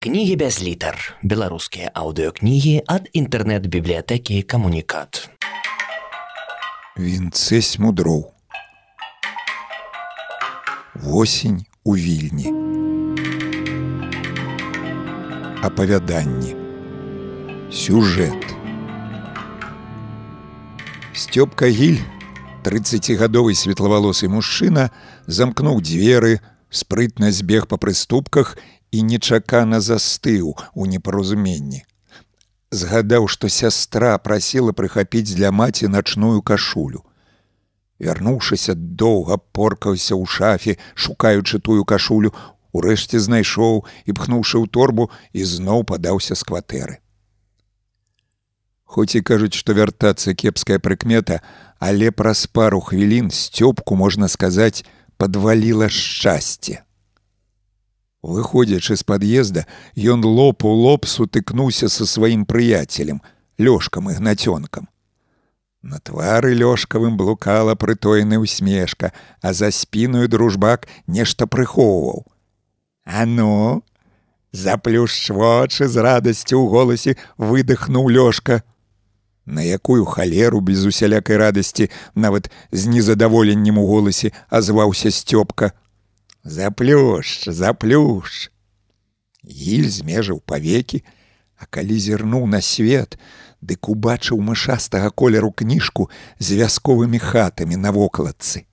Кнігі без літар. Беларускія аўдыёкнігі ад інтэрнэт-бібліятэкі камунікат. Вінцэсь мудроў. Восень у вільні. Апавяданні. Сюжэт. Сцёпка гіль, 30гадовы светлавалосы мужчына, замкнуў дзверы, спрытна збег па прыступках і нечакана застыў у непаразуменні. Згадаў, што сястра прасіла прыхапіць для маці начную кашулю. Вярнуўшыся доўга поркаўся ў шафе, шукаючы тую кашулю, урэшце знайшоў і пхнуўшы ў торбу і зноў падаўся з кватэры. Хоць і кажуць, што вяртацца кепская прыкмета, але праз пару хвілін сцёпку можна сказаць, падваліла шчасце. Выходзячы з пад'езда, ён лоб у лоб сутыкнуўся са сваім прыяцелем, лёшкам і гнацёнкам. На твары лёшкавым блукала прытойная усмешка, а за спіную дружбак нешта прыхоўваў. А ну, заплюш вочы з радасцю ў голасе выдохнуў лёшка. На якую халеру без усялякай радасці, нават з незадаволеннем у голасе азваўся сцёпка, заплюш заплюш гіль змежыў павекі а калі зірнуў на свет дык убачыў мышастага колеру кніжку з вясковымі хатамі на вокладцы.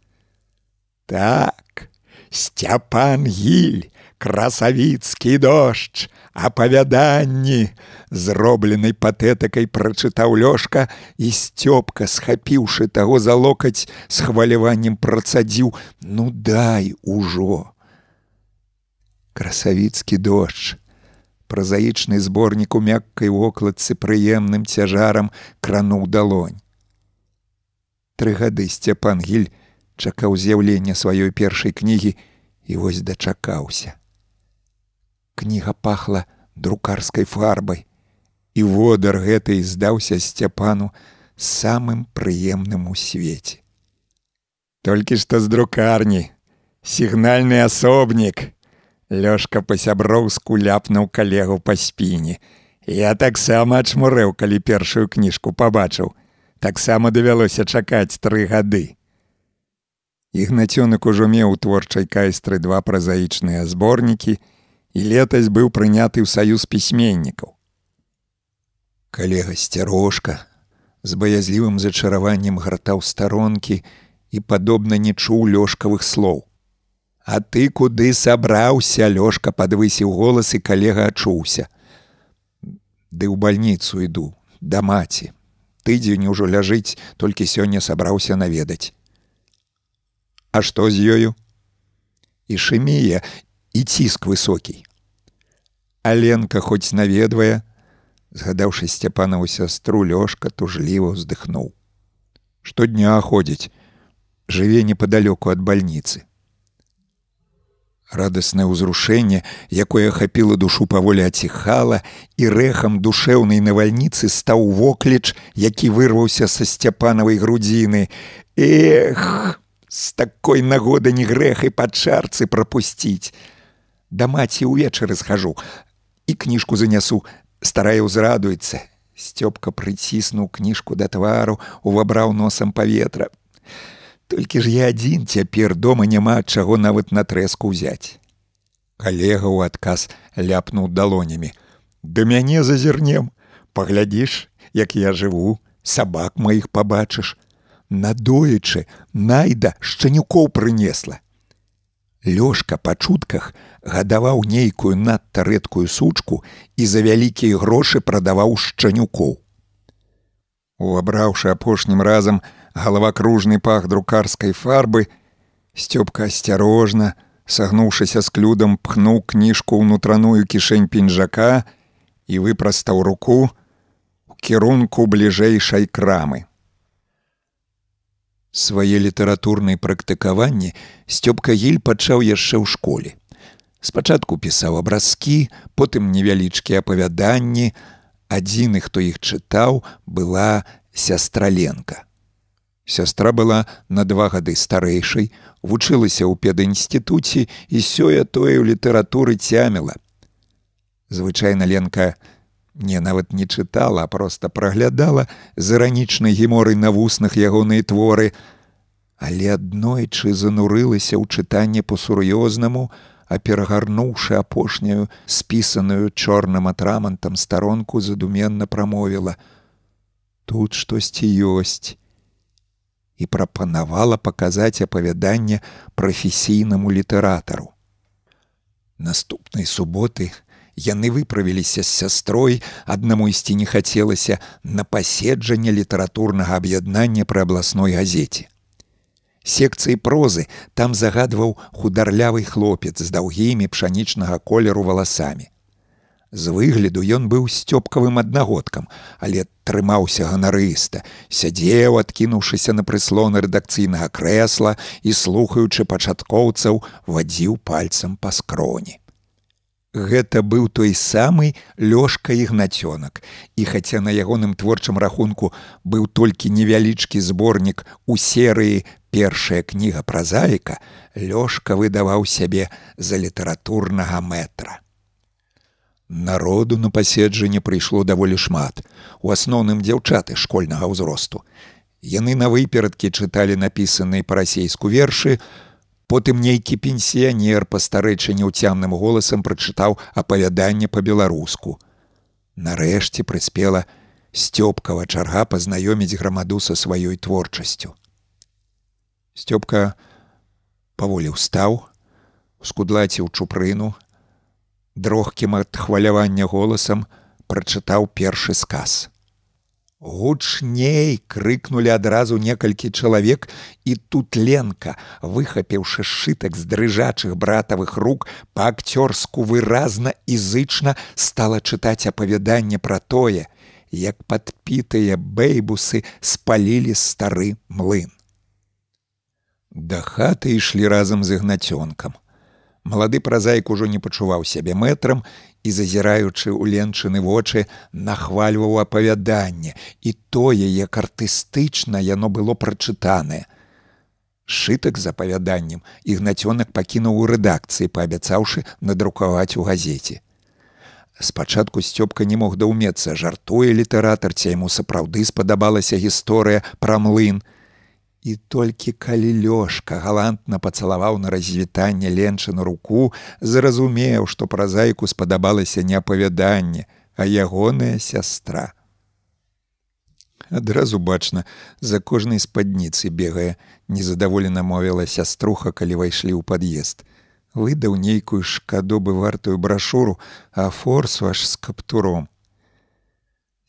Так сцяпан гіль красавіцкі дождж апавяданні. Зробленай патэтыкай прачытаў лёшка і сцёпка схапіўшы таго за локаць з хваляваннем працадзіў ну дай ужо! Красавіцкі дождж. Празаічны зборнік у мяккай вокладцы прыемным цяжарам крануў далонь. Тры гады сцяпан гіль чакаў з'яўлення сваёй першай кнігі і вось дачакаўся кніга пахла друкарскай фарбай і водар гэтай здаўся сцяпану самым прыемным у свеце. Толькі што з друкарні, сігнальны асобнік. Лёшка па-сяброўску ляпнуў калегу па спіне. Я таксама ачмурэў, калі першую кніжку пабачыў. Таксама давялося чакаць тры гады. Ігнацёнак ужо меў у творчай кайстры два празаічныя зборнікі і летась быў прыняты ў саюз пісьменнікаў калега сцярожка з баязлівым зачараваннем гратаў старонкі і падобна не чуў лёшкавых слоў. А ты куды сабраўся лёшка падвысіў голас і калега ачуўся. Ды ў бальніцу іду да маці. Тыдзень ужо ляжыць, толькі сёння сабраўся наведаць. А што з ёю? І шымія і ціск высокі. Аленка хоць наведвае, згадаўшы сцяпанаву сястру лёшка тужліва ўздыхнуў штодня ходзіць жыве непадалёку ад бальніцы радаснае ўзрушэнне якое хапіла душу паволі аціхала і рэхам душэўнай навальніцы стаў вокліч які вырваўся са сцяпанавай грудзіны эх з такой нагоды не грэх і па чарцы прапусціць да маці ўвечары схожу і кніжку занясу старая ўзрадуецца сцёпка прыціснуў кніжку да твару увабраў носам паветра толькі ж я адзін цяпер дома няма чаго нават на трэску ўзяць калега ў адказ ляпнуў далонямі да мяне зазірнем паглядзіш як я жыву сабак маіх пабачыш надоечы найда шчанюкоў прынесла Лёшка па чутках гадаваў нейкую надта рэдкую сучку і за вялікія грошы прадаваў шчанюкоў. Увабраўшы апошнім разам галавакружны пах друкарскай фарбы, сцёпка асцярожна, сагнуўшыся з клюдам пхнуў кніжку ўнутраную кішэнь пінжака і выпрастаў руку у кірунку бліжэйшай крамы свае літаратурнай практыкаванні сцёпка гіль пачаў яшчэ ў школе. Спачатку пісаў абразкі, потым невялічкія апавяданні, адзіны, хто іх чытаў, была сястраленка. Сястра была на два гады старэйшай, вучылася ў педінстытуце і сёе тое ў літаратуры цяміла. Звычайна Ленка не нават не чытала, а проста праглядала з іранічнай геморай на вуснах ягоныя творы, але аднойчы занурылася ў чытанне па-сур'ёзнаму, а перагарнуўшы апошнюю спісаную чорным атрамантам старонку задуменна прамовіла: тут штосьці ёсць і прапанавала паказаць апавяданне прафесійнаму літаратару. Наступнай суботы яны выправіліся з сястрой, аднаму ісці не хацелася на паседжанне літаратурнага аб'яднання пры абласной газеце. Секцыі прозы там загадваў хударлявы хлопец з даўгімі пшанічнага колеру валасамі. З выгляду ён быў сцёпкавым аднагодкам, але трымаўся ганарыста, сядзеў, адкінуўшыся на прыслоны рэдакцыйнага крэсла і слухаючы пачаткоўцаў, вадзіў пальцам па скроні. Гэта быў той самы лёшка ігнацёнак. І хаця на ягоным творчым рахунку быў толькі невялічкі зборнік у серыі першая кніга празаіка, Лёшка выдаваў сябе за літаратурнага метра. Народу на паседжанне прыйшло даволі шмат. У асноўным дзяўчаты школьнага ўзросту. Яны на выперадкі чыталі напісаныя па-расейску вершы, потым нейкі пенсіянер па старэчы няўцямным голасам прачытаў апавяданне па-беларуску. Нарэшце прыспела сцёпкава чарга пазнаёміць грамаду са сваёй творчасцю. Сцёпка паволі ўстаў, скудлаціў чупрыну, дрохкім ад хвалявання голасам прачытаў першы сказ. Гучней крыкнули адразу некалькі чалавек і тут ленка, выхапіўшы сшытак з дрыжачых братавых рук па-акцёрску выразна і зычна стала чытаць апавяданне пра тое, як падпітыя бэйбусы спалілі стары млын. Да хаты ішлі разам з ігнацёнкам. Малады празаік ужо не пачуваў сябе мэтрам і зазіраючы ў ленчыны вочы нахвальваў апавяданне і тое, як артыстычна яно было прачытанае. Шытак з апавяданнем ігнацёнак пакінуў у рэдакцыі, паабяцаўшы надрукаваць у газеце. Спачатку сцёпка не мог даўмецца, жартуе літаратар ці яму сапраўды спадабалася гісторыя пра млын, І толькі калі лёшка галантна пацалаваў на развітанне ленчыну руку, зразумеў, што празайку спадабалася не апавяданне, а ягоная сястра. Адразу бачна, за кожнай спадніцы бегае, незадаволена мовіла сяструха, калі ўвайшлі ў пад'езд. Выдаў нейкую шкадобы вартую брашуру, а форсу аж з каптуром.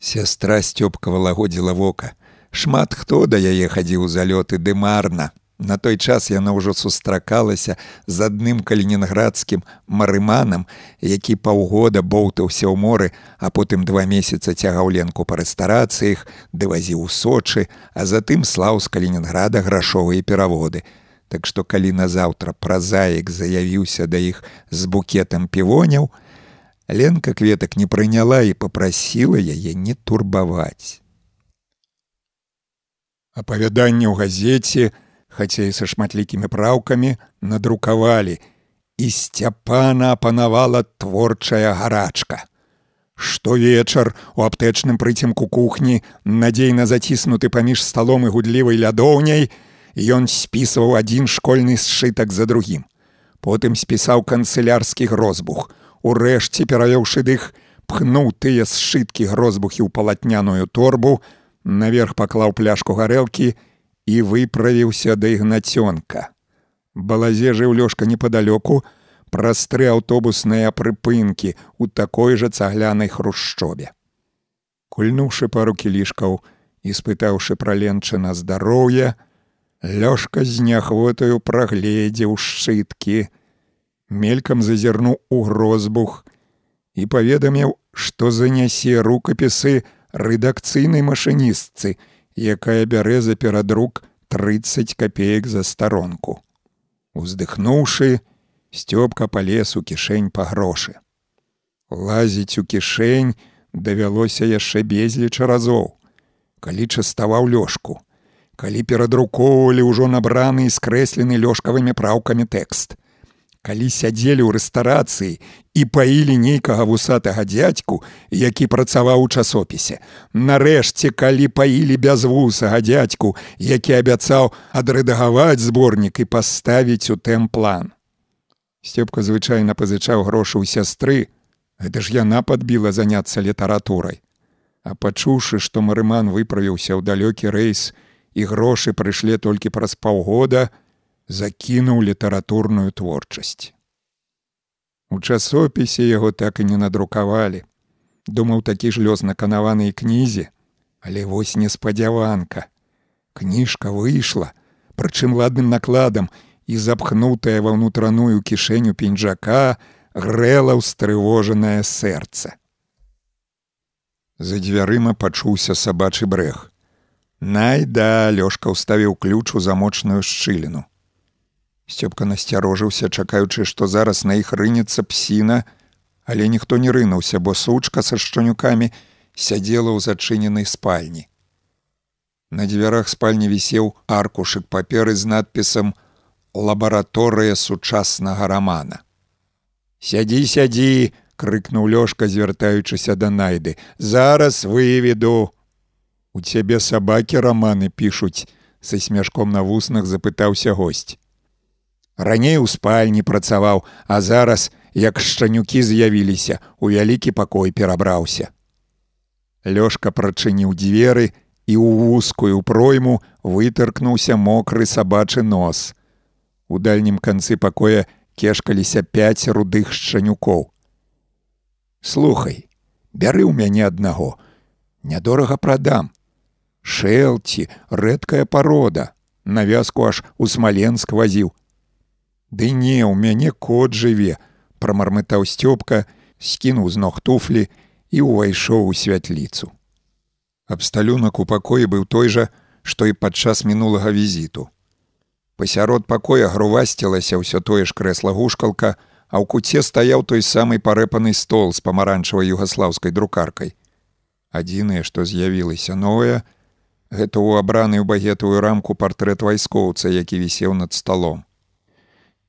Сястра сцёпка валагодзіла вока. Шмат хто да яе хадзіў залёты ды марна. На той час яна ўжо сустракалася з адным калінінградскім марыманам, які паўгода боўтаўся ў моры, а потым два месяца цягаў ленку па рэстарацыях, ды вазіў у сочы, а затым слаў з калінінграда грашовыя пераводы. Так што калі назаўтра празаік заявіўся да іх з букетам півоняў, Ленка кветак не прыняла і попрасіла яе не турбаваць апавяданне ў газеце, хаця і са шматлікімі праўкамі надрукавалі, і сцяпана апанавала творчая гарачка. Штовечар у аптэчным прыцемку кухні, надзейна заціснуты паміж сталом і гудлівай лядоўняй, ён спісваў адзін школьны сшытак за другім. Потым спісаў канцылярскі грозбух. Урэшце перавёўшы дых, пхнуў тыя сшыткі грозбухі ў палатняную торбу, наверх паклаў пляшку гарэлкі і выправіўся да ігнацёнка. Балазе жыў лёшка непадалёку праз тры аўтобусныя прыпынкі у такой жа цаглянай хрушчобе. Кульнуўшы пару кілішкаў і спытаўшы пра ленчына здароўя, Лёшка з няхвотаю прагледзеў сшыткі, мелькам зазірнуў у грозбух і паведаміў, што занясе рукапісы, рэдакцыйнай машыністцы, якая бярэ за перадрук 30 копеек за старонку. Уздыхнуўшы, сцёпка палез у кішэнь па грошы. Лазіць у кішэнь давялося яшчэ безліча разоў, калі частаваў лёшку, калі перадрукоўвалі ўжо набраны і скрэслены лёшкавымі праўкамі тэкст. Калі сядзелі ў рэстарацыі і паілі нейкага вусатага дзядзьку, які працаваў у часопісе. Нарэшце, калі паілі бязвусага дзядзьку, які абяцаў адрэдагаваць зборнік і паставіць у тэмплан. Сцёпка звычайна пазычаў грошы ў сястры, Гэта ж яна падбіла заняцца літаратурай. А пачуўшы, што марыман выправіўся ў далёкі рэйс і грошы прыйшлі толькі праз паўгода, закінуў літаратурную творчасць. У часопісе яго так і не надрукавалі. Думаў такі ж лёс наканаванай кнізе, але вось неспадзяванка. Кніжка выйшла, прычым ладным накладам і запхнутая ва ўнутраную кішэню пінжака грэла ўстрывожанае сэрца. За дзвярыма пачуўся сабачы брэх. Найда лёшка ўставіў ключ у замочную шчыліну. Сцёпка насцярожыўся, чакаючы, што зараз на іх рынецца псіна, але ніхто не рынуўся, бо сучка са шчанюкамі сядзела ў зачыненай спальні. На дзвярах спальні вісеў аркушык паперы з надпісам лабараторыя сучаснага рамана. Сядзі, сядзі, крыкнуў лёшка, звяртаючыся да найды. Зараз выведу. У цябе сабакі раманы пішуць, са смяшком на вуснах запытаўся госць. Раней у спальні працаваў, а зараз, як шчанюкі з'явіліся, у вялікі пакой перабраўся. Лёшка прачыніў дзверы і ў вузкую пройму вытыркнуўся мокры сабачы нос. У дальнім канцы пакоя кешкаліся пяць рудых шчанюкоў. Слухай, бяры ў мяне аднаго, нядорага прадам. Шэлці, рэдкая парода, навязку аж у смаленск вазіў, Ды не, у мяне кот жыве, прамармытаў сцёпка, скінуў з ног туфлі і ўвайшоў у святліцу. Абсталюнак у пакоі быў той жа, што і падчас мінулага візіту. Пасярод пакоя грувасцілася ўсё тое ж крэсла гушкалка, а ў куце стаяў той самы парэпаны стол з памаранчавай югаслаўскай друкаркай. Адзінае, што з'явілася новае, гэта ў абраны ў багетую рамку партрэт вайскоўца, які вісеў над сталом.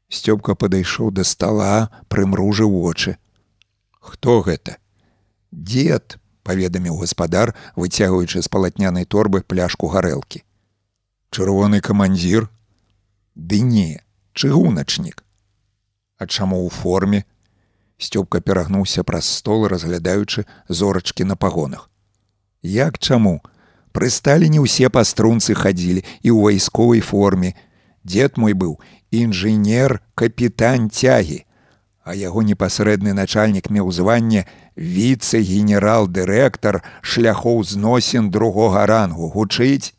Сцёпка падышоў да стала, прымружы вочы. Хто гэта? Дед, паведаміў гаспадар, выцягваючы з палатнянай торбы пляшку гарэлкі. Чырвоны камандзір? Ды не, чыгуначнік. А чаму ў форме? Сцёпка перагнуўся праз стол, разглядаючы зорачкі на пагонах. Як чаму? Прысталі не ўсе па струнцы хадзілі і ў вайсковай форме. Дед мой быў інжынер капітан цягі, а яго непасрэдны начальнік меў званне віцэ-генерал-дырэктар шляхоў зносін другога рангу гучыць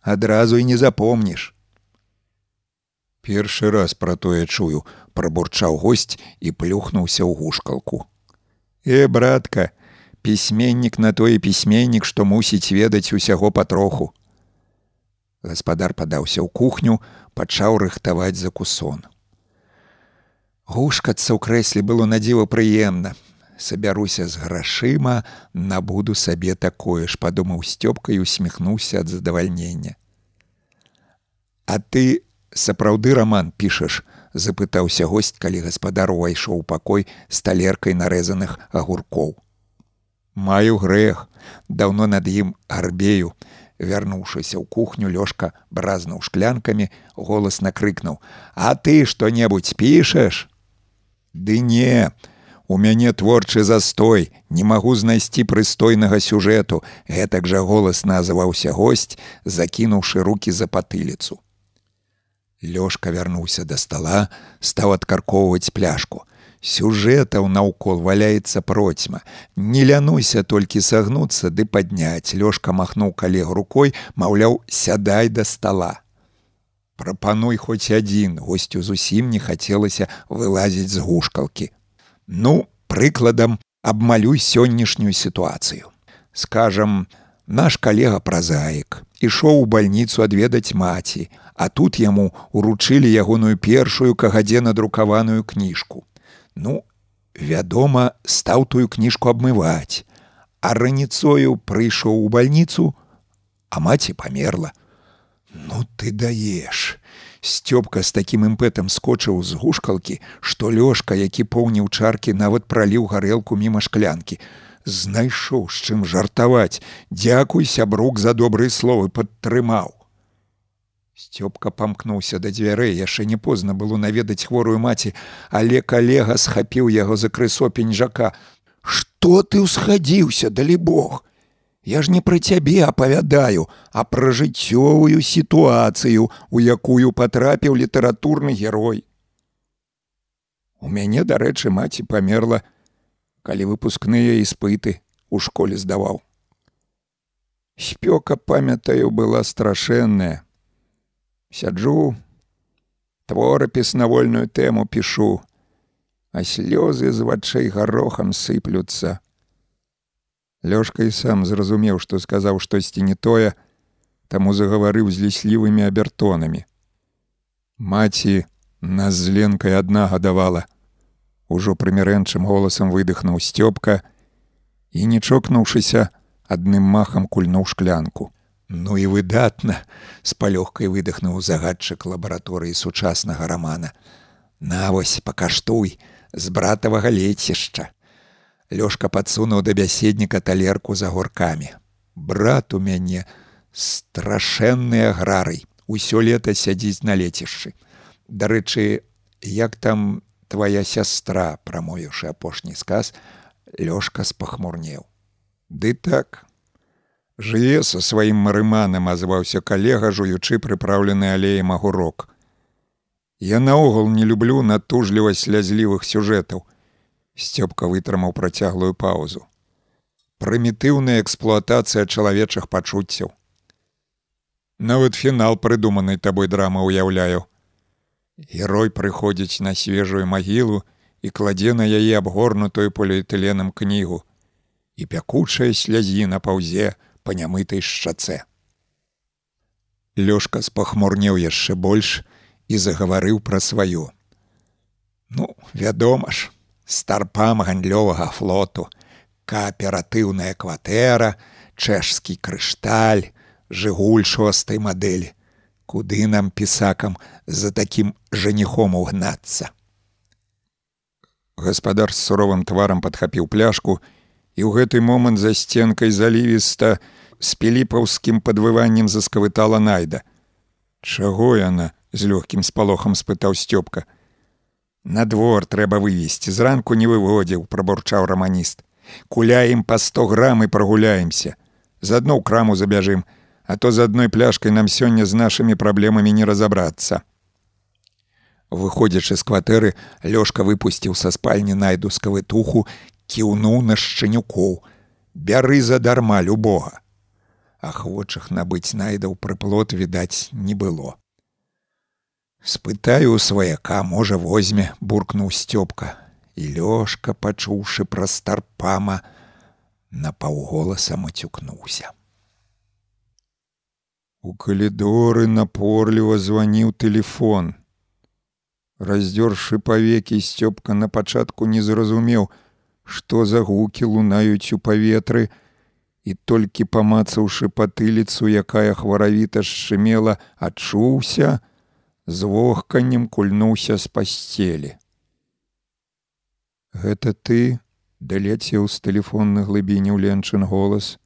адразу і не запомніш. Першы раз пра тое чую, прабурчаў госць і плюхнуўся ў гушкалку. Э, братка, пісьменнік на тое пісьменнік, што мусіць ведаць усяго патроху. Гаспадар падаўся ў кухню, пачаў рыхтаваць закусон. Гушкацца ў крэсле было надзіва прыемна. Сабяруся з грашыма, набуду сабе такое ж, падумаў сцёпка і усміхнуўся ад задавальнення. А ты сапраўды раман пішаш, запытаўся госць, калі гаспадар увайшоў у пакой з талеркай нарэзаных агуркоў. Маю грэх, даўно над ім арбею, вярнуўшыся ў кухню лёшка бразнуў шклянкамі голас накрыкнуў а ты што-небудзь пішаш? Ды не у мяне творчы застой не магу знайсці прыстойнага сюжэту гэтак жа голас называўся госць закінуўшы руки за патыліцу. Лёшка вярнуўся да стола стаў адкаркоўваць пляшку сюжэтаў наўкол валяецца процьма. Не лянуйся толькі сагнуцца ды падняць. Лёшка махнуў калег рукой, маўляў, сядай да стола. Прапануй хоць адзін, госцю зусім не хацелася вылазіць з гушкалкі. Ну, прыкладам, абмалюй сённяшнюю сітуацыю. Скажам, наш калега празаік ішоў у бальніцу адведаць маці, а тут яму уручылі ягоную першую кагадзе надрукаваную кніжку. Ну, вядома, стаў тую кніжку абмываць, а раніцою прыйшоў у бальніцу, а маці памерла. Ну ты даеш. Сцёпка з такім імпэтам скочыў з гушкалкі, што лёшка, які поўніў чаркі, нават праліў гарэлку міма шклянкі. Знайшоў з чым жартаваць, Дякуй сябрук за добрыя словы падтрымаў. Сцёпка памкнуўся да дзвярэй, яшчэ не позна было наведаць хворую маці, але калега схапіў яго за крысо пеньжака. Што ты ўсхадзіўся, далі Бог! Я ж не пра цябе апавядаю, а пра жыццёвую сітуацыю, у якую патрапіў літаратурны герой. У мяне, дарэчы, маці памерла, калі выпускныя іспыты у школе здаваў. Спёка, памятаю, была страшэнная. Сяджу, творапіс на вольную тэму пішу, а слёзы з вачэй гарохам сыплюцца. Лёшка і сам зразумеў, што сказаў штосьці не тое, таму загаварыў з ліслівымі абертонамі. Маці нас з ленкай адна гадавала. Ужо прымірэнчым голасам выдыхнуў сцёпка і, не чокнуўшыся, адным махам кульнуў шклянку. Ну і выдатна, з палёгкай выдыхнуў загадчык лабараторыі сучаснага рамана. На вось пакаштуй з братавага лецішча. Лёшка падсунуў да бяседніка талерку за горкамі. Брат у мяне страшэнны аграрый, усё лета сядзіць на лецішчы. Дарэчы, як там твоя сястра, прамовіўшы апошні сказ, Лёшка спахмурнеў. Ды так, Жыве са сваім марыманам азваўся калега, жуючы прыпраўлены алеем агурок. Я наогул не люблю натужлівасць слязлівых сюжэтаў, Сцёпка вытрымаў працяглую паузу. Прымітыўная эксплуатацыя чалавечых пачуццяў. Нават фінал прыдуманай табой драма ўяўляю. Герой прыходзіць на свежую магілу і кладзе на яе абгорнутую поліэтыленам кнігу. І пякучая слязіна паўзе па нямытай шчацэ. Лёшка спахмурнеў яшчэ больш і загаварыў пра сваё. Ну, вядома ж, старпам гандлёвага флоту, кааператыўная кватэра, чэшскі крышталь, жыгуль шостай мадэлі, куды нам пісакам за такім жаніхом угнацца. Гаспадар з суровым тварам падхапіў пляшку, і ў гэты момант за сценкай залівіста з піліпаўскім падвываннем заскавытала найда. Чаго яна з лёгкім спалохам спытаў сцёпка. На двор трэба вывесці, зранку не выводзіў, прабурчаў раманіст. Куляем па 100 грам і прагуляемся. З адно ў краму забяжым, а то з адной пляшкай нам сёння з нашымі праблемамі не разабрацца. Выходзячы з кватэры, Лёшка выпусціў са спальні найдускавы туху, кіўнуў на шчанюкоў: Бяры задарма любога. Ахвочых набыць найдаў прыплот відаць не было. Спытаю у сваяка можа возьме буркнуў сцёпка і лёшка пачуўшы пра старпама на паўголаса мацюкнуўся у калідоры напорліва званіў телефон раздзёршы павекі сцёпка на пачатку не зразумеў што за гукі лунаюць у паветры і толькі памацаўшы патыліцу якая хваравіта шчымела адчуўся, з вохканнем кульнуўся з пасцелі. Гэта ты далецеў з тэлефонных глыбіняў ленчын голас,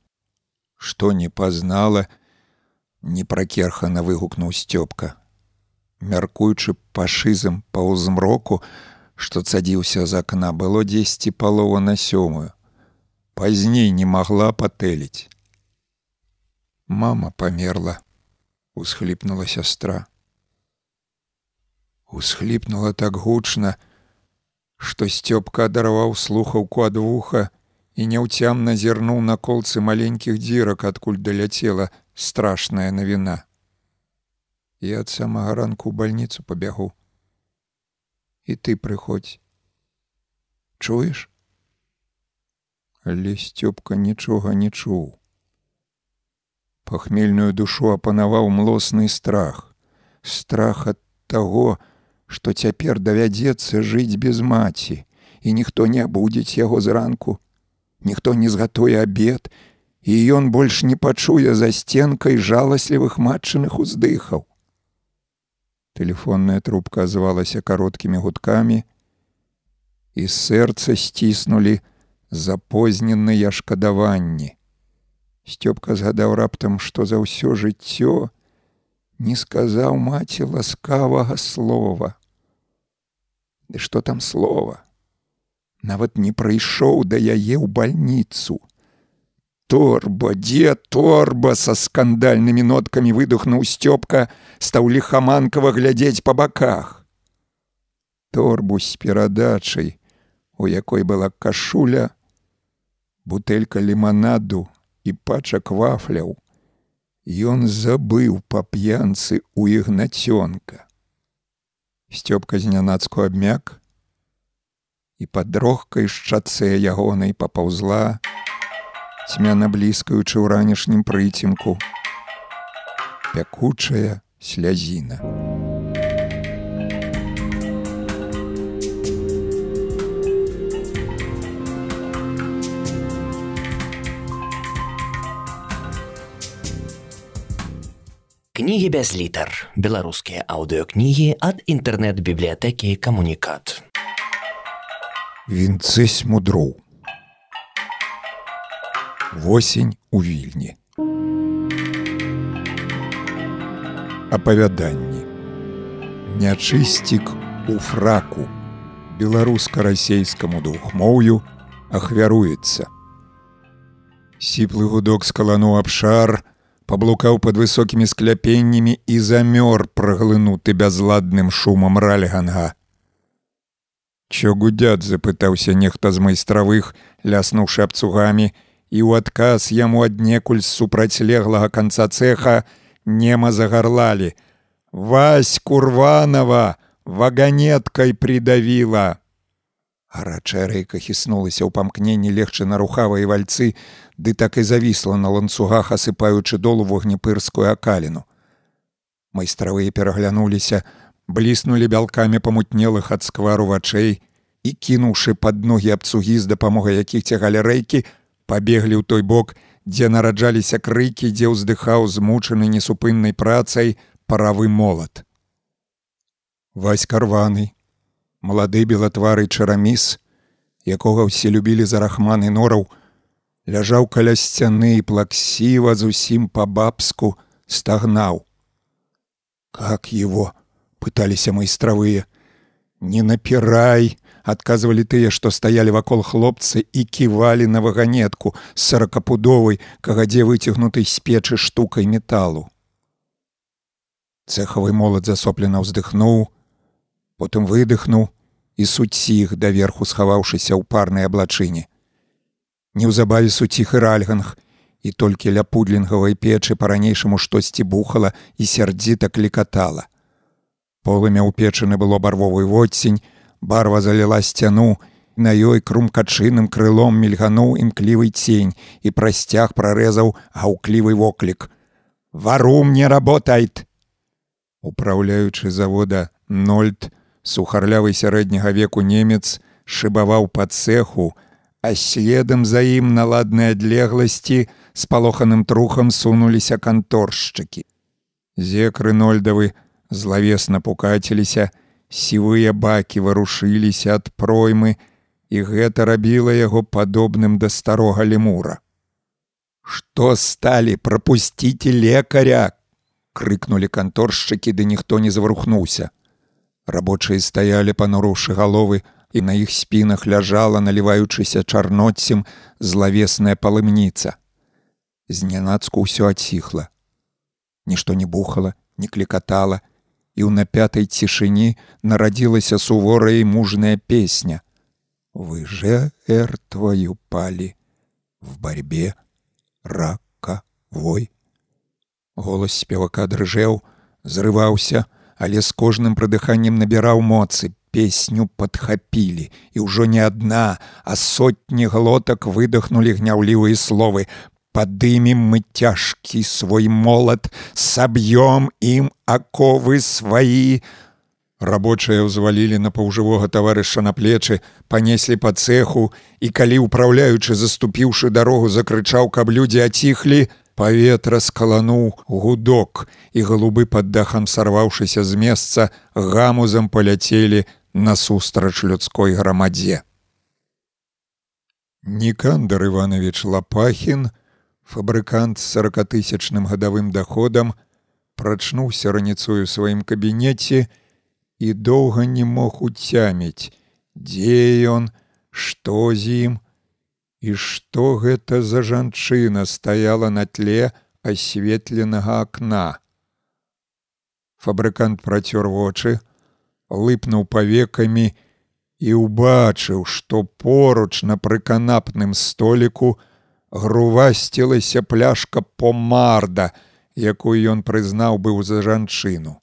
што не пазнала, непракерхана выгукнуў сцёпка. Мяркуючы па шызам па ўзмроку, што цадзіўся з акна было дзесьці палова на сёмую. Пазней не магла патэліць. Мама памерла, усхліпнула сястра усхліпнула так гучна, што сцёпка адарваў слухаўку ад вуха і няўцям назірнуў на колцы маленькіх дзірак, адкуль даляцела страшная навіна. І ад самага ранку бальніцу пабягу. І ты прыходзь. Чуеш? Але сцёпка нічога не чуў. Пахмельную душу апанаваў млосны страх, страх ад таго, што цяпер давядзецца жыць без маці, і ніхто не абудзіць яго зранку. Ніхто не згатуе абед, і ён больш не пачуе за сценкай жаласлівых матчыных уздыхаў. Тэлефонная трубка азвалася кароткімі гудкамі, і сэрца сціснулі запозненыя шкадаванні. Сцёпка згадаў раптам, што за ўсё жыццё не сказаў маці ласкавага слова. Ды што там слова? Нават не прыйшоў да яе ў бальніцу. Торба, дзе торба са скандальнымі ноткамі выдохнуў сцёпка, стаў лихаманкава глядзець па баках. Торбу з перадачай, у якой была кашуля, бутэлька ліманаду і пачак вафляў, Ён забыў па п'янцы ў ігнацёнка. Сцёпка знянацку абмяк, і пад дрогкай шчацэ ягонай папаўзла, цьмяна блізкаючы ў ранішнім прыцемку, пякучая слязіна. Кнігі без літар. Беларускія аўдыокнігі ад інтэрнэт-бібліятэкі камунікат. Вінцэсь мудроў. Восень у вільні. Апавяданні. Нячысцік у фраку. Беларуска-расейскаму двухмоўю ахвяруецца. Сіплы гудок скалану абшар, паблукаў пад высокімі скляпеннямі і замёр праглынуты бязладным шумам ральганга. Чо гудят запытаўся нехта з майстравых, ляснуўшы абцугамі, і ў адказ яму аднекуль з супрацьлеглага канца цеха нема загарлалі: Вась курванова ваганеткай придавіла. Гарачая рэйка хіснулася ў памкненні легчы на рухавыя вальцы, ды так і завісла на ланцугах, асыпаючы долу вогнепырскую акаліну. Майстравыя пераглянуліся, бліснулі бялкамі памутнелых ад сквару вачэй і, кінуўшы пад ногі абцугі з дапамогай якіх цягалі рэйкі, пабеглі ў той бок, дзе нараджаліся крыкі, дзе ўздыхаў змучаны несупыннай працай паравы молат. Вась карваны, малады белатвары чараміс, якога ўсе любілі за рахманы нораў, ляжаў каля сцяны і плаксіва зусім па-бабску стагнаў. Как его пыталіся майстравыя, не напірай, адказвалі тыя, што стаялі вакол хлопцы і ківалі на ваганетку з саракапудовай, кагадзе выцягнутай з печы штукай металу. Цэхавы молад засоплена ўздыхнуў, потым выдыхнуў і суціх даверху схаваўшыся ў парнай аблачыне. Неўзабаве суціх і ральганг, і толькі ля пудлінгавай печы па-ранейшаму штосьці бухала і сярдзіта клікатала. Полымя ўпечаны было барвовы водсень, барва заліла сцяну, на ёй крумкачыным крылом мільгануў імклівы цень і прасцяг прарэзаў гаўклівы воклік. Вару мне работайт! Упраўляючы завода Нольд сухарлявы сярэдняга веку немец шыбаваў па цеху, а следам за ім на ладнай адлегласці з палоханым трухам сунуліся канторшчыкі. Зекры нольдавы злавесна пукаціліся, сівыя бакі варушыліся ад проймы, і гэта рабіла яго падобным да старога лемура. Што сталі прапусціце лекаря! крыкнулі канторшчыкі, ды ніхто не заварухнуўся. Рабочыя стаялі панурушы галовы, і на іх спінах ляжала, наліваючыся чарноцем злавесная палымніца. Знянацку ўсё адціхла. Нішто не бухала, не клікатала, і ў напятай цішыні нарадзілася суворая і мужная песня. Вы же эр твою палі в барьбе рака вой. Голас спевака дрыжэў, зрываўся, але з кожным прыдыханнем набіраў моцы песню падхапілі і ўжо не адна а сотні глотак выдохнули гняўлівыя словы. Падымем мы цяжкі свой молат саб'ём ім аковы сваі рабочыя ўзвалілі на паўжывога таварыша на плечы панеслі па цеху і калі ўпраўляючы заступіўшы дарогу закрычаў каб людзі аціхлі Паветра скалануў гудок, і галубы пад дахам сарваўшыся з месца, гамузам паляцелі насустрач людской грамадзе. Нікандр Іванович Лапахін, фабрыкант з сорокатысячным гадавым доходам, прачнуўся раніцою сваім кабінеце і доўга не мог уцяміць, дзе ён, што з ім, і што гэта за жанчына стаяла на тле асветленага акна. Фабрыкант працёр вочы, лыпнуў павекамі і ўбачыў, што поруч на прыканапным століку грувасцілася пляшка помарда, якую ён прызнаў быў за жанчыну.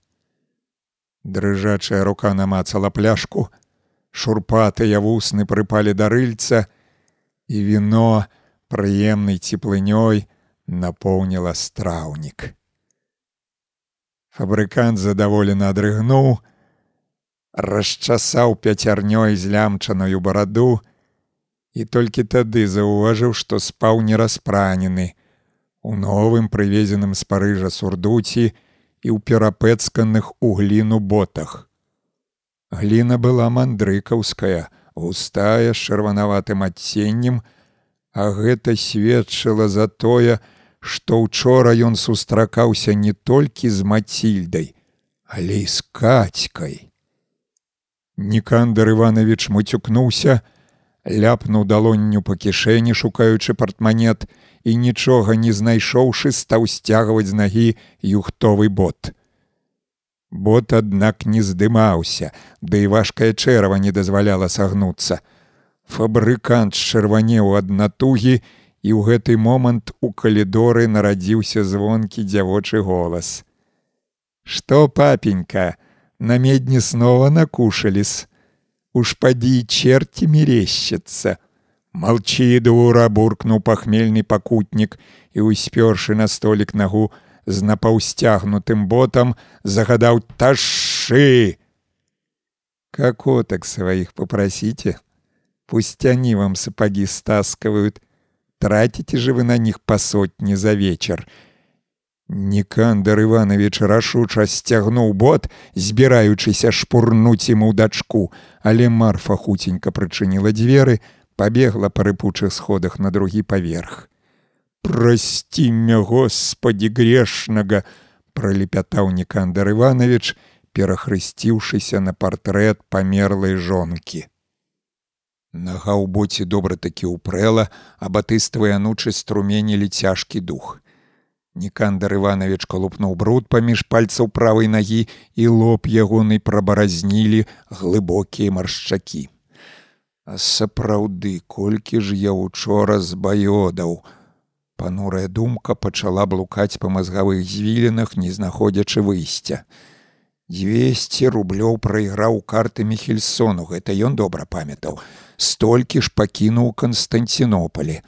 Дрыжачая рука намацала пляшку, шурпатыя вусны прыпалі да рыльца, і віно прыемнай цеплынёй напоўніла страўнік. Фабрыкант задаволена адрыгнуў, расчасаў пяцярнёй з лямчаную бараду і толькі тады заўважыў, што спаў нераспранены у новым прывезеным з парыжа сурдуці і ў перапэцканых у гліну ботах. Гліна была мандрыкаўская, густая з чырванаватым адценнем, а гэта сведчыла за тое, што учора ён сустракаўся не толькі з мацільдай, але і з кацькай. Нікандр Іванович муцюкнуўся, ляпнуў далонню па кішэні, шукаючы партманет і нічога не знайшоўшы, стаў сцягваць з нагі юхтовы бот. Бот, аднак не здымаўся, ды да і важкае чэрава не дазваляла сагнуцца. Фабрыкант чырванеў ад натугі, і ў гэты момант у калідоры нарадзіўся звонкі дзявочы голас. Што папенька, на медне снова накушались. Уж поди черти мерещится. Молчи, дура, буркнул похмельный покутник и, успёрши на столик ногу, з напаўсцягнутым ботам загадаў ташшы. Какоток своих попросите, пусть они вам сапоги стаскивают, тратите же вы на них по сотне за вечер, Нікандр Іванович рашуча сцягнуў бот, збіраючыся шпурнуць ему дачку, але Марфа хуценька прычыніла дзверы, пабегла па рыпучых сходах на другі паверх. Прасці мя господі грешнага, пролепятаў Нікандр Іванович, перахрысціўшыся на партрэт памерлай жонкі. Нага ў боце добра такі ўпрэла, а батыставыя анучы струменілі цяжкі дух. Нікандр Іванович калупнуў бруд паміж пальцаў правай нагі і лоб ягоны прабаразнілі глыбокія маршчакі. А сапраўды, колькі ж я учора збаёдаў. Панурая думка пачала блукаць па мазгавых звілінах, не знаходзячы выйсця. 200 рублёў прайграў карты Мехельсону, гэта ён добра памятаў. Столькі ж пакінуў Канстанцінопалі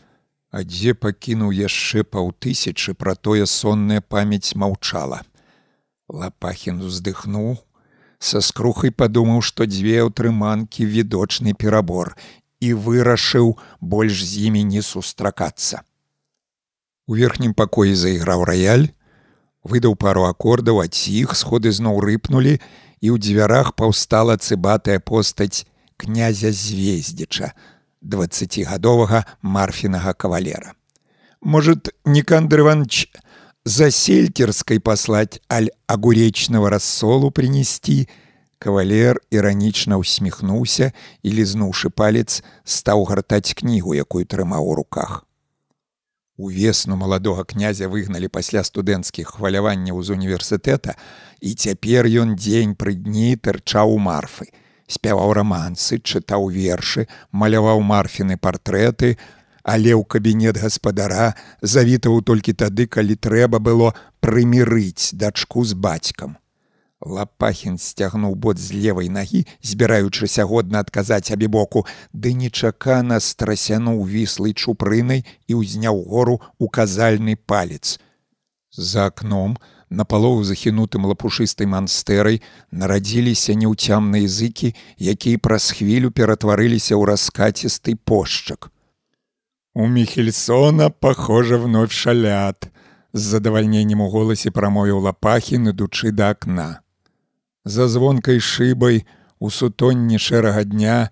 а дзе пакінуў яшчэ паўтысячы пра тое сонная памяць маўчала. Лапахін уздыхнуў, са скрухай падумаў, што дзве ўтрыманкі відочны перабор і вырашыў больш з імі не сустракацца. У верхнім пакоі зайграў раяль, выдаў пару акордаў ад іх сходы зноў рыпнулі і ў дзвярах паўстала цыбатая постаць князя звездзіча, двадцатигадовага марфінага кавалера. Может, Никандр Иванович за сельтерской послать, аль огуречного рассолу принести? Кавалер іранічна усміхнуўся і, лізнуўшы палец, стаў гартаць кнігу, якую трымаў у руках. Увесну маладога князя выгналі пасля студэнцкіх хваляванняў з універсітэта, і цяпер ён дзень пры дні тырчаў марфы спяваў рамансы, чытаў вершы, маляваў марфіны партрэты, але ў кабінет гаспадара завітаў толькі тады, калі трэба было прымірыць дачку з бацькам. Лапахін сцягнуў бот з левай нагі, збіраючыся годна адказаць абібоку, ды нечакана страсянуў віслай чупрынай і ўзняў гору указальны палец. За акном, напалову захінутым лапушыстай манстэрай нарадзіліся неўцямныя языкі, якія праз хвілю ператварыліся ў раскацісты пошчак. У Михельсона похоже вновь шалят, з задавальненнем у голасе прамовіў лапахін ідучы да акна за звонкай шыбай у сутонні шэрага дня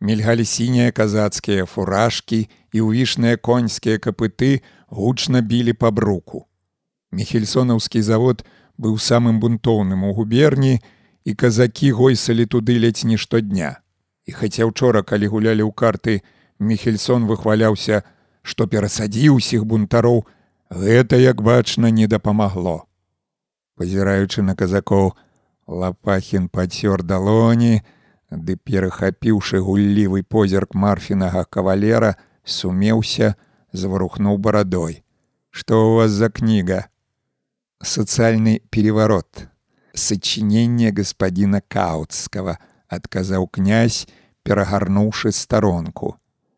мільгалі сінія казацкія фуражкі і ўвішныя коньскія капыты гучна білі па бруку михельсонаўскі завод быў самым бунтоўным у губерні і казакі гойсалі туды ледзь не штодня і хаця учора калі гулялі ў карты михельсон выхваляўся што перасадзіў усіх бунтароў Гэта, як бачна, не дапамагло. Пазіраючы на казакоў, лапахін пацёр далоні, ды перахапіўшы гуллівы позірк марфінага кавалера, сумеўся, зварухнуў барадой. Што ў вас за кніга? Сацыяльны переворот. Сачыненне гаспадзіна Каутскага, адказаў князь, перагарнуўшы старонку.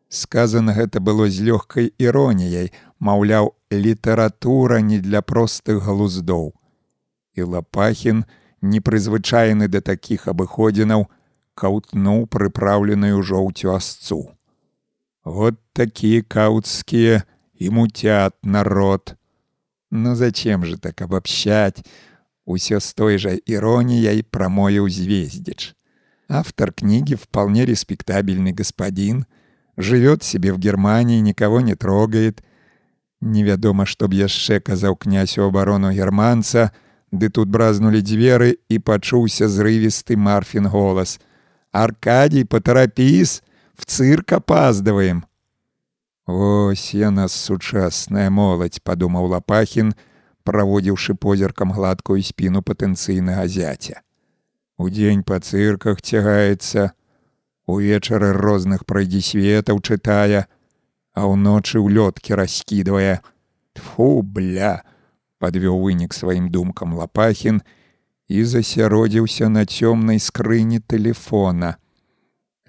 Сказана гэта было з лёгкай іроніяй, маўляў, літаратура не для простых глуздоў. І лапахін, непрызвычайны да такіх абыходзінаў, каўтнуў прыпраўленую жоўцю асцу. Вот такія каўцкія і муцят народ. Ну зачем же так обобщать? Усё с той же иронией промоил звездич. Автор книги вполне респектабельный господин — живет себе в Германии, никого не трогает. Невядома, чтоб яшчэ казаў князь у абарону германца, ды тут бразнули дзверы і пачуўся зрывісты марфін голас: Аркадий, патарапіс, в цирк опаздываем. Ось яна сучасная моладзь, падумаў лапахін, праводзіўшы позіркам гладкую спіну патэнцыйнага зяця. Удзень па цырках цягаецца, увечары розных прайдзісветаў чытае, а ўночы ў лёткі раскідвае. Тфу бля, падвёў вынік сваім думкам лапахін і засяродзіўся на цёмнай скрыні телефона.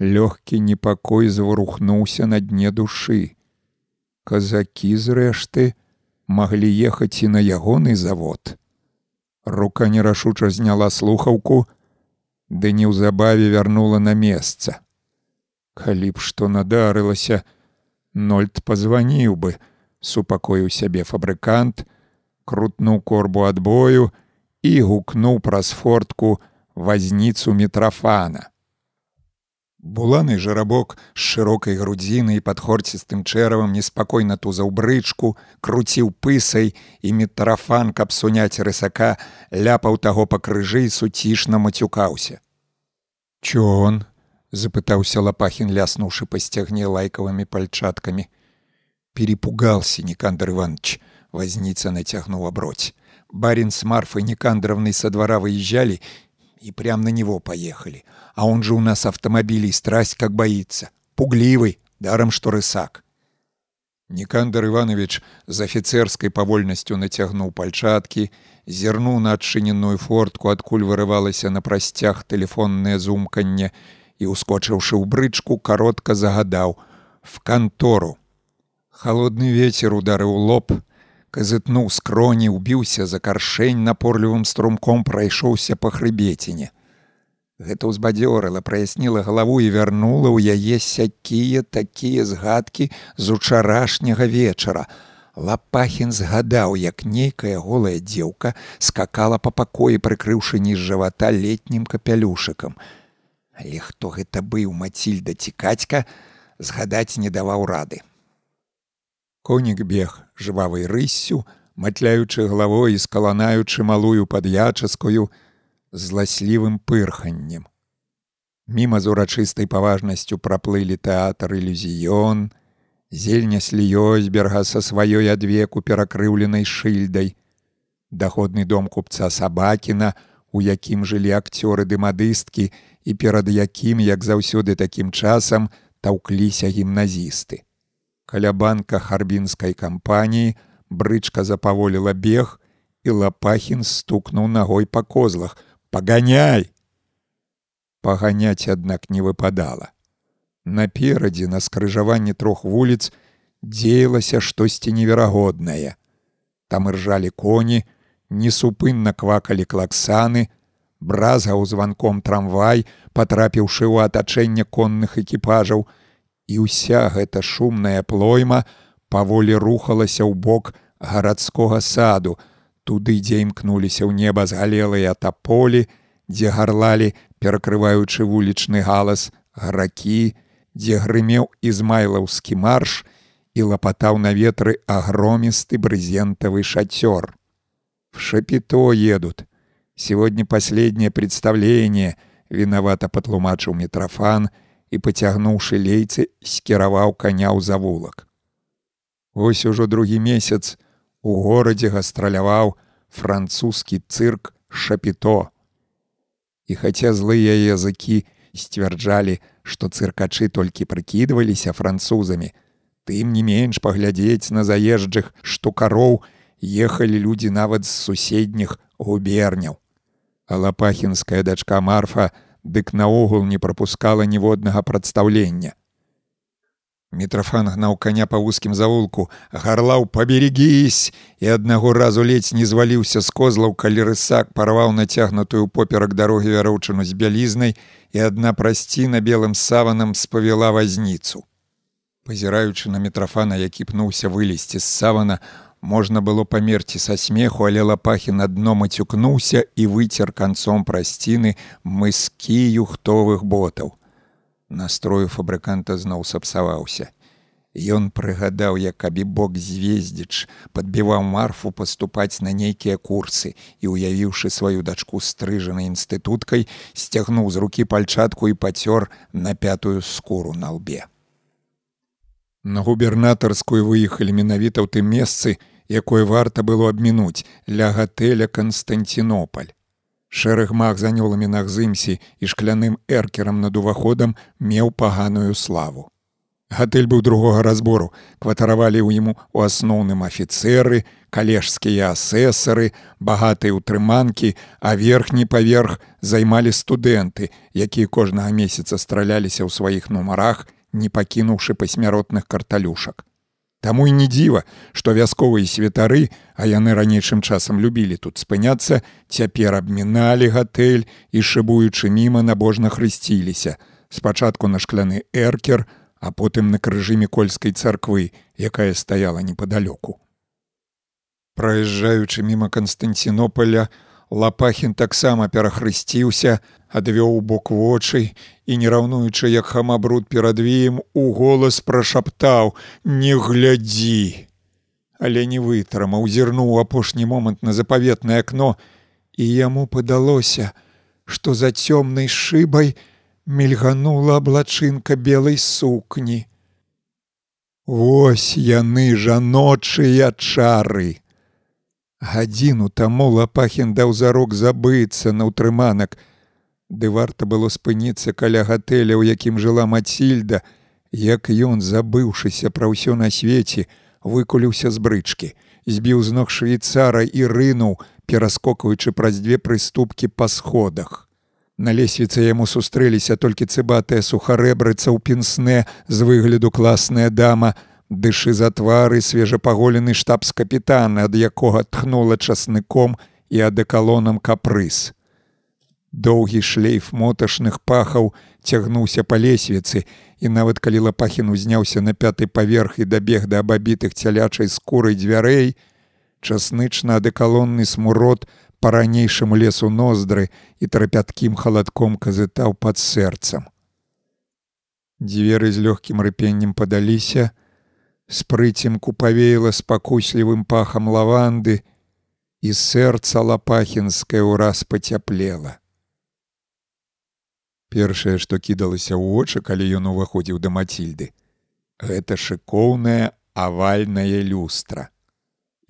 Лёгкі непакой зварухнуўся на дне душы. Казакі зрэшты маглі ехаць і на ягоны завод. Рука нерашуча зняла слухаўку, ды неўзабаве вярнула на месца. Калі б што надарылася, Нольд пазваніў бы, супакоіў сябе фабрыкант, крутнуў корбу адбою і гукнуў праз фортку вазніцу мітрафана. Буланы жарабок з шырокай грудзіны і падхорцістым чэравам неспакойна тузаў брычку, круціў пысай і мітрафан, каб суняць рысака, ляпаў таго па крыжы і суцішна мацюкаўся. Чон, запытаўся лапахін ляснуўшы па сцягне лайкавымі пальчаткамі перепугался никандр иванович возница нацягнул оброть барин с марфой никандровной со двора выезжали и прям на него поехали. А он же у нас автомобилей страсть как боится. Пугливый даром что рысак. Никандр иванович з офіцерской павольнасцю нацягнуў пальчатки зірнуў на адчыненную фортку адкуль вырывалася на прасцях телефонное зумканне и і, ускочыўшы ў брычку, каротка загадаў: в кантору. Халодны вецер ударыў лоб, казытнуў скроні, убіўся за каршэнь напорлівым струмком прайшоўся па хрыбеціне. Гэта ўзбадзёрыла, праясніла галаву і вярнула ў яе сякія такія згадкі з учарашняга вечара. Лапахін згадаў, як нейкая голая дзеўка скакала па пакоі, прыкрыўшы ніз жывата летнім капялюшыкам. Але хто гэта быў мацільда цікацька, згадаць не даваў рады. Конік бег жывавай рыссю, матляючы галавой і скаланаючы малую пад'ячаскую з ласлівым пырханнем. Міма з урачыстай паважнасцю праплылі тэатр ілюзіён, зельня сліёзберга са сваёй адвеку перакрыўленай шыльдай, даходны дом купца сабакіна, у якім жылі акцёры ды мадысткі і перад якім, як заўсёды такім часам таўкліся гімназісты. Каля банка харбінскай кампаніі брычка запаволіла бег, і лапахін стукнуў ногой па козлах: паганяй! Паганяць, аднак не выпадала. Наперадзе на скрыжаванні трох вуліц дзеялася штосьці неверагоднае. Там іржалі коні, несупынна квакалі клаксаны, бразгаў званком трамвай, патрапіўшы ў атачэнне конных экіпажаў, і ўся гэта шумная плойма паволі рухалася ў бок гарадскога саду, туды, дзе імкнуліся ў неба згалелыя таполі, дзе гарлалі, перакрываючы вулічны галас гракі, дзе грымеў ізмайлаўскі марш і лапатаў на ветры агромісты брызентавы шацёр. В шапито едут. Сегодня последнее представление, виновато патлумачыў мітрафан і, пацягнуўшы лейцы, скіраваў каня ў завулак. Вось ужо другі месяц у горадзе гастраляваў французскі цырк шапито. І хаця злыя языкі сцвярджалі, што цыркачы толькі прыкідваліся французамі, тым не менш паглядзець на заезджых штукароў ехалі людзі нават з суседніх губерняў. А лапахінская дачка марфа дык наогул не прапускала ніводнага прадстаўлення. Мітрафан гнаў каня па вузкім завулку, гарлаў паберегісь і аднаго разу ледзь не зваліўся з козлаў, калі рысак парваў нацягнутую поперак дарогі вяроўчыну з бялізнай і адна прасціна белым саванам спавяла вазніцу. Пазіраючы на мітрафана, які пнуўся вылезці з савана, можна было памерці са смеху, але лапахі на дно мацюкнуўся і выцер канцом прасціны мыскі юхтовых ботаў настрою фабрыканта зноў сапсаваўся. Ён прыгадаў, як абібок звездзіч падбіваў марфу паступаць на нейкія курсы і, уявіўшы сваю дачку стрыжанай інстытуткай, сцягнуў з рукі пальчатку і пацёр на пятую скуру на лбе. На губернатарскую выехалі менавіта ў тым месцы, якое варта было абмінуць ля гатэля Канстантинополь. Шэраг маг з анёламі на гзымсі і шкляным эркерам над уваходам меў паганую славу. Гатэль быў другога разбору, кватаравалі ў іму у асноўным афіцэры, калежскія асэсары, багатыя ўтрыманкі, а верхні паверх займалі студэнты, якія кожнага месяца страляліся ў сваіх нумарах, не пакінуўшы пасмяротных карталюшак. Таму і не дзіва, што вясковыя святары, а яны ранейшым часам любілі тут спыняцца, цяпер абміналі гатэль і шыбуючы міма набожна хрысціліся, спачатку на шкляны эркер, а потым на крыжы мікольскай царквы, якая стаяла непадалёку. Праязджаючы міма Канстантинополя, Лапахін таксама перахрысціўся, адвёў бок вочай і, не раўнуючы як хамабруд перад веем, у голас прашаптаў: « Не глядзі. Але не вытрымаў, зірнуў апошні момант на запаветнае акно, і яму падалося, што за цёмнай шыбай мільганула аблачынка белай сукні. Вось яны жаночыя чары гадзіну таму лапахін даў зарок забыцца на ўтрыманак. Ды варта было спыніцца каля гатэля у якім жыла мацільда як ён забыўшыся пра ўсё на свеце выкуліўся з брычкі збіў з ног швейцара і рынуў пераскокваючы праз дзве прыступкі па сходах. На лесвіцы яму сустрэліся толькі цыбатая сухарэбрыца ў пенсне з выгляду класная дама дышы за твары свежапаголены штабс-капітан, ад якога тхнула часныком і адэкалонам капрыс. Доўгі шлейф моташных пахаў цягнуўся па лесвіцы, і нават калі лапахін узняўся на пяты паверх і дабег да абабітых цялячай скурай дзвярэй, часнычна адэкалонны смурод па-ранейшаму лесу ноздры і трапяткім халадком казытаў пад сэрцам. Дзверы з лёгкім рыпеннем падаліся, з прыцемку павеяла спакуслівым пахам лаванды, і сэрца лапахінскае ўраз пацяплела. Першае, што кідалася ў вочы, калі ён уваходзіў да мацільды, гэта шыкоўнае авальнае люстра.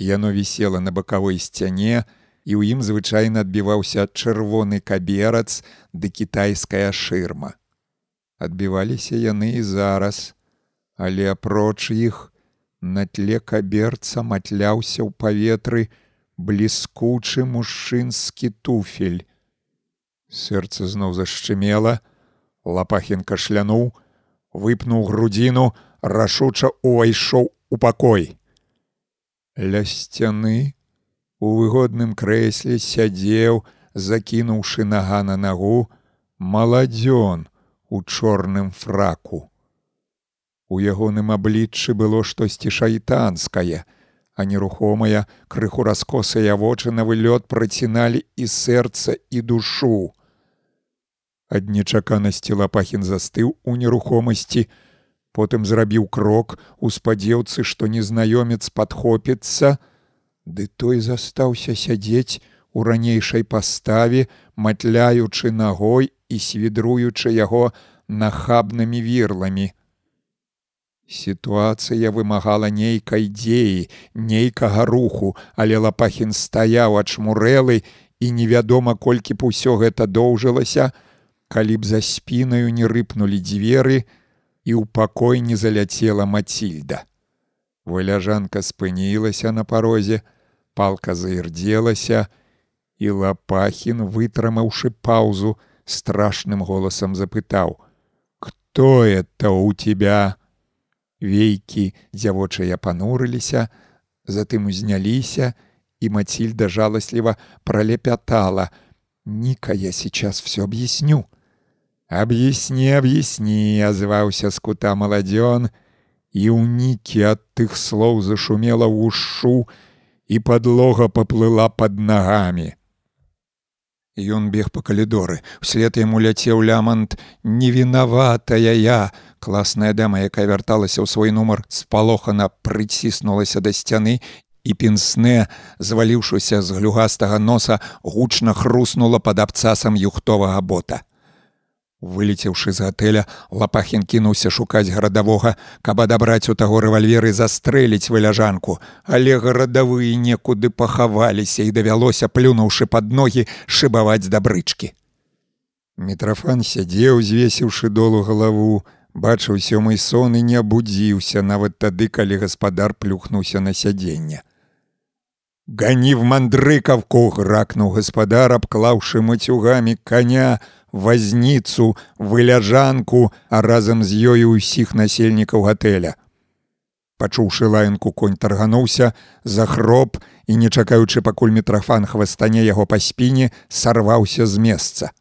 Яно вісела на бакавой сцяне, і ў ім звычайна адбіваўся чырвоны каберац ды кітайская шырма. Адбіваліся яны і зараз, але апроч іх на тле каберца матляўся ў паветры бліскучы мужчынскі туфель. Сэрца зноў зашчымела, лапахін кашлянуў, выпнуў грудзіну, рашуча увайшоў у пакой. Ля сцяны у выгодным крэсле сядзеў, закінуўшы нага на нагу, маладзён у чорным фраку. У ягоным абліччы было штосьці шайтанскае, а нерухомая крыху раскосыя вочы на вылёт праціналі і сэрца і душу. Ад нечаканасці лапахін застыў у нерухомасці, потым зрабіў крок у спадзеўцы, што незнаёмец падхопіцца, ды той застаўся сядзець у ранейшай паставе, матляючы нагой і свідруючы яго нахабнымі вірламі. Сітуацыя вымагала нейкай дзеі, нейкага руху, але лапахін стаяў ачмурэлы і невядома, колькі б усё гэта доўжылася, калі б за спінаю не рыпнулі дзверы і ў пакой не заляцела Мацільда. Воляжанка спынілася на парозе, палка заірдзелася, і лапахін, вытрымаўшы паўзу, страшным голасам запытаў: « Кто это у тебя? Вейкі дзявочыя панурыліся, затым узняліся, і Мацільда жаласліва пролепятала: « Ника, я сейчас все объясню. Объясни, объясни, озваўся з кута маладзён, і ў нікі ад тых слоў зашумела ў ушу, і падлога паплыла под нагамі. Ён бег па калідоры. Услед яму ляцеў лямант, не вінаватая я. Класная дама, якая вярталася ў свой нумар, спалохана прыціснулася да сцяны і пенсне, зваліўшыся з глюгастага носа, гучна хруснула пад абцасам юхтовага бота. Вылецеўшы з гатэля, лапахін кінуўся шукаць гарадавога, каб адабраць у таго рэвальверы застрэліць выляжанку, але гарадавыя некуды пахаваліся і давялося, плюнуўшы пад ногі шыбаваць дабрычкі. Мітрафан сядзеў, звесіўшы долу галаву, бачыў сёмы сон і не абудзіўся нават тады, калі гаспадар плюхнуўся на сядзенне. Гані в мандрыкавку гракнуў гаспадар, абклаўшы мацюгамі коня, вазніцу, выляжанку, а разам з ёю ўсіх насельнікаў гатэля. Пачуўшы лаянку конь таргануўся, захроп і, не чакаючы пакуль мітрафан хвастане яго па спіне, сарваўся з месца.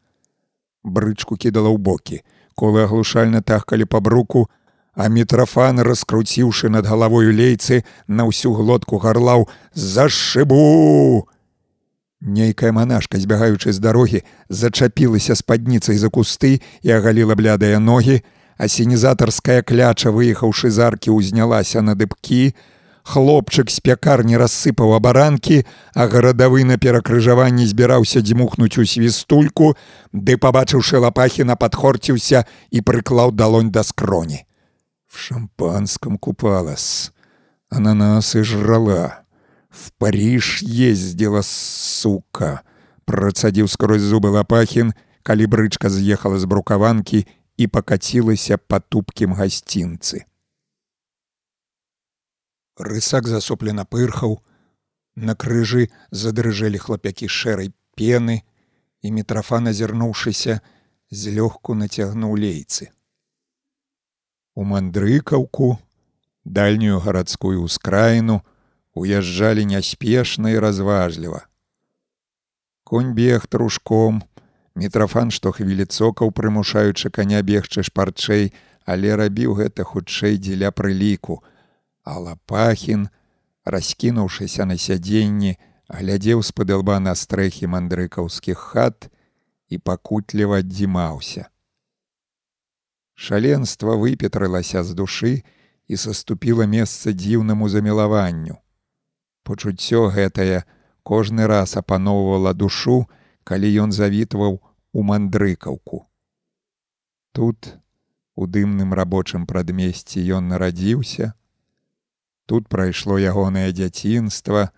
Брычку кідала ў бокі, колы аглушальна тахкалі па бруку, а мітрафан, раскруціўшы над галавою лейцы, на ўсю глотку гарлаў: «Зашыбу! Нейкая манашка, збягаючы з дарогі, зачапілася спадніцай за кусты і агаліла блядыя ногі, а сінізатарская кляча, выехаўшы з аркі, узнялася на дыбкі. Хлопчык з пякарні рассыпаў абаранкі, а гарадавы на перакрыжаванні збіраўся дзьмухнуць у свістульку, ды, пабачыўшы лапахіна, падхорціўся і прыклаў далонь да скроні. В шампанском купалас, ананасы жрала. В Париж ездила, сука, процадзіў скрозь зубы лапахін, калі брычка з'ехала з брукаванкі і пакацілася па тупкім гасцінцы. Рысак засоплена пырхаў, На крыжы задрыжэлі хлапякі шэрай пены, і мітрафан, азірнуўшыся, злёгку нацягнуў лейцы. У мандрыкаўку, дальнюю гарадскую ўскраіну, уязджалі няспешна і разважліва. Конь бег трушком, мітрафан штохвілі цокаў, прымушаючы каня бегчы шпарчэй, але рабіў гэта хутчэй дзеля прыліку. А лапахін, раскінуўшыся на сядзенні, глядзеў з-пад лба на стрэхі мандрыкаўскіх хат і пакутліва аддзімаўся. Шаленства выпетрылася з душы і саступіла месца дзіўнаму замілаванню. Пачуццё гэтае кожны раз апаноўвала душу, калі ён завітваў у мандрыкаўку. Тут, у дымным рабочым прадмесці ён нарадзіўся, тут прайшло ягонае дзяцінства,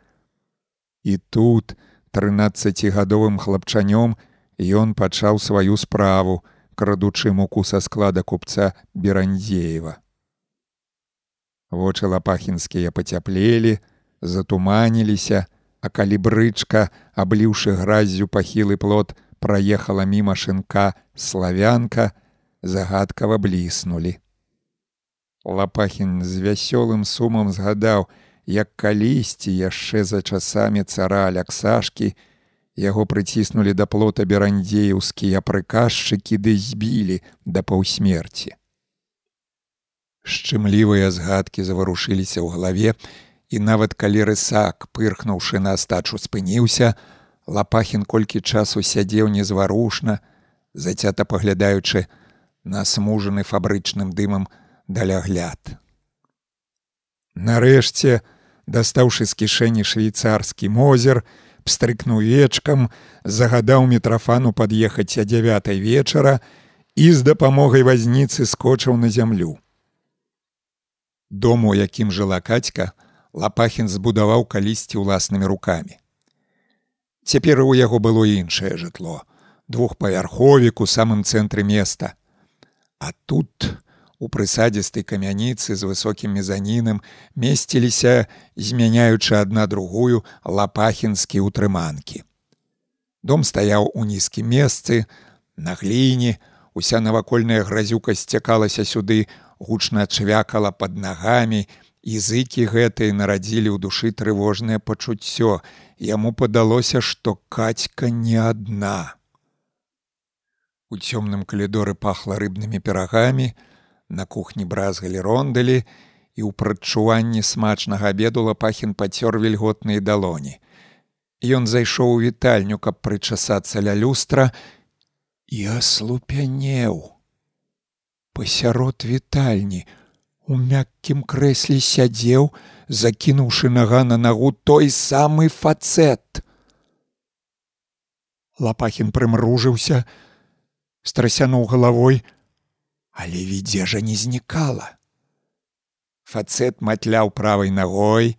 і тут трынаццацігадовым хлапчанём ён пачаў сваю справу, крадучы муку са склада купца Берандзеева. Вочы лапахінскія пацяплелі, затуманіліся, а калі брычка, абліўшы граззю пахілы плот, праехала міма шынка славянка, загадкава бліснулі. Лапахін з вясёлым сумам згадаў, як калісьці яшчэ за часамі цара Аляксашкі, яго прыціснулі да плота берандзеўскія прыказчыкі ды збілі да паўсмерці. Шчымлівыя згадкі заварушыліся ў галаве, і нават калі рысак, пырхнуўшы на астачу спыніўся, лапахін колькі часу сядзеў незварушна, зацята паглядаючы на смужаны фабрычным дымам далягляд. Нарэшце, дастаўшы з кішэні швейцарскі мозер, пстрыкнуў вечкам, загадаў мітрафану пад'ехаць а дзявятай вечара і з дапамогай вазніцы скочыў на зямлю. Дому, якім жыла кацька, лапахін збудаваў калісьці ўласнымі рукамі. Цяпер у яго было іншае жытло, двухпавярховік у самым цэнтры места. А тут, у прысадзістай камяніцы з высокім мезанінам месціліся, змяняючы адна другую лапахінскі ўтрыманкі. Дом стаяў у нізкім месцы, на гліне, уся навакольная гразюка сцякалася сюды, гучна чвякала под нагамі, языкі гэтыя нарадзілі ў душы трывожнае пачуццё. Яму падалося, што кацька не адна. У цёмным калідоры пахла рыбнымі перагамі, на кухні бразгалі рондалі і ў прадчуванні смачнага абеду лапахін пацёр вільготныя далоні. Ён зайшоў у вітальню, каб прычасацца ля люстра і аслупянеў. Пасярод вітальні у мяккім крэсле сядзеў, закінуўшы нага на нагу той самы фацэт. Лапахін прымружыўся, страсянуў галавой, але відзежа не знікала. Фацэт матляў правай ногой,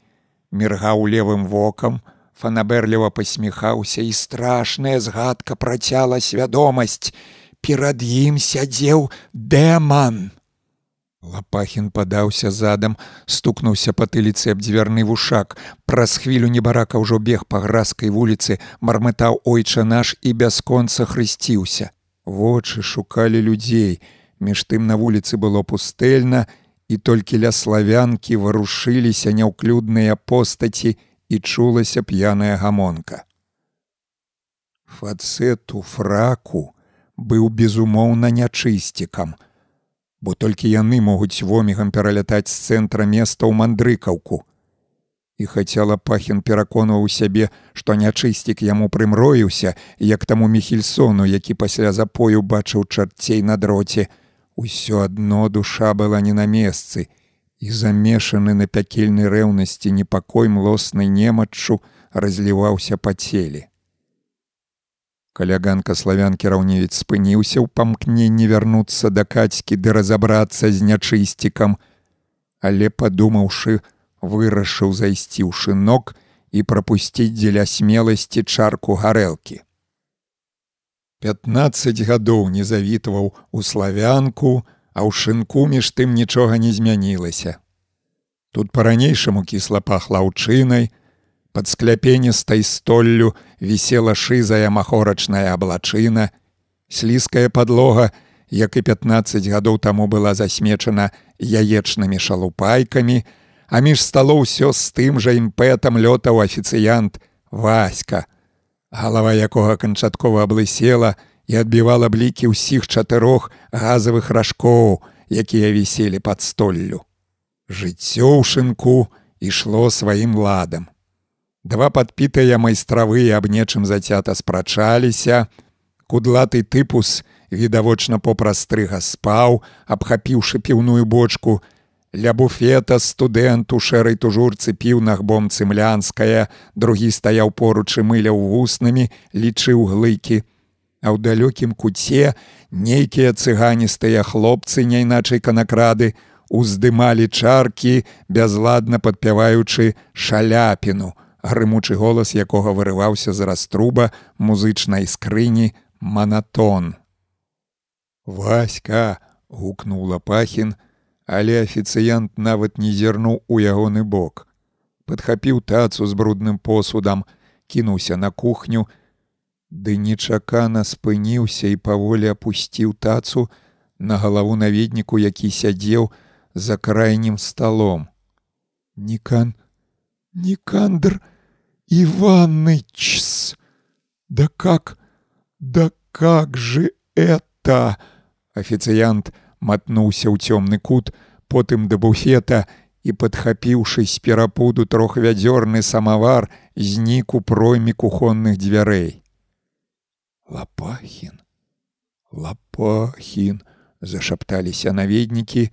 міргаў левым вокам, фанабэрліва пасміхаўся і страшная згадка працяла свядомасць. Перад ім сядзеў дэман. Лапахін падаўся задам, стукнуўся па тыліцы аб дзвярны вушак. Праз хвілю небарака ўжо бег па гразкай вуліцы, мармытаў ойча наш і бясконца хрысціўся. Вочы шукалі людзей, Між тым на вуліцы было пустэльна, і толькі ля славянкі варушыліся няўклюдныя постаці і чулася п'яная гамонка. Фацэту фраку быў безумоўна нячысцікам, бо толькі яны могуць вомігам пералятаць з цэнтра места ў мандрыкаўку. І хацела пахін пераконваў сябе, што нячысцік яму прымроіўся, як таму мехельсону, які пасля запою бачыў чарцей на дроце, Усё адно душа была не на месцы, і замешаны на пякельнай рэўнасці непакой млоснай немаччу разліваўся па целе. Каляганка славянкі раўневец спыніўся ў памкненні вярнуцца да кацькі ды разабрацца з нячысцікам, але падумаўшы, вырашыў зайсці ў шынок і прапусціць дзеля смеласці чарку гарэлкі. 15 гадоў не завітваў у славянку, а ў шынку між тым нічога не змянілася. Тут па-ранейшаму кісла пахла ўчынай, пад скляпеністай столлю вісела шызая махорачная аблачына, слізкая падлога, як і 15 гадоў таму была засмечана яечнымі шалупайкамі, а між стало ўсё з тым жа імпэтам лётаў афіцыянт Васька, галава якога канчаткова аблысела і адбівала блікі ўсіх чатырох газавых ражкоў, якія віселі пад столлю. Жыццё ў шынку ішло сваім ладам. Два падпітыя майстравы аб нечым зацята спрачаліся, кудлаты тыпус відавочна попрастрыга спаў, абхапіўшы піўную бочку, Ля буфета студэнт у шэрай тужурцы піў нагбом цымлянская, другі стаяў поруч і мыляў вуснамі, лічыў глыкі. А ў далёкім куце нейкія цыганістыя хлопцы, няйначай канакрады, уздымалі чаркі, бязладна падпяваючы шаляпіну, грымучы голас якога вырываўся з раструба музычнай скрыні манатон. Васька гукнуў лапахін, але афіцыянт нават не зірнуў у ягоны бок. Падхапіў тацу з брудным посудам, кінуўся на кухню, ды нечакана спыніўся і паволі апусціў тацу на галаву наведніку, які сядзеў за крайнім сталом. Нікан, Нікандр Иваныч! Да как, да как же это? Официант мотнуўся ў цёмны кут, потым да буфета і, падхапіўшы з перапуду трохвядзёрны самавар, знік у пройме кухонных дзвярэй. Лапахін, Лапахін, зашапталіся наведнікі,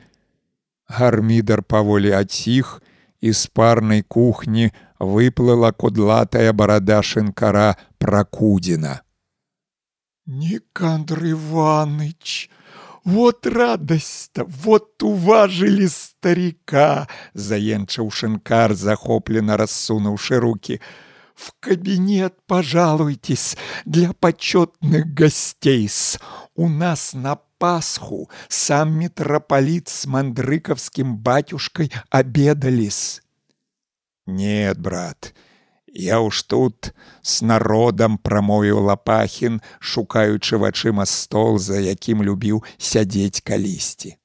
гармідар паволі адціх, і з парнай кухні выплыла кудлатая барада шынкара пракудзіна. Никандр Иваныч, вот радость-то, вот уважили старика, заенчаў шинкар, захопленно рассунувши руки. В кабинет пожалуйтесь для почетных гостей. -с. У нас на Пасху сам митрополит с Мандрыковским батюшкой обедались. Нет, брат, Я ўж тут с народам прамовіў лапахін, шукаючы вачыма стол, за якім любіў сядзець калісьці.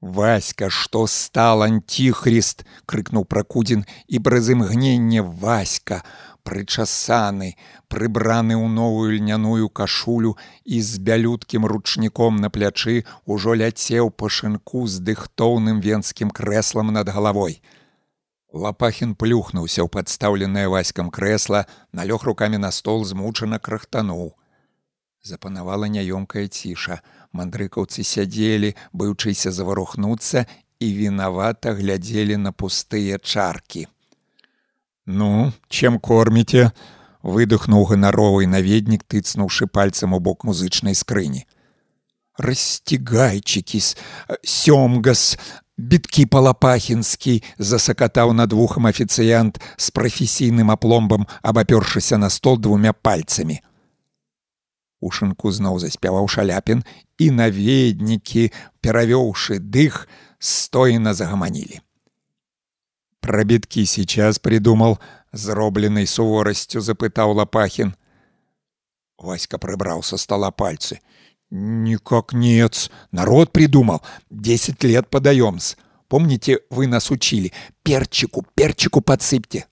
Васька, што стал антихрыст, крыкнуў пракудзін і праз імгнення Васька, прычасаны, прыбраны ў новую льняную кашулю і з бялюткім ручніком на плячы ўжо ляцеў па шынку з дыхтоўным венскім крэслам над галавой. Лапахін плюхнуўся ў падстаўленае васькам крэсла, налёг рукамі на стол змучана крахтануў. Запанавала няёмкая ціша. Мандрыкаўцы сядзелі, быўчыся заварухнуцца і вінавата глядзелі на пустыя чаркі. Ну, чем корміце? выдохнуў ганаровы наведнік, тыцнуўшы пальцам у бок музычнай скрыні. Расцігайчыкіс, сёмгас, біткі палапахінскі засакатаў над вухам афіцыянт з прафесійным апломбам абапёршыся на стол двумя пальцамі у шынку зноў заспяваў шаляпін і наведнікі перавёўшы дых стоена загаманілі прабіткі сейчас придумал зробленай суворасцю запытаў лапахін васька прыбраў са стола пальцы Никак нет. Народ придумал. Десять лет подаем-с. Помните, вы нас учили? Перчику, перчику подсыпьте.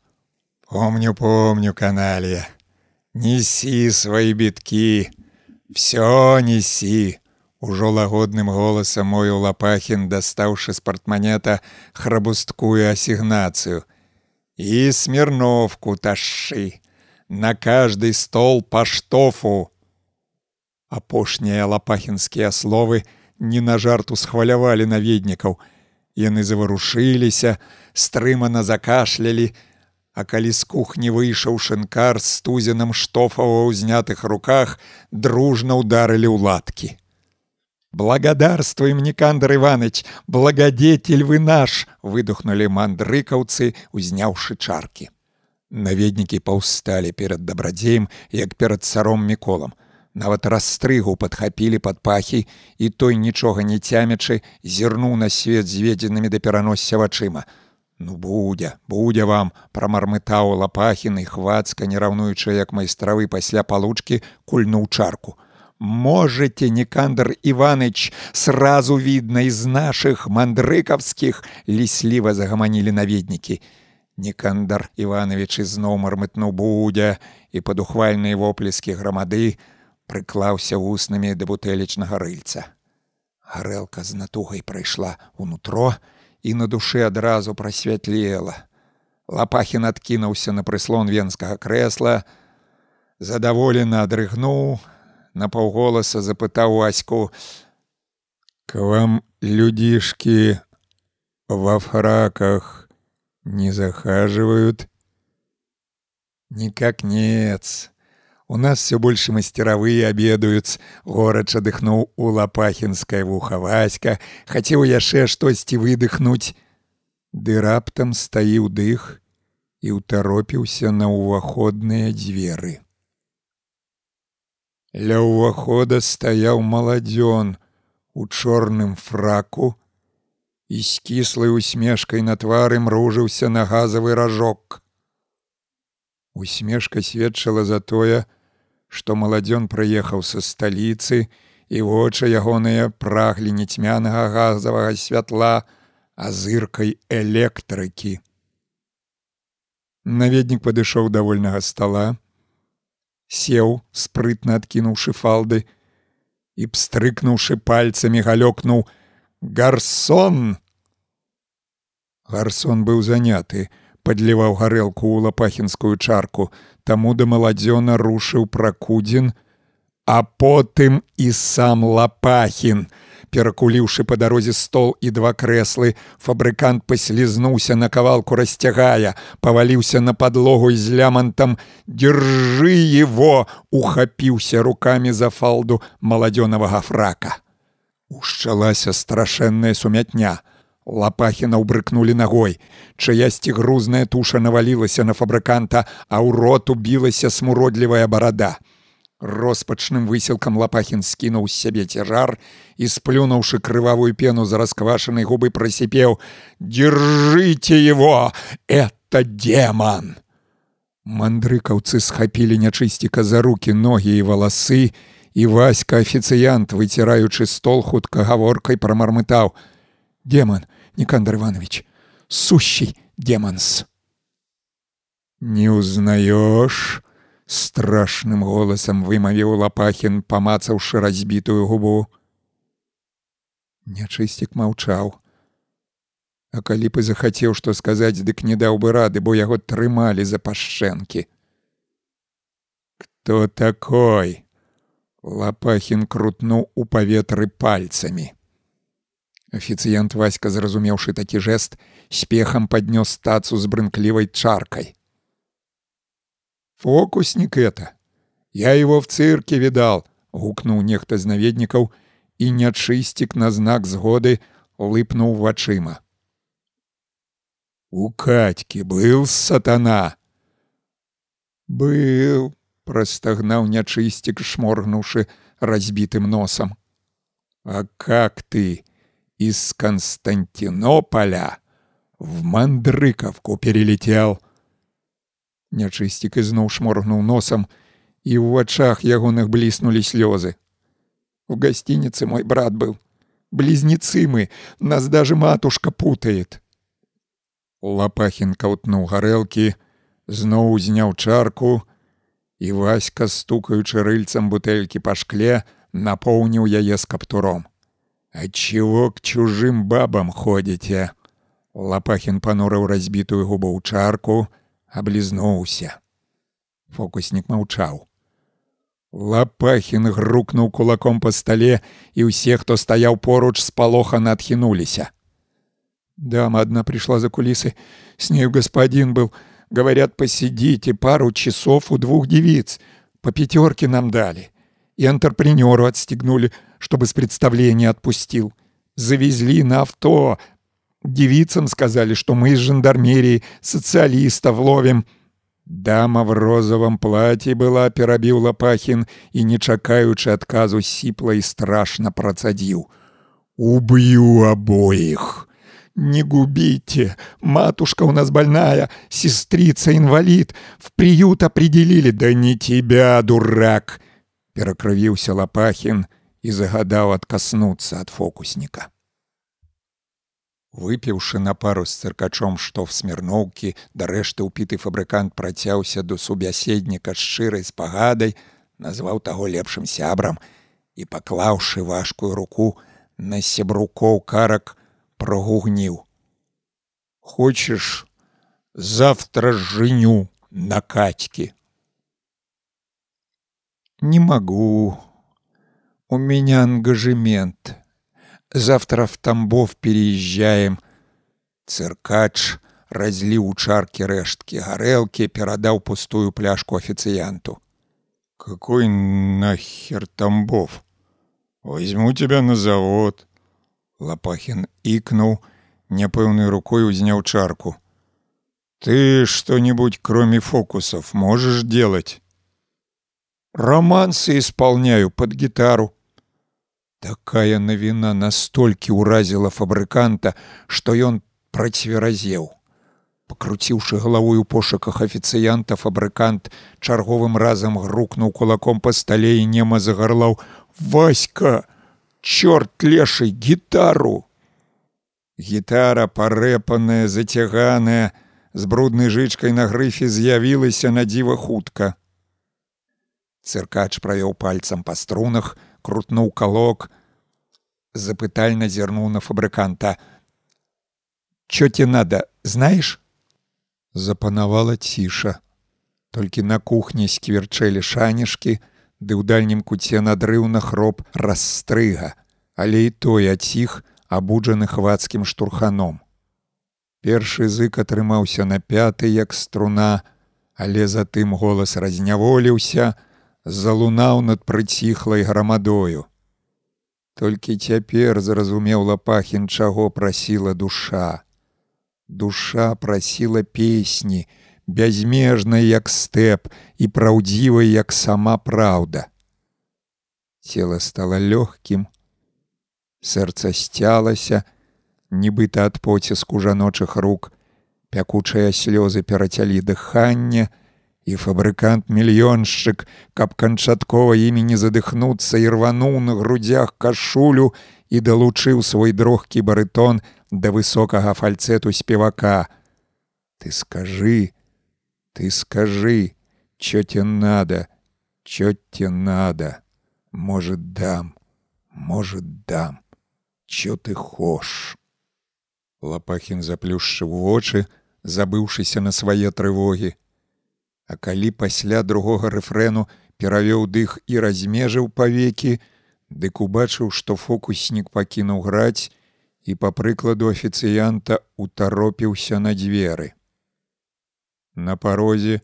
Помню, помню, каналья. Неси свои битки. Все неси. Ужо лагодным голосам мою Лапахин, дастаўшы з партманета храбусткую асігнацыю. І смірновку ташшы. На каждый стол па штофу. Апошнія лапахінскія словы не на жарту схвалявалі наведнікаў. Яны заварушыліся, стрымана закашлялі, А калі з кухні выйшаў шынкар з тузенам штофава ў знятых руках, дружна ударылі ў латкі. Благодарствуем, Никандр Иваныч, благодетель вы наш, выдохнули мандрыкаўцы, узняўшы чаркі. Наведнікі паўсталі перад дабрадзеем, як перад царом міколам нават расстрыгу падхапілі пад пахі і той нічога не цямячы зірнуў на свет зведзенымі да пераносся вачыма. Ну будзе будзе вам прамармытаў лапахіны хвацка не раўнуючы як майстравы пасля палучкі кульнуў чарку. Можете некандр иваныч сразу видно из наших мандрыкаўскіх лісліва загаманілі наведнікі некандар иванович ізноў мармытнуў будзе і падухвальныя воплескі грамады прыклаўся вуснамі да бутэлечнага рыльца. Гарэлка з натугай прайшла ўнутро і на душы адразу прасвятлела. Лапахін адкінуўся на прыслон венскага крэсла, задаволена адрыгнуў, на паўголаса запытаў аську: « К вам людишки во фраках не захаживают? Никак нет. У нас все больше мастеровые обедаюць, горача дыхнуў у лапахінскае вуха васька, хацеў яшчэ штосьці выдыхнуць. Ды раптам стаіў дых і ўтаропіўся на ўваходныя дзверы. Ля ўвахода стаяў маладзён у чорным фраку і з кіслай усмешкай на твары мружыўся на газавы ражок. Усмешка сведчыла за тое, што маладзён прыехаў са сталіцы і вочы ягоныя праглі нецьмянага газавага святла азыркай электрыкі. Наведнік падышоў да вольнага стола, сеў, спрытна адкінуўшы фалды і пстрыкнуўшы пальцамі галёкнуў гарсон. Гарсон быў заняты, падліваў гарэлку ў лапахінскую чарку, таму да маладзёна рушыў пракудзін, а потым і сам лапахін. Перакуліўшы па дарозе стол і два крэслы, фабрыкант паслізнуўся на кавалку расцягая, паваліўся на падлогу з лямантам: Держы его! ухапіўся рукамі за фалду маладзёнавага фрака. Ушчалася страшэнная сумятня. Лапахіна ўбрыкнулі ногой. Чаясьці грузная туша навалілася на фабрыканта, а ў рот убілася смуродлівая барада. Роспачным высілкам лапахін скінуў з сябе цяжар і сплюнуўшы крывавую пену за расквашанай губы прасіпеў: «Держите его! Это демон! Мандрыкаўцы схапілі нячысціка за руки, ногі і валасы, і васька афіцыянт, выціраючы стол хутка гаворкай прамармытаў: « Демон, Никандр Иванович, сущий демонс. Не узнаешь? Страшным голосом вымовил Лопахин, помацавши разбитую губу. Нячыстик молчал. А калі бы захотел что сказать, дык не дал бы рады, бо яго трымали за пашчэнкі. Кто такой? Лопахин крутнул у паветры пальцами. Афіцыянт Васька, зразумеўшы такі жэст, спехам паднёс стацу з брынклівай чаркай. «Фокусник это! Я его в цирке видал!» — гукнул нехта з наведнікаў, і нячысцік на знак згоды лыпнуў вачыма. «У Катькі был сатана!» «Был!» — простагнаў нячысцік, шморгнуўшы разбитым носом. «А как ты?» из Константинополя в Мандрыковку перелетел. Нячысцік ізноў шморгнуў носам, і ў вачах ягоных бліснулі слёзы. В гостинице мой брат был. Близнецы мы, нас даже матушка путает. Лапахін каўтнуў гарэлкі, зноў узняў чарку, і Васька, стукаючы рыльцам бутэлькі па шкле, напоўніў яе з каптуром. «Отчего к чужим бабам ходите?» Лопахин понурил разбитую губу ў чарку, облизнуўся. Фокусник маўчаў. Лопахин грукнуў кулаком по столе, и ўсе, хто стаяў поруч, спалохана адхінуліся. Дама одна пришла за кулисы. С нею господин был. Говорят, посидите пару часов у двух девиц. По пятерке нам дали. И антрепренеру отстегнули чтобы с представления отпустил. Завезли на авто. Девицам сказали, что мы из жандармерии социалистов ловим. Дама в розовом платье была, перабіў Лопахин и, не чакаючы адказу сіпла и страшно процадил. «Убью обоих!» «Не губите! Матушка у нас больная, сестрица инвалид, в приют определили!» «Да не тебя, дурак!» — перакрывіўся Лопахин — І загадаў адкаснуцца ад фокусніка. Выпіўшы на пару з цыркачом штоф смірноўкі, дарэшты ўпіты фабрыкант працяўся до субяседніка шчырай спагадай, назваў таго лепшым сябрам і, паклаўшы важкую руку на сябрукоў карак, прогугніў: « Хочаш завтра жыню на катькі. Не могу, У меня ангажемент. Завтра в Тамбов переезжаем. Циркач разлил у чарки рештки горелки, передал пустую пляжку официанту. Какой нахер Тамбов? Возьму тебя на завод. Лопахин икнул, непыльной рукой узнял чарку. Ты что-нибудь, кроме фокусов, можешь делать? Романсы исполняю под гитару. Такая навіна настолькі ўразіла фабрыканта, што ён працверазеў. Пакруціўшы галавой у пошуках афіцыянта, фабрыкант чарговым разам грукнуў кулаком па стале і нема загарлаў: Васька, чорт лешай гітару! Гітара, парэпаная, зацяганая, з бруднай жычкай на грыфе з'явілася на дзіва хутка. Цыркач правёў пальцам па струнах, крутнуў калок, запытальна зірнуў на фабрыканта. чё тебе надо, знаешь? Запанавала ціша. Толькі на кухні скверчэлі шанішкі, ды ў дальнім куце надрыўна хроп расстрыга, але і той ад іх абуджаны хвацкім штурханом. Першы язык атрымаўся на пяты як струна, але затым голас разняволіўся, залунаў над прыціхлай грамадою. Толькі цяпер зразумеў лапахін, чаго прасіла душа. Душа прасіла песні, бязмежнай як стэп і праўдзівай як сама праўда. Цело стало лёгкім, сэрца сцялася, нібыта ад поціску жаночых рук, пякучыя слёзы перацялі дыханне, і фабрыкант мільёншчык, каб канчаткова імі не задыхнуцца і рвануў на грудях кашулю і далучыў свой дрохкі барытон да высокага фальцэту спевака. Ты скажы, ты скажы, чё тебе надо, чё тебе надо, может дам, может дам, чё ты хош. Лапахін заплюшчыў вочы, забыўшыся на свае трывогі. А калі пасля другога рэфрэну перавёў дых і размежыў павекі, дык убачыў, што фокуснік пакінуў граць і па прыкладу афіцыянта утаропіўся на дзверы. На парозе,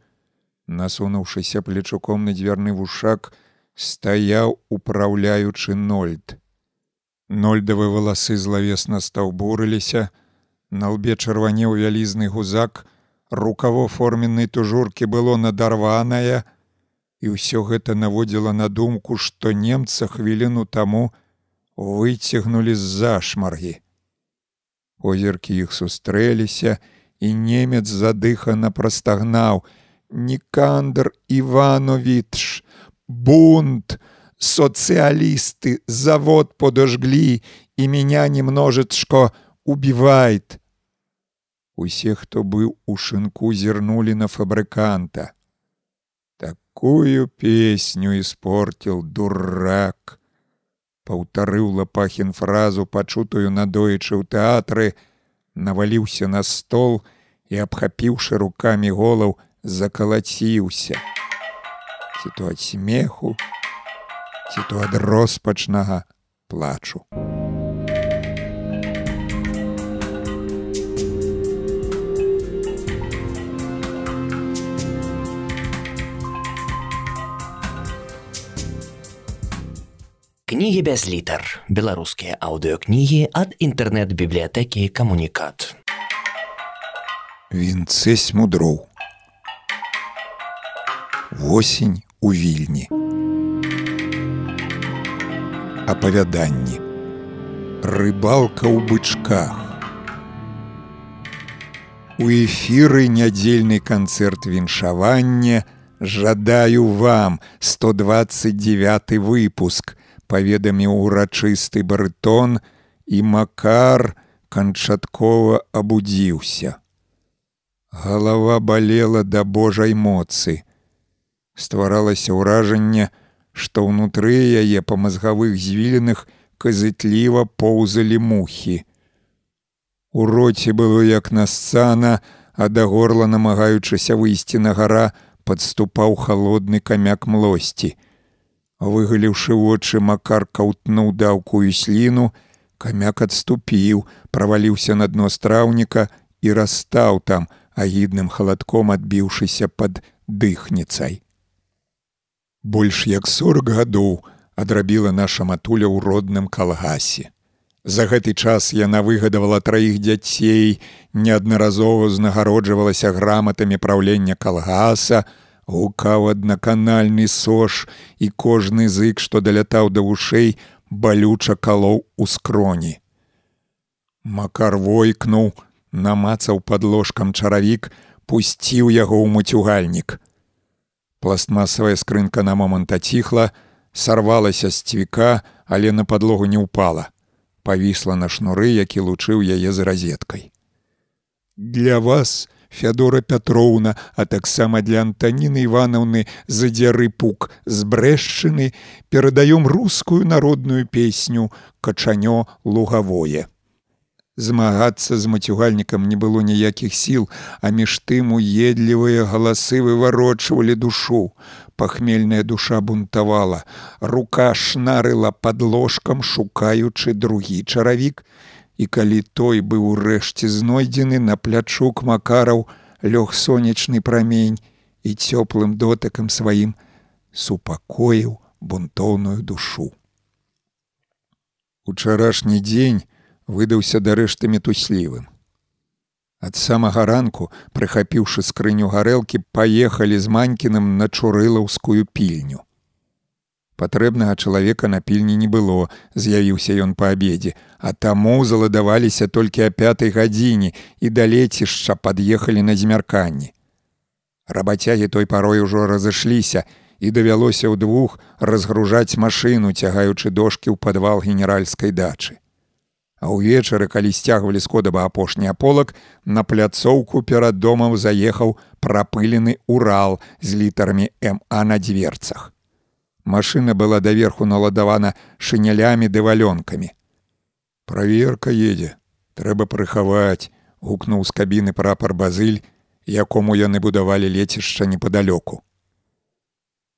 насунуўшыся плечуком на дзвярны вушак, стаяў упраўляючы нольд. Нольдавы валасы злавесна стаўбурыліся, на лбе чырванеў вялізны гузак, рукаво форменнай тужуркі было надарванае, і ўсё гэта наводзіла на думку, што немца хвіліну таму выцягнулі з-за шмаргі. Озеркі іх сустрэліся, і немец задыхана прастагнаў: Нікандр Іванович, бунт, социалисты, завод подожгли, и меня немножечко убивает. Усе, хто быў у шынку, зірнулі на фабрыканта. Такую песню испортил дурак. Паўтарыў лапахін фразу, пачутую надоечы ў тэатры, наваліўся на стол і, абхапіўшы рукамі голаў, закалаціўся. Ці то ад смеху, ці то ад роспачнага плачу. Кнігі без літар. Беларускія аўдыокнігі ад інтэрнэт-бібліятэкі камунікат. Вінцэсь мудроў. Восень у вільні. Апавяданні. Рыбалка ў бычках. У эфіры нядзельны канцэрт віншавання жадаю вам 129 выпуск паведаміў урачысты барытон і макар канчаткова абудзіўся. Галава балела да божай моцы. Стваралася ўражанне, што ўнутры яе па мазгавых звіленых казытліва поўзалі мухі. У роце было як насцана, а да горла намагаючыся выйсці на гара, падступаў халодны камяк млосці. Выгаліўшы вочы макар каўтнуў даўкую сліну, камяк адступіў, праваліўся на дно страўніка і расстаў там, агідным халадком адбіўшыся пад дыхніцай. Больш як сорок гадоў адрабіла наша матуля ў родным калгасе. За гэты час яна выгадавала траіх дзяцей, неаднаразова ўзнагароджвалася граматамі праўлення калгаса, гукаў аднаканальны сош і кожны зык, што далятаў да вушэй, балюча калоў у скроні. Макар войкнуў, намацаў пад ложкам чаравік, пусціў яго ў муцюгальнік. Пластмасавая скрынка на момант аціхла, сарвалася з цвіка, але на падлогу не ўпала. Павісла на шнуры, які лучыў яе з разеткай. Для вас, Фядора Пятроўна, а таксама для Антаніны Іванаўны задзяры пук з брэшчыны перадаём рускую народную песню качанё лугавое. Змагацца з мацюгальнікам не было ніякіх сіл, а між тым уедлівыя галасы выварочвалі душу. Пахмельная душа бунтавала. Рука шнарыла пад ложкам, шукаючы другі чаравік. І калі той быў урэшце знойдзены на плячук макараў, лёг сонечны прамень і цёплым дотыкам сваім супакоіў бунтоўную душу. Учарашні дзень выдаўся дарэшты метуслівым. Ад самага ранку, прыхапіўшы скрыню гарэлкі, паехалі з манькіным на чурылаўскую пільню. Патрэбнага чалавека на пільні не было, з'явіўся ён па абедзе, а таму заладаваліся толькі о пятай гадзіне і да лецішча пад'ехалі на змярканні. Рабацягі той парой ужо разышліся і давялося ўдвух разгружаць машыну, цягаючы дошкі ў падвал генеральскай дачы. А ўвечары, калі сцягвалі скодаба апошні аполак, на пляцоўку перад домам заехаў прапылены урал з літарамі МА на дверцах. Машына была даверху наладавана шынялямі ды валёнкамі. Праверка едзе, трэба прыхаваць, гукнуў з кабіны прапар базыль, якому яны будавалі лецішча непадалёку.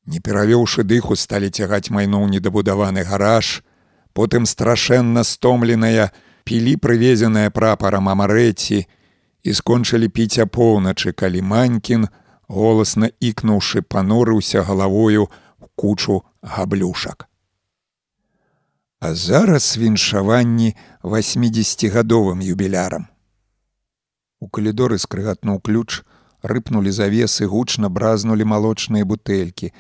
Не перавёўшы дыху сталі цягаць майно ў недабудаваны гараж, потым страшэнна стомленая пілі прывезеная прапарам амарэці і скончылі піць апоўначы, калі манькін, голасна ікнуўшы панурыўся галавою, кучу габлюшак. А зараз віншаванні 80гадовым юбілярам. У калідоры скрыгатнуў ключ, рыпнулі завесы, гучна бразнулі малочныя бутэлькі.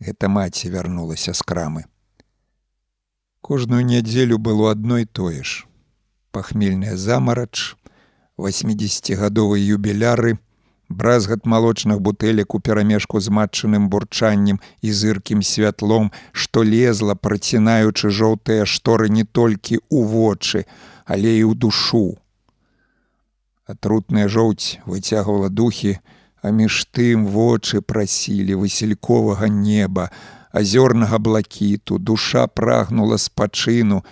Гэта маці вярнулася з крамы. Кожную нядзелю было адной тое ж. Пахмельная замарач, 80гадовыя юбіляры, бразгат малочных бутэлек у перамежку з матчаным бурчаннем і зыркім святлом, што лезла, працінаючы жоўтыя шторы не толькі ў вочы, але і ў душу. Атрутная жоўць выцягвала духі, а між тым вочы прасілі васельковага неба, азёрнага блакіту, душа прагнула спачыну,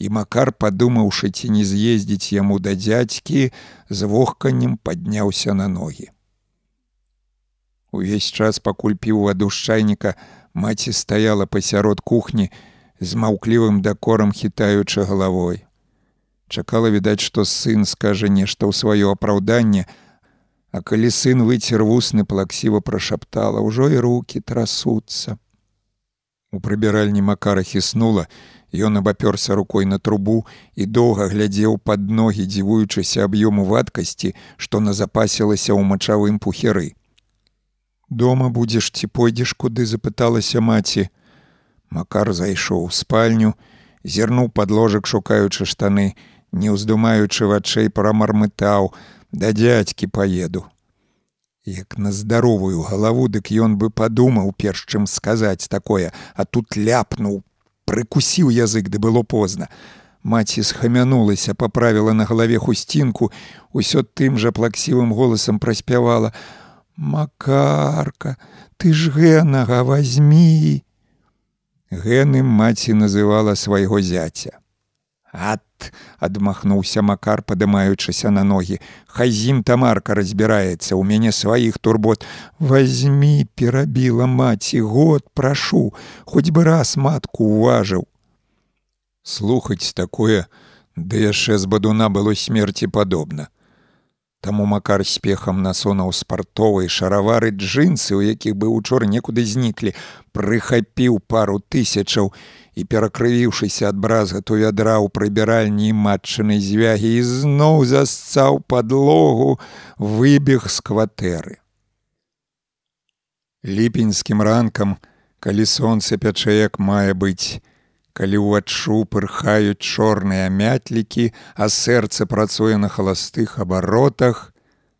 і макар падумаўшы ці не з'ездзіць яму да дзядзькі з вохканнем падняўся на ногі Увесь час пакуль піў ваду з чайніка, маці стаяла пасярод кухні з маўклівым дакорам хітаючы галавой. Чакала відаць, што сын скажа нешта ў сваё апраўданне, А калі сын выцер вусны плаксіва прашаптала, ўжо і руки трасуцца. У прыбіральні макара хіснула, Ён абапёрся рукой на трубу і доўга глядзеў пад ногі, дзівуючыся аб'ёму вадкасці, што назапасілася ў мачавым пухеры. Дома будзеш ці пойдзеш куды запыталася маці. Макар зайшоў у спальню, зірнуў пад ложак, шукаючы штаны, не ўздумаючы вачэй прамармытаў, да дзядзькі паеду. Як на здаровую галаву, дык ён бы падумаў перш чым сказаць такое, а тут ляпнуў, прыкусіў язык, ды было позна. Маці схамянулася, паправіла на галаве хусцінку, усё тым жа плаксівым голасам праспявала: Макарка, ты ж генага возьми. Геным маці называла свайго зяця. Ат, адмахнуўся макар, падымаючыся на ногі. Хазім тамарка разбіраецца, у мяне сваіх турбот. Возьми, перабіла маці, год прашу, хоць бы раз матку уважыў. Слухаць такое, ды яшчэ з бадуна было смерці падобна. Таму макар спехам насонаў спартовай шаравары джинсы, у якіх бы учора некуды зніклі, прыхапіў пару тысячаў і перакрывіўшыся ад бразгату вядра ў прыбіральні матчынай звягі і зноў засцаў падлогу, выбег з кватэры. Ліпеньскім ранкам, калі сонце пячэ як мае быць, калі ўваччу пырхаюць чорныя мятлікі, а сэрца працуе на халастых абаротах,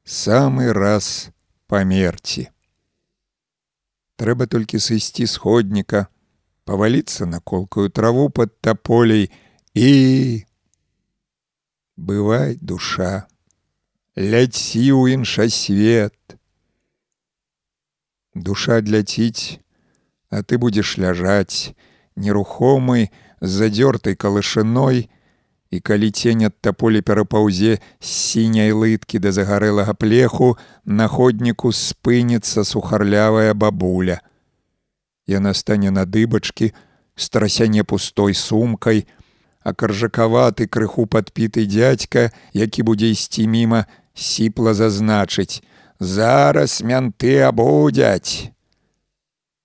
самы раз памерці. Трэба толькі сысці сходніка, паваліцца на колкую траву пад таполей і бывай душа, ляці ў інша свет. Душа ляціць, а ты будзеш ляжаць, нерухомы з задзёртай калышыной І калі цень ад таполі перапаўзе з сіняй лыткі да загарэлага плеху, на ходніку спыніцца сухарлявая бабуля. Яна стане на дыбачкі, страсяне пустой сумкай, а каржакаваты крыху падпіты дзядзька, які будзе ісці міма, сіпла зазначыць: « Зараз мянты абудзяць.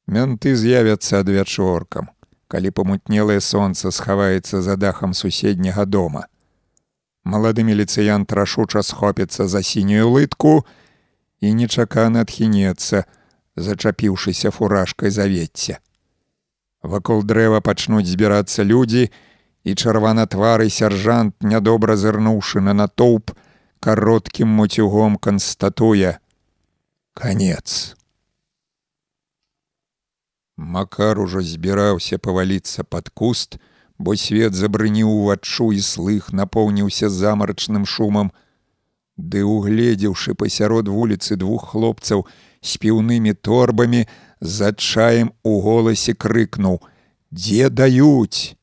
Мянты з'явяцца адвячоркам калі памутнелае сонца схаваецца за дахам суседняга дома. Малады міліцыян рашуча схопіцца за сінюю лытку і нечакана адхінецца, зачапіўшыся фуражкай завецця. Вакол дрэва пачнуць збірацца людзі, і чырвана твары сяржант, нядобра зырнуўшы на натоўп, кароткім муцюгом канстатуе: Канец. Макар ужо збіраўся паваліцца пад куст, бо свет забрыніў уваччу і слых напоўніўся замарачным шумам. Ды угледзеўшы пасярод вуліцы двух хлопцаў з піўнымі торбамі, за чаем у голасе крыкнуў: « Дзе даюць?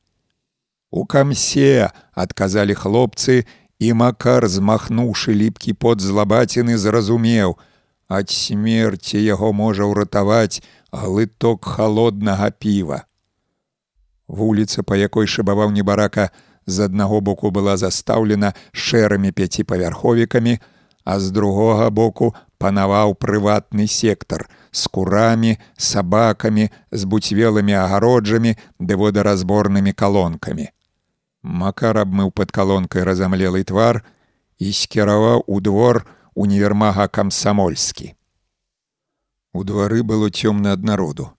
У камсе адказалі хлопцы, і макар, змахнуўшы ліпкі под злабаціны, зразумеў: ад смерці яго можа ўратаваць, глыток холоднага піва. Вуліца, па якой шыбаваў небарака, з аднаго боку была застаўлена шэрымі пяціпавярховікамі, а з другога боку панаваў прыватны сектар з курамі, сабакамі, з буцвелымі агароджамі ды водаразборнымі калонкамі. Макар абмыў пад калонкай разамлелы твар і скіраваў у двор універмага камсамольскі. У двары было цёмна ад народу.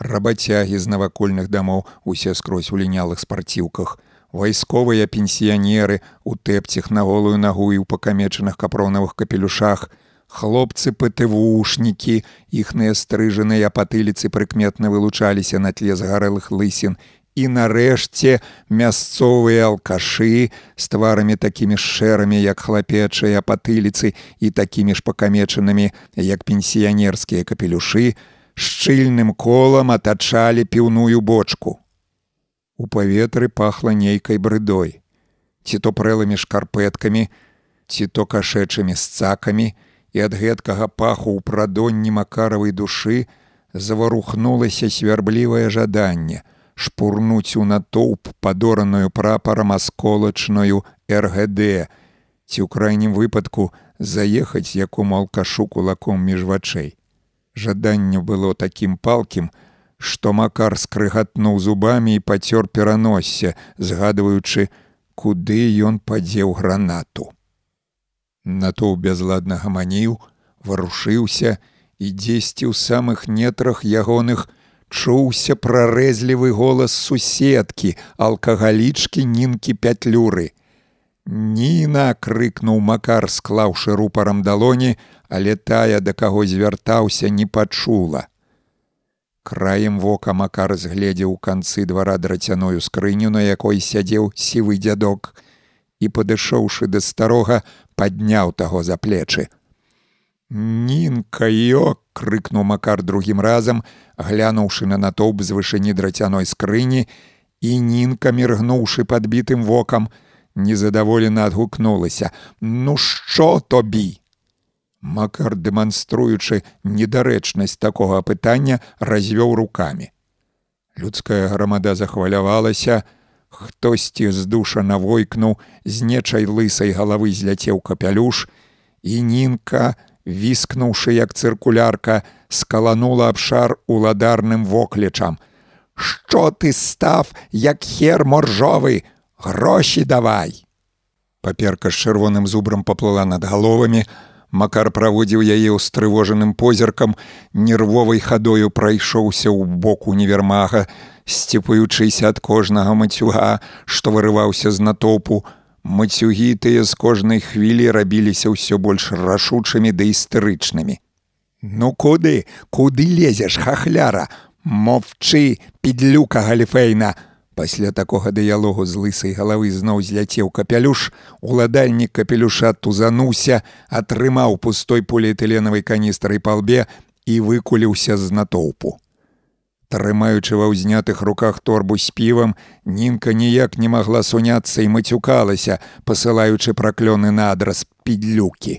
Рабацягі з навакольных дамоў усе скрозь у лінялых спарціўках, вайсковыя пенсіянеры у тэпцях на голую нагу і ў пакамечаных капронавых капелюшах, хлопцы ПТВушнікі, іхныя стрыжаныя патыліцы прыкметна вылучаліся на тле згарэлых лысін і нарэшце мясцовыя алкашы з тварамі такімі шэрамі як хлапечыя патыліцы і такімі ж пакамечанымі як пенсіянерскія капелюшы шчыльным колам атачалі піўную бочку. У паветры пахла нейкай брыдой. Ці то прэлымі шкарпэткамі ці то кашэчымі сцакамі і ад гэткага паху ў прадонні макаравай душы заварухнулася свярблівае жаданне шпурнуць у натоўп падораную прапарам асколачную РГД, ці ў крайнім выпадку заехаць якому алкашу кулаком між вачэй. Жаданне было такім палкім, што макар скрыгатнуў зубамі і пацёр пераносся, згадваючы, куды ён падзеў гранату. Натоў бязладна гаманіў, варушыўся і дзесьці ў самых нетрах ягоных, чуўся прарэзлівы голас суседкі алкагалічкі нінкі пятлюры. Ніна крыкнуў макар, склаўшы рупарам далоні, але тая да каго звяртаўся не пачула. Краем вока макар згледзеў канцы двара драцяную скрыню, на якой сядзеў сівы дзядок і падышоўшы да старога, падняў таго за плечы. Нінка ёк крыкнуў макар другім разам, глянуўшы на натоўп з вышыні драцяной скрыні, і нінка міргнуўшы падбітым вокам, незадаволена адгукнулася: « Ну що тобі? Макар, дэманструючы недарэчнасць такога пытання, развёў руками. Людская грамада захвалявалася, хтосьці з душа навойкнуў, з нечай лысай галавы зляцеў капялюш, і нінка, віскнуўшы як цыркулярка, скаланула абшар уладарным воклічам. Што ты став, як хер моржовы, гроші давай. Паперка з чырвоным зубрам паплыла над галовамі, Макар праводзіў яе ўстрывожаным позіркам, нервовай хадою прайшоўся ў бок універмага, сціпаючыся ад кожнага мацюга, што вырываўся з натопу, Мацюгі тыя з кожнай хвілі рабіліся ўсё больш рашучымі да істэрычнымі. Ну куды, куды лезеш хахляра, Мовчы, підлюка галіфейна. Пасля такога дыялогу з лысай галавы зноў зляцеў капялюш, уладальнік капелюша тузануўся, атрымаў пустой поліэтыленавай каністрай палбе і выкуліўся з натоўпу. Трымаючы ва ўзнятых руках торбу з півам, нінка ніяк не магла суняцца і мацюкалася, пасылаючы праклёны на адрас підлюкі.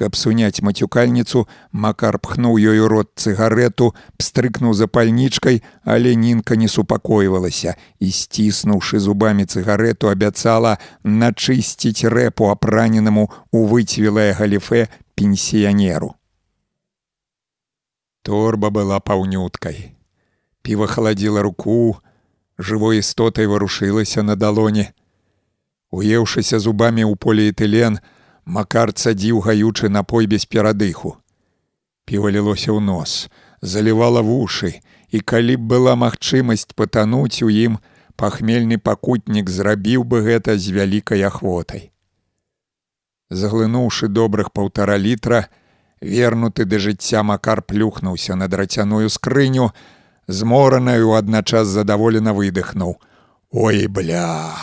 Каб суняць мацюкальніцу, Макар пхнуў ёю рот цыгарету, пстрыкнуў запальнічкай, але нінка не супакойвалася і, сціснуўшы зубамі цыгарету, абяцала начысціць рэпу апраненаму у выцвілае галіфе пенсіянеру. Торба была паўнюткай. Піва халадзіла руку, жывой істотай варушылася на далоне. Уеўшыся зубамі ў поліэтылен, Макар цадзіў гаючы напой без перадыху. Піва лілося ў нос, залівала вушы, і калі б была магчымасць патануць у ім, пахмельны пакутнік зрабіў бы гэта з вялікай ахвотай. Заглынуўшы добрых паўтара літра, вернуты да жыцця макар плюхнуўся на драцяную скрыню, зморанаю адначас задаволена выдыхнуў: Ой бля!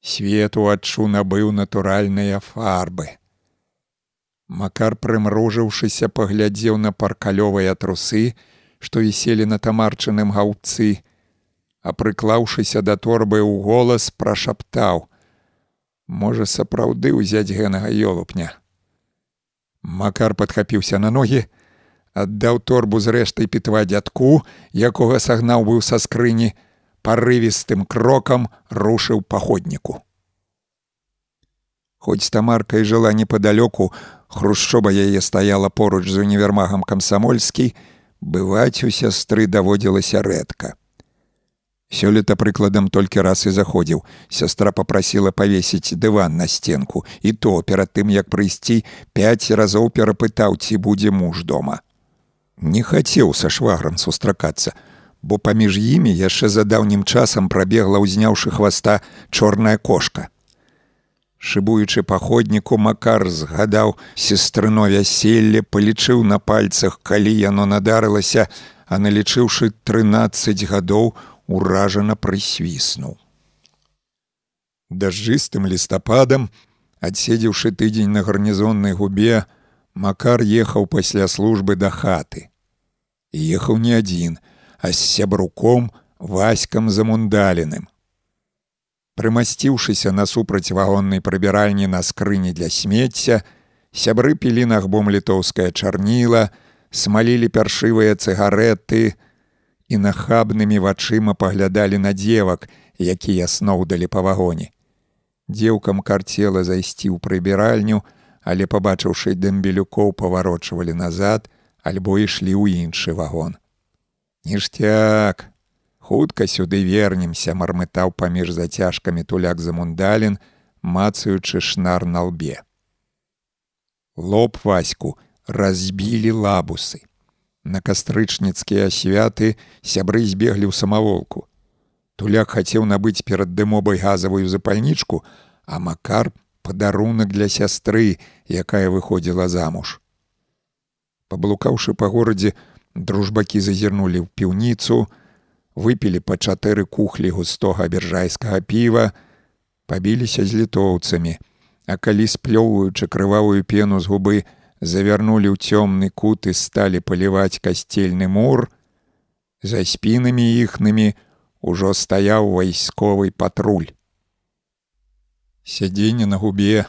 Свету адчу набыў натуральныя фарбы. Макар прымружыўшыся паглядзеў на паркалёвыя трусы, што віселі на тамарчаным гаўцы, а прыклаўшыся да торбы ў голас прашаптаў: Можа сапраўды ўзяць генага ёлупня. Макар падхапіўся на ногі, аддаў торбу з рэштай пітва дзядку, якога сагнаў быў са скрыні, парывістым крокам рушыў паходніку. Хоць тамарка і жыла непадалёку, хрушчоба яе стаяла поруч з універмагам камсамольскі, бываць у сястры даводзілася рэдка. Сёлета прыкладам толькі раз і заходзіў. Сястра попрасіла павесіць дыван на сценку і то перад тым як прыйсці пяць разоў перапытаў ці будзе муж дома не хацеў са шваграм сустракацца, бо паміж імі яшчэ за даўнім часам прабегла ўзняўшы хваста чорная кошка. Шыбуючы паходніку макар згадаў сестрыно вяселле, палічыў на пальцах, калі яно надарылася, а налічыўшы 13 гадоў уражана прысвіснуў. Дажджыстым лістападам, адседзеўшы тыдзень на гарнізоннай губе, Макар ехаў пасля службы да хаты. Ехаў не адзін, а з сябруком васькам замундаленым. Прымасціўшыся насупраць вагоннай прыбіральні на скрыні для смецця, сябры пілі нагбом літоўская чарніла, смалілі пяршывыя цыгареты і нахабнымі вачыма паглядалі на дзевак, якія сноўдалі па вагоне. Дзеўкам карцела зайсці ў прыбіральню, але пабачыўшы дэмбелюкоў паварочвалі назад альбо ішлі ў іншы вагон. Ніштяк, хутка сюды вернемся, мармытаў паміж зацяжкамі туляк за мундалін, мацаючы шнар на лбе. Лоб ваську разбілі лабусы. На кастрычніцкія святы сябры збеглі ў самаволку. Туляк хацеў набыць перад дымобай газавую запальнічку, а макар падарунак для сястры, якая выходзіла замуж. Паблукаўшы па горадзе, дружбакі зазірнулі ў піўніцу, выпілі па чатыры кухлі густога бержайскага піва, пабіліся з літоўцамі, а калі сплёўваючы крывавую пену з губы завярнулі ў цёмны кут і сталі паліваць касцельны мур, за спінамі іхнымі ўжо стаяў вайсковы патруль сядзенне на губе,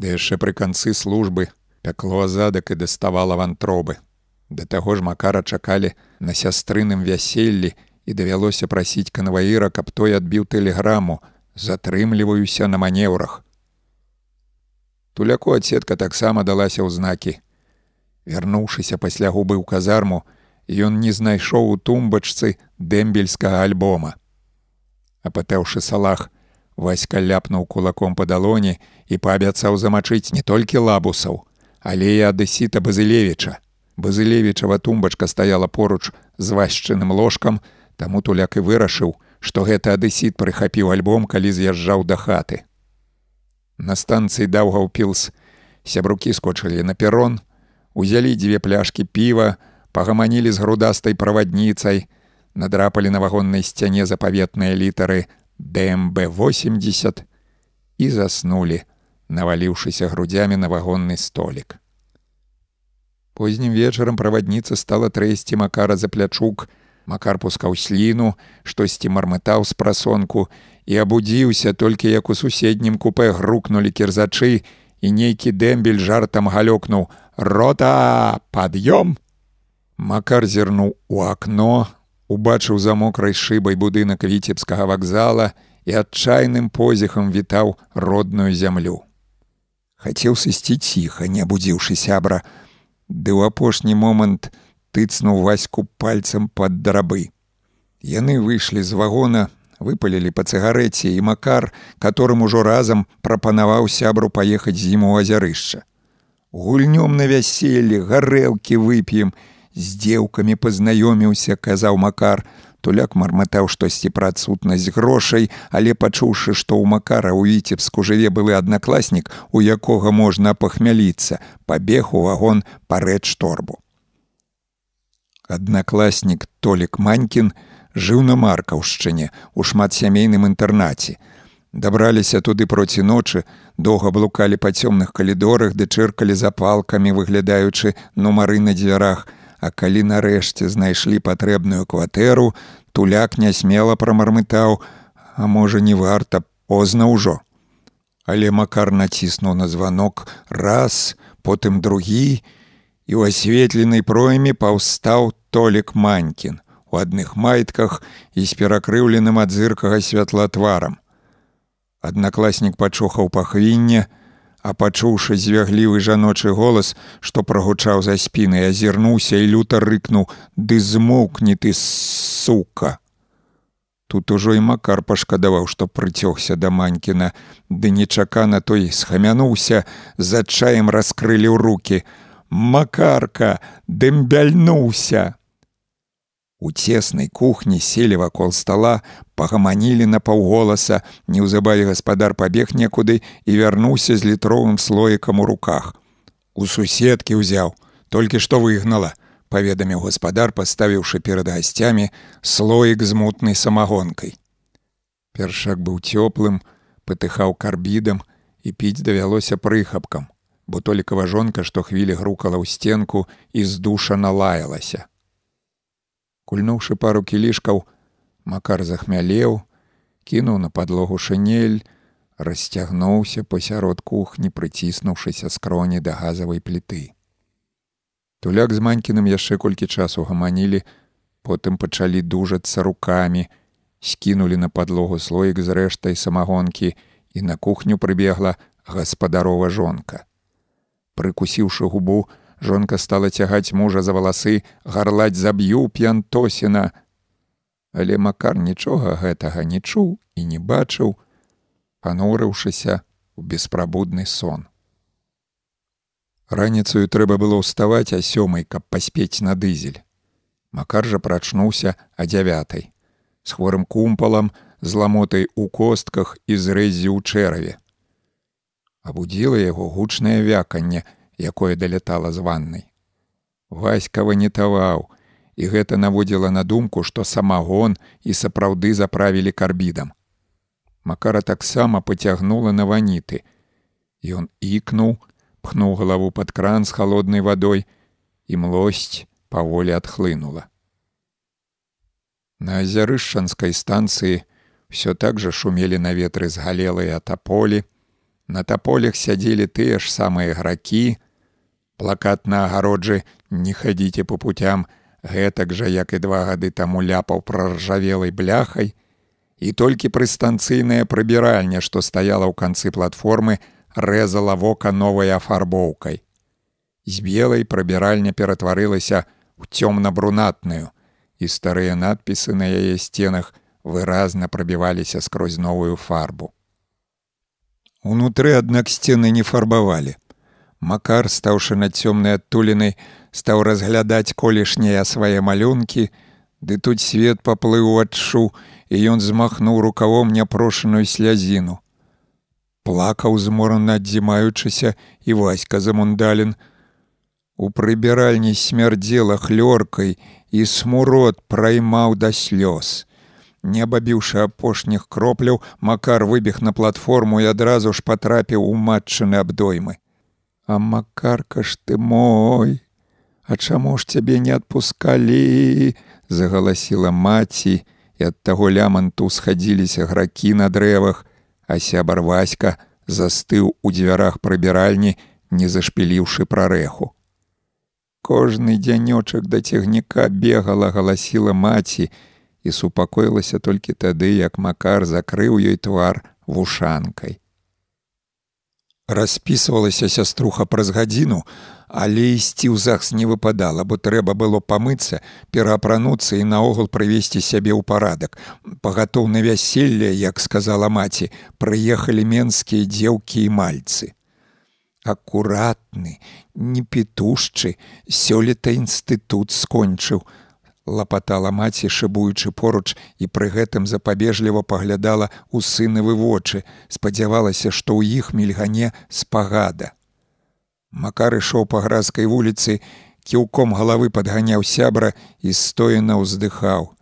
ды яшчэ пры канцы службы пякло задак і даставала вантробы. Да таго ж макара чакалі на сястрыным вяселлі і давялося прасіць канваіра, каб той адбіў тэлеграму, затрымліваюся на манеўрах. Туляку адсетка таксама далася ў знакі. Вярнуўшыся пасля губы ў казарму, ён не знайшоў у тумбачцы дэмбельскага альбома. Апытаўшы салах, Васька ляпнуў кулаком па далоні і паабяцаў замачыць не толькі лабусаў, але і адэсіта Базылевіча. Базылевічава тумбачка стаяла поруч з васчыным ложкам, таму туляк і вырашыў, што гэты адэсіт прыхапіў альбом, калі з'язджаў да хаты. На станцыі даўгаў пілс, сябрукі скочылі на перрон, узялі дзве пляшкі піва, пагаманілі з грудастай правадніцай, надрапалі на вагоннай сцяне запаветныя літары ДМБ-80 і заснулі, наваліўшыся грудзямі на вагонны столік. Познім вечарам правадніца стала трэсці макара за плячук. Макар пускаў сліну, штосьці мармытаў з прасонку і абудзіўся толькі як у суседнім купе грукнулі кірзачы і нейкі дэмбель жартам галёкнуў: Рота, пад'ём! Макар зірнуў у акно, убачыў за мокрай шыбай будынак віцебскага вакзала і адчайным позіхам вітаў родную зямлю. Хацеў сысці ціха, не абудзіўшы сябра, ды ў апошні момант тыцнуў ваську пальцам пад драбы. Яны выйшлі з вагона, выпалілі па цыгарэце і макар, которым ужо разам прапанаваў сябру паехаць з ім у азярышча. Гульнём на вяселле, гарэлкі вып'ем, з дзеўкамі пазнаёміўся, казаў макар, Туляк марматаў штосьці пра адсутнасць грошай, але пачуўшы, што ў макара ў віцебску жыве былы аднакласнік, у якога можна пахмяліцца, пабег у вагон парэч торбу. Аднакласнік Толік Манькін жыў на маркаўшчыне у шматсямейным інтэрнаце. Дабраліся туды проці ночы, доўга блукалі па цёмных калідорах, ды чыркалі запалкамі, выглядаючы нумары на дзвярах, А калі нарэшце знайшлі патрэбную кватэру, туляк нясмела прамармытаў, а можа, не варта позна ўжо. Але макар націснуў на званок раз, потым другі, і ў асветленай пройме паўстаў толік манькін у адных майтках і з перакрыўленым ад зыркага святла тварам. Аднакласнік пачухаў пахвінне, а пачуўшы звяглівы жаночы голас, што прагучаў за спіны, азірнуўся і люта рыкнуў: ды змоўкні ты сука. Тут ужо і макар пашкадаваў, што прыцёгся да манькіна, ды нечакана той схамянуўся, з адчаем раскрылі ў руки: Макарка, дымбяльнуўся! У цеснай кухні селі вакол стола, пагаманілі на паўголаса, неўзабаве гаспадар пабег некуды і вярнуўся з літровым слоікам у руках. У суседкі ўзяў, толькі што выгнала, паведаміў гаспадар, паставіўшы перад гасцямі слоік з мутнай самагонкай. Першак быў цёплым, патыхаў карбідам і піць давялося прыхапкам, бо толікава жонка, што хвілі грукала ў сценку і з душа налаялася. Кульнуўшы пару кілішкаў, макар захмялеў, кінуў на падлогу шынель, расцягнуўся пасярод кухні, прыціснуўшыся скроні да газавай пліты. Туляк з манькіным яшчэ колькі часу гаманілі, потым пачалі дужацца рукамі, скінулі на падлогу слоік з рэштай самагонкі і на кухню прыбегла гаспадарова жонка. Прыкусіўшы губу, Жонка стала цягаць мужа за валасы, гарлаць заб'ю п'янтосіна. Але макар нічога гэтага не чуў і не бачыў, панурыўшыся ў беспрабудны сон. Раніцаю трэба было ўставаць а сёмай, каб паспець на дызель. Макар жа прачнуўся а дзявятай, з хворым кумпалам, з ламотай у костках і зрэзі ў чэраве. Абудзіла яго гучнае вяканне, якое далятала з ваннай. Васька ванітаваў, і гэта наводзіла на думку, што самагон і сапраўды заправілі карбідам. Макара таксама пацягнула на ваніты. Ён ікнуў, пхнуў галаву пад кран з холоднай вадой, і млосць паволі адхлынула. На азярышчанскай станцыі ўсё так жа шумелі на ветры згалелыя таполі, На таполях сядзелі тыя ж самыя гракі, плакат на агароджы не хадзіце по путям гэтак жа як і два гады таму ляпаў праржавелай бляхай. І толькі прыстанцыйная прыбіральня што стаяла ў канцы платформы рэзала вока новай афарбоўкай. З белай прыбіральня ператварылася ў цёмна-брунатную і старыя надпісы на яе сценах выразна прабіваліся скрозь новую фарбу. Унутры аднак сцены не фарбавалі Макар, стаўшы над цёмнай адтулінай, стаў разглядаць колішнія свае малюнкі, ды тут свет паплыў адчу, і ён змахнуў рукавом няпрошаную слязіну. Плакаў зморана адзімаючыся і васька за мундалін. У прыбіральні смярдзела хлёркай і смурод праймаў да слёз. Не абабіўшы апошніх кропляў, макар выбег на платформу і адразу ж патрапіў у матчыны абдоймы. А макарка ж ты мой, А чаму ж цябе не адпускалі? загаласіла маці, і ад таго ляманту схадзіліся гракі на дрэвах, а сябар васька застыў у дзвярах прыбіральні, не зашпіліўшы прарэху. Кожны дзянёчак да цягніка бегала, галасіла маці і супакоілася толькі тады, як макар закрыў ёй твар вушанкай. Распісвалася сяструха праз гадзіну, але ісці ў захс не выпадала, бо трэба было памыцца, пераапрануцца і наогул прывесці сябе ў парадак. Пагатоў на вяселле, як сказала маці, прыехалі менскія дзеўкі і мальцы акуратны, не петушчы, сёлета інстытут скончыў. Лапатала маці, шыбуючы поруч і пры гэтым запабежліва паглядала ў сынавы вочы, спадзявалася, што ў іх мільгане спагада. Макар ішоў па гразкай вуліцы, кіўком галавы падганяў сябра і стоена ўздыхаў.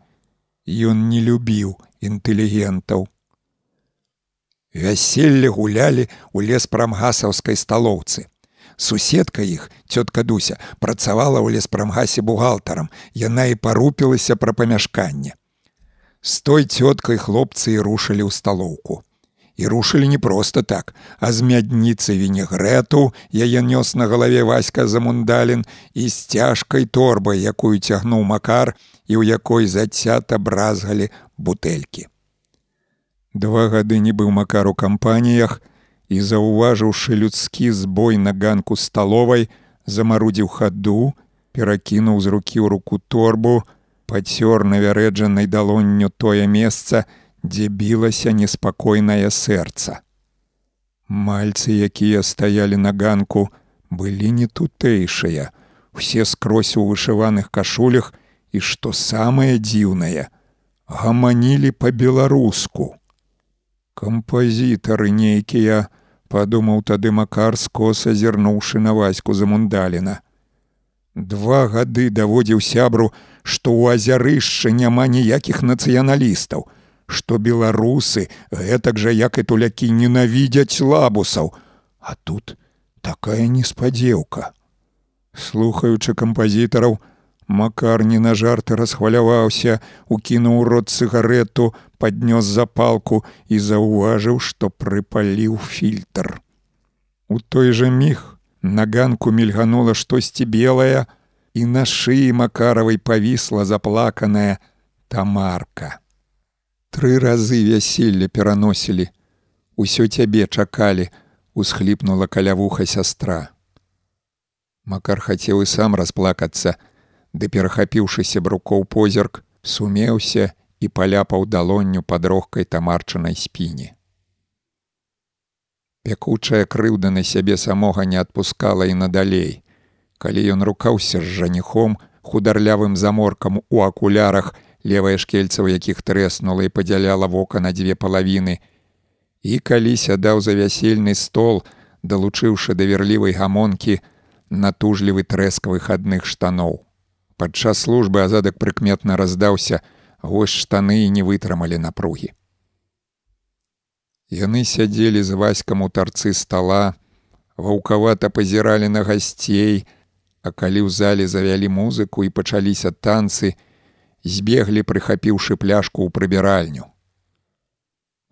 Ён не любіў інтэлігентаў. Вяселле гулялі ў лес прамгасаўскай сталоўцы. Суседка іх, цётка Дуся, працавала ў леспрамгасе бухгалтарам, яна і парупілася пра памяшканне. З той цёткай хлопцы і рушылі ў сталоўку. І рушылі не проста так, а з мядніцы вінегрэту яе нёс на галаве васька замундалін і з цяжкай торбай, якую цягнуў макар і ў якой зацята бразгалі бутэлькі. Два гады не быў макар у кампаніях і, заўважыўшы людскі збой на ганку сталовай, замарудзіў хаду, перакінуў з рукі ў руку торбу, пацёр на вярэджанай далонню тое месца, дзе білася неспакойнае сэрца. Мальцы, якія стаялі на ганку, былі не тутэйшыя, усе скрозь у вышываных кашулях і што самае дзіўнае, гаманілі па-беларуску. Кампазітары нейкія, падумаў тады макар скоса зірнуўшы на ваську за мундаліна. Два гады даводзіў сябру, што ў азярышча няма ніякіх нацыяналістаў, што беларусы гэтак жа як і тулякі ненавідзяць лабусаў, а тут такая неспадзеўка. Слухаючы кампазітараў, Макар не на жарты расхваляваўся, укінуў рот цыгарету, паднёс запалку і заўважыў, што прыпаліў фільтр. У той жа міг на ганку мільганула штосьці белая, і на шыі макаравай павісла заплаканая тамарка. Тры разы вяселле пераносілі. Усё цябе чакалі, усхліпнула каля вуха сястра. Макар хацеў і сам расплакацца, ды перахапіўшыся брукоў позірк, сумеўся і паляпаў далонню пад рогкай тамарчанай спіне. Пякучая крыўда на сябе самога не адпускала і надалей. Калі ён рукаўся з жаніхом, хударлявым заморкам у акулярах, левая шкельца, у якіх трэснула і падзяляла вока на дзве палавіны. І калі сядаў за вясельны стол, далучыўшы да верлівай гамонкі натужлівы трэскавых адных штаноў. Падчас службы азадак прыкметна раздаўся, гось штаны і не вытрымалі напругі. Яны сядзелі з васькам у тарцы стола, ваўкавата пазіралі на гасцей, а калі ў зале завялі музыку і пачаліся танцы, збеглі, прыхапіўшы пляшку ў прыбіральню.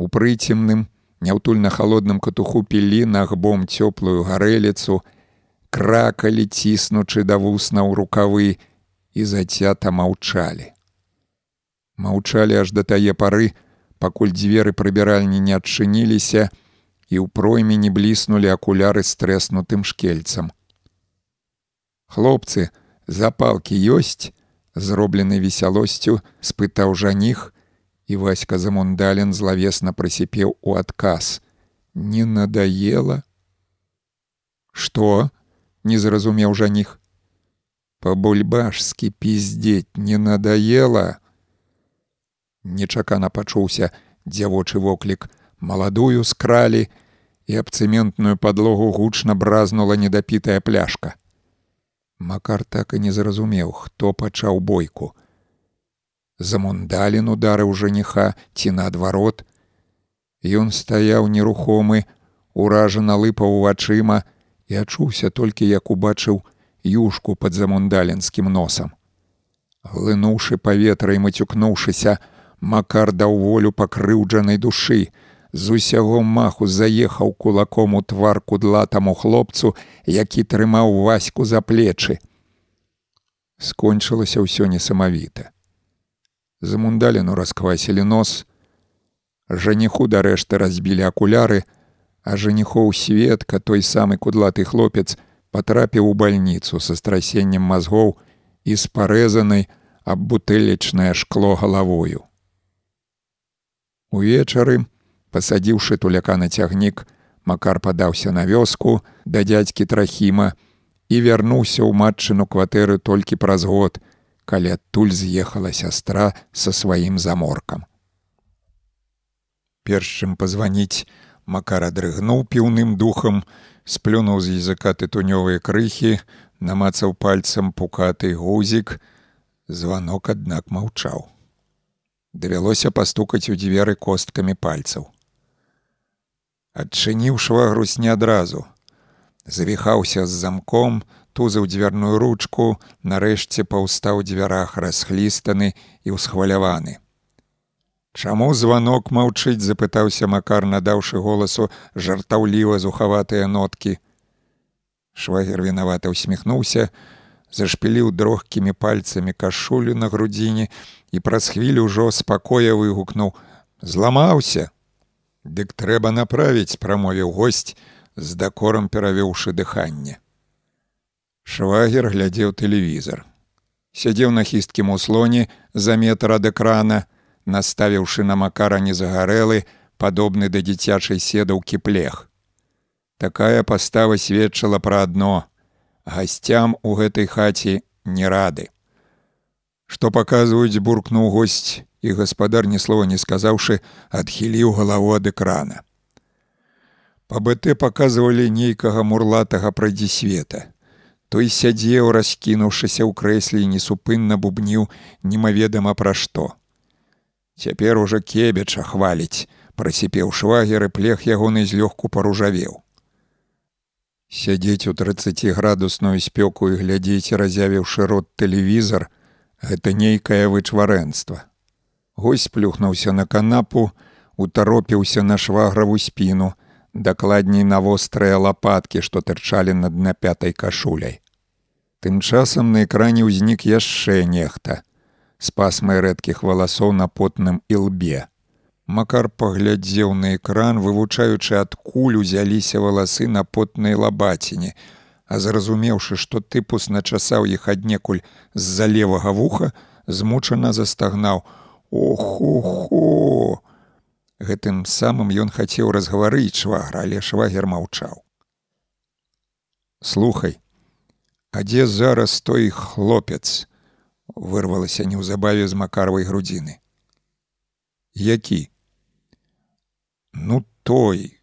У прыцемным, няўтульна холодным катуху пілі нагбом цёплую гарэліцу, кракалі ціснучы да вусна ў рукавы, і зацята маўчалі. Маўчалі аж да тае пары, пакуль дзверы прыбіральні не адчыніліся і ў пройме не бліснулі акуляры з трэснутым шкельцам. Хлопцы, запалкі ёсць, зроблены весялосцю, спытаў жаніх, і васька замундален злавесна прысіпеў у адказ: Не надаела. Што? не зразумеў жаніх по-бульбашскі пиздзець не надоела нечакана пачуўся дзявочы воклік. Маладую скралі і аб цэментную падлогу гучна бразнула недапітая пляшка. Макар так і не зразумеў хто пачаў бойку. Замундалін ударыў жаніха ці наадварот. Ён стаяў нерухомы уражана лыпаў вачыма і ачуўся толькі як убачыў юшку пад замундаленскім носам. Глынуўшы паветра і мацюкнуўшыся, макар даў волю пакрыўджанай душы, з усяго маху заехаў кулаком у твар кудлатаму хлопцу, які трымаў ваську за плечы. Скончылася ўсё несамавіта. За мундалену расквасілі нос, Жаніху дарэшты разбілі акуляры, а жаніхоў светка той самы кудлаты хлопец патрапіў у бальніцу са страсеннем мазгоў і з парэзанай аб бутэлечнае шкло галавою. Увечары, пасадзіўшы туляка на цягнік, Макар падаўся на вёску да дзядзькі трахіма і вярнуўся ў матчыну кватэры толькі праз год, калі адтуль з'ехала сястра са сваім заморкам. Перш чым пазваніць, Макар адрыгнуў піўным духам, сплюнуў з языка тытунёвыя крыхі, намацаў пальцам пукаты гузік, званок аднак маўчаў. Давялося пастукаць у дзверы косткамі пальцаў. Адчыніў швагрусь не адразу. Завіхаўся з замком, тузаў дзвярную ручку, нарэшце паўстаў дзвярах расхлістаны і ўсхваляваны. Чаму званок маўчыць, запытаўся макар, надаўшы голасу жартаўліва зухаватыя ноткі. Швагер вінавата ўсміхнуўся, зашпіліў дрогкімі пальцамі кашулю на грудзіне і праз хвілю ўжо спакоя выгукнуў: зламаўся. Дык трэба направіць, прамовіў госць, з дакорам перавёўшы дыханне. Швагер глядзеў тэлевізор. Сядзеў на хісткім услоне за метр ад экрана, наставіўшы на макара незагарэлы, падобны да дзіцячай седаўкі плех. Такая пастава сведчыла пра адно: гасцям у гэтай хаце не рады. Што паказваюць буркнуў госць і гаспадар ні слова не сказаўшы, адхіліў галаву ад экрана. Па БТ паказвалі нейкага мурлатага прайдзі света. Той сядзеў, раскінуўшыся ў крэсле і несупынна бубніў немаведама пра што. Цяпер ужо кебеча хваліць, прасіпеў швагер і плех ягоны злёгку паружавеў. Сядзець у 30 градусную спёку і глядзець, разявіўшы рот тэлевізар, гэта нейкае вычварэнства. Гось плюхнуўся на канапу, утаропіўся на шваграву спіну, дакладней на вострыя лапаткі, што тырчалі над напятай кашуляй. Тым часам на экране ўзнік яшчэ нехта з пасмай рэдкіх валасоў на потным ілбе. Макар паглядзеў на экран, вывучаючы адкуль узяліся валасы на потнай лабаціне, а зразумеўшы, што тыпус начасаў іх аднекуль з-за левага вуха, змучана застагнаў: Охо! Гэтым самым ён хацеў разгаварыць швагра, але швагер маўчаў. Слухай, а дзе зараз той хлопец? Вырвалася неўзабаве з макарвай грудзіны. Які? Ну той,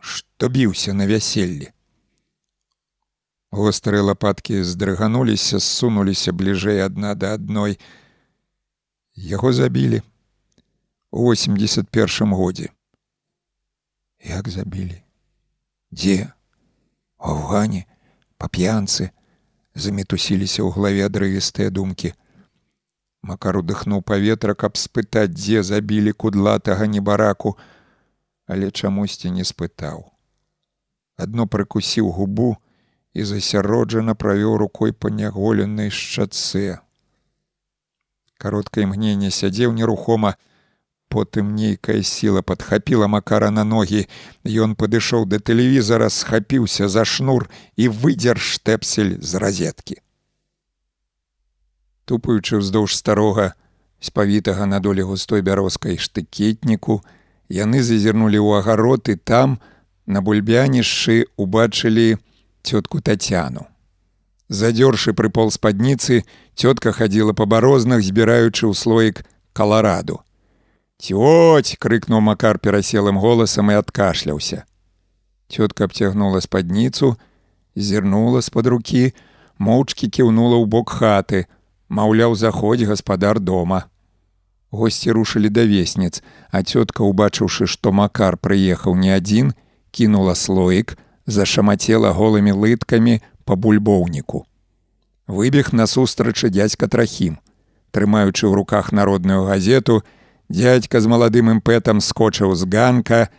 што біўся на вяселле. Вострыя лапаткі здрыгануліся, ссунуліся бліжэй адна да адной. Яго забілі у 81 годзе. Як забілі? Дзе? У Афгане, па п'янцы, замітусіліся ў главе адрывістыя думкі. Макар удыхнуў паветра, каб спытаць, дзе забілі кудлатага небараку, але чамусьці не спытаў. Адно прыкусіў губу і засяроджана правёў рукой па няголенай шчаце. Кароткае імгненне сядзеў нерухома, потым нейкая сіла падхапіла макара на ногі. Ён падышоў да тэлевізара, схапіўся за шнур і выдзер штэпсель з разеткі тупаючы ўздоўж старога спавітага на долі густой бярозкай штыкетніку яны зазірнулі ў агарод і там на бульбянішшы убачылі цётку татяну задзёршы прыпол спадніцы цётка хадзіла па барознах збіраючы ў слоік калараду. Цёць крыкнуў макар пераселым голасам і адкашляўся. Цётка абцягнула спадніцу зірнула з-пад рукі моўчкі кіўнула ў бок хаты Маўляў, заходзь гаспадар дома. Госці рушылі да веснец, а цётка, убачыўшы, што макар прыехаў не адзін, кінула слоік, зашамацела голымі лыткамі па бульбоўніку. Выбег насустрач дзядзька трахім. Трымаючы ў руках народную газету, дядька з маладым імпэтам скочыў з ганка,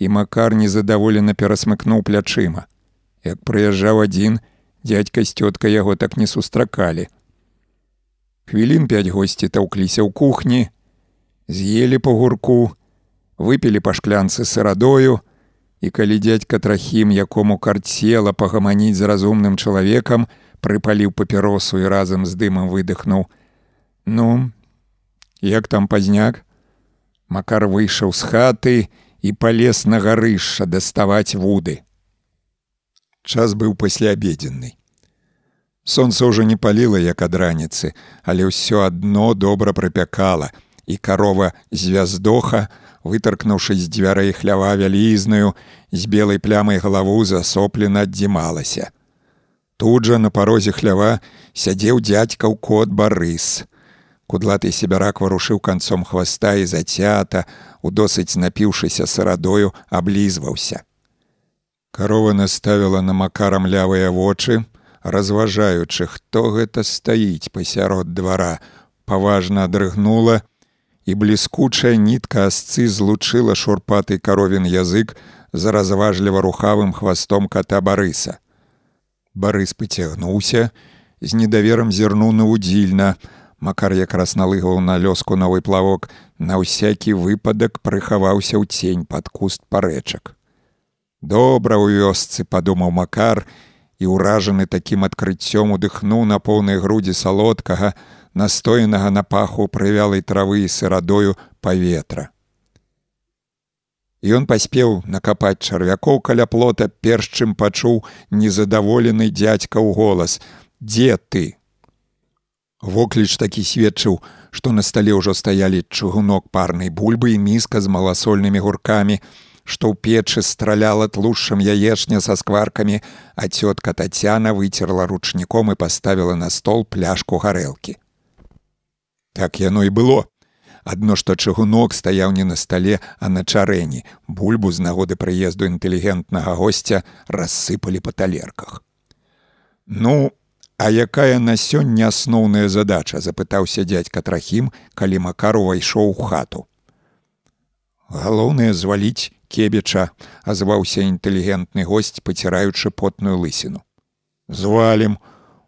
і макар незадаволена перасмыкнуў плячыма. Як прыязджаў адзін, дядька з цётка яго так не сустракалі. Хвілін пяць госці таўкліся ў кухні, з'елі па гурку, выпілі па шклянцы сырадою, і калі дядька трахім, якому карцела пагаманіць з разумным чалавекам, прыпаліў папіросу і разам з дымам выдыхнуў: « Ну, як там пазняк? Макар выйшаў з хаты і палез на гарышша даставаць вуды. Час быў пасляабедзенны. Сонца ўжо не паліла як ад раніцы, але ўсё адно добра прыпякала, і карова звяздоха, вытаркнуўшы з дзвярэй хлява вялізную, з белай плямай галаву засоплена аддзімалася. Тут жа на парозе хлява сядзеў дзядзька ў кот барыс. Кудлаты сябярак варушыў канцом хваста і зацята, у досыць напіўшыся сырадою аблізваўся. Карова наставіла на макарам лявыя вочы, разважаючы, хто гэта стаіць пасярод двара, паважна адрыгнула, і бліскучая нітка асцы злучыла шурпаты каровін язык з разважліва рухавым хвастом ката барыса. Барыс пацягнуўся, з недаверам зірнуў на удзільна. Макар якраз налыгваў на лёску новы плавок, на ўсякі выпадак прыхаваўся ў цень пад куст парэчак. Добра ў вёсцы падумаў макар і ўражаны такім адкрыццём удыхнуў на поўнай грудзі салодкага, настоенага на паху прывялай травы і сырадою паветра. Ён паспеў накапаць чарвякоў каля плота, перш чым пачуў незадаволены дзядзька ў голас: « Дзе ты? Вокліч такі сведчыў, што на стале ўжо стаялі чыгунок парнай бульбы і міска з маласольнымі гуркамі, што ў печы страляла тлушчам яечня са скваркамі, а цётка Тацяна выцерла ручніком і паставіла на стол пляшку гарэлкі. Так яно і было. Адно што чыгунок стаяў не на стале, а на чарэні. Бульбу з нагоды прыезду інтэлігентнага госця рассыпалі па талерках. Ну, а якая на сёння асноўная задача, запытаўся дядзька Трахім, калі Макар увайшоў у хату. Галоўнае зваліць кебеча, азваўся інтэлігентны госць, паціраючы потную лысіну. Звалім,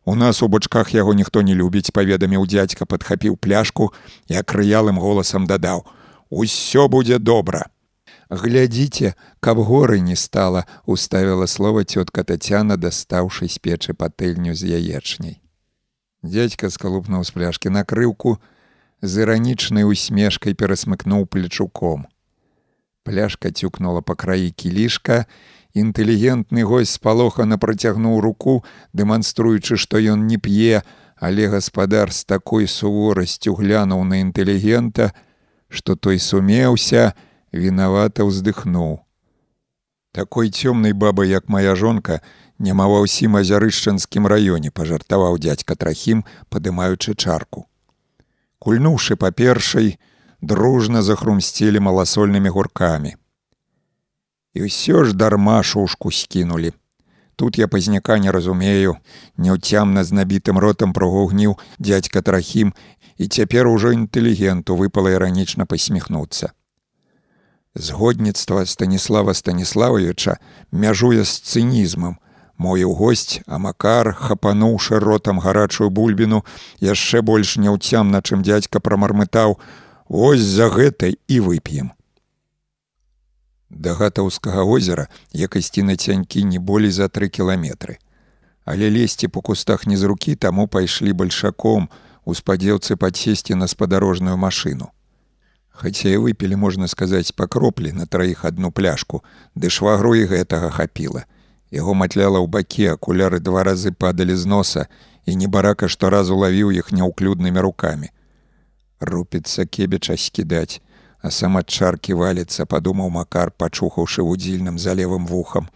У нас у бочках яго ніхто не любіць, паведаміў дзядзька, падхапіў пляшку і акрыялым голасам дадаў: « Усё будзе добра. Глядзіце, каб горы не стала, уставіла слова цётка Тацяна, дастаўшы з печы патэльню з яечняй. Дядзька скалупнуў з пляшкі на крыўку, з іранічнай усмешкай перасмыкнуў плечуком. Пляшка цюкнула па краі кілішка, Інтэлігентны гость спалохана працягнуў руку, дэманструючы, што ён не п'е, але гаспадар з такой суворасцю глянуў на інтэлігента, што той сумеўся, вінавата ўздыхнуў. Такой цёмнай бабы, як моя жонка, няма ва ўсім азярышчанскім раёне, пажартаваў дзядзька трахім, падымаючы чарку. Кульнуўшы па першай, дружна захрумсцелі маласольнымі гуркамі. І ўсё ж дарма шушку скінулі. Тут я пазняка не разумею, няўцямна з набітым ротам прогугніў дядзька трахім, і цяпер ужо інтэлігенту выпала іранічна пасміхнуцца. Згодніцтва Станіслава Станіславовича мяжуе з цынізмам. Мой у госць, а макар, хапануўшы ротам гарачую бульбіну, яшчэ больш няўцямна, чым дядзька прамармытаў: « Вось за гэтай і вып'ем. Да гатаўскага озера як ісці на цянькі не болей за тры кіламетры. Але лезці по кустах не з рукі таму пайшлі бальшаком у спадзеўцы падсесці на спадарожную машыну. Хаця і выпілі, можна сказаць, пакроплі на траіх адну пляшку, ды швагру і гэтага хапіла. Яго матляла ў баке, акуляры два разы падалі з носа і небарака шторазу лавіў іх няўклюднымі рукамі. Рупіцца кебеча скідаць а сам ад чаркі валіцца, падумаў макар, пачухаўшы вудзільным за левым вухам.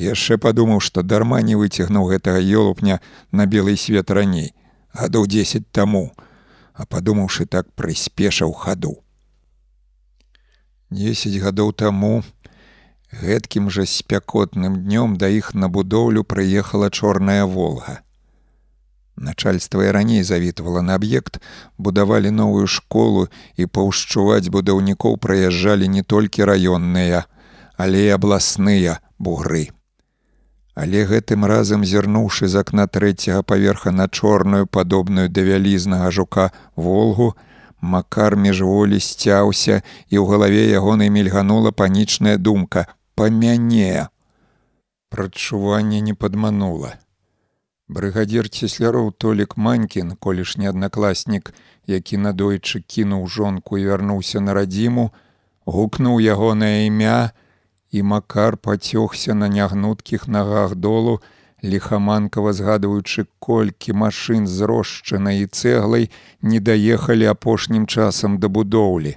Яшчэ падумаў, што дарма не выцягнуў гэтага ёлупня на белый свет раней, гадоў 10 таму, а падумаўшы так прыспешаў хаду. Десять гадоў таму гэткім жа спякотным днём да іх на будоўлю прыехала чорная волга. Начальства і раней завітвала на аб'ект, будавалі новую школу і паўшчуваць будаўнікоў праязджалі не толькі раённыя, але і абласныя бугры. Але гэтым разам зірнуўшы з акна трэцяга паверха на чорную падобную да вялізнага жука волгу, Макар міжволі сцяўся і ў галаве ягонай мільганула панічная думка: па мяне. Прачуванне не падманула. Брыгадзір цесляроў Толік Манькін, колішні аднакласнік, які надойчы кінуў жонку і вярнуўся на радзіму, гукнуў ягонае імя, і макар пацёгся на нягнуткіх нагах долу, лихаманкава згадваючы колькі машын з рошчанай і цэглай не даехалі апошнім часам да будоўлі.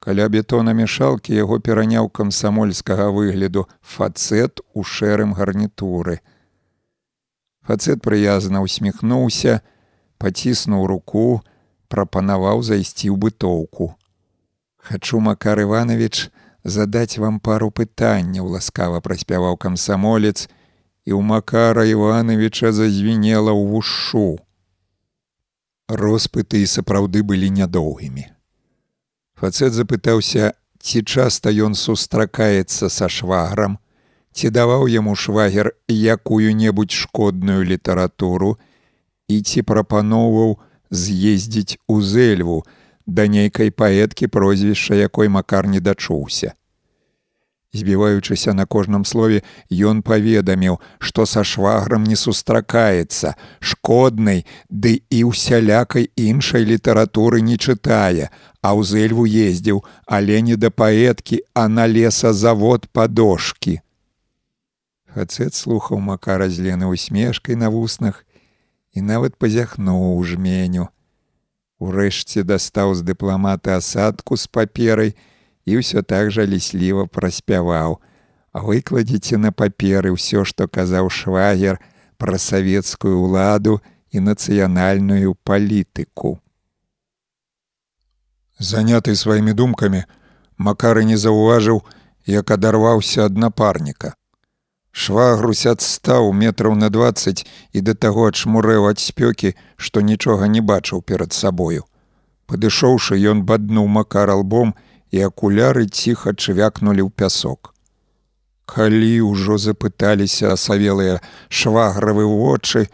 Каля бетона мешалкі яго пераняў камсамольскага выгляду фацэт у шэрым гарнітуры. Фацет прыязна усміхнуўся, паціснуў руку, прапанаваў зайсці ў бытоўку. Хачу Макар Іванович задаць вам пару пытанняў, ласкава праспяваў камсамолец, і ў Макара Івановича зазвінела ў вушу. Роспыты і сапраўды былі нядоўгімі. Фацет запытаўся, ці часта ён сустракаецца са шваграм, ці даваў яму швагер якую-небудзь шкодную літаратуру і ці прапаноўваў з'ездзіць у зэльву да нейкай паэткі прозвішча якой макар не дачуўся. Збіваючыся на кожным слове, ён паведаміў, што са шваграм не сустракаецца, шкоднай, ды і ўсялякай іншай літаратуры не чытае, а ў зэльву ездзіў, але не да паэткі, а на лесазавод падошкі. Хацэт слухаў макара злены усмешкай на вуснах і нават пазяхнуў у жменю. Урэшце дастаў з дыпламата асадку з паперай і ўсё так жа лісліва праспяваў. Выкладзіце на паперы ўсё, што казаў швагер пра савецкую ўладу і нацыянальную палітыку. Заняты сваімі думкамі, Макары не заўважыў, як адарваўся ад напарніка. Швагрусь адстаў метраў на двадцать і да таго адшмурэў ад спёкі, што нічога не бачыў перад сабою. Падышоўшы, ён баднуў макар албом і акуляры ціха чвякнулі ў пясок. Калі ўжо запыталіся асавелыя швагравы вочы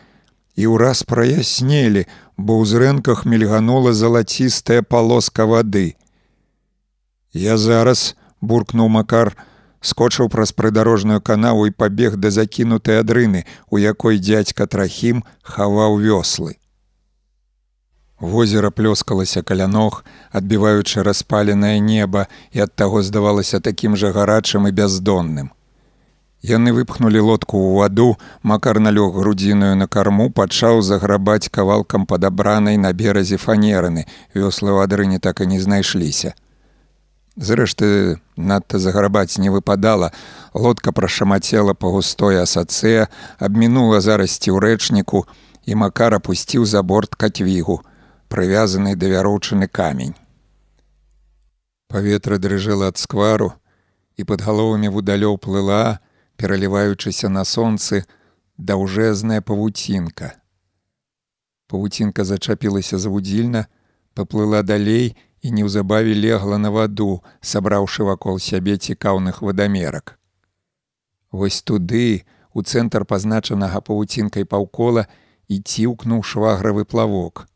і ўраз праяснелі, бо ў зрэнках мільганула залацістая палоска вады. Я зараз буркнуў макар, скочыў праз прыдарожную канаву і пабег да закінутай адрыны, у якой дзядзька трахім хаваў вёслы. Возера плёскалася каля ног, адбіваючы распаленае неба і ад таго здавалася такім жа гарачым і бяздонным. Яны выпхнулі лодку ў ваду, макар налёг грудзіную на карму пачаў заграбаць кавалкам падабранай на беразе фанерыны, вёслы ў адрыне так і не знайшліся. Зрэшты, надта загарабаць не выпадала. Лодка прашамацела па густой асацэ, абмінула зарасці ў рэчніку і макар апусціў за борт кацвігу, прывязаны да вяроўчыны камень. Паветра дрыжэла ад сквару, і пад галовамі вудалёў плыла, пераліваючыся на сонцы, даўжэзная павуцінка. Павуцінка зачапілася завудзільна, паплыла далей, і неўзабаве легла на ваду, сабраўшы вакол сябе цікаўных вадамерак. Вось туды, у цэнтр пазначанага павуцінкай паўкола і ціўкнуў швагравы плавок.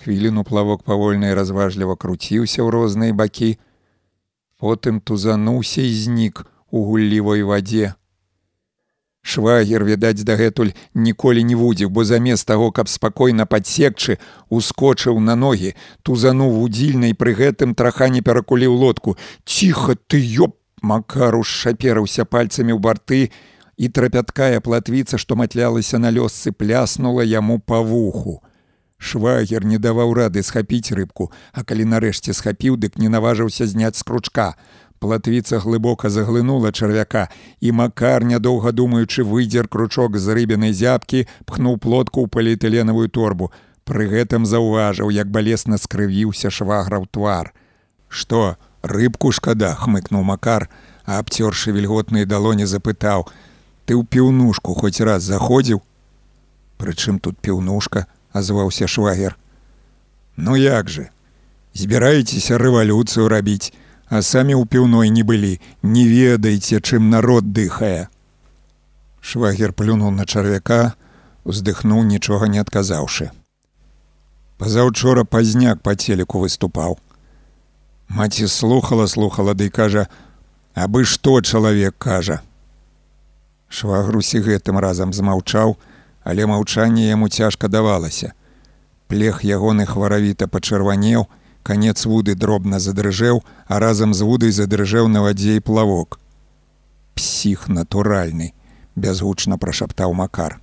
Хвіліну плавок павольна і разважліва круціўся ў розныя бакі, потым тузануўся і знік у гуллівой вадзе. Швагер, відаць, дагэтуль ніколі не вудзіў, бо замест таго, каб спакойна падсекчы, ускочыў на ногі, тузануў удзільна і пры гэтым траха не перакуліў лодку. Ціха ты ёп! Макару шапераўся пальцамі ў барты, і трапяткая платвіца, што матлялася на лёсцы, пляснула яму па вуху. Швагер не даваў рады схапіць рыбку, а калі нарэшце схапіў, дык не наважыўся зняць з кручка. Платвіца глыбока заглынула чарвяка, і макар, нядоўга думаючы, выдзер кручок з рыбінай зябкі, пхнуў плотку ў паліэтыленавую торбу. Пры гэтым заўважыў, як балесна скрывіўся шваграў твар. Што, рыбку шкада, хмыкнуў макар, а абцёршы вільготныя далоні запытаў: « Ты ў піўнушку хоць раз заходзіў. Прычым тут піўнушка, азваўся швагер. Ну як же, збіраецеся рэвалюцыю рабіць, а самі ў піўной не былі, не ведаеце, чым народ дыхае. Швагер плюнуў на чарвяка, уздыхнуў нічога не адказаўшы. Пазаўчора пазняк па телеку выступаў. Маці слухала, слухала ды кажа: « Абы што чалавек кажа. Швагрусі гэтым разам змаўчаў, але маўчанне яму цяжка давалася. Плех ягоны хваравіта пачырванеў, канец вуды дробна задрыжэў, а разам з вудай задрыжэў на вадзе і плавок. Псіх натуральны, бязгучна прашаптаў макар.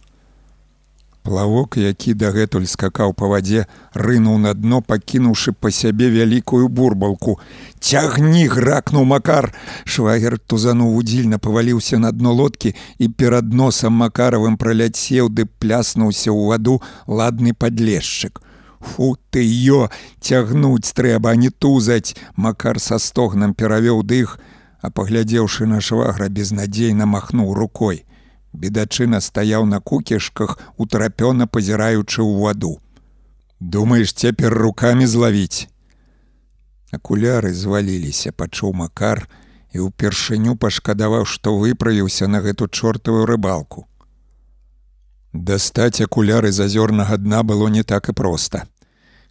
Плавок, які дагэтуль скакаў па вадзе, рынуў на дно, пакінуўшы па сябе вялікую бурбалку. Цягні гракнуў макар. Швагер тузануў удзільна паваліўся на дно лодкі і перад носам макаравым праляцеў ды пляснуўся ў ваду ладны падлешчык. Фу ты ё, цягнуць трэба, не тузаць. Макар са стогнам перавёў дых, а паглядзеўшы на швагра безнадзейна махнуў рукой. Бедачына стаяў на кукішках, утрапёна пазіраючы ў ваду. Думаеш цяпер руками злавіць. Акуляры зваліліся, пачуў макар і ўпершыню пашкадаваў, што выправіўся на гэту чортавую рыбалку. Дастаць акуляры з азёрнага дна было не так і проста.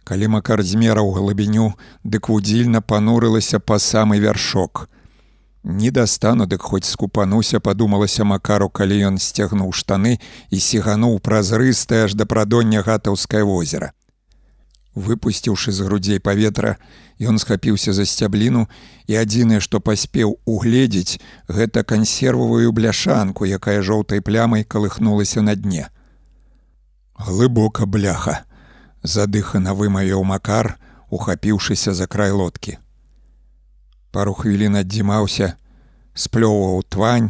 Калі макар змераў глыбіню, дык вудзільна панурылася па самы вяршок. Не дастану, дык хоць скупануся, падумалася макару, калі ён сцягнуў штаны і сігануў празрыстае аж да прадоння гатаўскае возера. Выпусціўшы з грудзей паветра, ён схапіўся за сцябліну і адзінае, што паспеў угледзець, гэта кансервавую бляшанку, якая жоўтай плямай калыхнулася на дне. Глыбока бляха, задыхана вымавіў макар, ухапіўшыся за край лодкі пару хвілін аддзімаўся, сплёўваў твань,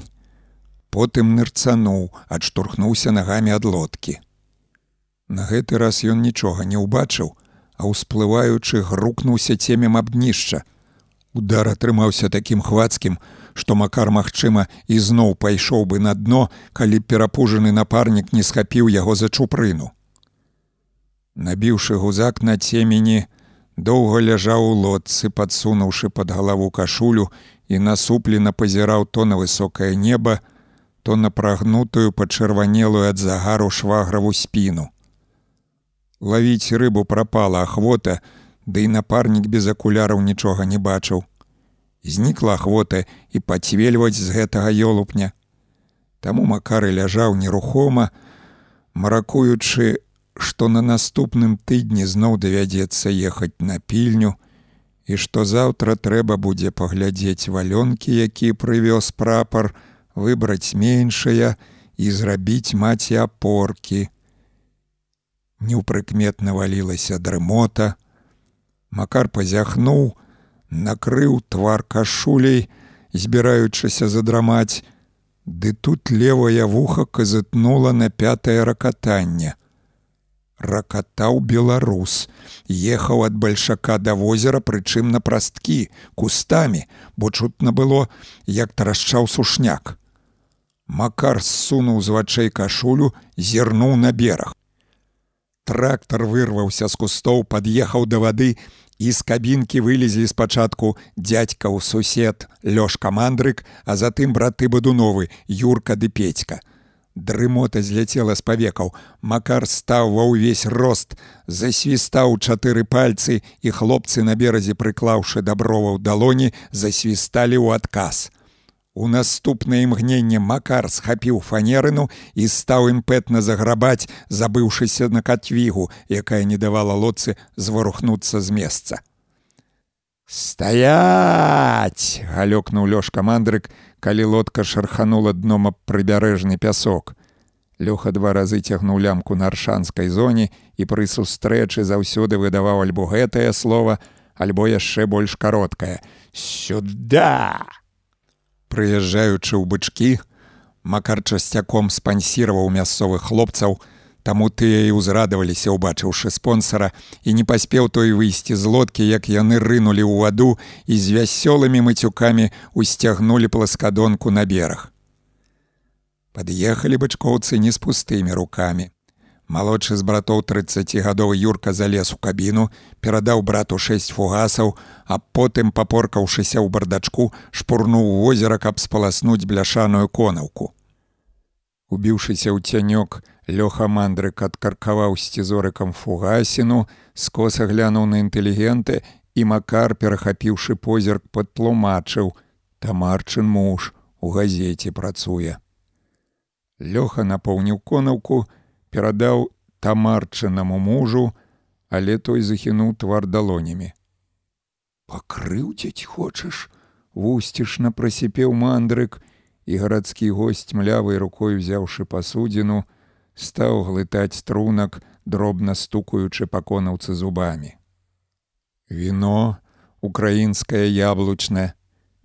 потым нырцануў, адштурхнуўся нагамі ад лодкі. На гэты раз ён нічога не ўбачыў, а ўсплываючы грукнуўся цемем абднішча. Удар атрымаўся такім хвацкім, што макар магчыма ізноў пайшоў бы на дно, калі перапужаны напарнік не схапіў яго за чупрыну. Набіўшы гузак на цемені, доўга ляжаў у лодцы, падсунуўшы пад галаву кашулю і насуплена пазіраў то на высокае неба, то на прагнутую пачырванелую ад загару шваграву спіну. Лавіць рыбу прапала ахвота, ды да і напарнік без акуляраў нічога не бачыў. Знікла ахвота і пацвельваць з гэтага ёлупня. Таму макары ляжаў нерухома, маракуючы што на наступным тыдні зноў давядзецца ехаць на пільню і што заўтра трэба будзе паглядзець валёнкі, які прывёз прапар, выбраць меншая і зрабіць маці апоркі. Неўпрыкметна валілася дрымота. Макар пазяхнуў, накрыў твар кашулей, збіраючыся задрамаць, Ды тут левая вуха казытнула на пятае ракатанне. Ракатаў беларус ехаў ад бальшака да возера прычым на прасткі кустамі бо чутна было як тарашчаў сушняк. Макар ссунуў з вачэй кашулю зірнуў на бераг. Трактар вырваўся з кустоў пад'ехаў да вады з кабінкі вылезлі спачатку дядзькаў сусед лёшка мандрык а затым браты бадуновы юрка ды пецька Дрымота зляцела з павекаў. Макар стаў ва ўвесь рост, засвістаў чатыры пальцы, і хлопцы на беразе, прыклаўшы даброва ў далоні, засвісталі ў адказ. У наступнае імгненне Макар схапіў фанерыну і стаў імпэтна заграбаць, забыўшыся на катвігу, якая не давала лодцы зварухнуцца з месца. Стаять! галёкнуў лёшка мандрык, калі лодка шарханула дном аб прыбярэжны пясок. Лёха два разы цягнуў лямку на аршанскай зоне і пры сустрэчы заўсёды выдаваў альбо гэтае слово, альбо яшчэ больш кароткае: сюда! Прыязджаючы ў бычкі, макар часцяком спансіраваў мясцовых хлопцаў, Таму тыя і ўзрадаваліся, убачыўшы спонсара, і не паспеў той выйсці з лодкі, як яны рынулі ў ваду і з вясёлымі мацюкамі усцягнулі пласкадонку на бераг. Пад'ехалі бачкоўцы не з пустымі рукамі. Малодшы з братоў 30гадовы юрка залез у кабіну, перадаў брату шэсць фугасаў, а потым, папоркаўшыся ў бардачку, шпурнуў возера, каб спаласнуць бляшаную конаўку. Убіўшыся ў цянёк, лёха мандрык адкаркаваў сцізорыкам фугасіну, скоса глянуў на інтэлігенты і макар, перахапіўшы позірк, падтлумачыў: Тамарчын муж у газеце працуе. Лёха напоўніў конаўку, перадаў тамарчынаму мужу, але той захінуў твар далонямі. Пакрыўдзець хочаш, вусцішна прасіпеў мандрык, і гарадскі госць млявай рукой узяўшы пасудзіну, стаў глытаць струнак, дробна стукаючы па конаўцы зубамі. Віно, украінскае яблучнае,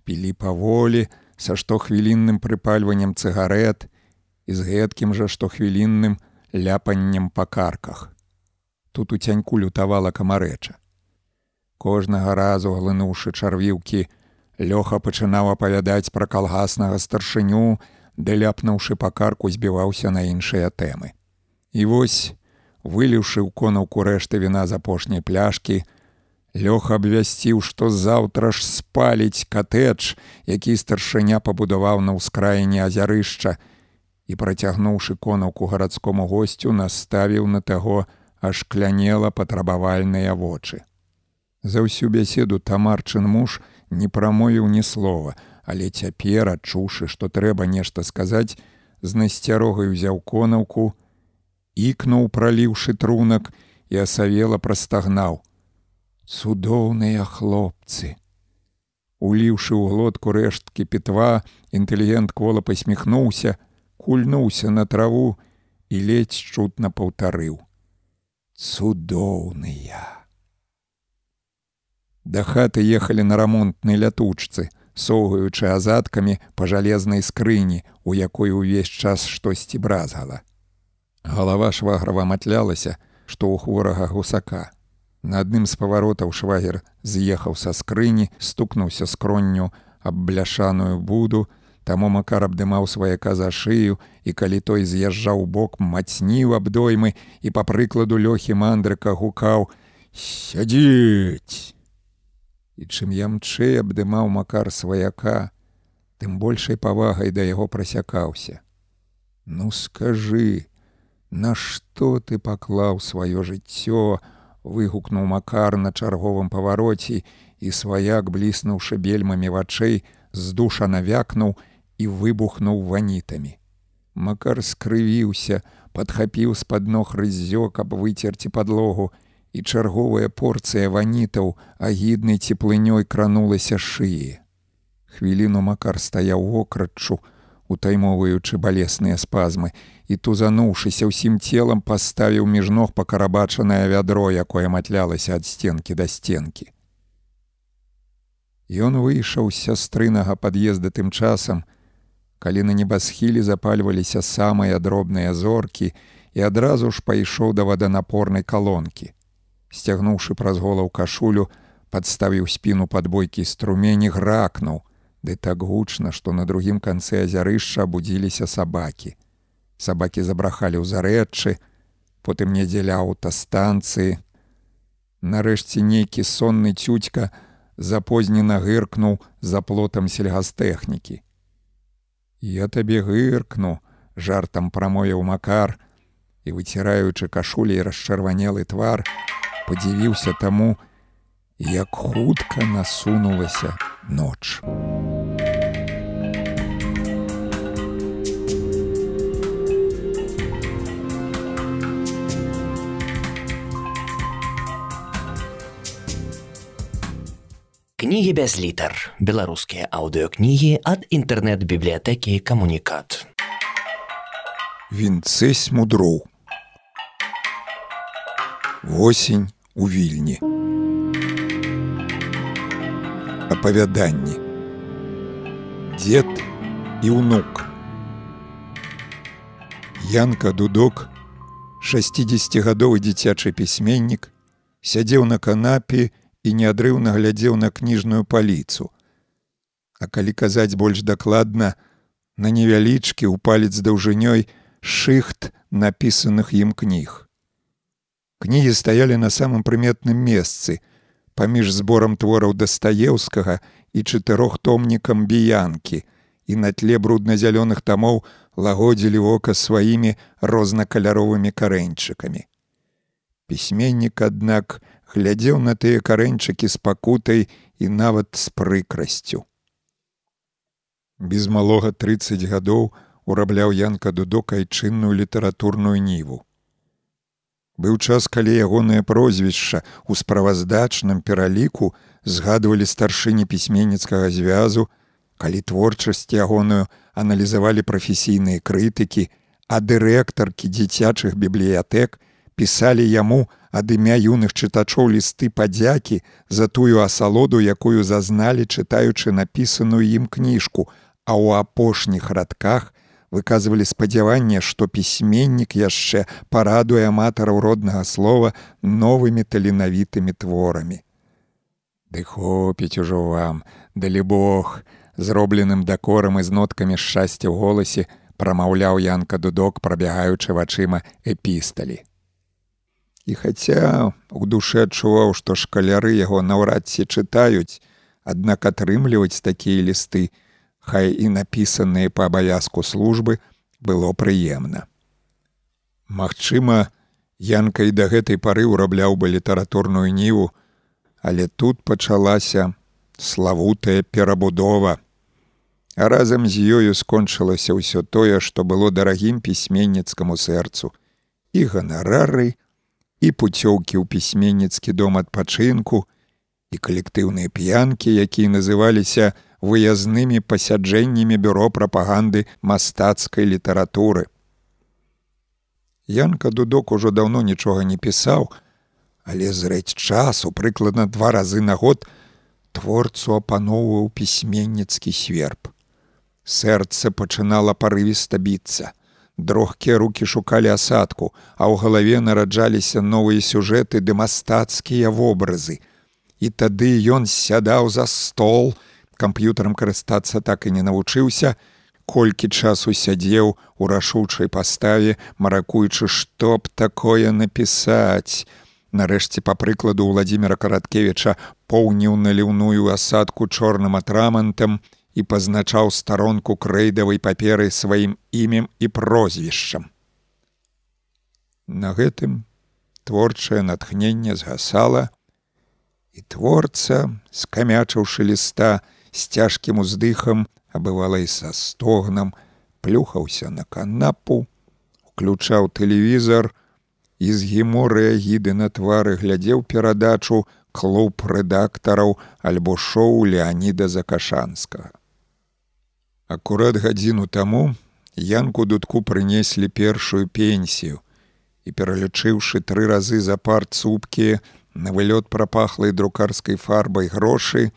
пілі паволі, са штохвілінным прыпальваннем цыгарэт і з гэткім жа штохвілінным ляпаннем па карках. Тут у цяньку лютавала камарэча. Кожнага разу глынуўшы чарвіўкі, Лёха пачынаў апавядаць пра калгаснага старшыню, ды ляпнуўшы па карку збіваўся на іншыя тэмы. І вось, выліўшы ў конаўку рэшты віна з апошняй пляшкі, Лёха абвясціў, што заўтра ж спаліць катэдж, які старшыня пабудаваў на ўскраіне азярышча, і працягнуўшы конаўку гарадскому госцю наставіў на таго аж клянела патрабавальныя вочы. За ўсю бяседу тамарчын муж не прамовіў ні слова, але цяпер адчуўшы, што трэба нешта сказаць, з насцярогай узяў конаўку, ікнуў, праліўшы трунак і асавела прастагнаў: цудоўныя хлопцы. Уліўшы ў глотку рэшткі пітва, інтэлігент кола пасміхнуўся, кульнуўся на траву і ледзь чутна паўтарыў: цудоўныя. Да хаты ехалі на рамонтнай лятучцы, соўгаючы азадкамі па жалезнай скрыні, у якой увесь час штосьці бразгала. Галава шваграва матлялася, што ў хворага гусака. На адным з паваротаў швагер з'ехаў са скрыні, стукнуўся скронню аб бляшаную буду, Таму макар абдымаў сваяка за шыю і калі той з'язджаў бок мацніў абдоймы і па прыкладу лёхі мандрыка гукаў: сядзіць. І чым ямчэй абдымаў макар сваяка, тым большай павагай да яго прасякаўся. Ну скажы, Нашто ты паклаў сваё жыццё, выгукнуў макар на чарговым павароце і сваяк, бліснуўшы бельмамі вачэй, здуша навякнуў, і выбухнуў ванітамі. Макар скрывіўся, падхапіў з-пад ног рыззё, каб выцерці падлогу, і чарговая порцыя ванітаў агіднай цеплынёй кранулася шыі. Хвіліну макар стаяў вократчу, утаймоўваючы балесныя спазмы, і тузануўшыся ўсім целам паставіў між ног пакарабачанае вядро, якое матлялася ад сценкі да сценкі. Ён выйшаў з сястрынага пад'езда тым часам, калі на небасхілі запальваліся самыя дробныя зоркі і адразу ж пайшоў да ваданапорнай калонкі. Сцягнуўшы праз голаў кашулю, падставіў спіну падбойкі струмені гракнуў, ды так гучна, што на другім канцы азярышча абудзіліся сабакі. Сабакі забрахалі ў зарэчы, потым недзеля аўтастанцыі. Нарэшце нейкі сонны цюцька запознена гыркнуў за плотам сельгастэхнікі. Я табе гыркну, жартам прамовіў макар і выціраючы кашулей расчырванелы твар, падзівіўся таму, як хутка насунулася ноч. Кнігі без літар беларускія аўдыокнігі ад інтэрнэт-бібліятэкі камунікат. Вінцэсь мудроў. Восень у вільні. Апавяданні. Дзед і ўнук. Янка дудок 60гадовы дзіцячы пісьменнік сядзеў на канапе і неадрыўна глядзеў на кніжную паліцу. А калі казаць больш дакладна, на невялічкі ў палец даўжынёй шыхт напісаных ім кніг. Кнігі стаялі на самым прыметным месцы, паміж зборам твораў дастаеўскага і чатырохтомнікам біянкі, і на тле брудна-зялёных тамоў лагодзілі вока сваімі рознакаляровымі карэньчыкамі. Пісьменнік, аднак, глядзеў на тыя карэньчыкі з пакутай і нават з прыкрасцю. Без малога 30 гадоў урабляў янка дудок айчынную літаратурную ніву. Быў час, калі ягонае прозвішча ў справаздачным пераліку згадвалі старшыні пісьменніцкага звязу, калі творчасць ягоную аналізавалі прафесійныя крытыкі, а дырэктаркі дзіцячых бібліятэк пісалі яму ад імя юных чытачоў лісты падзякі за тую асалоду, якую зазналі, чытаючы напісаную ім кніжку, а ў апошніх радках выказвалі спадзяванне, што пісьменнік яшчэ парадуе аматараў роднага слова новымі таленавітымі творамі. Ды хопіць ужо вам, далі Бог, зробленым дакорам і з ноткамі шчасця ў голасе прамаўляў янка дудок, прабягаючы вачыма эпісталі. І хаця у душы адчуваў, што шкаляры яго наўрад ці чытаюць, аднак атрымліваць такія лісты, хай і напісаныя па абавязку службы было прыемна. Магчыма, Янка і да гэтай пары ўрабляў бы літаратурную ніву, але тут пачалася славутая перабудова. А разам з ёю скончылася ўсё тое, што было дарагім пісьменніцкаму сэрцу і ганарары, і пуцёўкі ў пісьменніцкі дом адпачынку, і калектыўныя п'янкі, якія называліся, выязнымі пасяджэннямі бюро прапаганды мастацкай літаратуры. Янка дудок ужо даўно нічога не пісаў, але зрэць часу прыкладна два разы на год творцу апаноўваў пісьменніцкі сверб. Сэрца пачынала парывіста біцца. Дрохкія рукі шукалі асадку, а ў галаве нараджаліся новыя сюжэты ды мастацкія вобразы. І тады ён сядаў за стол, камп'ютарам карыстацца так і не навучыўся, колькі часу сядзеў у рашучай паставе, маракуючы, што б такое напісаць. Нарэшце, па прыкладу Владзіміра Караткевіча поўніў наліўную асадку чорным атрамантам і пазначаў старонку крэйдавай паперы сваім імем і прозвішчам. На гэтым творчае натхненне згасала, і творца, скамячыўшы ліста, з цяжкім уздыхам, а бывала і са стогнам, плюхаўся на канапу, уключаў тэлевізор і з геморыя гіды на твары глядзеў перадачу клуб рэдактараў альбо шоу Леаніда Закашанскага. Акурат гадзіну таму янку дудку прынеслі першую пенсію і пералічыўшы тры разы за пар цупкі на вылёт прапахлай друкарскай фарбай грошы,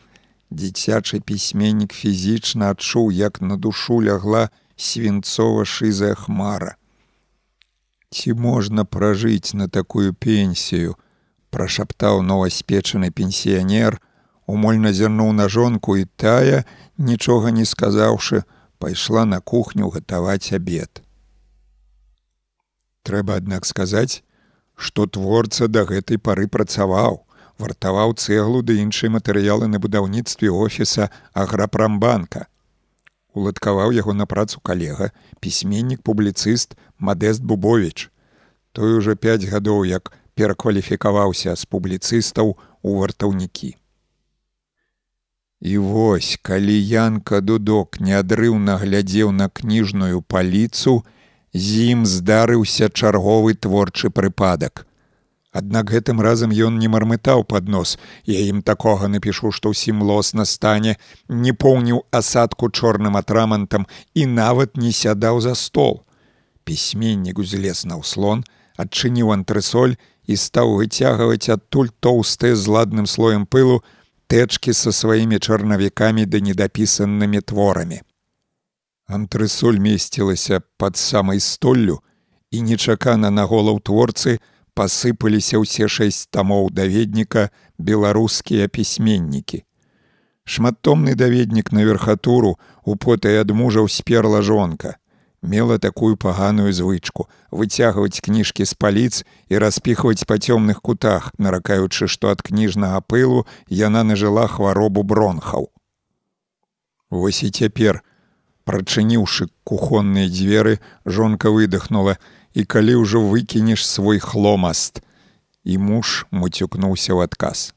Дзіцячы пісьменнік фізічна адчуў, як на душу лягла свінцова шызая хмара. Ці можна пражыць на такую пенсію, прашаптаў новаспечаны пенсіянер, умольна зірнуў на жонку і тая, нічога не сказаўшы, пайшла на кухню гатаваць абед. Трэба, аднак сказаць, што творца да гэтай пары працаваў вартаваў цэглу ды іншыя матэрыялы на будаўніцтве офіса аграпрамбанка. Уладкаваў яго на працу калега, пісьменнік публіцыст Мадэст Бубович. Той ужо пяць гадоў як перакваліфікаваўся з публіцыстаў у вартаўнікі. І вось, калі Янка дудок неадрыўна глядзеў на кніжную паліцу, з ім здарыўся чарговы творчы прыпадак. Аднак гэтым разам ён не мармытаў пад нос. Я ім такога напішу, што ўсім лосна стане, не поўніў асадку чорным атрамантам і нават не сядаў за стол. Пісьменнік узлез на ўслон, адчыніў антрысоль і стаў выцягваць адтуль тоўстыя з ладным слоем пылу тэчкі са сваімі чарнавікамі да недапісанымі творамі. Антрысоль месцілася пад самай столлю і нечакана на голаў творцы, пасыпаліся ўсе шэсць тамоў даведніка беларускія пісьменнікі. Шматтомны даведнік на верхатуру у потай ад мужаў сперла жонка. Мела такую паганую звычку выцягваць кніжкі з паліц і распіхваць па цёмных кутах, наракаючы, што ад кніжнага пылу яна нажыла хваробу бронхаў. Вось і цяпер, прачыніўшы кухонныя дзверы, жонка выдохнула і калі ўжо выкінеш свой хломаст, і муж муцюкнуўся ў адказ.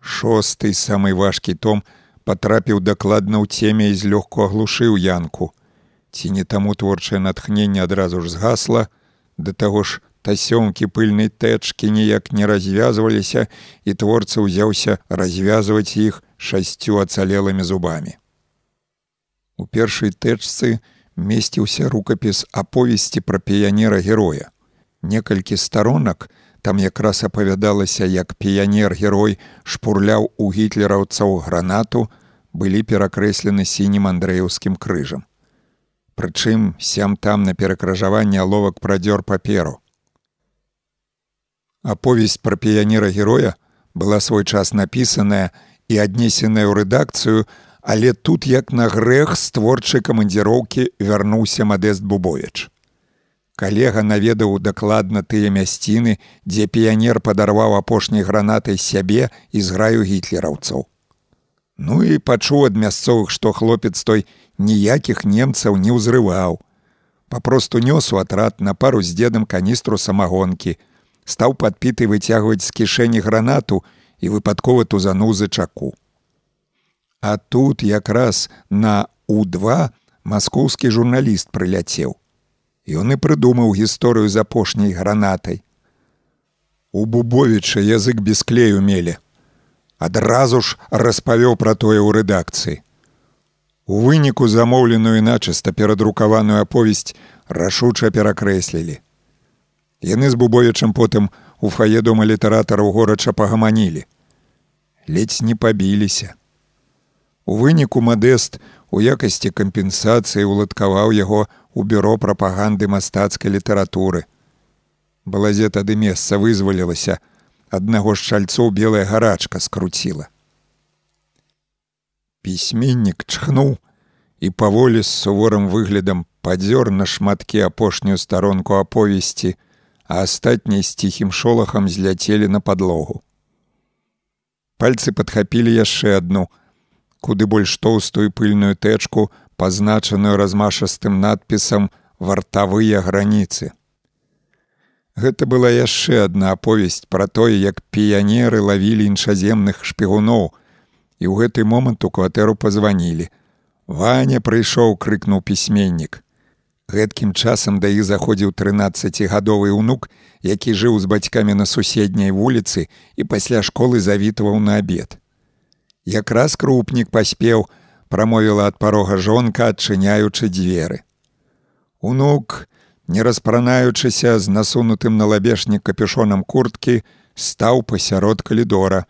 Шосты самы важкі том патрапіў дакладна ў цеме і злёгку аглушыў янку. Ці не таму творчае натхненне адразу ж згасла, да таго ж тасёмкі пыльнай тэчкі ніяк не развязваліся і творца ўзяўся развязваць іх шасцю ацалелымі зубамі. У першай тэчцы месціўся рукапіс аповесці пра піянера героя. Некалькі старонак, Там якраз апавядалася, як піянер-герой шпурляў у гітлераўцаў гранату, былі перакрэслены сінім андрэеўскім крыжам. Прычым сям там на перакражаванне аловак прадзёр паперу. Аповесць пра піянера-героя была свой час напісаная і аднесеная ў рэдакцыю, але тут як на грэх з творчай камандзіроўкі вярнуўся мадэст Бубович калега наведаў дакладна тыя мясціны, дзе піянер падарваў апошняй гранатай сябе і зграю гітлераўцаў. Ну і пачуў ад мясцовых, што хлопец той ніякіх немцаў не ўзрываў. Папросту нёс у атрад на пару з дзедам каністру самагонкі, стаў падпіты выцягваць з кішэні гранату і выпадкова тузануў за чаку. А тут якраз на У2 маскоўскі журналіст прыляцеў. Ён і прыдумаў гісторыю з апошняй гранатай. У Бубовіча язык без клею мелі. Адразу ж распавёў пра тое ў рэдакцыі. У выніку замоўленую начыста перадрукаваную аповесць рашуча перакрэслілі. Яны з Бубовічам потым у фае дома літаратараў горача пагаманілі. Ледзь не пабіліся. У выніку мадэст у якасці кампенсацыі уладкаваў яго у бюро прапаганды мастацкай літаратуры. Балазе тады месца вызвалілася, аднаго з шальцоў белая гарачка скруціла. Пісьменнік чхнуў і паволі з суворым выглядам падзёр на шматкі апошнюю старонку аповесці, а астатнія з ціхім шолахам зляцелі на падлогу. Пальцы падхапілі яшчэ адну, куды больш тоўстую пыльную тэчку пазначаную размашастым надпісам вартавыя граніцы. Гэта была яшчэ адна аповесць пра тое, як піянеры лавілі іншаземных шпігуноў, і ў гэты момант у кватэру пазванілі. Ваня прыйшоў, крыкнуў пісьменнік. Гэткім часам да іх заходзіў 13гадовы ўнук, які жыў з бацькамі на суседняй вуліцы і пасля школы завітаваў на абед. Якраз крупнік паспеў, прамовіла ад парога жонка, адчыняючы дзверы. Унук, не распранаючыся з насунутым на лабешнік капюшонам курткі, стаў пасярод калідора.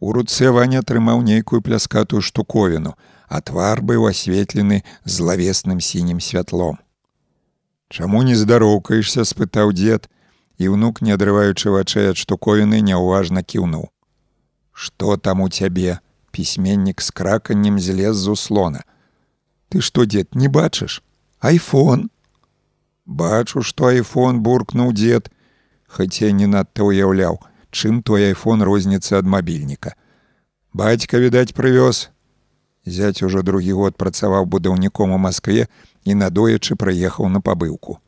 У руцэ ваня атрымаў нейкую пляскатую штуковіну, а твар быў асветлены злавесным сінім святлом. Чаму не здароўкаешся, спытаў дзед, і ўнук, не адрываючы вачэй ад штуковіны, няўважна кіўнуў. Што там у цябе? пісьменнік з краканнем злез з услона. Ты што дзед не бачыш айфон бачу што айфон буркнуў дзед хаця не надта ўяўляў чым твой айфон розніцца ад мабільніка. Бацька відаць прывёз. Зяць ужо другі год працаваў будаўніком у москве і надоечы прыехаў на пабыўку.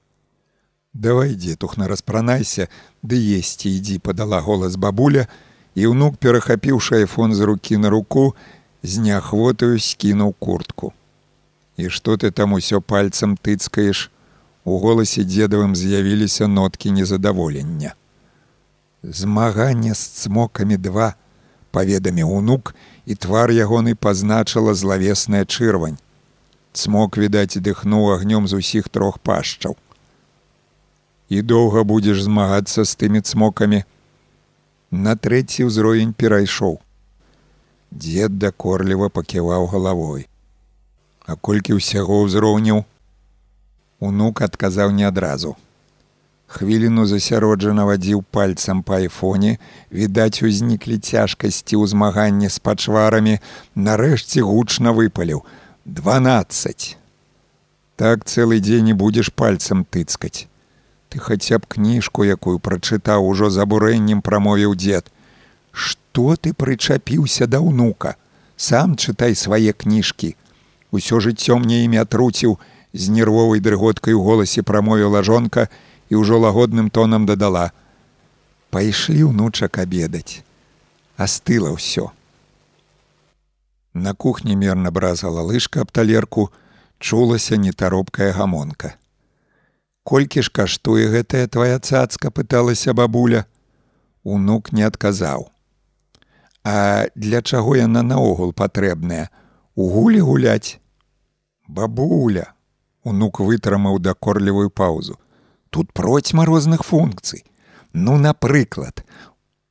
Давай дзетухна распранайся ды есці ідзі падала голас бабуля і ўнук перахапіўшы айфон з рукі на руку з неахвотаю скінуў куртку. І што ты там усё пальцам тыцкаеш? У голасе дзедавым з'явіліся ноткі незадаволення змаганне з цмокамі два паведамі унук і твар ягоны пазначыла злавесная чырвань цмок відаць дыхнуў агнём з усіх трох пашчаў і доўга будзеш змагацца з тымі цмокамі на трэці ўзровень перайшоў. Дзед дакорліва паківаў галавой. А колькі ўсяго ўзроўняў, унук адказаў не адразу. Хвіліну засяроджана вадзіў пальцам па айфоне, відаць, узніклі цяжкасці ў змаганні з пачварамі, нарэшце гучна выпаліў: 12. Так цэлы дзень не будзеш пальцам тыцкаць. Ты хаця б кніжку, якую прачытаў ужо з абурэннем прамовіў дзед. Што ты прычапіўся да ўнука? Сам чытай свае кніжкі. Усё жыццё мне імя труціў, з нервовай дрыготкай у голасе прамовіла жонка і ўжо лагодным тонам дадала: « Пайшлі ўнучак абедаць. Астыла ўсё. На кухні мерна бразала лыжка аб талерку, чулася нетаропкая гамонка. Колькі ж каштуе гэтая твая цацка пыталася бабуля. Унук не адказаў. А для чаго яна наогул патрэбная? У гулі гуляць? Бабуля! Унук вытрымаў дакорлівую паўзу. Тут процьма розных функцый. Ну, напрыклад,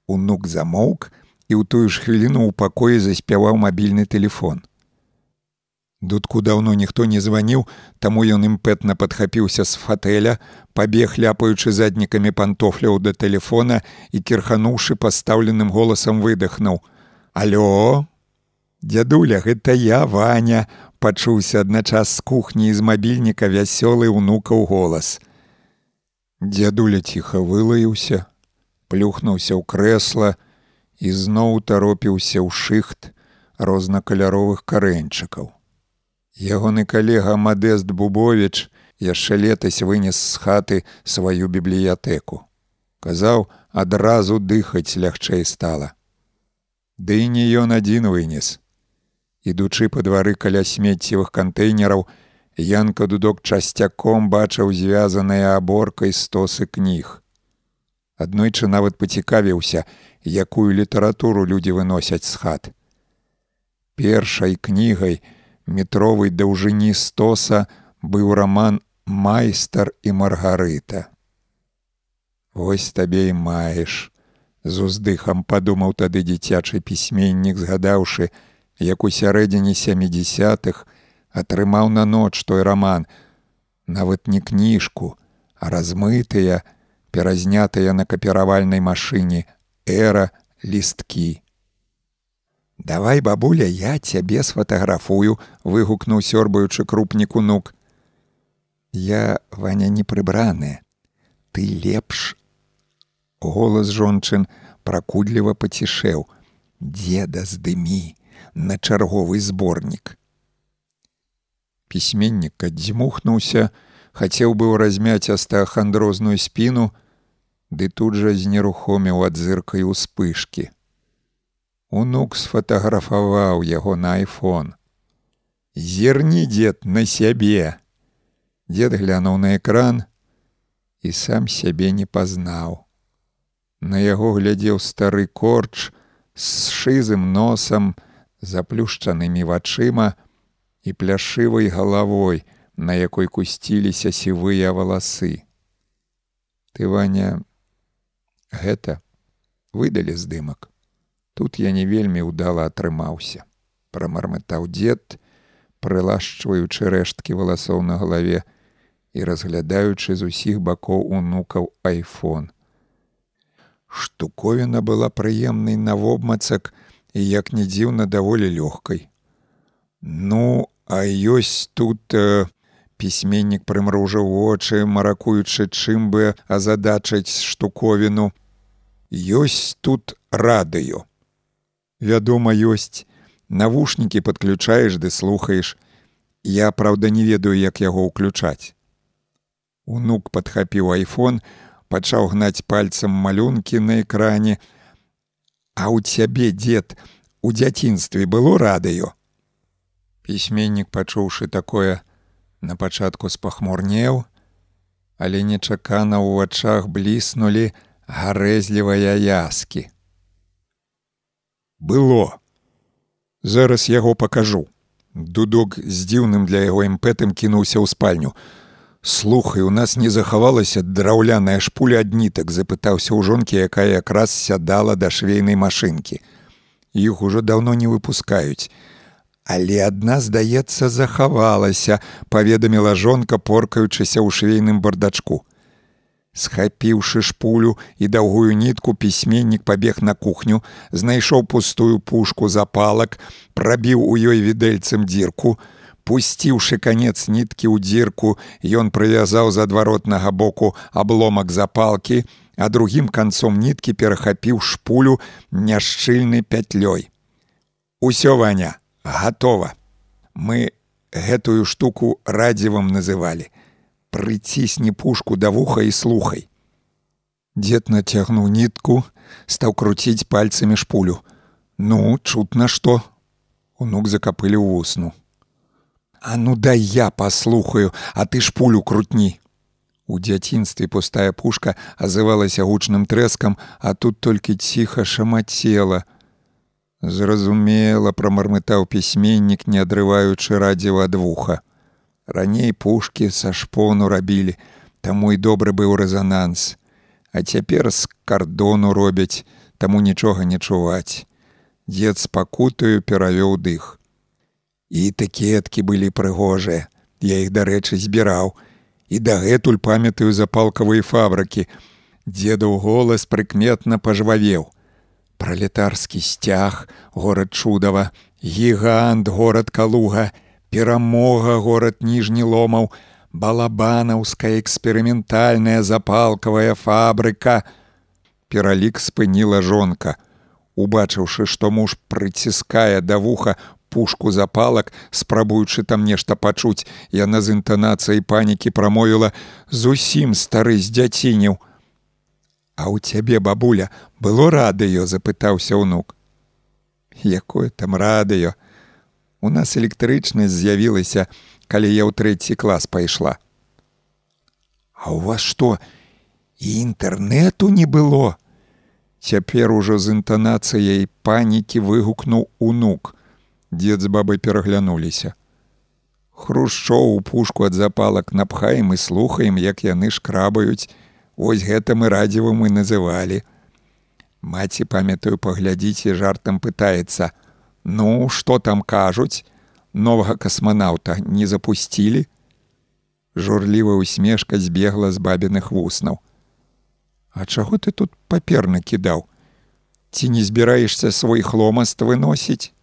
Унук замоўк і ў тую ж хвіліну ў пакоі заспяваў мабільны телефон. Дудку даўно ніхто не званіў, таму ён імпэтна падхапіўся з фатэля, пабег ляпаючы заднікамі пантофляў да тэлефона і кірхануўшы пастаўленым голасам выдахнуў: « Алё! Дядуля, гэта я ваня, пачуўся адначас з кухні з мабільніка вясёлы ўнукаў голас. Дзядуля ціха вылаяўся, плюхнуўся ў крэсла і зноў таропіўся ў шыхт рознакаляровых карэньчыкаў. Ягоны калега Мадэст Бубович яшчэ летась вынес з хаты сваю бібліятэку. Казаў, адразу дыхаць лягчэй стала. Ды і не ён адзін вынес. Ідучы па двары каля смеццевых кантэйнераў, Янка дудок часцяком бачыў звязаныя аборкай стосы кніг. Аднойчы нават пацікавіўся, якую літаратуру людзі выносяць з хат. Першай кнігай, метровай даўжыні стоса быў раман майстар і маргарыта. Вось табе і маеш, з уздыхам падумаў тады дзіцячы пісьменнік, згадаўшы, як у сярэдзіне сямідзясятых атрымаў на ноч той раман, нават не кніжку, а размытыя, перазнятыя на капіравальнай машыне эра лісткі. Давай, бабуля, я цябе сфатаграфую, выгукнуў сёрбаючы крупніку нук. Я ваня не прыбраны. Ты лепш. Голас жончын пракудліва пацішэў: Деда здымі на чарговы зборнік. Пісьменнік аддзьмухнуўся, хацеў быў размяць астахандрозную спіну, ды тут жа знерухоміў ад зыркай успышкі. Унук сфотаграфаваў яго на iphone. Зерні дзед на сябе. Дед глянуў на экран і сам сябе не пазнаў. На яго глядзеў стары корч з шызым носам, заплюшчанымі вачыма і пляшывай галавой, на якой кусціліся сівыя валасы. Ты ваня гэта выдалі здымак. Тут я не вельмі ўдала атрымаўся. Прамармытаў дзед, прылашчваючы рэшткі валасоў на галаве і разглядаючы з усіх бакоў унукаў айфон. Штуковіна была прыемнай на вобмацак і як не дзіўна даволі лёгкай. Ну, а ёсць тут э, пісьменнік прымружаў вочы, маракуючы чым бы азадачаць штуковіну. Ёсць тут радыё. Вядома ёсць. Навушнікі подключаеш ды слухаеш. Я праўда не ведаю як яго ўключаць. Унук падхапіў iphone пачаў гнаць пальцам малюнкі на экране. А у цябе дзед у дзяцінстве было радыё пісьменнік пачуўшы такое на пачатку спахмурнеў але нечакана ў вачах бліснулі гарэзлівыя яскі. Было. Зараз яго пакажу дудок з дзіўным для яго імпэтым кінуўся ў спальню. Слухай у нас не захавалася драўляная шпуля ад нітак запытаўся ў жонкі якая якраз сядала да швейнай машынкі. Іх ужо даўно не выпускаюць але адна здаецца захавалася паведаміла жонка поркаючыся ў швейным бардачку Схапіўшы шпулю і даўгую нітку пісьменнік пабег на кухню, знайшоў пустую пушку запалак, прабіў у ёй відэльцам дзірку, Пусціўшы канец ніткі ў дзірку, ён прывязаў з адваротнага боку абломак запалкі, а другім канцом ніткі перахапіў шпулю няшчыльнай пятлёй. Усё ваня, гатова. Мы гэтую штуку радзівам называлі. Прыцісні пушку да вуха і слухай. Дед нацягнуў нітку, стаў круціць пальцамі шпулю. Ну, чутна што? Унук закапылі ў вусну. А ну дай я паслухаю, а ты ж пулю крутні. У дзяцінстве пустая пушка азывалася гучным трэскам, а тут толькі ціха шамацела. Зразумела, прамармытаў пісьменнік, не адрываючы радзіва ад вуха. Раней пушкі са шпону рабілі, таму і добры быў рэзананс. А цяпер з кардону робяць, таму нічога не чуваць. Дзед спакутаю перавёў дых. І такеткі былі прыгожыя. Я іх, дарэчы, збіраў. І дагэтуль памятаю запалкавыя фабрыкі. Дзедаў голас прыкметна пажвавеў. Пралетарскі сцяг, горад чудава, гігант горад калуга, перамога горад ніжні ломаў, балабанаўская эксперыментальная запалкавая фабрыка. Пералік спыніла жонка. Убачыўшы, што муж прыціскае да вуха пушку запалак, спрабуючы там нешта пачуць, яна з інтанацыяй панікі прамовіла зусім стары з дзяціню. А ў цябе бабуля было радыё, запытаўся ўнук. Якое там радыё? У нас электрычнасць з'явілася, калі я ў трэці клас пайшла. А у вас што? І інтэрнэту не было. Цяпер ужо з інтанацыяй панікі выгукнуў унук. Дед з бабай пераглянуліся. Хрушчоў у пушку ад запалак напхаем і слухаем, як яны шкрабаюць. Вось гэта мы радзівым і называлі. Маці памятаю паглядзіць і жартам пытаецца: « Ну, што там кажуць? Новага касманаўта не запусцілі. Журлівая усмешка збегла з бабіных вуснаў. А чаго ты тут папер накідаў? Ці не збіраешся свой хломаст выносіць?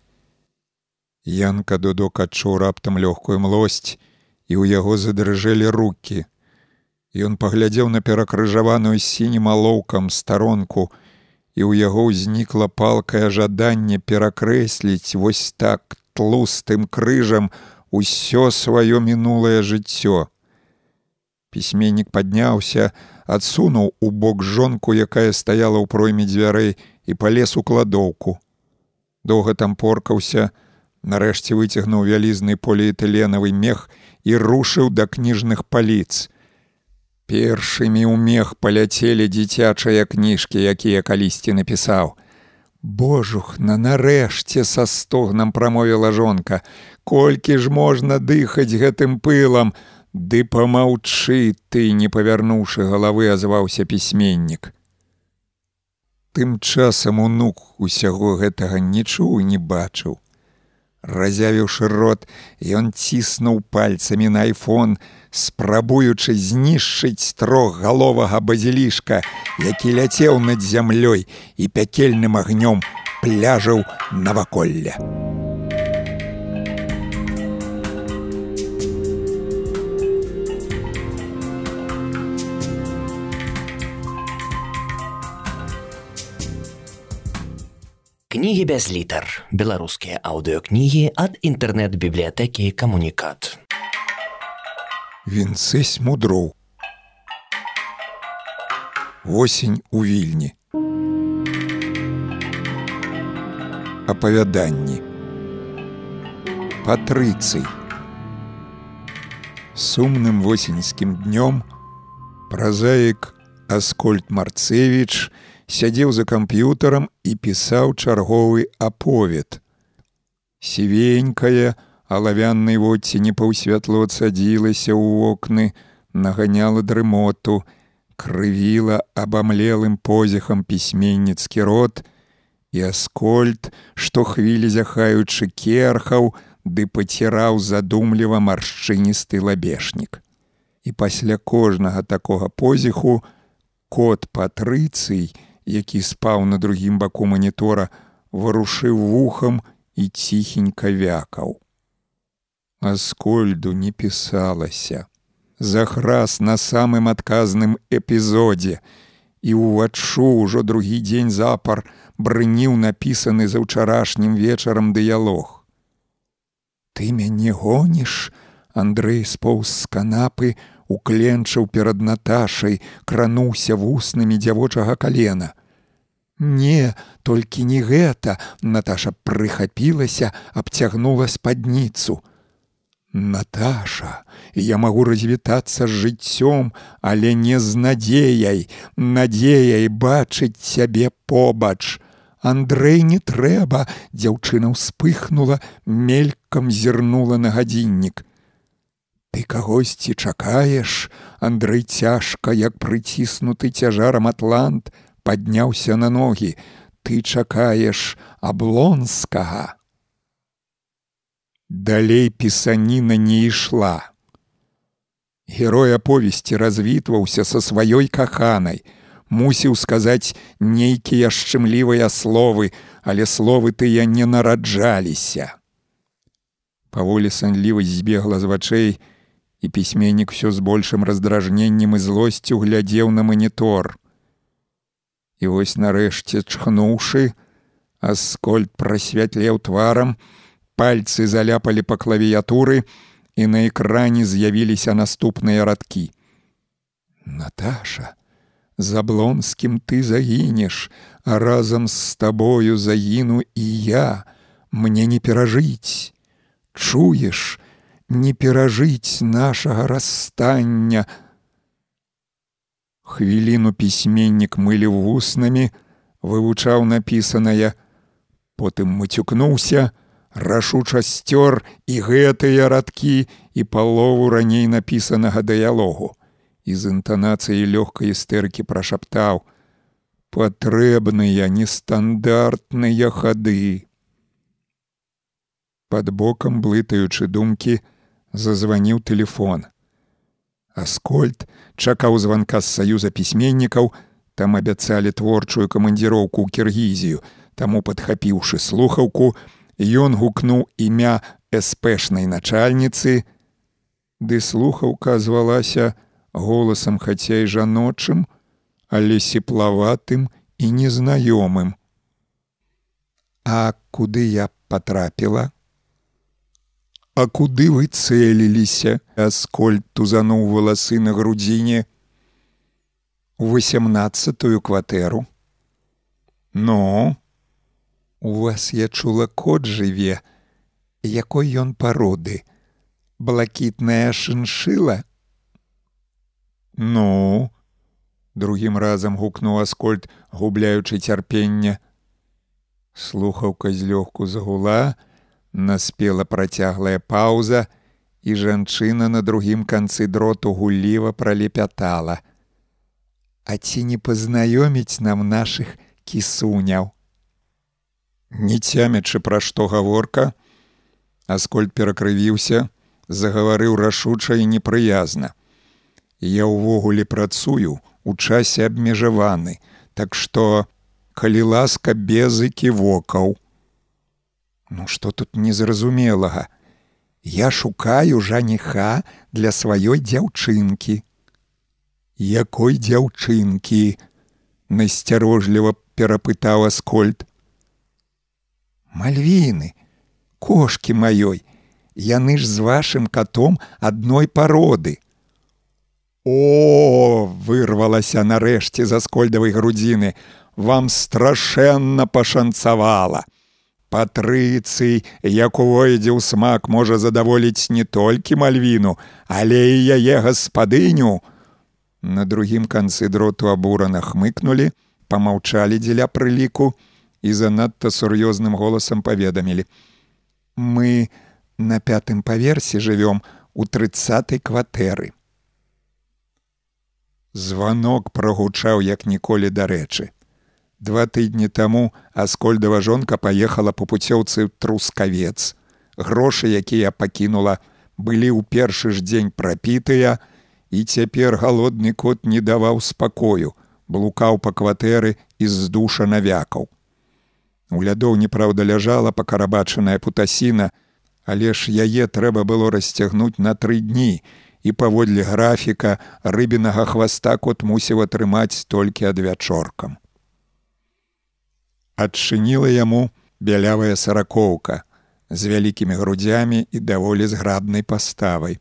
Янка дудок адчуў раптам лёгкую млосць, і ў яго задрыжэлі руки. Ён паглядзеў на перакрыжаваную сінім алоўкам старонку, і ў яго ўзнікла палкае жаданне перакрэсліць вось так тлустым крыжам усё сваё мінулае жыццё. Пісьменнік падняўся, адсунуў у бок жонку, якая стаяла ў пройме дзвярэй і палез у кладоўку. Доўга там поркаўся, Нарэшце выцягнуў вялізны поліэтыленавы мех і рушыў да кніжных паліц. Першымі ў мех паляцелі дзіцячыя кніжкі, якія калісьці напісаў. Божух, на нарэшце са стогнам прамовіла жонка, колькі ж можна дыхаць гэтым пылам, Ды помаўчы ты, не павярнуўшы галавы, азваўся пісьменнік. Тым часам унук усяго гэтага нічого не бачыў. Разявіўшы рот, ён ціснуў пальцамі на айфон, спрабуючы знішчыць трохгаловага базілішка, які ляцеў над зямлёй і пякельным агнём пляжаў наваколля. кнігі без літар беларускія аўдыокнігі ад інтэрнэт-бібліятэкі камунікат Вінцэсь мудроў. Восень у вільні. Апавяданні. Патрыцый. Сумным восеньскім днём празаік Аскольд Марцевіч, сядзеў за камп'ютарам і пісаў чарговы аповед. Сівенькая, алавяннай водці не паўсвятло цадзілася ў вокны, наганяла дрымоту, крывіла абамлелым позіхам пісьменніцкі рот, і аскольд, што хвілі зяхаючы керхаў, ды паціраў задумліва маршчыністы лабешнік. І пасля кожнага такога позіху кот патрыцый, які спаў на другім баку манітора, варушыў вухам і ціхенька вякаў. Аскольду не пісалася. Захрас на самым адказным эпізодзе, і ўваччу ўжо другі дзень запар брыніў напісаны за ўчарашнім вечарам дыялог. Ты мяне гоніш, Андрэй споўз з канапы, укленчыў перад Наташай, крануўся вуснымі дзявочага калена. Не, толькі не гэта, Наташа прыхапілася, абцягнула спадніцу. Наташа, я магу развітацца з жыццём, але не з надзеяй, надзеяй бачыць цябе побач. Андрэй не трэба, дзяўчына ўспыхнула, мелькам зірнула на гадзіннік. Ты кагосьці чакаеш, Андрэй цяжка, як прыціснуты цяжарам атлант, падняўся на ногі. Ты чакаеш аблонскага. Далей пісаніна не ішла. Герой аповесці развітваўся са сваёй каханай, мусіў сказаць нейкія шчымлівыя словы, але словы тыя не нараджаліся. Паволі санлівасць збегла з вачэй, і пісьменнік усё з большым раздражненнем і злосцю глядзеў на манітор. І вось нарэшце чхнуўшы, аскольд прасвятлеў тварам, пальцы заляпалі па клавіятуры і на экране з'явіліся наступныя радкі. Наташа, за блонскім ты загінеш, а разам з табою загіну і я, мне не перажыць. Чуеш, не перажыць нашага расстання. Хвіліну пісьменнік мылі вуснамі, вывучаў напісанае, потым мацюкнуўся, рашуча сцёр і гэтыя радкі і палову раней напісанага дыялогу. І з інтанацыяй лёгкай істэркі прашаптаў: « Патрэбныя нестандартныя хады. Пад бокам блытаючы думкі, зазваніў телефон. Аскольд чакаў званка з саюза пісьменнікаў, там абяцалі творчую камандзіроўку ў кіргізію, таму падхапіўшы слухаўку, Ён гукнуў імя эспешнай начальніцы, ды слухаўка звалася голасам хаця і жаночым, але сеплаватым і незнаёмым. А куды я потрапіла? А куды вы цэліліся, аскольд тузануў валасы на грудзіне? У восемнадцатую кватэру. Ну, У вас я чула кот жыве, якой ён пароды, блакітная шыншыла. Ну, другім разам гукнуў аскольд, губляючы цярпення. Слухаўка злёгку загула, наспела працяглая паўза, і жанчына на другім канцы дроту гулліва пралепятала. А ці не пазнаёміць нам нашых кісуняў? Не цямячы пра што гаворка, Аскольд перакрывіўся, загаварыў рашуча і непрыязна. Я ўвогуле працую у часе абмежаваны, Так што, калі ласка безыкі вокаў. Ну што тут незразумелага? Я шукаю жаніха для сваёй дзяўчынкі. Якой дзяўчынкі? Насцярожліва перапытаў аскольд мальвіны кошки маёй яны ж з вашим котом адной пароды о вырвалася нарэшце за скольдавай грудзіны вам страшэнна пашанцавала. Патрыцый як увойдзе ў смак можа задаволіць не толькі мальвіну але і яе гаспадыню. На другім канцы дроту абурана хмыкнули помаўчалі дзеля прыліку і занадта сур'ёзным голасам паведамілі: Мы на пятым паверсе жывём у трыцатай кватэры. Званок прагучаў як ніколі дарэчы. Два тыдні таму аскольдава жонка паехала па пуцёўцы трускавец. Грошы, якія пакінула, былі ў першы ж дзень прапітыя, і цяпер галодны кот не даваў спакою, блукаў па кватэры і з душа навякаў. У лядоў неправда ляжала пакарабачаная путасіна, Але ж яе трэба было расцягнуць на тры дні, і паводле графіка рыбінага хваста кот мусіў атрымаць толькі адвячоркам. Адчыніла яму бялявая саракоўка з вялікімі грудзямі і даволі зграбнай паставай.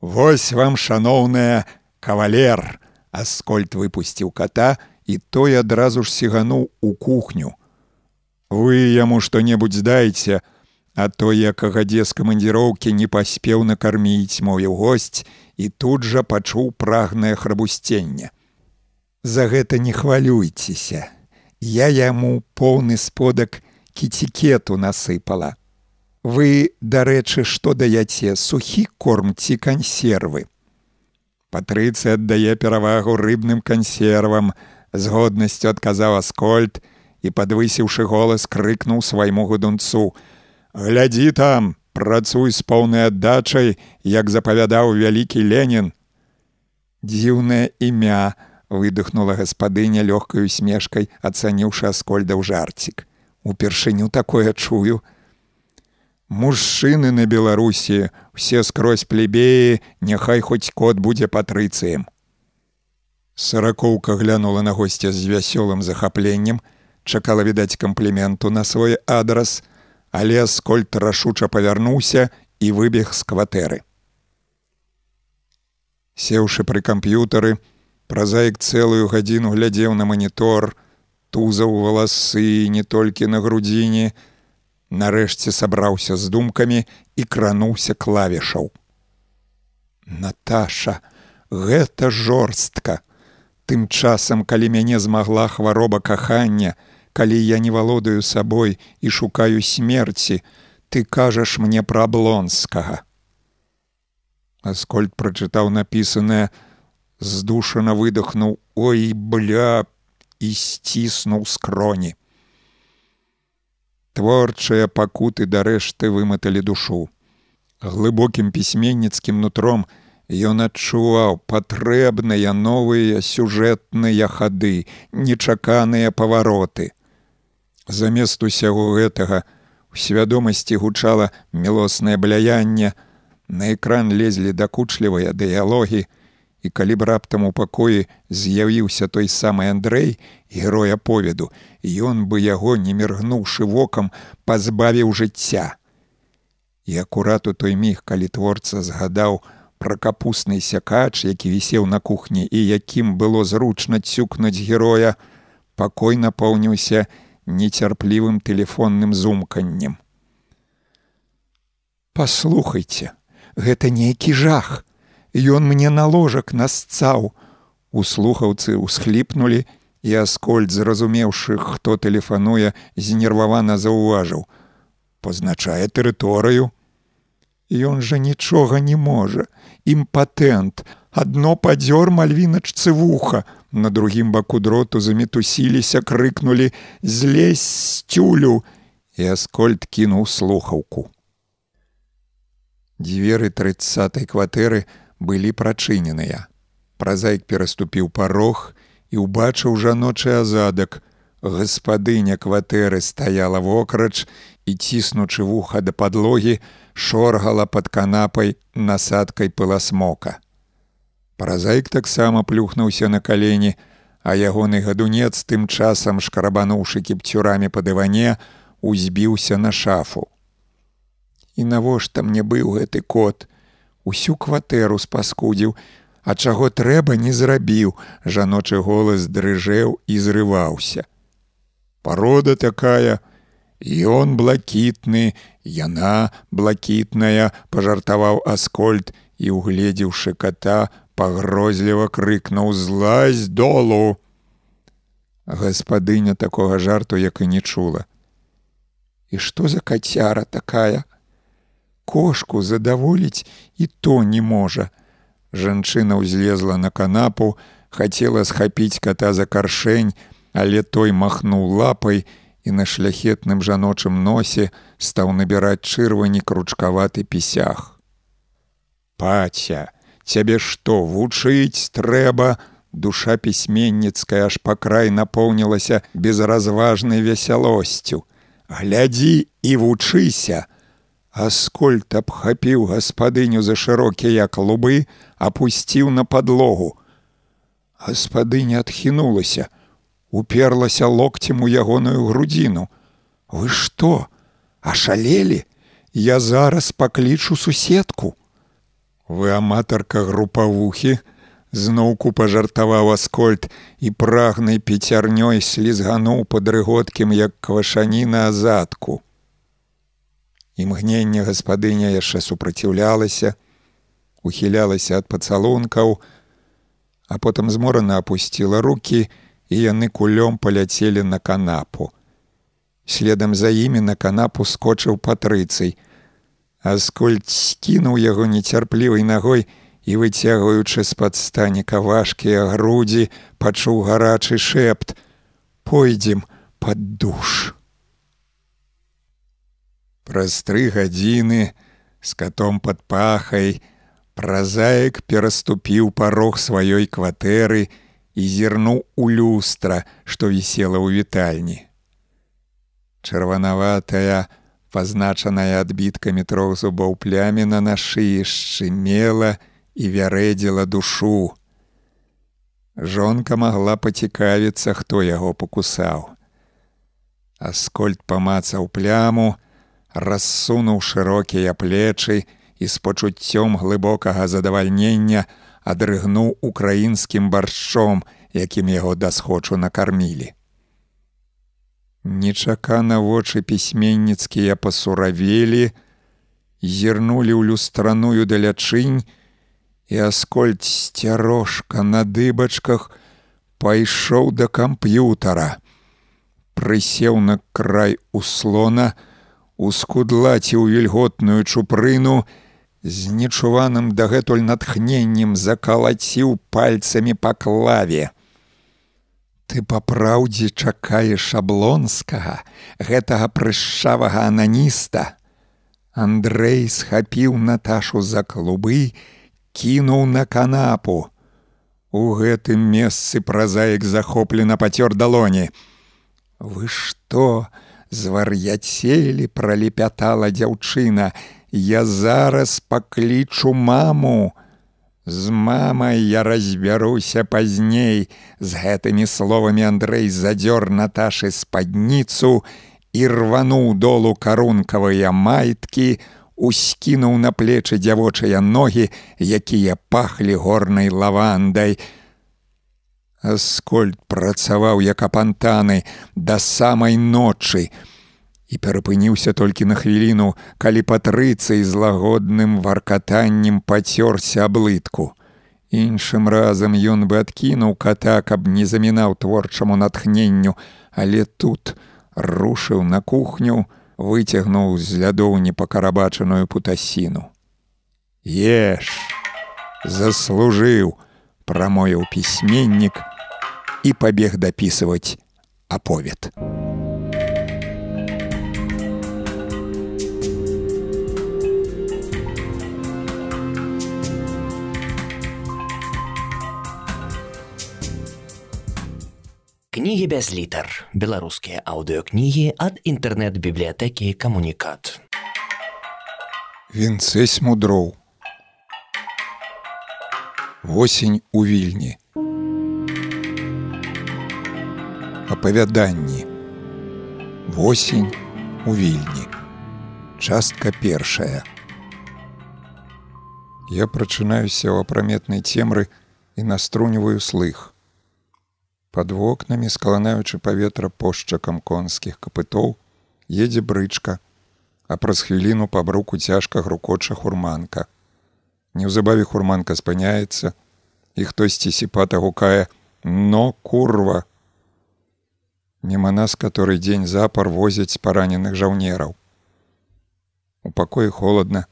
Вось вам шаноўная кавалер, аскольд выпусціў кота і той адразу ж сігануў у кухню. Вы яму што-небудзь здайце, а то як агадзе з камандзіроўкі не паспеў накарміць мою госць і тут жа пачуў прагнае храбусценне. За гэта не хвалюйцеся. Я яму поўны сподак кіцікету насыпала. Вы, дарэчы, што даяце сухі корм ці кансервы. Патрыцы аддае перавагу рыбным кансервам, з годнасцю адказаў аскольд і, падвысіўшы голас, крыкнуў свайму гудунцу: « Глядзі там, працуй з поўнай аддачай, як запавядаў вялікі Ленін. Дзіўнае імя выдохнула гаспадыня лёгкай усмешкай, ацаніўшы аскольдаў жарцік. Упершыню такое чую, Мужчыны на Беларусі, усе скрозь плебеі, няхай хоць кот будзе патрыцыем. Саракоўка глянула на госця з вясёлым захапленнем, чакала відаць кампліменту на свой адрас, але скольт рашуча павярнуўся і выбег з кватэры. Сеўшы пры камп'ютары, празаік цэлую гадзіну глядзеў на манітор, тузаў валасы не толькі на грудзіне, нарэшце сабраўся з думкамі і крануўся клавішаў. Наташа, гэта жорстка. Тым часам, калі мяне змагла хвароба кахання, калі я не валодаю сабой і шукаю смерці, ты кажаш мне пра блонскага. Аскольд прачытаў напісанае, здушана выдохнуў: Ой, бля і сціснуў скроні творчыя пакуты дарэшты выматалі душу. Глыбокім пісьменніцкім нутром ён адчуваў патрэбныя новыя сюжэтныя хады, нечаканыя павароты. Замест усяго гэтага у свядомасці гучала мілоснае бляянне, на экран лезлі дакучлівыя дыялогі, і калі б раптам у пакоі з'явіўся той самы Андрэй, герой аповеду, ён бы яго, не міргнуўшы вокам, пазбавіў жыцця. І акурат у той міг, калі творца згадаў пра капусны сякач, які вісеў на кухні і якім было зручна цюкнуць героя, пакой напоўніўся нецярплівым тэлефонным зумканнем. Паслухайце, гэта нейкі жах. Ён мне на ложак насцаў. У слухаўцы ўсхліпнулі і аскольд, зразумеўшы, хто тэлефануе, знервавана заўважыў: Пазначае тэрыторыю. Ён жа нічога не можа. Імпатэнт, адно падзёр мальвіначцы вуха. На другім баку дроту замітусіліся, крыкнулі: злезь сцюлю, і аскольд кінуў слухаўку. Дзверы трыцатай кватэры былі прачыненыя. Празайк пераступіў парог і ўбачыў жаночы азадак. Гаспадыня кватэры стаяла вокрач і ціснучы вуха да падлогі, шоргала пад канапай насадкай пыласмока. Празайк таксама плюхнуўся на калені, а ягоны гадунец тым часам шкрабануўшы кіпцюрамі па дыване, узбіўся на шафу. І навошта мне быў гэты кот, усю кватэру спаскудзіў, а чаго трэба не зрабіў, жаночы голас дрыжэў і зрываўся. Парода такая, Ён блакітны, яна блакітная, пажартаваў аскольд і, угледзеўшы кота, пагрозліва крыкнуў злазь долу. Гаспадыня такога жарту, як і не чула. І што за кацяра такая? кошку задаволіць і то не можа. Жанчына ўзлезла на канапу, хацела схапіць кота за каршэнь, але той махнуў лапай і на шляхетным жаночым носе стаў набіраць чырвані кручкаваты пісях. Паця, цябе што вучыць трэба, душа пісьменніцкая аж па край напоўнілася безразважнай весялосцю. Глядзі і вучыся, Аскольд абхапіў гаспадыню за шырокія клубы, апусціў на падлогу. Гаспадыня адхінулася, уперлася локцем у ягоную грудзіну. Вы што? Ашалелі? Я зараз паклічу суседку. Вы аматарка групавухі, зноўку пажартаваў аскольд і прагнай пяцярнёй слізгануў пад рыготкім як квашаніна азадку. Імгненне гаспадыня яшчэ супраціўлялася, ухілялася ад пацалункаў, а потым зморана апусціла руки, і яны кулём паляцелі на канапу. Следам за імі на канапу скочыў патрыцый. Аскольд скінуў яго нецярплівай нагой і выцягваючы з-пад станіка важкія грудзі, пачуў гарачы шэпт: « Пойдзем под душ. Праз тры гадзіны з катом пад пахай празаек пераступіў парог сваёй кватэры і зірнуў у люстра, што вісела ў вітальні. Чырванаватая, пазначаная адбіткамі трох зубоў пляміна на шыі шчымела і вярэдзіла душу. Жонка магла пацікавіцца, хто яго пакусаў. Аскольд памацаў пляму, рассунуў шырокія плечы і з пачуццём глыбокага задавальнення адрыгнуў украінскім баршчом, якім яго дасхочу накармілі. Нечакана вочы пісьменніцкія пасуравелі, зірнулі ў люстраную далячынь, і аскольд сцярожка на дыбачках пайшоў да камп'ютара, прысеў на край услона, ускудлаціў вільготную чупрыну, з нечуваным дагэтуль натхненнем закалаціў пальцамі па клаве. Ты па праўдзе чакаеш аблонскага, гэтага прышчавага ананіста. Андрэй схапіў Наташу за клубы, кінуў на канапу. У гэтым месцы празаек захоплена пацёр далоні. Вы што? звар'яцелі пралепятала дзяўчына я зараз паклічу маму з мамай я разбяруся пазней. З гэтымі словамі Андрэй задзёр Наташы спадніцу і рвануў долу карункавыя майткі ускінуў на плечы дзявочыя ногі якія пахлі горнай лавандай. Аскольд працаваў як апантаны да самай ночы і перапыніўся толькі на хвіліну, калі патрыцый з лагодным варкатаннем пацёрся аблытку. Іншым разам ён бы адкінуў ката, каб не замінаў творчаму натхненню, але тут рушыў на кухню, выцягнуў з лядоў непакарабачаную путасіну. Еш, заслужыў, прамоіў пісьменнік і пабег дапісваць аповед. Кнігі без літар. Беларускія аўдыокнігі ад інтэрнэт-бібліятэкі камунікат. Вінцэсь мудроў восень у вільні апавяданні восень у вільні частка першая я прачынаюся ў апраметнай цемры і наструніваю слых под вокнамі скаланаючы паветра пошчакам конскіх капытоў едзе брычка а праз хвіліну па бруку цяжка грукоча хурманка Неўзабаве хурманка спыняецца, і хтосьці сіпата гукае: но курва. Мема нас, который дзень запар возяць параненых жаўнераў. У пакоі холодна,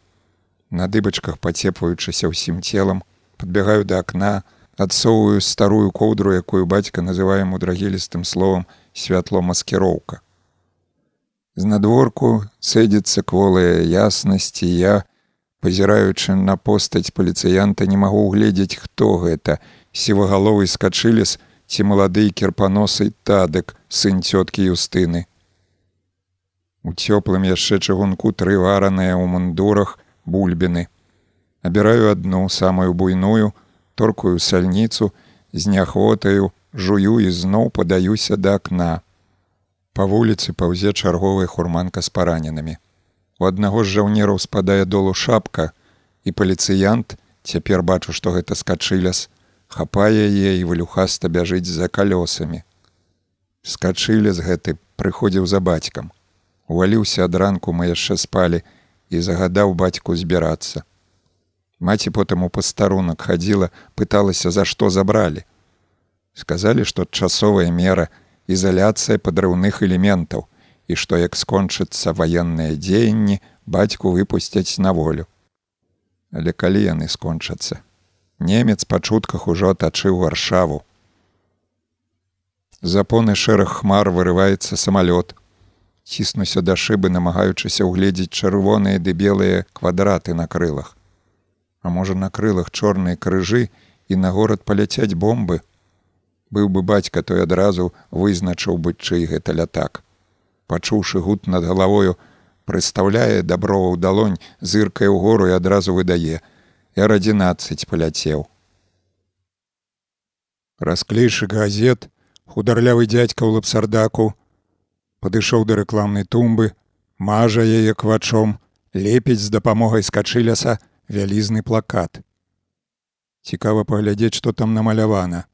на дыбачках пацепваючыся ўсім целам, подбягаю да акна, адсоўваю старую коўдру, якую бацька называе мудрагілістым словам святло маскіроўка. З надворку цэдзіцца кволая яснасці я, пазіраючы на постаць паліцыянта не магу угледзець хто гэта сівагаловы скачыліс ці малады кірпаносы тадык сын цёткі юстыны У цёплым яшчэ чыгунку тры вараныя ў мундурах бульбіны. Абіраю адну самую буйную, торкую сальніцу, з няхвотаю, жую і зноў падаюся да акна. Па вуліцы паўзе чарговая хурманка з параненымі. У аднаго з жаўнераў спадае долу шапка, і паліцыянт, цяпер бачу, што гэта скачыляс, хапае яе і вылюхаста бяжыць за калёсамі. Скачылі з гэты прыходзіў за бацькам. Уваліўся ад ранку мы яшчэ спалі і загадаў бацьку збірацца. Маці потым у пастарунак хадзіла, пыталася, за што забралі. Сказалі, што часовая мера ізаляцыя падрыўных элементаў і што як скончыцца ваенныя дзеянні, бацьку выпусцяць на волю. Але калі яны скончацца, немец па чутках ужо атачыў варшаву. Запоны шэраг хмар вырываецца самалёт. Ціснуся да шыбы, намагаючыся ўгледзець чырвоныя ды белыя квадраты на крылах а можа на крылах чорныя крыжы і на горад паляцяць бомбы. Быў бы бацька той адразу вызначыў бы чый гэта лятак. Пачуўшы гуд над галавою, прыстаўляе даброва ў далонь, зыркае ў гору і адразу выдае: Я адзінаццаць паляцеў. Расклейшы газет, хударлявы дзядзька ў лапсардаку, падышоў да рэкламнай тумбы, мажа яе квачом, лепіць з дапамогай скачыляса, вялізны плакат. Цікава паглядзець, што там намалявана.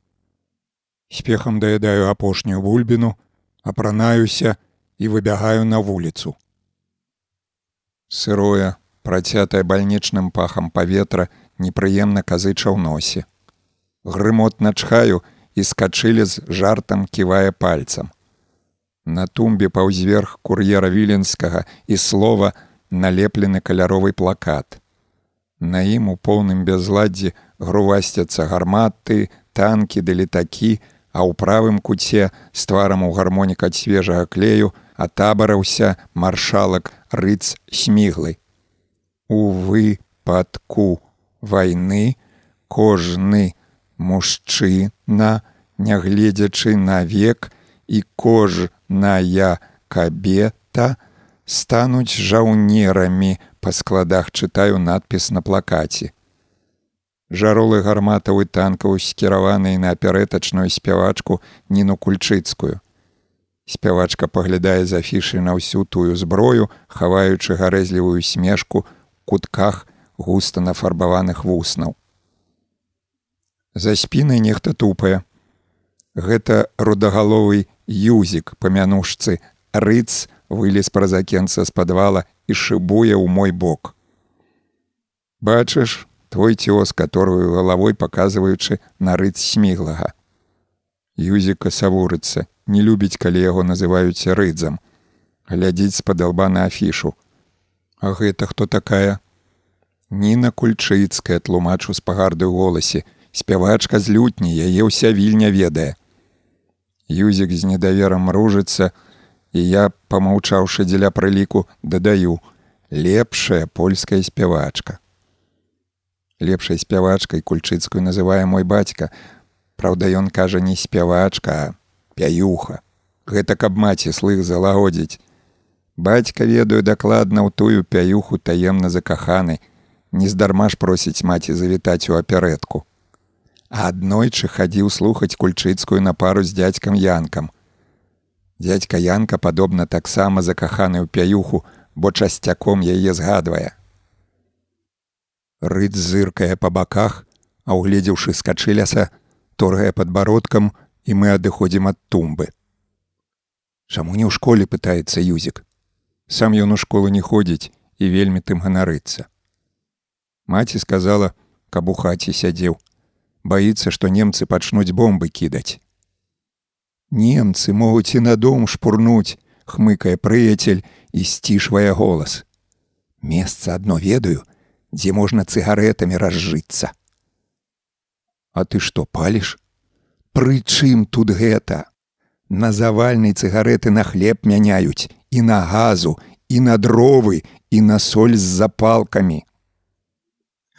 Спехам даядаю апошнюю бульбіну, апранаюся і выбягаю на вуліцу. Сырое, працятае бальнічным пахам паветра непрыемна казыча ў носе. Грымот начхаю і скачылі з жартам ківае пальцам. На тумбе паўзверх кур'ера віленскага і слова налеплены каляровы плакат. На ім у поўным бязладдзі грувасцяцца гарматы, танкі ды летакі, а ў правым куце з тварам у гармонік ад свежага клею атабараўся маршалак рыц сміглы. У выпадку вайны кожны мужчына, нягледзячы на век і кожная кабета стануць жаўнерамі, па складах чытаю надпіс на плакаце. Жаролы гарматаў і танкаў скіраваныя на апяретачную спявачку ніну кульчыцкую. Спявачка паглядае з афішы на ўсю тую зброю, хаваючы гарэзлівую смешку кутках густа нафарбаваных вуснаў. За спінай нехта тупае. Гэта рудагаловы юзік памянушцы рыц вылез праз акенца з падвала і шыбуе ў мой бок. Бачыш твой цёс, которую галавой паказваючы на рыц сміглага. Юзіка савурыцца, не любіць, калі яго называюць рыдзам, глядзіць з-пад лба на афішу. А гэта хто такая? Ніна кульчыцкая тлумачу з пагарды ў голасе, спявачка з лютні, яе ўся вільня ведае. Юзік з недаверам ружыцца, і я, помаўчаўшы дзеля прыліку, дадаю: лепшая польская спявачка. Лепшай спявачкай кульчыцкую называе мой бацька. Праўда, ён кажа не спявачка, а пяюха. Гэта каб маці слых залагодзіць. Бацька ведаю дакладна ў тую пяюху таемна закаханы, нездарма ж просіць маці завітаць у апяретку. А аднойчы хадзіў слухаць кульчыцкую на пару з дзядзькам янкам. Дядька Янка падобна таксама закаханы ў пяюху, бо часцяком яе згадвае. Рыд зыркае па баках, а ўгледзеўшы скачыляса, торгае падбародкам і мы адыходзім ад тумбы. Чаму не ў школе пытаецца юзік. Сам ён у школу не ходзіць і вельмі тым ганарыцца. Маці сказала, каб у хаце сядзеў, баіцца, што немцы пачнуць бомбы кідаць. Немцы могуць і на дом шпурнуць, хмыкае прыяцель і сцішвае голас. Месца адно ведаю, дзе можна цыгаретамі разжыцца. А ты што паліш? Прычым тут гэта? На завальнай цыгареты на хлеб мяняюць і на газу, і на дровы, і на соль з запалкамі.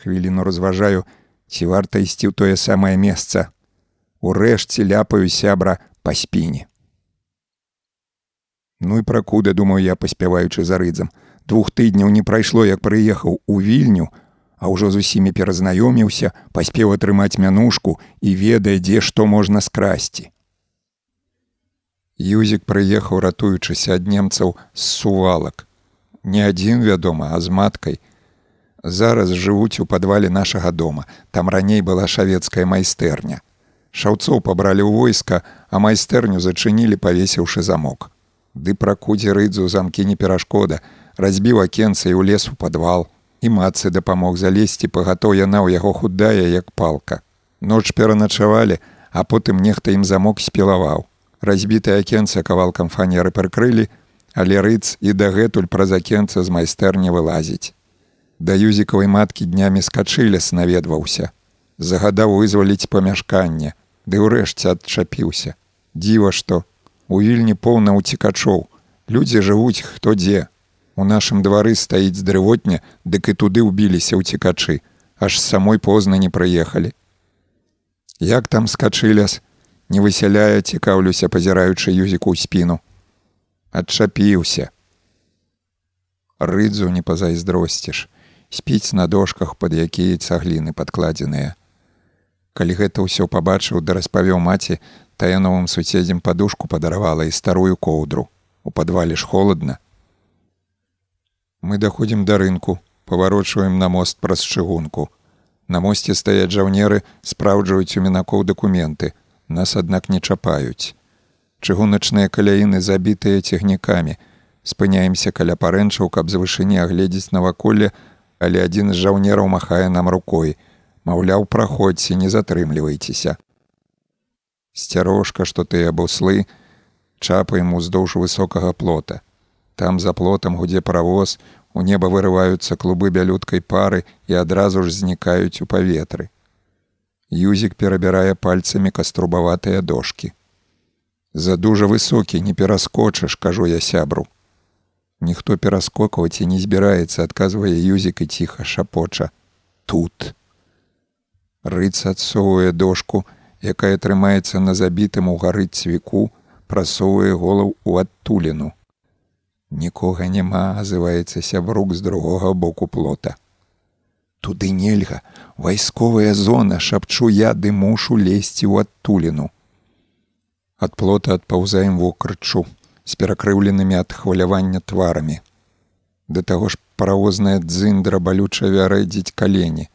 Хвіліну разважаю, ці варта ісці ў тое самае месца. Урэшце ляпаю сябра па спіне. Ну і пракуда думаю я паспяваючы за рыдзам двух тыдняў не прайшло як прыехаў у вільню а ўжо з усімі перазнаёміўся паспеў атрымаць мянушку і ведае дзе што можна скрасці. Юзік прыехаў ратуючыся ад немцаў з сувалак. Не адзін вядома а з маткай. Зараз жывуць у падвале нашага дома. Там раней была шавецкая майстэрня шаўцоў пабралі ў войска а майстэрню зачынілі павесіўшы замок ды пракудзе рыдзу замкі не перашкода, разбіў акенца і ў лес у падвал. І мацы дапамог залезці, пагатоў яна ў яго худая, як палка. Ноч пераначавалі, а потым нехта ім замок спілаваў. Разбітае акенца кавалкам фанеры прыкрылі, але рыц і дагэтуль праз акенца з майстэрні вылазіць. Да юзікавай маткі днямі скачылес наведваўся. Загадаў вызваліць памяшканне, ды ўрэшце адчапіўся. Дзіва што, У вільні поўна ўцікачоў. Людзі жывуць хто дзе. У нашым двары стаіць дрывотня, дык і туды ўбіліся ўцікачы, аж самой позна не прыехалі. Як там скачыляс, не высяляе, цікаўлюся, пазіраючы юзіку ў спіну. Адчапіўся. Рыдзу не пазайздросціш, спіць на дошках, пад якія цагліны падкладзеныя. Калі гэта ўсё пабачыў да распавёў маці, тая новым суседзям падушку падаравала і старую коўдру. У падвале ж холодна. Мы даходзім да рынку паварочваем на мост праз чыгунку на мосце стаяць жаўнеры спраўджваюць у мінакоў дакументы. Нас аднак не чапаюць. Чыгуначныя каляіны забітыя цягнікамі. Спыняемся каля парэнчаў каб з вышыні агледзець наваколле але адзін з жаўнераў махае нам рукой маўляў праходзьце не затрымлівайцеся сцярожка, што тыя буслы чапаем уздоўж высокага плота. Там за плотам гудзе паравоз, у неба вырываюцца клубы бялюткай пары і адразу ж знікаюць у паветры. Юзік перабірае пальцамі каструбаватыя дошки. За дужа высокі не пераскочыш, кажу я сябру. Ніхто пераскокваць і не збіраецца, адказвае юзік і ціха шапоча. Тут. Рыц адсоўвае дошку, якая трымаецца на забітым у гары цвіку, прасоўвае голаў у адтуліну. Нікога няма, азываецца сябрук з другога боку плота. Туды нельга, вайсковая зона, шапчу я ды мушу лезці ў адтуліну. Ад плота адпаўзаем вокрычу з перакрыўленымі ад хвалявання тварамі. Да таго ж паравозная дзындра балюча вярэдзіць калені.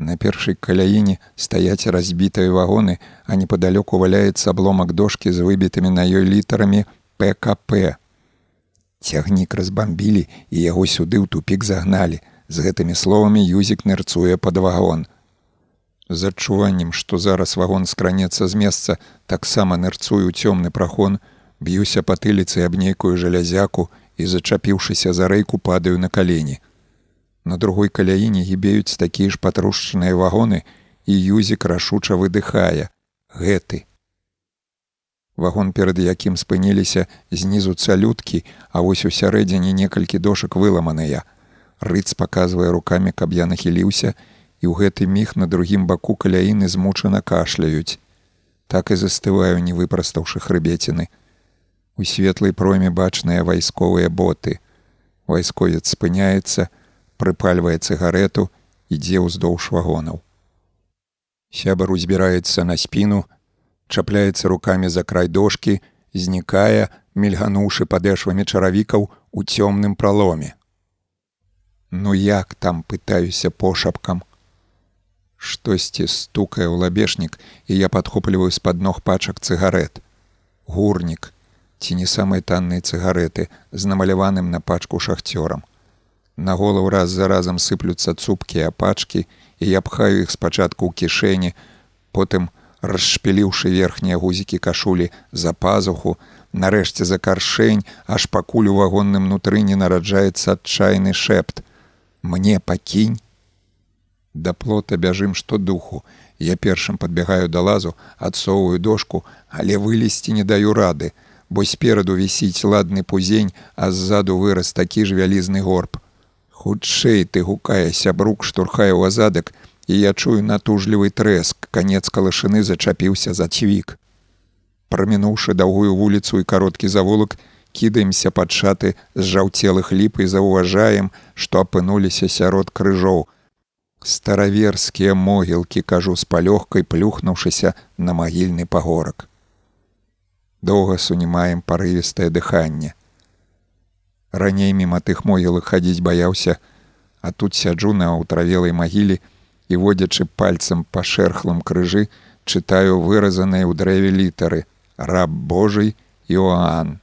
На першай каляіне стаяць разбітыя вагоны, а непадалёку валяецца абломак дошкі з выбітымі на ёй літарамі ПКП. Цягнік разбамбілі і яго сюды ў тупік загналі. З гэтымі словамі юзік нырцуе пад вагон. З адчуваннем, што зараз вагон скранецца з месца, таксама нырцую цёмны прахон, б'юся патыліцы аб нейкую жалязяку і, зачапіўшыся за рэйку падаю на калені. На другой каляіне гібеюць такія ж патрушчаныя вагоны і юзік рашуча выдыхае гэты. Вагон перад якім спыніліся знізу цалюткі, а вось у сярэдзіне некалькі дошак выламаныя. Рыц паказвае рукамі, каб я нахіліўся, і ў гэты міг на другім баку каляіны змучана кашляюць. Так і застываю, не выпрастаўшы хрыбеціны. У светлай проме бачныя вайсковыя боты. Вайсковец спыняецца, прыпальвае цыгарету, ідзе ўздоўж вагонаў. Сябар узбіраецца на спіну, чапляецца рукамі за край дошкі, знікае, мільгануўшы падэшвамі чаравікаў у цёмным праломе. Ну як там пытаюся пошапкам. Штосьці стукае ў лабешнік, і я падхопліваю з-пад ног пачак цыгарет. Гурнік, ці не самыя танныя цыгареты з намаляваным на пачку шахцёрам. На голову раз за разам сыплюцца цупкі апачкі, і я пхаю іх спачатку ў кішэні, потым, расшпіліўшы верхнія гузікі кашулі за пазуху, нарэшце за каршэнь, аж пакуль у вагонным нутры не нараджаецца адчайны шэпт. Мне пакінь. Да плота бяжым што духу. Я першым падбягаю да лазу, адсоўваю дошку, але вылезці не даю рады, бо спераду вісіць ладны пузень, а ззаду вырас такі ж вялізны горб хутчэй ты гукае сябрук штурхае ў азадак і я чую натужлівы трэск канец калашыны зачапіўся за цвік Прамінуўшы даўгую вуліцу і кароткі завулак, кідаемся пад шаты з жаўцелых ліп і заўважаем, што апынуліся сярод крыжоў. Стараверскія могілкі, кажу з палёгкай, плюхнуўшыся на магільны пагорак. Доўга сунімаем парывістае дыханне. Раней міма тых могілак хадзіць баяўся, а тут сяджу на ўтравелай магіле і водзячы пальцам па шэрхлым крыжы, чытаю выразаныя ў дрэве літары раб Божий Іоанн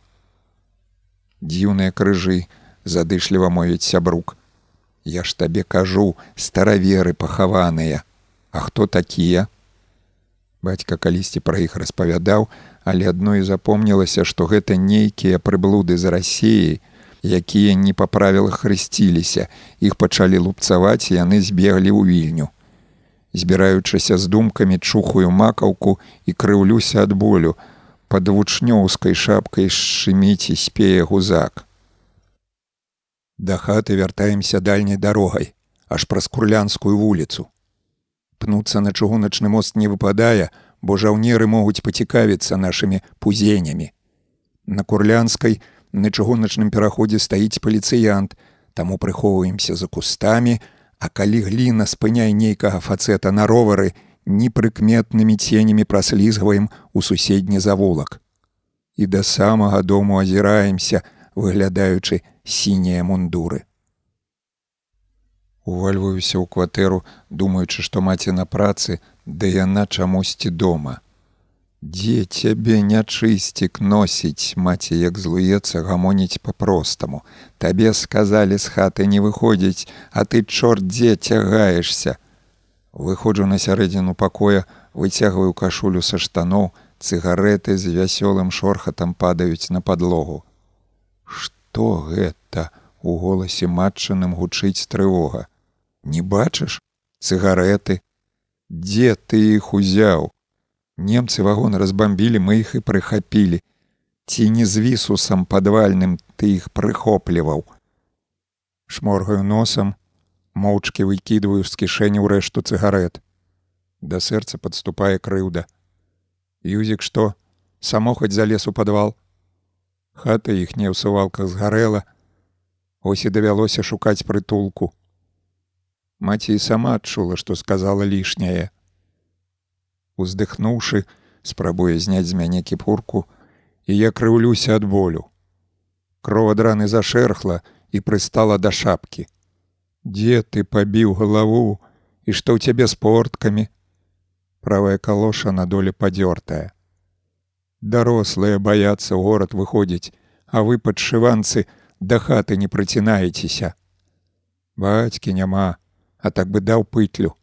дзіўныя крыжы задышліва мовіць сябрук. Я ж табе кажу стараверы пахаваныя. А хто такія? Бацька калісьці пра іх распавядаў але адно і запомнілася што гэта нейкія прыблуды з рассеі якія не па правілах хрысціліся іх пачалі лупцаваць яны збеглі ў вільню збіраючыся з думкамі чухаю макаўку і крыўлюся ад болю под вучнёўскай шапкай шчыміць і спее гузак. Да хаты вяртаемся дальняй дарогай, аж праз курлянскую вуліцу. Пнуцца на чыгуначны мост не выпадае, бо жаўнеры могуць пацікавіцца нашымі пузеннямі. На курлянскай на чыгуначным пераходзе стаіць паліцыянт, таму прыхоўваемся за кустамі, а калі гліна спыняе нейкага фацэта на ровары, непрыкметнымі ценямі праслізгваем у суседні завулак. І да самага дому азіраемся, выглядаючы сінія мундуры. Увальваюся ў кватэру, думаючы, што маці на працы, да яна чамусьці дома. Дзе цябе нячысцік носіць, маці як злуецца гамоніць па-простаму. Табе сказалі з хаты не выходзіць, а ты чорт дзе цягаешься, Выходжу на сярэдзіну пакоя, выцягваю кашулю са штаноў, цыгареты з вясёлым шорхатам падаюць на падлогу. Што гэта у голасе матчаным гучыць трывога. Не бачыш цыгареты, Дзе ты іх узяў? Немцы вагон разбамбілі, мы іх і прыхапілі. Ці не з вісусам падвальным ты іх прыхопліваў. Шморгаю носам, моўчкі выкідваю з кішэні ў рэшту цыгарет. Да сэрца падступае крыўда. Юзік што, самохаць залез у падвал. Хата іхняя ў сувалках згарэла, Оось і давялося шукаць прытулку. Маці і сама адчула, што сказала лішняе. Уздыхнуўшы, спрабуе зняць з мяне кіпурку, і я крыўлюся ад болю. Кров ад раны зашэрхла і прыстала да шапкі дзе ты пабіў галаву і што ў цябе з порткамі правая калоша на доле падзёртая дарослыя баяцца ў горад выходзіць а вы падшыванцы да хаты не працінаецеся бацькі няма а так бы даў пытлю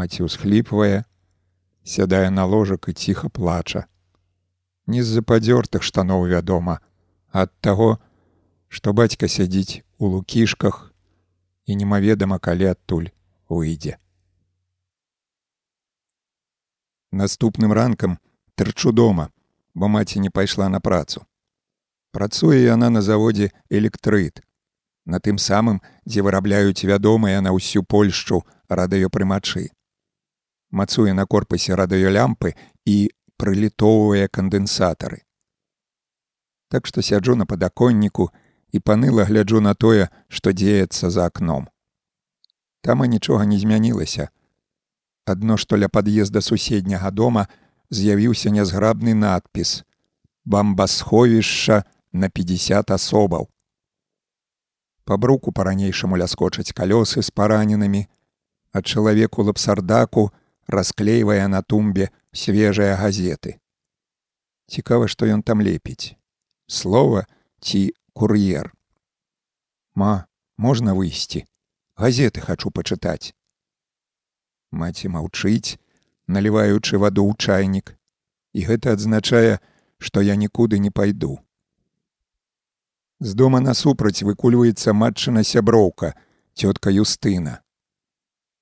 маці ўсхліпвае сядае на ложак і ціха плача не з-за падзёртых штаноў вядома ад таго што бацька сядзіць у лукішках і немаведама калі адтуль выйдзе. Наступным ранкам тырчу дома, бо маці не пайшла на працу. Працуе яна на заводзе электрыт, на тым самым, дзе вырабляюць вядомыя на ўсю польшчу радыёпрымачы. Мацуе на корпусе радыёлямпы і прылітоўвае кандэнсатары. Так што сяджу на падаконніку і паныла гляджу на тое, што дзеецца за акном. Там і нічога не змянілася. Адно што ля пад'езда суседняга дома з'явіўся нязграбны надпіс: бамбасховішча на 50 асобаў. Па бруку па-ранейшаму ляскочаць калёсы з параненымі, а чалавеку лапсардаку расклейвае на тумбе свежыя газеты. Цікава, што ён там лепіць. Слова ці кур'ер. Ма, можна выйсці. Газеты хачу пачытаць. Маці маўчыць, наліваючы ваду ў чайнік, і гэта адзначае, што я нікуды не пайду. З дома насупраць выкульваецца матчына сяброўка, цётка Юстына.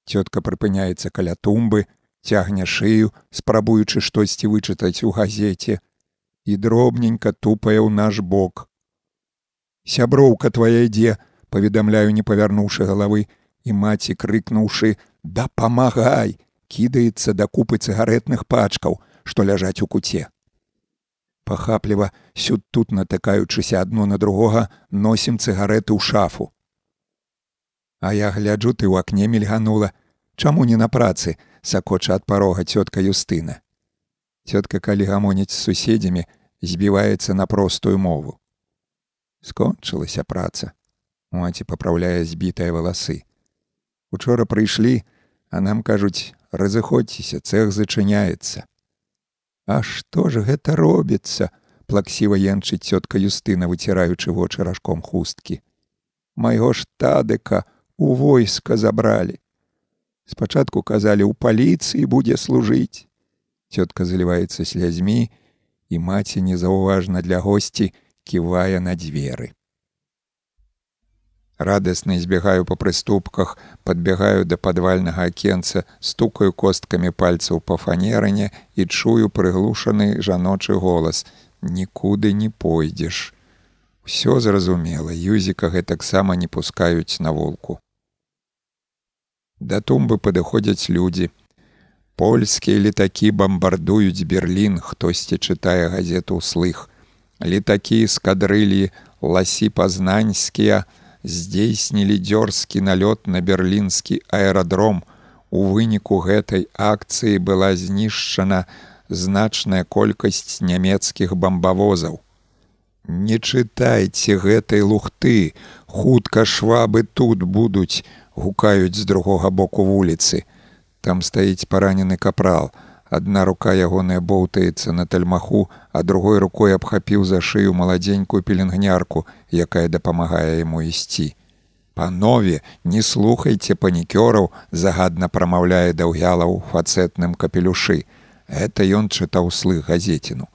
Цётка прыпыняецца каля тумбы, цягне шыю, спрабуючы штосьці вычытаць у газеце, і дробненька тупае ў наш бок, сяброўка твоя ідзе паведамляю не павярнуўшы галавы і маці крыкнуўшы да памагай кідаецца да купы цыгаретных пачкаў што ляжаць у куце. Пахапліва сюд тут натыкаючыся адно на другога, носім цыгареты ў шафу. А я гляджу ты ў акне мільганула, Чаму не на працы сакоча ад парога цётка Юстына. Цётка, калі гамоніць з суседзямі, збіваецца на простую мову. Скончылася праца. Маці папраўляе збітыя валасы. Учора прыйшлі, а нам кажуць, разыходзьцеся, цэх зачыняецца. А што ж гэта робіцца? плаксіва янчыць цётка Юстына, выціраючы вочы ражком хусткі. Майго ж тадыка у войска забралі. Спачатку казалі, у паліцыі будзе служыць. Цётка заліваецца слязьмі, і маці незаўважна для госці ківае на дзверы. Радасна збегаю па прыступках, падбягаю да падвальнага акенца, стукаю косткамі пальцаў па фанерыне і чую прыглушаны жаночы голас: нікуды не пойдзеш. Усё зразумела, юзіка гэтаксама не пускаюць на волку. Да тумбы падыходзяць людзі, Польскія летакі бамбардуюць Берлін, хтосьці чытае газету ўслых. Летакі з кадрылі ласі пазнаньскія здзейснілі дзёрзкі налёт на берлінскі аэрадром. У выніку гэтай акцыі была знішчана значная колькасць нямецкіх бамбавозаў. Не чытайце гэтай лухты, хутка швабы тут будуць, гукаюць з другога боку вуліцы. Там стаіць паранены капрал. Адна рука ягоная боўтаецца на тальмаху, а другой рукой абхапіў за шыю маладзенькую пеленгнярку, якая дапамагае яму ісці. Панове, не слухайце панікёраў, загадна прамаўляе даўгяла ў фацэтным капелюшы. Гэта ён чытаў слых газеціну.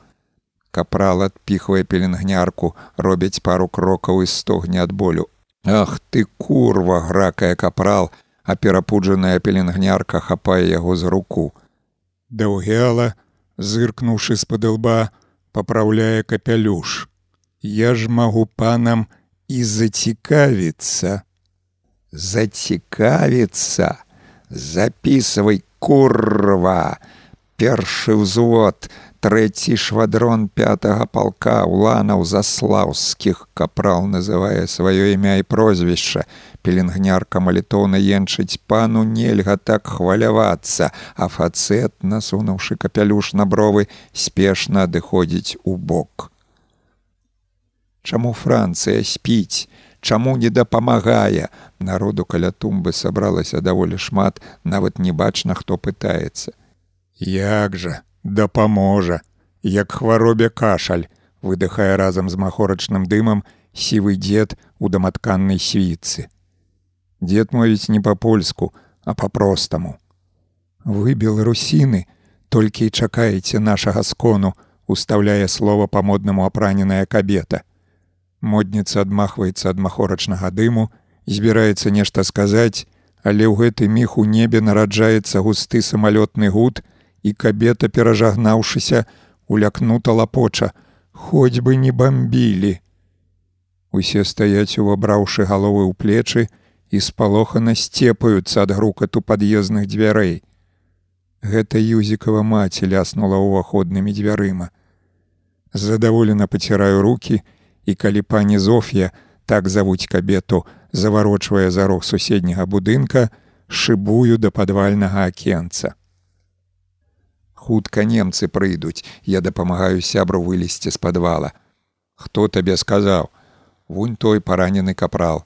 Капрал адпіхвае пеленгнярку, робяць пару крокаў і стогне ад болю. Ах ты курва, гракая капрал, а перапуджаная пеленгнярка хапае яго за руку. Даўгела, зыркнуўшы з-пад лба, папраўляе капялюш. Я ж магу панам і зацікавіцца. Зацікавіцца, записывай курва, першы ўзвод, трэці швадрон пятага палка уланаў заслаўскіх капрал называе сваё імя і прозвішча. Пеленгнярка малітоўна енчыць пану нельга так хвалявацца. А фацэт насунуўшы капялюш на бровы спешна адыходзіць у бок. Чаму францыя спіць? Чаму не дапамагае? Народу каля тумбы сабралася даволі шмат нават не бачна хто пытаецца. Як жа дапаможа, як хваробе кашаль, выдыхае разам з махорачным дымам сівы дзед у даматканнай свіцы. Дед мовіць не па-польску, а па-простаму. Вы беларусіны, толькі і чакаеце нашага скону, устаўляе слова па-моднаму апраненая кабета. Модніца адмахваецца ад махорачнага дыму, збіраецца нешта сказаць, але ў гэты міг у небе нараджаецца густы самалётны гуд, і кабета перажагнаўшыся улякнута лапоча. Хоць бы не бомбілі усе стаяць увабраўшы галовы ў плечы і спалохана сцепаюцца ад грукату пад'ездных дзвярэй. Гэта юзікава маці ляснула ўваходнымі дзвярыма. Задаволена паціраю руки і калі пані зоф'я так завуць кабету заварочвае за рог суседняга будынка шыбую да падвальнага акенца хутка немцы прыйдуць. Я дапамагаю сябру вылезці з падвала. Хто табе сказаў? Вунь той паранены капрал.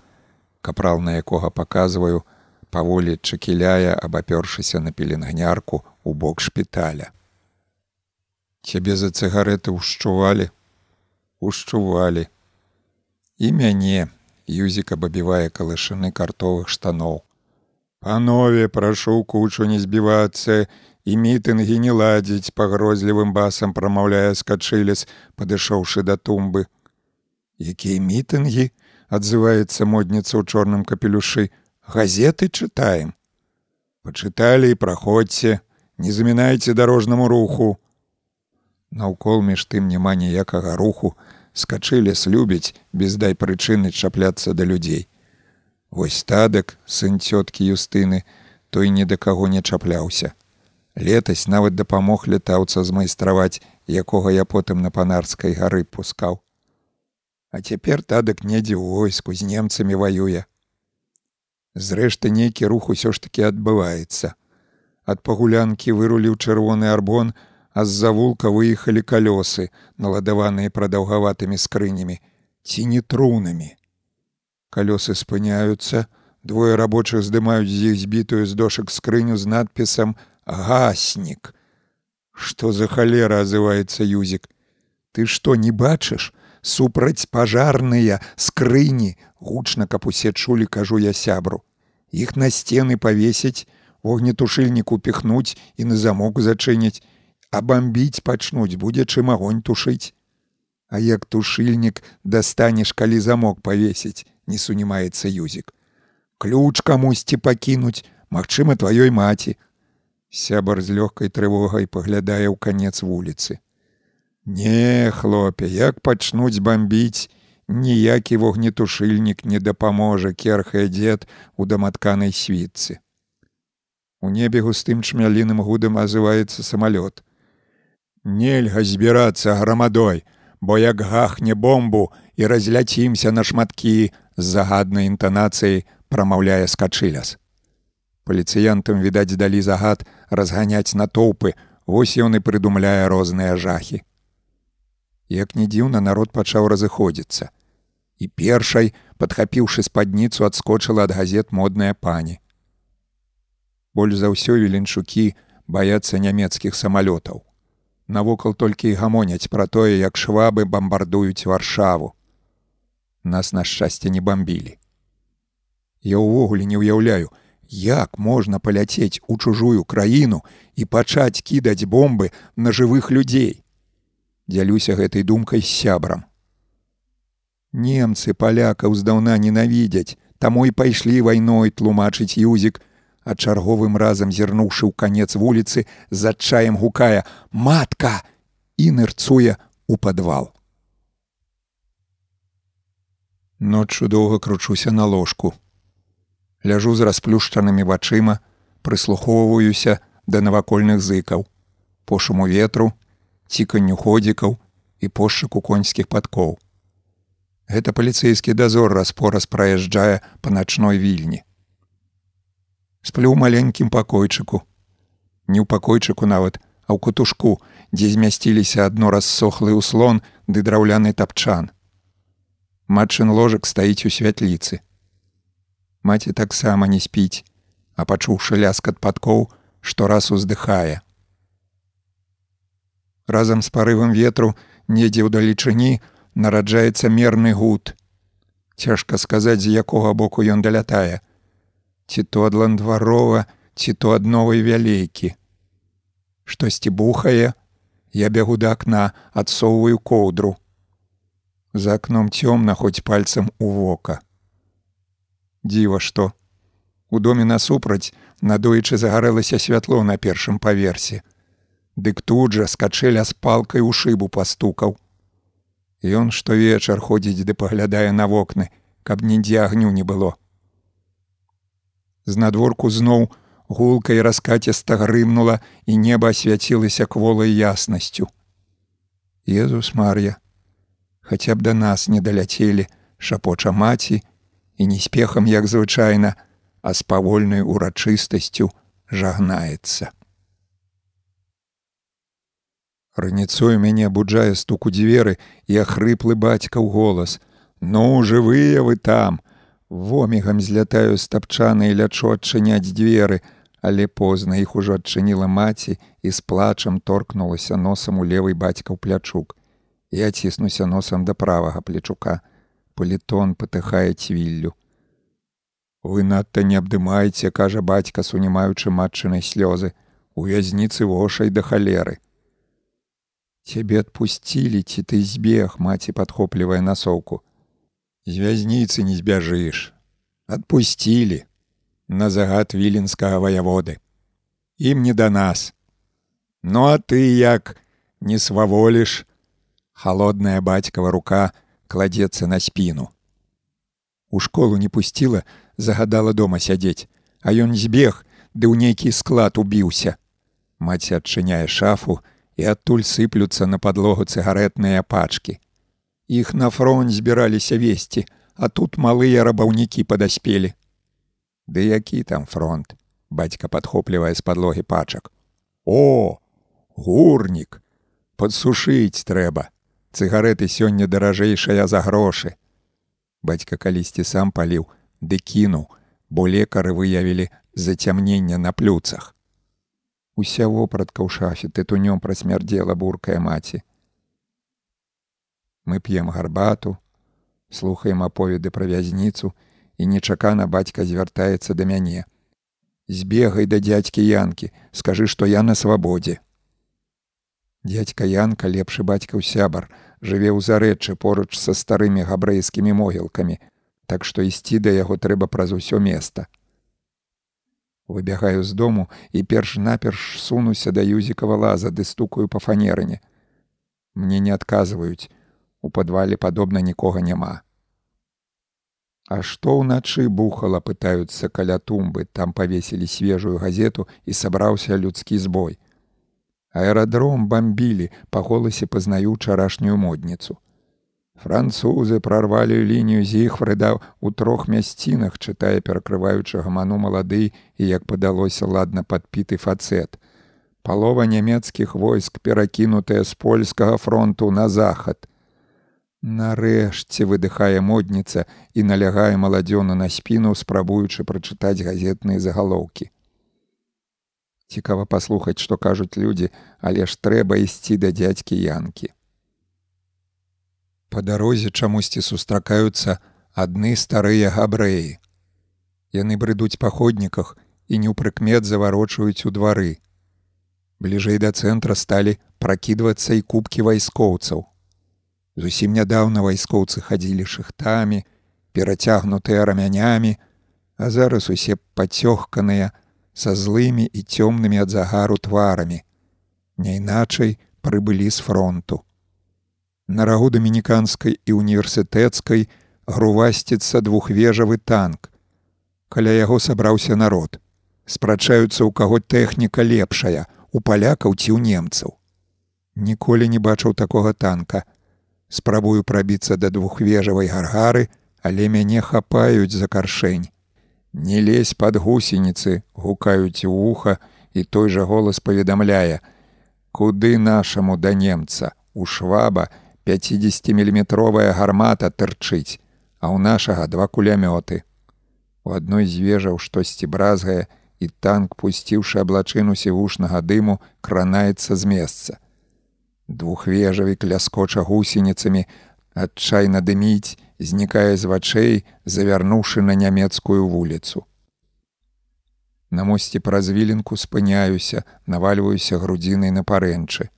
Капрал на якога паказваю паволі чакіляе абапёршыся на пеленгнярку у бок шпіталя. Цябе за цыгареты ўшчувалі? Ушчувалі. І мяне. Юзіка бабівае калышыны картовых штаноў. Панове прашу кучу не збівацца і мітынгі не ладзіць пагрозлівым басам прамаўляе скачылес падышоўшы да тумбы. Якія мітынгі? адзываецца модніца ў чорным капелюшы. Газеты чытаем. Пачыталі і праходзьце не замінайце дарожнаму руху. Наўкол між тым няма ніякага руху. Скачылес любіць без дай прычыны чапляцца да людзей. Вось тадак сын цёткі юстыны той ні да каго не чапляўся Летась нават дапамог летаўца змайстраваць якога я потым на панарскай гары пускаў. А цяпер тадак недзе ў войску з немцамі ваюе. Зрэшты нейкі рух усё ж такі адбываецца. Ад пагулянкі выруліў чырвоны арбон, а з-за вулка выехалі калёсы, наладаваныя прадаўгаватымі скрынямі, ці не трунамі. Калёсы спыняюцца, двое рабочых здымаюць з іх збітую з дошак скрыню з надпісам гаснік. Што за халера азываецца юзік. Ты што не бачыш? супраць пажарныя скрыні гучна каб усе чулі кажу я сябру. Іх на сцены павесіць вогнетушыльнік упіхнуць і на замок зачыніць а бомбіць пачнуць будзе чым агонь тушыць а як тушыльнік дастанеш калі замок павесіць не сунімаецца юзік ключ камусьці пакінуць магчыма тваёй маці сябар з лёгкай трывогай паглядае ў канец вуліцы Не, хлопе, як пачнуць бомбіць, ніякі вогнетушыльнік не дапаможа керхае дзед у даматканай світцы. У небе густым чмяліным гудам азываецца самалёт. Нельга збірацца грамадой, бо як гахне бомбу і разляцімся на шматкі з загаднай інтанацыяй прамаўляе скачыляс. Паліцыянтам відаць далі загад разганяць натоўпы, вось ён і прыдумляе розныя жахі. Як не дзіўна народ пачаў разыходзіцца. І першай, падхапіўшы спадніцу, адскочыла ад газет модная пані. Больш за ўсё віленчукі баяцца нямецкіх самалётаў. Навокал толькі і гамоняць пра тое, як швабы бамбардуюць варшаву. Нас на шчасце не бомбілі. Я ўвогуле не ўяўляю, як можна паляцець у чужую краіну і пачаць кідаць бомбы на жывых людзей дзялюся гэтай думкай з сябрам. Немцы палякаў здаўна ненавідзяць, таму і пайшлі вайной тлумачыць юзік, а чарговым разам зірнуўшы ў канец вуліцы з адчаем гукае: матка і нырцуе у падвал. Ноччу доўга кручуся на ложку. Ляжу з расплюшчанымі вачыма, прыслухоўваюся да навакольных зыкаў, пошуму ветру, ціканню ходзікаў і пошуку коньскіх падкоў. Гэта паліцэйскі дазор распораз праязджае па начной вільні. Сплю маленькім пакойчыку. Не ў пакойчыку нават, а ў кутушку, дзе змясціліся адно рассохлы ўслон ды драўляны тапчан. Матчын ложак стаіць у святліцы. Маці таксама не спіць, а пачуўшы ляскат падкоў, што раз уздыхае разам з парывам ветру недзе ў далечыні нараджаецца мерны гуд. Цяжка сказаць, з якога боку ён далятае. Ці то ад ландварова, ці то ад новай вялейкі. Штосьці бухае, я бягу да акна, адсоўваю коўдру. За акном цёмна хоць пальцам у вока. Дзіва што. У доме насупраць надоечы загарэлася святло на першым паверсе. Дык тут жа скачэля з палкай у шыбу пастукаў. Ён штовечар ходзіць ды паглядае на вокны, каб нідзе агню не было. З надворку зноў гулкай раскацеста грымнула і неба асвяцілася кволай яснасцю. Езус Мар'я, хаця б да нас не даляцелі шапоча маці і неспехам, як звычайна, а з павольнай урачыстасцю жагнаецца. Раніцою мяне абуджае стук у дзверы і ахрыплы бацькаў голас: « Ну жывыя вы там! Вомігам злятаю стапчаны і лячу адчыняць дзверы, але позна іх ужо адчыніла маці і з плачам торкнулася носам у левый бацькаў плячук. Я ціснуся носам да правага плечука. Палітон патыхае цвіллю. Вы надта не абдымаеце, кажа бацька, сунімаючы матчынай слёзы, у вязніцы вошай да халеры цябе адпусцілі ці ты збег маці падхоплівае насоўку. З вязніцы не збяжыш адпусцілі на загад віленскага ваяводы. Ім не да нас ну а ты як не сваволіш холодная бацькава рука кладзецца на спіну у школу не пусціла загадала дома сядзець а ён збег ды ў нейкі склад убіўся маці адчыняе шафу і адтуль сыплюцца на падлогу цыгаретныя пачкі. Іх на фронт збіраліся весці, а тут малыя рабаўнікі падаспелі. Ды які там фронт? бацька падхоплівае з падлогі пачак. О, гурнік! Падсушыць трэба. Цыгареты сёння даражэйшая за грошы. Бацька калісьці сам паліў, ды кінуў, бо лекары выявілі зацямнення на плюцах. Уся вопратка ў шафе тытунём прасмярдзела буркая маці. Мы п'ем гарбату, слухаем аповеды пра вязніцу, і нечакана бацька звяртаецца да мяне. Збегай да дзядзькі янкі, скажы, што я на свабодзе. Дядька Янка лепшы бацькаў сябар, жыве ў зарэчы поруч са старымі габрэйскімі могілкамі, так што ісці да яго трэба праз усё места. Выбягаю з дому і перш-наперш сунуся да юзікава лаза ды стукаю па фанерыне. Мне не адказваюць, у падвале падобна нікога няма. А што ўначы бухала пытаюцца каля тумбы, там павесілі свежую газету і сабраўся людскі збой. Аэрадром бомбілі, па голасе пазнаю чарашнюю модніцу. Французы прарвалі лінію зіхфрыда ў трох мясцінах, чытае перакрываючы гаману малады і, як падалося ладна падпіты фацэт. Палова нямецкіх войск перакінутыя з польскага фронту на захад. Нарэшце выдыхае модніца і налягае маладзёну на спіну, спрабуючы прачытаць газетныя загалоўкі. Цікава паслухаць, што кажуць людзі, але ж трэба ісці да дзядзькі янкі. Па дарозе чамусьці сустракаюцца адны старыя габрэі. Яны брыдуць па ходніках і неўпрыкмет заварочваюць у двары. Бліжэй да цэнтра сталі пракідвацца і кубкі вайскоўцаў. Зусім нядаўна вайскоўцы хадзілі шыхтамі, перацягнутыя рамянямі, а зараз усе пацёгканыя, са злымі і цёмнымі ад загару тварамі. Няйначай прыбылі з фронту. На рагу дамініканскай і універсітэцкай грувасціцца двухвежавы танк. Каля яго сабраўся народ. Спрачаюцца ў каго тэхніка лепшая, у палякаў ці ў немцаў. Ніколі не бачыў такога танка. Спрабую прабіцца да двухвежавай гаргары, але мяне хапаюць за каршэнь. Не лезь пад гусеніцы, гукаюць у вуха, і той жа голас паведамляе: Куды нашаму да немца, у шваба 50міліметровая гармата тырчыць, а ў нашага два кулямёты. У адной з вежаў штосьці бразгае, і танк, пусціўшы аблачыну сівушнага дыму, кранаецца з месца. Двухвежавік ляскоча гусеніцамі, адчайна дыміць, знікае з вачэй, завярнуўшы на нямецкую вуліцу. На мосце праз віленку спыняюся, навальваюся грудзінай на парэнчы.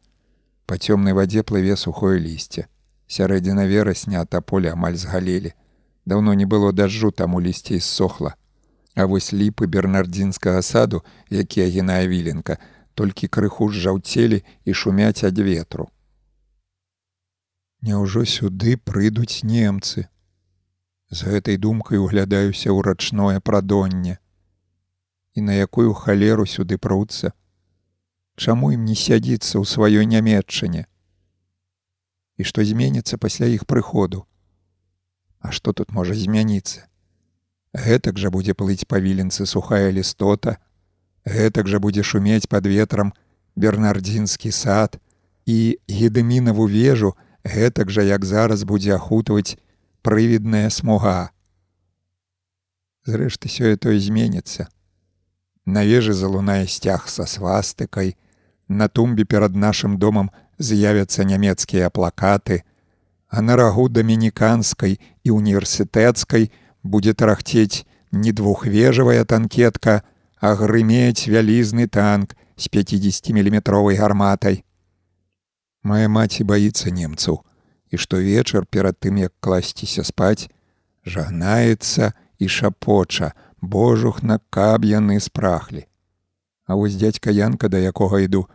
Па цёмнай вадзе плыве сухое лісце. Сярэдзіна верасня ата поля амаль згалелі. Даўно не было дажджу таму лісце ссохла. А вось ліпы бернардзінскага саду, якія гінае віленка, толькі крыху жаўцелі і шумяць ад ветру. Няўжо сюды прыйдуць немцы. З гэтай думкай углядаюся ў рачное прадонне. І на якую халеру сюды пруцца. Чаму ім не сядзіцца ў сваёй нямметчане? І што зменіцца пасля іх прыходу? А што тут можа змяніцца? Гэтак жа будзе плыць павіленцы сухая лістота, гэтак жа будзе шумець пад ветрам бернардзінскі сад і гедымінаву вежу, гэтак жа як зараз будзе ахутваць прывідная смуга. Зрэшты сёе-то зменіцца. На вежы залунае сцяг са свастыкай, На тумбе перад нашым домам з'явяцца нямецкія плакаты, а на рагу дамініканскай і універсітэцкай будзе тарахцець не двухвежавая танкетка, а грымець вялізны танк з 50міліметровай гарматай. Мая маці баіцца немцаў, і штовечар перад тым, як класціся спаць, жагнаецца і шапоча, божух на каб яны спрахлі. А вось дядька Янка, да якога іду,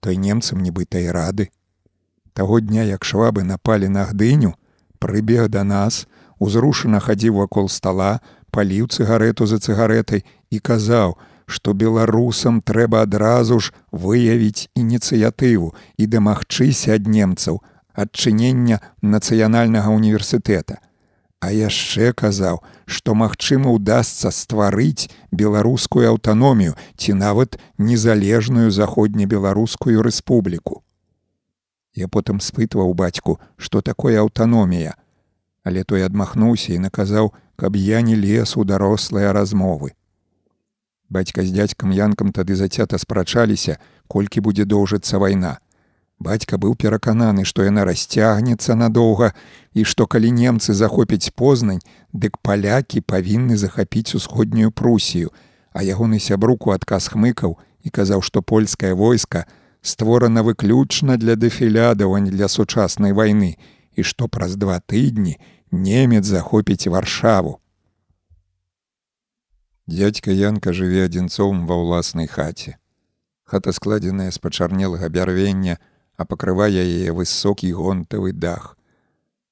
той немцам нібыта і рады. Таго дня, як швабы напалі на гдыню, прыбег да нас, узрушана хадзіў вакол стола, паліў цыгарету за цыгаретай і казаў, што беларусам трэба адразу ж выявіць ініцыятыву і дамагчыся ад немцаў адчынення нацыянальнага універсітэта. А яшчэ казаў, што магчыма ўдасца стварыць беларускую аўтаномію ці нават незалежную заходнебеларускую рэспубліку. Я потым спытваў бацьку, што такое аўтаномія, але той адмахнуўся і наказаў, каб я не лез у дарослыя размовы. Бацька з дзядзькам янкам тады зацята спрачаліся, колькі будзе доўжыцца вайна. Бацька быў перакананы, што яна расцягнецца надоўга і што калі немцы захопяць познань, дык палякі павінны захапіць усходнюю прусію, а ягоны сябруку адказ хмыкаў і казаў, што польскае войска створана выключна для дэфілядаў, а не для сучаснай вайны і што праз два тыдні немец захопіць варшаву. Дядька Янка жыве адзінцом ва ўласнай хаце. Хата складзеная з пачарнелага бярвення, а пакрывае яе высокі гонтавы дах.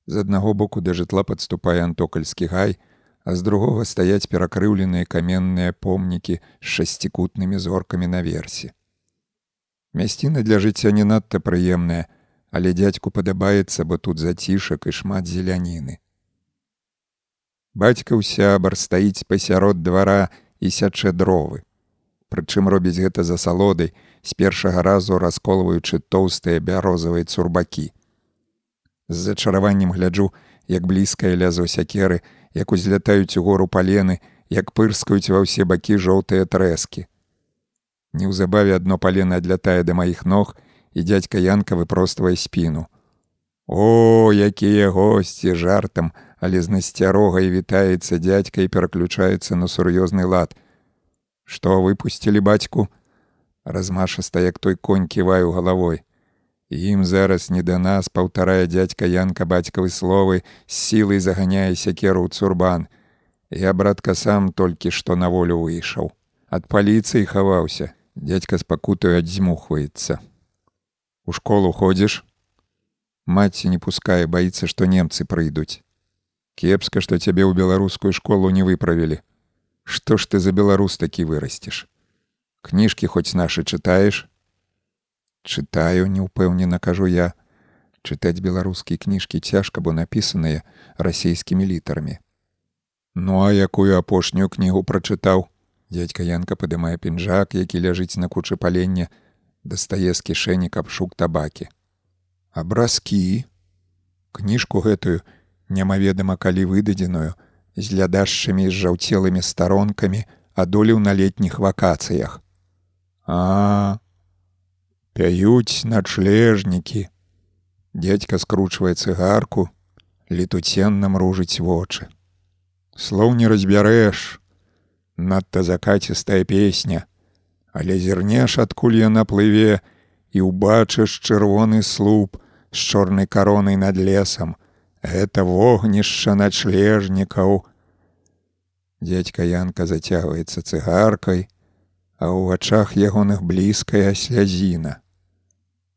З аднаго боку да жытла падступае антокальскі гай, а з другога стаяць перакрыўленыя каменныя помнікі з шасцікутнымі зоркамі наверсе. Мясціна для жыцця не надта прыемная, але дядьку падабаецца, бо тут зацішак і шмат зеляніны. Бацька ў сябар стаіць пасярод двара і сячэ дровы. Прычым робіць гэта за салодай, з першага разу расколваючы тоўстыя бярозавыя цурбакі. З зачараваннем гляджу, як блізкае лязо сякеры, як узлятаюць у гору палены, як пырскаюць ва ўсе бакі жоўтыя трэскі. Неўзабаве адно палена адлятае да маіх ног, і дядька Янка выпроствае спіну. О, якія госці жартам, але з насцярогай вітаецца дядька і пераключаецца на сур'ёзны лад. Што выпусцілі бацьку? Размашаста, як той конь ківаю галавой. Ім зараз не да нас паўтарае дядька Янка бацькавы словы, з сілай заганяе сякеру ў цурбан. Я братка сам толькі што на волю выйшаў. Ад паліцыі хаваўся. Дядька спакутаю адзьмухваецца. У школу ходзіш? Маці не пускае, баіцца, што немцы прыйдуць. Кепска, што цябе ў беларускую школу не выправілі. Што ж ты за беларус такі вырасцеш? Кніжкі хоць нашы чытаеш? Чытаю, неўпэўнена кажу я. Чытаць беларускія кніжкі цяжка, бо напісаныя расійскімі літарамі. Ну а якую апошнюю кнігу прачытаў? Дядька Янка падымае пінжак, які ляжыць на кучы палення, дастае з кішэні капшук табакі. Абразкі, кніжку гэтую немаведама калі выдадзеную з глядашчымі з жаўцелымі старонкамі адолеў на летніх вакацыях. А пяюць начлежнікі. Дядька скручвае цыгарку, летуценнам ружыць вочы. Слоў не разбярэш, надта закацістая песня, але зірнеш адкуль яна плыве і ўбачыш чырвоны слуп з чорнай каронай над лесам гэта вогнішча начлежнікаў дядька янка зацягваецца цыгаркай а ў вачах ягоных блізкая слязіна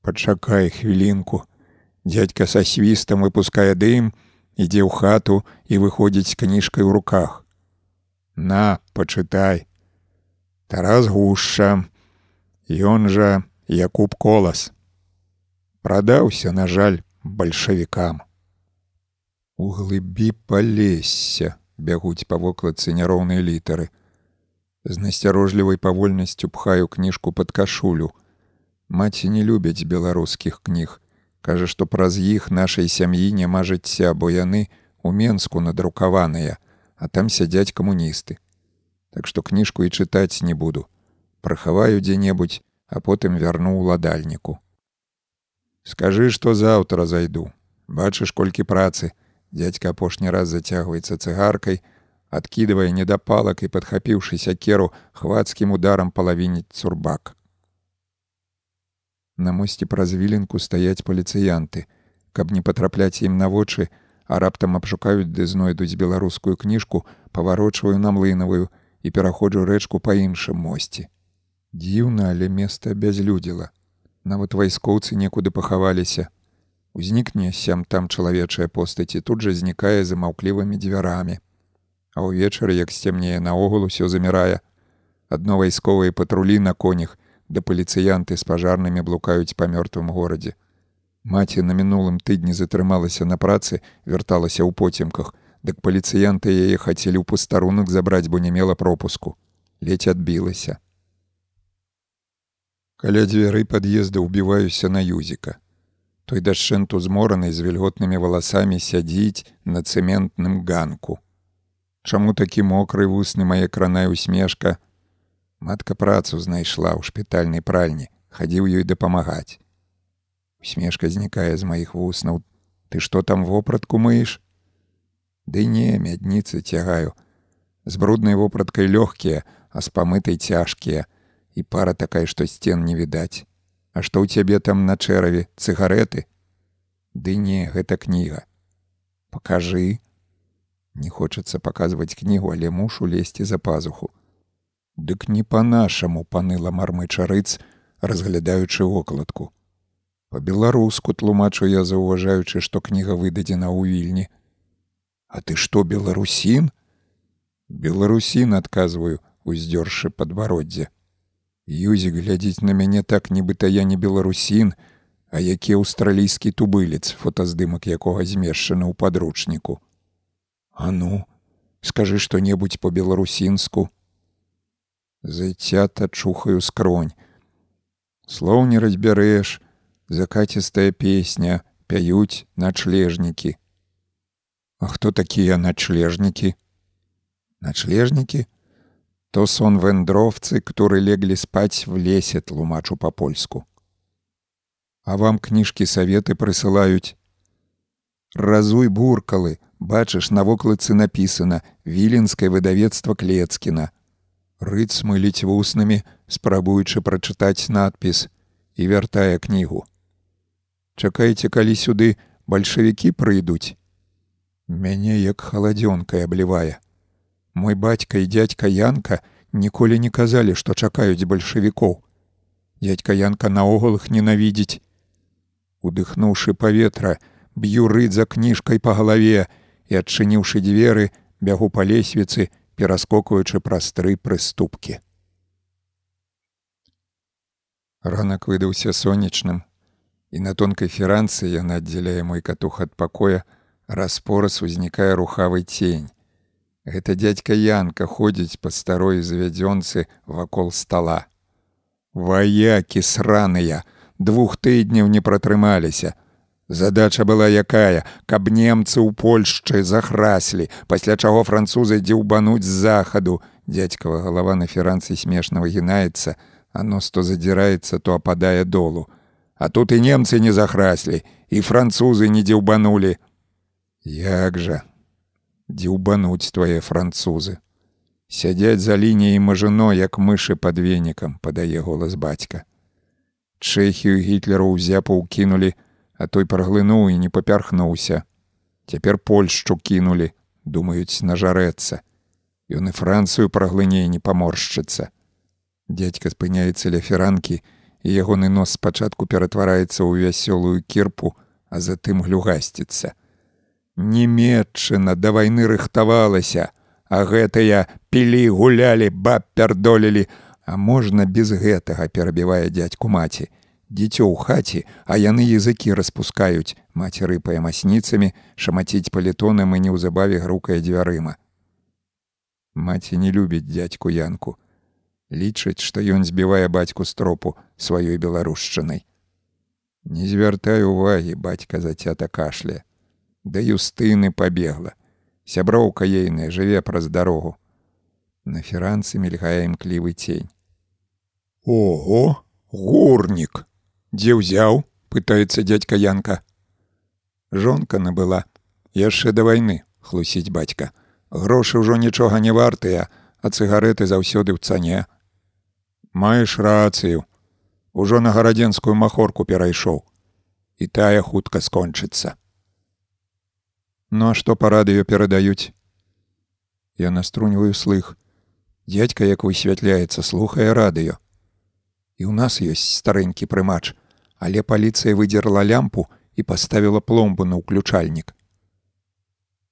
пачакай хвілінку дядька са свістам выпускае дым ідзе ў хату і выходзіць кніжкай у руках на пачытай Тарас гушша, Ён жа Якуб колас. Прадаўся, на жаль, бальшавікам. У глыбі палесся бягуць па вокладцы няроўныя літары. З насцярожлівай павольнасцю пхаю кніжку пад кашулю. Маці не любяць беларускіх кніг. Кажа, што праз іх нашай сям'і няма жыцця, бо яны у Менску надрукаваныя, а там сядзяць камуністы так што кніжку і чытаць не буду. Прахаваю дзе-небудзь, а потым вярну ўладальніку. Скажы, што заўтра зайду. Бачыш колькі працы. Дядька апошні раз зацягваецца цыгаркай, адкідывае недапалак і падхапіўшы сякеру хвацкім ударам палавініць цурбак. На мосце праз віленку стаяць паліцыянты, каб не патрапляць ім на вочы, а раптам абшукаюць ды знойдуць беларускую кніжку, паварочваю на млынавую, і пераходжу рэчку па іншым мосце. Дзіўна, але места бязлюдзіла. Нават вайскоўцы некуды пахаваліся. Узнікне сям там чалавечая постаці тут жа знікае за маўклівымі дзвярамі. А ўвечары, як сцямнее наогул усё замірае, Адно вайсковыя патрулі на конях, да паліцыянты з пажарнымі блукаюць па мёртвым горадзе. Маці на мінулым тыдні затрымалася на працы, вярталася ў поцемках, дык паліцыянты яе хацелі ў пастарунак забраць, бо не мела пропуску. Ледзь адбілася. Каля дзвярэй пад'езда ўбіваюся на юзіка. Той дашчэнту змораны з вільготнымі валасамі сядзіць на цэментным ганку. Чаму такі мокры вусны мае кранай усмешка? Матка працу знайшла ў шпітальнай пральні, хадзіў ёй дапамагаць. Усмешка знікае з маіх вуснаў. Ты што там вопратку мыеш? Ды не, мядніцы цягаю. З бруднай вопраткай лёгкія, а з памытай цяжкія, і пара такая, што сцен не відаць. А што ў цябе там на чэраве цыгареты? Ды не, гэта кніга. Пакажы, Не хочацца паказваць кнігу, але мушу лезці за пазуху. Дык не па-нашаму паныла мармыча рыц, разглядаючы вокладку. Па-беларуску тлумачу я заўважаючы, што кніга выдадзена ў вільні. А ты што беларусін? Беларусін адказваю, уздзёршы падбароддзе. Юзік глядзіць на мяне так, нібыта я не беларусін, а які аўстралійскі тубылец, фотаздымак якога змешчаны ў падручніку. А ну, скажы што-небудзь по-беларусінску. Зайцята чухаю скронь. Слоў не разбярэш, закацістая песня, пяюць начлежнікі. А хто такія начлежнікі? Начлежнікі? То сон вэндровцы, которые леглі спаць в лесе тлумачу па-польску. А вам кніжкі саветы прысылаюць. Разуй буркалы, Бачыш, на вокладцы напісана віленскае выдавецтва клецкіна. Рыц мыліць вуснымі, спрабуючы прачытаць надпіс і вяртае кнігу. Чакайце, калі сюды бальшавікі прыйдуць. Мяне як халадзёнкай аблівае. Мой бацька і дядька Янка ніколі не казалі, што чакаюць бальшавікоў. Дядька Янка наогул іх ненавідзіць. Удыхнуўшы паветра, б'ю рыд за кніжкай па галаве, і адчыніўшы дзверы бягу па лесвіцы пераскокуючы праз тры прыступкі. Ранак выдаўся сонечным і на тонкай феранцы яна аддзяляе мой катух ад пакоя распораз узнікае рухавы цень. Гэта дядька янка ходзіць па старой завядзёнцы вакол стола. Ваякі сраныя! Двух тыдняў не пратрымаліся Задача была якая, каб немцы ў Польшчы захраслі, пасля чаго французы дзеўбануць з захаду. Дядькава галава на феранцы смешна выгінаецца, а нос то задзіраецца, то ападае долу. А тут і немцы не захраслі, і французы не дзеўбанулі. Як жа дзеўбануць твае французы. Сядзяць за лініяй мажыно, як мышы пад венікам, падае голас бацька. Чэхію гітлеру ўзяпу ўкінулі, а той праглынуў і не папярхнуўся. Цяпер польшчу кінулі, думаюць нажарэцца. Ён і францыю праглыне не паморшчыцца. Дядька спыняецца ля феранкі, і ягоны нос спачатку ператвараецца ў вясёлую кірпу, а затым глюгасціцца. Німметчына да вайны рыхтавалася, а гэтыя пілі гулялі, баб пярдолілі, а можна без гэтага перабівае дядьку маці дзіцё ў хаце, а яны языкі распускаюць, маці рыпае масніцамі, шамаціць палітонам і неўзабаве грукае дзвярыма. Маці не любіць дядьку янку. Лічыць, што ён збівае бацьку стропу сваёй беларушчынай. Не звяртай увагі бацька зацята кашля. Да юстыны пабегла. Сяброўка ейная жыве праз дарогу. На феранцы мільгае імклівы цень. Ого, гурнік! Дзе ўзяў пытаецца дядька янка. Жонка набыла. Яшчэ да вайны хлусіць бацька. Грошы ўжо нічога не вартыя а цыгареты заўсёды ў цане маеш рацыю. Ужо на гарадзенскую махорку перайшоў. І тая хутка скончыцца ну а што па радыё перадаюць? Я наструньваю слых. Дядька як высвятляецца слухае радыё. І ў нас ёсць старэнькі прымач але паліцыя выдзерла лямпу і паставіла пломбу на ўключальнік.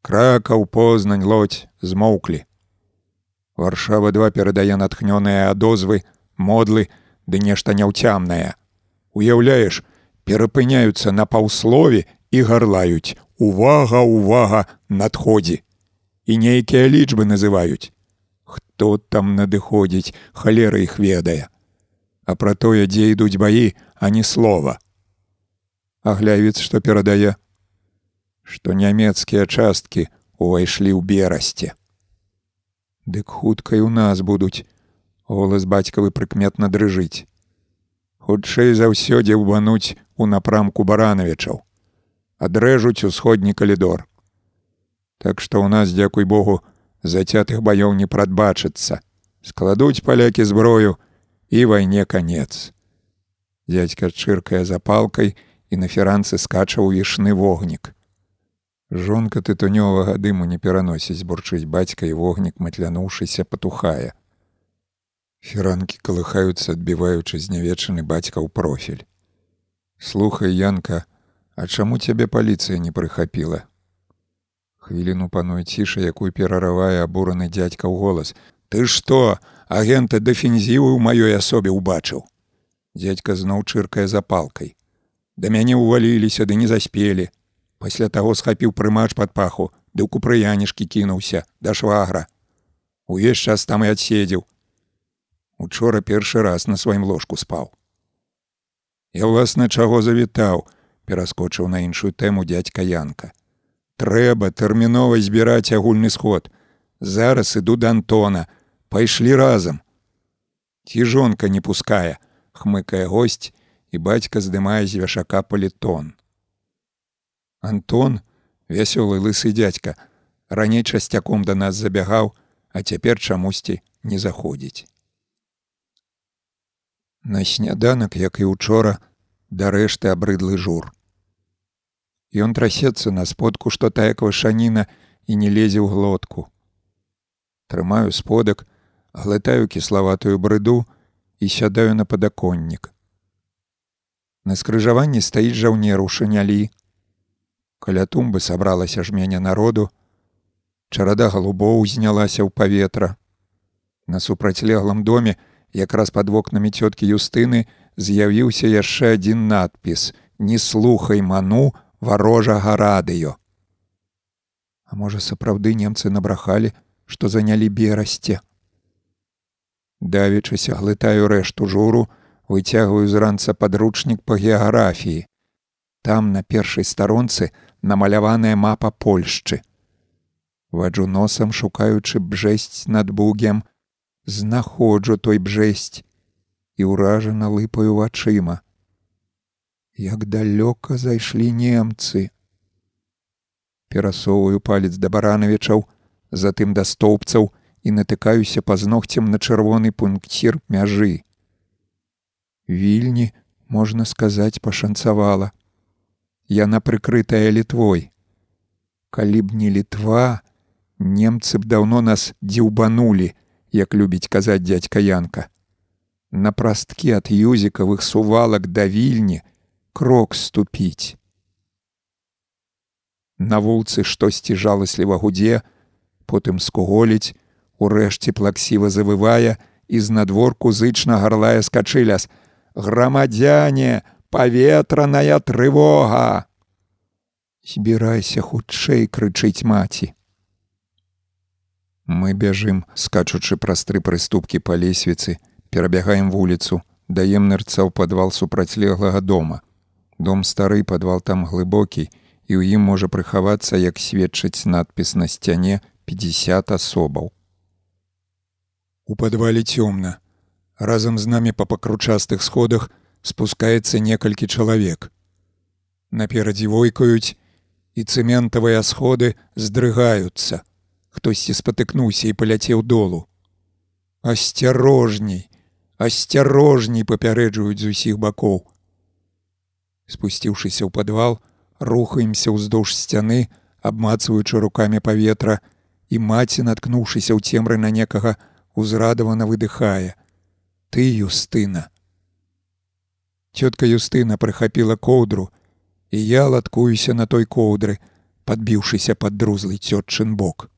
Кракаў познань лодзь змоўклі. Варшава два перадае натхнёныя адозвы, модлы ды нешта няўцямнае. Уяўляеш, перапыняюцца на паўслове і гарлаюць: увага, увага, надходзі. І нейкія лічбы называюць. Хто там надыходзіць, халера іх ведае. А пра тое, дзе ідуць баі, а не слова. Аглявец, што перадае, што нямецкія часткі увайшлі ў берасце. Дык хутка і ў нас будуць. Голас бацькавы прыкметна дрыжыць. Хутчэй за ўсё дзе ўбануць у напрамку баранавічаў. Адрэжуць усходні калідор. Так што ў нас, дзякуй Богу, зацятых баёў не прадбачыцца. Складуць палякі зброю і вайне канец. Дядька чыркае запалкай і на феранцы скачаў вішны вогнік. Жонка тытунёвага дыму не пераносіць бурчыць бацька і вогнік матлянуўшыся патухае. Феранкі калыхаюцца, адбіваючы знявечаны бацька ў профіль. Слухай, Янка, а чаму цябе паліцыя не прыхапіла? Хвіліну пануе ціша, якую пераравае абураны дзядзька ў голас. Ты што, агента дэфензіву ў маёй асобе ўбачыў. Дзядзька зноў чыркае запалкай. Да мяне ўваліліся ды не заспелі, пасля таго схапіў прымач пад паху ды ў купрыянішкі кінуўся да швагра. Увесь час там і адседзеў. Учора першы раз на сваім ложку спаў. Я ўласна чаго завітаў пераскочыў на іншую тэму дядька янка. Трэба тэрмінова збіраць агульны сход. Зараз іду да антона. Пайшлі разам. Ці жонка не пускае хмыкае госць і бацька здымае з вяшака палітон Антон, вясёлы лысы дзядзька, раней часцяком да нас забягаў, а цяпер чамусьці не заходзіць. На сняданак, як і учора, дарэшты абрыдлы жур. Ён трасецца на сподку, што тая квашаніна і не лезе ў глотку. Трымаю сподак, глытаю кіславатую брыду і сядаю на падаконнік. На скрыжаванні стаіць жаўнер у шынялі, Каля тумбы сабралася жменя народу, чарада галубоў узнялася ў паветра. На супрацьлеглым доме, якраз пад вокнамі цёткі Юстыны з'явіўся яшчэ адзін надпіс: «Не слухай ману варожага радыё. А можа, сапраўды немцы набрахалі, што занялі берасце. Давічыся глытаю рэшту журу, выцягваю з ранца падручнік па геаграфіі. Там на першай старонцы намаляваная мапа Польшчы. Ваджу носам, шукаючы бжэсць над бугем, знаходжу той бжэсць і ўражана лыпаю вачыма. Як далёка зайшлі немцы. Перасоўваю палец да баранавічаў, затым да стоўбцаў і натыкаюся пазногцем на чырвоны пункцір мяжы. Вільні, можна сказаць, пашанцавала яна прыкрытая літвой. Калі б не літва, немцы б даўно нас дзіўбанулі, як любіць казаць дзядзька Янка. На прасткі ад юзікавых сувалак да вільні крок ступіць. На вулцы штосьці жаласліва гудзе, потым скуголіць, урэшце плаксіва завывае і з надворку зычна гарлая скачыляс: Грамадзяне, паветраная трывога! Збірайся хутчэй крычыць маці. Мы бяжым скачучы праз тры прыступкі па лесвіцы перабягаем вуліцу даем нырца ў падвал супрацьлеглага дома. Дом стары падвал там глыбокі і ў ім можа прыхавацца як сведчыць надпіс на сцяне 50 асобаў у падвале цёмна разам з намі па пакручастых сходах спускаецца некалькі чалавек. Наперадзе войкаюць, і цэментавыя сходы здрыгаюцца. Хтосьці спатыкнуўся і паляцеў долу. Асцярожней, асцярожней папярэджваюць з усіх бакоў. Спусціўшыся ў падвал, рухаемся ўздоўж сцяны, абмацваючы рукамі паветра, і маці, наткнуўшыся ў цемры на некага, узрадавана выдыхае: « Ты юстына, Цётка Юстына прыхапіла коўдру, і я латкуюся на той коўдры, падбіўшыся пад друзлы цётчын бок.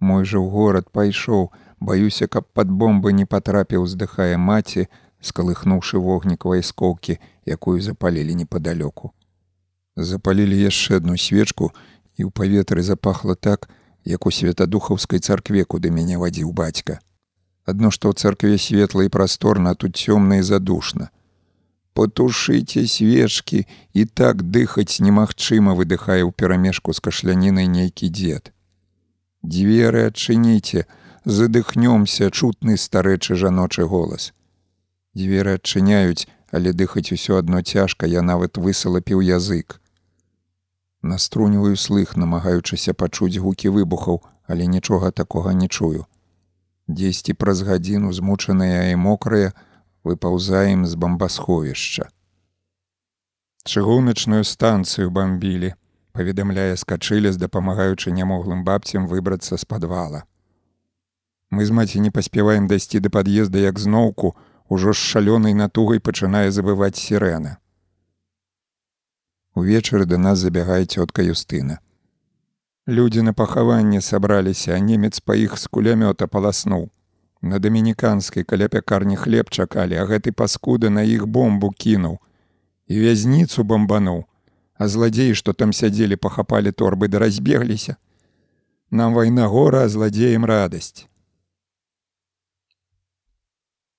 Мой жа ў горад пайшоў, баюся, каб пад бомбы не патрапіў, здыхае маці, скалыхнуўшы вогнік вайскоўкі, якую запалілі непадалёку. Запалілі яшчэ адну свечку, і ў паветры запахла так, як у святадухаўскай царкве, куды мяне вадзіў бацька. Адно што ў царкве светла і прасторна, тут цёмна і задушна. Патушыце свечкі і так дыхаць немагчыма выдыхае ў перамешку з кашлянінай нейкі дзед. Дзверы адчыніце, задыхнёмся чутны старэчы жаночы голас. Дзверы адчыняюць, але дыхаць усё адно цяжка, я нават высалапіў язык. Наструніваю слых, намагаючыся пачуць гукі выбухаў, але нічога такога не чую. Дзесьці праз гадзіну змучаныя і мокрая выпаўзаем з бамбасховішча. Чыгуначную станцыю бамбілі, паведамляе скачылі з дапамагаючы нямоглым бабцям выбрацца з падвала. Мы з маці не паспяваем дайсці да пад'езда як зноўку, ужо з шалёнай натугай пачынае забываць сірэна. Увечары да нас забягае цётка Юстына. Людзі на пахаванне сабраліся, а немец па іх з кулямёта паласнуў. На дамініканскай каля пякарні хлеб чакалі, а гэты паскуда на іх бомбу кінуў. І вязніцу бомбануў, а зладзеі, што там сядзелі, пахапалі торбы да разбегліся. Нам вайна гора, а зладзеем радасць.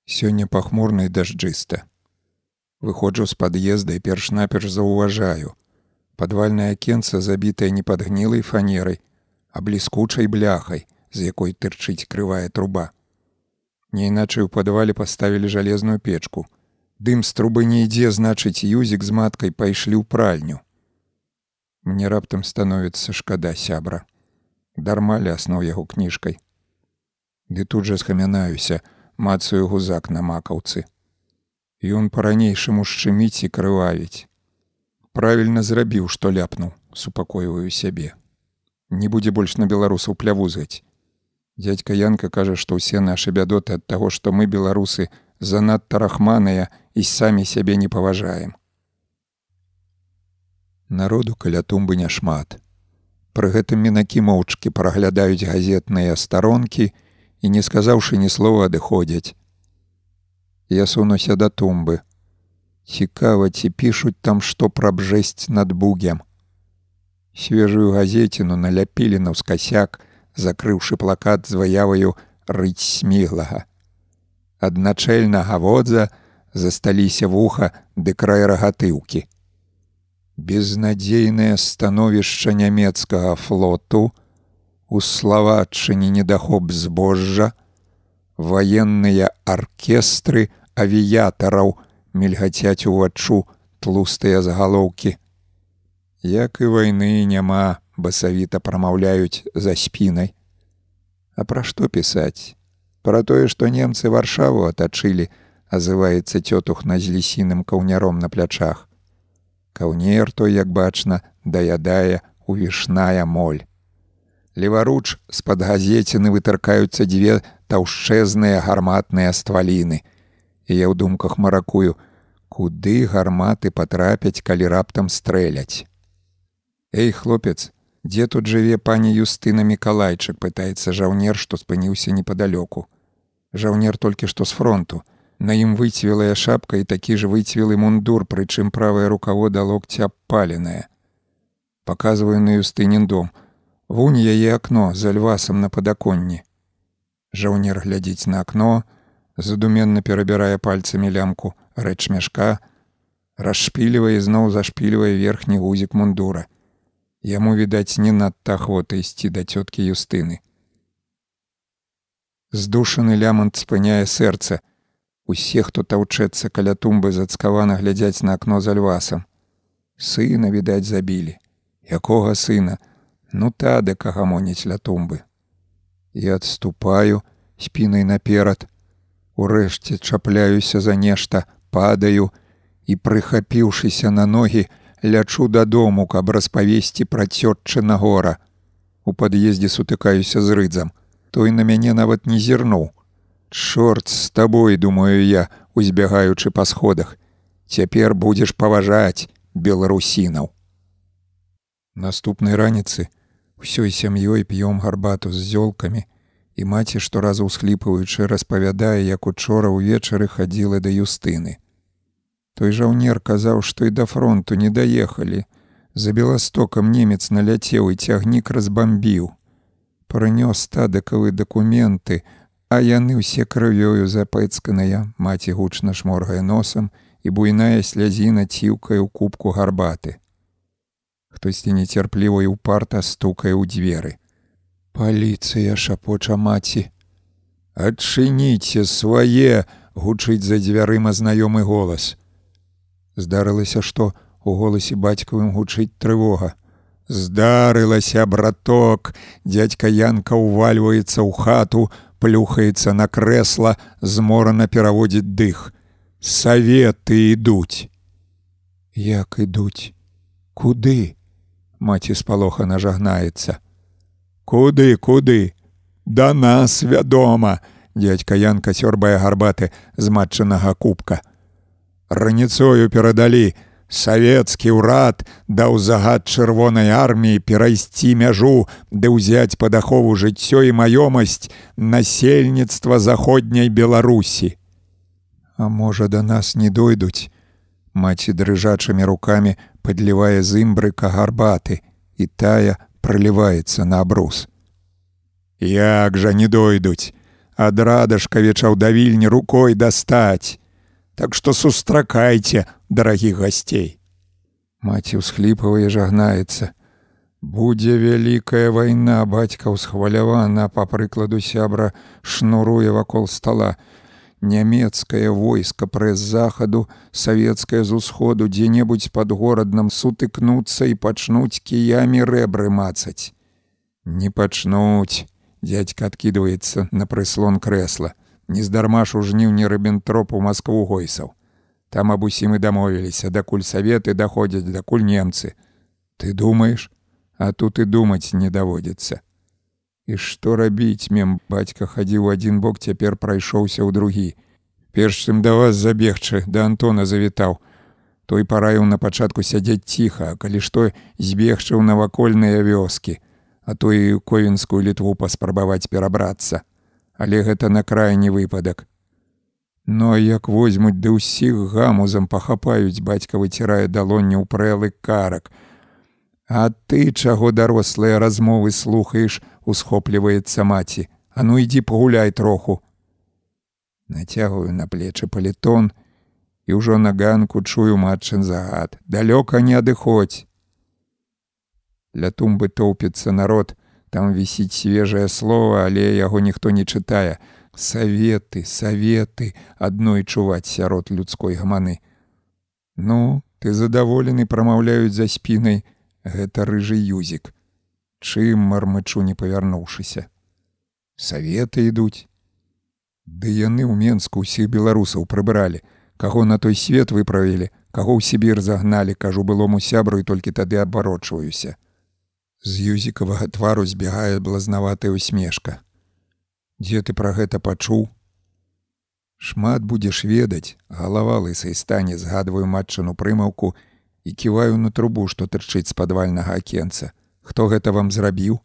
Сёння пахмурна і дажджыста. Выходжу з пад'езда і перш-наперш заўважаю. Падвальнае акенца забітае не падгнілай фанерай, а бліскучай бляхай, з якой тырчыць крывая труба. Не іначай у падвале паставілі жалезную печку. Дым з трубы не ідзе, значыць, юзік з маткай пайшлі ў пральню. Мне раптам становіцца шкада сябра. Дарма ляснуў яго кніжкай. Ды тут жа схамянаюся, мацаю гузак на макаўцы. Ён па-ранейшаму шчыміць і крывавіць. Правільна зрабіў, што ляпнуў, супакойваю сябе. Не будзе больш на беларусаў плявузгаць. Дядька Янка кажа, што ўсе нашы бядоты ад таго, што мы беларусы занадта рахманыя і самі сябе не паважаем. Народу каля тумбы няшмат. Пры гэтым мінакі моўчкі праглядаюць газетныя старонкі, і не сказаўшы ні слова адыходзяць. Я сунуся да тумбы. Цікава, ці пішуць там што пра бжэсць над бугем. Свежую газеціну наляпілі на ўскасяк, закрыўшы плакат з выяваю рыць сміглага. Адначэльнага водза засталіся вуха ды край рагатыўкі. Безнадзейнае становішча нямецкага флоту, у славатчыне недахоп збожжа, ваенныя аркестры авіятараў мільгацяць уваччу тлустыя загалоўкі. Як і вайны няма, басавіта прамаўляюць за спінай. А пра што пісаць? Пра тое, што немцы варшаву атачылі, азываецца цётухна з лісіным каўняром на плячах. Каўнер той, як бачна, даядае увішная моль. Леваруч з-пад газеціны вытыркаюцца дзве таўшчэзныя гарматныя стваліны. І я ў думках маракую, куды гарматы патрапяць, калі раптам стрэляць. Эй, хлопец, дзе тут жыве пані Юстына Миколайчык, пытаецца жаўнер, што спыніўся непадалёку. Жаўнер толькі што з фронту. На ім выцвілая шапка і такі ж выцвілы мундур, прычым правае рукаво да локця паленае. Паказваю на Юстынін дом, Вунь яе акно за львасам на падаконні. Жаўнер глядзіць на акно, задуменна перабірае пальцамі лямку рэч мяшка, расшпілівае зноў зашпільвае верхні гузік мундура. Яму відаць не надта ахвота ісці да цёткі юстыны. Здушаны лямант спыняе сэрца. Усе, хто таўчэцца каля тумбы зацкавана глядзяць на акно за львасам. Сына, відаць, забілі. Якога сына? Ну тады кагамоніць ля тумбы. Я адступаю спінай наперад, Урэшце чапляюся за нешта, падаю і, прыхапіўшыся на ногі, лячу дадому, каб распавесці пра цётчы на гора. У пад'ездзе сутыкаюся з рыдзам. Той на мяне нават не зірнуў. Чорт з табой, думаю я, узбягаючы па сходах. Цяпер будзеш паважаць беларусінаў. Наступнай раніцы Усёй сям'ёй п'ём гарбату з зёлкамі, і маці шторазу ўсхліпваючы распавядае, як учора ўвечары хадзіла да юстыны. Той жаўнер казаў, што і да фронту не даехалі. За беластокам немец наляцеў і цягнік разбамбіў. Прынёс тадыкавы дакументы, а яны ўсе крывёю запэцканыя, маці гучна шморгае носам і буйная слязіна ціўкае ў кубку гарбаты. Хтосьці нецярпліва і ўпарта стукае ў дзверы. Паліцыя шапоча маці. Адчыніце свае, гучыць за дзвярыма знаёмы голас. Здарылася, што у голасе бацькавым гучыць трывога. Здарылася, браток, дядька Янка ўвальваецца ў хату, плюхаецца на крэсла, зморана пераводзіць дых. Саветы ідуць. Як ідуць? Куды? Маці спалоха нажагнаецца. Куды, куды? Да нас вядома, дядька Янка сёрбае гарбаты з матчынага кубка. Раніцою перадалі, Савецкі ўрад даў загад чырвонай арміі перайсці мяжу, ды ўзяць пад ахову жыццё і маёмасць насельніцтва заходняй Беларусі. А можа, да нас не дойдуць. Маці дрыжачымі рукамі падлівае з імбрыка гарбаты, і тая проліваецца на абрус. Як жа не дойдуць, ад радашкавечаў давільні рукой дастаць. Так што сустракайце, дарагіх гасцей. Маці ўсхліпавае жагнаецца. Будзе вялікая вайна, бацька ўсхвалявана, па прыкладу сябра шнуруе вакол стола. Нямецкае войска прэс захаду, савецкае з усходу дзе-небудзь пад гораднам сутыкнуцца і пачнуць кіямі рэбры мацаць. Не пачнуць, дядька адкідваецца на прыслон крэсла. Нездарма ж у жніўні рыбентроп у Маскву гойсаў. Там аб усім і дамовіліся, дакуль саветы даходзяць, дакуль немцы. Ты думаеш, а тут і думаць не даводзіцца. І што рабіць мем бацька хадзіў адзін бок, цяпер прайшоўся ў другі. Перш чым да вас забегчы, да Антона завітаў. Той параіў на пачатку сядзець ціха, калі што збегчы ў навакольныя вёскі, а то і ў ковенскую літву паспрабаваць перабрацца. Але гэта на крайні выпадак. Ну а як возьмуць ды ўсіх гамузам пахапаюць, бацька выцірае далонню ў прэлы карак. А ты чаго дарослыя размовы слухаеш, усхопліваецца маці, А ну ідзі пагуляй троху. Нацягваю на плечы палітон і ўжо на ганку чую матчын загад. Далёка не адыходзь. Ля тумбы тоўпіцца народ, там вісіць свежае слово, але яго ніхто не чытае саветы, саветы адной чуваць сярод людской гаманы. Ну, ты задаволены прамаўляюць за спінай гэта рыжы юзік. Чым мармычу не павярнуўшыся. Саветы ідуць. Ды яны ў Менску ўсіх беларусаў прыбралі, каго на той свет выправілі, каго ў Сібір загналі, кажу былому сябру і толькі тады абарочваюся. З юзікавага твару збягае блазнаватая усмешка. Дзе ты пра гэта пачуў? Шмат будзеш ведаць, галава лысай стане згадваю матчыну прымаўку і ківаю на трубу, што тырчыць з падвальнага акенца. Хто гэта вам зрабіў?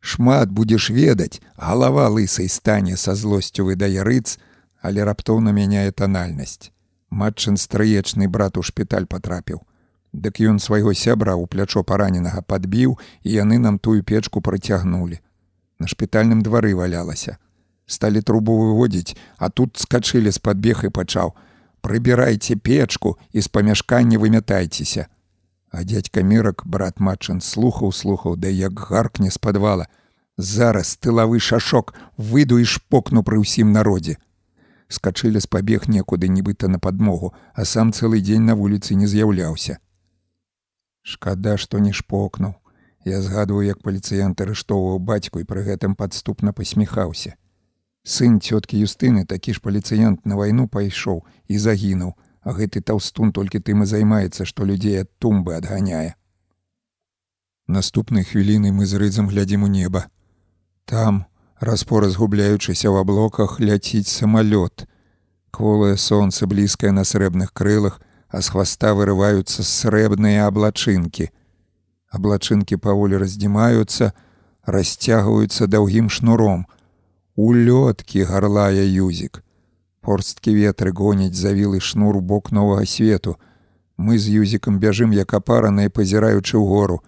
Шмат будзеш ведаць, галава лысай стане са злосцю выдае рыц, але раптоўна мяняе танальнасць. Матчын стрыечны брат у шпіталь патрапіў. Дык ён свайго сябра ў плячо параненага падбіў і яны нам тую печку прыцягнули на шпітальным двары валялася. Сталі трубу выводзіць, а тут скачылі з падбег і пачаў: Прыбірайце печку і з памяшкання вымятайцеся. А дядька мірак брат матчын слухаў слухаў, да як гаркне з падвала. Зараз тылавы шашок выйду і шпокну пры ўсім народзе. Скачылі з пабег некуды нібыта на падмогу, а сам цэлы дзень на вуліцы не з'яўляўся. Шкада, што не шпокнуў. Я згадваю, як паліцыянт арыштоўваў бацьку і пры гэтым падступна пасміхаўся. Сын цёткі Юстыны такі ж паліцыянт на вайну пайшоў і загінуў, а гэты таўстун толькі тым і займаецца, што людзей ад тумбы адганяе. Наступнай хвіліны мы з рыдзам глядзім у неба. Там, распора згубляючыся ў аблоках, ляціць самалёт. Кволае сонца блізкае на срэбных крылах, а з хваста вырываюцца срэбныя аблачынкі – Аблачынкі паволі раздзімаюцца, расцягваюцца даўгім шнуром. Улёткі гарлая юзік. Порсткі ветры гоняць завілы шнур бок новага свету. Мы з юзікам бяжым як апарана і пазіраючы ў гору.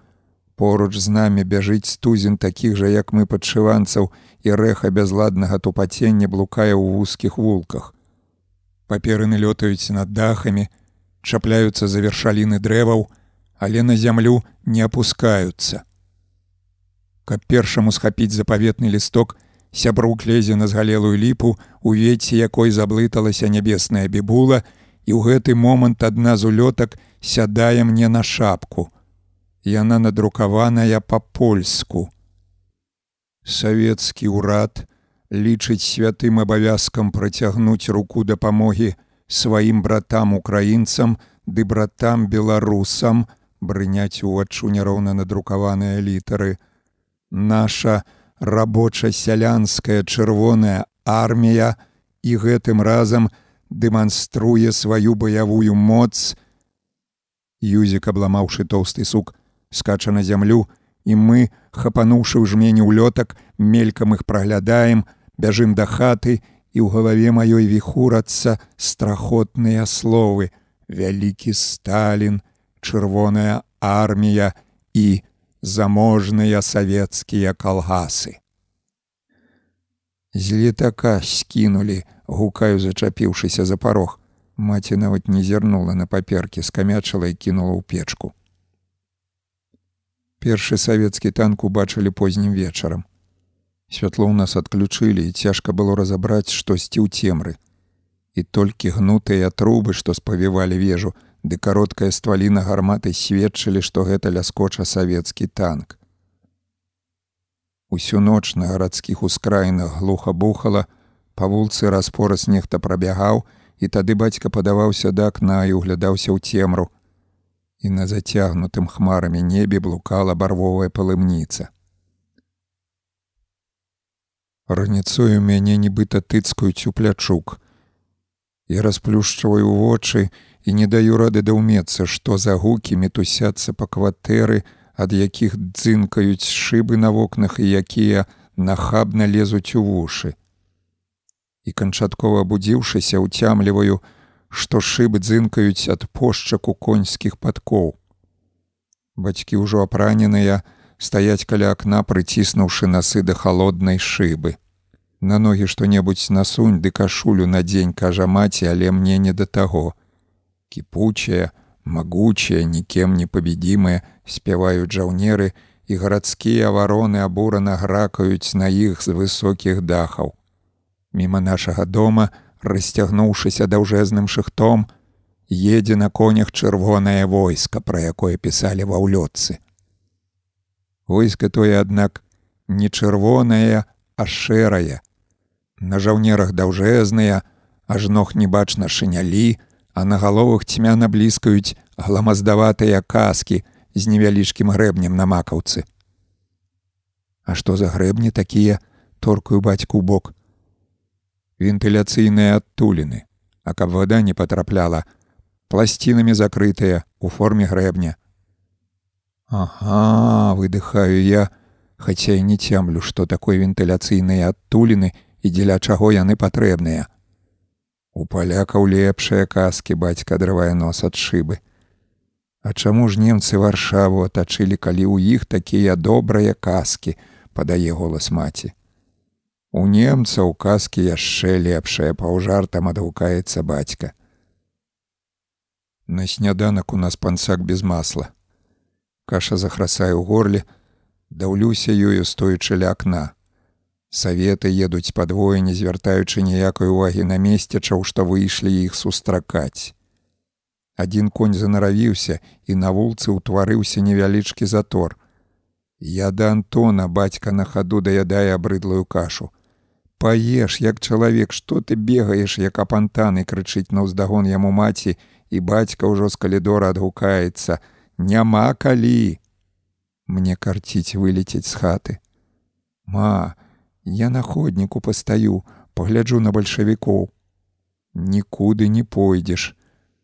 Поруч з намі бяжыць стузін такіх жа, як мы падшыванцаў і рэха бязладнага тупацення блукае ў вузкіх вулках. Паперыны лётаюць над дахамі, чапляюцца за вершаліны дрэваў, але на зямлю не апускаюцца. Каб першаму схапіць запаветны лісток, сябрук лезе на згалелую ліпу, у веці якой заблыталася нябесная бібула, і ў гэты момант адна з улётак сядае мне на шапку. Яна надрукаваная па-польску. Савецкі ўрад лічыць святым абавязкам працягнуць руку дапамогі сваім братам украінцам ды братам беларусам брыняць уваччу няроўна надрукаваныя літары. Наша рабоча-сялянская чырвоная армія і гэтым разам дэманструе сваю баявую моц. Юзік, абламаўшы тоўсты сук, скача на зямлю, і мы, хапануўшы ў жмені ўлётак, мелькам іх праглядаем, бяжым да хаты, і ў галаве маёй віхурацца страхотныя словы: вялікі Сталін, чырвоная армія і заможныя савецкія калгасы. З летака скінулі, гукаю, зачапіўшыся за парог. Маці нават не зірнула на паперкі, скамячала і кінула ў печку. Першы савецкі танк убачылі познім вечарам. Святло ў нас адключылі і цяжка было разабраць штосьці ў цемры. І толькі гнутыя трубы, што спавівалі вежу, ды кароткая стваліна гарматы сведчылі, што гэта ляскоча савецкі танк. Усю ноч на гарадскіх ускраінах глуха бухала, па вулцы распораз нехта прабягаў, і тады бацька падаваўся да акна і углядаўся ў цемру. І на зацягнутым хмарамі небе блукала барвовая палымніца. Раніцою мяне нібыта тыцкаюць у плячук. Я расплюшчваю вочы і не даю рады даўмецца, што за гукі мітусяцца па кватэры, ад якіх дзынкаюць шыбы на вокнах і якія нахабна лезуць у вушы. І канчаткова будзіўшыся, уцямліваю, што шыбы дзынкаюць ад пошчаку коньскіх падкоў. Бацькі ўжо апраненыя, стаяць каля акна, прыціснуўшы насы да халоднай шыбы. На ногі што-небудзь насунь ды кашулю на дзень кажа маці, але мне не да таго кіпучая, магучая, нікем не пабедзімая, спяваюць жаўнеры і гарадскія вароны абурана гракаюць на іх з высокіх дахаў. Міма нашага дома, расцягнуўшыся даўжэзным шыхтом, едзе на конях чырвонае войска, пра якое пісалі ва ўлётцы. Войска тое, аднак, не чырвонае, а шэрае. На жаўнерах даўжэзныя, аж ног не бачна шынялі, а на галовах цьмяна блізкаюць гламаздаватыя каскі з невялічкім грэбнем на макаўцы. А што за грэбні такія торкую бацьку бок. Вентыляцыйныя адтуліны, а каб вада не патрапляла, пласцінамі закрытыя у форме грэбня. Ага, выдыхаю я, хаця і не цямлю, што такой вентыляцыйныя адтуліны і дзеля чаго яны патрэбныя. У палякаў лепшыя каскі бацька адрывае нос ад шыбы. А чаму ж немцы варшаву атачылі, калі ў іх такія добрыя каскі, падае голас маці. У немцаў каскі яшчэ лепшая паўжартам адгукаецца бацька. На сняданак у нас пансак без масла. Каша захрасае ў горле, даўлюся ёю стоючы ля акна. Саветы едуць падвое, не звяртаючы ніякай увагі на месцячаў, што выйшлі іх сустракаць. Адзін конь занаравіўся і на вулцы ўтварыўся невялічкі затор. Я да Антона бацька на хаду даядае абрыдлую кашу. Паеш, як чалавек, што ты бегаеш, як апантаны крычыць на ўздагон яму маці, і бацька ўжо з калідора адгукаецца: « Няма калі! Мне карціць вылецець з хаты. Ма, Я на ходніку пастаю, пагляджу на бальшавікоў. Нікуды не пойдзеш.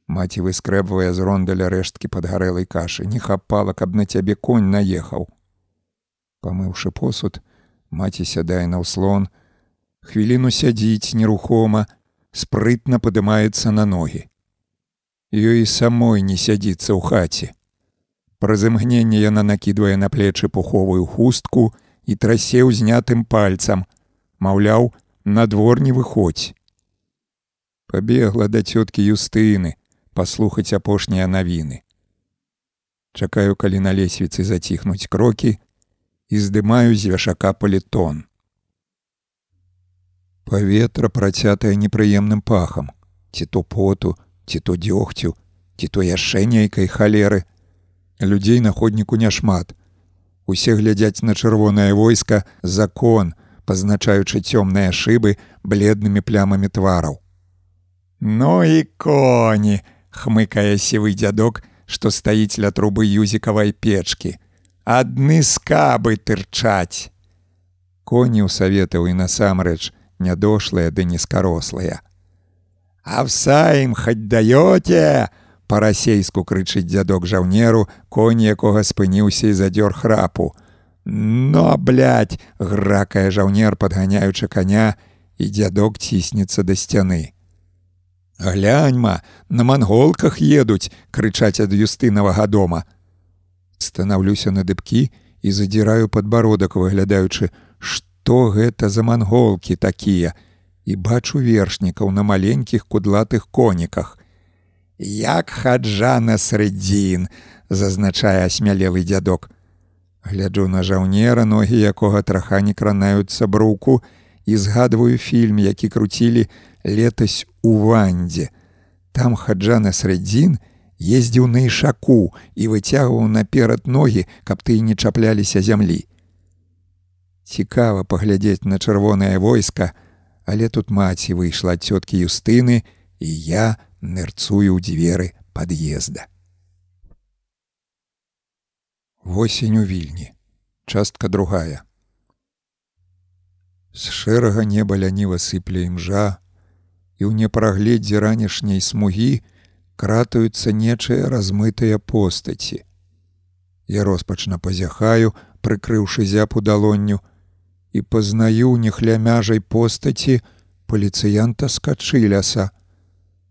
Маці выскрэбвае з рондаля рэшткі падгарэлай кашы, не хапала, каб на цябе конь наехаў. Памыўшы посуд, маці сядае на ўслон, хвіліну сядзіць нерухома, спрытна падымаецца на ногі. Ёй самой не сядзіцца ў хаце. Праз імгненне яна накідвае на плечы пуховую хустку і трасе ўзнятым пальцам, маўляў, на двор не выходзь. Пабегла да цёткі юстыны паслухаць апошнія навіны. Чакаю, калі на лесвіцы заціхнуць крокі і здымаю з вяшака палітон. Паветра працятае непрыемным пахам, ці то поту, ці то дзёгцю, ці то яшчэ нейкай халеры. Людзей на ходніку няшмат. Усе глядзяць на чырвонае войска закон, пазначаючы цёмныя шыбы бледнымі плямамі твараў. Ну і коні, хмыкае сівы дзядок, што стаіць ля трубы юзікавай печкі. Адны скабы тырчаць. Коні ў саветаў і насамрэч нядошлыя ды нізкарослыя. Авса ім хаць даёце! Па-расейску крычыць дзядок жаўнеру, конь якога спыніўся і задзёр храпу. Но, блядь, гракае жаўнер, падганяючы каня, і дзядок ціснецца да сцяны. Гляньма, на манголках едуць, крычаць ад юстынавага дома. Станаўлюся на дыбкі і задзіраю падбародак, выглядаючы, што гэта за манголкі такія, і бачу вершнікаў на маленькіх кудлатых коніках. Як хаджана срэдзін, зазначае асмялелы дзядок. Гляджу на жаўнера, ногі якога траха не кранаюцца бруку і згадваю фільм, які круцілі летась у вандзе. Там хаджана срэдзін ездзіў на ішаку і выцягваў наперад ногі, каб ты не чапляліся зямлі. Цікава паглядзець на чырвонае войска, але тут маці выйшла цёткі юстыны і я нырцую ў дзверы пад'езда. Восень у вільні. Частка другая. З шэрага неба ляніва сыпле імжа, і ў непрагледзе ранішняй смугі кратаюцца нечыя размытыя постаці. Я роспачна пазяхаю, прыкрыўшы зяпу далонню, і пазнаю нехлямяжай постаці паліцыянта скачы ляса.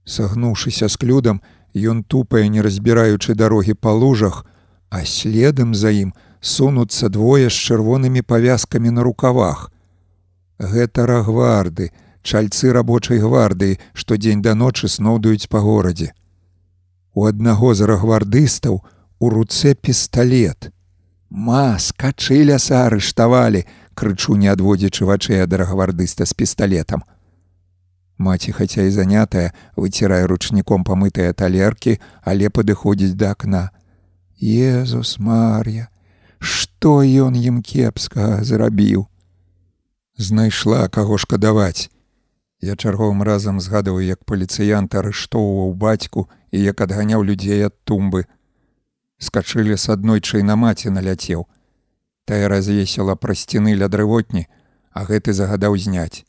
Сагнуўшыся з клюдам, ён тупае, не разбіраючы дарогі па лужах, а следам за ім сунуцца двое з чырвонымі павязкамі на рукавах. Гэта рагварды, чальцы рабочай гвардыі, што дзень да ночы сноўдаюць па горадзе. У аднаго з рагвардыстаў у руцэ пісталлет. Ма, скачы ляса арыштавалі, крычу не адводзячы вачэй ад рагвардыста з пісталетам. Маці, хаця і занятая, выцірае ручніком памытыя талеркі, але падыходзіць да акна. Езус Мар'я, што ён ім кепска зрабіў. Знайшла каго шкадаваць. Я чарговым разам згадываю, як паліцыянт арыштоўваў бацьку і як адганяў людзей ад тумбы. Скачылі с аднойчай на маці наляцеў. Тая развесела пра сцены ля дрывотні, а гэты загадаў зняць,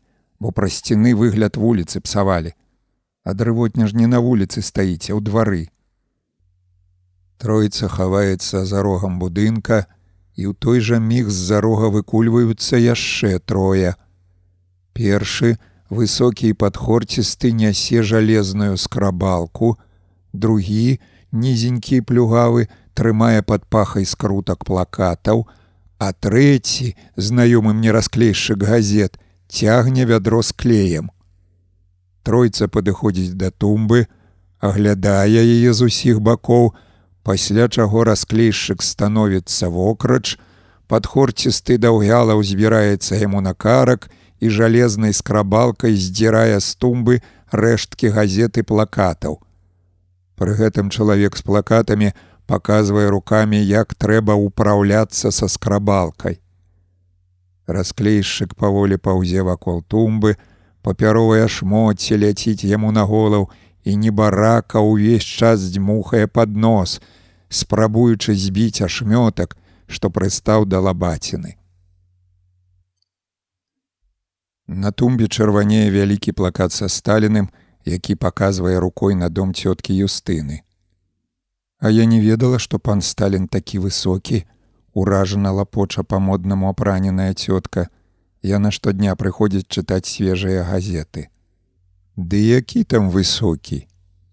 бо пра сцены выгляд вуліцы псавалі. А дрывотня ж не на вуліцы стаіце ў двары. Троіца хаваецца за рогам будынка, і ў той жа міг з-за рога выкульваюцца яшчэ трое. Першы, высокі і падхорцісты нясе жалезную скрабалку, другі, нізенькі плюгавы, трымае пад пахай скрутак плакатаў, а трэці, знаёмы мне расклейшчык газет, цягне вядро з клеем. Тройца падыходзіць да тумбы, аглядае яе з усіх бакоў, пасля чаго расклейшчык становіцца вокрач, падхорцісты даўгяла ўзбіраецца яму на карак і жалезнай скрабалкай здзірае з тумбы рэшткі газеты плакатаў. Пры гэтым чалавек з плакатамі паказвае рукамі, як трэба ўпраўляцца са скрабалкай. Расклейшчык паволі паўзе вакол тумбы, папяровае шмоце ляціць яму на голаў, і небарака ўвесь час дзьмухае пад нос, спрабуючы збіць ашмётак, што прыстаў да лабаціны. На тумбе чырванее вялікі плакат са сталіным які паказвае рукой на дом цёткі Юстыны. А я не ведала, што пан Сталін такі высокі, уражана лапоча па-моднаму апраненая цётка. Яна штодня прыходзіць чытаць свежыя газеты. Ды які там высокі.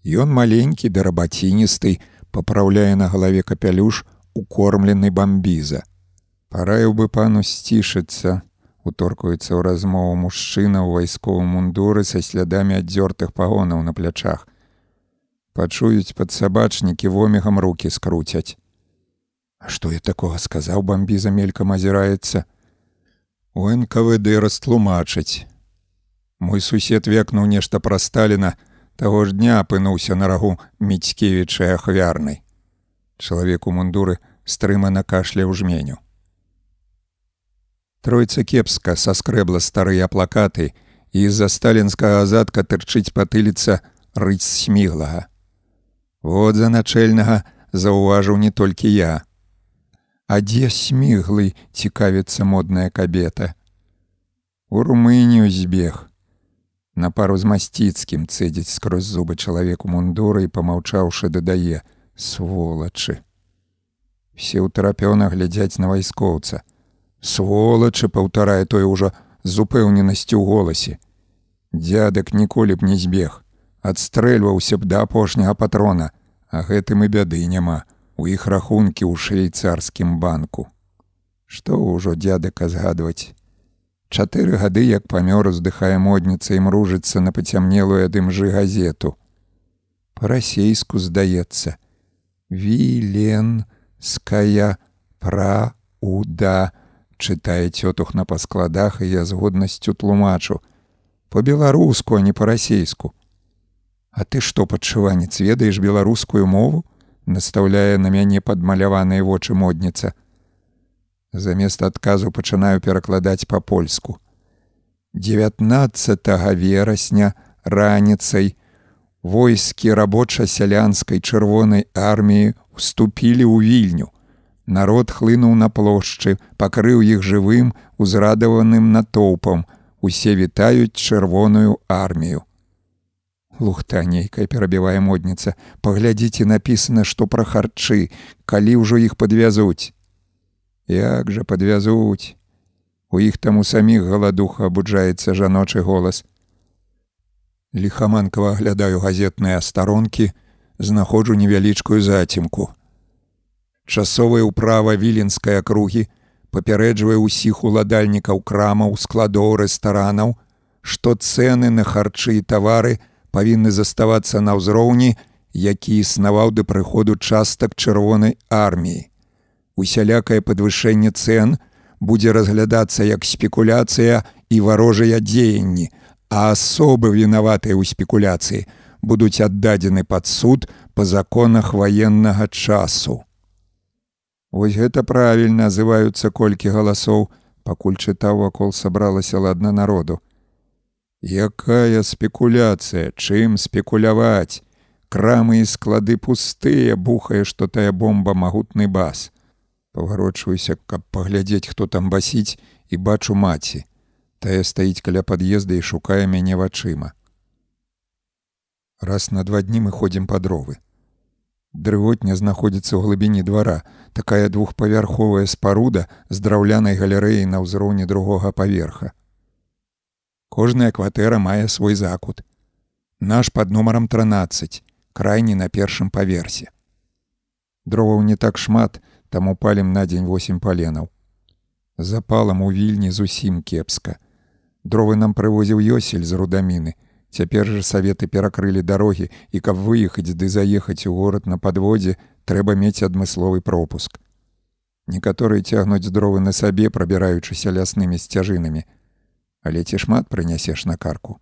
Ён маленькі да рабаціністы, папраўляе на галаве капялюш укормлены бамбіза. Параіў бы пану сцішыцца, уторкуецца ў размову мужчына ў вайсковым мундуры са слядамі аддзёртых пагонаў на плячах. Пачуюць падсабачнікі вомігам руки скруцяць. А што я такога сказаў бамбіза мелькам азіраецца. У НКВД растлумачыць. Мой сусед векнуў нешта пра Сталіна, таго ж дня апынуўся на рагу міцкевічай ахвярнай. Чалавек у мундуры стрымана кашля ў жменю. Тройца кепска саскрэбла старыя плакаты, і з-за сталінскага задка тырчыць патыліца рыць сміглага. Вот за начальнага заўважыў не толькі я. А дзе сміглы цікавіцца модная кабета. У румынію збег. На пару з масціцкім цэдзіць скрозь зубы чалавеку мундура і памаўчаўшы дадае сволачы. Все ў тэрапёна глядзяць на вайскоўца сволачы паўтарае той ужо з упэўненасцю ў голасе. Дзядак ніколі б не збег, адстрэльваўся б да апошняга патрона, а гэтым і бяды няма у іх рахункі ў швейцарскім банку. Што ўжо дзядака згадваць. Чатыры гады як памёр уздыхае модніца і мружыцца на пацямнелую дымжы газету. Па-расейску здаецца: Віленская прауда чытае цётух на паскладах і я з годнасцю тлумачу по-беларуску, а не па-расейску. А ты што падшыванец ведаеш беларускую мову, настаўляе на мяне падмаляваныя вочы модніца. Замест адказу пачынаю перакладаць па-польску. 19 верасня раніцай войскі рабоча-сялянскай чырвонай арміі уступілі ў вільню народ хлынуў на плошчы, пакрыў іх жывым, узрадаваным натоўпам, усе вітаюць чырвоную армію. Лухта нейкая перабівае модніца, паглядзіце напісана, што пра харчы, калі ўжо іх падвязуць. Як жа падвязуць. У іх там у саміх галадуха абуджаецца жаночы голас. Ліхаманкава аглядаю газетныя старонкі, знаходжу невялічкую зацімку часовая ўправа віленскай акругі папярэджвае ўсіх уладальнікаў крамаў складоў рэстаранаў што цэны на харчы і тавары павінны заставацца на ўзроўні які існаваў да прыходу частак чырвонай арміі усялякае падвышэнне цэн будзе разглядацца як спекуляцыя і варожыя дзеянні а асобы вінаватыя ў спекуляцыі будуць аддадзены пад суд па законах ваеннага часу Вось гэта правільна называюцца колькі галасоў, пакуль чытаў вакол сабралася ладна народу. Якая спекуляцыя, чым спекуляваць? Крамы і склады пустыя, бухае, што тая бомба магутны бас. Паварочваюся, каб паглядзець, хто там басіць і бачу маці. Тая стаіць каля пад'езда і шукае мяне вачыма. Раз на два дні мы ходзім па дровы. Дрывотня знаходзіцца ў глыбіні двара, такая двухпавярховая спаруда з драўлянай галерэяй на ўзроўні другога паверха. Кожная кватэра мае свой закут. Наш пад нумарам 13, крайні на першым паверсе. Дроваў не так шмат, таму палім на дзень 8 паленаў. Запалам у вільні зусім кепска. Дровы нам прывозіў ёсель з рудаміны, Цяпер жа саветы перакрылі дарогі і каб выехаць ды заехаць у горад на падводзе, трэба мець адмысловы пропуск. Некаторыя цягнуць дровы на сабе, прабіраючыся ляснымі сцяжынамі, але ці шмат прынясеш на карку.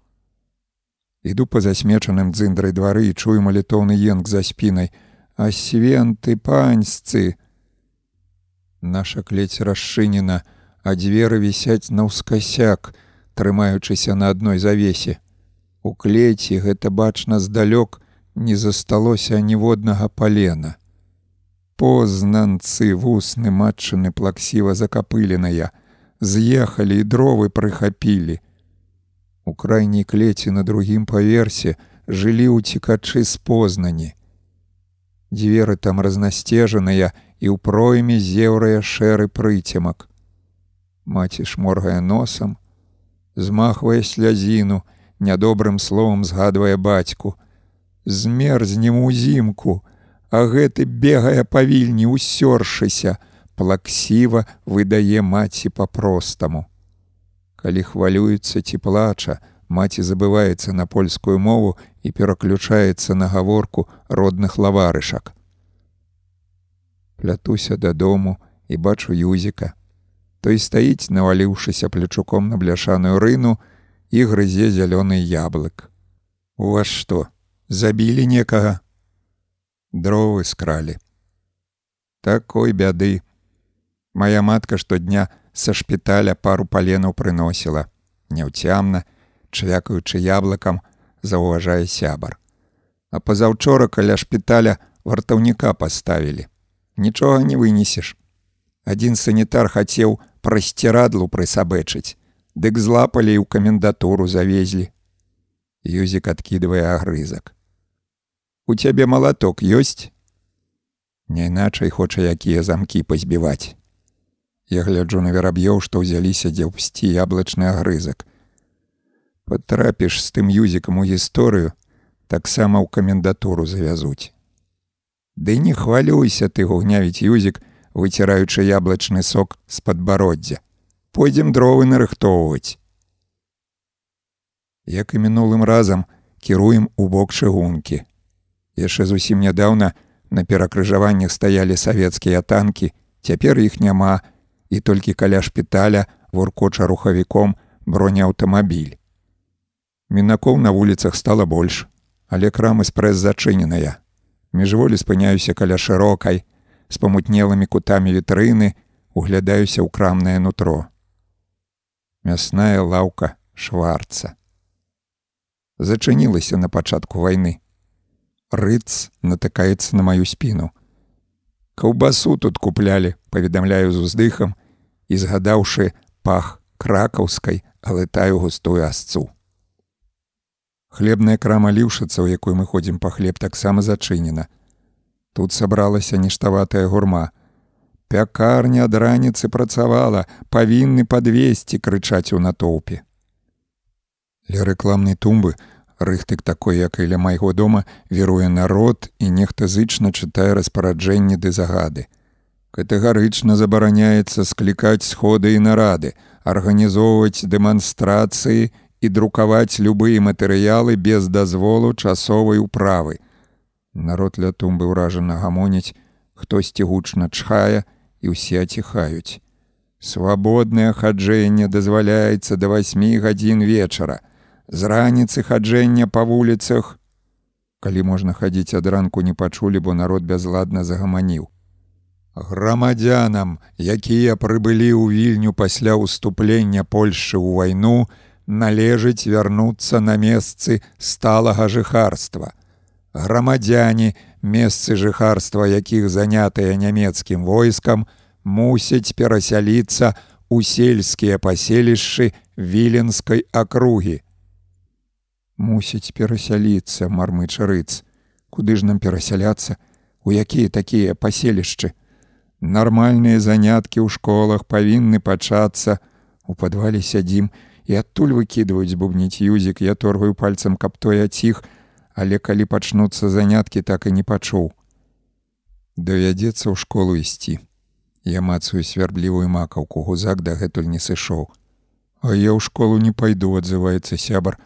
Іду па засмечаным дзындрай двары і чую малітоўны енк за спінай: А свенты паньсцы! Наша клець расчынена, а дзверы вісяць наўскасяк, трымаючыся на адной завесе. У клеці гэта бачна здалёк не засталося ніводнага палена. Познанцы вусны матчыны плаксіва закапыленая, з'ехалі і дровы прыхапілі. У крайняй клеці на другім паверсе жылі ўцікачы з познані. Дзверы там разнасцежаныя і ў пройме зеўрыя шэры прыцемак. Маці шморгае носам, змахвае слязіну, нядобрым словам згадвае бацьку. Змерзнем узімку, а гэты бегае павільні ўсёршыся, плаксіва выдае маці па-простаму. Калі хвалюецца ці плача, маці забываецца на польскую мову і пераключаецца на гаворку родных лаварышак. Плятуся дадому і бачу юзіка. Той стаіць, наваліўшыся плечуком на бляшаную рыну і грызе зялёны яблык. У вас што, забілі некага? дровы скралі. Такой бяды. Мая матка штодня са шпіталя пару паленаў прыносіла, няўцямна, чвякаючы яблыкам, заўважае сябар. А пазаўчора каля шпіталя вартаўніка паставілі. Нічога не вынесеш. Адзін санітар хацеў прасцірадлу прысабэчыць, дык злапалі і ў камендатуру завезлі. Юзік адкідвае агрызак. У цябе малаток ёсць? Няйначай хоча якія замкі пазбіваць. Я гляджу на вераб'ёў, што ўзяліся дзе ўпсці яблычны агрызак. Патрапіш з тым юзікам у гісторыю, таксама ў камендатуру завязуць. Ды не хвалюйся ты гугнявіць юзік, выціраючы яблычны сок з падбароддзя. Пойдзем дровы нарыхтоўваць. Як і мінулым разам кіруем у бок чыгункі. Яшчэ зусім нядаўна на перакрыжаваннях стаялі савецкія танкі, цяпер іх няма, і толькі каля шпіталя вуркоча рухавіком бронеаўтамабіль. Мінакоў на вуліцах стала больш, але крамы спрэс зачыненая. Міжволі спыняюся каля шырокай, з памутнелымі кутамі вітрыны, углядаюся ў крамнае нутро. Мясная лаўка шварца. Зачынілася на пачатку вайны рыц натыкаецца на маю спіну. Каўбасу тут куплялі, паведамляю з уздыхам і згадаўшы пах кракаўскай, алытаю густую асцу. Хлебная крама ліўшаца, у якой мы ходзім па хлеб таксама зачынена. Тут сабралася ніштаватая гурма. Пякарня ад раніцы працавала, павінны падвесці крычаць у натоўпе. Ля рэкламнай тумбы рыхтык такой як і ля майго дома веруе народ і нехта зычна чытае распараджэнні ды загады. Катэгарычна забараняецца склікаць сходы і нарады арганізоўваць дэманстрацыі і друкаваць любыя матэрыялы без дазволу часовай управы. Народ ля тумбы ўражана гамоніць хтосьці гучна чхае і ўсе аціхаюць. Свабоднае хаджэнне дазваляецца да восьмі гадзін вечара з раніцы хаджэння па вуліцах. Калі можна хадзіць ад ранку не пачулі, бо народ бязладна загаманіў. Грамадзянам, якія прыбылі ў вільню пасля ўступлення Польшы ў вайну, належыць вярнуцца на месцы сталага жыхарства. Грамадзяне, месцы жыхарства, якіх занятыя нямецкім войскам, мусяць перасяліцца ў сельскія паселішчы віленскай акругі мусіць перасяліцца мармыча рыц. Куды ж нам перасяляцца? У якія такія паселішчы? Нармальныя заняткі ў школах павінны пачацца. У падвале сядзім і адтуль выкідваюць бубніць юзік. Я торгаю пальцам каб той аціх але калі пачнуцца заняткі так і не пачуў. Давядзецца ў школу ісці. Я мацаю свярблівую макаўку гузак дагэтуль не сышоў. А я ў школу не пайду адзываецца сябар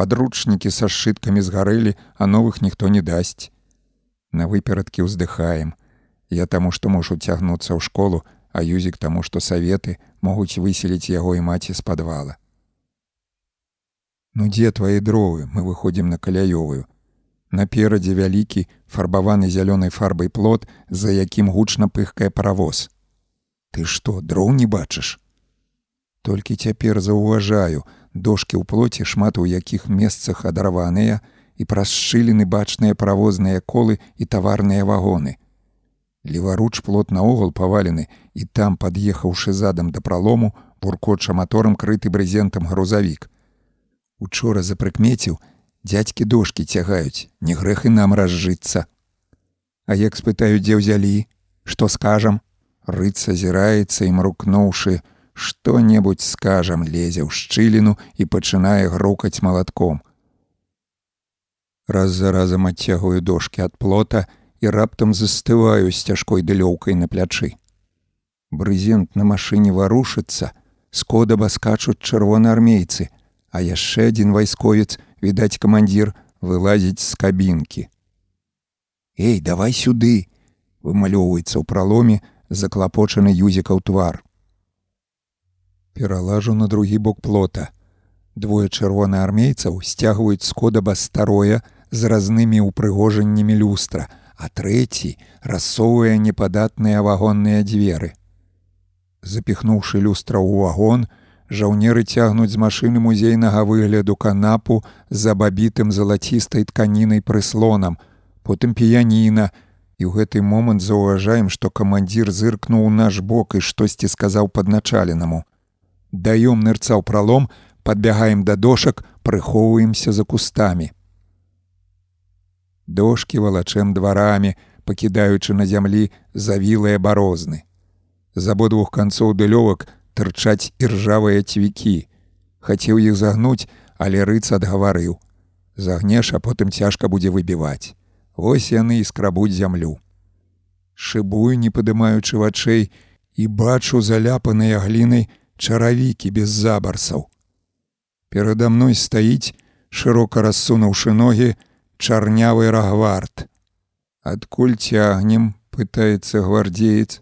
Падручнікі са сшыткамі згарэлі, а новых ніхто не дасць. На выперадкі ўздыхаем. Я таму, што мушу цягнуцца ў школу, а юзік таму, што саветы могуць выселіць яго і маці з падвала. Ну дзе твае дровы, мы выходзім на каляёвую. Наперадзе вялікі, фарбаваны зялёнай фарбай плот, за якім гучна пыхкае паравоз. Ты што, дроў не бачыш? Толькі цяпер заўважаю, дошки ў плоце шмат у якіх месцах адарваныя і праз шчыліны бачныя правозныя колы і таварныя вагоны. Леваруч плот наогул павалены і там, пад'ехаўшы задам да пралому, буркоча маторам крыты брызентам грузавік. Учора запрыкмеціў, Дядькі дошкі цягаюць, не грэх і нам разжыцца. А як спытаю, дзе ўзялі, што скажам, рыц азіраецца і мрукнуўшы, што-небудзь скажам, лезе ў шчыліну і пачынае грукаць малатком. Раз за разам адцягую дошки ад плота і раптам застываю з цяжкой дылёўкай на плячы. Брызент на машыне варушыцца, скодаба скачуць чырвонаармейцы, а яшчэ адзін вайсковец, відаць камандзір вылазіць з кабінкі. Эй, давай сюды, вымалёўваецца ў праломе заклапочаны юзікаў твар. Пералажу на другі бок плота. Двое чырвонаармейцаў сцягваюць скодаба старое з разнымі ўпрыгожаннямі люстра, а трэці рассоўвае непадатныя вагонныя дзверы. Запіхнуўшы люстра ў вагон, жаўнеры цягнуць з машыны музейнага выгляду канапу з абабітым залацістай тканінай прыслонам, потым піяніна, і ў гэты момант заўважаем, што камандзір зыркнуў наш бок і штосьці сказаў падначаленаму. Даём нырцаў пралом, подбягаем да дошак, прыхоўваемся за кустамі. Дошкі валачэм дварамі, пакідаючы на зямлі завілыя барозны. З абодвух канцоў дылёвак тырчаць іржавыя цвікі. Хацеў іх загнуць, але рыц адгаварыў. Загнеш, а потым цяжка будзе выбіваць. Вось яны і скрабуць зямлю. Шыбую, не падымаючы вачэй, і бачу заляпаныя глінай чаравікі без забарсаў. Перада мной стаіць, шырока рассунуўшы ногі, чарнявы рагвард. Адкуль цягнем, пытаецца гвардзеец.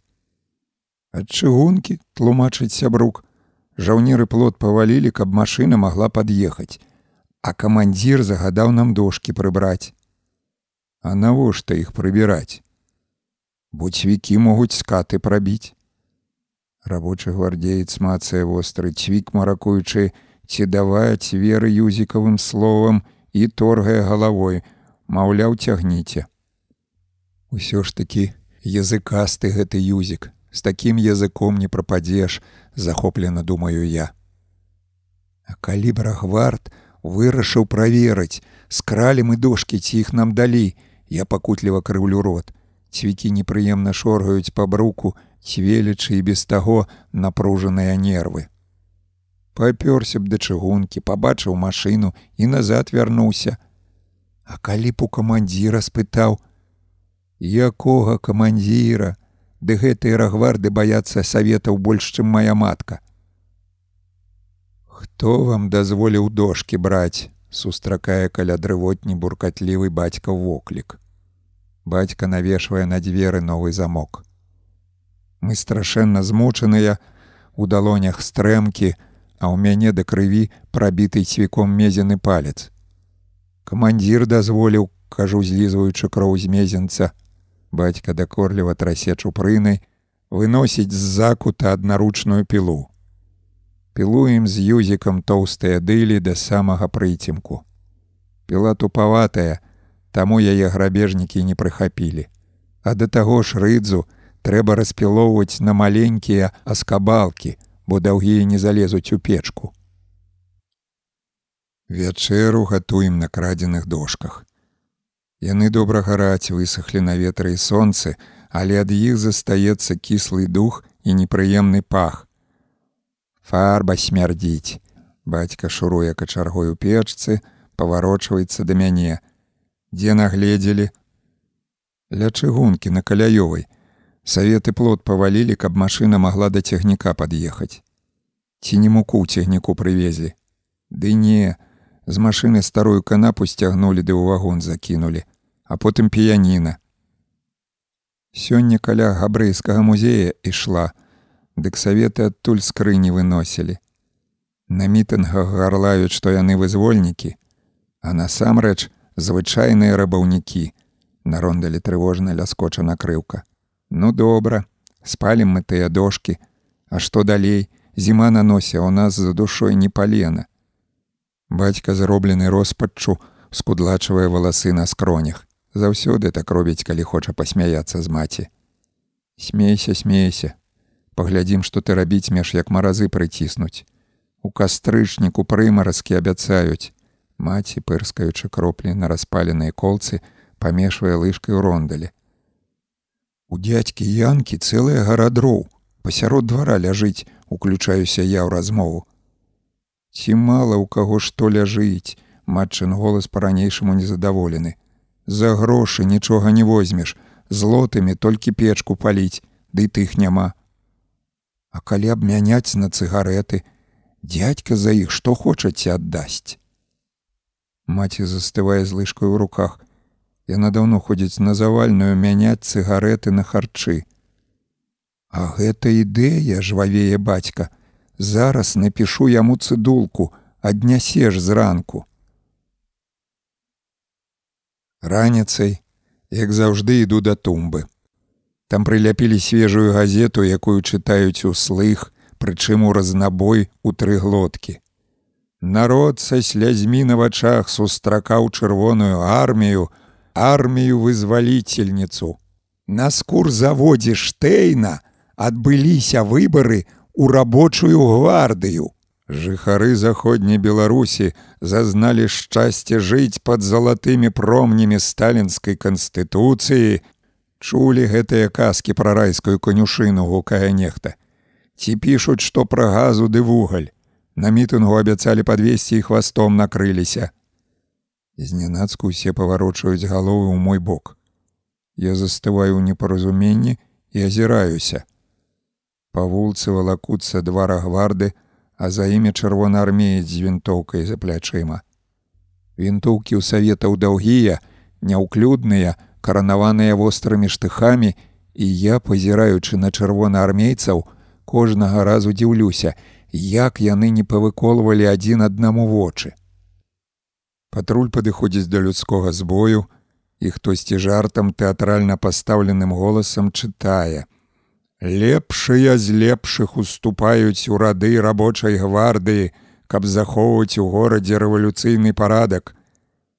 Ад чыгункі тлумачыць сябрук. Жаўнеры плот павалілі, каб машына магла пад'ехаць, а камандзір загадаў нам дошки прыбраць. А навошта іх прыбіраць? Буцвікі могуць скаты прабіць. Рабочы гвардзеец мацае востры цвік маракуючы, ці даваць веры юзікавым словам і торгае галавой, маўляў, цягніце. Усё ж такі языкасты гэты юзік, з такім языком не прападзеш, захоплена думаю я. А калі брахвард вырашыў праверыць, скралі мы дошки ці іх нам далі, я пакутліва крыўлю рот. Цвікі непрыемна шоргаюць па бруку, цвелечы і без таго напружаныя нервы. Папёрся б да чыгункі, пабачыў машыну і назад вярнуўся. А калі б у камандзіра спытаў: « Якога камандзіра, ды гэтыя рагварды баяцца саветаў больш, чым моя матка. Хто вам дазволіў дошки браць, сустракае каля дрывотні буркатлівы бацька воклік. Бацька навешвае на дзверы новы замок. Мы страшэнна змучаныя, у далонях стрэмкі, а ў мяне да крыві прабіты цвіком мезены палец. Камандзір дазволіў, кажу, злізваючы кроў з мезенца, Бацька дакорліва трасе чупрыны, выносіць з закута аднаручную пілу. Пілуем з юзікам тоўстыя дылі да самага прыцемку. Піла тупаватая, таму яе грабежнікі не прыхапілі. А да таго ж рыдзу трэба распілоўваць на маленькія аскабалкі, бо даўгія не залезуць у печку. Вячэру гатуем на крадзеных дошках. Яны добра гараць, высохлі на ветры і сонцы, але ад іх застаецца кіслы дух і непрыемны пах. Фарба смярдзіць. Бацька шуруе качаргой у печцы, паварочваецца да мяне. Дзе нагледзелі? Ля чыгункі на каляёвай. Саветы плот павалілі, каб машына магла да цягніка пад'ехаць. Ці не муку цягніку прывезлі. Ды не, з машыны старую канапу сцягнулі ды ў вагон закінулі, а потым піяніна. Сёння каля габрэйскага музея ішла, дык саветы адтуль скрыні выносілі. На мітынгах гарлаюць, што яны вызвольнікі, а насамрэч звычайныя рабаўнікі. На рондалі трывожна ляскоча накрыўка. Ну добра, спалім мы тыя дошки, А што далей, зіма на носе, у нас за душой не палена. Бацька зроблены роспаччу скудлачвае валасы на скронях. Заўсёды так робіць, калі хоча пасмяяцца з маці. Смейся, смейся. Паглядзім, што ты рабіць меж як маразы прыціснуць. У кастрычніку прымаразкі абяцаюць. Маці, пырскаючы кроплі на распаленай колцы, памешвае лыжкай у рондалі. У дядькі янкі цэлая гара дроў, пасярод двара ляжыць, уключаюся я ў размову. Ці мала ў каго што ляжыць, матчын голас па-ранейшаму незадаволены. За грошы нічога не возьмеш, злотымі толькі печку паліць, ды тых няма. А калі абмяняць на цыгареты, дядька за іх што хочаце аддасць. Маці застывае з лыжкой у руках. Яна даўно ходзіць на завальную мяняць цыгареты на харчы. А гэта ідэя жвавее бацька. Зараз напішу яму цыдулку, аднясеш зранку. Раніцай, як заўжды іду да тумбы. Там прыляпілі свежую газету, якую чытаюць у слых, прычым у разнабой у тры глоткі. Народ са слязьмі на вачах сустракаў чырвоную армію, армію вызваліцельніцу. На скур заводзе Штэйна адбыліся выбары ў рабочую гвардыю. Жыхары заходняй Беларусі зазналі шчасце жыць пад залатымі промнямі сталінскай канстытуцыі, чулі гэтыя казкі пра райскую канюшыну гукае нехта. Ці пішуць, што пра газу ды вугаль. На мітынгу абяцалі падвесці і хвастом накрыліся. Знянацку усе паварочаюць галовы ў мой бок. Я застываю ў непаразуменні і азіраюся. Па вулцы валакуцца два рагварды, а за імі чырвонаармеец з вінтоўкай за плячыма. Вінтоўкі ў саветаў даўгія, няўклюдныя, каранаваныя вострымі штыхамі, і я, пазіраючы на чырвонаармейцаў, кожнага разу дзіўлюся, як яны не павыколвалі адзін аднаму вочы. Патруль падыходзіць да людскога збою, і хтосьці жартам тэатральна пастаўленым голасам чытае: « Лепшыя з лепшых уступаюць у рады рабочай гвардыі, каб захоўваць у горадзе рэвалюцыйны парадак.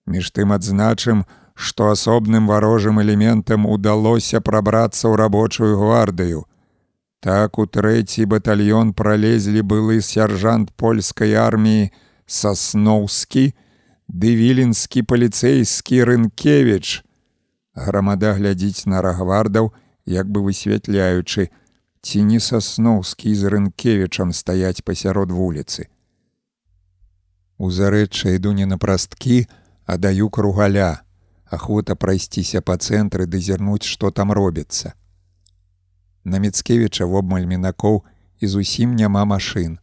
Між тым адзначым, што асобным варожым элементам удалося прабрацца ў рабочую гвардыю. Так у трэці батальён пралезлі былы сяржант польскай арміі сасноўскі, дывілінскі паліцэйскі рынкевіч. Грамада глядзіць на рагвардаў, як бы высвятляючы, ці не сасноўскі з рынкевічам стаяць пасярод вуліцы. У зарэчча іду не на прасткі, а даю кругаля, ахвота прайсціся па цэнтры ды зірнуць, што там робіцца. На Мецкевіча вобмаль мінакоў і зусім няма машын.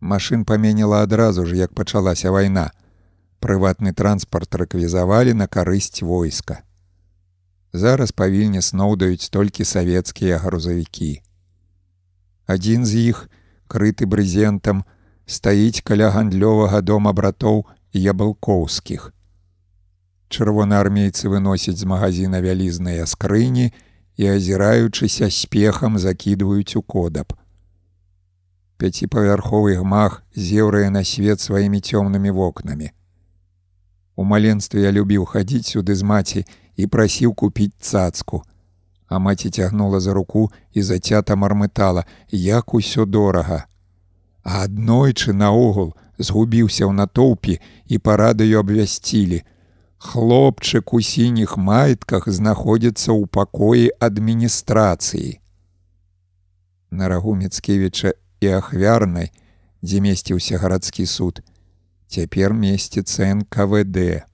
Машын паменіла адразу ж, як пачалася вайна. Прыватны транспарт рэквізавалі на карысць войска. Зараз павільні сноўдаюць толькі савецкія грузавікі. Адзін з іх, крыты брызентам, стаіць каля гандлёвага дома братоў ябалкоўскіх. Чырвонаармейцы выносяць з магазина вялізныя скрыні і, азіраючыся спехам закідваюць у кодаб. Пяціпавярховы гмах зеўрае на свет сваімі цёмнымі вокнамі. У маленстве я любіў хадзіць сюды з маці, і прасіў купіць цацку. А маці цягнула за руку і зацята мармытала, як усё дорага. А аднойчы наогул згубіўся ў натоўпе і па радыё абвясцілі. Хлопчык у сініх майтках знаходзіцца ў пакоі адміністрацыі. На рагу Мецкевіча і ахвярнай, дзе месціўся гарадскі суд, цяпер месціцца НКВД.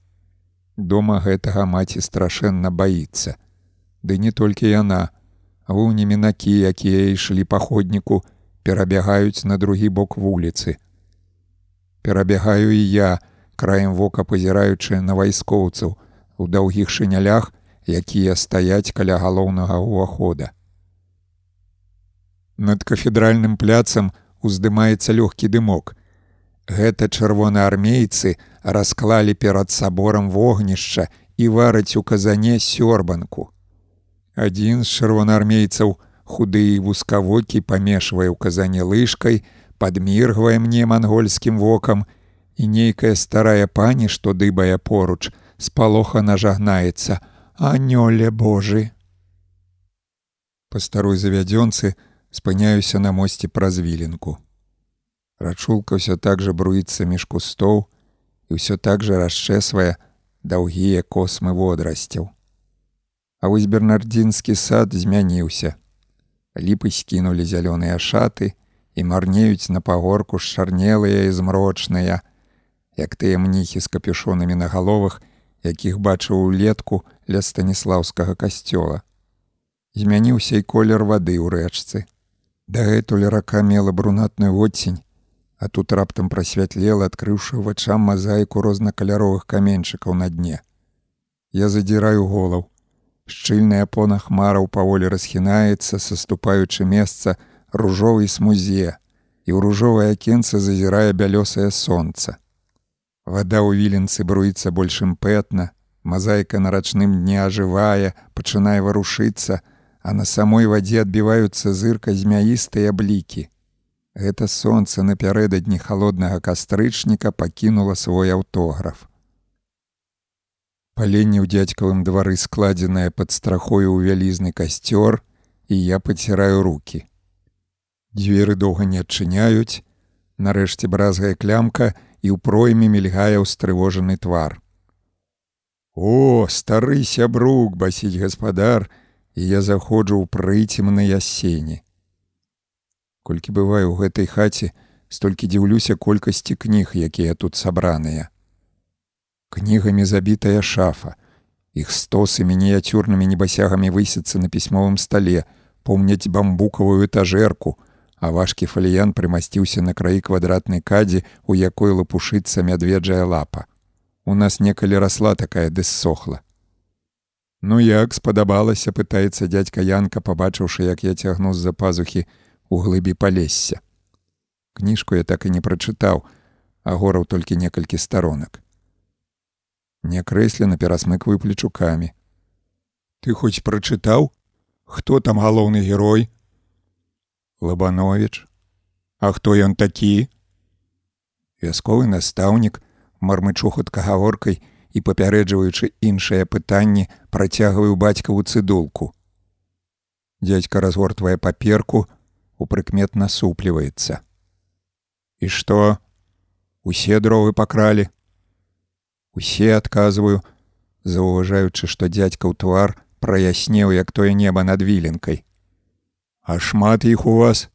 Дома гэтага маці страшэнна баіцца. Ды не толькі яна, Гуні мінакі, якія ішлі па ходніку, перабягаюць на другі бок вуліцы. Перабягаю і я, краем вока пазіраючы на вайскоўцаў у даўгіх шынялях, якія стаяць каля галоўнага ўвахода. Над кафедральным пляцам уздымаецца лёгкі дымок. Гэта чырвонаармейцы расклалі перад саборам вогнішча і вараць у казане сёрбанку. Адзін з чырвонаармейцаў, худы і вускавокі памешвае ў казане лыжкай, падміргвае мне мангольскім вокам, і нейкая старая пані, што дыбае поруч, спалоха нажагнаецца: Анёле Божы. Па старой завядзёнцы спыняюся на мосце праз віленку. Рачулка ўсё так жа бруіцца між кустоў, і ўсё так жа расчэсвае даўгія космы водрасцяў. А вось бернардзінскі сад змяніўся. Ліпы скінулі зялёныя шаты і марнеюць на пагорку шчарнелыя і змрочныя, як тыя мніхі з капюшонамі на галовах, якіх бачыў улетку ля станіслаўскага касцёла. Змяніўся і колер вады ў рэчцы. Дагэтуль рака мела брунатную водцень, а тут раптам прасвятлела, адкрыўшы вачам мазаіку рознакаляровых каменьчыкаў на дне. Я задзіраю голаў. Шчыльная пона хмараў паволі расхінаецца, саступаючы месца ружовай смузе, і ў ружовае акенца зазірае бялёсае сонца. Вада ў віленцы бруіцца больш імпэтна, мазаіка на рачным дне ажывае, пачынае варушыцца, а на самой вадзе адбіваюцца зырка змяістыя блікі. Гэта сонца напярэдадні халоднага кастрычніка пакінула свой аўтограф. Паленне ў дзядзькавым двары складзенае пад страхою ў вялізны касцёр, і я паціраю руки. Дзверы доўга не адчыняюць, нарэшце бразгая клямка і ў пройме мільгае ўстрывожаны твар. О, стары сябрук, басіць гаспадар, і я заходжу ў прыцемныя сені. Колькі бываю ў гэтай хаце, столькі дзіўлюся колькасці кніг, якія тут сабраныя кнігамі забітая шафа. Іх стосы мініяцюрнымі небасягамі высяцца на пісьмовым стале, помняць бамбукавую этажэрку, а важкі фаліян прымасціўся на краі квадратнай кадзі, у якой лапушыцца мядведжая лапа. У нас некалі расла такая дэссохла. Ну як спадабалася, пытаецца дядька Янка, пабачыўшы, як я цягну з-за пазухі у глыбі палесся. Кніжку я так і не прачытаў, а гораў толькі некалькі старонак някрэслена перасмыкваю плечукамі. Ты хоць прачытаў, хто там галоўны герой? Лабанович, А хто ён такі? Вясковы настаўнік, мармычухатка гаворкай і папярэджваючы іншыя пытанні, працягваю бацькаву цыдулку. Дядзька разгортвае паперку, у прыкмет насупліваецца. І што? Усе дровы пакралі, Усе адказваю, заўважаючы, што дзядзька ў твар праяснеў, як тое неба над віленкай. А шмат іх у вас?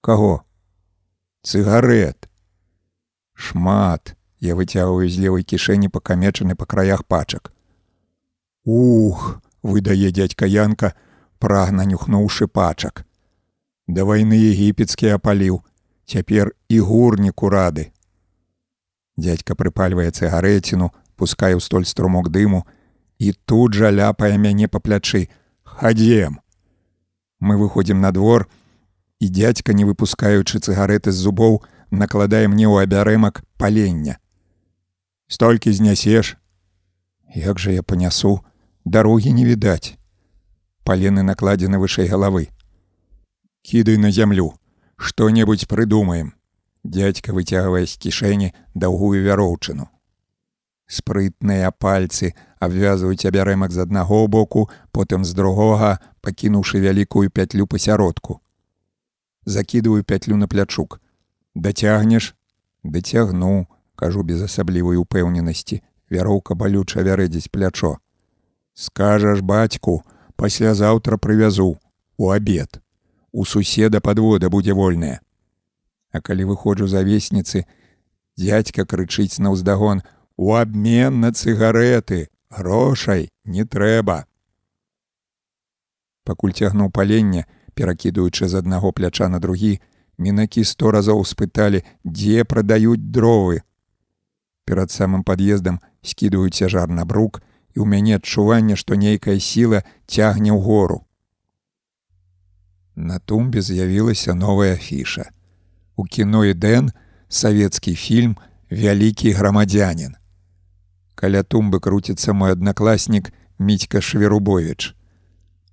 Каго? Цыгарет. Шмат. Я выцягваю з левой кішэні пакамечаны па краях пачак. Ух, выдае дядька Янка, прагна нюхнуўшы пачак. Да вайны егіпецкі апаліў, цяпер і гурніку рады. Дядька прыпальвае цыгарэціну, пускае ў столь струмок дыму і тут жа ляпае мяне па плячы. Хадзем. Мы выходзім на двор, і дядька, не выпускаючы цыгареты з зубоў, накладае мне ў абярэмак палення. Столькі знясеш. Як жа я панясу, дарогі не відаць. Палены накладзены вышэй галавы. Кідай на зямлю, што-небудзь прыдумаем. Дядька выцягвае з кішэні даўгую вяроўчыну. Спрытныя пальцы абвязваюць абярэмак з аднаго боку, потым з другога, пакінуўшы вялікую пятлю пасяродку. Закідываю пятлю на плячук. Дацягнеш, дацягну, кажу без асаблівай упэўненасці, вяроўка балюча вярэдзіць плячо. Скажаш бацьку, паслязаўтра прывязу у абед. У суседа падвода будзе вольная. А калі выходжу за весніцы, дядька крычыць на ўздагон: У абмен на цыгареты, грошай не трэба. Пакуль цягнуў паленне, перакідуючы з аднаго пляча на другі, мінакі сто разоў спыталі, дзе прадаюць дровы. Перад самым пад'ездам скідваю цяжар на брук, і ў мяне адчуванне, што нейкая сіла цягне ў гору. На тумбе з'явілася новая фіша у кіно Эдэн савецкі фільм вялікі грамадзянин. Каля тумбы круціцца мой аднакласнік міцька шверубович.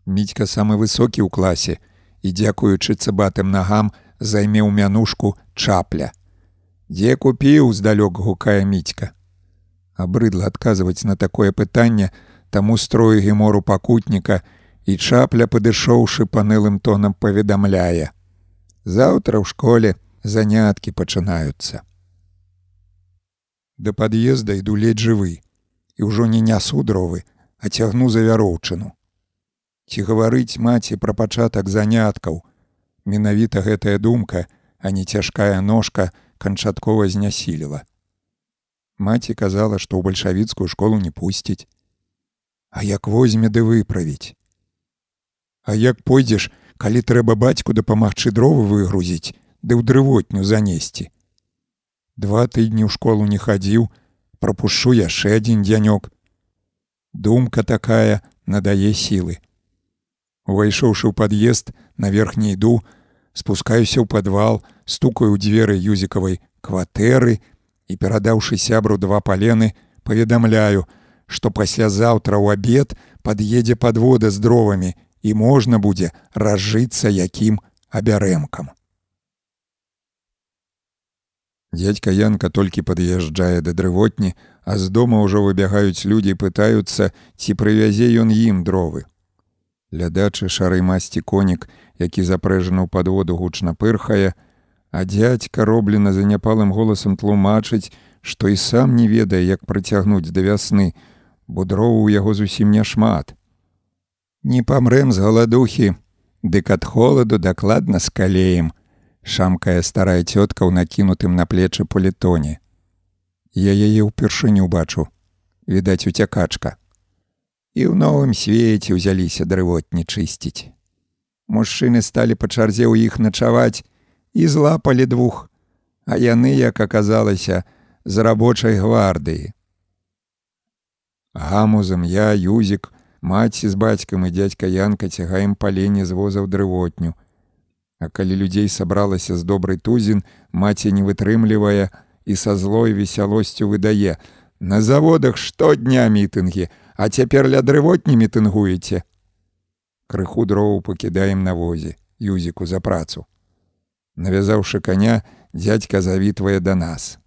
Міцька самы высокі ў класе і дзякуючы цыбатым нагам займеў мянушку чапля. Дзе купіў здалёк гукае міцька. Абрыдла адказваць на такое пытанне, таму строю гемору пакутніка і чапля падышоўшы панылым тонам паведамляе. Заўтра ў школе заняткі пачынаюцца. Да пад'езда іду ледь жывы і ўжо не нясу дровы, а цягну за вяроўчыну. Ці гаварыць маці пра пачатак заняткаў. Менавіта гэтая думка, а не цяжкая ножка канчаткова знясіліла. Маці казала, што ў бальшавіцкую школу не пусціць. А як возьме ды выправіць. А як пойдзеш, калі трэба бацьку дапамагчы дровы выгрузіць, ды ў дрывотню занесці. Два тыдні ў школу не хадзіў, пропушчу яшчэ адзін дзянёк. Думка такая надае сілы. Увайшоўшы ў пад'езд на верхні іду, спускаюся ў падвал, стукаю ў дзверы юзікавай кватэры і перадаўшы сябру два палены, паведамляю, што паслязаўтра ў абед пад'едзе падвода з дровамі і можна будзе разжыцца якім абярэмкам. Дядька Янка толькі пад'язджае да дрывотні, а з дома ўжо выбягаюць людзі пытаюцца, ці прывязе ён ім дровы. Лядачы шары масці конік, які запрэжаны ў падводу гучна пырхае, а дядька роблена заняпалым голасам тлумачыць, што і сам не ведае, як прыцягнуць да вясны, бо дроў у яго зусім няшмат. Не памрэм з галадухі, дык ад холаду дакладна з калеем, шамкая старая цётка ў накінутым на плечы політоне. Я яе ўпершыню бачу, відаць уцякачка. І ў новым свеце ўзяліся дрывотні чысціць. Мужчыны сталі па чарзе ў іх начаваць і злапалі двух, а яны, як аказалася, з рабочай гвардыі. Гамузам я, юзік, маці з бацькам і дядька Янка цягаем паленне з возаў дрывотню, А калі людзей сабралася з добрый тузін, маці не вытрымлівае і са злой весялосцю выдае: На заводах штодня мітынгі, а цяпер ля дрывотні мітынгуеце. Крыху дроў пакідаем на возе, юзіку за працу. Навязаўшы каня, дядька завітвае да нас.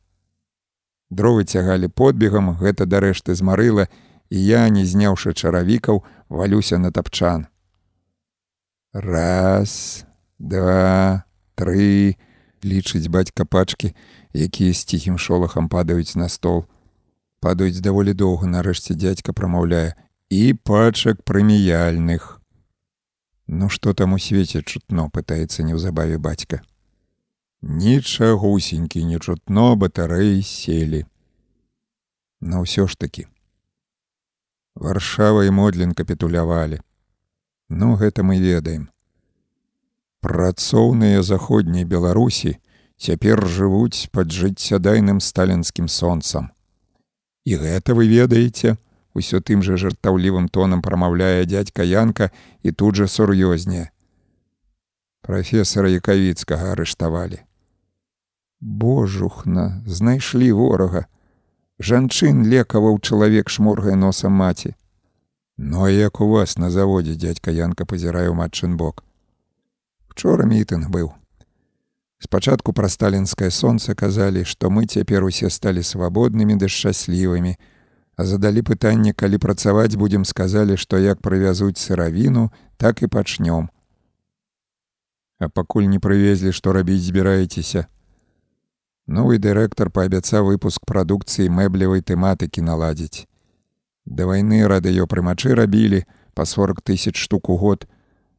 Дровы цягалі подбегам, гэта дарэшты змарыла, і я, не зняўшы чаравікаў, валюся на тапчан. Раз, два, тры, лічыць бацька пачкі, якія з ціхім шолахам падаюць на стол. Падаюць даволі доўга, нарэшце дзядзька прамаўляе і пачак прэміяльных. Ну што там у свеце чутно, пытаецца неўзабаве бацька. Нічагусенькі не чутно батарэі селі. На ўсё ж такі. Варшава і Модлін капітулявалі. Ну гэта мы ведаем. Працоўныя заходняй Беларусі цяпер жывуць пад жыццядайным сталінскім сонцам. І гэта вы ведаеце, усё тым жа жартаўлівым тонам прамаўляе дядька Янка і тут жа сур'ёзнее. Прафесара Якавіцкага арыштавалі. Божухна, знайшлі ворага. Жанчын лекаваў чалавек шморгае носам маці. Ну а як у вас на заводзе дядька Янка пазірае ў матчын бок. Учора мітынг быў. Спачатку пра сталінскае сонца казалі, што мы цяпер усе сталі свабоднымі ды шчаслівымі, а задалі пытанне, калі працаваць будзем сказалі, што як прывязуць сыравіну, так і пачнём. А пакуль не прывезлі, што рабіць збіраецеся. Новы дырэктар паабяцаў выпуск прадукцыі мэблевай тэматыкі наладзіць. Да вайны радыёпрымачы рабілі па 40 тысяч штук у год,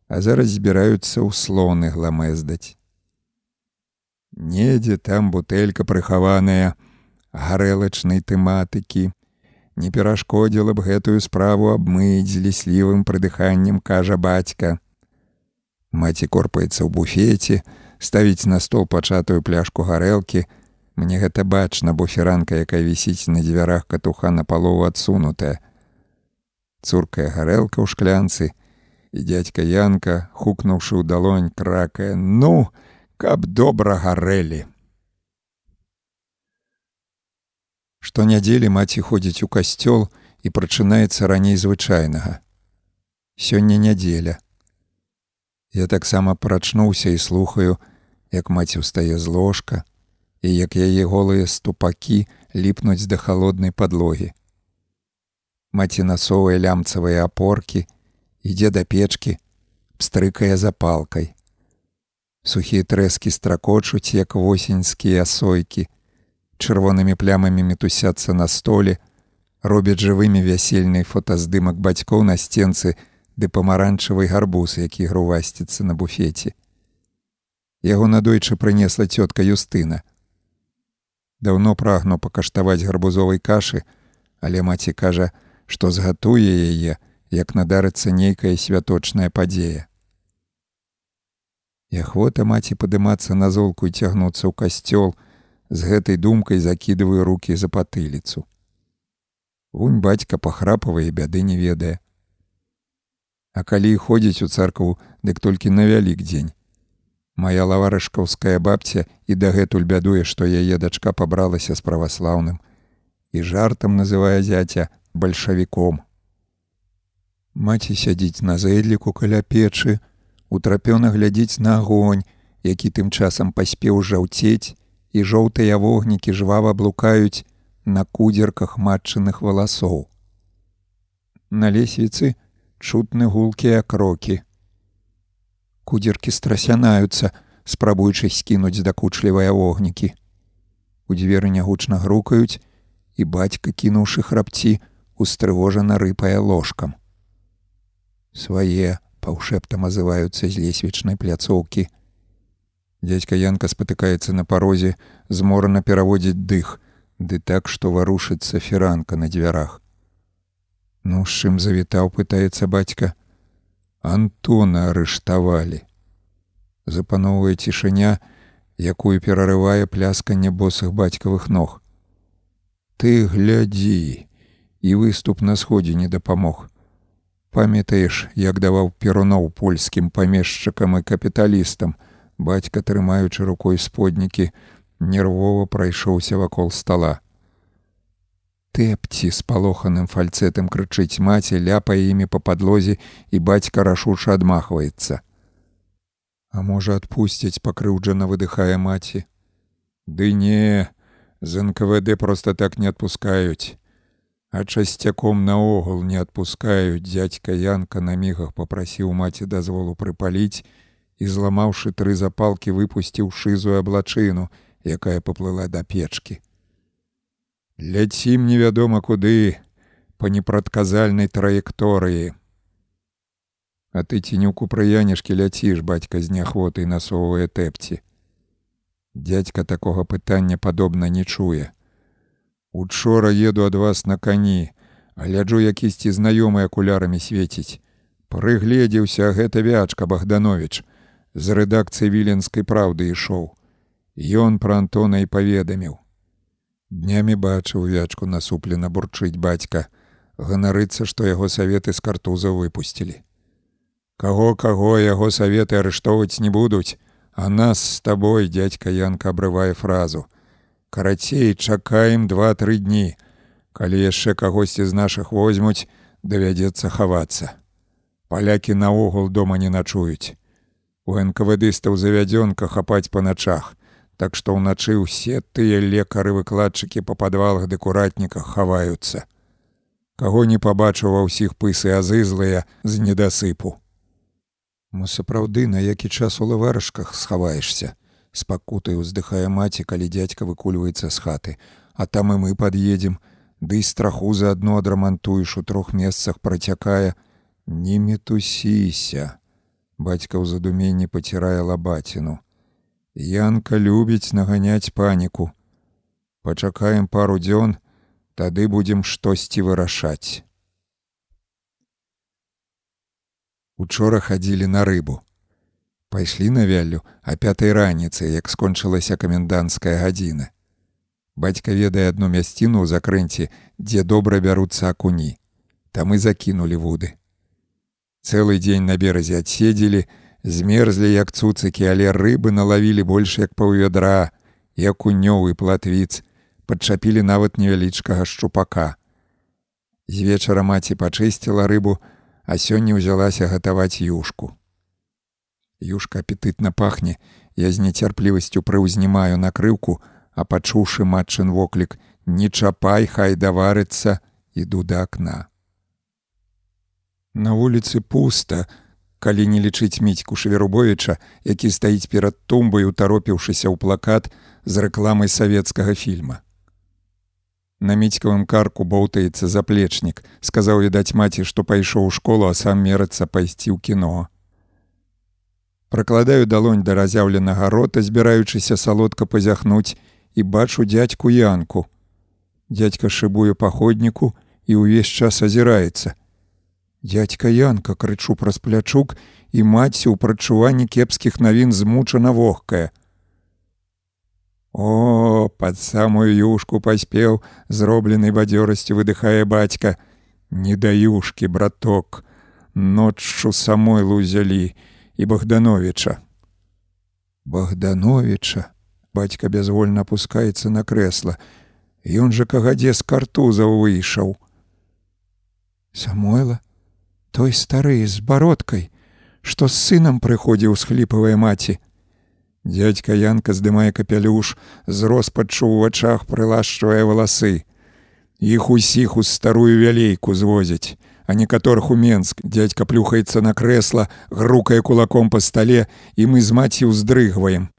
а зараз збіраюцца ў слоны гламездаць. Недзе там бутэлька прыхаваная гарэлачнай тэматыкі, не перашкодзіла б гэтую справу абмыць з ліслівым прыдыханнем кажа бацька. Маці корпаецца ў буфеце, ставіць на стол пачатую пляшку гарэлкі, Мне гэта бачна, бо фіранка, якая вісіць на дзвярах катуха на палову адсунутая. Цуркая гарэлка ў шклянцы, і дядька Янка, хукнуўшы ў далонь кракае: ну, каб добра гарэлі. Штонядзелі маці ходзіць у касцёл і прачынаецца раней звычайнага. Сёння нядзеля. Я таксама прачнуўся і слухаю, як маці ўстае з ложка, і як яе голыя ступакі ліпнуць да халоднай падлогі. Маці насовыя лямцавыя апоркі, ідзе да печкі, пстрыкае запалкай. Сухія трэскі стракочуць, як восеньскія сойкі, чырвонымі плямамі мітусяцца на столе, робяць жывымі вясельнай фотаздымак бацькоў на сценцы ды памаранчавай гарбуз, які грувасціцца на буфеце. Яго надойчы прынесла цётка Юстына. Даўно прагну пакаштаваць гарбузовай кашы, але маці кажа, што згатуе яе, як надарыцца нейкая святочная падзея. І ахвота маці падымацца на золку і цягнуцца ў касцёл, з гэтай думкай закідываю руки за патыліцу. Вунь бацька пахрапавае бяды не ведае. А калі ходзіць у царкву, дык толькі на вялік дзень. Мая лаварышкаўская бабця і дагэтуль бядуе, што яе дачка пабралася з праваслаўным і жартам называе зяця бальшавіком. Маці сядзіць на зэдліку каля печы, утрапёна глядзіць на агонь, які тым часам паспеў жаўцець, і жоўтыя вогнікі жвава блукаюць на кудзерках матчыных валасоў. На лесвіцы чутны гулкія крокі. Кудзеркі страсянаюцца, спрабуючы скінуць дакучлівыя вогнікі. У дзверы нягучна грукаюць, і бацька, кінуўшы храпці, устрывожана рыпае ложкам свае паўшэптам азываюцца з лесвічнай пляцоўкі. Дядька Янка спатыкаецца на парозе, зморана пераводзіць дых, ды так, што варушыцца фіранка на дзвярах. Ну з чым завітаў, пытаецца бацька. Антона арыштавалі. Запаноўвае цішыня, якую перарывае плясканне босых бацькавых ног. Ты глядзі, і выступ на сходзе не дапамог. Памятаеш, як даваў перуноў польскім памешчыкам і капіталістам, бацька, трымаючы рукой споднікі, нервова прайшоўся вакол стола. Тэпці з палоханым фальцэтам крычыць маці, ляпае імі па падлозе і бацька рашуша адмахваецца. А можа, адпусціць пакрыўджана выдыхае маці. Ды не, з НКВД проста так не адпускаюць а часцяком наогул не адпускаюць дядька янка на мігах попрасіў маці дазволу прыпаліць і зламаўшы тры запалкі выпусціў шызую аблачыну якая поплыла да печкі ляцім невядома куды по непрадказальнай траекторыі а ты цінюку прыянешкі ляціш бацька з няхвотай насоўвае тэпці дядька такога пытання падобна не чуе Учора еду ад вас на кані, гляджу якісьці знаёмы акулярамі свеціць. Прыгледзеўся гэта вячка Богданович з рэдакцыі віленскай праўды ішоў. Ён пра Антона і паведаміў. Днямі бачыў вячку насуплена бурчыць бацька, ганарыцца, што яго саветы з картуза выпусцілі. Каго каго яго саветы арыштоўваць не будуць, а нас з табой дядька Янка абрывае фразу. Карацей чакаем два-тры дні. Калі яшчэ кагосьці з наших возьмуць давядзецца хавацца. Палякі наогул дома не начуюць. У нквдыстаў завядзёнка хапаць па начах так што ўначы ўсе тыя лекары выкладчыкі па падвалах дэкуратніках хаваюцца. Каго не пабачыў ва ўсіх пысы азызлыя з недасыпу. Мы сапраўды на які час у лаварышках схаваешься спакутай уздыхае маці, калі дзядзька выкульваецца з хаты, а там і мы пад'едзем, Ды і страху заадно адрамантуеш у трох месцах працякае, не метусіся. Бацька ў задуменні пацірае лабаціну. Янка любіць наганяць паніку. Пачакаем пару дзён, тады будзем штосьці вырашаць. Учора хадзілі на рыбу пайшлі на вяллю а пятай раніцы як скончылася каменданская гадзіна бацька ведае одну мясціну ў закрэнце дзе добра бяруцца акуні там і закінулі вуды цэлы дзень на беразе адседзелі змерзлі як цуцыкі але рыбы налавілі больш як паўвядра як унёвы платвіц падчапілі нават невялічкага шчупака з вечара маці пачысціла рыбу а сёння ўзялася гатаваць юшку Юшка апетытна пахне, я з нецярплівасцю прыўзнімаю накрыўку, а пачуўшы матчын воклік: не чапай, хай даварыцца, іду да акна. На вуліцы пуста, калі не лічыць міцьку Шверубовича, які стаіць перад тумбай, утаропіўшыся ў плакат з рэкламай савецкага фільма. На міцькавым карку боўтаецца заплечнік, сказаў відаць маці, што пайшоў у школу, а сам мерацца пайсці ў кіно. Пракладаю далонь да разяўленага рота, збіраючыся салодка пазяхнуць і бачу дзядзьку янку. Дядька шыбуе паходніку і ўвесь час азіраецца. Дядька янка крычу праз плячук і маці ў прачуванні кепскіх навін змучана вогкая. О, под самую юшку паспеў, зробленай бадзёрасцю выдыхае бацька. Не да юшкі, браток, ноччу самой лузялі і Богдановича. Богдановича, бацька бязвольна опускаецца на крэсла. Ён жа кагадзе з картузаў выйшаў. Самойла, той стары з бародкай, што з сынам прыходзіў схліпавая маці. Дядька Янка здымае капялюш, з роспаччу ў вачах прылашчвае валасы. Іх усіх у старую вялейку звозяць, а некаторых у Менск дядька плюхаецца на крэсла, грукае кулаком па стале, і мы з маці ўздрыгваем.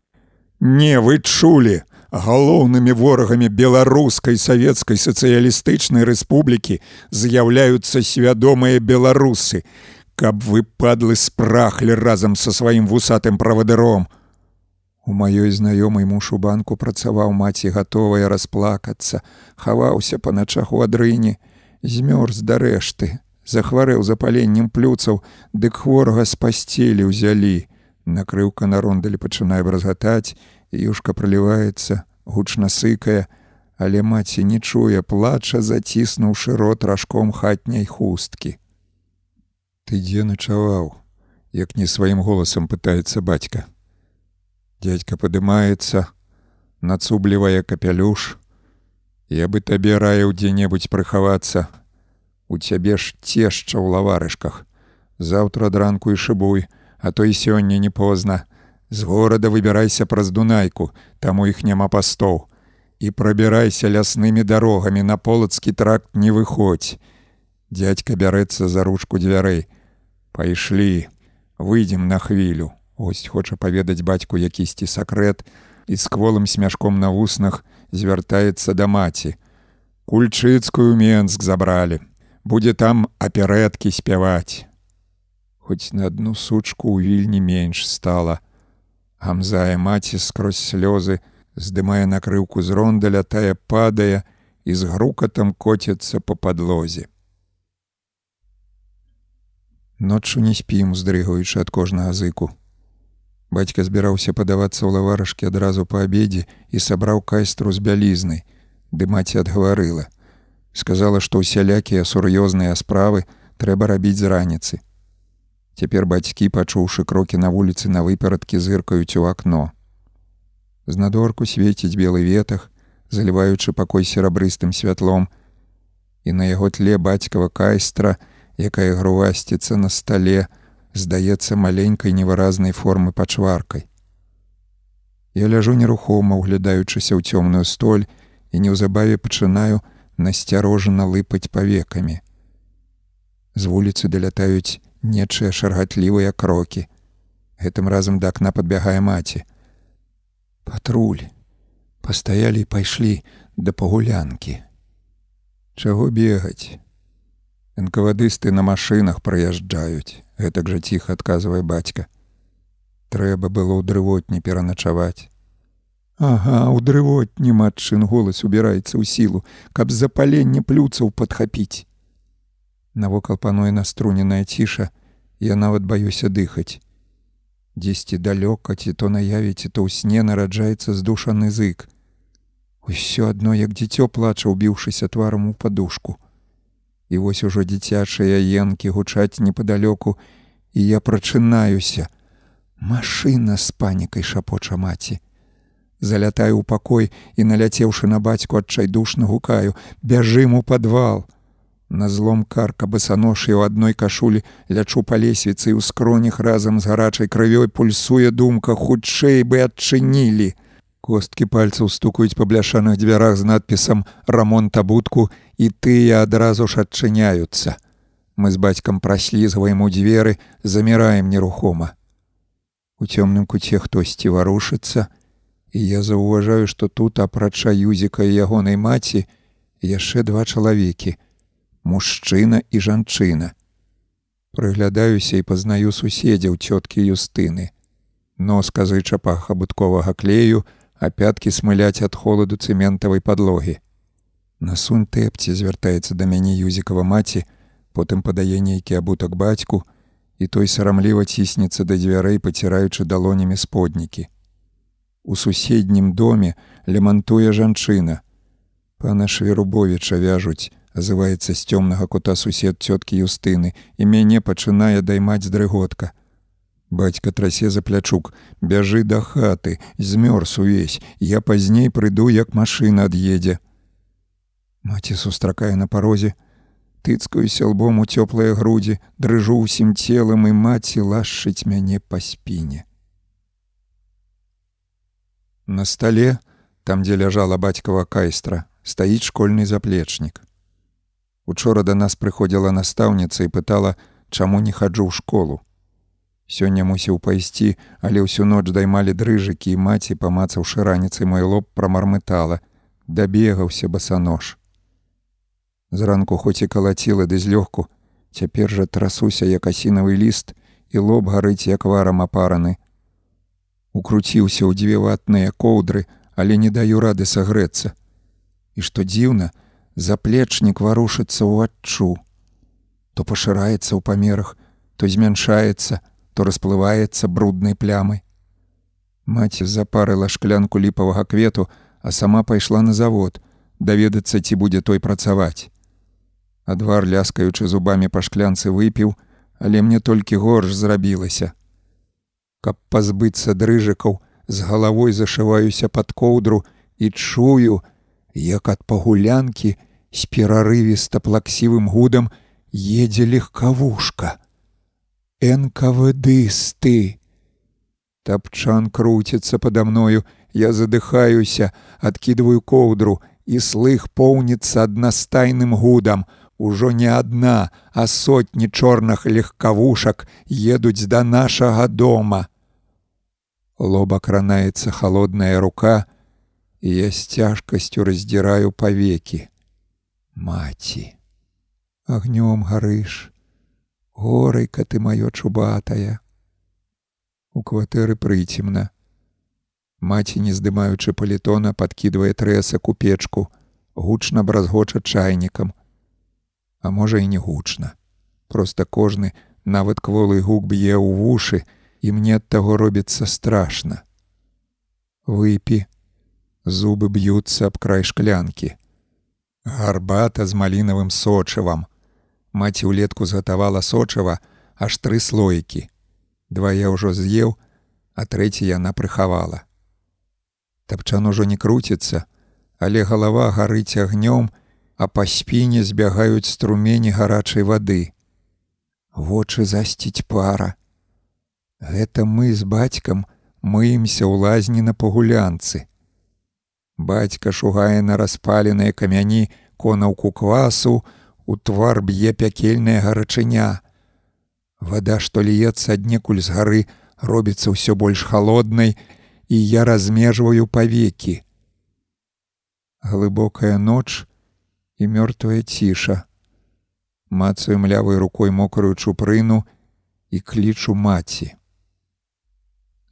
Не вы чулі, галоўнымі ворагамі беларускай савецкай сацыялістычнай рэспублікі з'яўляюцца свядомыя беларусы, каб вы падлы спрахлі разам са сваім вусатым правадыром, У маёй знаёмай муж у банку працаваў маці гатовая расплакацца, хаваўся па начах у адрыне, змёрз да рэшты, захварэў запаленнем плюцаў, дык хворага з пасцелі ўзялі. Накрыўка на рондалі пачынае бразгатаць, юшка праліваецца, гучна сыкае, але маці не чуе, плача, заціснуўшы рот ражком хатняй хусткі. Ты дзе начаваў, як не сваім голасам пытаецца бацька. Дядька падымаецца, нацублівае капялюш. Я бы табе раіў дзе-небудзь прыхавацца. У цябе ж цешча ў лаварышках. Заўтра дранку і шыбуй, а то і сёння не позна. З горада выбірайся праз дунайку, там у іх няма пастоў. І прабірайся ляснымі дарогамі на полацкі тракт не выходзь. Дядька бярэцца за ручку дзвярэй. Пайшлі, выйдзем на хвілю. Ось хоча паведаць бацьку якісьці сакрэт і з кволым смяшком на вуснах звяртаецца да маці. Кульчыцкую Менск забралі. Будзе там аперэткі спяваць. Хоць на адну сучку ў вільні менш стала. Гамзае маці скрозь слёзы, здымае накрыўку з рондаля, тая падае і з грукатам коціцца па падлозе. Ноччу не спім, уздрыгаючы ад кожнага зыку. Бацька збіраўся падавацца ў лаварашкі адразу па абедзе і сабраў кайстру з бялізнай, ды маці адгаварыла. Сказала, што ўсялякія сур'ёзныя справы трэба рабіць з раніцы. Цяпер бацькі, пачуўшы крокі на вуліцы на выперадкі зыркаюць у акно. Знадорку свеціць белы ветах, заліваючы пакой серабрыстым святлом, і на яго тле бацькава кайстра, якая грувасціцца на стале, здаецца маленькай невыразнай формы пачваркай. Я ляжу нерухома, углядаючыся ў цёмную столь і неўзабаве пачынаю насцярожана лыпаць павекамі. З вуліцы далятаюць нечыя шаргатлівыя крокі. Гэтым разам да акна падбягае маці. Патруль, пастаялі і пайшлі да пагулянкі. Чаго бегаць? Энкавадысты на машынах праязджаюць гэтак жа ціха адказвае бацька. Трэба было ў дрывотні пераначаваць. Ага, у дрывотні матчын голас убіраецца ў сілу, каб запаленне плюцаў падхапіць. Навокал пануе наструненая ціша, я нават баюся дыхаць. Дзесьці далёка ці то наявіце, то ў сне нараджаецца здушаны зык. Усё адно як дзіцё плача, убіўшыся тварам у падушку. І вось ужо дзіцячыя енкі гучаць непадалёку, і я прачынаюся. Машына з панікай шапоча маці. Залятаю ў пакой і наляцеўшы на бацьку адчайдушна гукаю, бяжым у падвал. На злом карка басаношы ў адной кашулі лячу па лесвіцы ў скронях разам з гарачай крывёй пульсуе думка хутчэй бы адчынілі. Косткі пальцаў стукаюць па бляшаных дзвярах з надпісам рамонт абутку і тыя адразу ж адчыняюцца. Мы з бацькам праслізваем у дзверы, заміраем нерухома. У цёмным куце хтосьці варушыцца, і я заўважаю, што тут апрача юзіка ягонай маці яшчэ два чалавекі мужчына і жанчына. Прыглядаюся і пазнаю суседзяў цёткі юстыны. Нос казыча пах абутковага клею а пяткі смыляць ад холаду цэментавай падлогі. Насунь тэпці звяртаецца да мяне юзікава маці потым падае нейкі абутак бацьку і той сарамліва ціснецца да дзвярэй паціраючы далонямі споднікі. У суседнім доме лямантуе жанчына. Пана шверубовіча вяжуць азываецца з цёмнага кута сусед цёткі юстыны і мяне пачынае даймаць дрыготка. Бацька трасе за плячук бяжы да хаты змёрз увесь я пазней прыйду як машына ад'едзе маці сустракае на парозе тыцкаюся лбом у цёплыя грудзі дрыжу ўсім целам і маці лашчыць мяне па спіне на стале там дзе ляжала бацькава кайстра стаіць школьны заплечнік. Учора да нас прыходзіла настаўніца і пытала, чаму не хаджу ў школу. Сёння мусіў пайсці, але ўсю ноч даймалі дрыжыкі і маці, памацаўшы раніцай мой лоб прамармытала, дабегаўся басанож. Зранку хоць і калаціла ды злёгку, цяпер жа трасуся як асінавы ліст і лоб гарыць як варам апараны. Укруціўся ў дзве ватныя коўдры, але не даю рады сагрэцца і што дзіўна, заплечнік варушыцца ў адчу. То пашыраецца ў памерах, то змяншаецца, то расплываецца бруднай плямай. Маці запарыла шклянку ліпавага квету, а сама пайшла на завод, даведацца, ці будзе той працаваць. Адвар ляскаючы зубамі па шклянцы выпіў, але мне толькі горш зрабілася. Каб пазбыцца дрыжыкаў, з галавой зашываюся пад коўдру і чую, як ад пагулянкі з перарывіста плаксівым гудам едзе легкавушка. Энкавыдысты. Тапчан круціцца пада мною, я задыхаюся, адкідваю коўдру, і слых поўніцца аднастайным гудам. Ужо не адна, а сотні чорных легкавушак едуць да нашага дома. Лоба кранаецца холодная рука, і я з цяжкасцю раздзіраю павекі. Маці, Агнём гарыш, Горайка ты маё чубатая. У кватэры прыцемна. Маці, не здымаючы палітона, падкідвае трэсак у печку, гучна бразгоча чайнікам. А можа і не гучна. Проста кожны, нават кволы гук б'е ў вушы, і мне ад таго робіцца страшна. Выпі, зубы б'юцца аб край шклянкі. Гарбата з малінавым сочывам. Маці ўлетку згатавала сочыва аж тры слоікі. Два я ўжо з'еў, а трэці яна прыхавала. Тапчан ужо не круціцца, але галава гарыць агнём, а па спіне збягаюць струмені гарачай вады. Вочы засціць пара. Гэта мы з бацькам мыемся ў лазні на пагулянцы. Бацька шугае на распаленыя камяні конаўку квасу, у твар б'е пякельная гарачыня. Вада, што льецца аднекуль з гары, робіцца ўсё больш холоднай, і я размежваю павекі. Глыбокая ноч і мёртвая ціша. Мацаю млявай рукой мокрую чупрыну і клічу маці.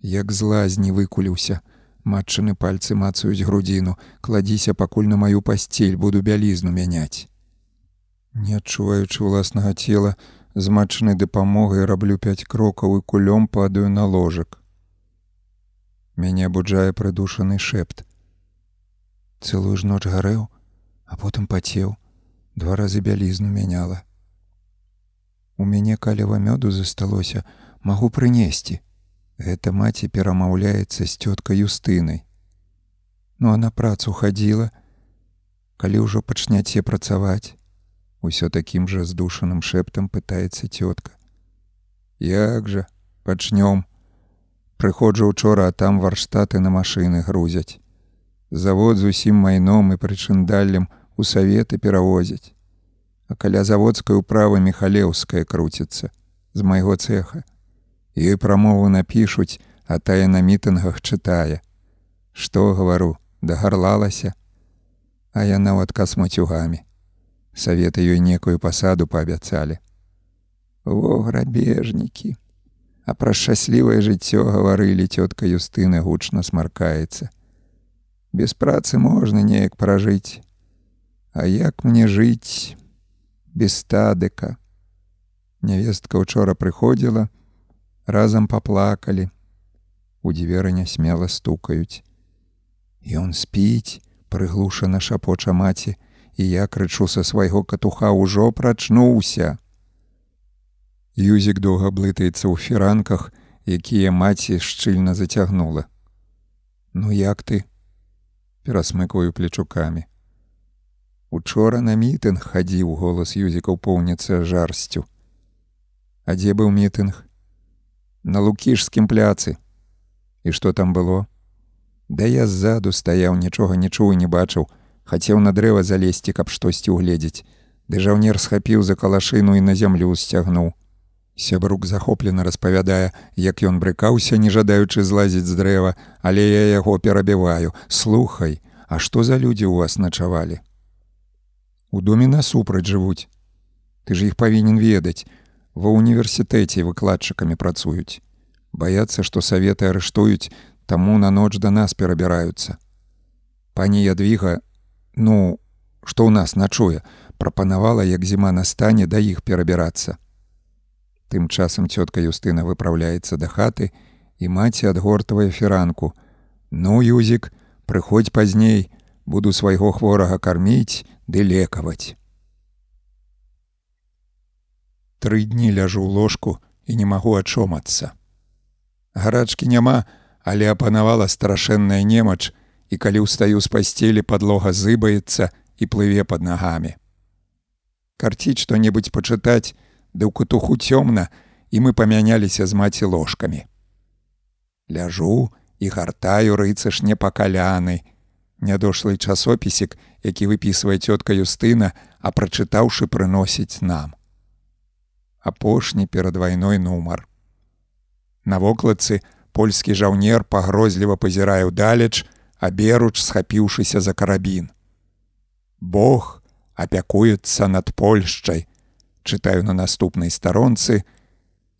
Як злазні выкуліўся, матчыны пальцы мацаюць грудзіну. Кладзіся пакуль на маю пасцель буду бялізну мяняць не адчуваючы ўласнага цела з матчынай дапамогай раблю пяць крокаў і кулём падаю на ложак. Мяне абуджае прыдушаны шэпт. Цэлую ж ноч гарэў а потым пацеў. Два разы бялізну мяняла. У мяне калева мёду засталося магу прынесці Гэта маці перамаўляецца з цёткай юстынай. Ну а на працу хадзіла, калі ўжо пачняце працаваць, усё такім жа здушаным шэптам пытаецца цётка. Як жа пачнём. Прыходжу учора, а там варштаты на машыны грузяць. Завод з усім майном і прычындаллем у саветы перавозяць. А каля заводскай управы михалеўская круціцца з майго цеха. Ёй прамову напішуць, а тая на мітынгах чытае. Што гавару, дагарлалася. А яна ў адказ мацюгамі. Саветы ёй некую пасаду паабяцалі. Во грабежнікі. А пра шчаслівае жыццё гаварылі цётка Юстына гучна смаркаецца. Без працы можна неяк пражыць. А як мне жыць без стадыка? Нявестка учора прыходзіла, разам паплакалі. У дзверы нясмела стукаюць. Ён спіць, прыглушана шапоча маці, і я крычу са свайго катуха ўжо прачнуўся. Юзік доўга блытаецца ў фіранках, якія маці шчыльна зацягнула. Ну як ты? перасмыкаю плечукамі. Учора на мітынг хадзіў голас юзікаў поўніцца жарсцю. А дзе быў мітынг? На лукішскім пляцы. І што там было? Да я ззаду стаяў, нічога не чуў і не бачыў, хацеў на дрэва залезці, каб штосьці ўгледзець. Ды жаўнер схапіў за калашыну і на зямлю сцягнуў. Сябрук захоплена распавядае, як ён брыкаўся, не жадаючы злазіць з дрэва, але я яго перабіваю. Слухай, А што за людзі ў вас начавалі? У доме насупраць жывуць. Ты ж іх павінен ведаць. Ва ўніверсітэце выкладчыкамі працуюць. Баяцца, што саветы арыштуюць, таму на ноч да нас перабіраюцца. Пані Ядвіга, ну, што ў нас начуе, прапанавала, як зіма настане да іх перабірацца. Тым часам цётка Юстына выпраўляецца да хаты і маці адгортавае фіранку. Ну, Юзік, прыходзь пазней, буду свайго хворага карміць ды лекаваць. Тры дні ляжу ў ложку і не магу ачомацца. Гарачкі няма, але апанавала страшэнная немач, і калі ўстаю з пасцелі падлога зыбаецца і плыве пад нагамі. Карціць што-небудзь пачытаць, ды ў кутуху цёмна, і мы памяняліся з маці ложкамі. Ляжу і гартаю рыцаш непакаляны, нядошлый часопісік, які выпісвае цётка Юстына, а прачытаўшы прыносіць нам. Апошні перад вайной нумар. На вокладцы польскі жаўнер пагрозліва пазірае ўдалеч, а беруч схапіўшыся за карабін. Бог апякуецца над Польшчай, чытаю на наступнай старонцы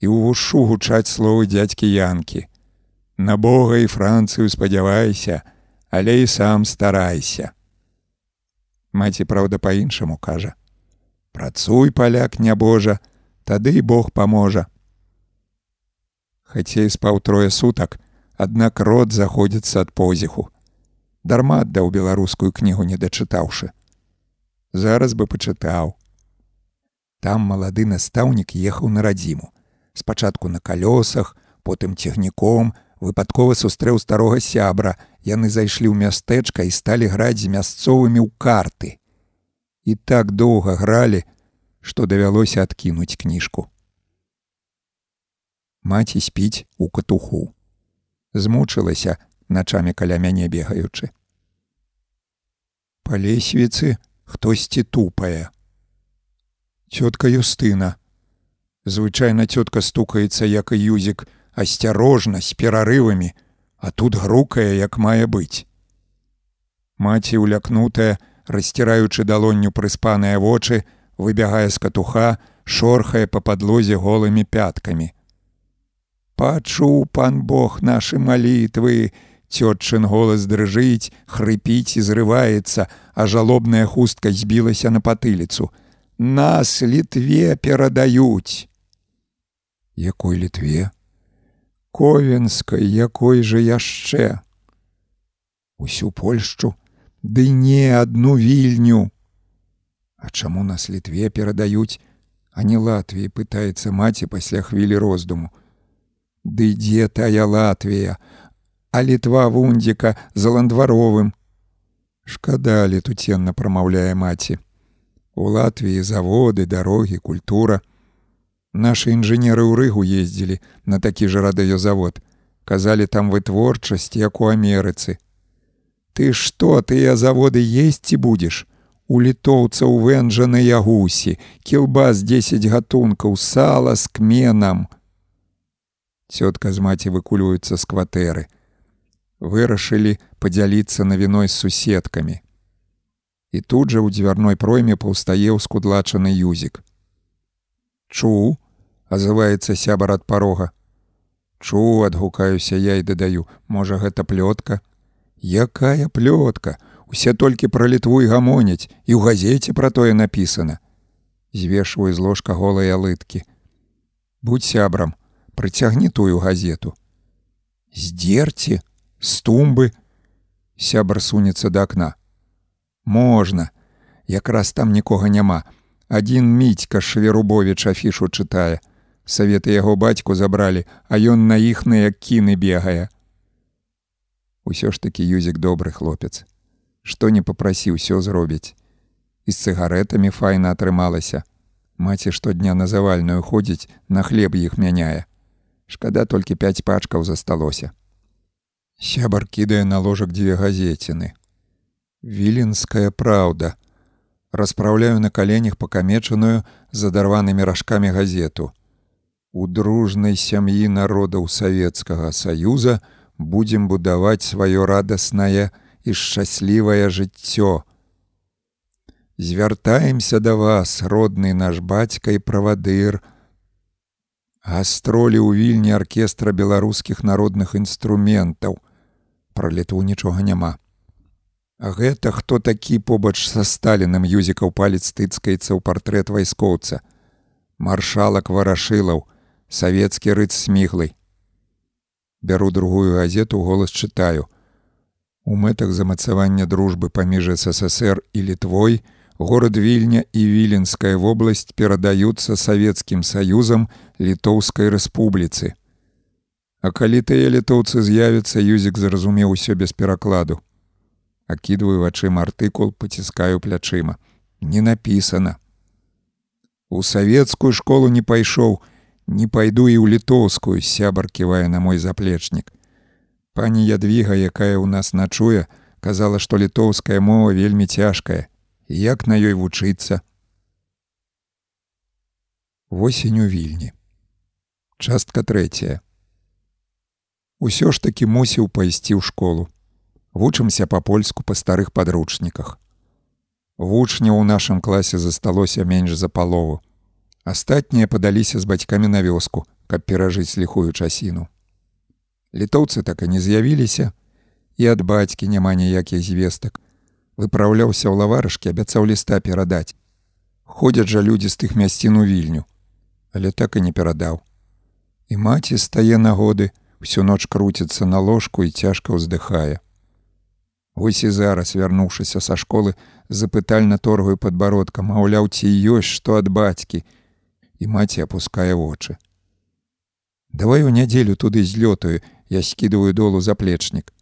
і ў вушу гучаць словы дзядзькі янкі. На Бога і Францыю спадзявайся, але і сам старайся. Маці праўда па-іншаму кажа: Працуй паляк нябожа, тады і Бог паможа. Хацей спаў трое сутак, аднак род заходзіцца ад позіху. Дарма аддаў беларускую кнігу не дачытаўшы. Зараз бы пачытаў. Там малады настаўнік ехаў на радзіму. Спачатку на калёсах, потым цягніком, выпадкова сустрэў старога сябра, яны зайшлі ў мястэчка і сталі граць з мясцовымі ў карты. І так доўга гралі, што давялося адкінуць кніжку. Маці спіць у катуху. Змучылася начамі каля мяне бегаючы. Па лесвіцы хтосьці тупае цётка Юстына. Звычайна цётка стукаецца, як і юзік, асцярожна з перарывамі, а тут грукае, як мае быць. Маці улякнутая, расціраючы далонню прыспаныя вочы, выбягае з катуха, шорхае па падлозе голымі пяткамі. Пачуў пан Бог нашы малітвы, Цётчын голас дрыжыць, хрыпіць і зрываецца, а жалобная хустка збілася на патыліцу. Нас літве перадаюць! Якой літве? Ковенскай якой жа яшчэ? Усю польшчу? Ды не адну вільню а чаму нас літве перадаюць а не латвіі пытаецца маці пасля хвілі роздуму ды дзе тая латвія а літва вундзіка за ландваровым шкада летуценна прамаўляе маці У Латвіі заводы, дарогі, культура. Нашы інжынеры ў рыгу ездзілі на такі ж радыёзавод. Казалі там вытворчасць, як у Амерыцы. Ты што, тыя заводы есці будзеш? У літоўца ў вэнжаныя гусі, кілба з 10 гатункаў, сала з кменам. Цётка з маці выкульваюцца з кватэры. Вырашылі падзяліцца навіной з суседкамі. І тут жа ў дзвярной пройме паўстае ўскудлачаны юзік. Чу, азываецца сябар ад парога. Чу, адгукаюся я і дадаю, можа гэта плётка. Якая плётка, Усе толькі пра літву і гамоняць і ў газеце пра тое напісана. Звешваю з ложка голыя лыткі. Будь сябрам, прыцягні тую газету. Здзерці, стумбы, сябар сунецца да акна. Можна, якраз там нікога няма. Адзін міцька шверубовіч афішу чытае. Саветы яго бацьку забралі, а ён на іхныя кіны бегае. Усё ж такі юзік добры хлопец што не папрасі ўсё зробіць. І з цыгаретамі файна атрымалася. Маці штодня на завальную ходзіць, на хлеб іх мяняе. Шкада толькі пяць пачкаў засталося. Сябар кідае на ложак дзве газеціны. Віленская праўда. Распраўляю на каленях пакамечаную задарванымі ражкамі газету. У дружнай сям'і народаў Савецкага Саюза будзем будаваць сваё радаснае, і шчаслівае жыццё. Звяртаемся да вас, родны наш бацька і правадыр. Гастролі ў вільні аркестра беларускіх народных інструментаў. Пра літву нічога няма. А гэта хто такі побач са сталіным юзікаў палец тыцкаецца ў партрэт вайскоўца. Маршалак варашылаў, савецкі рыц сміглый. Бяру другую газету голас чытаю. У мэтах замацавання дружбы паміж ССР і літвой горад вільня і віленская вобласць перадаюцца савецкім саюзам літоўскай рэспубліцы. А калі тыя літоўцы з'явяцца юзік зразумеў усё без перакладу. Акідваю вачыма артыкул, паціскаю плячыма. Не напісана. У савецкую школу не пайшоў, не пайду і ў літоўскую сябар ківае на мой заплечнік. Пані ядвіга, якая ў нас начуе, казала, што літоўская мова вельмі цяжкая, як на ёй вучыцца. Восень у вільні. Частка трэцяя. Усё ж такі мусіў пайсці ў школу. Вучымся па-польску па старых падручніках. Вучняў у нашым класе засталося менш за палову. Астатнія падаліся з бацькамі на вёску, каб перажыць ліхую часіну. Літоўцы так і не з'явіліся, і ад бацькі няма ніякіх звестак. Выпраўляўся ў лаварышкі, абяцаў ліста перадаць. Ходзяць жа людзі з тых мясцін у вільню, але так і не перадаў. І маці стае нагоды, всю ноч круціцца на ложку і цяжка ўздыхае. Вось і зараз, вярнуўшыся са школы, запытальна торгаю падбародка, маўляў, ці ёсць што ад бацькі, і маці апускае вочы. Давай у нядзелю туды злётаю, я скідываю долу заплечнік.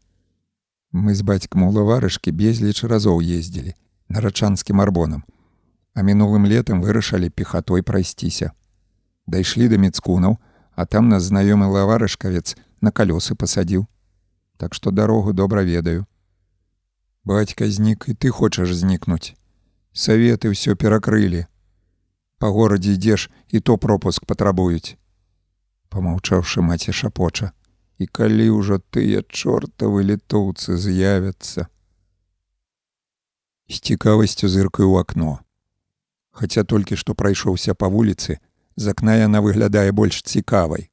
Мы з бацькам у лаварышкі безліч разоў ездзілі нарачанскім арбонам, а мінулым летам вырашалі пехатой прайсціся. Дайшлі да мецкунаў, а там нас знаёмы лаварышкавец на калёсы пасадзіў. Так што дарогу добра ведаю. Бацька знік і ты хочаш знікнуць. Саветы ўсё перакрылі. Па горадзе ідзеш і то пропуск патрабуюць. Памаўчаўшы маці шапоча і калі ўжо тыя чортавы літоўцы з'явяцца. З цікавасцю зыркаю ў акно. Хаця толькі што прайшоўся па вуліцы, з акна яна выглядае больш цікавай.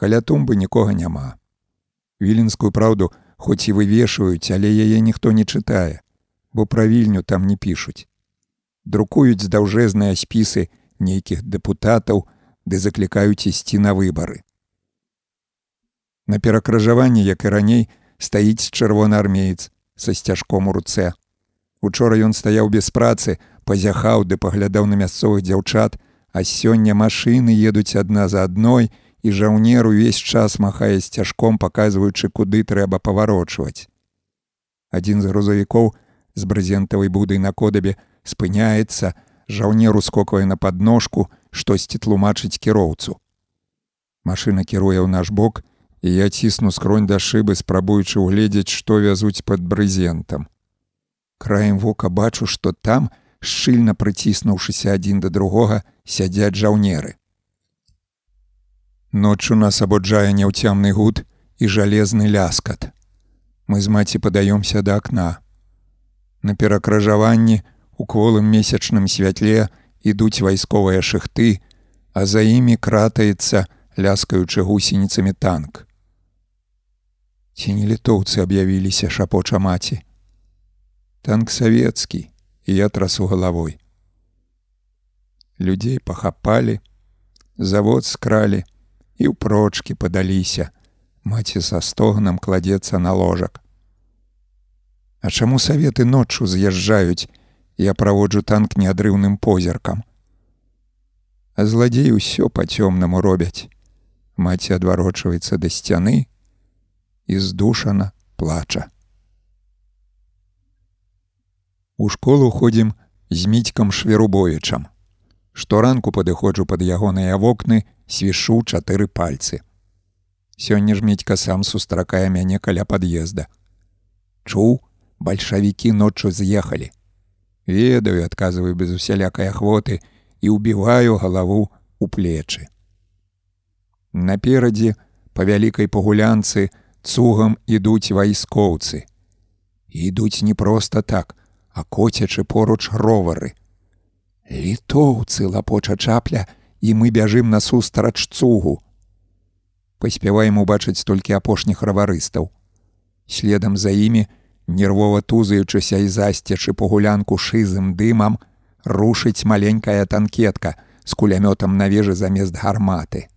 Каля тумбы нікога няма. Віленскую праўду хоць і вывешваюць, але яе ніхто не чытае, бо пра вільню там не пішуць. Друкуюць даўжэзныя спісы нейкіх дэпутатаў, ды заклікаюць ісці на выбары. На перакрыжаванні, як і раней, стаіць чырвонаармеец са сцяжком у руцэ. Учора ён стаяў без працы, пазяхаў ды паглядаў на мясцовых дзяўчат, а сёння машыны едуць адна за адной, і жаўнер увесь час махае сцяжком, паказваючы, куды трэба паварочваць. Адзін з грузавікоў з брызентавай будай на кодабе спыняецца, жаўнер ускоквае на падножку, штосьці тлумачыць кіроўцу. Машына кіруе ў наш бок, я цісну скронь да шыбы, спрабуючы ўгледзець, што вязуць пад брызентам. Краем вока бачу, што там, шчыльна прыціснуўшыся адзін да другога, сядзяць жаўнеры. Ноччу нас абуджае няўцямны гуд і жалезны ляскат. Мы з маці падаёмся да акна. На перакрыжаванні у кволым месячным святле ідуць вайсковыя шыхты, а за імі кратаецца, ляскаючы гусеніцамі танк. Ці не літоўцы аб'явіліся шапоча маці. Танк савецкі, і я трасу галавой. Людзей пахапалі, завод скралі і ўпрочкі падаліся. Маці са стогнам кладзецца на ложак. А чаму саветы ноччу з'язджаюць, я праводжу танк неадрыўным позіркам. А зладзей усё па-цёмнаму робяць. Маці адварочваецца да сцяны і здушана плача. У школу ходзім з міцькам шверубовічам. Шторанку падыходжу пад ягоныя вокны, свішу чатыры пальцы. Сёння ж міцька сам сустракае мяне каля пад'езда. Чуў, бальшавікі ноччу з'ехалі. Ведаю, адказваю без усялякай ахвоты і ўбіваю галаву у плечы. Наперадзе па вялікай пагулянцы цугам ідуць вайскоўцы. Ідуць не проста так, а коцячы поруч ровары. Літоўцы лапоча чапля, і мы бяжым насустрач цугу. Паспяваем убачыць толькі апошніх раварыстаў. Следам за імі, нервова тузаючыся і засцячы пагулянку шызым дымам, рушыць маленькая танкетка з кулямётам на вежы замест гарматы.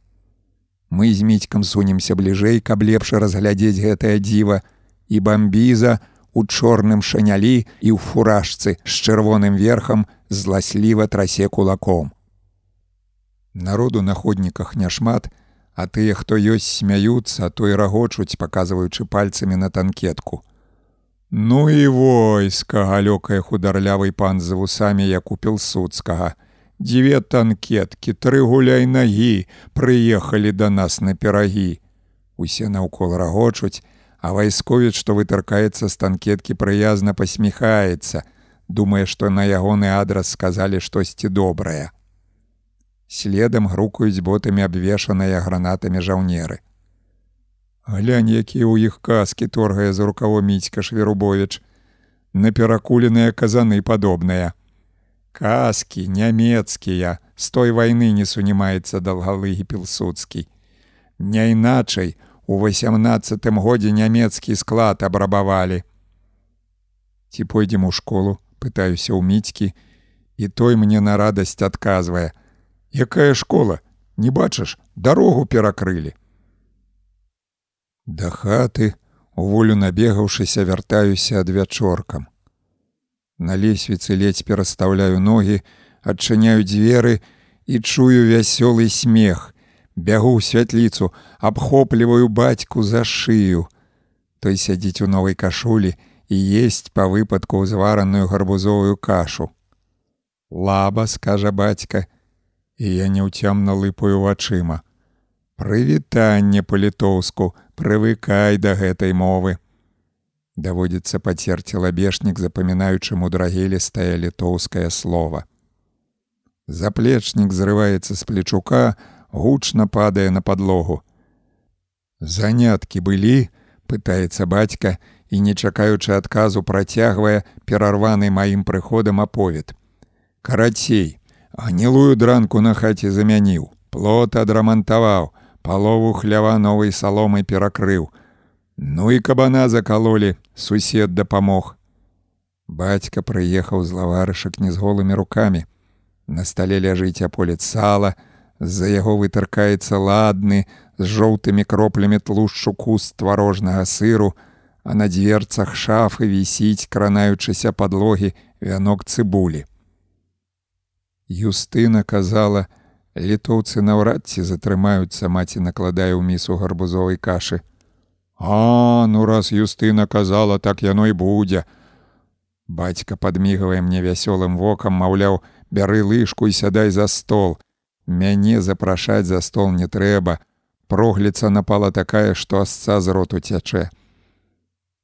Мы з міцькам сунемся бліжэй, каб лепш разглядзець гэтае дзіва, і бамбіза, у чорным шанялі і ў фуражцы з чырвоным верхам зласліва трасе кулаком. Народу на ходніках няшмат, а тыя, хто ёсць смяюцца, то і рагочуць, паказваючы пальцамі на танкетку. Ну і войска галёкае хударлявый пан за вусамі як у пілсудскага. Дзве танкеткі, тры гуляй нагі прыехалі да нас на перагі. Усе наўкол рагочуць, а вайсковец, што вытаркаецца з танкеткі прыязна пасміхаецца, думае, што на ягоны адрас сказалі штосьці добрае. Следам грукаюць ботамі абвешаныя гранатамі жаўнеры. Глянь, якія ў іх каскі торгае за рукаво міцька шверубович, на перакуленыя казаны падобныя. Каскі нямецкія, з той вайны не сунімаецца далгалыгі пілсудскі. Не іначай, У восемнадцатым годзе нямецкі склад абрабавалі. Ці пойдзем у школу, пытаюся ў міцькі, і той мне на радасць адказвае: « Якая школа, не бачыш, дарогу перакрылі. Да хаты, у волю набегаўшыся вяртаюся адвячоркам. На лесвіцы ледзь перастаўляю ногі, адчыняю дзверы і чую вясёлы смех, бягу ў святліцу, абхопліваю бацьку за шыю. Той сядзіць у новай кашулі і есть па выпадку ўзвараную гарбузовую кашу. Лаба, скажа бацька, і я неўцямна лыпаю вачыма. Прывітанне па-літоўску, прывыкай да гэтай мовы. Даводзіцца пацерці лабешнік, запамінаючы мудрагелістае літоўскае слова. Заплечнік зрываецца з плечука, гучна падае на падлогу. Заняткі былі, пытаецца бацька і, не чакаючы адказу, працягвае перарваны маім прыходам аповед. Карацей, гнілую дранку на хаце замяніў, плот адрамантаваў, палову хлява новай саломай перакрыў. Ну і кабана закалолі, сусед дапамог. Бацька прыехаў з лаварышак не з голымі рукамі. На стале ляжыць аполец сала, з-за яго вытаркаецца ладны з жоўтымі кроплямі тлушчу куст тварожнага сыру, а на дзверцах шафы вісіць, кранаючыся падлогі вянок цыбулі. Юстына казала, літоўцы наўрад ці затрымаюцца маці накладае ў місу гарбузовай кашы. А ну раз Юстына казала, так яно і будзе. Бацька падмігвае мне вясёлым вокам, маўляў, бяры лыжку і сядай за стол. Мяне запрашаць за стол не трэба. Прогліца напала такая, што асца з роту цячэ.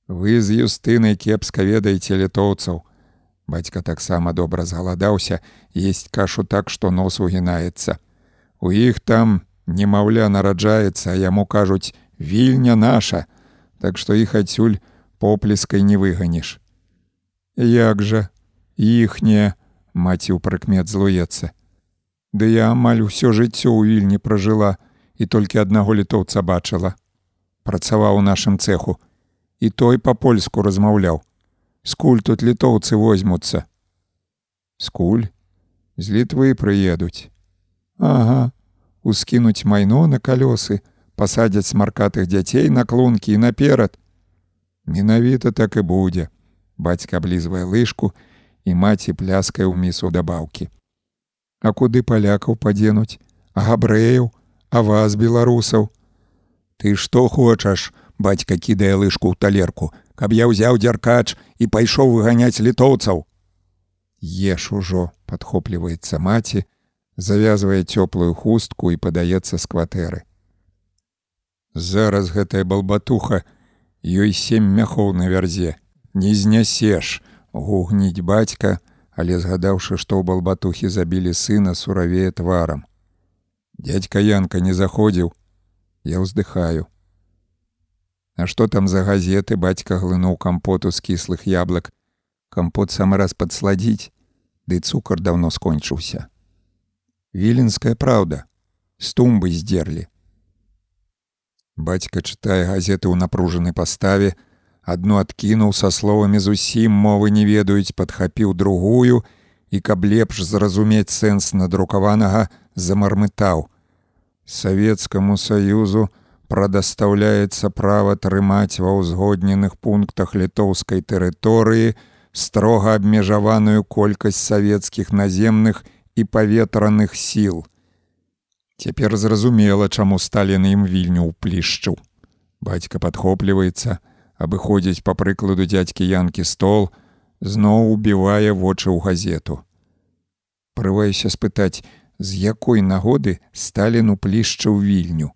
Вы з юстынай кепска ведаеце літоўцаў. Бацька таксама добра згаладаўся, есть кашу так, што нос угінаецца. У іх там немаўля нараджаецца, а яму кажуць: вільня наша, так што іх адсюль поплескай не выганіш. Як жа іхняе маці ў прыкмет злуецца. Ды я амаль усё жыццё ў вільні пражыла і толькі аднаго літоўца бачыла. Працаваў у нашым цеху і той па-польску размаўляў. Скуль тут літоўцы возьмуцца. Скуль з літвы прыедуць. Ага, ускінуць майно на калёсы, пасадзяць смаркатых дзяцей на клункі і наперад. Менавіта так і будзе. Бацька аблізвае лыжку і маці пляскае ў місу дабаўкі. А куды палякаў падзенуць, а габрэяў, а вас беларусаў. Ты што хочаш, бацька кідае лыжку ў талерку, каб я ўзяў дзяркач і пайшоў выганяць літоўцаў. Еш ужо, падхопліваецца маці, завязвае цёплую хустку і падаецца з кватэры. Зараз гэтая балбатуха ёй сем мяхоў на вярзе, не знясеш, гугніць бацька, але згадаўшы, што ў балбатухі забілі сына суравее тварам. Дядька Янка не заходзіў, я ўздыхаю. А што там за газеты бацька глынуў кампоту з кіслых яблык. Кампот сам раз падсладзіць, ды цукар даўно скончыўся. Віленская праўда, з тумбы здзерлі. Бацька чытае газеты ў напружанай паставе, адну адкінуў са словамі зусім мовы не ведаюць, падхапіў другую і каб лепш зразумець сэнс надрукаванага замармытаў. Савецкаму саюзу прадастаўляецца права трымаць ва ўзгодненых пунктах літоўскай тэрыторыі строга абмежаваную колькасць савецкіх наземных і паветраных сіл. Цяпер зразумела, чаму Сталін ім вільню ўплішчыў. Бацька падхопліваецца, абыходзіць па прыкладу дзядзькі янкі стол, зноў убівае вочы ў газету. Прываюся спытаць, з якой нагоды Сталіну плішчыў вільню.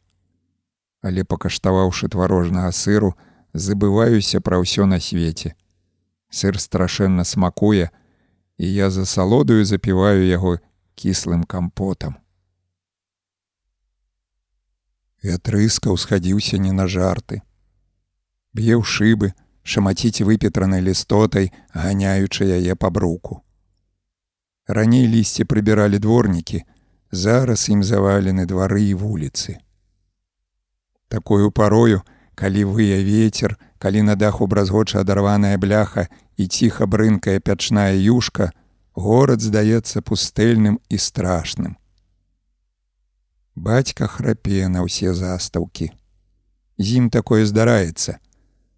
Але пакаштаваўшы тварожнага сыру, забываюся пра ўсё на свеце. Сыр страшэнна смакуе, і я за салодаю запіваю яго кіслым кампотам. Вятрыска ўсхадзіўся не на жарты б'е ў шыбы, шамаціць выпетранай лістотай, ганяючы яе па бруку. Раней лісце прыбіралі дворнікі, зараз ім завалены двары і вуліцы. Такою парою, калі вые ветер, калі на даху бразгоча адарваная бляха і ціха брынкая пячная юшка, горад здаецца пустэльным і страшным. Бацька храпе на ўсе застаўкі. З ім такое здараецца,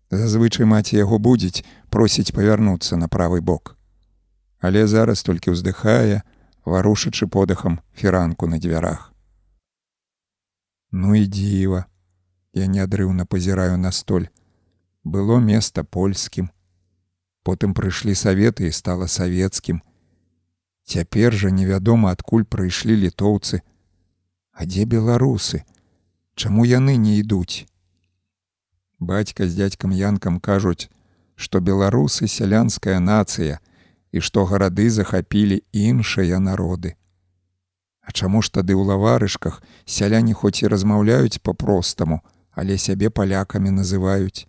Зазвычай маці яго будзець, просіць павярнуцца на правы бок. Але зараз толькі ўздыхае, варушачы подыхам фіранку на дзвярах. Ну і дзіва, я неадрыўна пазіраю на столь. Было места польскім. Потым прыйшлі саветы і стала савецкім. Цяпер жа невядома, адкуль прыйшлі літоўцы. А дзе беларусы? Чаму яны не ідуць? Бацька з дядькам янкам кажуць, што беларусы сялянская нацыя і што гарады захапілі іншыя народы. А чаму ж тады ў лаварышках сяляне хоць і размаўляюць па-простаму, але сябе палякамі называюць.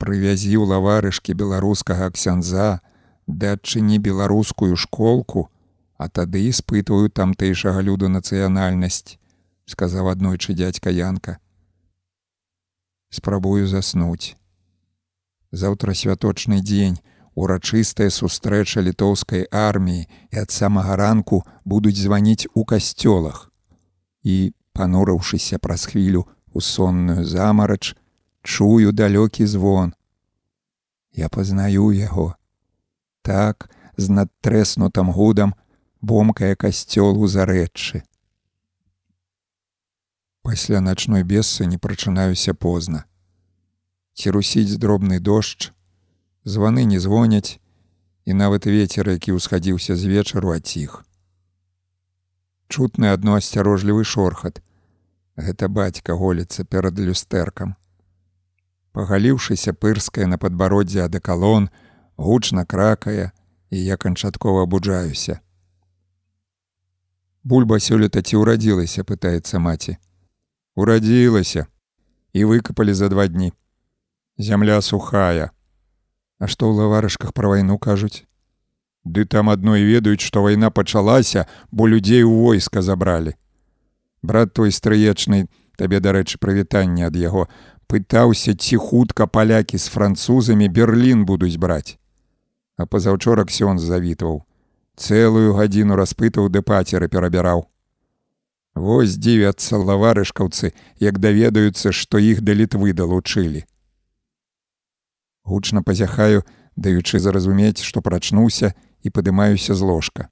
Прывязі ў лаварышкі беларускага ксяндза, ды адчыні беларускую школку, а тады испытваю тамтэйшага люду нацыянальнасць, сказаў аднойчы дядька янка спрабую заснуць. Заўтра святочны дзень, урачыстая сустрэча літоўскай арміі і ад самага ранку будуць званіць у касцёлах. І, панурыўшыся праз хвілю у сонную замарач, чую далёкі звон. Я пазнаю яго. Так, з надтрэснутым гудам бомкае касцёл у зарэччы. Пасля начной бессы не прачынаюся позна. Ці русіць дробны дождж, званы не звоняць, і нават ветер, які ўсхадзіўся з вечару аціх. Чутны адно асцярожлівы шорхат. Гэта бацька голіцца перад люстэркам. Пагаліўшыся пырская на падбароддзе адакалон, гучна кракае, і я канчаткова абуджаюся. Бульба сёлета ці ўрадзілася, пытаецца маці урадзілася і выкапалі за два дні. Зямля сухая. А што ў лаварышках пра вайну кажуць? Ды там адно і ведаюць, што вайна пачалася, бо людзей у войска забралі. Брат той стрыечны, табе, дарэчы, прывітанне ад яго, пытаўся, ці хутка палякі з французамі Берлін будуць браць. А пазаўчорак сён завітваў. Цэлую гадзіну распытаў ды пацеры перабіраў. Вось дзівяцца лаварышкаўцы, як даведаюцца, што іх да літвы далучылі гучна пазяхаю, даючы зразумець, што прачнуўся і падымаюся з ложка.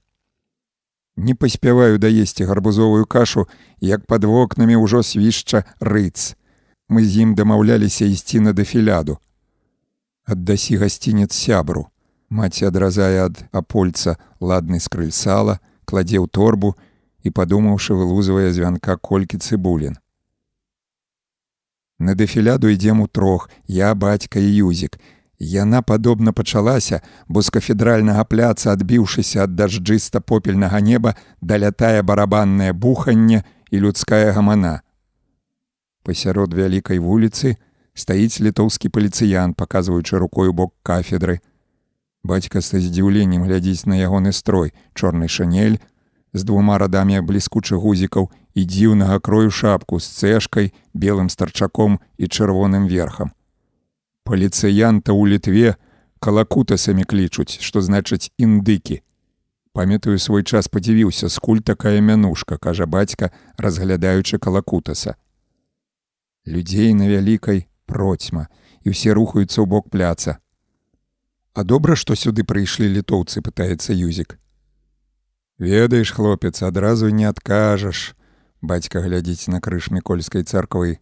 Не паспяваю даесці гарбузовую кашу, як пад вокнамі ўжо свішча рыц. Мы з ім дамаўляліся ісці на дэфіляду. Аддасі гасцінец сябру. Маці адразае ад апольца ладны скрыль сала, кладзе ў торбу і, падумаўшы, вылузвае звянка колькі цыбулін. На дэфіляду ідзем у трох, я бацька і юзік. Яна падобна пачалася, бо з кафедральнага пляца, адбіўшыся ад дажджыста попельнага неба, далятае барабаннае буханне і людская гамана. Пасярод вялікай вуліцы стаіць літоўскі паліцыян, паказваючы рукою бок кафедры. Бацька са здзіўленнем глядзіць на ягоны строй, чорны шанель, з двума радамі бліскучых гузікаў і дзіўнага крою шапку з цэшкай, белым старчаком і чырвоным верхам. Паліцыянта ў літве калакутасамі клічуць, што значыць індыкі. Памятаю свой час падзівіўся, скуль такая мянушка, кажа бацька, разглядаючы калакутаса. Людзей на вялікай процьма і ўсе рухаюцца ў бок пляца. А добра, што сюды прыйшлі літоўцы, пытаецца юзік. Ведаеш, хлопец, адразу не адкажаш. Бацька глядзіць на крыж мікольскай царквы.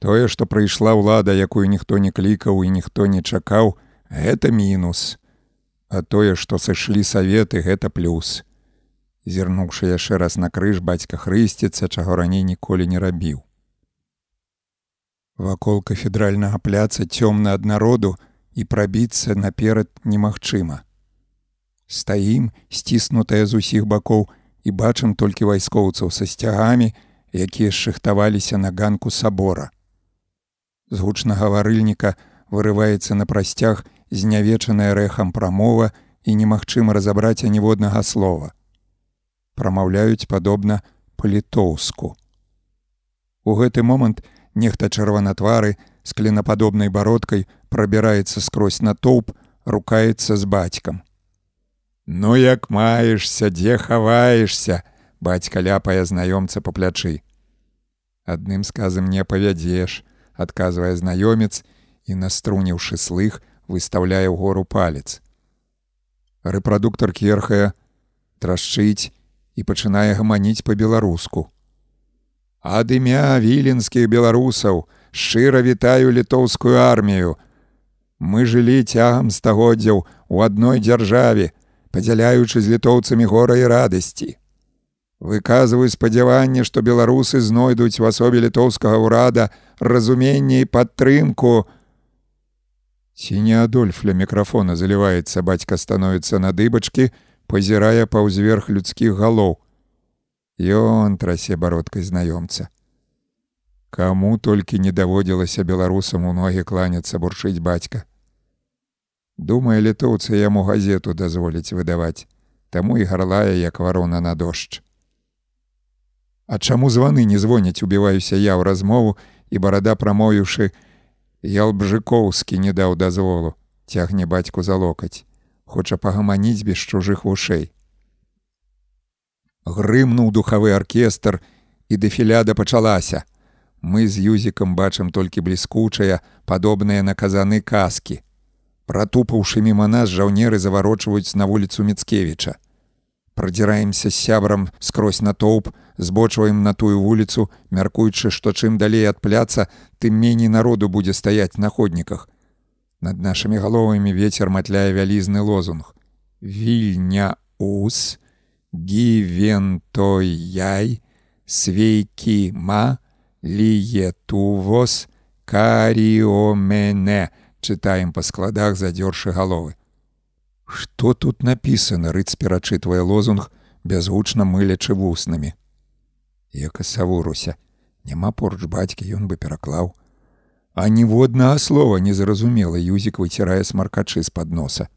Тое, што прыйшла ўлада, якую ніхто не клікаў і ніхто не чакаў, гэта мінус. А тое, што сышлі саветы, гэта плюс. Зірнуўшы яшчэ раз на крыж бацька хрысціцца, чаго раней ніколі не рабіў. Вакол кафедральнага пляца цёмна ад народу і прабіцца наперад немагчыма. Стаім, сціснутая з усіх бакоў і бачым толькі вайскоўцаў са сцягамі, якія шыхтаваліся на ганку сабора. З гучнага варыльніка вырываецца на прасцяг знявечаная рэхам прамова і немагчыма разабраць аніводнага слова. Прамаўляюць падобна па-літоўску. У гэты момант нехта чырванатвары з клінападобнай бародкай прабіраецца скрозь натоўп, рукаецца з бацькам. Ну як маешься, дзе хаваешься, бацька ляпае знаёмца па плячы. Адным сказам не павядзеш, адказвае знаёмец і наструніўшы слых, выстаўляе ў гору палец. Рэпрадуктор керхае, трашчыць і пачынае гаманіць па-беларуску. Ад імя віленскіх беларусаў шчыра вітаю літоўскую армію. Мы жылі цягам стагоддзяў у адной дзяржаве, падзяляючы з літоўцамі гора і радасці. Выказваю спадзяванне, што беларусы знойдуць у асобе літоўскага ўрада разуменне і падтрымку. Ці не адольф ля мікрафона заліваецца, бацька становіцца на дыбачкі, пазірае паўзверх людскіх галоў. Ён трасе бародкай знаёмца. Каму толькі не даводзілася беларусам у ногі кланяцца бурчыць бацька. Думае, літоўцы яму газету дазволіць выдаваць, таму і гарлае як варона на дождж. А чаму званы не звоняць, убіваюся я ў размову і барада прамоюшы, Ялбжыкоўскі не даў дазволу, цягне бацьку за локаць, хоча пагаманіць без чужых вушэй. Грымнуў духавы аркестр і дэфіляда пачалася. Мы з юзікам бачым толькі бліскучыя, падобныя на казаны каскі. Пратупаўшы міма нас жаўнеры заварочваюць на вуліцу Мецкевіча. Прадзіраемся з сябрам скрозь натоўп, збочваем на тую вуліцу, мяркуючы, што чым далей ад пляца, тым меней народу будзе стаяць на ходніках. Над нашымі галовамі вецер матляе вялізны лозунг. Вільня ус, гівентой яй, свейкі ма, ліе тувос, каріомене, чытаем па складах задзёршы галовы. Што тут напісана рыц перачытвае лозунг бязгучна мылячы вуснамі. Яка савуруся, няма поруч бацькі ён бы пераклаў. А ніводнага слова незразумела Юзік выцірае смаркачы з-пад носа.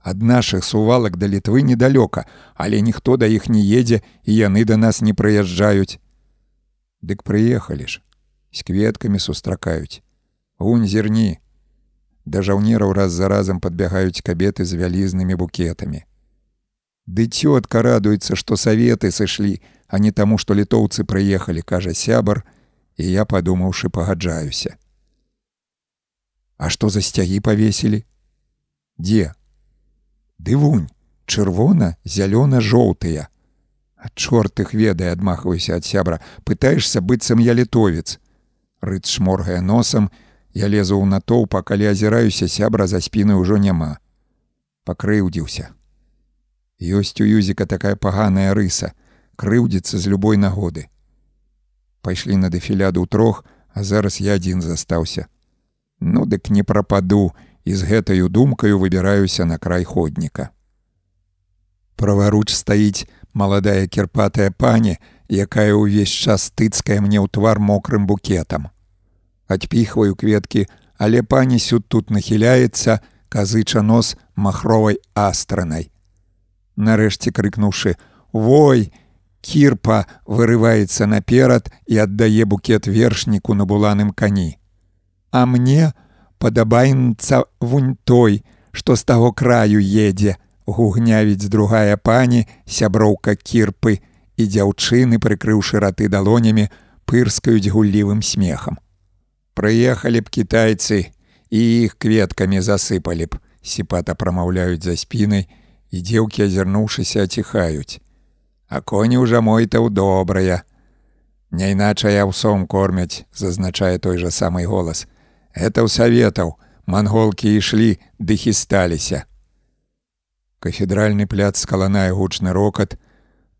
Ад нашых сувалак да літвы недалёка, але ніхто да іх не едзе і яны да нас не прыязджаюць. Дык прыехалі ж, з кветкамі сустракаюць. Унь зерні. Да жаўнераў раз за разам падбягаюць кабеты з вялізнымі букетамі. Ды цётка радуецца, што саветы сышлі, а не таму, што літоўцы прыехалі, кажа сябар, і я падумаўшы пагаджаюся. А што за сцягі павесілі? Дзе? Ды вунь, чырвона, зялёна-жоўтыя. А чорт их ведае, адмахваюся ад сябра, пытаешься быццам я літовец. Рыц шморгае носам, я лезу ў натоўпа, калі азіраюся сябра за спіны ўжо няма. Пакрыўдзіўся. Ёсць у юзіка такая паганая рыса, крыўдзіцца з любой нагоды. Пайшлі на дэфіляду трох, а зараз я адзін застаўся. Ну дык не прападу і з гэтаю думкаю выбіраюся на край ходніка. Праваруч стаіць маладая кірпатая пані, якая ўвесь час тыцкае мне ў твар мокрым букетам. Адпіхваю кветкі, але пані сюд тут нахіляецца, казыча нос махровай астранай. Нарэшце крыкнуўшы: «Вой! Кірпа вырываецца наперад і аддае букет вершніку на буланым кані. А мне падабаецца вунь той, што з таго краю едзе, гугнявіць другая пані, сяброўка кірпы і дзяўчыны, прыкрыўшы раты далонямі, пырскаюць гуллівым смехам. Прыехалі б кітайцы і іх кветкамі засыпалі б, сіпата прамаўляюць за спінай, і дзеўкі, азірнуўшыся, аціхаюць. А коні ўжо мой таў добрая. Няйначай аўсом кормяць, зазначае той жа самы голас. Это ў саветаў, манголкі ішлі ды хісталіся. Кафедральны пляц скаланае гучны рокат,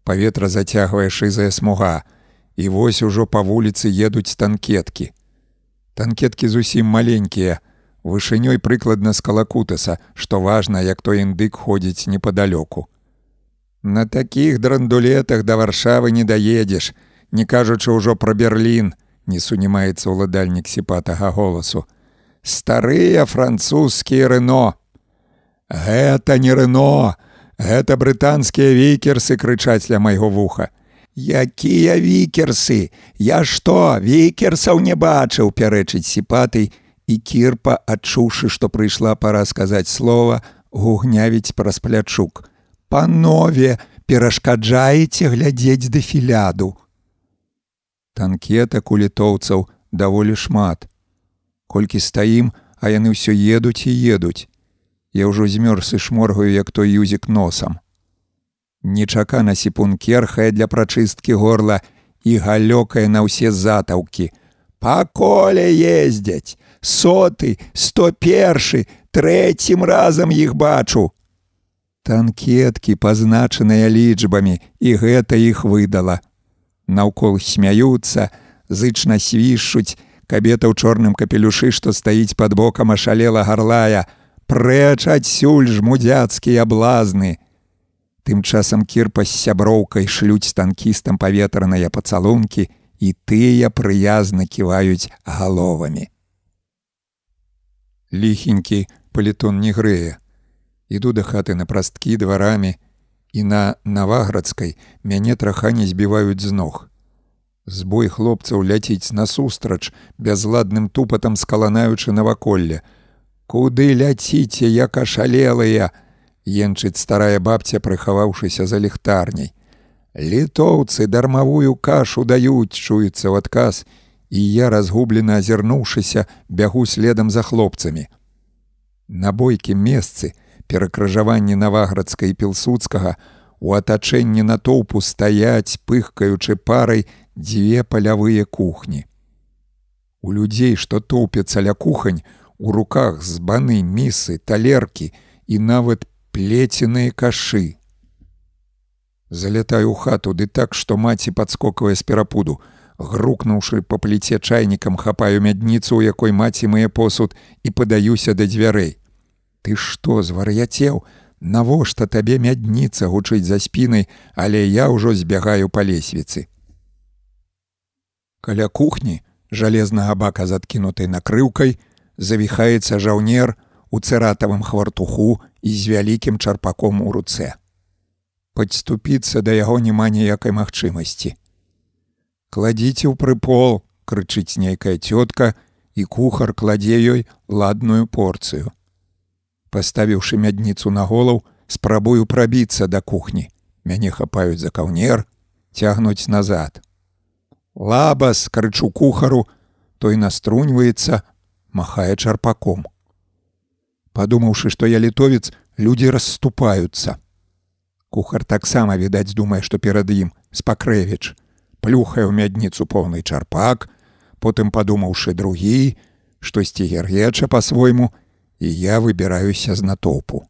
паветра зацягвае шызая смуга, і вось ужо па вуліцы едуць танкеткі. Танкеткі зусім маленькія, вышынёй прыкладна з калакутаса, што важна, як той індык ходзіць непадалёку. На такіх драндулетах да варшавы не даедзеш, не кажучы ўжо пра Берлін, не сунімаецца ўладальнік сіпатага голасу. Старыя французскія рыно, Гэта не рыно, гэта брытанскія вікерсы крычаць ля майго вуха. Якія вікерсы, Я што, вікерсаў не бачыў пярэчыць сіпатай і кірпа, адчуўшы, што прыйшла пара сказаць слова, гугнявіць праз плячук. Панове, перашкаджаеце глядзець дэфіляду. Танкетак у літоўцаў даволі шмат. Колькі стаім, а яны ўсё едуць і едуць. Я ўжо змёрз і шморгаю, як той юзік носам. Нечакана сіпункер хай для прачысткі горла і галёкае на ўсе затаўкі. Па коле ездзяць, соты, сто першы, трэцім разам іх бачу. Танкеткі пазначаныя лічбамі, і гэта іх выдала. Наўкол смяюцца, зычна свішчуць, кабета ў чорным капелюшы, што стаіць пад бокам ашалела гарлая, прэч адсюль жмудзяцкія блазны. Тым часам кірпа з сяброўкай шлюць танкістам паветраныя пацалункі і тыя прыязна ківаюць галовамі. Ліхенькі палітон не грэе. Іду да хаты на прасткі дварамі і на наваградскай мяне траха не збіваюць з ног. Збой хлопцаў ляціць насустрач, бязладным тупатам скаланаючы наваколле, Куды ляціце, як ашалелыя, енчыць старая бабця, прыхаваўшыся за ліхтарняй. Літоўцы дармавую кашу даюць, чуецца ў адказ, і я разгублена азірнуўшыся, бягу следам за хлопцамі. На бойкім месцы, перакрыжаванні наваградска і пілсудскага, у атачэнні натоўпу стаяць, пыхкаючы парай дзве палявыя кухні. У людзей, што тоўпяцца ля кухань, у руках збаны місы, талеркі і нават плеценыя кашы. Залятаю хату ды так, што маці падскоквае з перапуду, грукнуўшы па пліце чайнікам хапаю мядніцу, у якой маці мае посуд і падаюся да дзвярэй. Ты што звар'яцеў, Навошта табе мядніца гучыць за спінай, але я ўжо збягаю па лесвіцы. Каля кухні жалезнага бака з адкінутай накрыўкай завіхаецца жаўнер у цэратавым хвартуху і з вялікім чарпаком у руцэ. Падступіцца да яго няма ніякай магчымасці. Кладзіце ў прыпол, крычыць нейкая цётка, і кухар кладзе ёй ладную порцыю. Паставіўшы мядніцу на голаў, спрабую прабіцца да кухні. Мяне хапаюць за каўнер, цягнуць назад. Лабас, крычу кухару, той наструньваецца, махае чарпаком. Падумаўшы, што я літовец, людзі расступаюцца. Кухар таксама відаць, думае, што перад ім спакрэвіч, плюхае ў мядніцу поўны чарпак, потым падумаўшы другі, штосьці гергеча па-свойму, і я выбіраюся з натопу.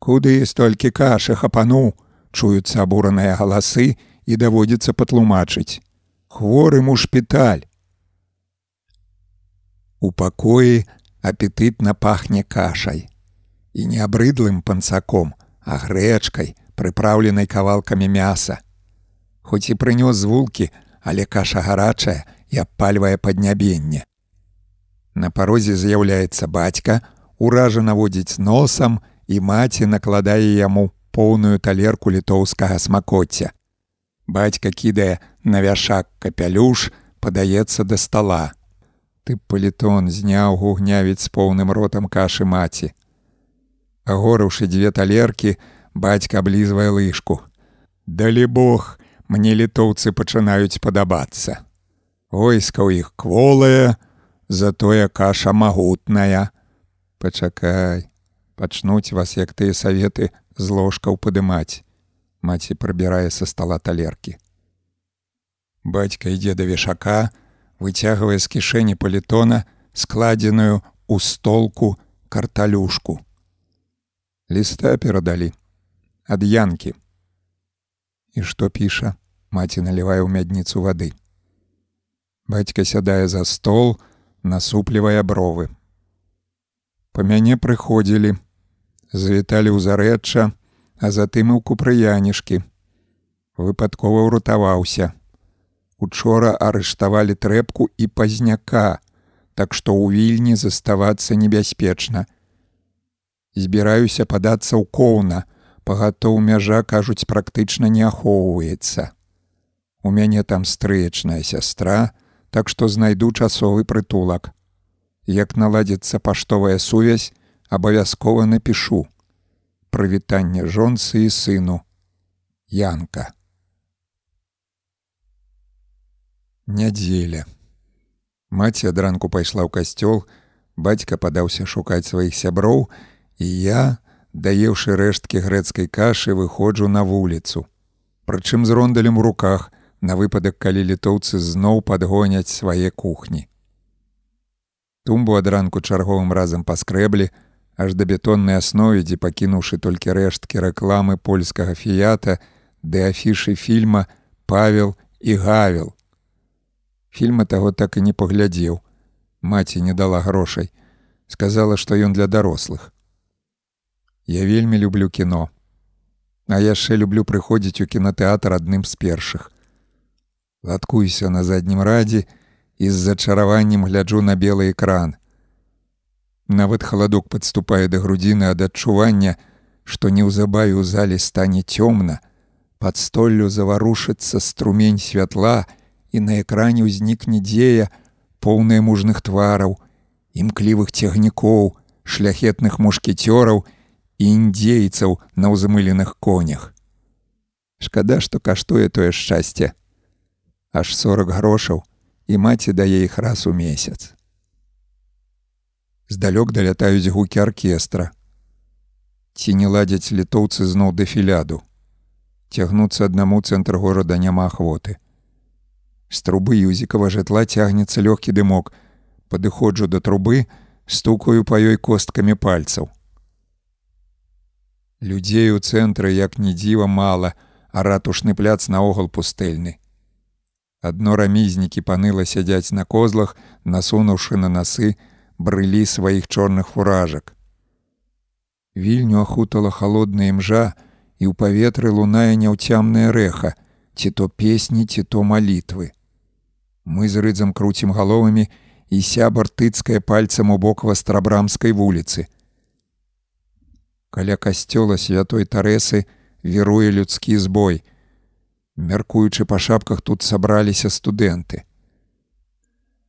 Куды столькі кашы хапану, чуюцца абураныя галасы і даводзіцца патлумачыць. Хворым у шпіталь. У пакоі апетытна пахне кашай. І не абрыдлым панцаком, а грэчкай, прыпраўленай кавалкамі мяса. Хоць і прынёс звулкі, але каша гарачая і абпальвае паднябенне. На парозе з'яўляецца бацька, уражана водзіць носам і маці накладае яму поўную талерку літоўскага смакоцця. Бацька кідае на вяшак капялюш, падаецца да стола. Ты палітон зняў гугнявіць з поўным ротам кашы маці. Агорыўшы дзве талеркі, бацька аблізвае лыжку. Далі Бог, мне літоўцы пачынаюць падабацца. Войска ў іх кволае, затое каша магутная. Пачакай, пачнуць вас, як тыя саветы з ложкаў падымаць. Маці прыбірае са стола талеркі. Бацька ідзе да вешака, выцягвае з кішэні палітона складзеную ў столку карталюшку. Ліста перадалі ад янкі. І што піша, маці налівае ў мядніцу вады. Бацька сядае за стол, насуплівае бровы. Па мяне прыходзілі, завіталі ў зарэчча, а затым і ў купрыянішкі. Выпадкова ўратаваўся. Учора арыштавалі трэпку і пазняка, так што ў вільні заставацца небяспечна. Збіраюся падацца ў коўна, пагатоў мяжа кажуць практычна не ахоўваецца. У мяне там стрыечная сястра, так што знайду часовы прытулак. Як наладзіцца паштовая сувязь, абавязкова напішу. Прывітанне жонцы і сыну. Янка. Нядзеля. Маці ад ранку пайшла ў касцёл, бацька падаўся шукаць сваіх сяброў, і я, даеўшы рэшткі грэцкай кашы выходжу на вуліцу. Прычым з рондалем у руках на выпадак, калі літоўцы зноў падгоняць свае кухні. Тумбу ад ранку чарговым разам паскрэблі, аж да бетоннай аснове, дзе пакінуўшы толькі рэшткі рэкламы польскага фіята, ды афішы фільма Павел і гавел. Фільма таго так і не паглядзеў. Маці не дала грошай, сказала, што ён для дарослых. Я вельмі люблю кіно. А яшчэ люблю прыходзіць у кінотэатр адным з першых. Латкуюся на заднім радзе і з зачараваннем гляджу на белы экран. Нават халадок падступае да грудзіны ад адчування, што неўзабаве ў зале стане цёмна, пад столлю заварушыцца струмень святла і на экране ўзнікне дзея, поўная мужных твараў, імклівых цягнікоў, шляхетных мушкецёраў, і індзейцаў на ўзмыленых конях. Шкада, што каштуе тое шчасце. Аж сорок грошаў і маці дае іх раз у месяц. Здалёк далятаюць гукі аркестра. Ці не ладзяць літоўцы зноў дэфіляду. Цягнуцца аднаму цэнтр горада няма ахвоты. З трубы юзікава жытла цягнецца лёгкі дымок, падыходжу да трубы, стукаю па ёй косткамі пальцаў. Людзей у цэнтры як ні дзіва мала, а ратушны пляц наогул пустэльны. Адно рамізнікі паныла сядзяць на козлах, насунуўшы на насы брылі сваіх чорных фуражак. Вільню ахутала холодная імжа, і ў паветры лунае няўцямная рэха, ці то песні, ці то малітвы. Мы з рыдзам круцім галовамі і сябар тыцкае пальцам у бок вастрабрамскай вуліцы. Каля касцёла святой тарэсы віруе людскі збой. Мяркуючы па шапках тут сабраліся студэнты.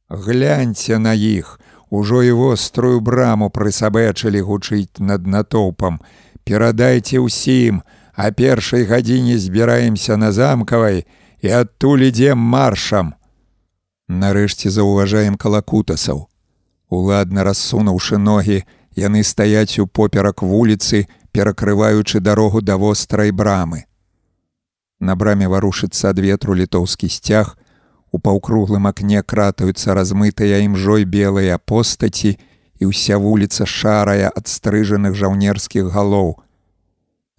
Гляньце на іх, Ужо і вострую браму прысабэчылі гучыць над натоўпам. Перадайце ўсім, а першай гадзіне збіраемся на замкавай і адтуль ідзем маршам. Нарэшце заўважаем калакутасаў. Уладна рассунуўшы ногі, яны стаяць у поперак вуліцы, перакрываючы дарогу да вострай брамы. На браме варушыцца ад ветру літоўскі сцяг, У паўкруглым акне кратаюцца размытыя імжой белыя постаці і ўся вуліца шарая ад стрыжаных жаўнерскіх галоў.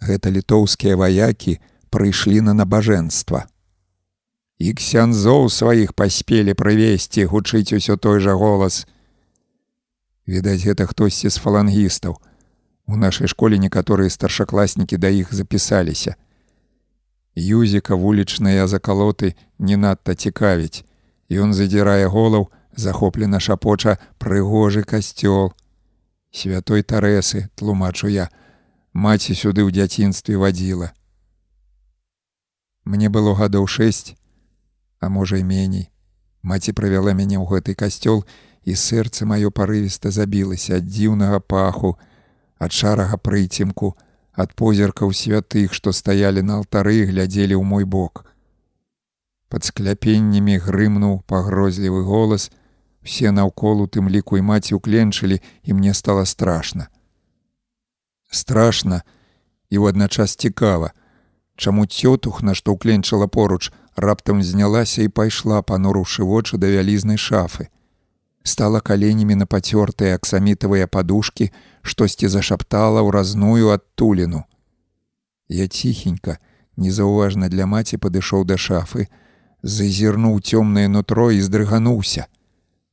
Гэта літоўскія ваякі прыйшлі на набажэнства. І ксянзоў сваіх паспелі прывесці, гучыць усё той жа голас. Відаць, гэта хтосьці з фалангістаў. У нашай школе некаторыя старшакласнікі да іх запісаліся. Юзіка вулічныя закалоты не надта цікавіць. Ён задзірае голаў, захоплена шапоча прыгожы касцёл. Святой тарэсы, тлумачу я, маці сюды ў дзяцінстве вадзіла. Мне было гадоў шэсць, а можа і меней. Маці правяла мяне ў гэты касцёл, і сэрца маё парывіста забілася ад дзіўнага паху, ад шарага прыцемку, ад позіркаў святых, што стаялі на алтары і глядзелі ў мой бок. Пад скляпеннямі грымнуў пагрозлівы голас, все наўкол у тым ліку і маці ўкленчылі, і мне стала страшна. Страшна і ў адначас цікава, чаму цётухна, што ўкленчыла поруч, раптам знялася і пайшла, панурушы вочы да вялізнай шафы. Стала каленямі на пацёртыя аксамітавыя падушкі, штосьці зашаптала ў разную адтуліну. Я ціхенька, незаўважна для маці падышоў да шафы, зазірнуў цёмнае нутро і здрыгануўся.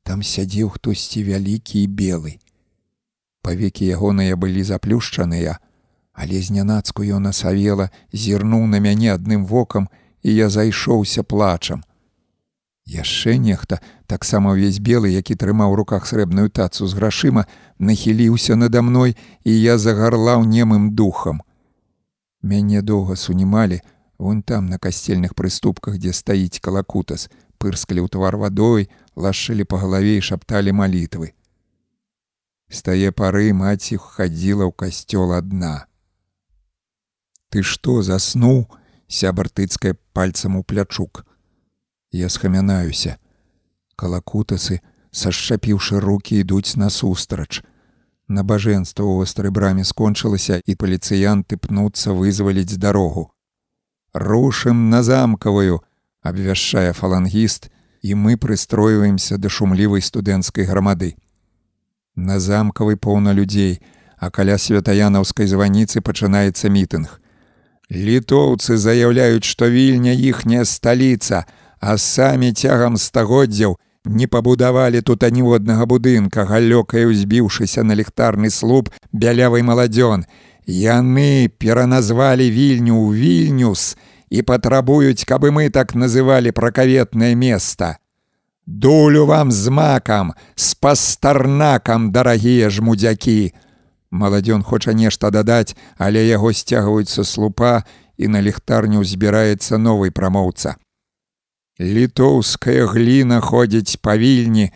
Там сядзеў хтосьці вялікі і белы. Павекі ягоныя былі заплюшчаныя, але знянацку ён асавела, зірнуў на мяне адным вокам, і я зайшоўся плачам. Яшчэ нехта, таксама ўвесь белы, які трымаў руках срэбную тацу з грашыма, нахіліўся надо мной, і я загарлаў немым духам. Мяне доўга сунімалі, вон там на касцельных прыступках, дзе стаіць калакутас, пырскалі ў твар вадой, лашылі па галаве і шапталі малітвы. З тае пары маці хадзіла ў касцёл адна. Ты што заснуў, сябар тыцкая пальцам у плячук. Я схамянаюся. Калакутасы, сашчапіўшы руки ідуць насустрач. Набажэнства ў вострай браме скончылася і паліцыянты пнуцца вызваліць дарогу. Рушым на замкавую, абвяшчае фалангіст, і мы прыстройваемся да шумлівай студэнцкай грамады. На замкавай поўна людзей, а каля святаянаўскай званіцы пачынаецца мітынг. Літоўцы заяўляюць, што вільня іхняя сталіца, а самі цягам стагоддзяў не пабудавалі тут аніводнага будынка, галёкай узбіўшыся на ліхтарны слуп бялявай маладзён. Яны пераназвалі вільню ў вільнюс і патрабуюць, каб мы так называлі пракаветнае место. Дулю вам з макам, з пастарнакам, дарагія жмудзякі. Маладзён хоча нешта дадаць, але яго сцягваюцца слупа і на ліхтарню збіраецца новый прамоўца. Літоўская гліна ходзіць павільні,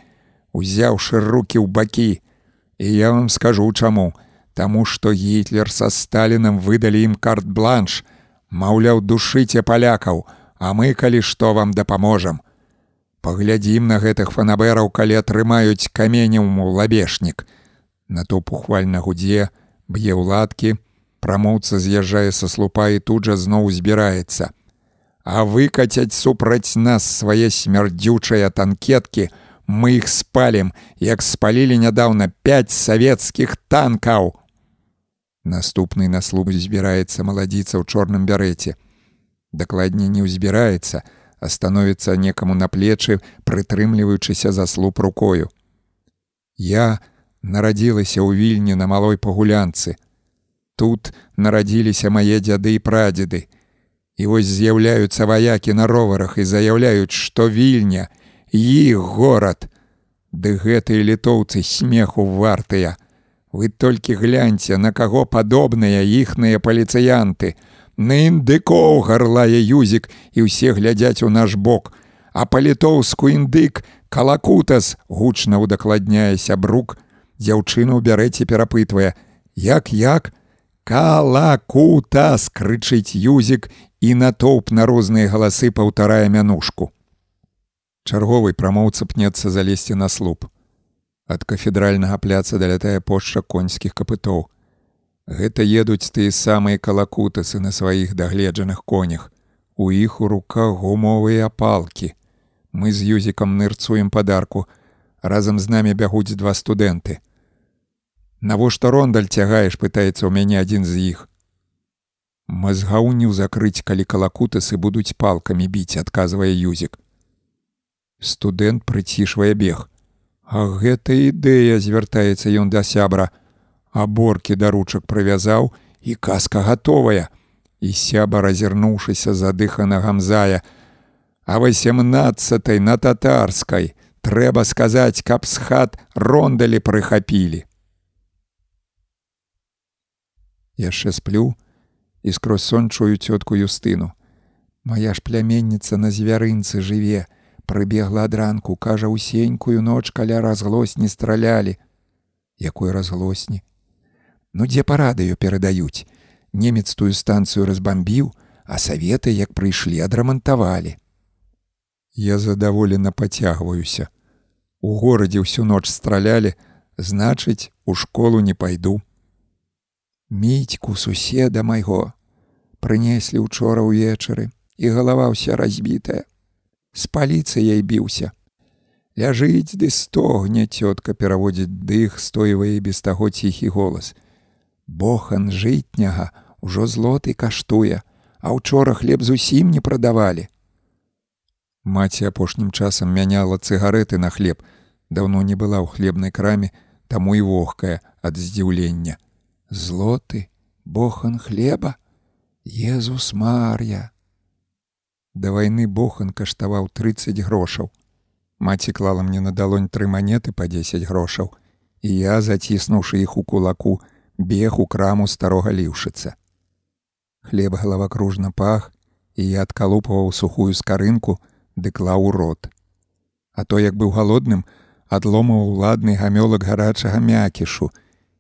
узяўшы руки ў бакі. І я вам скажу чаму, Таму што гітлер са Сталінам выдалі ім карт-бланш, маўляў, душыце палякаў, а мы калі што вам дапаможам. Паглядзім на гэтых фанабераў, калі атрымаюць каменем у лабешнік. На то пухвальна гудзе, б'е ўладкі, прамоўца з'язджае са слупа і тут жа зноў збіраецца а выкацяць супраць нас свае смярдзючыя танкеткі, мы іх спалім, як спалілі нядаўна пяць савецкіх танкаў. Наступны на слуп збіраецца маладзіца ў чорным бярэце. Дакладней не ўзбіраецца, а становіцца некаму на плечы, прытрымліваючыся за слуп рукою. Я нарадзілася ў вільні на малой пагулянцы. Тут нарадзіліся мае дзяды і прадзеды. І вось з'яўляюцца ваякі на роварах і заяўляюць, што вільня, іх горад. Ды гэтыя літоўцы смеху вартыя. Вы толькі гляньце, на каго падобныя іхныя паліцыянты. На індыкоў гарлае юзік і ўсе глядзяць у наш бок. А па-літоўску індык калакутас гучна ўдакладняе сябрук. Дзяўчыну бярэце перапытвае: як як? Калакутас крычыць юзік і натоўп на розныя галасы паўтарае мянушку. Чарговы прамоўца пнецца залезці на слуп. Ад кафедральнага пляца далятае пошча коньскіх капытоў. Гэта едуць тыя самыя калакутасы на сваіх дагледжаных конях. У іх у руках гумовыя палкі. Мы з юзікам нырцуем падарку. Разам з намі бягуць два студэнты. Навошта рондаль цягаеш, пытаецца ў мяне адзін з іх. Мазгаўню закрыць, калі калакутасы будуць палкамі біць, адказвае юзік. Студэнт прыцішвае бег. А гэта ідэя звяртаецца ён да сябра. Аборкі да ручак прывязаў і казка гатовая. І сяба разірнуўшыся задыхана гамзая. А восемнадцатай на татарскай трэба сказаць, каб з хат рондалі прыхапілі. Яшчэ сплю і скрозь сон чую цётку юстыну. Мая ж пляменніца на звярынцы жыве, прыбегла ад ранку, кажа усенькую ноч каля разглосні стралялі, якой разглосні. Ну дзе па радыё перадаюць. Немец тую станцыю разбамбіў, а саветы, як прыйшлі, адрамантавалі. Я задаволена пацягваюся. У горадзе ўсю ноч стралялі, значыць, у школу не пайду. Міцьку суседа майго прынеслі учора ўвечары, і галава ўся разбітая з паліцыяй біўся. Ляжыць ды стогне цётка пераводзіць дых, стойвае без таго ціхі голас. Бохан жытняга ўжо злоты каштуе, а учора хлеб зусім не прадавалі. Маці апошнім часам мяняла цыгареты на хлеб, даўно не была ў хлебнай краме, таму і вогкая ад здзіўлення. Злоты, бохан хлеба, Езус Мар'я. Да вайны бохан каштаваў 30 грошаў. Маці клала мне на далонь тры манеты па 10 грошаў, і я, заціснуўшы іх у кулаку, бег у краму старога ліўшыца. Хлеб галавакружна пах, і я адкалупаваў сухую скарынку, ды клаў у рот. А то, як быў галодным, адломаў ладны гамёлак гарачага мякішу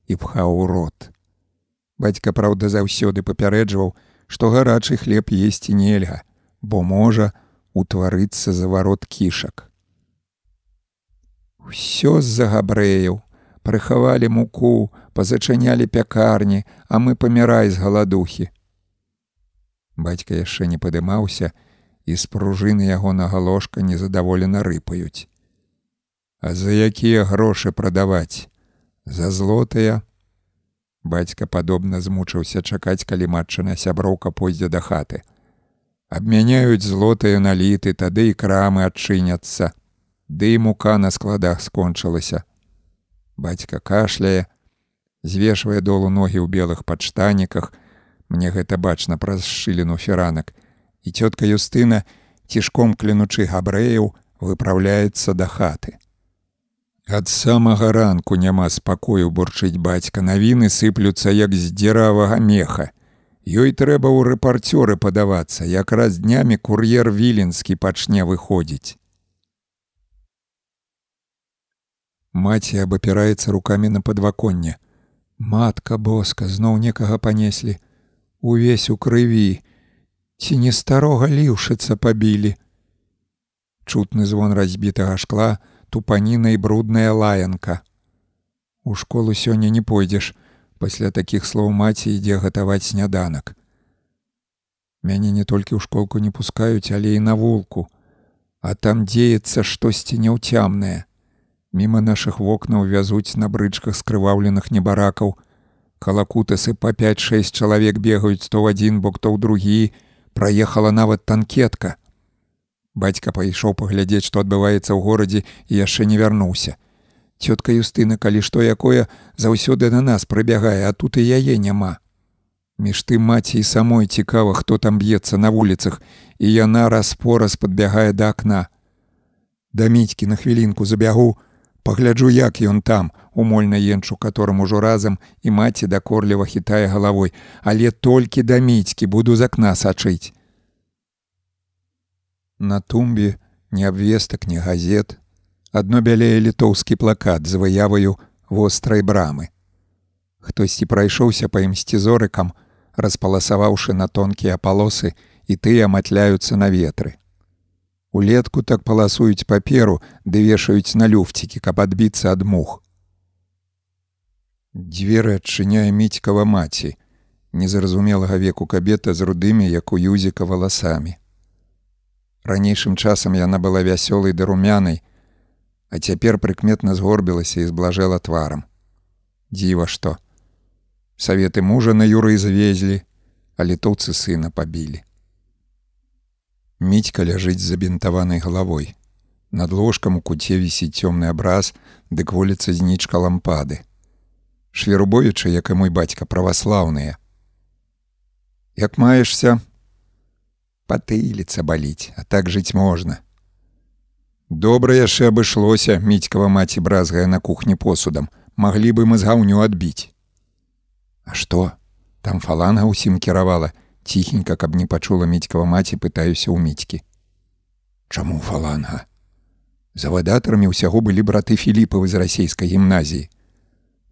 і пхаў у рот. Бацька, праўда, заўсёды папярэджваў, што гарачы хлеб есці нельга, бо можа утварыцца заварот кішак. Усё з-за габрэяў, прыхавалі муку, пазачынялі пякарні, а мы памірай з галадухі. Бацька яшчэ не падымаўся, і з пружыны яго на галошка незадаволена рыпаюць. А за якія грошы прадаваць? За злотыя. Бацька падобна змучыўся чакаць, калі матчына сяброўка пойдзе да хаты абмяняюць злотыя наліты, тады і крамы адчыняцца. Ды і мука на складах скончылася. Бацька кашляе, звешвае долу ногі ў белых падштаніках, мне гэта бачна праз шчыліну феранак, і цётка Юстына, цішком клянучы габрэяў, выпраўляецца да хаты. Ад самага ранку няма спакою бурчыць бацька, навіны сыплюцца як з дзіравага меха. Ёй трэба ў рэпарцёры падавацца, якраз днямі кур'ер віленскі пачне выходзіць. Маці абапіраецца рукамі на падваконне. Матка боска зноў некага панеслі. Увесь у крыві, ці не старога ліўшыцца пабілі. Чутны звон разбітага шкла, тупаніна і брудная лаянка. У школу сёння не пойдзеш, пасля такіх слоў маці ідзе гатаваць сняданак. Мяне не толькі ў школку не пускаюць, але і на вулку, А там дзеецца штосьці няўцямнае. Міма нашых вокнаў вязуць на брычках скрываўленых небаракаў. Калакутасы па 5-6 чалавек бегаюць то ў адзін бок то ў другі, праехала нават танкетка. Бацька пайшоў паглядзець, што адбываецца ў горадзе і яшчэ не вярнуўся. Цётка Юстына, калі што якое заўсёды на нас прыбягае, а тут і яе няма. Між ты маці і самой цікава, хто там б'ецца на вуліцах, і яна раз-пораз падбягае да акна. Да міцькі на хвілінку забягу, пагляджу, як ён там, умольна енчу, которым ужо разам і маці дакорліва хітае галавой, але толькі да міцькі буду з акна сачыць. На тумбе ні абвестак, ні газет, адно бялее літоўскі плакат з выяваю вострай брамы. Хтосьці прайшоўся па ім сцізорыкам, распаласаваўшы на тонкія палосы, і тыя матляюцца на ветры. Улетку так паласуюць паперу, ды вешаюць на люфцікі, каб адбіцца ад мух. Дзверы адчыняе міцькава маці, незразумелага веку кабета з рудымі, як у юзіка валасамі. Ранейшым часам яна была вясёлай да румянай, а цяпер прыкметна згорбілася і зблажэла тварам. Дзіва што. Саветы мужа на юры звезлі, а літоўцы сына пабілі. Міцька ляжыць забінтаванай галавой. Над ложкам у куце вісіць цёмны абраз, дык воліцца знічка лампады. Шверубовіча, як і мой бацька праваслаўныя. Як маешся, патыліца баліць, а так жыць можна. Добра яшчэ абышлося, міцькава маці бразгае на кухні посудам, маглі бы мы з гаўню адбіць. А што? Там фаланга ўсім кіравала, ціхенька, каб не пачула міцькава маці, пытаюся ў міцькі. Чаму фаланга? Завадатарамі ўсяго былі браты Філіпавы з расійскай гімназіі.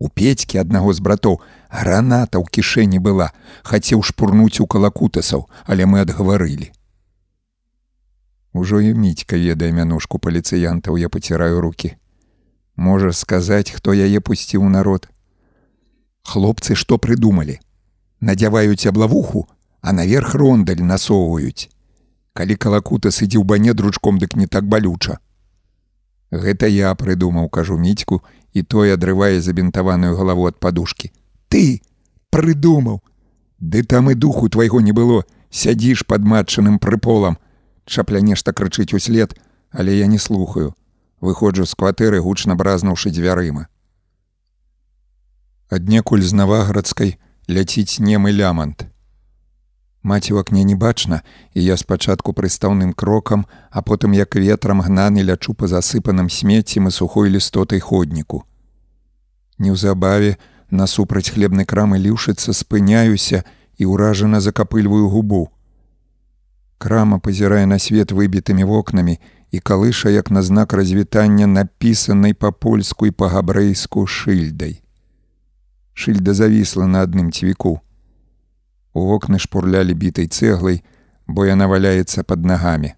У пецькі аднаго з братоў граната ў кішэні была, хацеў шпурнуць у калакутасаў, але мы адгаварылі. Ужо і міцька ведае мянушку паліцыянтаў, я паціраю руки. Можаш сказаць, хто яе пусціў народ. Хлопцы што прыдумалі? Надзяваюць аблавуху, а наверх рондаль насоўваюць. Калі калакутас ідзе ў бане дручком, дык не так балюча. Гэта я прыдумаў, кажу міцьку, і той адрывае забінтаваную галаву ад падушкі. Ты прыдумаў. Ды там і духу твайго не было, сядзіш пад матчаным прыполам. Чапля нешта крычыць услед, але я не слухаю. Выходжу з кватэры, гучна бразнуўшы дзвярыма. Аднекуль з наваградскай ляціць немы лямант. Маці ў акне не бачна, і я спачатку прыстаўным крокам, а потым як ветрам гнаны лячу па засыпаным смеццем і сухой лістотай ходніку. Неўзабаве насупраць хлебнай крамы ліўшыцца спыняюся і ўражана закапыльваю губу. Крама пазірае на свет выбітымі вокнамі і калыша як на знак развітання напісанай па-польску і па-габрэйску шыльдай. Шыльда завісла на адным цвіку. У вокны шпурлялі бітай цэглай, бо яна валяецца пад нагамі.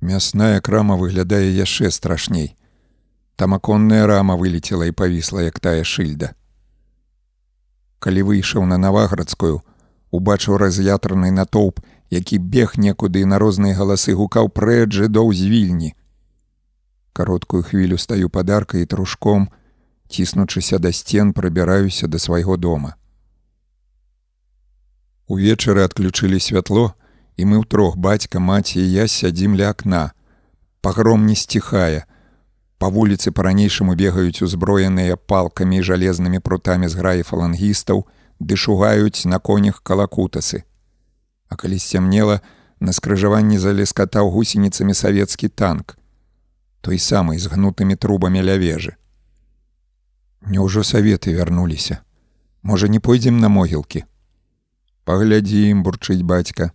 Мясная крама выглядае яшчэ страшней. Там аконная рама вылетела і павісла, як тая шыльда. Калі выйшаў на наваградскую, убачыў раз'ятраны натоўп, які бег некуды і на розныя галасы гукаў прэд жыдоў з вільні. Кароткую хвілю стаю падаркай і трушком, ціснучыся да сцен прабіраюся да свайго дома. Увечары адключылі святло, і мы ўтрох бацька, маці і я сядзім ля акна. Пагром не сціхае. Па вуліцы па-ранейшаму бегаюць узброеныя палкамі і жалезнымі прутамі з граі фалангістаў, ды шугаюць на конях калакутасы. А калі сцямнела, на скрыжаванні залескатаў гусеніцамі савецкі танк, той самы з гнутымі трубамі ля вежы. Няўжо саветы вярнуліся. Можа, не пойдзем на могілкі. Паглядзім, бурчыць бацька.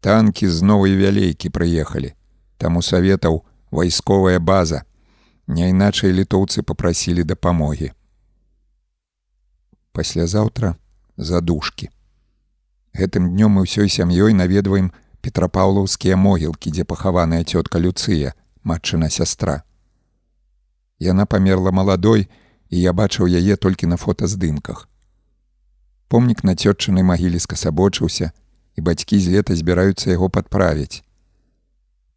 Танкі з новай вялейкі прыехалі. Там у саветаў вайсковая база. Няйначай літоўцы попрасілі дапамогі. Паслязаўтра задушкі. Гэтым днём мы ўсёй сям'ёй наведваем петрапаўлаўскія могілкі, дзе пахаваная цётка Люцыя, матчына сястра. Яна памерла маладой, і я бачыў яе толькі на фотаздымках. Помнік на цётчынай магіле скасабочыўся, і бацькі з лета збіраюцца яго падправіць.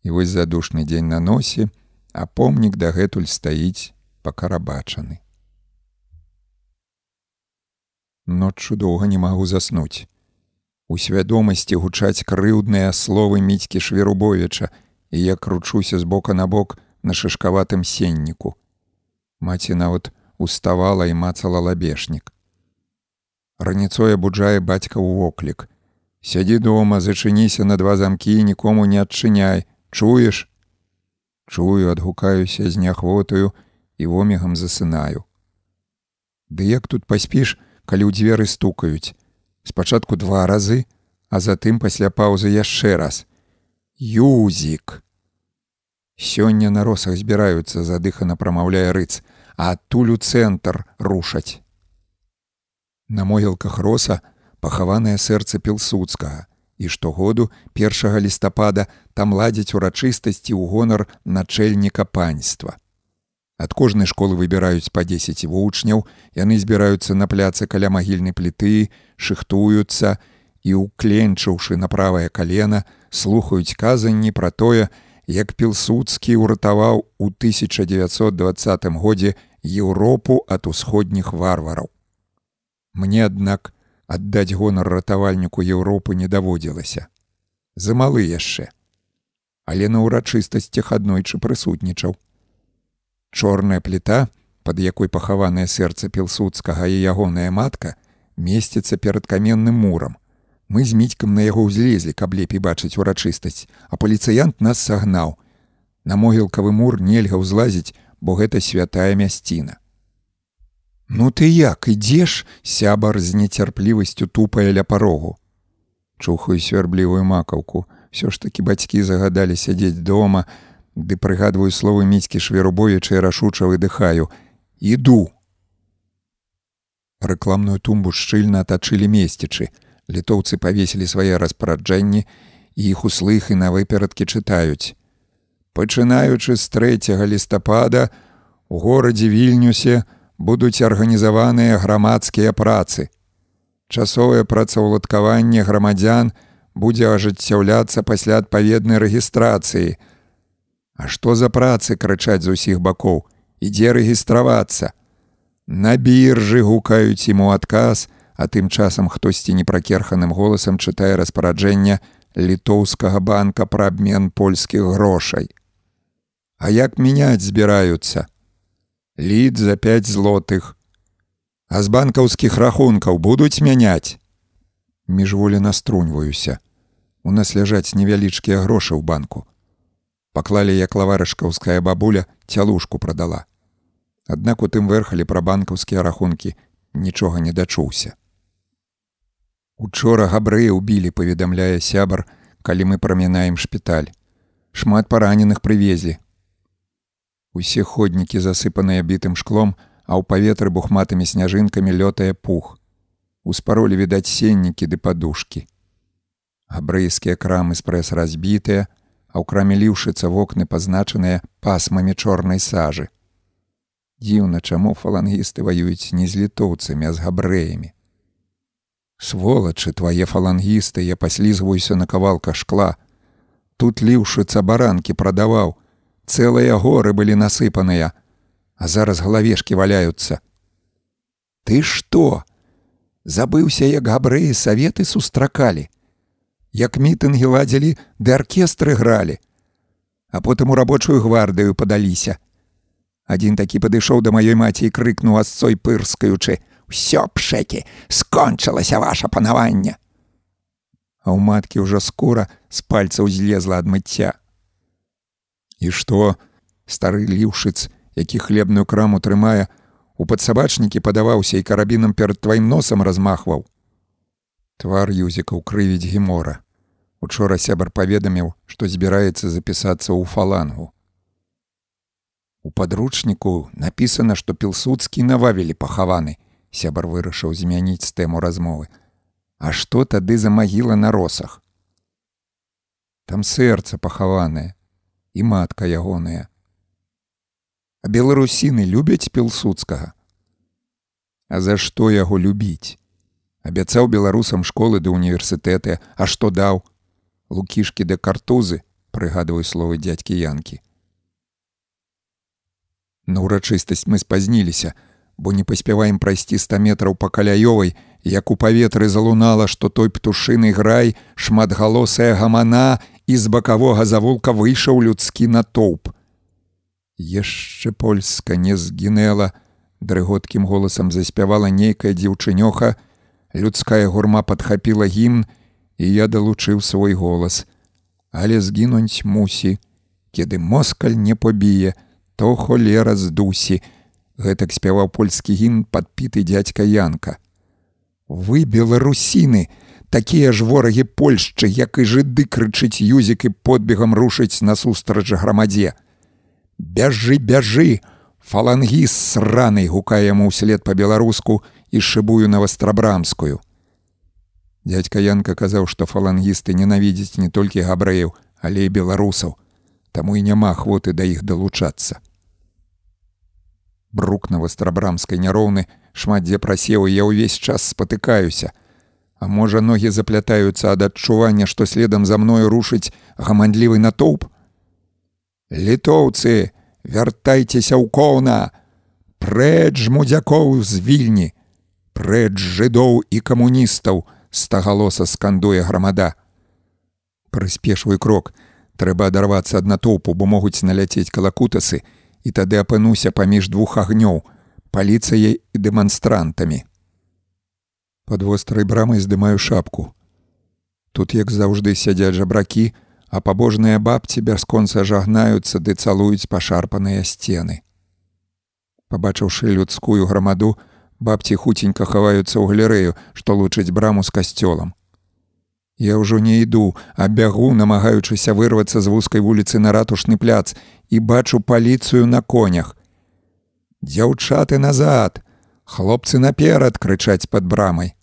І вось задушны дзень на носе, а помнік дагэтуль стаіць пакарабачаны. Ноччу доўга не магу заснуць. У свядомасці гучаць крыўдныя словы міцькі шверубовіча, і я кручуся з бока на бок на шышкаватым сенніку. Маці нават уставала і мацала лабешнік. Раніцой абуджае бацька ў воклік. Сядзі дома, зачыніся на два замкі, нікому не адчыняй, чуеш? Чую, адгукаюся з няхвотаю і вомігам засынаю. Ды як тут паспіш, калі ў дзверы стукаюць. Спачатку два разы, а затым пасля паўзы яшчэ раз. Юзік. Сёння на росах збіраюцца, задыхана прамаўляе рыц, а адтуль у цэнтр рушаць. На могілках роса пахаванае сэрца пілсудскага і штогоду першага лістапада там ладзяць урачыстасці ў гонар начальніка панства. Ад кожнай школы выбіраюць па 10 вучняў, яны збіраюцца на пляцы каля магільнай пліты, шыхтуюцца і, укленчыўшы на правае калена, слухаюць казанні пра тое, як пілсудскі ўратаваў у 1920 годзе Еўропу ад усходніх варвараў. Мне, аднак, аддаць гонар ратавальніку Еўропы не даводзілася. Замалы яшчэ. Але на ўрачыстасцях аднойчы прысутнічаў. Чорная пліта, пад якой пахаванае сэрца пілсудскага і ягоная матка, месціцца перад каменным мурам. Мы з міцькам на яго ўзлезлі, каб лепей бачыць урачыстасць, а паліцыянт нас сагнаў. На могілкавы мур нельга ўзлазіць, бо гэта святая мясціна. Ну ты як ідзеш, сябар з нецярплівасцю тупае ля парогу. Чухаю свярблівую макаўку. Всё ж такі бацькі загадалі сядзець дома, ды прыгадваю словы міцькі шверубоючы рашуча выдыхаю: іду. Рэкламную тумбу шчыльна атачылі месцічы. Літоўцы павесілі свае распараджэнні і іх услых і на выперадкі чытаюць. Пачынаючы з 3 лістапада у горадзе вільнюсе, будуць арганізаваныя грамадскія працы. Часовае працаўладкаванне грамадзян будзе ажыццяўляцца пасля адпаведнай рэгістрацыі. А што за працы крычаць з усіх бакоў, ідзе рэгістравацца. На біржы гукаюць ему адказ, а тым часам хтосьці непракерханым голасам чытае распараджэння літоўскага банка пра абмен польскіх грошай. А як мяняць збіраюцца? Лід за 5 злотых. А з банкаўскіх рахункаў будуць мяняць. Міжволі наструньваюся. У нас ляжаць невялічкія грошы ў банку. Паклалі як лаварышкаўская бабуля цялушку прадала. Аднак у тым верхалі пра банкаўскія рахункі нічога не дачуўся. Учора габрэі ўбілі, паведамляе сябар, калі мы прамінаем шпіталь. Шмат параненых прывезлі, Усе ходнікі засыпаныя бітым шклом, а ў паветры бухматымі сняжынкамі лётае пух. Успаролі відаць сеннікі ды падушкі. Габрэйскія крамы спрэс разбітыя, а ў краме ліўшыцца вокны пазначаныя пасмамі чорнай сажы. Дзіўна, чаму фалангісты ваююць не з літоўцамі, а з габрэямі. Сволачы твае фалангісты, я паслізваюся на кавалка шкла. Тут ліўшыцца баранкі прадаваў, цэлыя горы былі насыпаныя, а зараз галавешкі валяюцца. Ты што? Забыўся, як габрэі саветы сустракалі, як мітынгі ладзілі ды аркестры гралі, а потым у рабочую гвардыю падаліся. Адзін такі падышоў да маёй маці і крыкнуў асцой пырскаючы: «Усё пшэкі, скончылася ваша панаванне. А ў маткі ўжо скура з пальцаў злезла ад мыцця. І што стары ліўшыц, які хлебную краму трымае, у падсабачнікі падаваўся і карабінам перад тваім носам размахваў. Твар юзіка ўкрывіць гемора. Учора сябар паведаміў, што збіраецца запісацца ў фалангу. У падручніку напісана, што пілсудскі нававілі пахаваны, сябар вырашыў змяніць тэму размовы. А што тады за магіла на росах? Там сэрца пахаванае, і матка ягоная. А беларусіны любяць пілсудскага. А за што яго любіць? Абяцаў беларусам школы ды універсітэты, а што даў? Лукішкі да картузы, прыгадваю словы дзядзькі янкі. На ўрачыстасць мы спазніліся, бо не паспяваем прайсці 100 метраў па каляёвай, як у паветры залунала, што той птушыны грай, шматгалосая гамана і з бакавога завулка выйшаў людскі натоўп. Яшчэ польска не згінела, дрыготкім голасам заспявала нейкая дзеўчынёха, людская гурма падхапіла гімн, і я далучыў свой голас. Але згінуць мусі, Кеды москаль не побіе, то холера з дусі, гэтак спяваў польскі гімн падпіты дзядзька Янка. Вы беларусіны, такія ж ворагі Польшчы, як і жыды крычыць юзік і подбегам рушыць насустрач грамадзе. Бяжы, бяжы, фалангіс сранай гукае яму ўслед па-беларуску і шыбую на вастрабрамскую. Дядька Янка казаў, што фалангісты ненавідзяць не толькі габрэяў, але і беларусаў, таму і няма ахвоты да іх далучацца. Брук на вастрабрамскай няроўны шмат дзе прасеў я ўвесь час спатыкаюся. А можа, ногі заплятаюцца ад адчування, што следам за мною рушыць гамандлівы натоўп. Літоўцы, вяртайцеся ў коўна, Прэч мудзякоў з вільні, Прэч жыдоў і камуністаў, стагалоса скандуе грамада. Прыспешвай крок, трэба адарвацца ад натоўпу, бо могуць наляцець калакутасы, і тады апынуся паміж двух агнёў, паліцыяй і дэманстрантамі. Пад вострай брамай здымаю шапку. Тут, як заўжды сядзяць жабракі, а пабожныя бабці бясконца жагнаюцца ды цалуюць пашарпаныя сцены. Пабачыўшы людскую грамаду, бабці хуценька хаваюцца ў галерэю, што лучыць браму з касцёлам. Я ўжо не іду, а бягу, намагаючыся вырвацца з вузкай вуліцы на ратушны пляц і бачу паліцыю на конях. Дзяўчаты назад, хлопцы наперад крычаць пад брамай.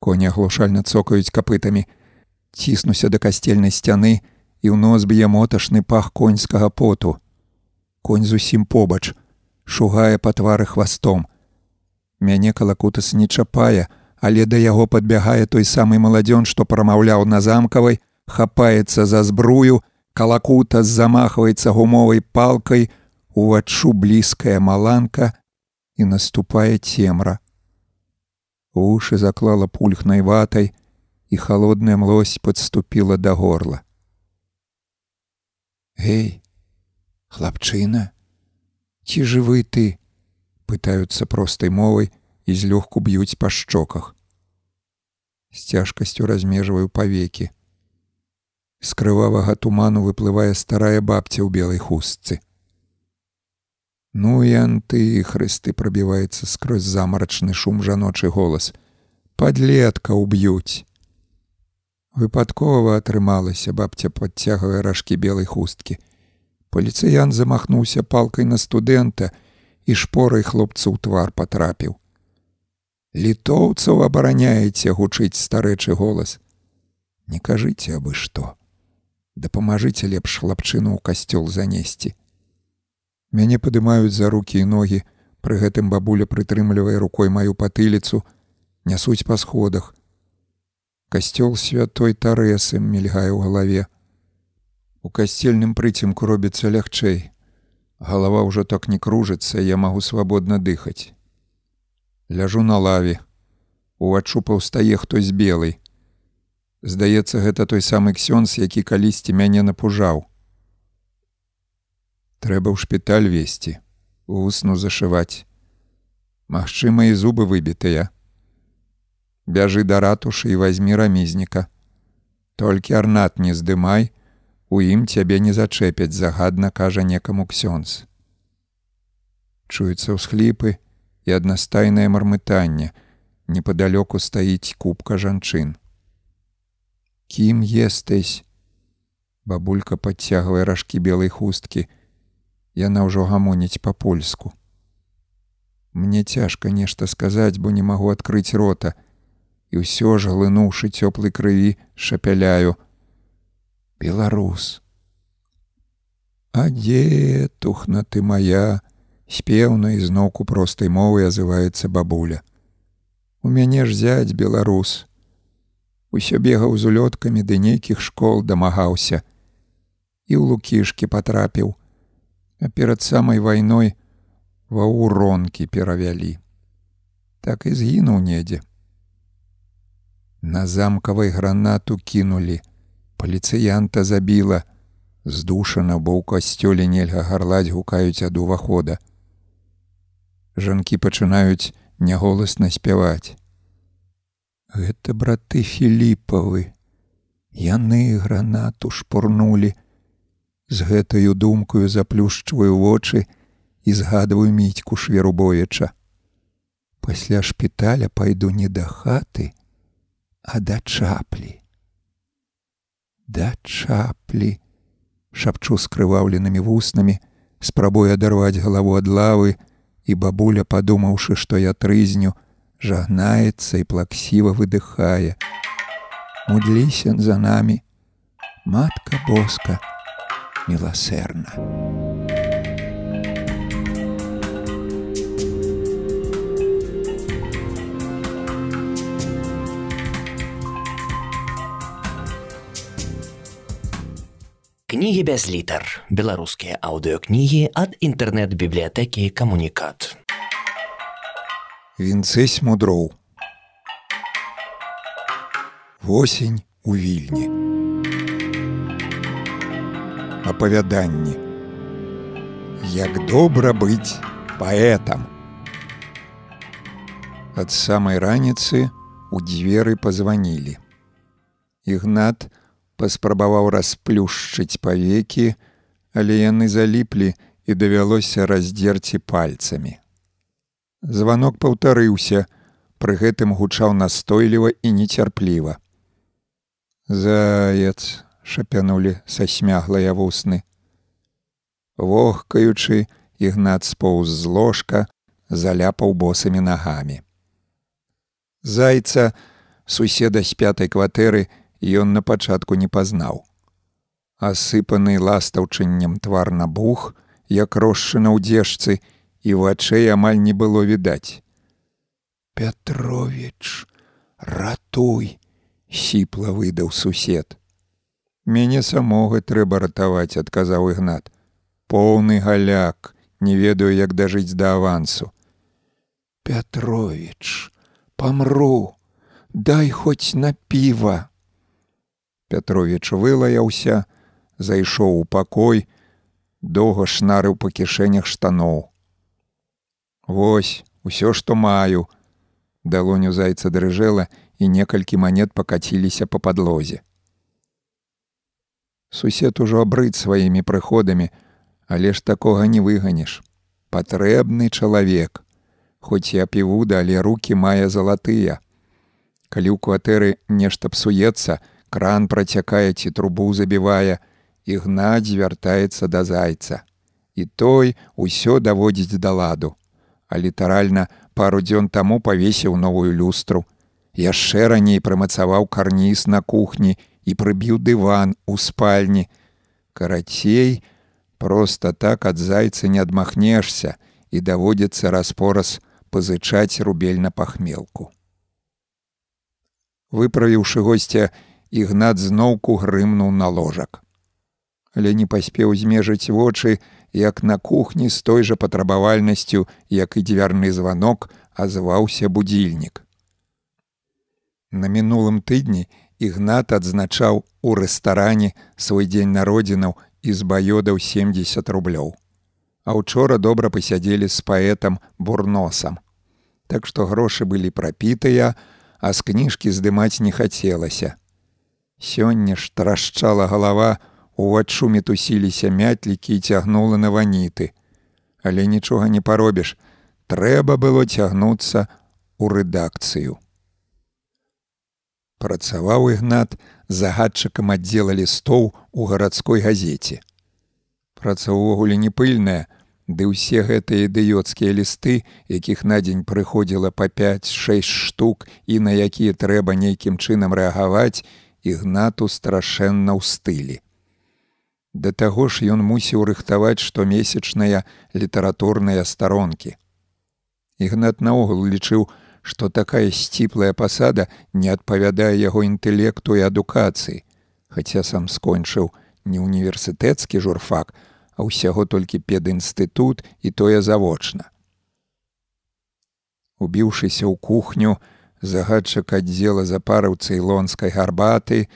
Коні глушальна цокаюць капытамі, ціснуся да касцельнай сцяны і ў нос б'е моташны пах коньскага поту. Конь зусім побач, шугае па твары хвастом. Мяне калакутас не чапае, але да яго падбягае той самы маладзён, што прамаўляў на замкавай, хапаецца за збрую, калакута замахваецца гумовай палкай, уваччу блізкая маланка і наступае цемра. Ушы заклала пульхнай ватай, і холодная млось подступіла да горла. Гей, хлапчына, ці жывы ты? пытаюцца простай мовай і злёгку б'юць па шчоках. З цяжкасцю размежваю павекі. З крывавага туману выплывае старая бабця ў белай хустцы. Ну і антыхрысты прабіваецца скрозь замарачны шум жаночы голас. Падлетка ўб'юць. Выпадкова атрымалася бабця падцягвае ражкі белай хусткі. Паліцыян замахнуўся палкай на студэнта і шпорай хлопцу ў твар патрапіў. Літоўцаў абараняеце гучыць старэчы голас. Не кажыце абы што. Дапамажыце лепш хлапчыну ў касцёл занесці. Мяне падымаюць за рукі і ногі, пры гэтым бабуля прытрымлівае рукой маю патыліцу, нясуць па сходах. Касцёл святой тарэсы мільгае ў галаве. У касцельным прыцемку робіцца лягчэй. Галава ўжо так не кружыцца, я магу свабодна дыхаць ляжу на лаве уваччу паўстае хтось белый здаецца гэта той самы ксёнз які калісьці мяне напужаў трэба ў шпіталь весці усну зашываць Магчыма і зубы выбітыя бяжы да ратушы і возьми рамізніка толькі арнат не здымай у ім цябе не зачэпяць загадна кажа некаму ксёнз чуецца ўсхліпы і аднастайнае мармытанне. Непадалёку стаіць кубка жанчын. Кім естысь? Бабулька падцягвае ражкі белай хусткі. Яна ўжо гамоніць па-польску. Мне цяжка нешта сказаць, бо не магу адкрыць рота. І ўсё ж глынуўшы цёплай крыві, шапяляю: Беларус. А дзе тухна ты моя, спеўна і зноўку простай мовы азываецца бабуля. У мяне ж зяць беларус. Усё бегаў з улёткамі ды нейкіх школ дамагаўся. І ў лукішкі патрапіў, а перад самай вайной ва ўронкі перавялі. Так і згінуў недзе. На замкавай гранату кінулі, паліцыянта забіла, здушана, бо ў касцёле нельга гарлаць гукаюць ад увахода жанкі пачынаюць няголасна спяваць. Гэта браты філіпавы. Яны гранату шпурнулі. З гэтаю думкаю заплюшчваю вочы і згадваю міцьку шверубоеча. Пасля шпіталя пайду не да хаты, а да чаплі. Да чаплі, шапчу скрываўленымі вуснамі, спрабуе адарваць галаву ад лавы, і бабуля, падумаўшы, што я трызню, жагнаецца і плаксіва выдыхае. Мудліся за намі, матка боска, міласэрна. Кнігі без літар. Беларускія аўдыокнігі ад інтэрнэт-бібліятэкі камунікат. Вінцэсь мудроў. Восень у вільні. Апавяданні. Як добра быць паэтам. Ад самай раніцы у дзверы пазванілі. Ігнат, паспрабаваў расплюшчыць павекі, але яны заліплі і давялося раздзерці пальцамі. Званок паўтарыўся, пры гэтым гучаў настойліва і нецярпліва. Заяц шапянулі са смяглыя вусны. Вохкаючы, ігнат споўз з ложка, заляпаў босымі нагамі. Зайца, суседа з пятай кватэры, ён на пачатку не пазнаў. Асыпаны ластаўчыннем твар набух, як рошчына ў дзежцы, і вачэй амаль не было відаць. Пятровіч, ратуй, сіпла выдаў сусед. Мяне самога трэба ратаваць, адказаў ігнат. Поўны галяк, не ведаю, як дажыць да авансу. Пятровіч, памру, дай хоць на піва. Пятровіч вылаяўся, зайшоў у пакой, доўга шнарыў па кішэнях штаноў. Вось усё, што маю. Далоню зайца дрыжэла і некалькі манет пакаціліся па падлозе. Сусед ужо абрыць сваімі прыходамі, але ж такога не выганіш. Патрэбны чалавек. Хоць я піву, але руки мае залатыя. Калі ў кватэры нешта псуецца, кран працякае ці трубу забівае, ігнаць звяртаецца да зайца. І той усё даводзіць да ладу. А літаральна пару дзён таму павесіў новую люстру. Яшчэ раней прымацаваў карніз на кухні і прыбіў дыван у спальні. Карацей, просто так ад зайца не адмахнешся і даводзіцца распораз пазычаць рубель на пахмелку. Выправіўшы госця, ігнат зноўку грымнуў на ложак. Але не паспеў змежыць вочы, як на кухні з той жа патрабавальнасцю, як і дзвярны званок азваўся будільнік. На мінулым тыдні ігнат адзначаў у рэстаране свой дзень народзінаў і збаёдаў 70 рублёў. А учора добра пасядзелі з паэтам бурносам. Так што грошы былі прапітыя, а з кніжкі здымаць не хацелася. Сёння ж трашчала галава, уваччу мітусіліся мятлікі і цягнула на ваніты. Але нічога не паробіш, трэба было цягнуцца ў рэдакцыю. Працаваў ігнат загадчыкам аддзела лістоў у гарадской газеце. Праца ўвогуле не пыльная, ды ўсе гэтыя ідыёцкія лісты, якіх на дзень прыходзіла па 5-6 штук і на якія трэба нейкім чынам рэагаваць, ігнату страшэнна ў стылі. Да таго ж ён мусіў рыхтаваць штомесячныя літаратурныя старонкі. Ігнат наогул лічыў, што такая сціплая пасада не адпавядае яго інтэлекту і адукацыі, хаця сам скончыў не універсітэцкі журфак, а ўсяго толькі педінстытут і тое завочна. Убіўшыся ў кухню, загадчык аддзела запарыў цейлонскай гарбаты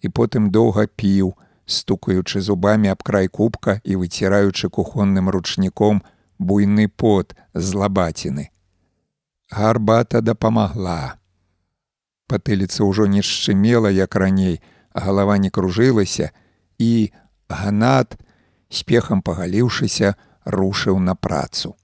і потым доўга піў, стукаючы зубамі аб край кубка і выціраючы кухонным ручніком буйны пот з лабаціны. Гарбата дапамагла. Патыліца ўжо не шчымела, як раней, галава не кружылася, і ганат спехам пагаліўшыся, рушыў на працу.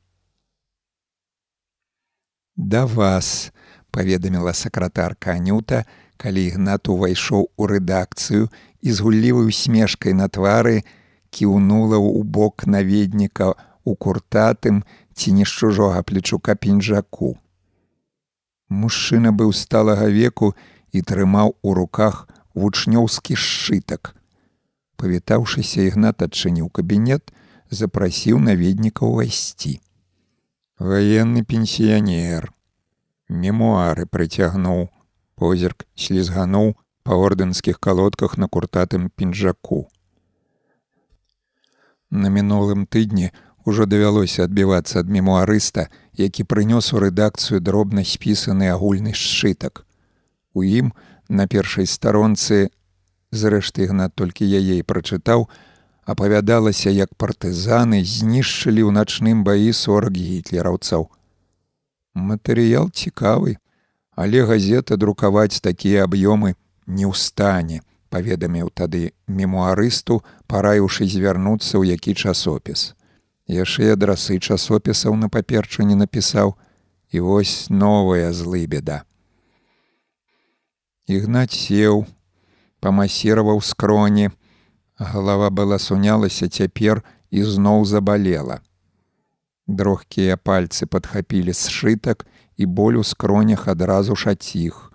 Да вас, паведаміла сакратарка Анюта, калі ігнат увайшоў у рэдакцыю і з гуллівай смешкай на твары кіўнула ў бок наведніка у куртатым ці не з чужога плечука пінжаку. Мужчына быў сталага веку і трымаў у руках вучнёўскі сшытак. Павітаўшыся ігнат адчыніў кабінет, запрасіў наведніка ўвайсці. Ваенны пенсіянер. Мемуары прыцягнуў, позірк слізгануў па ордэнскіх калодках на куртатым пінжаку. На мінулым тыдні ўжо давялося адбівацца ад мемуарыста, які прынёс у рэдакцыю дробна спісаны агульны сшытак. У ім на першай старонцы зрэшты ігнат толькі яе і прачытаў, апавядалася, як партызаны знішчылі ў начным баі сорак гітлераўцаў. Матэрыял цікавы, але газета друкаваць такія аб'ёмы не ў стане, паведаміў тады мемуарысту, параіўшы звярнуцца ў які часопіс. Яшчэ адрасы часопісаў на паперчу не напісаў, і вось новая злы беда. Ігнаць сеў, памасіраваў скроні, Галава была сунялася цяпер і зноў забалела. Дрохкія пальцы падхапілі сшытак і боль у скронях адразу шаціх.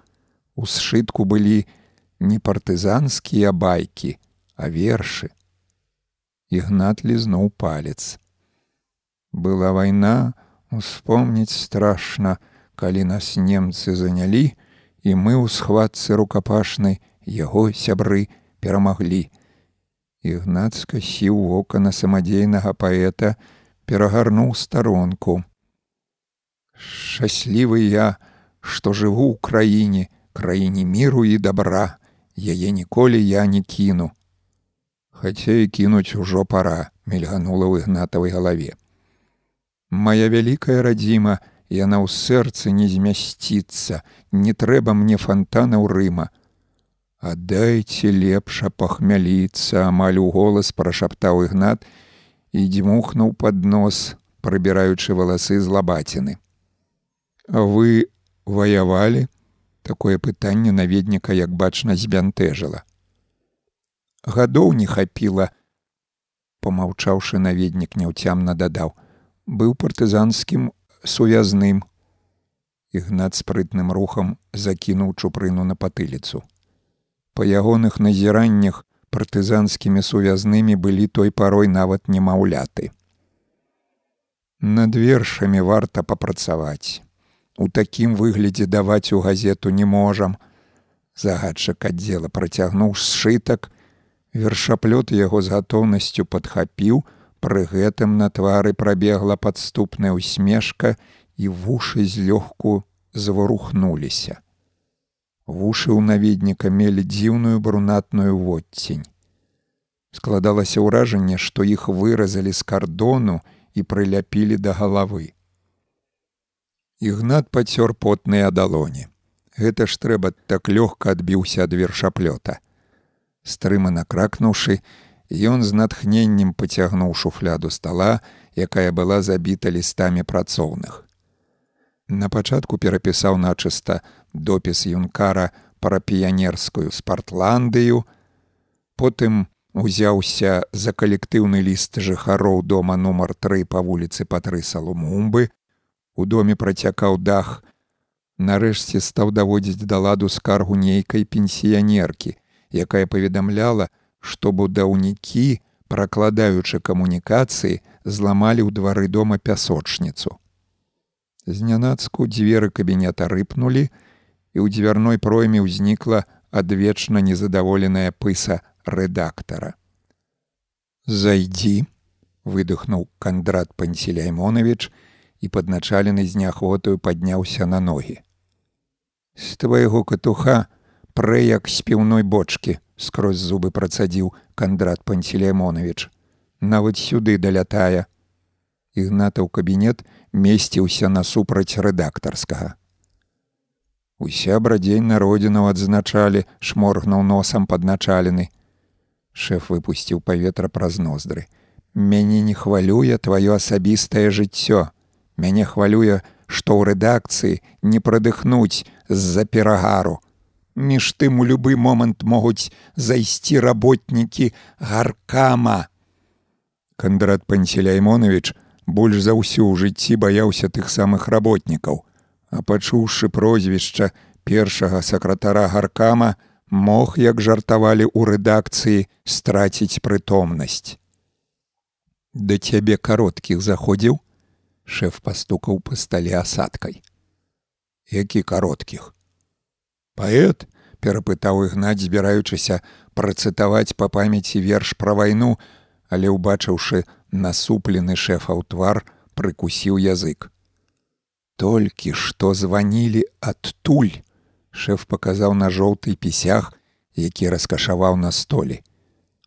У сшытку былі не партызанскія байкі, а вершы. Ігнат лізнуў палец. Была вайна, успомніць страшна, калі нас немцы занялі, і мы ў схватцы рукапашнай яго сябры перамаглі. Ігнат скасіў вока на самадзейнага паэта, перагарнуў старонку. Шчаслівы я, што жыву ў краіне, краіне міру і добра, яе ніколі я не кіну. Хаця і кінуць ужо пара, мільганула ў ігнатавай галаве. Мая вялікая радзіма, яна ў сэрцы не змясціцца, не трэба мне фонтана ў рыма, Аддайце лепша пахмяліцца, амаль у голас прашаптаў ігнат і дзьмухнуў пад нос, прыбіраючы валасы з лабаціны. Вы ваявалі? Такое пытанне наведніка, як бачна, збянтэжыла. Гадоў не хапіла, помаўчаўшы наведнік няўцямна дадаў, быў партызанскім сувязным. Ігнат спрытным рухам закінуў чупрыну на патыліцу. Па ягоных назіраннях партызанскімі сувязнымі былі той парой нават немаўляты. Над вершамі варта папрацаваць. У такім выглядзе даваць у газету не можам. Загадчык аддзела працягнуў сшытак, вершаплёт яго з гатоўнасцю падхапіў, пры гэтым на твары прабегла падступная усмешка і вушы злёгку заварухнуліся. Вушы ў наведніка мелі дзіўную брунатную водцень. Складалася ўражанне, што іх выразалі з кардону і прыляпілі да галавы. Ігнат пацёр потныя далоні. Гэта ж трэба так лёгка адбіўся ад вершаплёта. Стрыма накракнуўшы, ён з натхненнем пацягнуў шуфляду стала, якая была забіта лістамі працоўных. На пачатку перапісаў начыста допіс юнкара пра піянерскую спартландыю, потым узяўся за калектыўны ліст жыхароў дома нумар тры па вуліцы патры салумумбы, у доме працякаў дах, нарэшце стаў даводзіць да ладу скаргу нейкай пенсіянеркі, якая паведамляла, што будаўнікі, пракладаючы камунікацыі, зламалі ў двары дома пясочніцу. Знянацку дзверы кабінета рыпнулі, і ў дзвярной пройме ўзнікла адвечна незадаволеная пыса рэдактара. Зайдзі, выдохнуў кандрат Панселяймонавіч і падначалены з неахвотаю падняўся на ногі. З твайго катуха прэ як з піўной бочкі скрозь зубы працадзіў кандрат Панселяймонавіч. Нават сюды далятае. Ігнатаў кабінет месціўся насупраць рэдактарскага. Уся брадзень народзінаў адзначалі, шморгнуў носам падначалены. Шэф выпусціў паветра праз ноздры. Мяне не хвалюе тваё асабістае жыццё. Мяне хвалюе, што ў рэдакцыі не прадыхнуць з-за перагару. Між тым у любы момант могуць зайсці работнікі гаркама. Кандрат Панселяймонович больш за ўсю ў жыцці баяўся тых самых работнікаў, а пачуўшы прозвішча першага сакратара гаркама, мог, як жартавалі ў рэдакцыі страціць прытомнасць. Да цябе кароткіх заходзіў, шэф пастукаў па стале асадкай. Які кароткіх? Паэт перапытаў ігнаць, збіраючыся працытаваць па памяці верш пра вайну, але ўбачыўшы насуплены шэфаў твар, прыкусіў язык. Толькі што званілі адтуль, шэф паказаў на жоўты пісях, які раскашаваў на столі.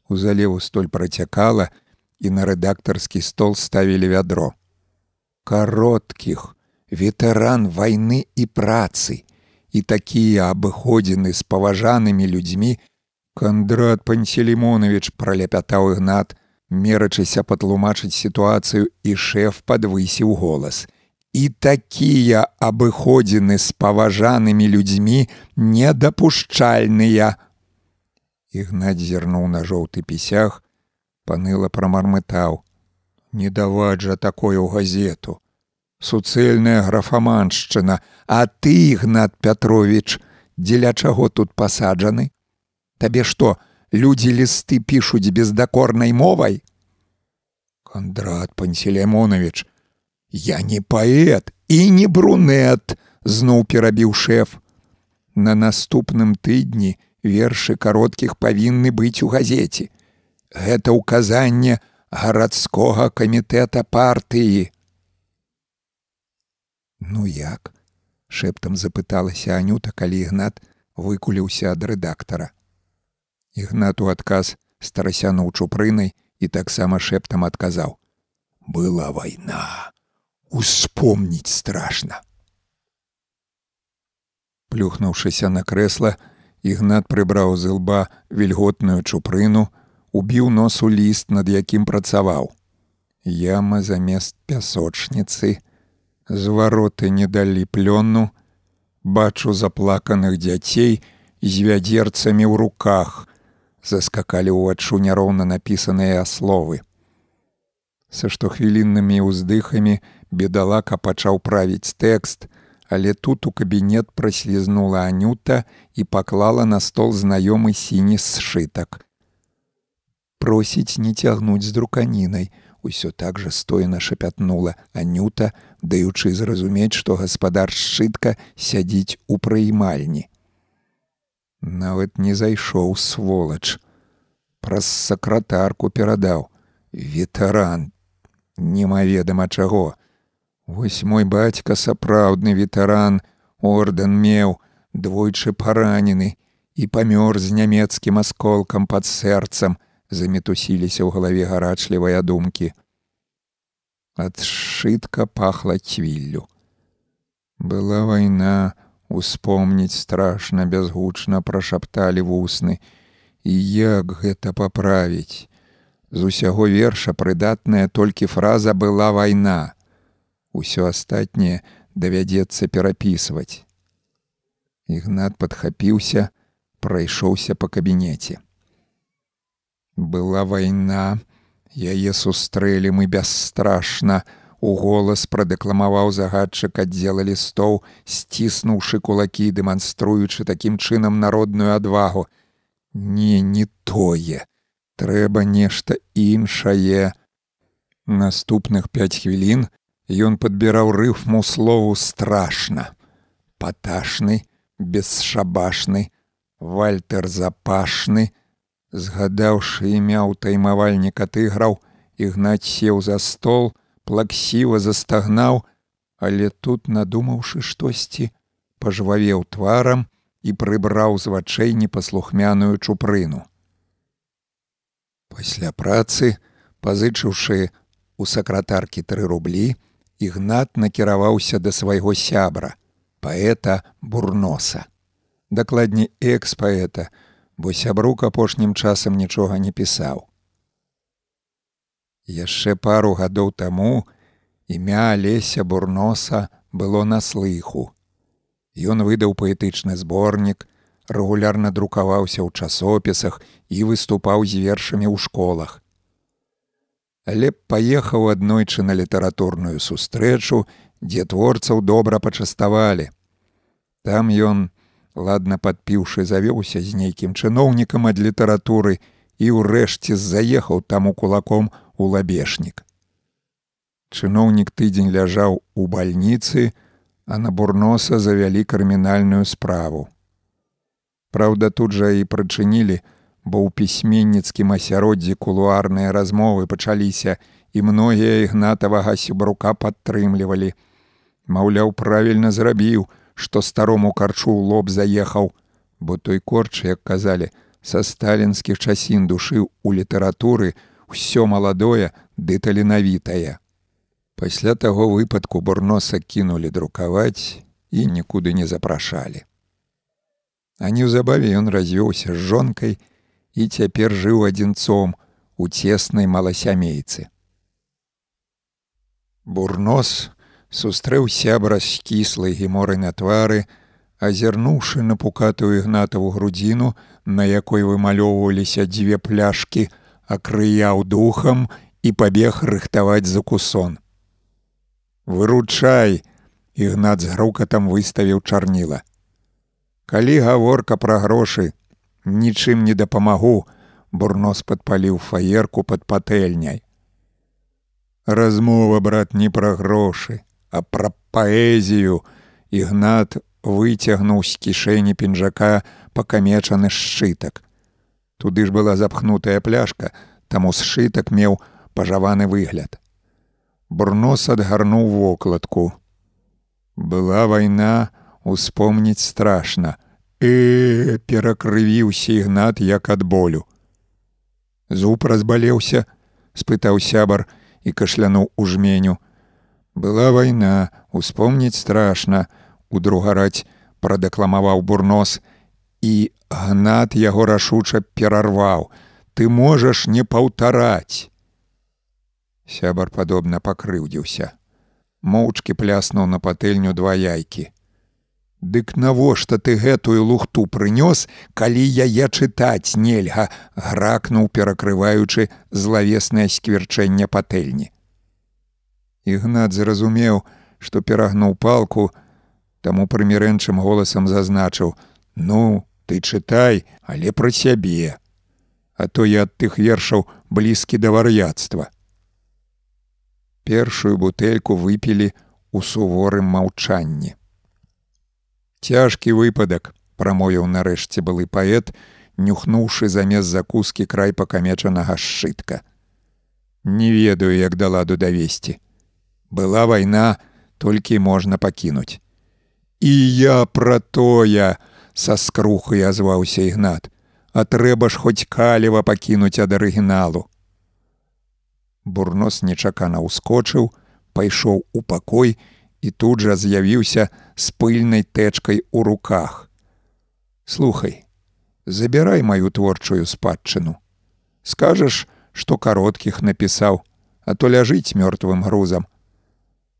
У залеву столь працякала, і на рэдактарскі стол ставілі вядро. Кароткіх, ветэран вайны і працы, і такія абыходзіны з паважанымі людзьмі, Кандрат Панселімонович праляпятаў ігнат, мерачыся патлумачыць сітуацыю і шэф падвысіў голас. І такія абыходзіны з паважанымі людзьмі недапушчальныя. Ігнаць зірнуў на жоўты пісях, паныла прамармытаў: « Не даваць жа такое ў газету. Суцэльная графаманшчына, А ты, Ігнат Пятровіч, дзеля чаго тут пасаджаны? Табе што, людзі лісты пішуць бездакорнай мовай? Кандрат Панселямонович, Я не паэт і не брунет, зноў перабіў шэф. На наступным тыдні вершы кароткіх павінны быць у газеце. Гэта ўказанне гарадскога камітэта партыі. Ну як? шэптам запыталася Анюта, калі ігнат выкуліўся ад рэдактара. Ігнат у адказ старасянуў чупрынай і таксама шэптам адказаў: « Была вайна, успомніць страшна. Плюхнуўшыся на крэсла, ігнат прыбраў з лба вільготную чупрыну, убіў нос у ліст, над якім працаваў. Яма замест пясочніцы, звароты не далі плённу, бачу заплаканых дзяцей з вядзерцамі ў руках, заскакалі ўваччу няроўна напісаныя словы. Са штохвіліннымі ўздыхамі бедалака пачаў правіць тэкст, але тут у кабінет праслізнула анюта і паклала на стол знаёмы сіні сшытак. Просіць не цягнуць з друканінай, усё так жа стоена шапятнула анюта, даючы зразумець, што гаспадар сшытка сядзіць у прыймальні нават не зайшоў сволач. Праз сакратарку перадаў. Ветэран. Немаведама чаго. Вось мой бацька сапраўдны ветэран ордэн меў двойчы паранены і памёр з нямецкім асколкам пад сэрцам замітусіліся ў галаве гарачлівыя думкі адшытка пахла цвіллю. Была вайна успомніць страшна бязгучна прашапталі вусны. І як гэта паправіць? З усяго верша прыдатная толькі фраза была вайна усё астатняе давядзецца перапісваць. Ігнат падхапіўся прайшоўся па кабінеце. Была вайна яе сустрэлі мы бясстрашна у голас прадэкламаваў загадчык аддзела лістоў, сціснуўшы кулакі, дэманструючы такім чынам народную адвагу. Не не тое, трэба нешта іншае. Наступных пяць хвілін ён падбіраў рыфму слову страшна. Паташны, бесшабашны, вальтер запашны, згадаўшы імя ўтаймавальніка тыграў, ігнаць сеў за стол, плаксіва застагнаў, але тут надумаўшы штосьці, пажвавеў тварам і прыбраў з вачэй непаслухмяную чупрыну. Пасля працы, пазычыўшы у сакратаркі тры рублі, ігнат накіраваўся да свайго сябра, паэта бурноса. Дакладней экс-паэта, бо сябрук апошнім часам нічога не пісаў. Яшчэ пару гадоў таму імя Леся Бурноса было на слыху. Ён выдаў паэтычны зборнік, рэгулярна друкаваўся ў часопісах і выступаў з вершамі ў школах. Але паехаў аднойчы на літаратурную сустрэчу, дзе творцаў добра пачаставалі. Там ён, ладна падпіўшы, завёўся з нейкім чыноўнікам ад літаратуры і ўрэшце заехаў таму кулаком у лабешнік. Чыноўнік тыдзень ляжаў у бальніцы, а на бурноса завялі крымінальную справу. Праўда, тут жа і прычынілі, бо ў пісьменніцкім асяроддзі кулуарныя размовы пачаліся, і многія ігнатавага сябрука падтрымлівалі. Маўляў, правільна зрабіў, што старому карчу ў лоб заехаў, бо той корч, як казалі, са сталінскіх часін душыў у літаратуры ўсё маладое ды таленавітае. Пасля таго выпадку бурноса кінулі друкаваць і нікуды не запрашалі. А неўзабаве ён развёўся з жонкай і цяпер жыў адзінцом у цеснай маласямейцы. Бурнос сустрэў сябра з кіслай геморай на твары, азірнуўшы на пукатую ігнатаву грудзіну, на якой вымалёўваліся дзве пляшкі, акрыяў духам і пабег рыхтаваць закусон. Выручай, ігнат з грукатам выставіў чарніла. Калі гаворка пра грошы, нічым не дапамагу, бурнос падпаліў фаерку пад патэльняй. Размова брат не пра грошы, а пра паэзію ігнат выцягнуў з кішэні пінжака пакамечаны сшытак. Туды ж была запхнутая пляшка, таму сшытак меў пажаваны выгляд. Бурнос адгарнуў вокладку. Была вайна, успомніць страшна. Э, перакрывіўся ігнат як ад болю. Зуб разбалеўся, спытаў сябар і кашлянуў у жменю. Была вайна, успомніць страшна, у другараць прадакламаваў бурнос і гнат яго рашуча перарваў. Ты можаш не паўтараць. Сябар падобна пакрыўдзіўся. Моўчкі пляснуў на патэльню два яйкі. Дык навошта ты гэтую лухту прынёс, калі яе чытаць нельга, гракнуў, перакрываючы злавеснае скверчэнне патэльні. Ігнат зразумеў, што перагнуў палку, таму прымірэнчым голасам зазначыў: « Ну, ты чытай, але пра сябе. А то я ад тых вершаў блізкі да вар'яцтва. Першую бутэльку выпілі ў суворым маўчанні. Цяжкі выпадак, прамовіў нарэшце былы паэт, нюхнуўшы замест закускі край пакамечанага сшытка. Не ведаю, як да ладу давесці была вайна толькі можна пакінуць і я пра тое са скрухай азваўся ігнат. А трэба ж хоць калева пакінуць ад арыгіналу бурнос нечакана ўскочыў пайшоў у пакой і тут жа з'явіўся з пыльнай тэчкай у руках. Слухай забірай маю творчую спадчыну. Скажаш што кароткіх напісаў а то ляжыць мёртвым грузам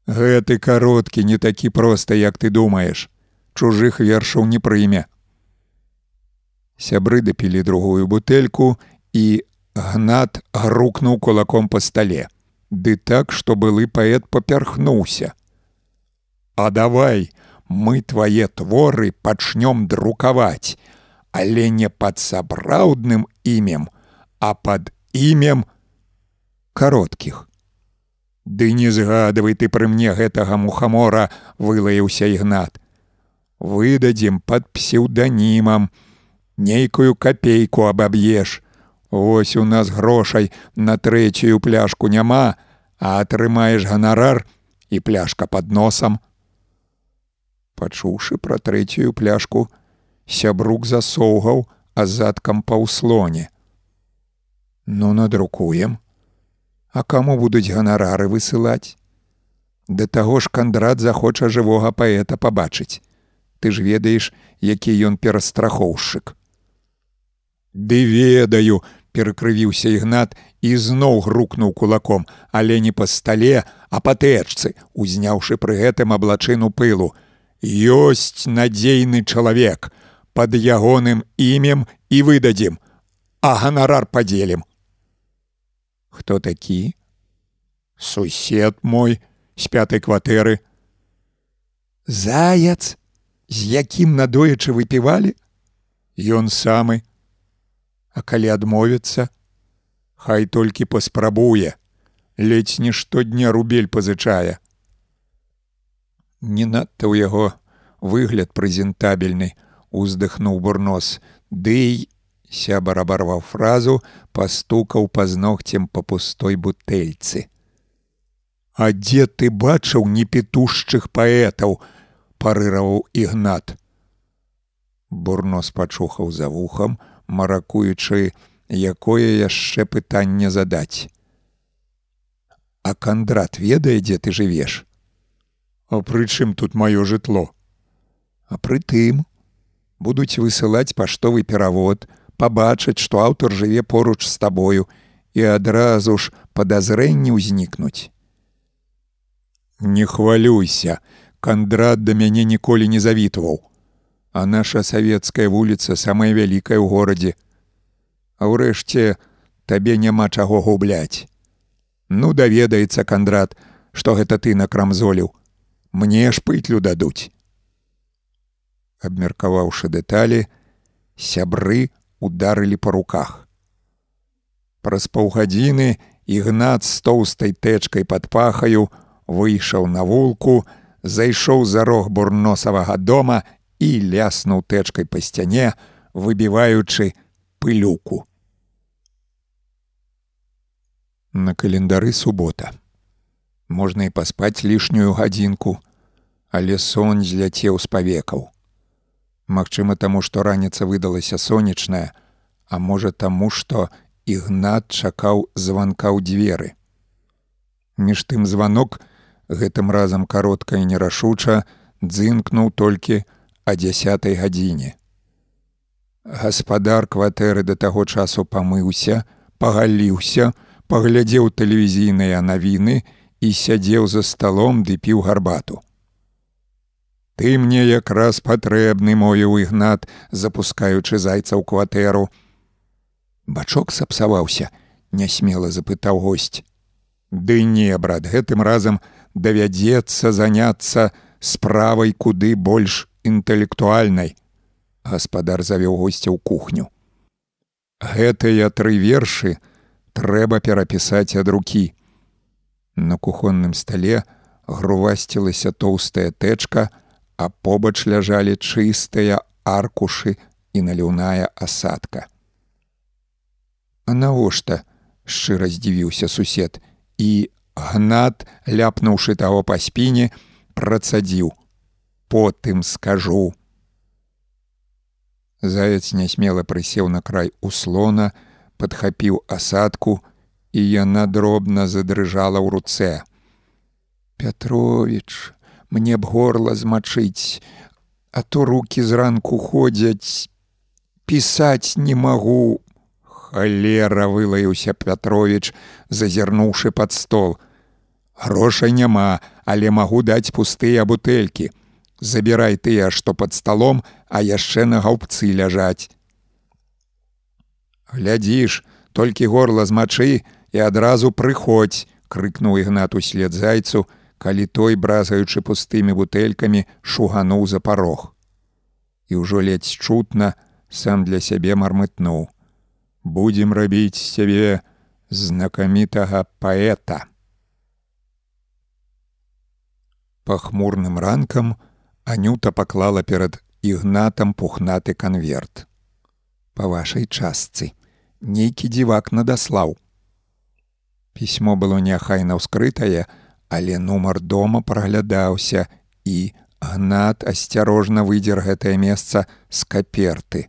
Гэты кароткі не такі проста, як ты думаеш. Чужых вершаў не прыме. Сябры дапілі другую бутэльку і гнат грукнуў кулаком па стале. Ды так, што былы паэт папярхнуўся. А давай мы твае творы пачнём друкаваць, але не пад сапраўдным імем, а пад імем кароткіх. Ды не згадывай ты пры мне гэтага мухамора, вылаяўся ігнат. Выдадзім пад псеўданімам, нейкую капейку абаб'еш. Вось у нас грошай на трэцюю пляшку няма, а атрымаеш ганарар і пляшка под носам. Пачуўшы пра трэцюю пляшку, сябрук засоўгаў азадкам па ўслоне. Ну надрукуем, А каму будуць ганарары высылаць? Да таго ж кандрат захоча жывога паэта пабачыць. Ты ж ведаеш, які ён перастрахоўшчык. Ды ведаю, перакрывіўся ігнат і зноў грукнуў кулаком, але не па стале, а па тэчцы, узняўшы пры гэтым аблачыну пылу. Ёсць надзейны чалавек, пад ягоным імем і выдадзім, а ганарар падзелім. Хто такі? Сусед мой з пятай кватэры. Заяц, з якім надоечы выпівалі? Ён самы, А калі адмовіцца, Хай толькі паспрабуе, ледзь не штодня рубель пазычае. Не надта ў яго выгляд прэзентабельны, уздыхнуў бурнос, Дый сябар абарваў фразу, пастукаў пазногцем па пустой бутэльцы. А дзе ты бачыў непетушчых паэтаў, парыраваў ігнат. Бурнос пачухаў за вухам, маракуючы, якое яшчэ пытанне задаць. А кандрат ведае, дзе ты жывеш. А прычым тут маё жытло. А пры тым будуць высылаць паштовы перавод, пабачыць, што аўтар жыве поруч з табою і адразу ж падазрэнні ўзнікнуць. Не хвалюйся, кандрат да мяне ніколі не завітваў а наша савецкая вуліца самая вялікая ў горадзе. А ўрэшце табе няма чаго губляць. Ну даведаецца кандрат, што гэта ты накрамзоліў. Мне ж пытлю дадуць. Абмеркаваўшы дэталі, сябры ударылі па руках. Праз паўгадзіны ігнат з тоўстай тэчкай пад пахаю выйшаў на вулку, зайшоў за рог бурносавага дома і ляснуў тэчкай па сцяне, выбіваючы пылюку. На календары субота. Можна і паспаць лішнюю гадзінку, але сон зляцеў з павекаў. Магчыма, таму, што раніца выдалася сонечная, а можа таму, што ігнат чакаў званка ў дзверы. Між тым званок гэтым разам каротка і нерашуча дзынкнуў толькі а дзясятай гадзіне. Гаспадар кватэры да таго часу памыўся, пагаліўся, паглядзеў тэлевізійныя навіны і сядзеў за сталом ды піў гарбату. Ты мне якраз патрэбны мою ігнат, запускаючы зайца ў кватэру. Бачок сапсаваўся, нясмела запытаў госць. Ды не, брат, гэтым разам давядзецца заняцца справай куды больш інтэлектуальнай. Гаспадар завёў госця ў кухню. Гэтыя тры вершы трэба перапісаць ад рукі. На кухонным стале грувасцілася тоўстая тэчка, а побач ляжалі чыстыя аркушы і наліўная асадка. А навошта шчыра здзівіўся сусед і гнат, ляпнуўшы таго па спіне, працадзіў: потым скажу. Заяц нясмела прысеў на край услона, падхапіў асадку, і яна дробна задрыжала ў руцэ. Пятровіч, мне б горла змачыць, а то руки зранку ходзяць, пісаць не магу. Халера вылаяўся Пятровіч, зазірнуўшы пад стол. Грошай няма, але магу даць пустыя бутэлькі забірай тыя, што пад сталом, а яшчэ на гаўбцы ляжаць. Глядзіш, толькі горла змачы і адразу прыходзь, крыкнуў ігнат услед зайцу, калі той, бразаючы пустымі бутэлькамі, шугануў за парог. І ўжо ледзь чутна сам для сябе мармытнуў: Будзем рабіць сябе знакамітага паэта. Пахмурным ранкам, Анюта паклала перад ігнатам пухнаты канверт. Па вашай частцы нейкі дзівак надаслаў. Пісьмо было няхайна ўскрытае, але нумар дома праглядаўся і гнат асцярожна выдзер гэтае месца з каперты.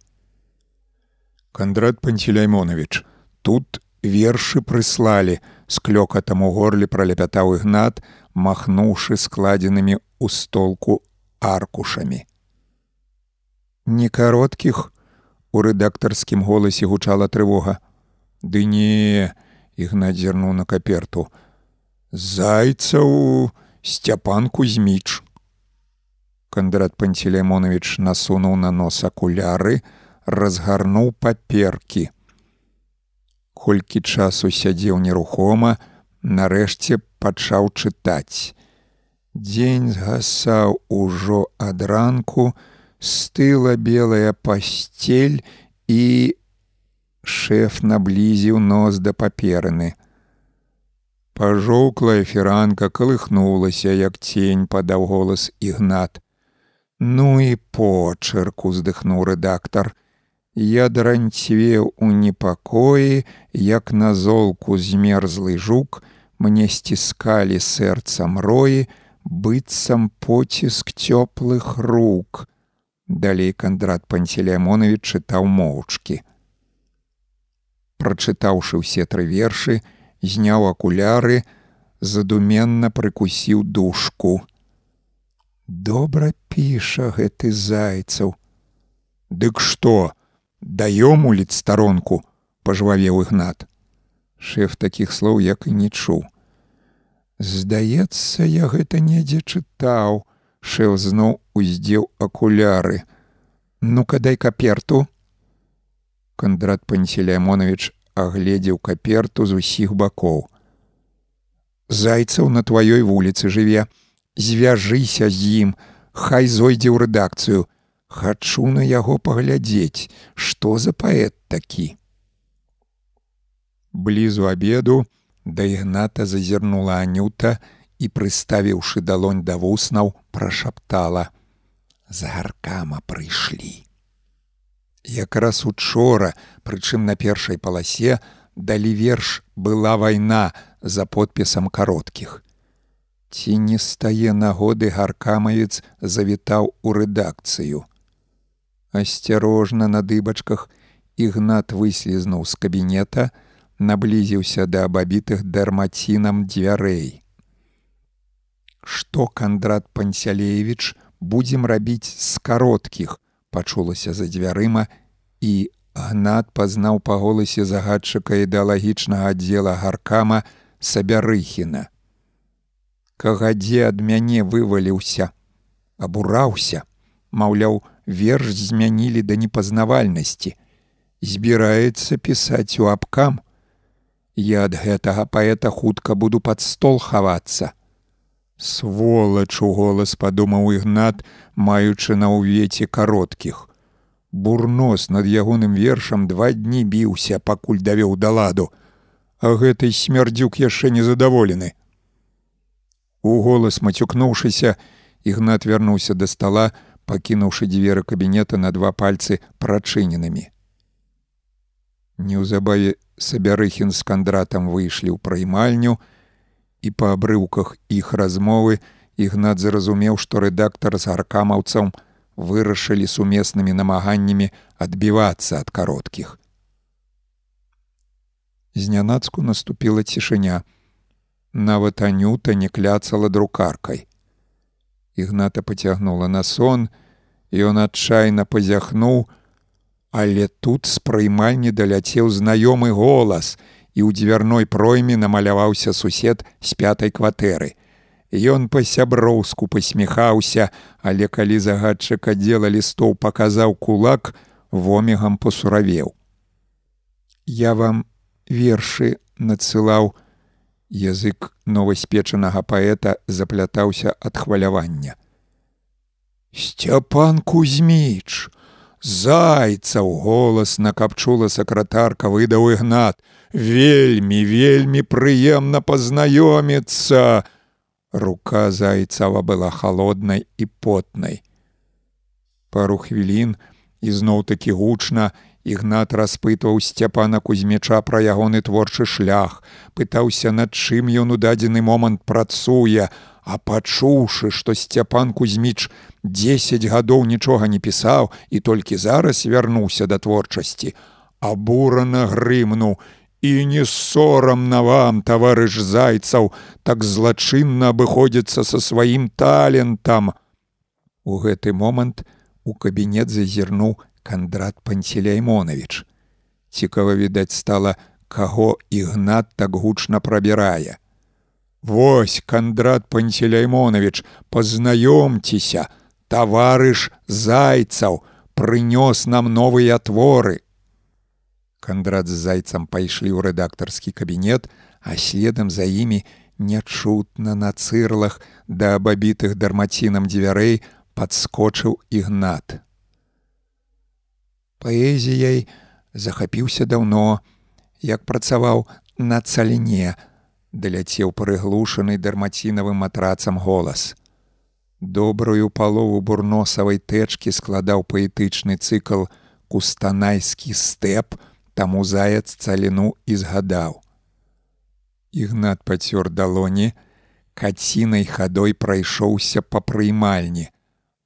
Кандрат Панцеляймонович, тут вершы прыслалі, з клёкатам у горле праляпятаў ігнат, махнуўшы складзенымі ў столку аркушамі. Не кароткіх у рэдактарскім голасе гучала трывога. Ды не, ігнат зірнуў на каперту. Зайцаў сцяпан кузьміч. Кандрат Панцелеймонович насунуў на нос акуляры, разгарнуў паперкі. Колькі часу сядзеў нерухома, нарэшце пачаў чытаць. Дзень згасаў ужо ад ранку, стыла белая пасцель і шэф наблізіў нос да паперыны. Пажоўклая фіранка калыхнулася, як цень падаў голас ігнат. Ну і почырку здыхнуў рэдактар. Я дранцвеў у непакоі, як на золку змерзлы жук, мне сціскалі сэрцам роі, быццам поціск цёплых рук. Далей кандрат Панцелямонович чытаў моўчкі. Прачытаўшы ўсе тры вершы, зняў акуляры, задуменна прыкусіў душку. Добра піша гэты зайцаў. Дык што, даём уліт старонку, пажвавеў ігнат. Шэф такіх слоў як і не чуў. Здаецца, я гэта недзе чытаў, Шэў зноў уздзеў акуляры. Ну-ка дай каперту. Кандрат Панселямонович агледзеў каперту з усіх бакоў. Зайцаў на тваёй вуліцы жыве, звяжыся з ім, хай зойдзе ў рэдакцыю. Хачу на яго паглядзець, што за паэт такі. Блізу абеду да ігната зазірнула анюта і, прыставіўшы далонь да вуснаў, прашаптала: « За гаркама прыйшлі. Якраз учора, прычым на першай паласе, далі верш была вайна за подпісам кароткіх. Ці не стае нагоды гаркамавец завітаў у рэдакцыю. Асцярожна на дыбачках ігнат выслізнуў з кабінета, наблізіўся да абабітых дэрмацінам дзвярэй. Што кандрат Пансялеевич будзем рабіць з кароткіх, пачулася за дзвярыма і гнат пазнаў па голасе загадчыка ідэалагічнага аддзела гаркама сабярыхіна кагадзе ад мяне вываліўся, абураўся, маўляў, верш змянілі да непазнавальнасці, збіраецца пісаць у абкам. Я ад гэтага паэта хутка буду пад стол хавацца. Сволач у голас падумаў ігнат, маючы на ўвеце кароткіх. Бурнос над ягоным вершам два дні біўся, пакуль давёў да ладу, а гэтай смярдзюк яшчэ незадаволены. У голас мацюкнуўшыся, ігнат вярнуўся да стола, пакінуўшы дзверы кабінета на два пальцы прачыненымі. Неўзабаве сабярыхін з кандратам выйшлі ў праймальню, і па абрыўках іх размовы ігнат зразумеў, што рэдактар з аркамаўцам вырашылі сумеснымі намаганнямі адбівацца ад кароткіх. Знянацку наступіла цішыня. Нават анюта не кляцала друкаркай. Ігната поцягнула на сон, і ён адчайна пазяхнуў, але тут з прыймальні даляцеў знаёмы голас, і ў дзвярной пройме намаляваўся сусед з пятай кватэры. Ён па-сяброўску пасміхаўся, але калі загадчык аддзела лістоў паказаў кулак, вомігам посуравеў. Я вам вершы надсылаў, Язык новаспечанага паэта заплятаўся ад хвалявання. Сцяпан Кузьміч! Зайцаў голас накапчула сакратарка выдаў ігнат. Вельмі, вельмі прыемна пазнаёміцца. Рука зайцава была холоднай і потнай. Пару хвілін ізноў такі гучна, Ігнат распытваў сцяпана кузьмеча пра ягоны творчы шлях, пытаўся над чым ён у дадзены момант працуе, а пачуўшы, што сцяпан кузьміч 10 гадоў нічога не пісаў і толькі зараз вярнуўся да творчасці, абурана грымну і не сорамна вам, таварыш зайцаў, так злачынна абыходзіцца са сваім талентам. У гэты момант у кабінет зазірнуў Кандрат Панцеляймонович. Цікава відаць стала, каго ігнат так гучна прабірае. Вось кандрат панцеляймонавіч, пазнаёмцеся, таварыш зайцаў прынёс нам новыя творы. Кандрат з зайцам пайшлі ў рэдактарскі кабінет, а следам за імі нячутна на цырлах да абабітых дармацінам дзвярэй падскочыў ігнат. Паэзіяй захапіўся даўно, як працаваў на цаліне, даляцеў прыглушаны дармацінавым матрацам голас. Добрую палову бурносавай тэчкі складаў паэтычны цыкл кустанайскі стэп, таму заяц цаліну і згадаў. Ігнат пацёр далоні, кацінай хадой прайшоўся па прыймальні.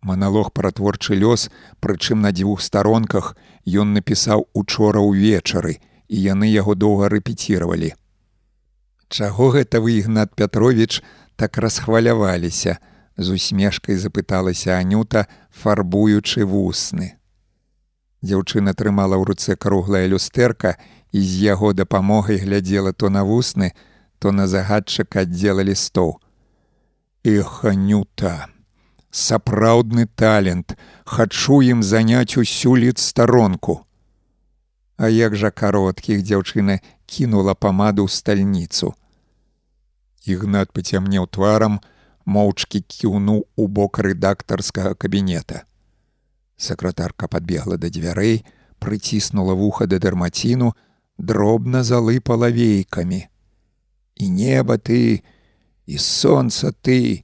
Маналог пра творчы лёс, прычым на дзвюх старонках ён напісаў учора ўвечары, і яны яго доўга рэпеціравалі. Чаго гэта вы, Ігнат Пятровіч, так расхваляваліся, з усмешкай запыталася Анюта, фарбуючы вусны. Дзяўчына трымала ў руцэ круглая люстэрка і з яго дапамогай глядзела то на вусны, то на загадчык аддзела лістоў. Эх, Анюта! Сапраўдны талент, хачу ім заняць усю літ старонку. А як жа кароткіх дзяўчына кінула памаду ў стальніцу. Ігнат пацямнеў тварам, моўчкі кіўнуў у бок рэдактарскага кабінета. Сакратарка падбегла да дзвярэй, прыціснула вуха да дармаціну, дробна залыпала вейкамі і неба ты, і сонца ты,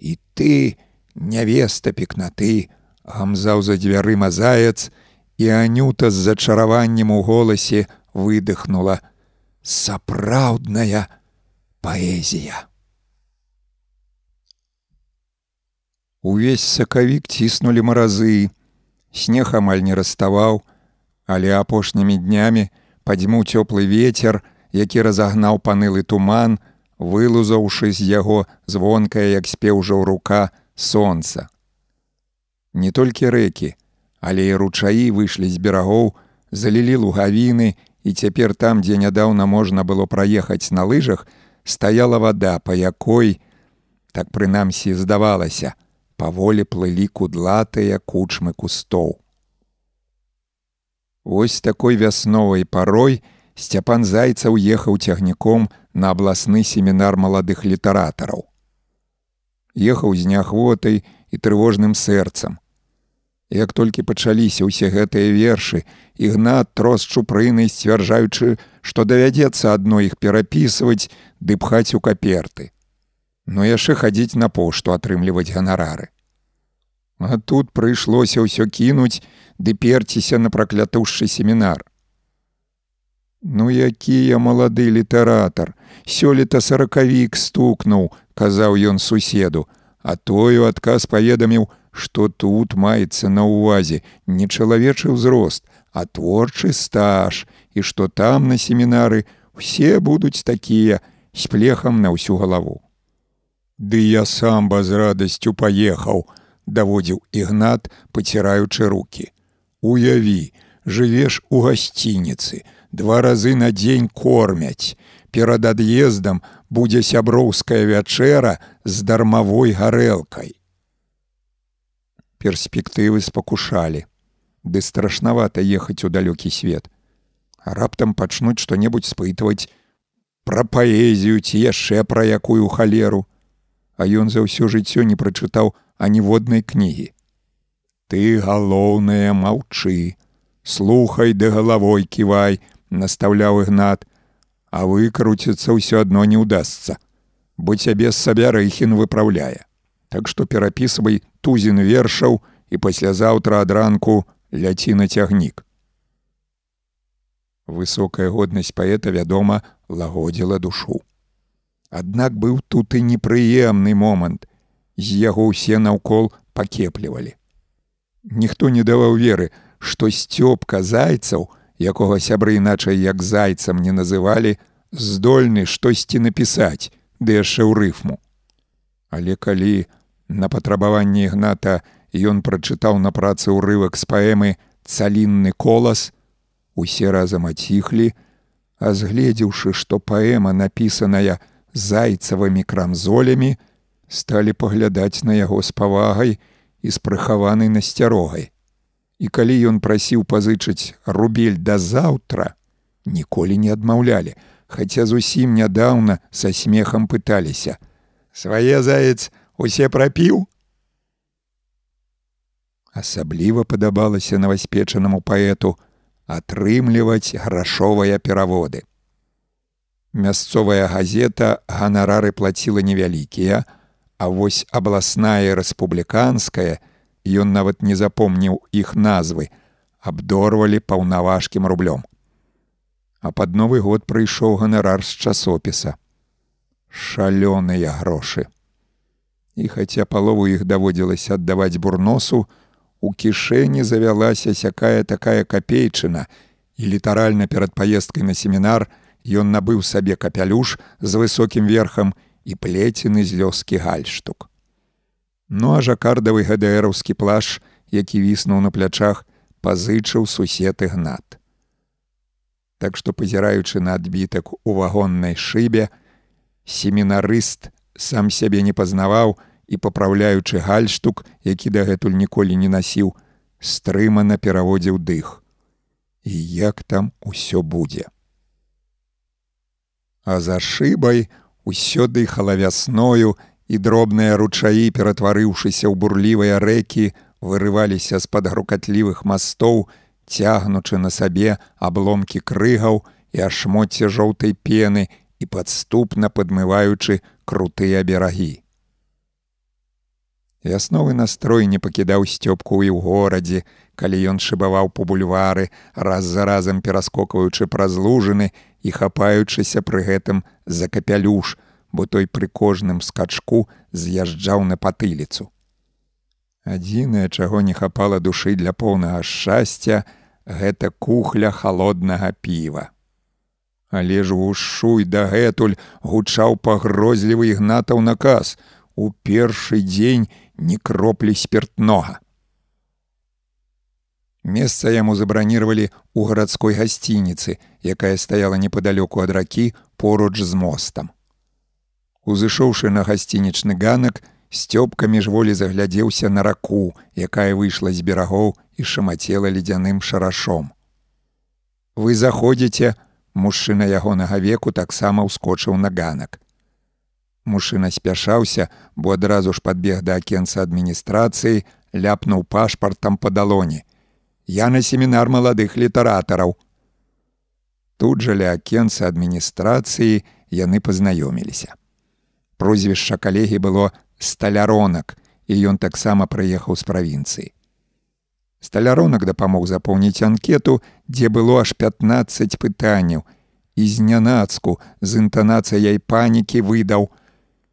і ты, нявеста пекнаты, гамзаў за дзвярыма заяц, і анюта з зачараваннем у голасе выдыхнула: сапраўдная паэзія. Увесь сакавік ціснулі маразы, снег амаль не раставаў, але апошнімі днямі падзьму цёплы ветер, які разагнаў панылы туман, вылузаўшы з яго звонкая, як спеў жа ў рука сонца. Не толькі рэкі, але і ручаі выйшлі з берагоў, залілі лугавіны, і цяпер там, дзе нядаўна можна было праехаць на лыжах, стаяла вада, па якой, так прынамсі здавалася, паволі плылі кудлатыя кучмы кустоў. Вось такой вясновай парой, Сцяпан зайцаў ехаў цягніком на абласны семінар маладых літаратараў. Ехаў з няхвотай і трывожным сэрцам. Як толькі пачаліся ўсе гэтыя вершы, ігнат трос чупрыны, сцвярджаючы, што давядзецца адно іх перапісваць ды пхаць у каперты. Но яшчэ хадзіць на пошту атрымліваць ганарары. А тут прыйшлося ўсё кінуць ды перціся на праклятушшы семінар. Ну які я малады літаратар, сёлета сорокавік стукнуў, казаў ён суседу, а той у адказ паведаміў, што тут маецца на ўвазе не чалавечы ўзрост, а творчы стаж і што там на семінары все будуць такія з плехам на ўсю галаву. Ды я сам ба з радасцю паехаў, даводзіў ігнат, паціраючы руки. Уяві, жывеш у гасцініцы, два разы на дзень кормяць. Перад ад'ездам будзе сяброўская вячэра з дармавой гарэлкай. Перспектывы спакушалі, ды страшнавата ехаць у далёкі свет. А раптам пачнуць што-небудзь спытваць пра паэзію ці яшчэ пра якую халеру, А ён за ўсё жыццё не прачытаў аніводнай кнігі. Ты галоўнае маўчы, слухай ды галавой ківай, настаўляў ігнат, а выкруціцца ўсё адно не ўдасца, бо цябе з сабе рэйхін выпраўляе. Так што перапісвай тузін вершаў і паслязаўтра ад ранку ляці на цягнік. Высокая годнасць паэта, вядома, лагодзіла душу. Аднак быў тут і непрыемны момант. З яго ўсе наўкол пакеплівалі. Ніхто не даваў веры, што сцёпка зайцаў, якога сябры іначай як зайцам не называлі, здольны штосьці напісаць, ды яшчэ ў рыфму. Але калі на патрабаванне ігната ён прачытаў на працы ўрывак з паэмы цалінны колас, усе разам аціхлі, А згледзеўшы, што паэма напісаная зайцавымі крамзолямі, сталі паглядаць на яго з павагай і з прыхаванай насцярогай. І калі ён прасіў пазычыць рубель да заўтра, ніколі не адмаўлялі, хаця зусім нядаўна са смехам пыталіся: « Свае заяц усе прапіў, Асабліва падабалася новаспечанаму паэту атрымліваць грашовыя пераводы. Мясцовая газета ганарары плаціла невялікія, а вось абласная рэспубліканская, ён нават не запомніў іх назвы, абдорвалі паўнаважкім рублём. А пад новы год прыйшоў ганарар з часопіса. Шалёныя грошы. І хаця палову іх даводзілася аддаваць бурносу, у кішэні завялася сякая такая капейчына, і літаральна перад паездкай на семінар ён набыў сабе капялюш з высокім верхам і плецены з лёскі гальштук. Ну а жакардавы гадэраўскі плаш, які віснуў на плячах, пазычыў сусед ігнат. Так што пазіраючы на адбітак у вагоннай шыбе, семінарыст сам сябе не пазнаваў, і папраўляючы гальштук, які дагэтуль ніколі не насіў, стрымана пераводзіў дых. І як там усё будзе. А за шыбай усё дыхала вясною і дробныя ручаі, ператварыўшыся ў бурлівыя рэкі, вырываліся з-пад грукатлівых мастоў, цягнучы на сабе абломкі крыгаў і ашмоце жоўтай пены і падступна падмываючы крутыя берагі. Вясновы настрой не пакідаў сцёпку і ў горадзе, калі ён шыбаваў по бульвары, раз за разам пераскокваючы праз лужыны і хапаючыся пры гэтым за капялюш, бо той пры кожным скачку з'язджаў на патыліцу. Адзінае, чаго не хапала душы для поўнага шчасця, гэта кухля холоднага піва. Але ж ушуй дагэтуль гучаў пагрозлівы ігнатаў наказ. У першы дзень ні кроплі спиртнога. Месца яму забранівалі ў гарадской гасцініцы, якая стаяла непадалёку ад ракі поруч з мостам. Узышоўшы на гасцінічны ганак, сцёпка міжволі заглядзеўся на раку, якая выйшла з берагоў і шамацела ледзяным шарашом. Вы заходзіце, мужчына ягонага веку таксама ўскочыў на ганак. Мужчына спяшаўся, бо адразу ж падбег да акенца адміністрацыі, ляпнуў пашпартам па далоні. Я на семінар маладых літаратараў. Тут жа ля акенца адміністрацыі яны пазнаёміліся. Прозвішча калегі было сталяронак, і ён таксама прыехаў з правінцыі. Сталяронак дапамог запоўніць анкету, дзе было аж 15 пытанняў, і знянацку з інтанацыяй панікі выдаў: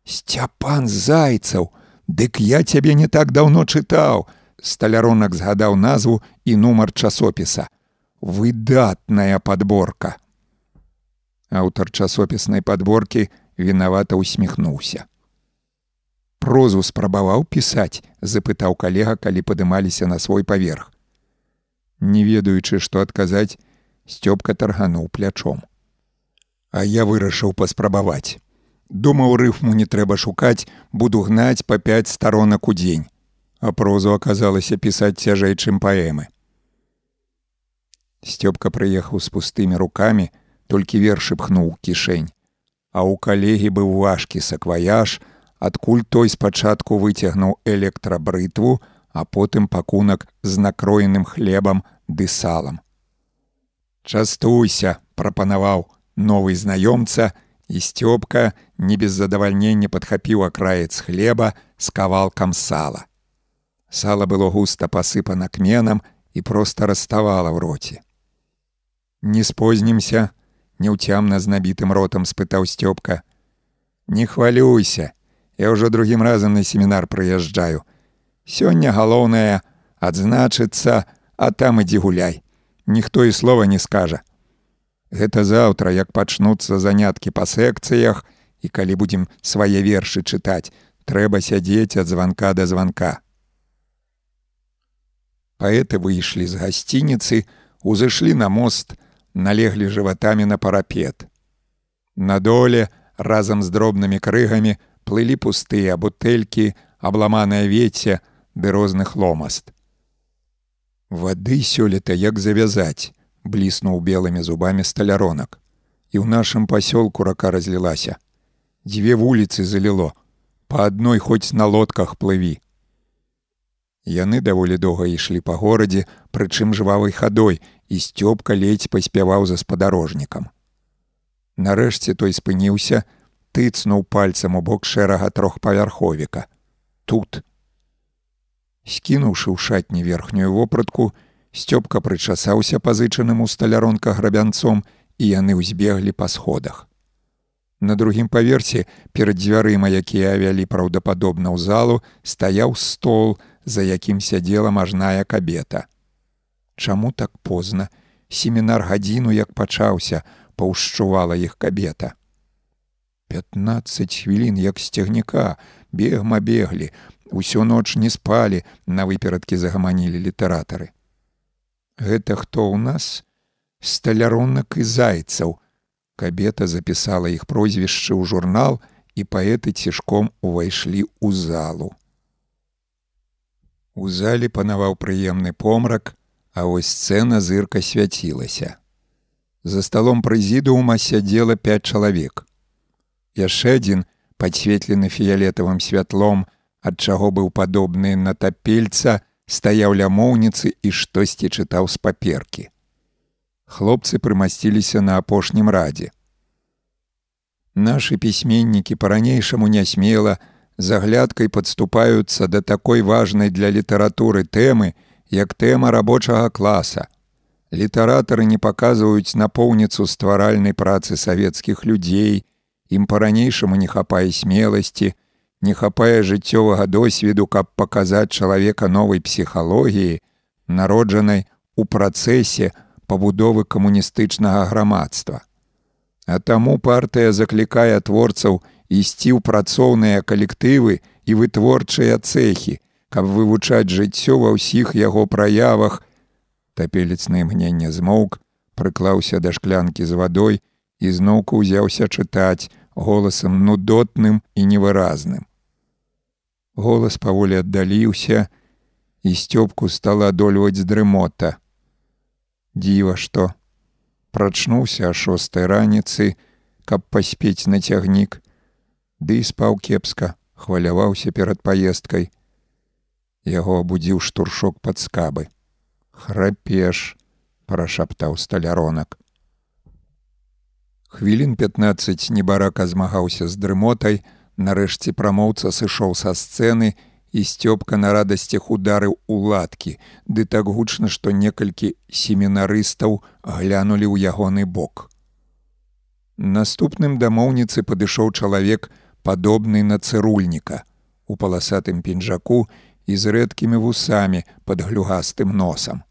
Сцяпан зайцаў, Дык я цябе не так даўно чытаў. Сталяронак згадаў назву і нумар часопіса. Выдатная подборка. Аўтар часопіснай подборкі вінавата усміхнуўся. Прозу спрабаваў пісаць, запытаў калега, калі падымаліся на свой паверх. Не ведаючы, што адказаць, сцёпка таргануў плячом. А я вырашыў паспрабаваць. Думаў рыфму не трэба шукаць, буду гнаць па пяць старонак у дзень, а прозу аказалася пісаць цяжэй, чым паэмы. Сцёпка прыехаў з пустымі рукамі, толькі вершы пхнуў кішэнь. А ў калегі быў важкі сакваяж, адкуль той спачатку выцягнуў электрабрытву, а потым пакунак з накроеным хлебам ды салам. Частуйся, прапанаваў новы знаёмца, і сцёпка не без задавальнення падхапіў акраец хлеба з кавалкам сала. Сала было густа пасыпана кменам і проста раставала ў роце. Не спознімся, неўцямна з набітым ротам спытаў сцёпка. Не хвалюйся, я ўжо другім разам на семінар прыязджаю. Сёння галоўнае адзначыцца, а там ідзі гуляй. Ніхто і слова не скажа. Гэта заўтра, як пачнуцца заняткі па секцыях і калі будзем свае вершы чытаць, трэба сядзець ад званка да званка. Паэты выйшлі з гасцініцы, узышлі на мост, налеглі жыватамі на парапет. На доле разам з дробнымі крыгамі плылі пустыя бутэлькі, абламанае вецце ды розных ломаст. Вады сёлета як завязаць, бліснуў белымі зубамі сталяронак. І ў нашым пасёлку рака разлілася. Дзве вуліцы заліло, па адной хоць на лодках плыві. Яны даволі доўга ішлі па горадзе, прычым жвавай хадой, і сцёпка ледзь паспяваў за спадарожнікам. Нарэшце той спыніўся, тыцнуў пальцам у бок шэрага трохпавярховіка. Тут. Скінуўшы ў шатні верхнюю вопратку, сцёпка прычасаўся пазычаным у сталяронка грабянцом і яны ўзбеглі па сходах. На другім паверсе перад дзвярыма, якія авялі праўдападобна ў залу, стаяў стол, за якім сядзела мажная кабета. Чаму так позна? Семінар гадзіну як пачаўся, паўшчувала іх кабета. Пятнаццаць хвілін як сцягніка, бегма беглі, усю ноч не спалі, на выперадкі загаманілі літаратары. Гэта хто ў нас? Сталяронак і зайцаў. Кабета запісала іх прозвішчы ў журнал, і паэты цішком увайшлі ў залу. У зале панаваў прыемны помрак, а вось сцэна зырка свяцілася. За сталом прэзідуума сядзела пять чалавек. Яшчэ адзін, падсветлены фіялетавым святлом, ад чаго быў падобны на тапельца, стаяў ля моўніцы і штосьці чытаў з паперкі. Хлопцы прымасціліся на апошнім радзе. Нашы пісьменнікі па-ранейшаму нясмела, заглядкай падступаюцца да такой важнай для літаратуры тэмы, як тэма рабочага класа. Літаратары не паказваюць напоўніцу стваральнай працы савецкіх людзей, ім па-ранейшаму не хапае смеласці, не хапае жыццёвага досведу, каб паказаць чалавека новай псіхалогіі, народжанай у працэсе пабудовы камуністычнага грамадства. А таму партыя заклікае творцаў ісці ў працоўныя калектывы і вытворчыя цэхі, каб вывучаць жыццё ва ўсіх яго праявах. Тапелецны імгнення змоўк, прыклаўся да шклянкі з вадой і зноўку ўзяўся чытаць голасам нудотным і невыразным. Голас паволі аддаліўся, і сцёпку стала адольваць з дрымота. Дзіва што. Прачнуўся а шостой раніцы, каб паспець на цягнік, ды і спаў кепска, хваляваўся перад паездкай, яго абудзіў штуршок пад скабы. Храпеш, прашаптаў сталяронак. Хвілін 15 небарака змагаўся з дрымотай, нарэшце прамоўца сышоў са сцэны і сцёпка на радасцях ударыў уладкі, ды так гучна, што некалькі семінарыстаў глянулі ў ягоны бок. Наступным дамоўніцы падышоў чалавек, падобны на цырульніка, у паласатым пінжаку і з рэдкімі вусамі пад глюгастым носам.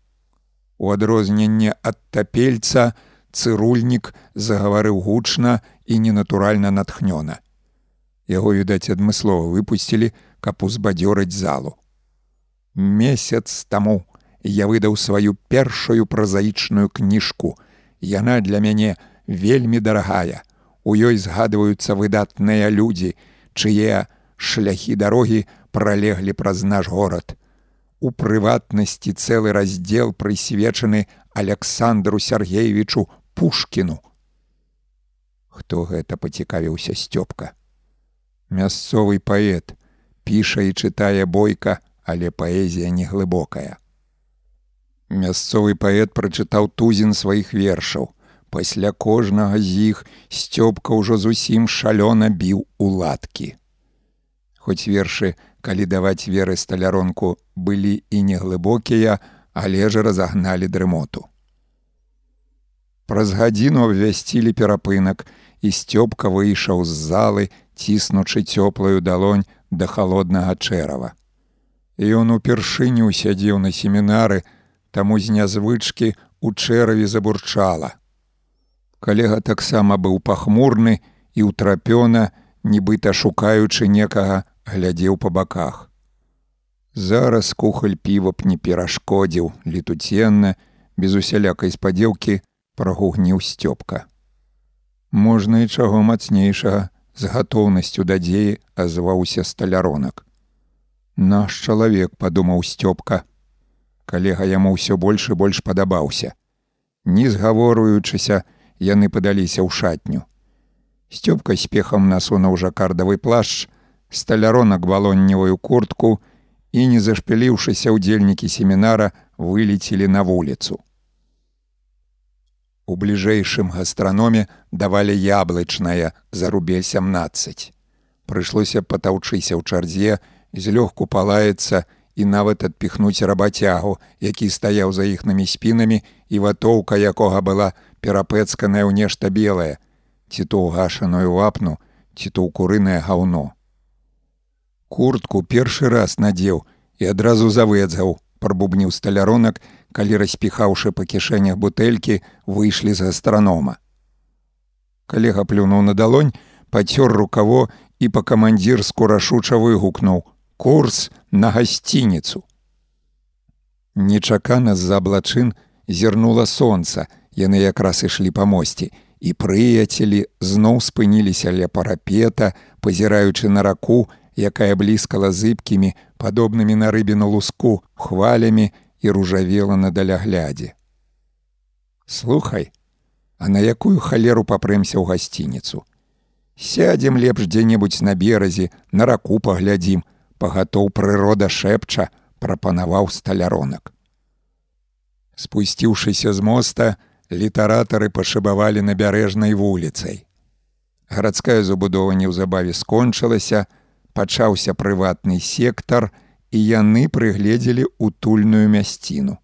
У адрозненне ад тапельца цырульнік загаварыў гучна і ненатуральна натхнёна. Яго, відаць, адмыслова выпусцілі, каб узбадзёраць залу. Месяц таму я выдаў сваю першую празаічную кніжку. Яна для мяне вельмі дарагая. У ёй згадваюцца выдатныя людзі, чые шляхі дарогі пралеглі праз наш горад. У прыватнасці цэлы раздзел прысвечаны Александру Сергеевичу Пушкіну. Хто гэта пацікавіўся сцёпка? Мясцовы паэт піша і чытае бойка, але паэзія неглыбокая. Мясцовы паэт прачытаў тузін сваіх вершаў. Пасля кожнага з іх сцёпка ўжо зусім шалёна біў у ладкі. Хоць вершы калі даваць веры сталяронку былі і неглыбокія, але ж разагналі дрымоту. Праз гадзіну абвясцілі перапынак, і сцёпка выйшаў з залы, ціснучы цёплую далонь да халоднага чэрава. І ён упершыню сядзеў на семінары, таму з нязвычкі у чэраве забурчала. Калега таксама быў пахмурны і ўтрапёна, нібыта шукаючы некага глядзеў па баках. Зараз кухаль піва б не перашкодзіў летуценна, без усялякай спадзеўкі прагугніў сцёпка. Можна і чаго мацнейшага з гатоўнасцю дадзеі азваўся сталяронак. Наш чалавек падумаў сцёпка. Калега яму ўсё больш і больш падабаўся. Не згаворуючыся, яны падаліся ў шатню. Сцёпка спехам насунуў жакардавы плашч, сталяронак балонневую куртку і, не зашпіліўшыся ўдзельнікі семінара, вылецелі на вуліцу. У бліжэйшым гастраноме давалі яблычнае за рубель 17. Прыйшлося патаўчыся ў чарзе, злёгку палаецца і нават адпіхнуць рабацягу, які стаяў за іхнымі спінамі і ватоўка якога была перапэцканая ў нешта белае, ці то ўгашаную вапну, ці то ў курынае гаўно. Куртку першы раз надзеў і адразу завэдзаў, прабубніў сталяронак, калі распіхаўшы па кішэнях бутэлькі, выйшлі з астранома. Калега плюнуў на далонь, пацёр рукаво і па камандзірску рашуча выгукнуў: курс на гасцініцу. Нечакана з-за аблачын зірнула сонца, яны якраз ішлі па мосці, і прыяцелі зноў спыніліся ля парапета, пазіраючы на раку, якая блізкала зыбкімі, падобнымі на рыбіну луску, хвалямі і ружавела на даляглядзе. Слухай, а на якую халеру папрэмся ў гасцініцу. Сядзем лепш дзе-небудзь на беразе, на раку паглядзім, пагатоў прырода шэпча прапанаваў сталяронак. Спусціўшыся з моста, літаратары пашыбавалі набярэжнай вуліцай. Гарадская забудова неўзабаве скончылася, пачаўся прыватны сектар, і яны прыгледзелі утульную мясціну.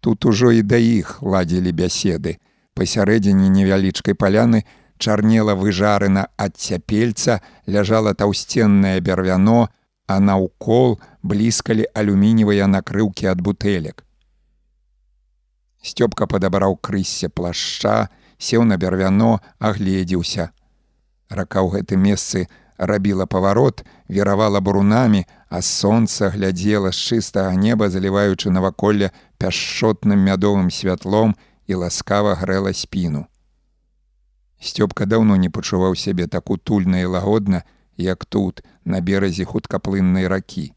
Тут ужо і да іх ладзілі бяседы. Пасярэдзіне невялічкай паляны чарнела выжарына ад цяпельца, ляжала таўсценнае бярвяно, а наўкол блізкалі алюмінівыя накрыўкі ад бутэлек. Сцёпка падабраў крыссе плашча, сеў на бярвяно, агледзеўся. Рака ў гэтым месцы рабіла паварот, веравала бурунамі, а сонца глядзела з чыстага неба, заліваючы наваколле пяшчотным мядовым святлом і ласкава грэла спіну. Сцёпка даўно не пачуваў сябе так утульна і лагодна, як тут, на беразе хуткаплыннай ракі.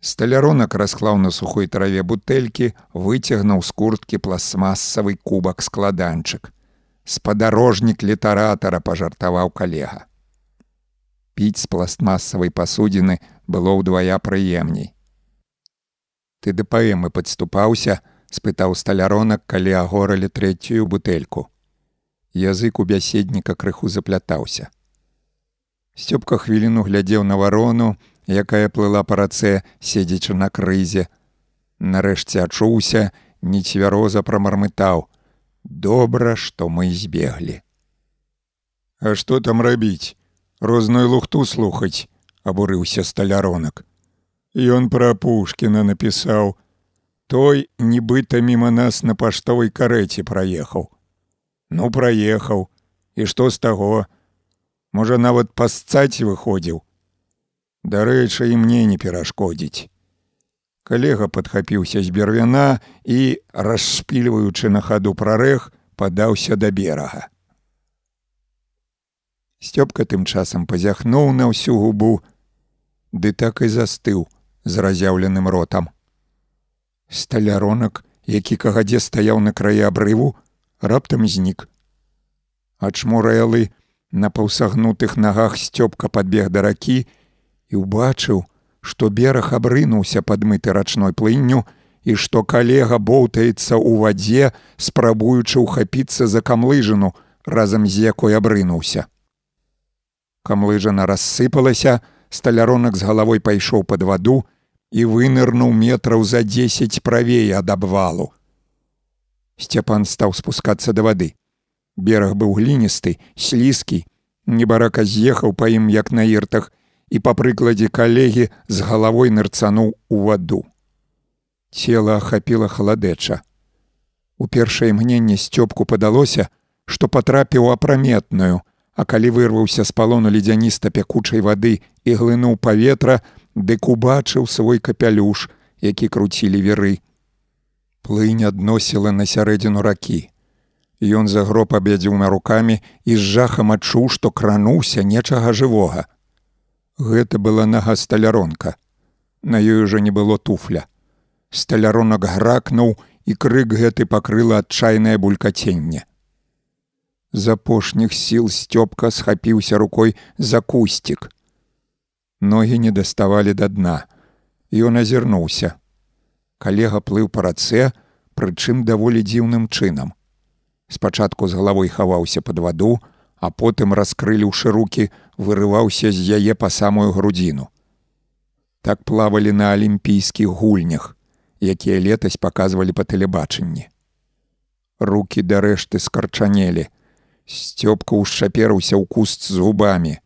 Сталяронак расклаў на сухой траве бутэлькі, выцягнуў з курткі пластмасавы кубак складанчык. Спадарожнік літаратара пажартаваў калега. Піць з пластмасавай пасудзіны было ўдвая прыемней. Ты да паэмы падступаўся, спытаў сталяронак, калі агоралі трэцюю бутэльку. Язык у бяседніка крыху заплятаўся. Сцёпка хвіліну глядзеў на варону, якая плыла па рацэ, седзячы на крызе. Нарэшце ачуўся, нецвяроза прамармытаў: « Добра, што мы збеглі. А што там рабіць? Розную лухту слухаць, абурыўся сталяронак. Ён пра Пушкіна напісаў: Той нібыта міма нас на паштовай карэце праехаў. Ну праехаў, і што з таго, можа нават пасцаць выходзіў. Дарэчы, і мне не перашкодзіць. Калега падхапіўся з бервяна і, расшпільваючы на хаду прарэг, падаўся да берага. Сцёпка тым часам пазяхнуў на ўсю губу, ды так і застыў з разяўленым ротам. Сталяронак, які кагадзе стаяў на краі абрыву, раптам знік. Ачмурэлы, На паўсагнутых нагах сцёпка падбег да ракі і ўбачыў, што бераг абрынуўся падмыты рачной плынню і што калега боўтаецца ў вадзе, спрабуючы ўхапіцца за камлыжыну, разам з якой абрынуўся. Камлыжана рассыпалася, сталяронак з галавой пайшоў пад ваду і вынырнуў метраў за дзесяць правей ад абвалу. Сцяпан стаў спускацца да вады. Бераг быў гліністы, слізкі, небарака з'ехаў па ім як на іртах і па прыкладзе калегі з галавой нырцануў у ваду. Цела ахапіла халадэча. У першае імгненне сцёпку падалося, што патрапіў апраметную, а калі вырваўся з палону ледзяніста пякучай вады і глынуў паветра, дык убачыў свой капялюш, які круцілі веры. Плынь адносіла на сярэдзіну ракі. Ён загроб абядзюма рукамі і з жахам адчуў, што крануўся нечага жывога. Гэта была нага сталяронка. На ёй ужо не было туфля. Сталяронак гракнуў, і крык гэты пакрыла адчайнае булькаценне. З апошніх сіл сцёпка схапіўся рукой за кусцік. Ногі не даставалі да дна. Ён азірнуўся. Калега плыў па рацэ, прычым даволі дзіўным чынам. Спачатку з галавой хаваўся пад ваду, а потым раскрыліўшы руки, вырываўся з яе па самую грудзіну. Так плавалі на алімпійскіх гульнях, якія летась паказвалі па тэлебачанні. Рукі дарэшты скарчанелі. Сцёпка ўшчаперыўся ў куст зубамі.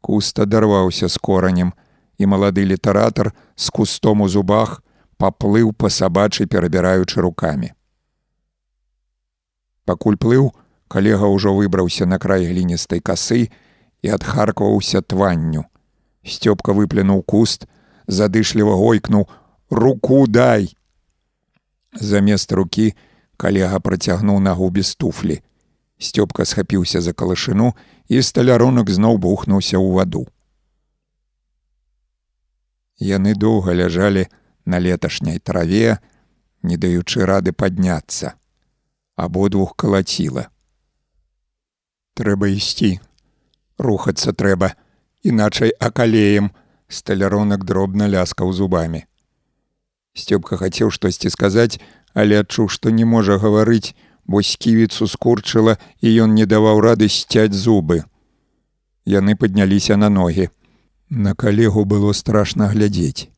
Куст адарваўся з коранем, і малады літаратар з кустом у зубах паплыў па сабачы, перабіраючы рукамі. Пакуль плыў, калега ўжо выбраўся на край гліністай касы і адхаркваўся тванню. Сцёпка выплюнуў куст, задышліва гойкнуў: руку дай. Замест рукі калега працягнуў нагу без туфлі. Сцёпка схапіўся за калашыну і сталяронак зноў бухнуўся ў ваду. Яны доўга ляжалі на леташняй траве, не даючы рады падняцца. Абодвух калаціла. Трэба ісці, рухацца трэба, іначай акалеем, сталяронак дробна ляскаў зубамі. Сцёпка хацеў штосьці сказаць, але адчуў, што не можа гаварыць, бо сківіцу скурчыла і ён не даваў рады сцяць зубы. Яны падняліся на ногі. На калегу было страшна глядзець.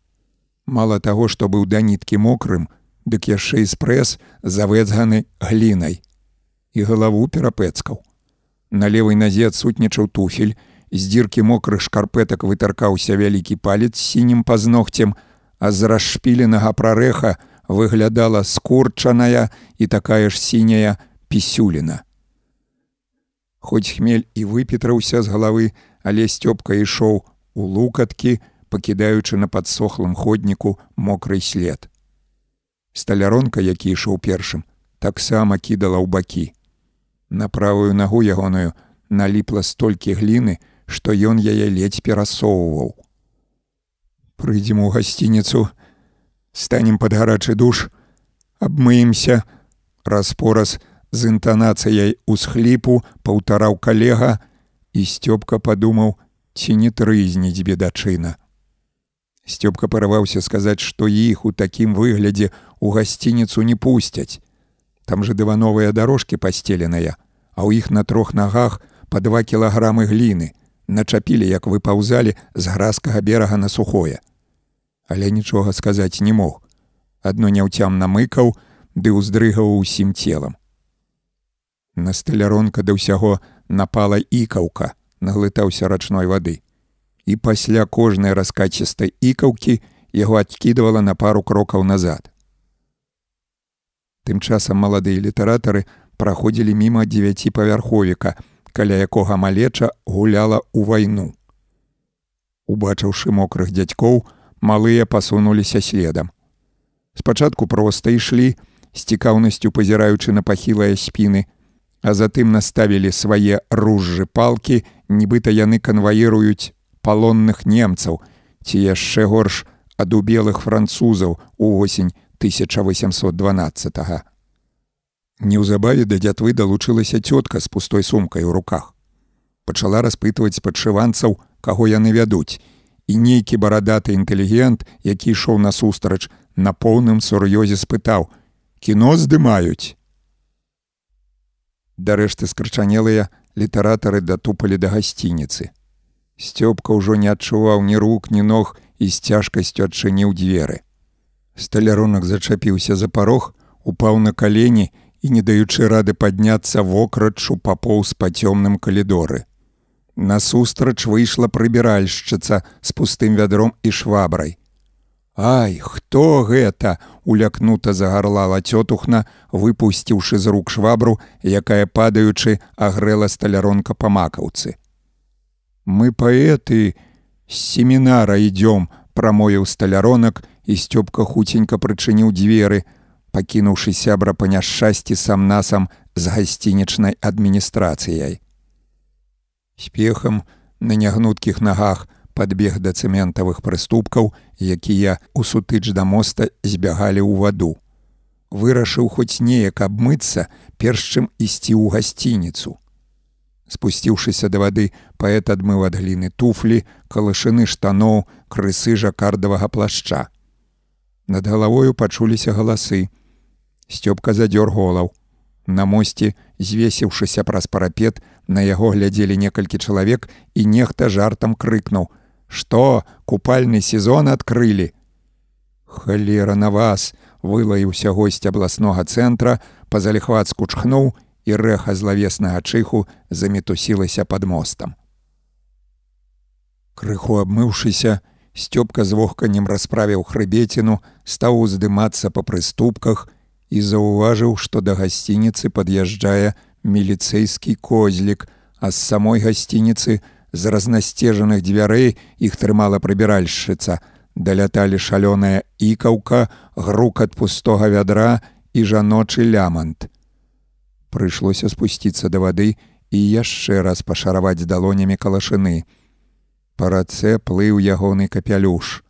Мала таго, што быў да ніткі мокрым, дык яшчэ і спрэс завэцганы глінай і галаву перапэцкаў. На левой назе адсутнічаў туфель, з дзіркі мокрых шкарпэтак вытаркаўся вялікі палец сінім пазногцем, а з расшпіленага прарэха выглядала скурчаная і такая ж сіняя пісюліна. Хоць хмель і выпетраўся з галавы, але сцёпка ішоў у лукаткі, пакідаючы на падсохлым ходніку мокрый след. Сталяронка, які ішоў першым, таксама кідала ў бакі. На правую нагу ягоную наліпла столькі гліны, што ён яе ледзь перасоўваў. Прыйдзем у гасцініцу, станем пад гарачы душ, абмыемся, распораз з інтанацыяй усхліпу паўтараў калега, і сцёпка падумаў, ці не трызніць бедачына. Сцёпка парываўся сказаць, што іх у такім выглядзе у гасцініцу не пусцяць. Там жа дывановыя дарожкі пасцеленыя, а ў іх на трох нагах па два кілаграмы гліны, начапілі, як выпаўзалі з гразкага берага на сухое. Але нічога сказаць не мог. Адно няўцям намыкаў, ды ўздрыгаў усім целам. На сталяронка да ўсяго напала ікаўка, наглытаўся рачной вады. І пасля кожнай раскачыстай ікаўкі яго адкідывала на пару крокаў назад. Тым часам маладыя літаратары праходзілі міма дзевяціпавярховіка, каля якога малеча гуляла ў вайну. Убачыўшы мокрых дзядзькоў, малыя пасунуліся следам. Спачатку проста ішлі, з цікаўнасцю пазіраючы на пахілыя спіны, а затым наставілі свае ружжы палкі, нібыта яны канваіруюць палонных немцаў, ці яшчэ горш ад убелых французаў у восень 1812. -го. Неўзабаве да дзятвы далучылася цётка з пустой сумкай у руках. Пачала распытваць падшыванцаў, каго яны вядуць, і нейкі барадаты інтэлігент, які ішоў насустрач, на поўным сур'ёзе спытаў: кіно здымаюць. Дарэшты скрчанелыя літаратары датупалі да гасцініцы. Сцёпка ўжо не адчуваў ні рук, ні ног і з цяжкасцю адчыніў дзверы. Сталярунак зачапіўся за парог, упаў на калені і не даючы рады падняцца вокрадчу папоўз па цёмным калідоры. Насустрач выйшла прыбіральшчыца з пустым вядром і швабрай. Ай, хто гэта? улякнута загарлала цётухна, выпусціўшы з рук швабру, якая падаючы агрэла сталяронка па макаўцы. Мы паэты з семінара ідём, прамовіў сталяронак і сцёпка хуценька прычыніў дзверы, пакінуўшы сябра па няшчасці сам насам з гасцінічнай адміністрацыяй. Спехам на нягнуткіх нагах падбег да цэментавых прыступкаў, якія ў сутыч да моста збягалі ў ваду. Вырашыў хоць неяк абмыцца, перш чым ісці ў гасцініцу. Спусціўшыся да вады, паэт адмыў ад гліны туфлі, калышыны штаноў, крысы жакардавага плашча. Над галавою пачуліся галасы. Сцёпка задзёр голаў. На мосце, звесіўшыся праз парапет, на яго глядзелі некалькі чалавек і нехта жартам крыкнуў: « Што, купальны сезон адкрылі. Халера на вас, вылаіўся госць абласнога цэнтра, пазаліхвацку чхнуў і рэха злавеснага чыху замітусілася пад мостам. Крыху абмыўшыся, Сцёпка з вохканнем расправіў хрыбеціну, стаў уздымацца па прыступках і заўважыў, што да гасцініцы пад'язджае міліцэйскі козлік, а з самой гасцініцы з разнасцежаных дзвярэй іх трымала прыбіральшчыца, даляталі шалёная ікаўка, грук ад пустога вядра і жаночы лямант. Прыйшлося спусціцца да вады і яшчэ раз пашараваць далонямі калашыны. Па рацэ плыў ягоны капялюш.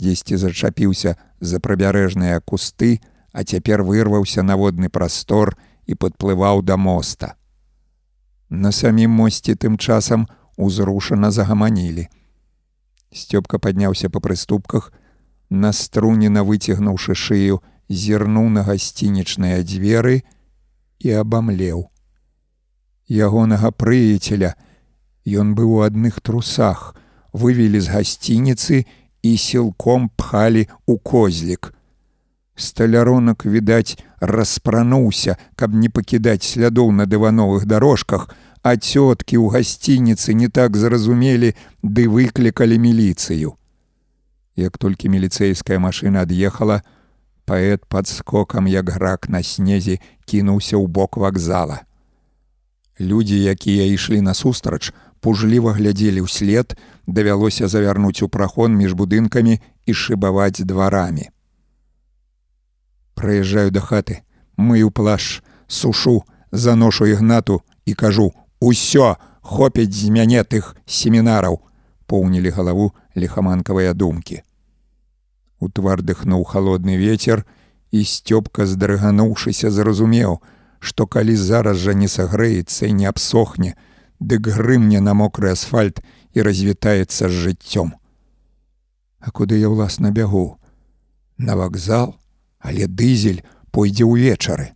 Дзесьці зачапіўся за прыбярэжныя кусты, а цяпер вырваўся на водны прастор і падплываў да моста. На самім мосце тым часам узрушана загаманілі. Сцёпка падняўся па прыступках, на струніна выцягнуўшы шыю, зірнуў на гасцінічныя дзверы і абамлеў. Ягонага прыяцеля, Ён быў у адных трусах, вывелі з гасцініцы і сілком пхалі ў козлік. Сталяронак, відаць, распрануўся, каб не пакідаць слядоў на дывановых дарожках, а цёткі ў гасцініцы не так зразумелі, ды выклікалі міліцыю. Як толькі міліцэйская машына ад'ехала, паэт пад скокам, як грак на снезе, кінуўся ў бок вакзала. Людзі, якія ішлі насустрач, пужліва глядзелі ўслед, давялося завярнуць у прахон між будынкамі і шыбаваць дварамі. Прыязджаю да хаты, мыю плаш, сушу, заношу ігнату і кажу: «Усё, хопяць з мяне тых семінараў, поўнілі галаву лихаманкавыя думкі. У твар дыхнуў холодны ветер, і сцёпка здрыгануўшыся зразумеў, што калі зараз жа не сагрэецца і не абсохне, дык грымне на мокры асфальт і развітаецца з жыццём. А куды я ўласна бягу? На вакзал, але дызель пойдзе ўвечары.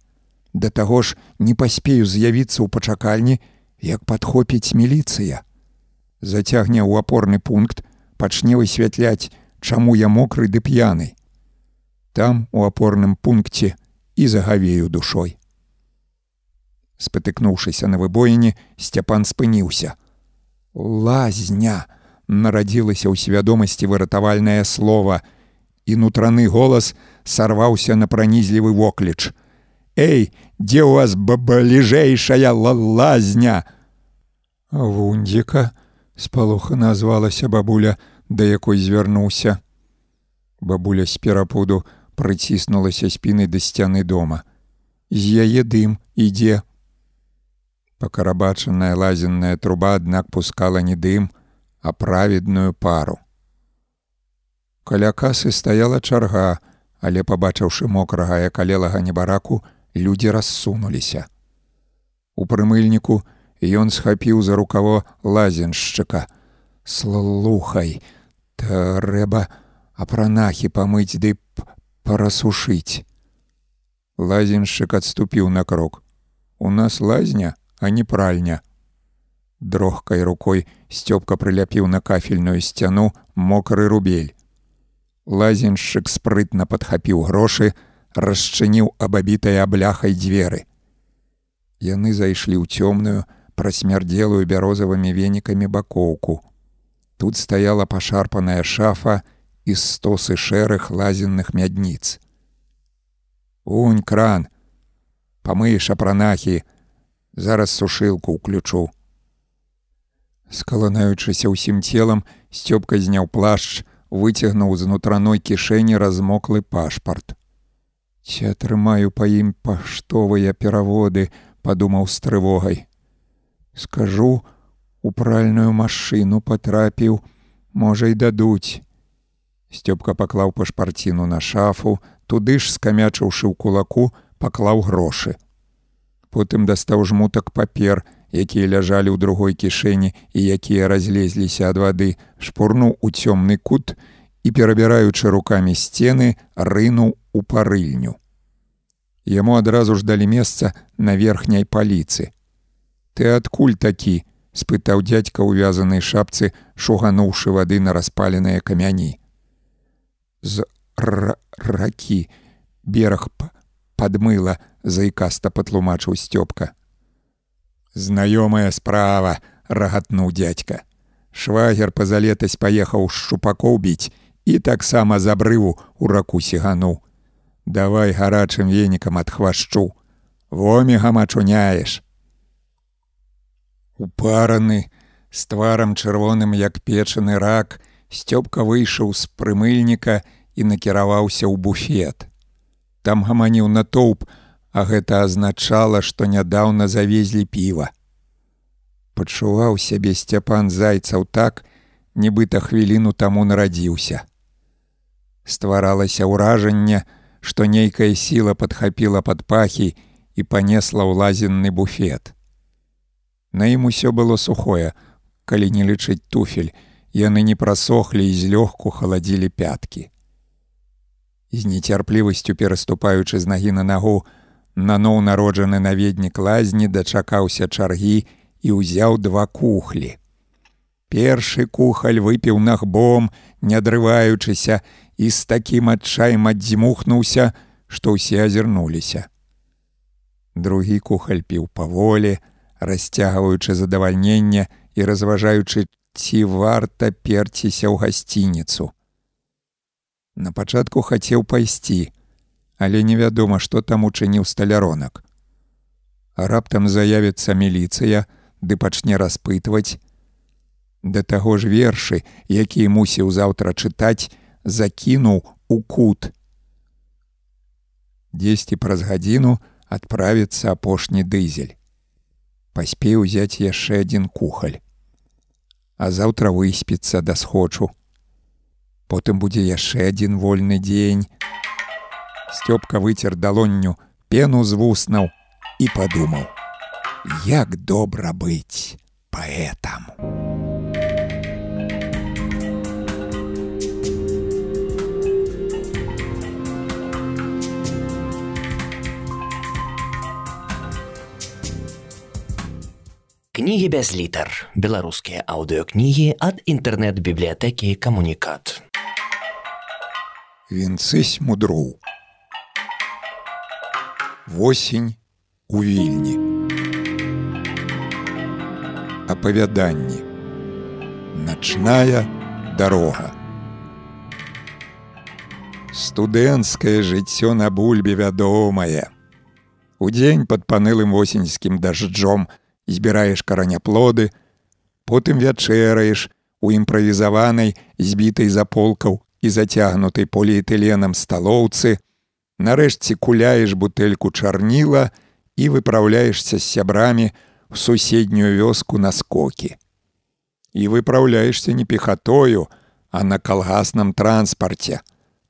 Да таго ж не паспею з'явіцца ў пачакальні, як падхопіць міліцыя. Зацягне ў апорны пункт, пачне высвятляць, чаму я мокры ды п'яны. Там у апорным пункце і загавею душой спатыкнуўшыся на выбоіне сцяпан спыніўся лазня нарадзілася ў свядомасці выратавальнае слово і нутраны голас сарваўся на пранізлівы вокліч эй дзе у вас бабаліжэйшая ла лазня? Вундзіка спалоха назвалася бабуля да якой звярнуўся бабуля з перапуду прыціснулася спіны да сцяны дома. З яе дым ідзе Пакарабачаная лазенная труба, аднак пускала не дым, а праведную пару. Каля касы стаяла чарга, але пабачыўшы мокрага і калелага небараку, людзі рассунуліся. У прымыльніку ён схапіў за рукаво лазеншчыка: Слухай, трэба апранахі памыць ды парасушыць. Лазеншчык адступіў на крок. У нас лазня, а не пральня. Дрохкай рукой сцёпка прыляпіў на кафельную сцяну мокры рубель. Лазеншчык спрытна падхапіў грошы, расчыніў абабітая абляхай дзверы. Яны зайшлі ў цёмную, прасмярдзелую бярозавымі венікамі бакоўку. Тут стаяла пашарпаная шафа і стосы шэрых лазенных мядніц. Унь кран, памыеш апранахі, зараз сушылку ўключу. Скаланаючыся ўсім целам, сцёпка зняў плашч, выцягнуў з нутраной кішэні размоклы пашпарт. Ці атрымаю па ім паштовыя пераводы, падумаў з трывогай. Скажу, у пральную машыну патрапіў, можа і дадуць. Сцёпка паклаў пашпарціну на шафу, туды ж скамячыўшы ў кулаку, паклаў грошы. Потым дастаў жмутак папер, якія ляжалі ў другой кішэні і якія разлезліся ад вады, шпурнуў у цёмны кут і, перабіраючы рукамі сцены, рынуў у парыльню. Яму адразу ж далі месца на верхняй паліцы. Ты адкуль такі? — спытаў дзядзька ў вязанай шапцы, шугануўшы вады на распаленыя камяні. З ракі бераг падмыла, заікаста патлумачыў сцёпка. Знаёмая справа, рагатнуў дядька. Швагер пазалетась паехаў з шупакоў біць і таксама забрыву у раку сігануў. Давай гарачым венікам адхвашчу. Вомі гамачуняеш. Упараны, з тварам чырвоным, як печаны рак, сцёпка выйшаў з прымыльніка і накіраваўся ў буфет. Там гаманіў натоўп, а гэта азначала, што нядаўна завезлі піва. Пачуваў сябе сцяпан зайцаў так, нібыта хвіліну таму нарадзіўся. Стваралася ўражанне, што нейкая сіла падхапіла пад пахі і панесла ў лазенны буфет. На ім усё было сухое, калі не лічыць туфель, яны не прасохлі і злёгку халадзілі пяткі. З нецярплівасцю пераступаючы з нагі на нагу, наноў народжаны наведнік лазні дачакаўся чаргі і ўзяў два кухлі. Першы кухаль выпіў нагбом, не адрываючыся і з такім адчаем аддзьмухнуўся, што ўсе азірнуліся. Другі кухаль піў паволі, расцягваючы задавальнення і разважаючы, ці варта перціся ў гасцініцу. На пачатку хацеў пайсці, але невядома, што там учыніў сталяронак. Раптам заявіцца міліцыя, ды пачне распытваць, Да таго ж вершы, які мусіў заўтра чытаць, закінуў у кут. Дзесьці праз гадзіну адправіцца апошні дызель. Паспеў узяць яшчэ адзін кухаль. А заўтра выспіцца да схочу. Потым будзе яшчэ адзін вольны дзень. Сцёпка выцер далонню пену з вуснаў і падумаў: Як добра быць паэтам. Кнігі без літар. Беларускія аўдыокнігі ад інтэрнэт-бібліятэкі камунікат. Вінцысь мудроў. Восень у вільні. Апавяданні. Начная дарога. Студэнцкае жыццё на бульбе вядомае. Удзень пад панылым восеньскім дажджом, збіраеш караняплоды, потым вячэраеш у імправізаванай збітай заполкаў і зацягнутай поліэтыленам сталоўцы, нарэшце куляеш бутэльку чарніла і выпраўляешся з сябрамі в суседнюю вёску на скокі. І выпраўляешся не пехатою, а на калгасным транспарце,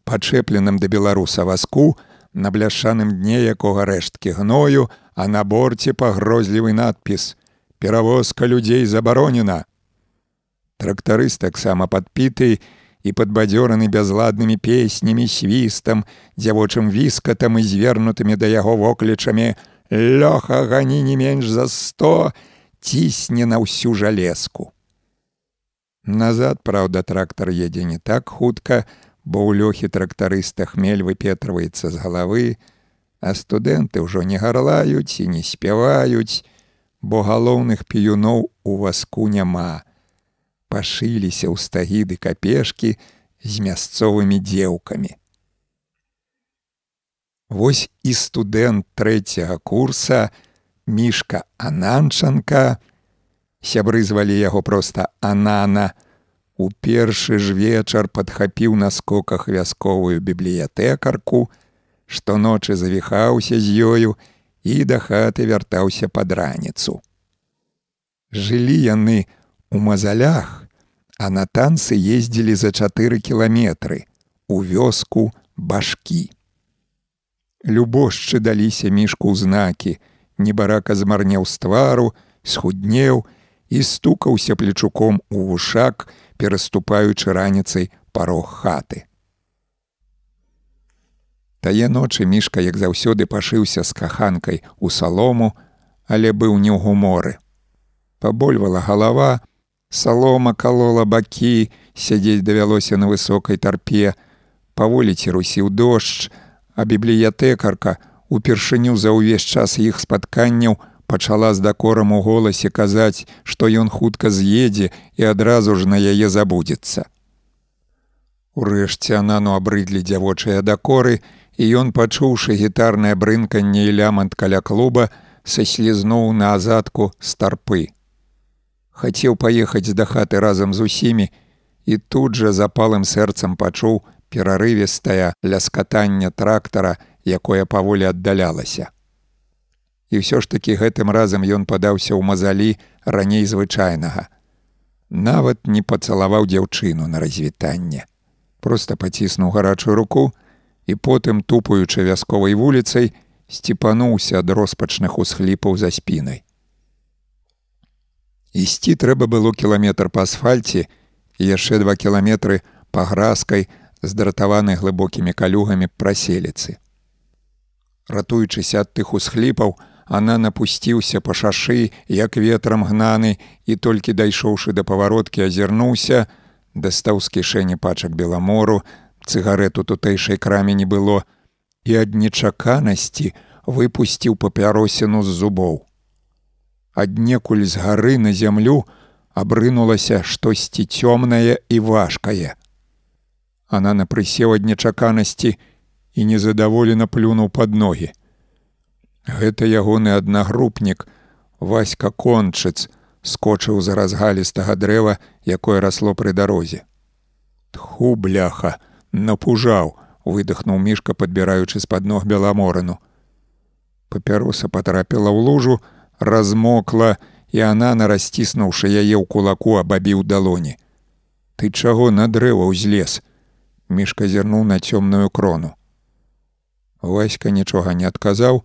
пачэпленым да беларуса васку, на бляшаным дне якога рэшткі гною, а на борце пагрозлівы надпіс: Перавозка людзей забаронена. Трактарыст таксама падпіты і падбадзёраны бязладнымі песнямі свістам, дзявочым віскатам і звернутымі да яго воклічамі, лёха гані не менш за сто, цісне на ўсю жалезку. Назад, праўда, трактар едзе не так хутка, бо ў лёхі трактарыста хмель выпетраваецца з галавы, а студэнты ўжо не гарлаюць і не спяваюць, бо галоўных піюноў у васку няма. Пашыліся ў стагіды капешкі з мясцовымі дзеўкамі. Вось і студэнт трэцяга курса мішка Ананчанка, сябры звалі яго проста Анана, у першы ж вечар падхапіў на скоках вясковую бібліятэкарку, Штоночы завіхаўся з ёю і да хаты вяртаўся пад раніцу. Жылі яны у мазалях, а на танцы ездзілі за чатыры кіламетры у вёску башкі. Любошчы даліся мішку ў знакі, небарака змарнеў з твару, схуднеў і стукаўся плечуком у вушак, пераступаючы раніцай парог хаты. Тае ночы мішка, як заўсёды пашыўся з каханкай у салому, але быў не ў гуморы. Пабольвала галава, салома калола бакі, сядзець давялося на высокай тарпе, паволі цірусіў дождж, а бібліятэкарка упершыню за ўвесь час іх спатканняў пачала з дакорам у голасе казаць, што ён хутка з'едзе і адразу ж на яе забудзецца. Урэшце анану абрыдлі дзявочыя дакоры, і ён, пачуўшы гітарнае брынканне і лямант каля клуба, саслізнуў на азадку старпы. Хацеў паехаць да хаты разам з усімі і тут жа запалым сэрцам пачуў перарывістая ляскатання трактара, якое паволі аддалялася. І ўсё ж такі гэтым разам ён падаўся ў мазалі раней звычайнага. Нават не пацалаваў дзяўчыну на развітанне. Проста паціснуў гарачую руку, і потым тупаючы вясковай вуліцай сціпануўся ад роспачных усхліпаў за спінай. Ісці трэба было кіламетр па асфальце і яшчэ два кіламетры па гразкай з дратаванай глыбокімі калюгамі праселіцы. Ратуючыся ад тых усхліпаў, она напусціўся па шашы, як ветрам гнаны і толькі дайшоўшы да павароткі азірнуўся, дастаў з кішэні пачак беламору, цыгарету тутэйшай краме не было і ад нечаканасці выпусціў папяросіну з зубоў. Аднекуль з гары на зямлю абрынулася штосьці цёмнае і важкае. Она напрысеў ад нечаканасці і незадаволена плюнуў пад ногі. Гэта ягоны аднагрупнік, Васька кончыц, скочыў за разгалістага дрэва, якое расло пры дарозе. Тху бляха, напужаў выдохнуў мішка падбіраючы з-пад ног беламорану папяроса патрапіла ў лужу размокла і она нарасціснуўшы яе ў кулаку абабіў далоні. Ты чаго на дрэва ўзлез мішка зірнуў на цёмную крону. Васька нічога не адказаў.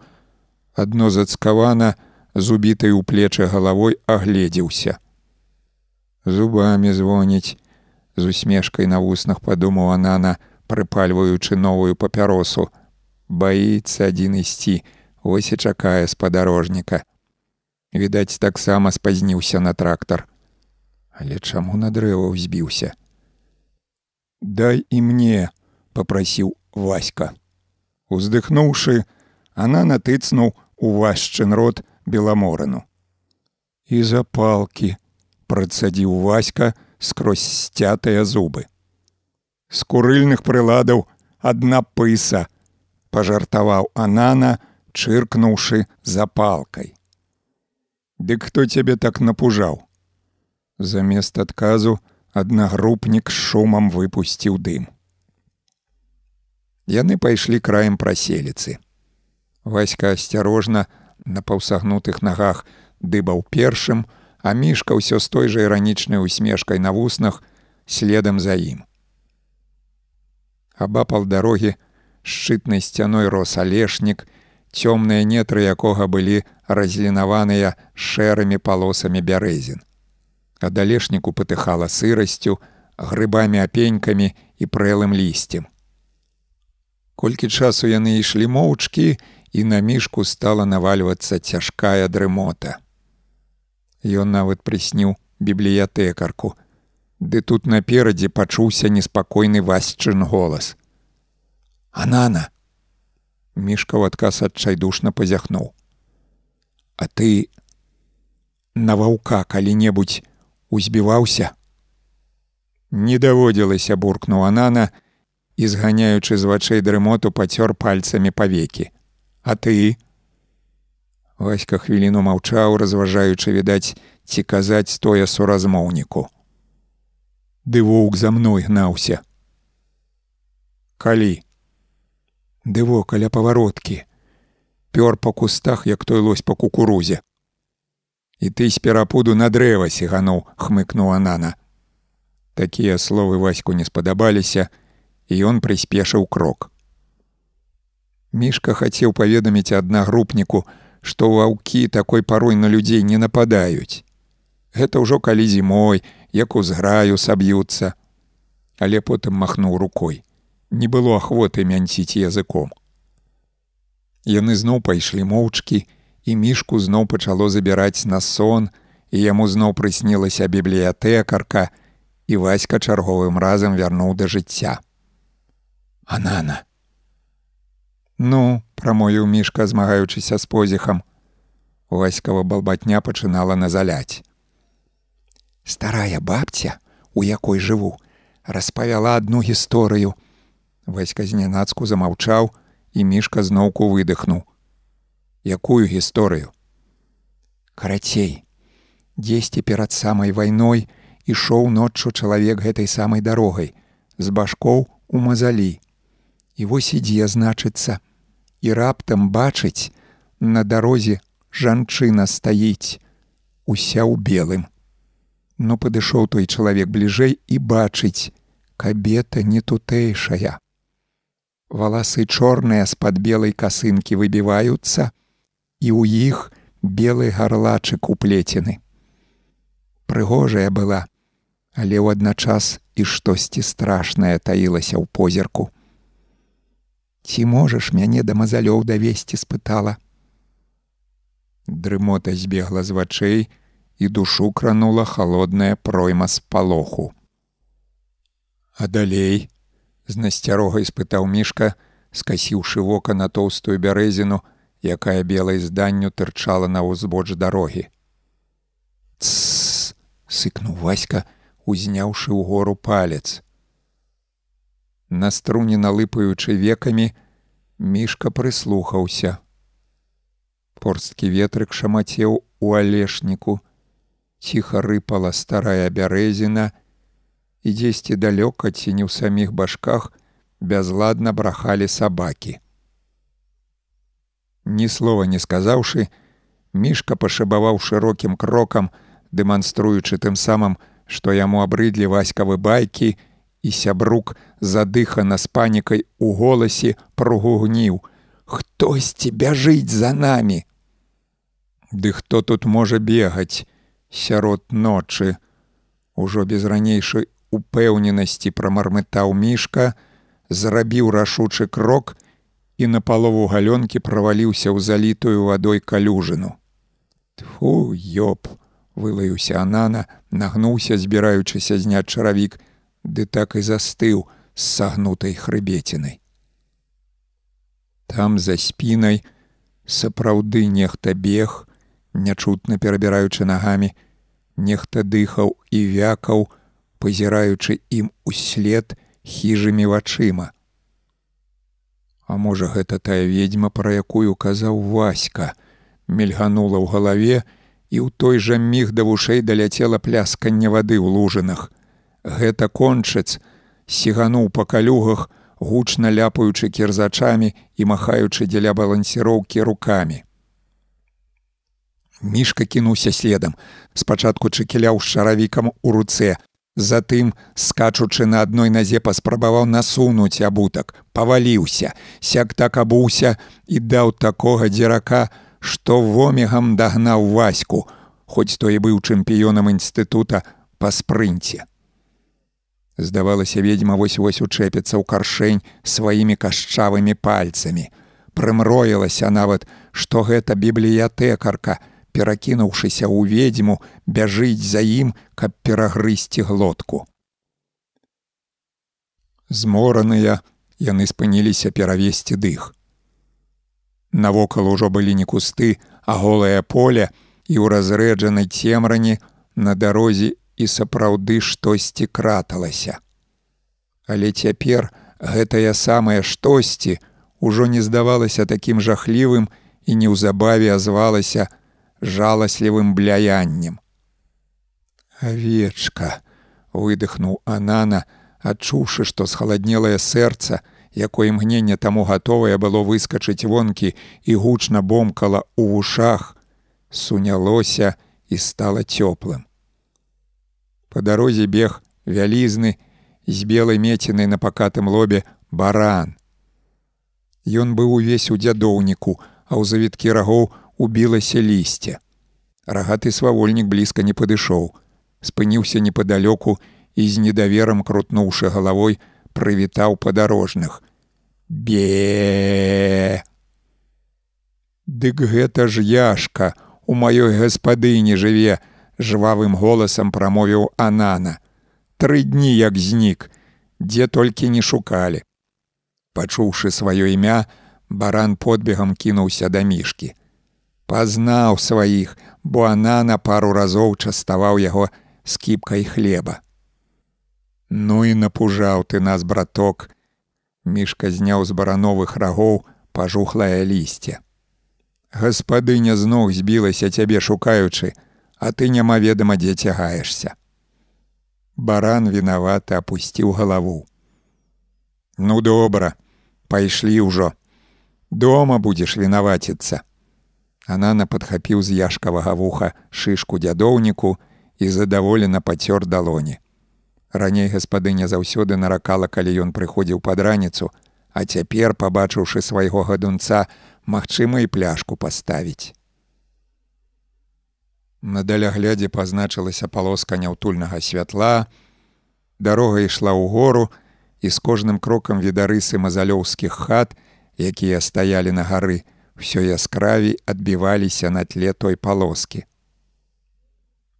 Адно зацкавана з убітай у плечы галавой агледзеўся. Зубамі звоніць з усмешкай на вуснах падумаў Анана, прыпальваючы новую папяросу. Баіцца адзін ісці, ось і чакае спадарожніка. Відаць, таксама спазніўся на трактар. Але чаму на дрэва ўзбіўся? Дай і мне, попрасіў Васька. Уздыхнуўшы, она натыцнуў у вашчын рот беламорану. І запалкі, працадзіў Васька, скрозь сцятыя зубы. З курыльных прыладаў адна пыса пажартаваў Анана, чыркнуўшы запалкай. Дык хто цябе так напужаў? Замест адказу аднагрупнік з шумам выпусціў дым. Яны пайшлі краем праселіцы. Васька асцярожна на паўсагнутых нагах дыбаў першым, а мішка ўсё з той жа іранічнай усмешкай на вуснах следам за ім. Абапал дарогі шчытнай сцяной рос алешнік, цёмныя нетры якога былі разлінаваныя шэрымі палосамі бярэзін. Ад алешніку патыхала сырасцю, грыбамі апенькамі і прэлым лісцем. Колькі часу яны ішлі моўчкі, і на мішку стала навальвацца цяжкая дрымота. Ён нават прысніў бібліятэкарку. Ды тут наперадзе пачуўся неспакойны васчын голас. Анана! Мішка ў адказ адчайдушна пазяхнуў. А ты на ваўка калі-небудзь узбіваўся. Не даводзілася буркнуў Анана і зганяючы з вачэй дрымоту пацёр пальцамі павекі. А ты, Васька хвіліну маўчаў, разважаючы відаць, ці казаць тое суразмоўніку. Ды воўк за мной гнаўся. Калі? Дыво каля павароткі. Пёр па кустах, як той лось па кукурузе. І ты з перапуду на дрэва сігануў, хмыкнула нана. Такія словы ваську не спадабаліся, і ён прыспешыў крок. Мішка хацеў паведаміць аднагрупніку, што ваўкі такой парой на людзей не нападаюць. Гэта ўжо калі зімой, як узграю саб'юцца, але потым махнуў рукой. Не было ахвоты мянціць языком. Яны зноў пайшлі моўчкі, і мішку зноў пачало забіраць на сон, і яму зноў прыснілася бібліятэкарка, і васька чарговым разам вярнуў да жыцця. Анана. Ну, прамовіў мішка, змагаючыся з позіхам. Васькава балбатня пачынала назаляць. Старая бабця, у якой жыву, распавяла адну гісторыю. Васька знянацку замаўчаў, і мішка зноўку выдыхнуў. Якую гісторыю? Карацей, дзесьці перад самай вайной, ішоў ноччу чалавек гэтай самай дарогай з башкоў у мазалі і вось ідзе значыцца і раптам бачыць на дарозе жанчына стаіць уся ў белым ну падышоў той чалавек бліжэй і бачыць кабета не тутэйшая валасы чорныя з-пад белай касынкі выбіваюцца і ў іх белы гарлачык уплецены прыгожая была але ў адначас і штосьці страшнае таілася ў позірку. Ці можаш мяне да мазалёў давесці спытала. Дрымота збегла з вачэй і душу кранула холодная пройма з палоху. А далей з насцярогай спытаў мішка, скасіўшы вока на тоўстую бярэзіну, якая белай зданню тырчала на ўзбоч дарогі. Тс сыкнуў васька, узняўшы ў гору палец. На струні налыпаючы векамі, мішка прыслухаўся. Порсткі ветрык шамацеў у алешніку, ціха рыпала старая бярэзіна, і дзесьці далёка ці не ў саміх башках бязладна брахалі сабакі. Ні слова не сказаўшы, мішка пашыбаваў шырокім крокам, дэманструючы тым самым, што яму абрыдлі васькавы байкі і сябрук задыхана з панікай у голасе прогугніў: Хтосьці бяжыць за намі. Ды хто тут можа бегаць сярод ночы, Ужо без ранейшай упэўненасці прамармытаў мішка, зрабіў рашучы крок і на палову галёнкі праваліўся ў залітую вадой калюжыну. Тфу ёб! вылаюся анана, нагнуўся, збіраючыся зняць чаравік, ды так і застыў з сагнутай хрыбецінай. Там за спінай сапраўды нехта бег, нячутна перабіраючы нагамі, нехта дыхаў і вякаў, пазіраючы ім услед хіжымі вачыма. А можа, гэта тая ведьма, пра якую казаў васька, мельганула ў галаве, і ў той жа міг да вушэй даляцела плясканне вады ў лужынах. Гэта кончыц, сігануў па калюгах, гучна ляпаючы кірзачамі і махаючы дзеля балансіроўкі рукамі. Мішка кінуўся следам, спачатку чыкіляў з шаравікам у руцэ. Затым, скачучы на адной назе паспрабаваў насунуць абутак, паваліўся, сяк так абуўся і даў такога дзірака, што вомігам дагнаў ваську, хоць той быў чэмпіёнам інстытута па спрынце. Здавалася, ведьма вось-вось учэпіцца ў каршэнь сваімі кашчавымі пальцамі. Прымроілася нават, што гэта бібліятэкарка, перакінуўшыся ў ведьму, бяжыць за ім, каб перагрысці глотку. Змораныя яны спыніліся перавесці дых. Навокал ужо былі не кусты, а голае поле і ў разрэджанай цемрані на дарозе і сапраўды штосьці краталася. Але цяпер гэтая самая штосьці ўжо не здавалася такім жахлівым і неўзабаве азвалася жаласлівым бляяннем. Авечка, выдыхнуў Анана, адчуўшы, што схаладнелае сэрца якое імгненне таму гатовае было выскачыць вонкі і гучна бомкала ў вушах, сунялося і стала цёплым. Па дарозе бег вялізны, з белай мецінай на пакатым лобе баран. Ён быў увесь у дзядоўніку, а ў завіткі рагоў убілася лісце. Рагаты свавольнік блізка не падышоў, спыніўся непадалёку і з недаверам крутнуўшы галавой, прывітаў падарожных. Бе! Дык гэта ж яшка, у маёй гаспадыні жыве, жвавым голасам прамовіў Анана. Тры дні як знік, дзе толькі не шукалі. Пачуўшы сваё імя, баран подбегам кінуўся да мішкі. Пазнаў сваіх, бо Анана пару разоў частаваў яго скіпкай хлеба. Ну і напужаў ты нас, браток. Мішка зняў з барановых рагоў пажухлае лісце. Гаспадыня з ног збілася цябе шукаючы, а ты няма ведама, дзе цягаешся. Баран вінаваты апусціў галаву. Ну добра, пайшлі ўжо. Дома будзеш вінаваціцца. Анана падхапіў з яшкавага вуха шышку дзядоўніку і задаволена пацёр далоні. Раней гаспадыня заўсёды наракала, калі ён прыходзіў пад раніцу, а цяпер, пабачыўшы свайго гадунца, магчыма і пляшку паставіць. На даляглядзе пазначылася палоска няўтульнага святла, дарога ішла ў гору, і з кожным крокам відарысы мазалёўскіх хат, якія стаялі на гары, ўсё яскравей адбіваліся на тле той палоскі.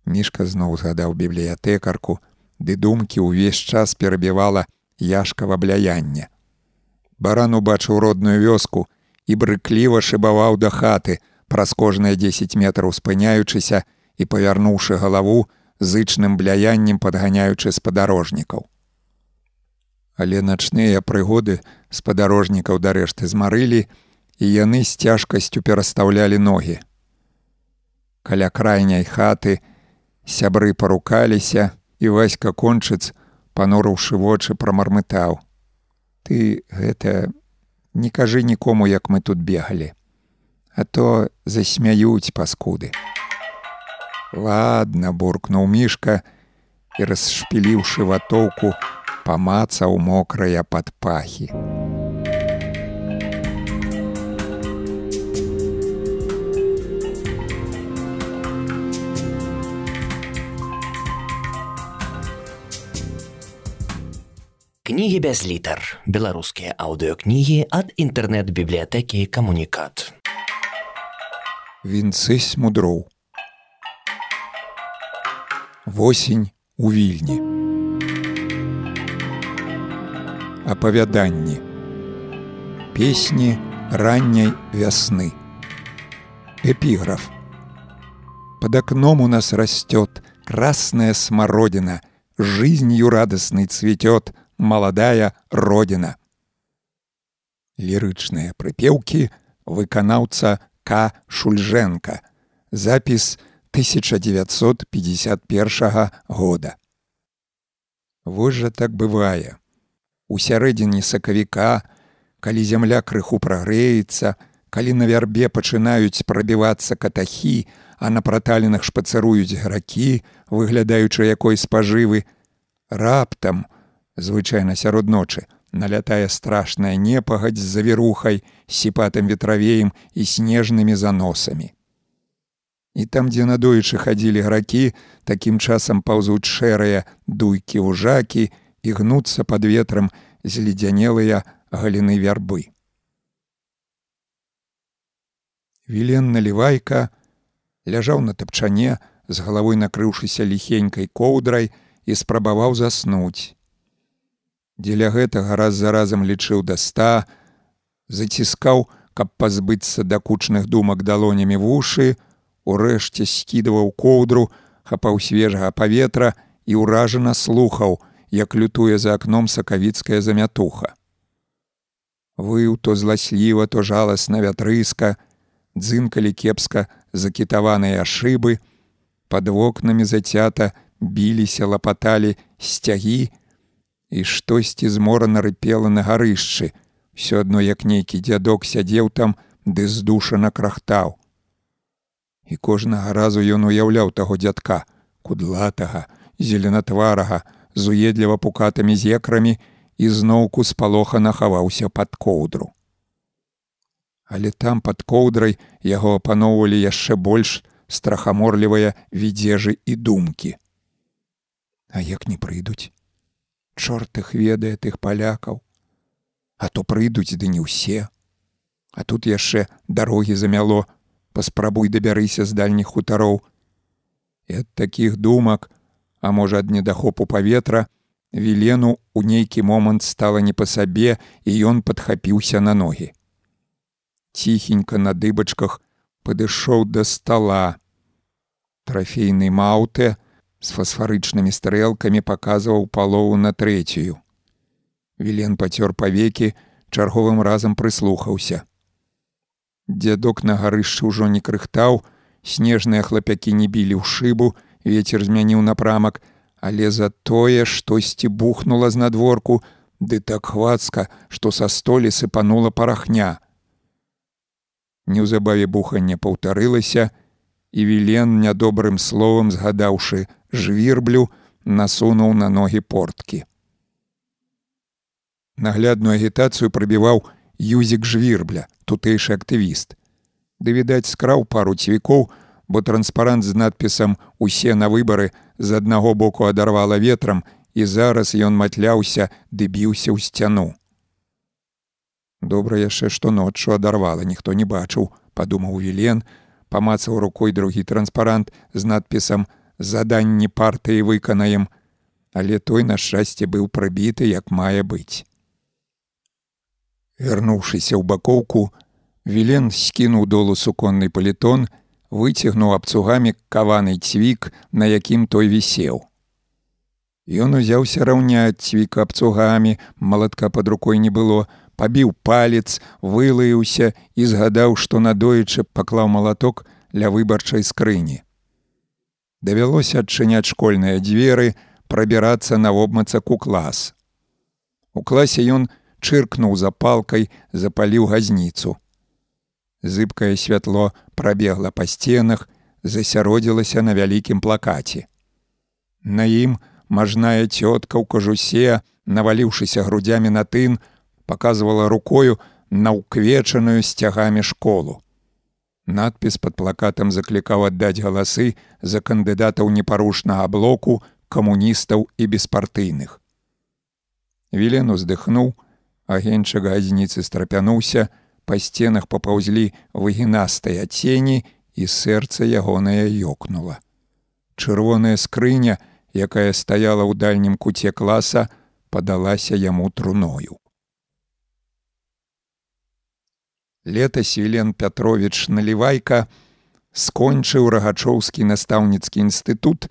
Мішка зноў згадаў бібліятэкарку, ды думкі ўвесь час перабівала яшкава бляяння. Баран убачыў родную вёску і брыкліва шыбаваў да хаты, праз кожныя 10 метраў спыняючыся і павярнуўшы галаву зычным бляяннем падганяючы спадарожнікаў. Але начныя прыгоды спадарожнікаў дарэшты змарылі, і яны з цяжкасцю перастаўлялі ногі. Каля крайняй хаты сябры парукаліся, і васька кончыц, панурыўшы вочы прамармытаў. Ты гэта не кажы нікому, як мы тут бегалі, А то засмяюць паскуды. Ладно, буркнуў мішка і расшпіліўшы ватоўку, памацаў мокрая пад пахі. Кнігі без літар. Беларускія аўдыёкнігі ад інтэрнэт-бібліятэкі камунікат. Вінцы смудроў. Восень у вільні. Апавяданні. Песні ранняй вясны. Эпіграф. Под окном у нас растет красная смородина, жизнью радостный цветет, маладая родина. Лірычныя прыпеўкі выканаўца К Шульжэнка. Запіс 1951 года. Вось жа так бывае. У сярэдзіне сакавіка, калі зямля крыху прагрэецца, калі на вярбе пачынаюць прабівацца катахі, а на праталінах шпацыруюць гракі, выглядаючы якой спажывы, раптам, звычайна сярод ночы налятае страшная непагадзь з завірухай сіпатым ветравеем і снежнымі заносамі. І там дзе надоечы хадзілі гракі такім часам паўзуць шэрыя дуйкі ўжакі і гнуцца под ветрам зледзянелыя галіны вярбы. Вілен налівайка ляжаў на тапчане з галавой накрыўшыся ліхенькай коўдрай і спрабаваў заснуць Дзеля гэтага раз за разам лічыў да ста, заціскаў, каб пазбыцца дакучных думак далонямі вушы, урэшце скідываў коўдру, хапаў свежага паветра і ўражана слухаў, як лютуе за акном сакавіцкая замятуха. Выў то зласліва, то жаласна вятрыска, дзынкалі кепска закітаваныя шыбы, пад вокнамі зацята біліся лапаталі сцягі, і штосьці змора нарыпела на гарышчы, Всё адно як нейкі дзядок сядзеў там, ды здушана крахтаў. І кожнага разу ён уяўляў таго дзядка, кудлатага, зеленатварага, з уедліва пукатымі зекрамі і зноўку спалохана хаваўся пад коўдру. Але там пад коўдрай яго апаноўвалі яшчэ больш страхаморлівыя відзежы і думкі. А як не прыйдуць? Чорт іх ведае тых палякаў, А то прыйдуць ды не ўсе. А тут яшчэ дарогі замяло, паспрабуй дабярыся з дальніх хутароў. І ад такіх думак, а можа ад недахопу паветра, Вілену ў нейкі момант стала не па сабе і ён падхапіўся на ногі. Ціхенька на дыбачках падышоў да стола. Трафейны маўте з фасфарычнымі стрэлкамі паказваў палову на трэцюю. Вілен пацёр павекі, чарговым разам прыслухаўся. Дзядок на гарышчы ўжо не крыхтаў, снежныя хлапякі не білі ў шыбу, ветер змяніў напрамак, але за тое штосьці бухнула з надворку, ды так хвацка, што са столі сыпанула парахня. Неўзабаве буханне паўтарылася, і вілен нядобрым словам згадаўшы жвірблю, насунуў на ногі порткі. Наглядную агітацыю прабіваў юзік жвірбля, тутэйшы актывіст. Ды відаць скраў пару цвікоў, бо транспарант з надпісам усе на выбары з аднаго боку адарвала ветрам і зараз ён матляўся ды біўся ў сцяну. Добра яшчэ што ноччу адарвала ніхто не бачыў, падумаў вілен, памацаў рукой другі транспарант з надпісам заданні партыі выканаем, але той на шчасце быў прабіты як мае быць. Вярнуўшыся ў бакоўку, Вілен скінуў долу суконны палітон, выцягнуў абцугамі каваны цвік, на якім той вісеў. Ён узяўся раўняць цвік абцугамі, малатка пад рукой не было, пабіў палец, вылаяўся і згадаў, што надоечы паклаў малаток ля выбарчай скрыні. Давялося адчыняць школьныя дзверы, прабірацца на вобмацак у клас. У класе ён чыркнуў запалкай, запаліў газніцу зыбкае святло прабегла па сценах, засяродзілася на вялікім плакаце. На ім мажная цётка ў кажусе, наваліўшыся грудзямі на тын, паказвала рукою на ўквечаную сцягамі школу. Надпіс пад плакатам заклікаў аддаць галасы за кандыдатаў непарушнага блоку камуністаў і беспартыйных. Вілен уздыхнуў, агеньчак газніцы страпянуўся, па сценах папаўзлі выгінастыя цені і сэрца ягонае ёкнула. Чырвоная скрыня, якая стаяла ў дальнім куце класа, падалася яму труною. Летась Вілен Пятровіч Налівайка скончыў рагачоўскі настаўніцкі інстытут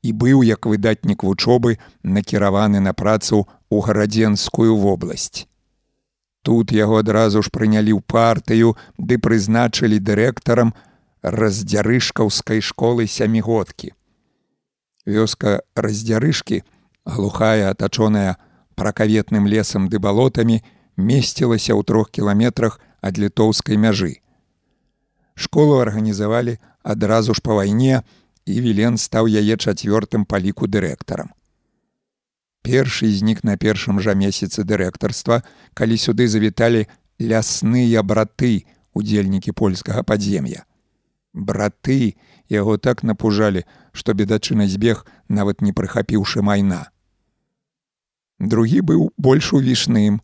і быў як выдатнік вучобы накіраваны на працу ў гарадзенскую вобласць. Тут яго адразу ж прынялі ў партыю ды прызначылі дырэктарам раздзярышкаўскай школы сямігодкі. Вёска раздзярышкі, глухая, атачоная пракаветным лесам ды балотамі, месцілася ў трох кіламетрах ад літоўскай мяжы. Школу арганізавалі адразу ж па вайне, і Вілен стаў яе чацвёртым паліку дырэктарам. Першы знік на першым жа месяцы дырэктарства, калі сюды завіталі лясныя браты, удзельнікі польскага падзем'я. Браты яго так напужалі, што бедачына збег, нават не прыхапіўшы майна. Другі быў больш увішным,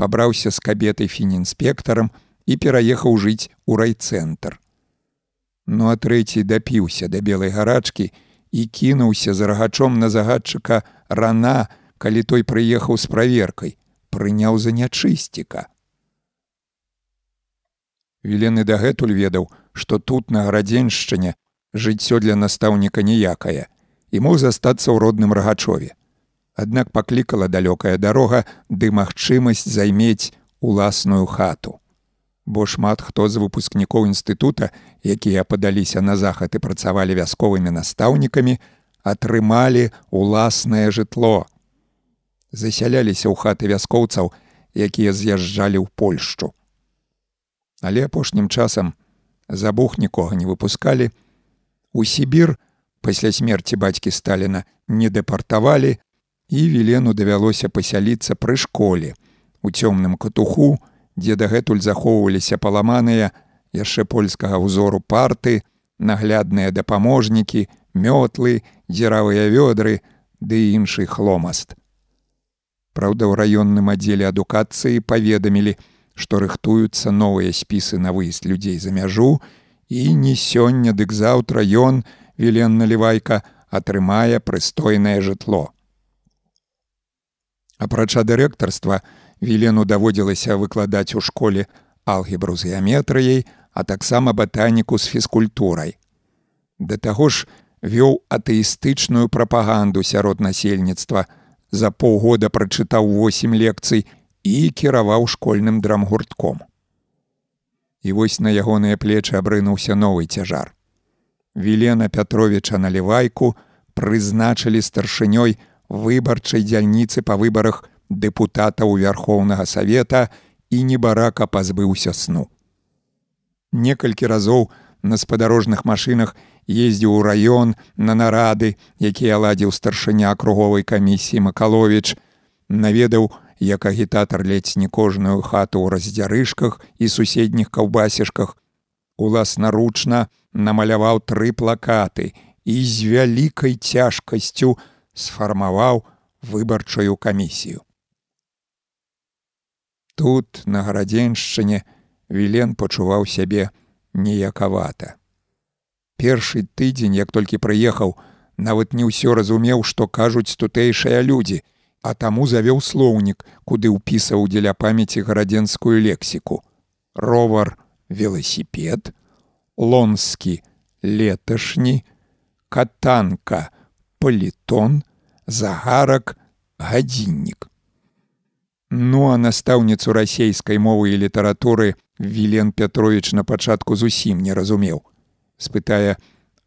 пабраўся з кабетай фінінспектарам і пераехаў жыць у райцэнтр. Ну а трэці дапіўся да белай гарачкі, і кінуўся за рагачом на загадчыка рана, калі той прыехаў з праверкай, прыняў за нячысціка. Вілены дагэтуль ведаў, што тут на гарадзеншчыне жыццё для настаўніка ніякае і мог застацца ў родным рагачове. Аднак паклікала далёкая дарога ды магчымасць займець уласную хату бо шмат хто з выпускнікоў інстытута, якія падаліся на захад і працавалі вясковымі настаўнікамі, атрымалі уласнае жытло. Засяляліся ў хаты вяскоўцаў, якія з'язджалі ў Польшчу. Але апошнім часам забух нікога не выпускалі. У Сібір пасля смерці бацькі Сталіна не дэпартавалі і Вілену давялося пасяліцца пры школе у цёмным катуху, дзе дагэтуль захоўваліся паламаныя яшчэ польскага ўзору парты, наглядныя дапаможнікі, мётлы, дзіравыя вёдры ды іншы хломаст. Праўда, у раённым аддзеле адукацыі паведамілі, што рыхтуюцца новыя спісы на выезд людзей за мяжу і не сёння, дык заўтра ён, Вілен налівайка, атрымае прыстойнае жытло. Апрача дырэктарства, Вілену даводзілася выкладаць у школе алгебру з геаметрыяй, а таксама батаніку з фізкультурай. Да таго ж вёў атэістычную прапаганду сярод насельніцтва, за паўгода прачытаў восем лекцый і кіраваў школьным драмгуртком. І вось на ягоныя плечы абрынуўся новы цяжар. Вілена Пятровіча налівайку прызначылі старшынёй выбарчай дзяльніцы па выбарах дэпутатаў вярхоўнага савета і небарака пазбыўся сну. Некалькі разоў на спадарожных машынах ездзіў у раён на нарады, якія ладзіў старшыня круговай камісіі Макаловіч, наведаў, як агітатар ледзь не кожную хату ў раздзярышках і суседніх каўбасішках, уласнаручна намаляваў тры плакаты і з вялікай цяжкасцю сфармаваў выбарчую камісію. Тут, на гарадзеншчыне, Вілен пачуваў сябе неякавата. Першы тыдзень, як толькі прыехаў, нават не ўсё разумеў, што кажуць тутэйшыя людзі, а таму завёў слоўнік, куды ўпісаў дзеля памяці гарадзенскую лексіку. Ровар, веласіпед, лонскі, леташні, катанка, палітон, загарак, гадзіннік. Ну а настаўніцу расейскай мовы і літаратуры Вілен Пятровіч на пачатку зусім не разумеў. спытае: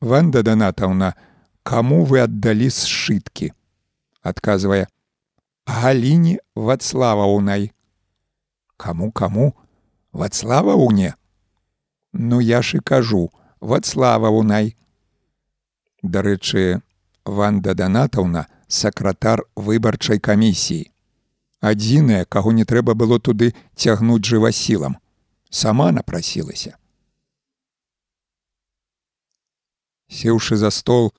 Ванда Данатаўна, каму вы аддалі сшыткі? Адказвае: Галіне Вацлава ўнай. Каму каму? Вацлава ўне? Ну я ж і кажу, Вацлава ўнай. Дарэчы, Ванда Данатаўна, сакратар выбарчай камісіі адзінае, каго не трэба было туды цягнуць жывасілам. Сама напрасілася. Сеўшы за стол,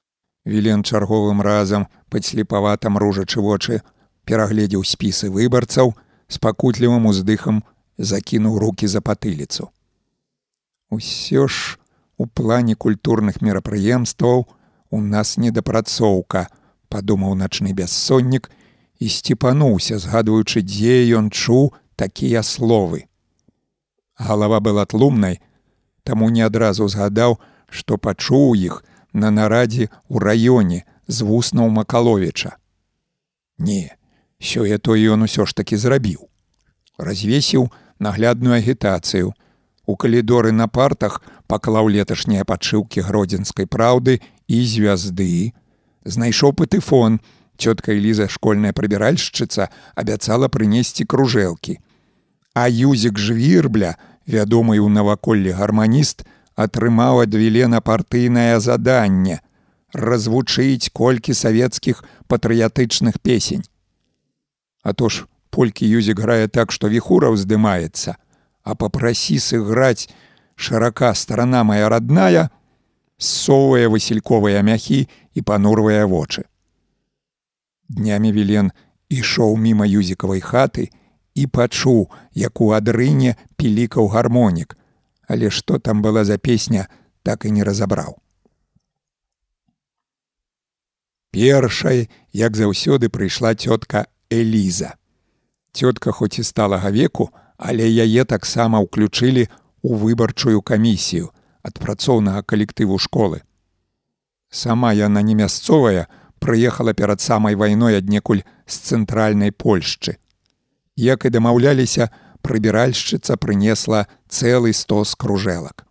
Вілен чарговым разам падслепаватам ружачы вочы перагледзеў спісы выбарцаў з пакутлівым уздыхам закінуў руки за патыліцу. Усё ж у плане культурных мерапрыемстваў у нас недапрацоўка, падумаў начны бяссоннік, і сціпануўся, згадваючы, дзе ён чуў такія словы. Галава была тлумнай, таму не адразу згадаў, што пачуў іх на нарадзе ў раёне з вуснаў Макаловіча. Не, сёе то ён усё ж такі зрабіў. Развесіў наглядную агітацыю. У калідоры на партах паклаў леташнія падшыўкі гродзенскай праўды і звязды, знайшоў патэфон, Цётка Эліза, школьная прыбіральшчыца, абяцала прынесці кружэлкі. А юзік жвірбля, вядомы ў наваколлі гарманіст, атрымаў ад Вілена партыйнае заданне развучыць колькі савецкіх патрыятычных песень. А то ж полькі юзік грае так, што віхура ўздымаецца, а папрасі сыграць шырака старана моя родная, ссоўвае васельковыя мяхі і панурвае вочы. Днямі Вілен ішоў міма юзікавай хаты і пачуў, як у адрыне пілікаў гармонік, але што там была за песня, так і не разабраў. Першай, як заўсёды прыйшла цётка Эліза. Цётка хоць і сталага веку, але яе таксама ўключылі ў выбарчую камісію ад працоўнага калектыву школы. Сама яна не мясцовая, прыехала перад самай вайной аднекуль з цэнтральнай Польшчы. Як і дамаўляліся, прыбіральшчыца прынесла цэлы стос кружэлак.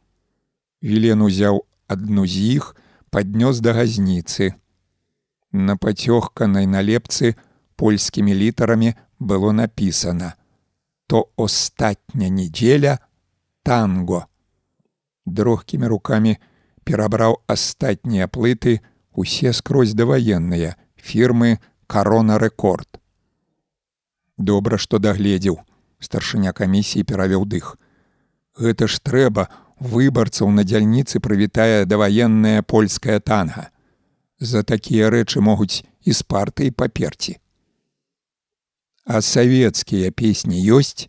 Вілен узяў адну з іх, паднёс да газніцы. На пацёгканай налепцы польскімі літарамі было напісана: то астатня недзеля танго. Дрохкімі рукамі перабраў астатнія плыты усе скрозь даваенныя фірмы карона рэкорд. Добра, што дагледзеў, старшыня камісіі перавёў дых. Гэта ж трэба выбарцаў на дзяльніцы прывітае даваенная польская танга. За такія рэчы могуць і з партыі паперці. А савецкія песні ёсць.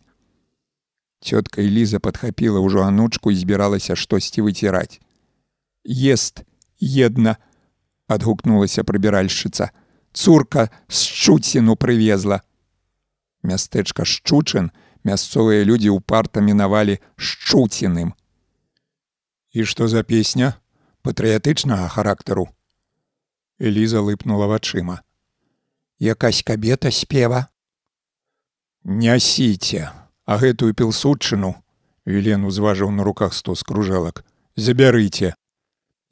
Цётка Ліза падхапіла ўжо анучку і збіралася штосьці выціраць. Ест, една, адгукнулася прыбіральшчыца. Цурка з шчуціну прывезла. Мястэчка шчучын мясцовыя людзі ўпарта мінавалі шчуціным. І што за песня патрыятычнага характару. Эліза лыпнула вачыма. Якась кабета спева, Нясіце, а гэтую пілсудчыну, Вілен узважыў на руках сто скружалак, забярыце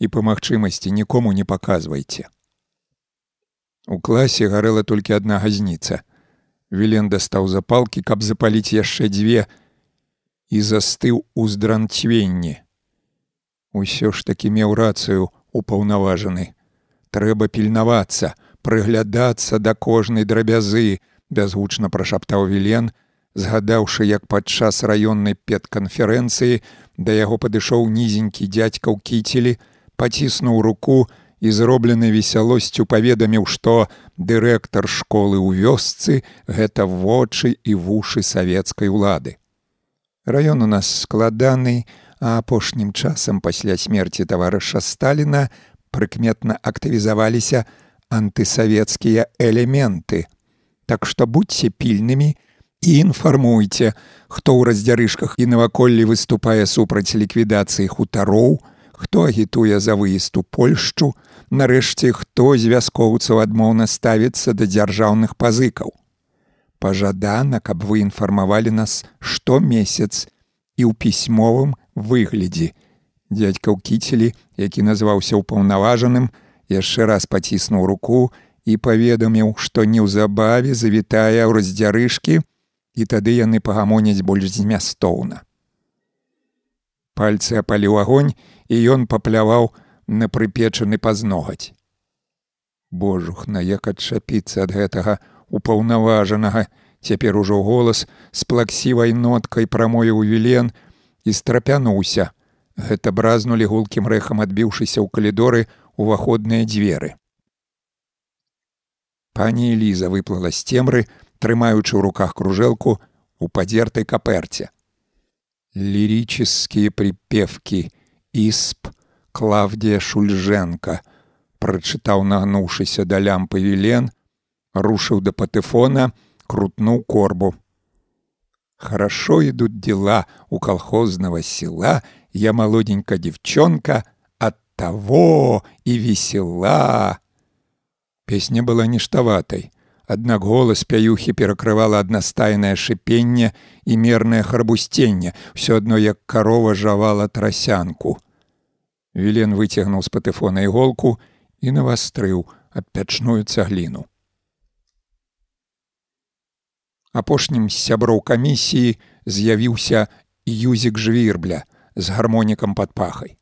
і па магчымасці нікому не паказвайце. У класе гарэла толькі адна газніца. Вілен дастаў запалкі, каб запаліць яшчэ дзве і застыў у здранцвенні. Усё ж такі меў рацыю упаўнаважаны. Трэба пільнавацца, прыглядацца да кожнай драбязы, бязгучна прашаптаў вілен, згадаўшы, як падчас раённай педканферэнцыі да яго падышоў нізенькі дзядзька ў кіцелі, паціснуў руку і зроблены весялосцю паведаміў, што дырэктар школы ў вёсцы гэта вочы і вушы савецкай улады. Раён у нас складаны, а апошнім часам пасля смерці таварыша Сталіна прыкметна актывізаваліся антысавецкія элементы, Так што будьце пільнымі і інфармуйце, хто ў раздзярышках і наваколлі выступае супраць ліквідацыі хутароў, хто агітуе за выезд у Польшчу, нарэшце хто з вяскоўцаў адмоўна ставіцца да дзяржаўных пазыкаў. Пажадана, каб вы інфармавалі нас штомесяц і ў пісьмовым выглядзе. Дядька ў кіцелі, які назваўся ўпаўнаважаным, яшчэ раз паціснуў руку і паведаміў, што неўзабаве завітае ў раздзярышкі, і тады яны пагамоняць больш змястоўна. Пальцы апаліў агонь, і ён папляваў на прыпечаны пазногаць. Божухна, як адчапіцца ад гэтага упаўнаважанага, цяпер ужо голас з плаксівай ноткай прамою ў вілен і страпянуўся. Гэта бразнулі гулкім рэхам адбіўшыся ў калідоры уваходныя дзверы. Пані Эліза выплыла з цемры, трымаючы ў руках кружэлку у падзертай каперце. Лірические припевки Ісп Клавдія Шульженко прачытаў нагнуўшыся да лямпы вілен, рушыў да патэфона, крутнуў корбу. Хорошо идут дела у колхозного села, я молоденькая девчонка, от того и весела. Песня была ніштаватай. Аднак голас пяюхі перакрывала аднастайнае шыпенне і мернае харбусценне, усё адно як карова жавала трасянку. Вілен выцягнуў з патэфона іголку і навастрыў адпячную цагліну. Апошнім з сяброў камісіі з'явіўся юзік жвірбля з гармонікам пад пахай.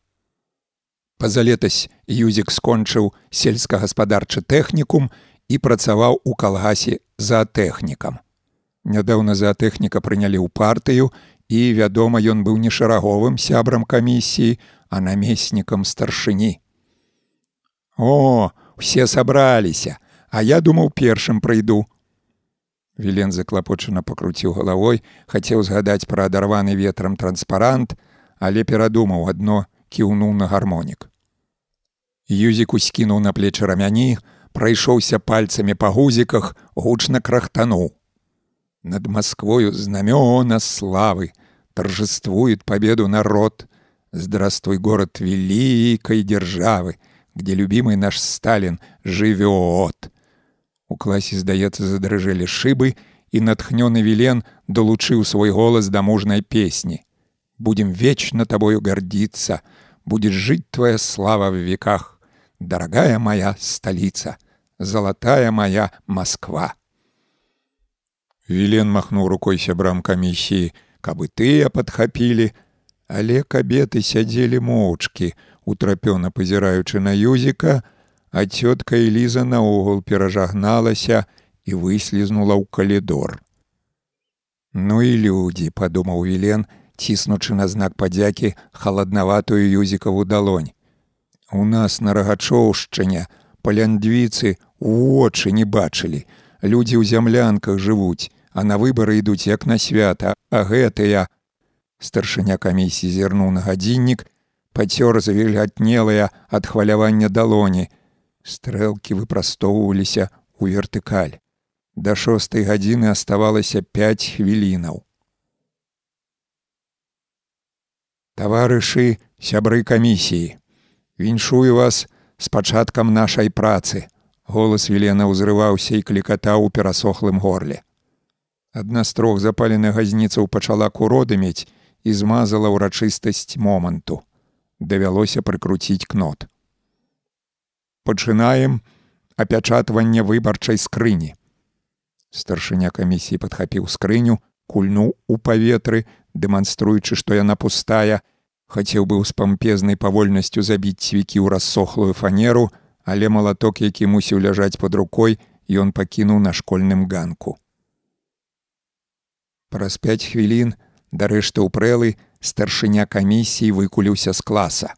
Пазалетась Юзік скончыў сельскагаспадарчы тэхнікум і працаваў у калгасе за тэхнікам. Нядаўна заатэхніка прынялі ў партыю і, вядома, ён быў не шараговым сябрам камісіі, а намеснікам старшыні. О, усе сабраліся, а я думаў першым прыйду. Вілен заклапочана пакруціў галавой, хацеў згадаць пра адарваны ветрам транспарант, але перадумаў адно кіўнуў на гармонік. Юзіку скінуў на плечы рамяні, прайшоўся пальцамі па гузіках, гучна крахтануў. Над Москвою знамёна славы, торжествует победу народ. Здравствуй, город великой державы, где любимый наш Сталин живет. У класе, здаецца, задрыжэлі шыбы, і натхнёны Вілен долучыў свой голас да мужнай песні. Будем вечно тобою гордиться, будет жить твоя слава в веках дорогая моя столица, золотая моя Москва. Вілен махнуў рукой сябрам камісіі, каб і тыя падхапілі, але кабеты сядзелі моўчкі, утрапёна пазіраючы на юзіка, а цётка Эліза наогул перажагналася і выслізнула ў калідор. Ну і людзі, падумаў Вілен, ціснучы на знак падзякі халаднаватую юзікаву далонь. У нас на рагачоўшчыне паляндвіцы вочы не бачылі. Людзі ў зямлянках жывуць, а на выбары ідуць як на свята, а гэтыя. Старшыня камісіі зірнуў на гадзіннік, пацёр завільгатнелыя ад хвалявання далоні. Стрэлкі выпрастоўваліся ў вертыкаль. Да шостай гадзіны аставалася 5 хвілінаў. Таварышы сябры камісіі. Віншую вас з пачаткам нашай працы. Голас Велена ўзрываўся і клікатаў у перасохлым горле. Адна з трох запаленых газніцаў пачала куродымець і змазала ўрачыстасць моманту. Давялося прыкруціць кнот. Пачынаем апячатванне выбарчай скрыні. Старшыня камісіі падхапіў скрыню, кульнуў у паветры, дэманструючы, што яна пустая, Хацеў быў з пампезнай павольнасцю забіць цвікі ў рассохлую фанеру, але малаток, які мусіў ляжаць пад рукой, ён пакінуў на школьным ганку. Праз пяць хвілін, дарэшты ўпрэлы, старшыня камісіі выкуліўся з класа.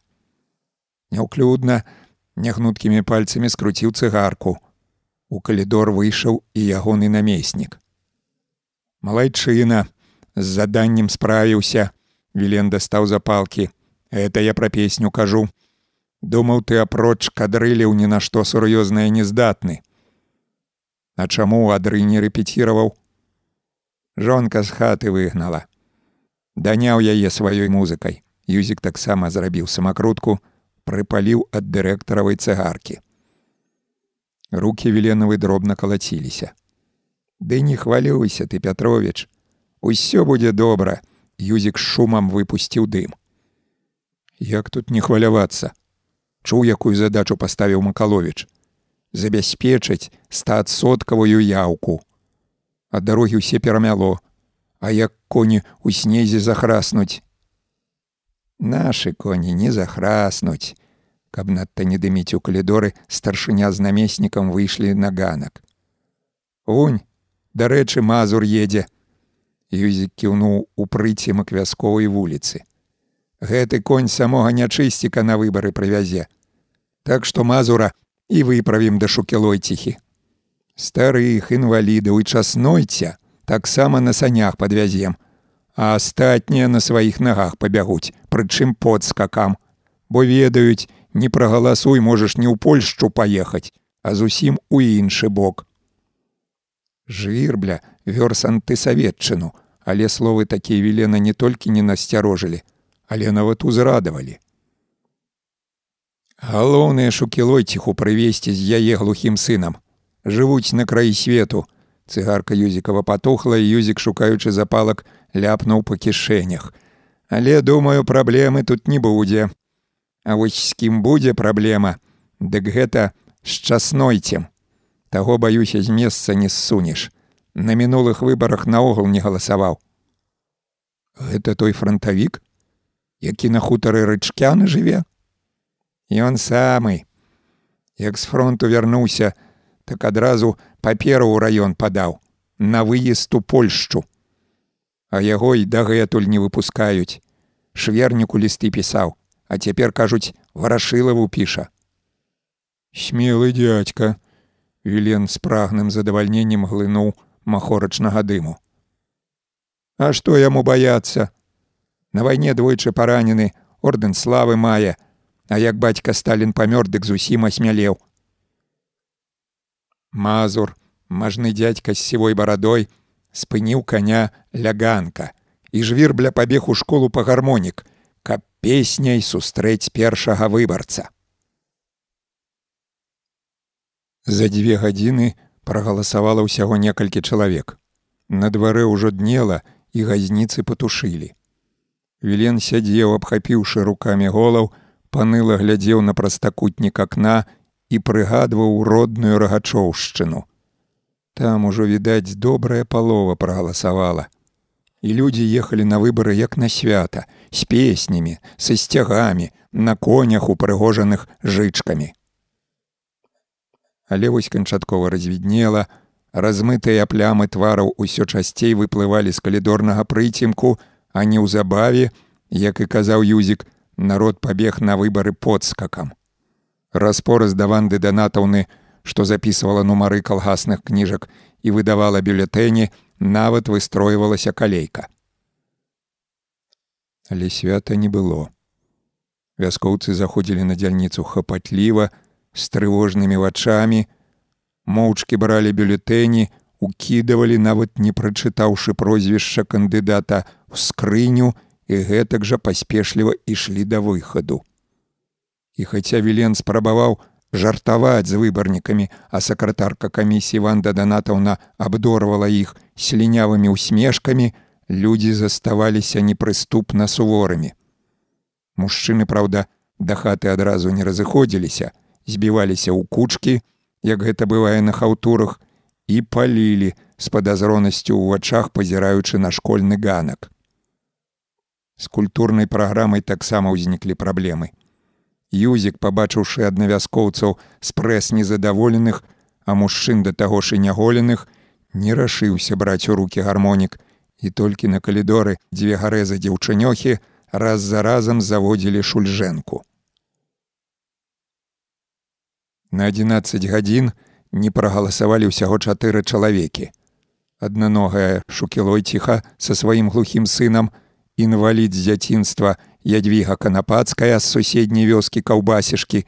Няўклюдна, нягнуткімі пальцамі скруціў цыгарку. У калідор выйшаў і ягоны намеснік. Малайчына з заданнем справіўся, Вілен дастаў запалкі. Гэта я пра песню кажу. Думаў, ты апроч кадрыляў ні на што сур'ёзнае не здатны. А чаму адры не рэпеціраваў? Жонка з хаты выгнала. Даняў яе сваёй музыкай. Юзік таксама зрабіў самакрутку, прыпаліў ад дырэктаравай цыгаркі. Рукі Веленавы дробна калаціліся. Ды не хвалюйся ты, Пятровіч, усё будзе добра. Юзік шумам выпусціў дым. Як тут не хвалявацца? Чуў, якую задачу паставіў Макаловіч. Забяспечыць стаадсоткавую яўку. Ад дарогі ўсе перамяло, а як коні у снезе захраснуць. Нашы коні не захраснуць. Каб надта не дыміць у калідоры, старшыня з намеснікам выйшлі на ганак. Унь, дарэчы, мазур едзе, Юзік кіўнуў у прыцемак вясковай вуліцы. Гэты конь самога нячысціка на выбары прывязе. Так што мазура і выправім да шукелойціхі. Старых інвалідаў і часнойця таксама на санях падвязем, а астатнія на сваіх нагах пабягуць, прычым под скакам, бо ведаюць, не прагаласуй можаш не ў Польшчу паехаць, а зусім у іншы бок. Жвірбля вёрс антысаветчыну, Але словы такія Велена не толькі не насцярожылі, але нават узрадавалі. Галоўнае шукілойціху прывесці з яе глухім сынам. Жывуць на краі свету. Цыгарка Юзікава патухла, і Юзік, шукаючы запалак, ляпнуў па кішэнях. Але, думаю, праблемы тут не будзе. А вось з кім будзе праблема, дык гэта шчаснойцем. Таго баюся з месца не ссунеш. На мінулых выбарах наогул не галасаваў. Гэта той франтавік, які на хутары рычкяны жыве. Ён самы. Як з фронту вярнуўся, так адразу паперу ў раён падаў на выезд у Польшчу. А яго і дагэтуль не выпускаюць. Шверніку лісты пісаў, а цяпер кажуць, варашылаву піша. Смелы дядька, Вілен з прагным задавальненнем глынуў махорачнага дыму. А што яму баяцца? На вайне двойчы паранены, ордэн славы мае, а як бацька Сталін памёр, дык зусім асмялеў. Мазур, мажны дзядзька з сівой барадой, спыніў каня ляганка, і жвірбля пабег у школу па гармонік, каб песняй сустрэць першага выбарца. За дзве гадзіны Прагаласавала ўсяго некалькі чалавек. На дварэ ўжо днела і газніцы патушылі. Вілен сядзеў, абхапіўшы рукамі голаў, паныла глядзеў на прастакутнік акна і прыгадваў родную рагачоўшчыну. Там ужо відаць добрая палова прагаласавала. І людзі ехалі на выбары як на свята, з песнямі, са сцягамі, на конях, упрыгожаных жычкамі. Але вось канчаткова развіднела, размытыя плямы твараў усё часцей выплывалі з калідорнага прыцемку, а неўзабаве, як і казаў юзік, народ пабег на выбары подскакам. Распораз да ванды данатаўны, што записывала нумары калгасных кніжак і выдавала бюлетэні, нават выстройвалася калейка. Але свята не было. Вяскоўцы заходзілі на дзяльніцу хапатліва, з трывожнымі вачамі, моўчкі бралі бюлетэні, укідавалі нават не прачытаўшы прозвішча кандыдата в скрыню і гэтак жа паспешліва ішлі да выхаду. І хаця Вілен спрабаваў жартаваць з выбарнікамі, а сакратарка камісіі Ванда Данатаўна абдорвала іх слінявымі ўсмешкамі, людзі заставаліся непрыступна суворымі. Мужчыны, праўда, да хаты адразу не разыходзіліся, збіваліся ў кучкі, як гэта бывае на хаўтурах, і палілі з падазронасцю ў вачах пазіраючы на школьны ганак. З культурнай праграмай таксама ўзніклі праблемы. Юзік, пабачыўшы аднавяскоўцаў з прэс незадаволеных, а мужчын да таго ж і няголеных, не рашыўся браць у руки гармонік, і толькі на калідоры дзве гарэзы дзяўчынёхі раз за разам заводзілі шульжэнку. На 11 гадзін не прагаласавалі ўсяго чатыры чалавекі. Аднаногая шукілой ціха са сваім глухім сынам, інвалід з дзяцінства ядвіга канапацкая з суседняй вёскі каўбасішкі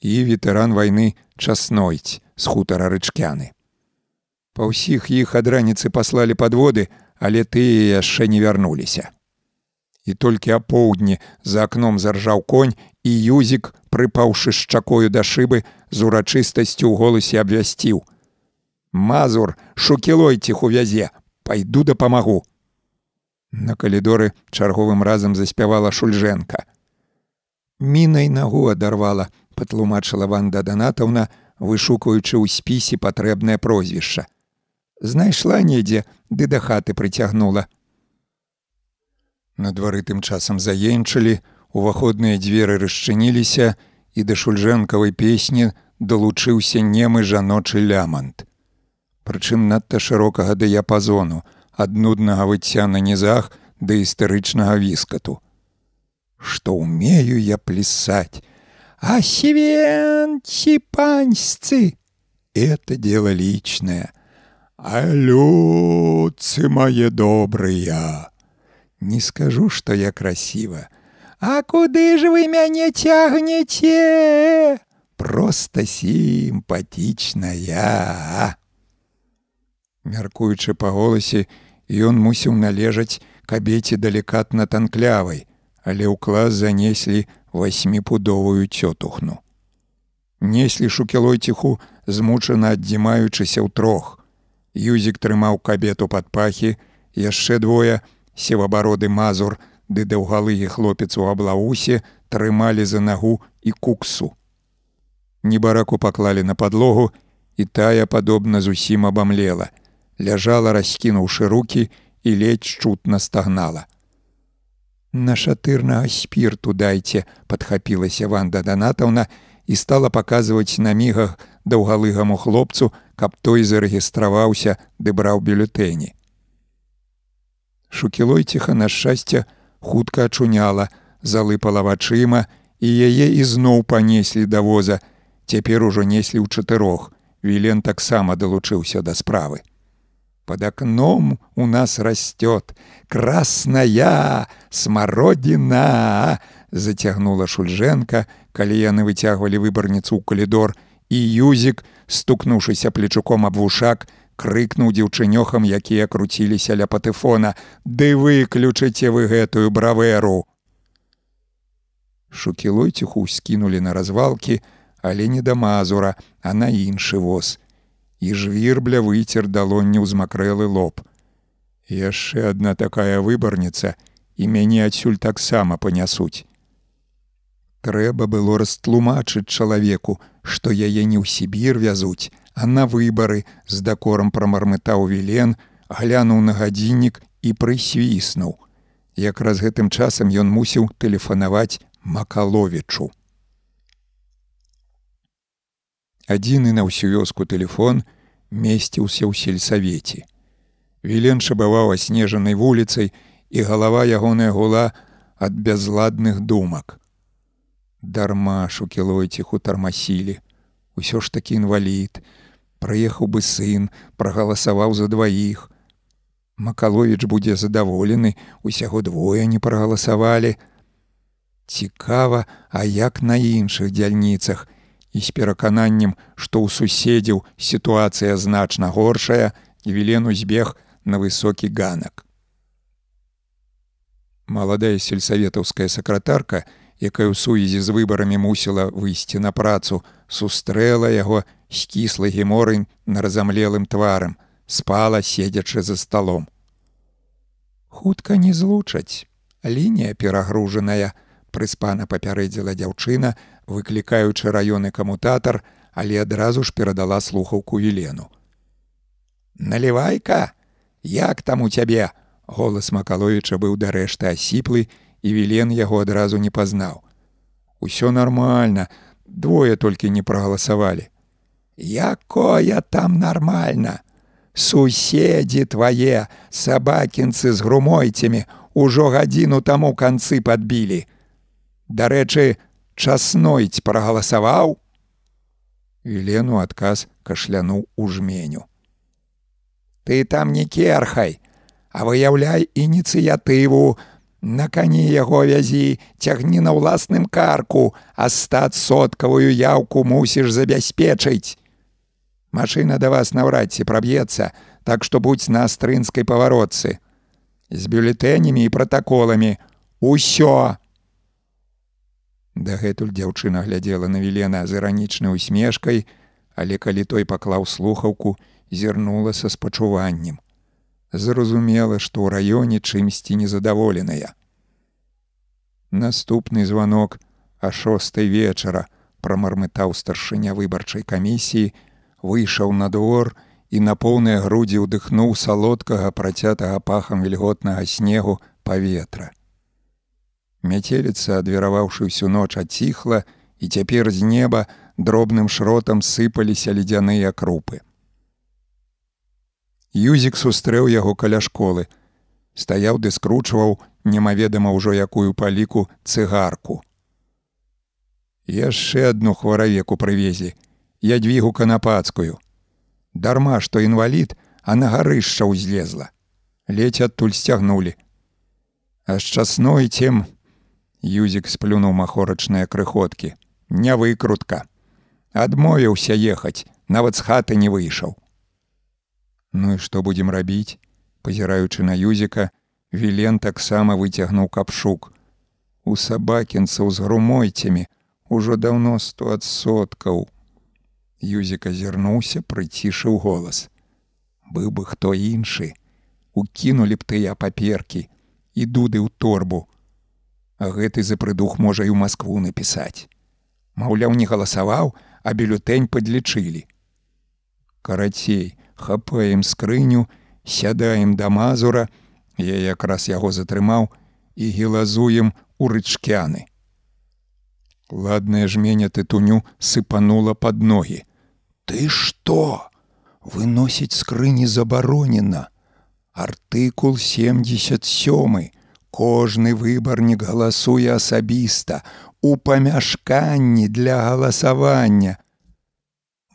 і ветэран вайны часнойць з хутара рычкяны. Па ўсіх іх ад раніцы паслалі падводы, але тыя яшчэ не вярнуліся. І толькі апоўдні за акном заржаў конь і юзік, прыпаўшы шчакою да шыбы, з урачыстасцю ў голасе абвясціў: « Мазур, шукілой ціху вязе, пайду дапамагу. На калідоры чарговым разам заспявала шульжэнка. Мінай нагу адарвала, патлумачыла Ванда Данатаўна, вышукаючы ў спісе патрэбнае прозвішча. Знайшла недзе, ды да хаты прыцягнула. На двары тым часам заенчылі, уваходныя дзверы расчыніліся, і да шульжэнкавай песні далучыўся немы жаночы лямант. Прычым надта шырокага дыяпазону, ад нуднага выцця на нізах да істэрычнага віскату. Што умею я плясаць, А севенці паньсцы, это дело личное. А людцы мае добрыя. Не скажу, што я красіва. А куды ж вы мяне цягнеце? Просто сімпатічная. Мяркуючы па голасе, Ён мусіў належаць кабеце далікатна танклявай, але ў клас занеслі васьміпудовую цётухну. Неслі шукілой ціху, змучана аддзімаючыся ў трох. Юзік трымаў кабету пад пахі, яшчэ двое, севабароды мазур, ды даўгалыгі хлопец у аблаусе трымалі за нагу і куксу. Небараку паклалі на падлогу, і тая падобна зусім абамлела – ляжала раскінуўшы руки і ледзь чутна стагнала. На шатырнага спірту дайце падхапілася ванда данатаўна і стала паказваць на мігах даўгалыгаму хлопцу, каб той зарэгістраваўся ды браў бюлетэні. Шукілой ціха на шчасце хутка ачуняла, залыпала вачыма і яе ізноў панеслі да воза. Цяпер ужо неслі ў чатырох. Вілен таксама далучыўся да справы. Под окном у нас растет красная смородина, зацягнула Шульженко, калі яны выцягвалі выбарніцу ў калідор, і юзік, стукнуўшыся плечуком аб вушак, крыкнуў дзяўчынёхам, якія круціліся ля патэфона: « Ды выключыце вы гэтую бравэру. Шукілой ціху скінулі на развалкі, але не да мазура, а на іншы воз і жвірбля выцер далонню ўзмакрэлы лоб. Яшчэ адна такая выбарніца і мяне адсюль таксама панясуць. Трэба было растлумачыць чалавеку, што яе не ў Сібір вязуць, а на выбары з дакорам прамармытаў вілен, глянуў на гадзіннік і прысвіснуў. Якраз гэтым часам ён мусіў тэлефанаваць Макаловічу. Адзіны на ўсю вёску телефон месціўся ў сельсавеце. Вілен шабаваў аснежанай вуліцай, і галава ягоная гула ад бязладных думак. Дарма шукілойціху тармасілі. Усё ж такі інвалід, Прыехаў бы сын, прагаласаваў за дваіх. Макаловіч будзе задаволены, усяго двое не прагаласавалі. Цікава, а як на іншых дзяльніцах і з перакананнем, што ў суседзяў сітуацыя значна горшая, і вілену збег на высокі ганак. Маладая сельсаветаўская сакратарка, якая ў сувязі з выбарамі мусіла выйсці на працу, сустрэла яго скіслы геморынь на разамлелым тварам, спала седзячы за сталом. Хутка не злучаць. Лінія перагружаная, прыспана папярэдзіла дзяўчына, выклікаючы раёны камутатар, але адразу ж перадала слухаўку вілену. Налівайка, як там у цябе? Голас Макаловіча быў дарэшты асіплы, і вілен яго адразу не пазнаў. Усё нармальна, двое толькі не прагаласавалі. Якое там нармальна. Суседзі твае, сабакінцы з грумойцямі ужо гадзіну таму канцы падбілі. Дарэчы, часнойць прагаласаваў. Вілену адказ кашлянуў у жменю. Ты там не керхай, а выяўляй ініцыятыву, На кані яго вязі цягні на ўласным карку, а стат соткавую яўку мусіш забяспечыць. Машына да вас наўрад ці праб'ецца, так што будзь на астрынскай паваротцы. З бюлетэнямі і пратаколамі усё. Дагэтуль дзяўчына глядзела на вілена з іранічнай усмешкай, але калі той паклаў слухаўку, зірнула са спачуваннем. Зразумела, што ў раёне чымсьці незадаволеная. Наступны званок а шостой вечара прамармытаў старшыня выбарчай камісіі, выйшаў на двор і на поўныя грудзі ўдыхнуў салодкага працятага пахам вільготнага снегу паветра. Мяцеліца, адвераваўшы ўсю ноч аціхла, і цяпер з неба дробным шротам сыпаліся ледзяныя крупы. Юзік сустрэў яго каля школы, стаяў ды скручваў немаведама ўжо якую паліку цыгарку. Яшчэ адну хваравеку прывезі, ядвігу канапацкую. Дарма, што інвалід, а на гарышча ўзлезла. Ледзь адтуль сцягнулі. А з часной цем Юзік сплюнуў махорачныя крыхоткі. Не выкрутка. Адмовіўся ехаць, нават з хаты не выйшаў. Ну і што будзем рабіць? Пазіраючы на Юзіка, Вілен таксама выцягнуў капшук. У сабакінцаў з грумойцямі ужо даўно сто адсоткаў. Юзік азірнуўся, прыцішыў голас. Быў бы хто іншы, укінулі б тыя паперкі і дуды ў торбу. А гэты запрыдух можа і ў Маскву напісаць. Маўляў, не галасаваў, а бюлетэнь падлічылі. Карацей, хапаем скрыню, сядаем да мазура, я якраз яго затрымаў і гелазуем у рычкяны. Ладная жменя тытуню сыпанула под ногі. Ты што? Выносіць скрыні забаронена. Артыкул 77. Кожны выбарнік галасуе асабіста у памяшканні для галасавання.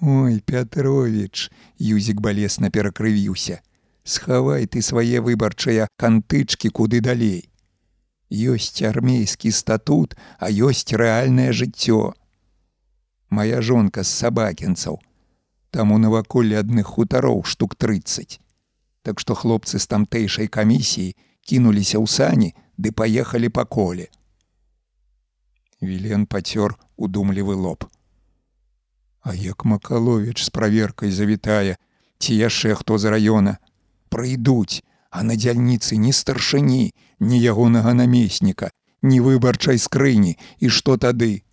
Ой, Пятровіч, Юзік балесна перакрывіўся. Схавай ты свае выбарчыя кантычкі куды далей ёсць армейскі статут, а ёсць рэальнае жыццё. Мая жонка з сабакінцаў, там у наваколле адных хутароў штук 30. Так што хлопцы з тамтэйшай камісіі кінуліся ў сані ды паехалі па коле. Вілен пацёр удумлівы лоб. А як Макаловіч з праверкай завітае, ці яшчэ хто з раёна, прыйдуць, а на дзяльніцы ні старшыні, ні ягонага намесніка, ні выбарчай скрыні і што тады.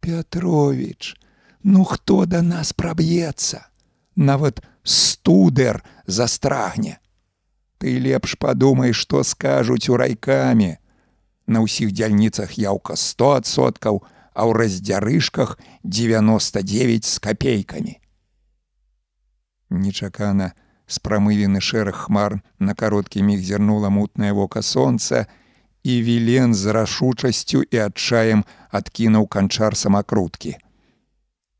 Пятровіч, ну хто да нас праб'ецца? нават студэр застрагне. Ты лепш падумай, што скажуць у райкамі. На ўсіх дзяльніцах яўка 100соткаў, а ў раздзярышках 99 з капейкамі. Нечакана з прамывены шэраг хмар на кароткі міг зірнула мутнае вока сонца, і вілен з рашучасцю і адчаем адкінуў канчар самакруткі.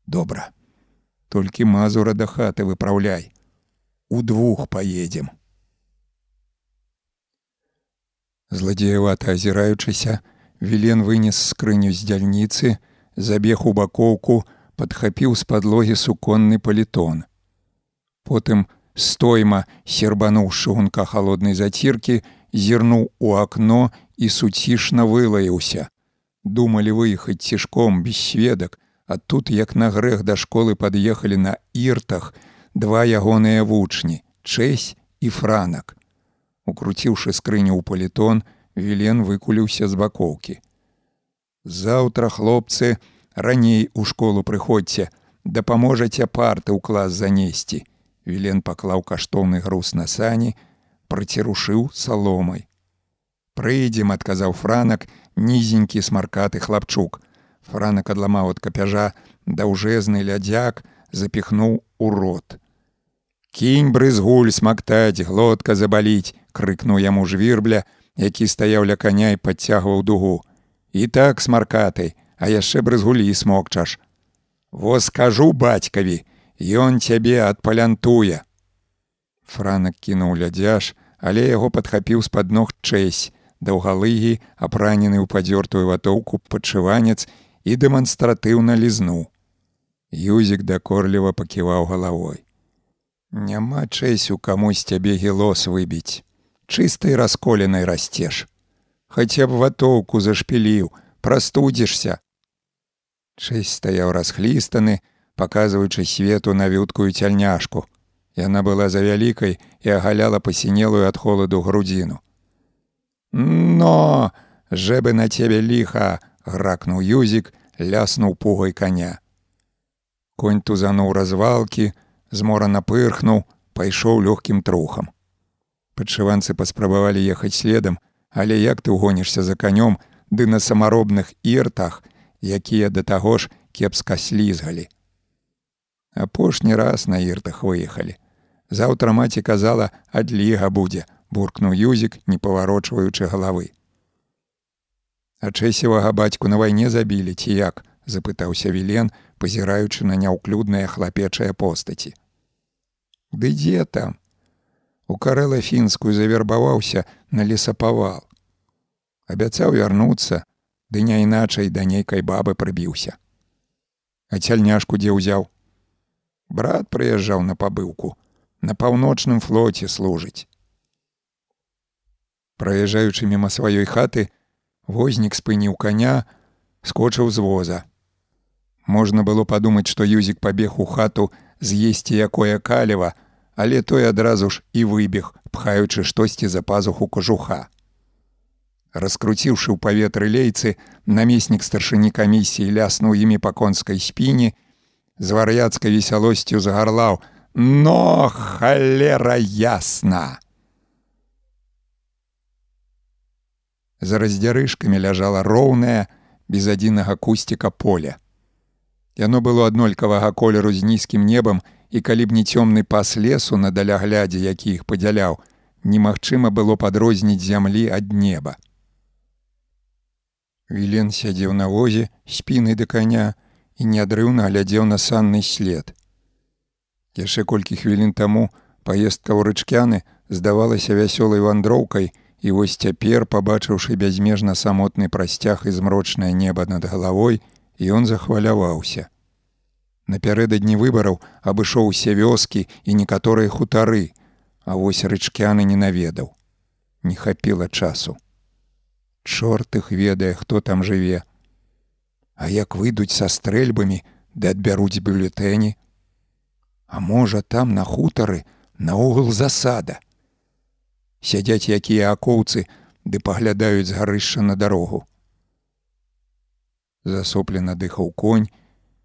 Добра, толькі мазура да хаты выпраўляй. Удвух паедзем. Зладзеявата азіраючыся, Вілен вынес скрыню з дзяльніцы, забег у бакоўку, падхапіў з падлогі суконны палітон. Потым, стойма, сербануўшы гунка халоднай заціркі, зірнуў у акно і суцішна вылаяўся. Думалі выехаць цішком без сведак, а тут як на грэх да школы пад'ехалі на іртах два ягоныя вучні, чэсь і франак. Укруціўшы скрыню ў палітон, Вілен выкуліўся з бакоўкі. Заўтра хлопцы, раней у школу прыходзьце, дапаможаце парты ў клас занесці. Вілен паклаў каштоўны груз на сані, працірушыў саломай. Прыйдзем, адказаў франак, нізенькі смаркаты хлапчук. Франак адламаў ад капяжа даўжэзны лядзяк, запіхнуў у рот. Кінь брызгуль смактаць, глотка забаліць, крыкнуў яму жвірбля, які стаяў ля каня і падцягваў дугу. І так смаркаты, а яшчэ брызгулі смокчаш. Во скажу бацькаві, ён цябе адпалянтуе. Франак кінуў лядзяж, але яго падхапіў з-пад ног чэсь, даўгалыгі, апранены ў падзёртую ватоўку падчыванец і дэманстратыўна лізнуў. Юзік дакорліва паківаў галавой. Няма чэсю камусь цябе гілос выбіць. Чыстай расколенай расцеш. Хаця б ватоўку зашпіліў, прастудзішся. Чэсь стаяў расхлістаны, паказваючы свету на вюткую цяльняшку. Яна была за вялікай і агаляла пасінелую ад холаду грудзіну. Но жэбы на цябе ліха, гракнуў юзік, ляснуў пугай коня. Конь тузануў развалкі, змора напырхнуў, пайшоў лёгкім трухам. Падшыванцы паспрабавалі ехаць следам, але як ты ўгонішся за канём, ды на самаробных іртах, якія да таго ж кепска слізгалі. Апошні раз на іртах выехалі. Заўтра маці казала, адліга будзе, буркнуў юзік, не паварочваючы галавы. А чэсевага бацьку на вайне забілі ці як? запытаўся Вілен, пазіраючы на няўклюдныя хлапечыя постаці. Ды дзе там? У карэла фінскую завербаваўся на лесапавал. Абяцаў вярнуцца, ды не іначай да нейкай бабы прыбіўся. А цяльняшку дзе ўзяў. Брат прыязджаў на пабыўку, на паўночным флоце служыць. Праязджаючы міма сваёй хаты, вознік спыніў коня, скочыў з воза. Можна было падумаць, што юзік пабег у хату з'есці якое калева, але той адразу ж і выбег, пхаючы штосьці за пазуху кожуха. Раскруціўшы ў паветры лейцы, намеснік старшыні камісіі ляснуў імі па конскай спіне, з вар'яцкай весялосцю загарлаў: « Но халера ясна! За раздзярышкамі ляжала роўная, без адзінага кусціка поля. Яно было аднолькавага колеру з нізкім небам, і калі б не цёмны пас лесу на даляглядзе, які іх падзяляў, немагчыма было падрозніць зямлі ад неба. Вілен сядзеў на возе, спіны да каня і неадрыўна глядзеў на санны след. Яшчэ колькі хвілін таму паездка ў рычкяны здавалася вясёлай вандроўкай, І вось цяпер, пабачыўшы бязмежна самотны прасцяг і змрочнае неба над галавой, ён захваляваўся. Напярэдадні выбараў абышоў усе вёскі і некаторыя хутары, а вось рычкяны не наведаў. Не хапіла часу. Чорт іх ведае, хто там жыве. А як выйдуць са стрэльбамі, ды адбяруць бюлетэні? А можа, там на хутары наогул засада сядзяць якія акоўцы ды паглядаюць з гарышча на дарогу. Засоплена дыхаў конь,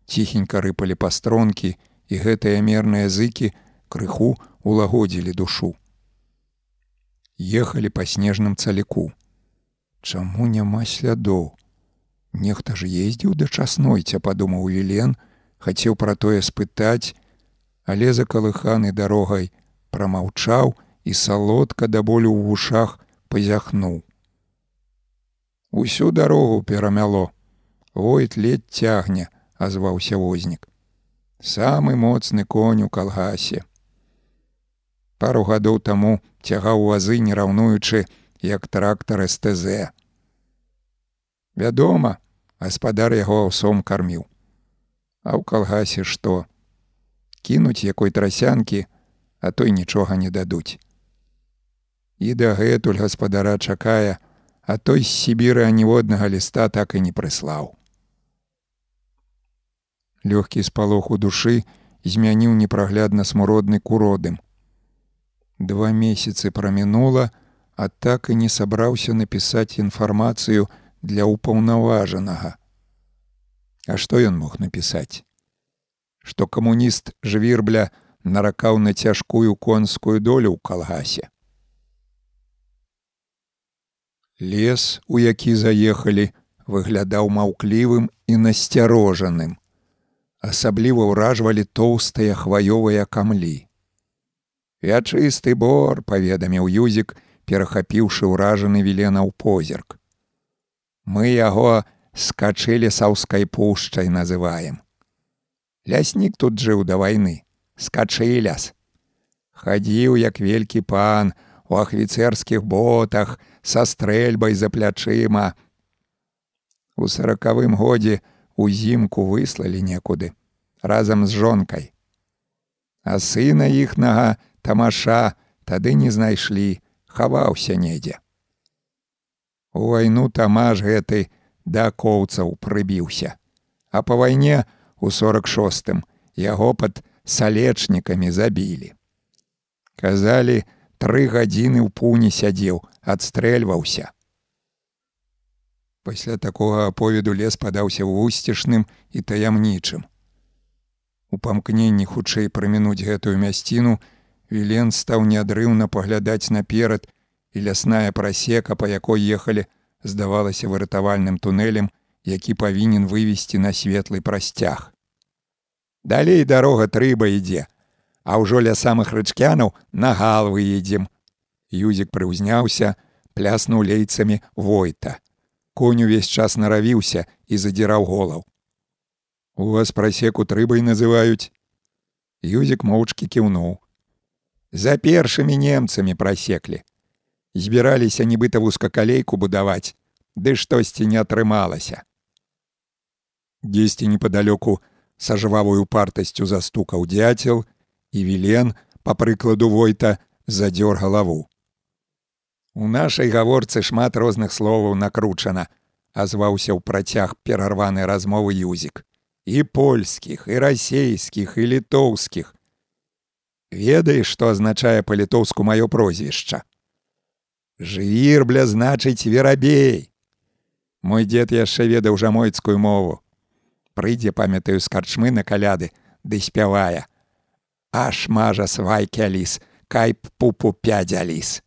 ціхенька рыпалі пастронкі і гэтыя мерныя зыкі крыху улагодзілі душу. Ехалі па снежным цаліку. Чаму няма слядоў? Нехта ж ездзіў да часнойця, падумаў Вілен, хацеў пра тое спытаць, але закалыханы дарогай прамаўчаў і салодка да болю ў вушах пазяхнуў. Усю дарогу перамяло. Войт ледь цягне, азваўся вознік. Самы моцны конь у калгасе. Пару гадоў таму цягаў вазы, не раўнуючы, як трактар СТЗ. Вядома, гаспадар яго аўсом карміў. А ў калгасе што? Кінуць якой трасянкі, а той нічога не дадуць. І дагэтуль гаспадара чакае, а той з Сібіры аніводнага ліста так і не прыслаў. Лёгкі спалох у душы змяніў непраглядна смуродны куродым. Два месяцы прамінула, а так і не сабраўся напісаць інфармацыю для ўпаўнаважанага. А што ён мог напісаць? Што камуніст жвірбля наракаў на цяжкую конскую долю ў калгасе. Лес, у які заехалі, выглядаў маўклівым і насцярожаным. Асабліва ўражвалі тоўстыя хваёвыя камлі. Вячысты бор, паведаміў юзік, перахапіўшы ўражаны віленаў позірк. Мы яго скачылі саўскай пушчай называем. Ляснік тут жыў да вайны, скачыляс. Хадзіў як велькі пан у ахвіцэрскіх ботах са стрэльбай за плячыма. У сорокавым годзе узімку выслалі некуды разам з жонкай. А сына іхнага тамаша тады не знайшлі, хаваўся недзе. У вайну тамаж гэты да коўцаў прыбіўся, а па вайне у сорок шостым яго пад салечнікамі забілі. Казалі, тры гадзіны ў пуні сядзеў, адстрэльваўся. Пасля такога аповеду лес падаўся вусцішным і таямнічым. У памкненні хутчэй прамінуць гэтую мясціну, Вілен стаў неадрыўна паглядаць наперад, і лясная прасека, па якой ехалі, здавалася выратавальным тунэлем, які павінен вывесці на светлы прасцяг. Далей дарога трыба ідзе, а ўжо ля самых рычкянаў на гал выедзем. Юзік прыўзняўся, пляснуў лейцамі войта. Конь увесь час наравіўся і задзіраў голаў. У вас прасеку трыбай называюць. Юзік моўчкі кіўнуў за першымі немцамі прасеклі. Збіраліся нібыта вузкакалейку будаваць, ды штосьці не атрымалася. Дзесьці непадалёку са жвавую партасцю застукаў дзяцел і вілен, па прыкладу войта, задзёр галаву. У нашай гаворцы шмат розных словаў накручана, азваўся ў працяг перарванай размовы юзік. І польскіх, і расейскіх, і літоўскіх, ведаеш што азначае па-літоўску маё прозвішча? Жвірбля значыць верабей. Мой дзед яшчэ ведаў жамойцкую мову. Прыйдзе памятаю з карчмы на каляды ды спявае. Аж мажа свайкі аліс кайп пупу пядзя ліс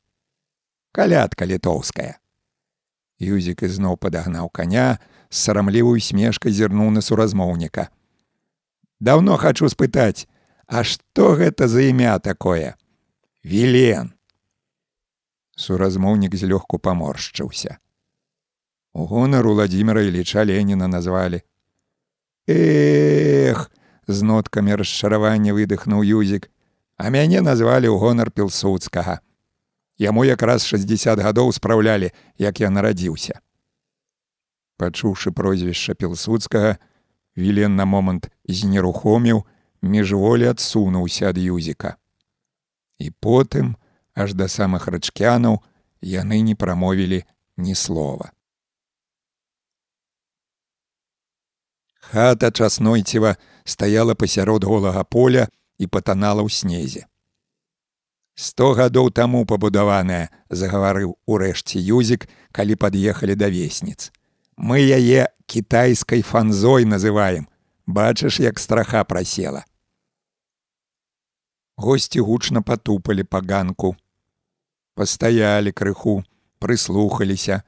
калядка літоўская юзік ізноў падагнаў коня сарамлівую смешкай зірнуў на суразмоўніка даўно хачу спытаць А што гэта за імя такое? Вілен. Суразмоўнік злёгку паморшчыўся. У гонар Владимира Іліча Леніна назвалі. Эх, з ноткамі расчаравання выдыхнуў юзік, а мяне назвалі ў гонар пілсуцкага. Яму якраз 60 гадоў спраўлялі, як я нарадзіўся. Пачуўшы прозвішча пілсуцкага, Вілен на момант знерухоміў, міжволі адсунуўся ад юзіка. І потым, аж да самых рачкянаў, яны не прамовілі ні слова. Хата часнойціва стаяла пасярод голага поля і патанала ў снезе. Сто гадоў таму пабудаваная, загаварыў урэшце юзік, калі пад'ехалі да весніц. Мы яе кітайскай фанзой называем, бачыш, як страха прасела. Госці гучна патупалі па ганку. Пастаялі крыху, прыслухаліся,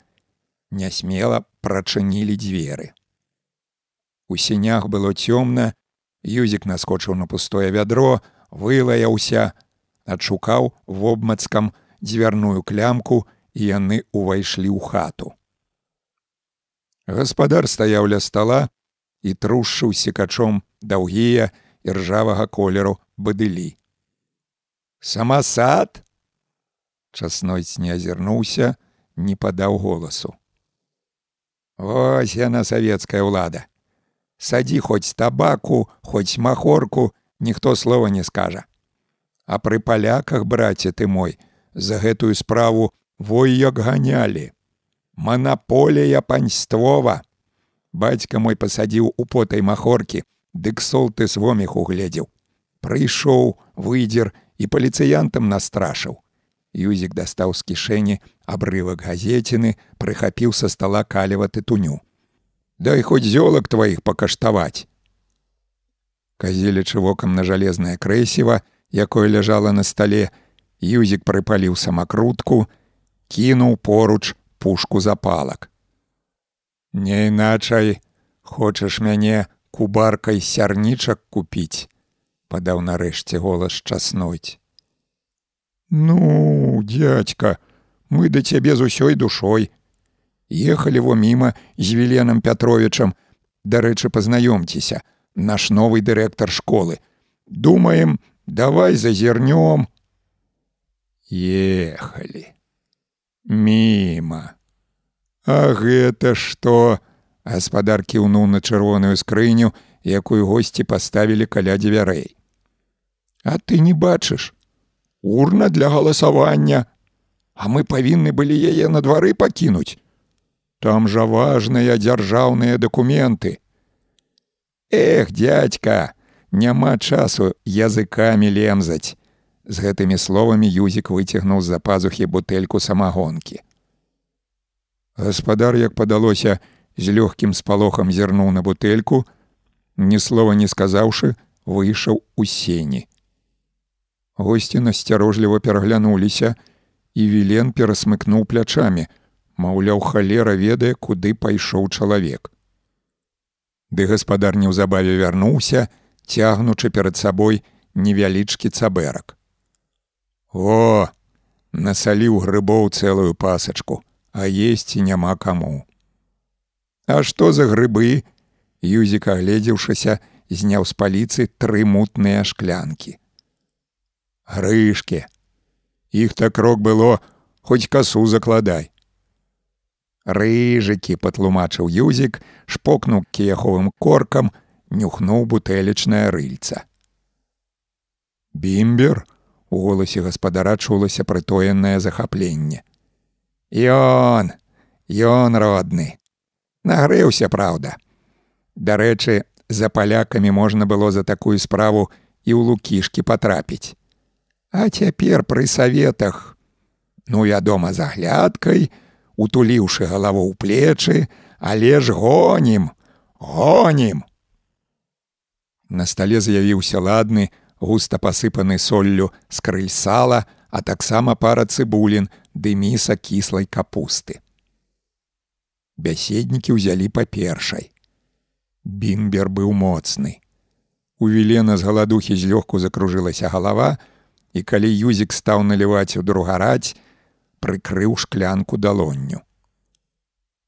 нясмела прачынілі дзверы. У сінях было цёмна, Юзік наскочыў на пустое вядро, вылаяўся, адшукаў вобмацкам дзвярную клямку і яны ўвайшлі ў хату. Гаспадар стаяў ля стала і трушыў секачом даўгія і ржавага колеру бадылі. Сама сад! Часнойць не азірнуўся, не падаў голасу. Вось яна савецкая ўлада. Садзі хоць табаку, хоць махорку, ніхто слова не скажа. А пры паляках, браце ты мой, за гэтую справу вой як ганялі. Манаполія паньствова. Бацька мой пасадзіў у потай махоркі, дык сол ты своміх угледзеў. Прыйшоў, выйдзер і паліцыянтам настрашыў. Юзік дастаў з кішэні абрывак газеціны, прыхапіў са стала калева тытуню. Дай хоць зёлак тваіх пакаштаваць. Казелечы вокам на жалезнае крэсіва, якое ляжала на стале, Юзік прыпаліў самакрутку, кінуў поруч пушку запалак. Не іначай, хочаш мяне кубаркай сярнічак купіць, падаў нарэшце голас часнуць. Ну, дядька, мы да цябе з усёй душой. Ехалі во міма з Віленам Пятровічам, дарэчы, пазнаёмцеся, наш новы дырэктар школы. Думаем, давай зазірнём. Ехалі. Міма. А гэта што? Гаспадар кіўнуў на чырвоную скрыню, якую госці паставілі каля дзвярэй. А ты не бачыш, урна для галасавання, А мы павінны былі яе на двары пакінуць. Там жа важныя дзяржаўныя дакументы. Эх, дядька, няма часу языкамі лемзаць. З гэтымі словамі Юзік выцягнуў з-за пазухі бутэльку самагонкі. Гаспадар, як падалося, з лёгкім спалохам зірнуў на бутэльку, ні слова не сказаўшы, выйшаў у сені. Госці насцярожліва пераглянуліся, і Вілен перасмыкнуў плячамі, маўляў, халера ведае, куды пайшоў чалавек. Ды гаспадар неўзабаве вярнуўся, цягнучы перад сабой невялічкі цабэрак. О, насаліў грыбоў цэлую пасачку, а есці няма каму. А што за грыбы? Юзік, агледзеўшыся, зняў з паліцы тры мутныя шклянкі грышки. Іх так рок было, хоць касу закладай. Рыжыкі патлумачыў юзік, шпокнуў кеховым коркам, нюхнуў бутэлечнае рыльца. Бімбер у голасе гаспадара чулася прытоенае захапленне. Ён, ён родны. Нагрэўся, праўда. Дарэчы, за палякамі можна было за такую справу і ў лукішкі патрапіць. А цяпер пры саветах, ну вядома, за глядкай, утуліўшы галаву ў плечы, але ж гонім, гонім. На стале з'явіўся ладны, густа пасыпаны соллю з крыль сала, а таксама пара цыбулін ды міса кіслай капусты. Бяседнікі ўзялі па першай. Бімбер быў моцны. У вілена з галадухі злёгку закружылася галава, і калі юзік стаў наліваць у другараць, прыкрыў шклянку далонню.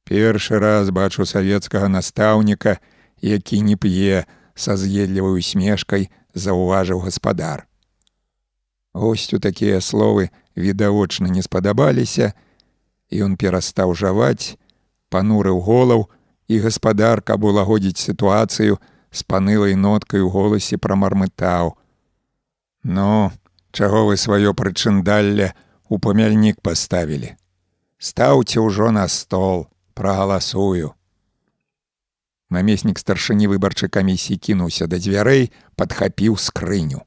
Першы раз бачу савецкага настаўніка, які не п'е са з'едлівай усмешкай заўважыў гаспадар. Госцю такія словы відавочна не спадабаліся, і ён перастаў жаваць, панурыў голаў, і гаспадар, каб улагодзіць сітуацыю, з панылай ноткай у голасе прамармытаў: « Ну, чаго вы сваё прычындалле у памяльнік паставілі. Стаўце ўжо на стол, прагаласую. Намеснік старшыні выбарчай камісіі кінуўся да дзвярэй, падхапіў скрыню.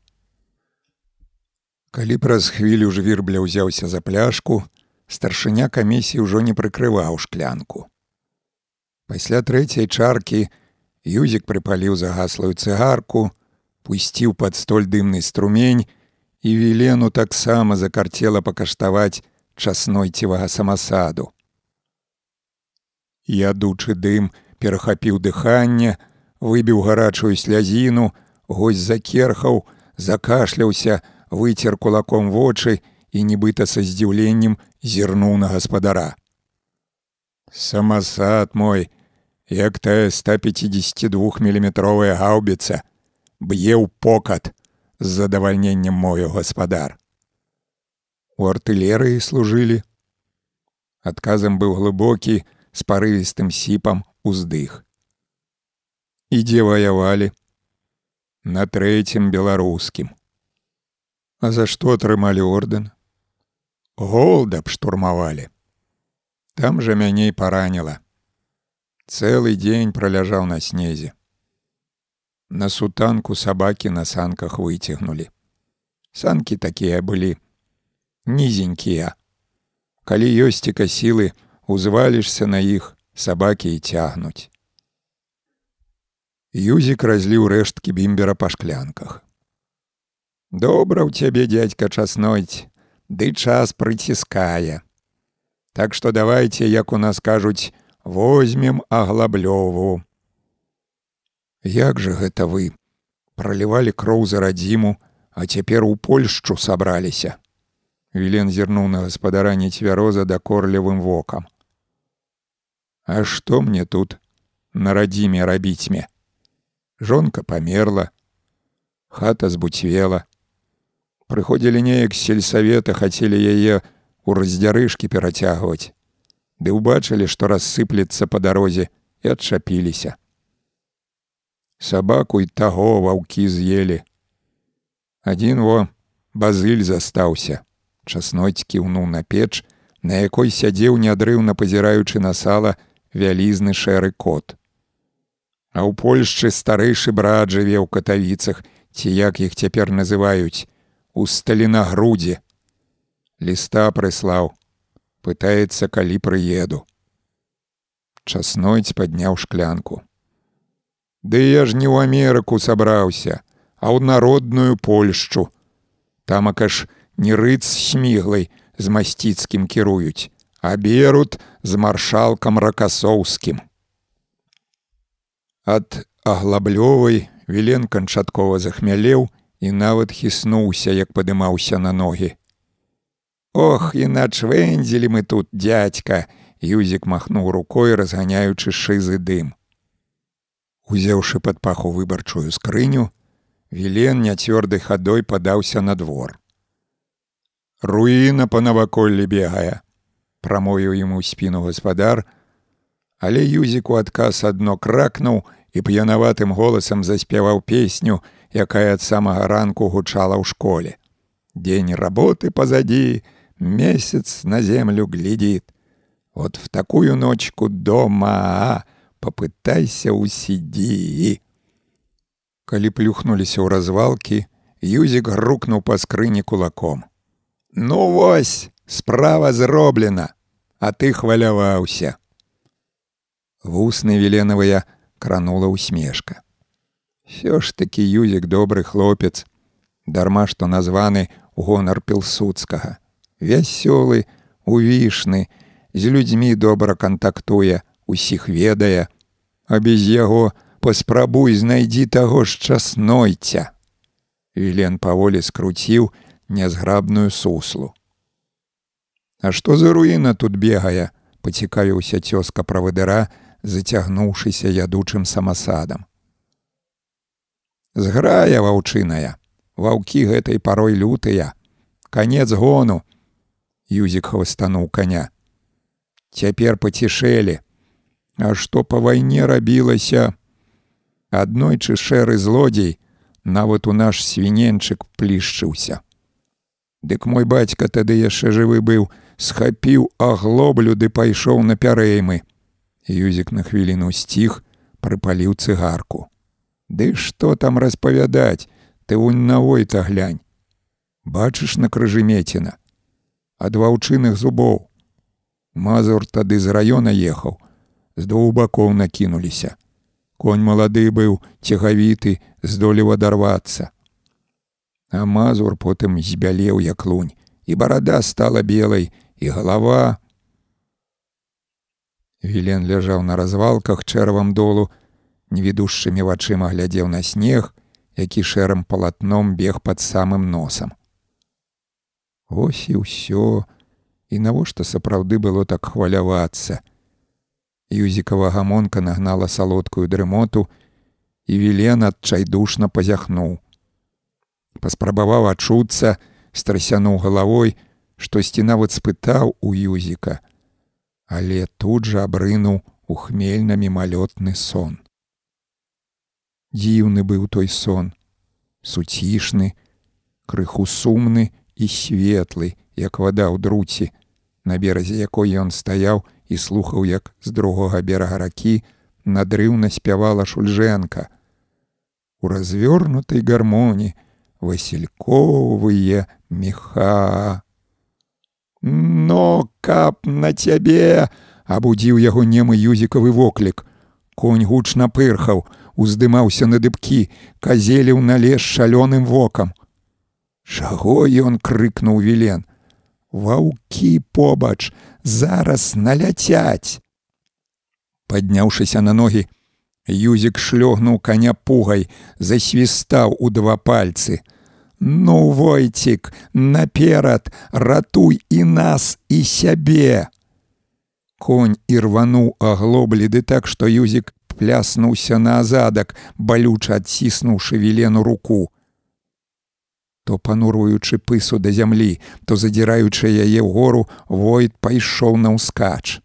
Калі праз хвілю жвірбля ўзяўся за пляшку, старшыня камісіі ўжо не прыкрываў шклянку. Пасля трэцяй чаркі Юзік прыпаліў загаслую цыгарку, пусціў пад столь дымны струмень і вілену таксама закарцела пакаштаваць часнойцевага самасаду. Ядучы дым перахапіў дыханне, выбіў гарачую слязіну, гось закерхаў, закашляўся, выцер кулаком вочы і нібыта са здзіўленнем зірнуў на гаспадара. Самасад мой, як тая 152 міліметровая гаўбіца, б'е ў покат з задавальненнем мою гаспадар. У артылерыі служылі. Адказам быў глыбокі з парывістым сіпам уздых. Ідзе ваявалі на трэцім беларускім. А за што атрымалі ордэн? Голда б штурмавалі. Там жа мяне параніла. Цэлы дзень праляжаў на снезе. На сутанку сабакі на санках выцягнулі. Санкі такія былі нізенькія. Калі ёсціка сілы, узвалішся на іх, сабакі і цягнуць. Юзік разліў рэшткі бімбера па шклянках. Добра ў цябе дядька часнойць, ды час прыціскае. Так што давайте, як у нас кажуць, возьмем аглаблёву. Як жа гэта вы пролівалі кроў за радзіму, а цяпер у Польшчу сабраліся. Вілен зірнуў на гаспадара нецвяроза дакорлівым вокам. А што мне тут на радзіме рабіць мне? Жонка памерла, хата збуцвела. Прыходзілі неяк з сельсавета хацелі яе у раздзярышкі перацягваць. Ды ўбачылі, што рассыплецца па дарозе і адчапіліся. Сабаку і таго ваўкі з'елі. Адзін во базыль застаўся, часноць кіўнуў на печ, на якой сядзеў нядрыўна пазіраючы на сала вялізны шэры кот. А ў Польшчы старэйшы брат жыве ў катавіцах, ці як іх цяпер называюць, у сталінагрудзе. Ліста прыслаў, пытаецца, калі прыеду. Часнойць падняў шклянку. Ды я ж не ў Амерыку сабраўся, а ў народную Польшчу. Тамака ж не рыц сміглай з масціцкім кіруюць, а берут з маршалкам ракасоўскім. Ад аглаблёвай Вілен канчаткова захмялеў і нават хіснуўся, як падымаўся на ногі. Ох, і начвэндзілі мы тут дядька, Юзік махнуў рукой, разганяючы шызы дым. Узяўшы пад паху выбарчую скрыню, Вілен няцвёрдай хадой падаўся на двор. Руіна па наваколлі бегае, прамовіў яму спіну гаспадар, але Юзік у адказ адно кракнуў, і п'янаватым голасам заспяваў песню, якая ад самага ранку гучала ў школе. День работы позади, месяц на землю глядит. Вот в такую ночку дома попытайся усиди. Калі плюхнуліся ў развалкі, Юзік грукнуў па скрыні кулаком. Ну вось, справа зроблена, а ты хваляваўся. Вусны веленавыя, кранула усмешка. Всё ж такі юзік добры хлопец, дарма што названы гонар пілсудскага. Вясёлы, увішны, з людзьмі добра кантактуе, усіх ведае, а без яго паспрабуй знайдзі таго ж часнойця. Вілен паволі скруціў нязграбную суслу. А што за руіна тут бегае, пацікавіўся цёзка правадыра, зацягнуўшыся ядучым самасадам. Зграя ваўчыная, ваўкі гэтай парой лютыя, канец гону, Юзік хвастануў коня. Цяпер пацішэлі, А што па вайне рабілася? Аднойчы шэры злодзей нават у наш свіненчык плішчыўся. Дык мой бацька тады яшчэ жывы быў, схапіў аглоблю ды пайшоў на пярэймы. Юзік на хвіліну сціх прыпаліў цыгарку. Ды што там распавядаць, ты вунь на войта глянь. Бачыш на крыжыметіна, ад ваўчыных зубоў. Мазур тады з раёна ехаў, з двух бакоў накінуліся. Конь малады быў цягавіты, здолеў адарвацца. А мазур потым збялеў як лунь, і барада стала белай, і галава. Вілен ляжаў на развалках чэрвам долу, невідушчымі вачыма глядзеў на снег, які шэрым палатном бег пад самым носам. Вось і ўсё, і навошта сапраўды было так хвалявацца. Юзікава гамонка нагнала салодкую дрымоту, і вілен адчайдушна пазяхнуў. Паспрабаваў ачуцца, страсянуў галавой, штосьці нават спытаў у юзіка, але тут жа абрынуў у хмельна мімалётны сон. Дзіўны быў той сон, суцішны, крыху сумны і светлы, як вада ў друці, на беразе якой ён стаяў і слухаў, як з другога берага ракі надрыўна спявала шульжэнка, у развёрнутай гармоні васильковые меха. Но каб на цябе абудзіў яго немы юзікавы воклік. Конь гучна пырхаў, уздымаўся на дыбкі, казеліў на лес шалёным вокам. Чаго ён крыкнуў вілен. Ваўкі побач, зараз наляцяць. Падняўшыся на ногі, Юзік шлёгнуў каня пугай, засвістаў у два пальцы. Ну, войцік, наперад, ратуй і нас і сябе. Конь ірвануў аглоблі ды так, што юзік пляснуўся на азадак, балюча адціснуўшы вілену руку. То пануруючы пысу да зямлі, то задзіраючы яе ўгору, войт пайшоў на ўскач.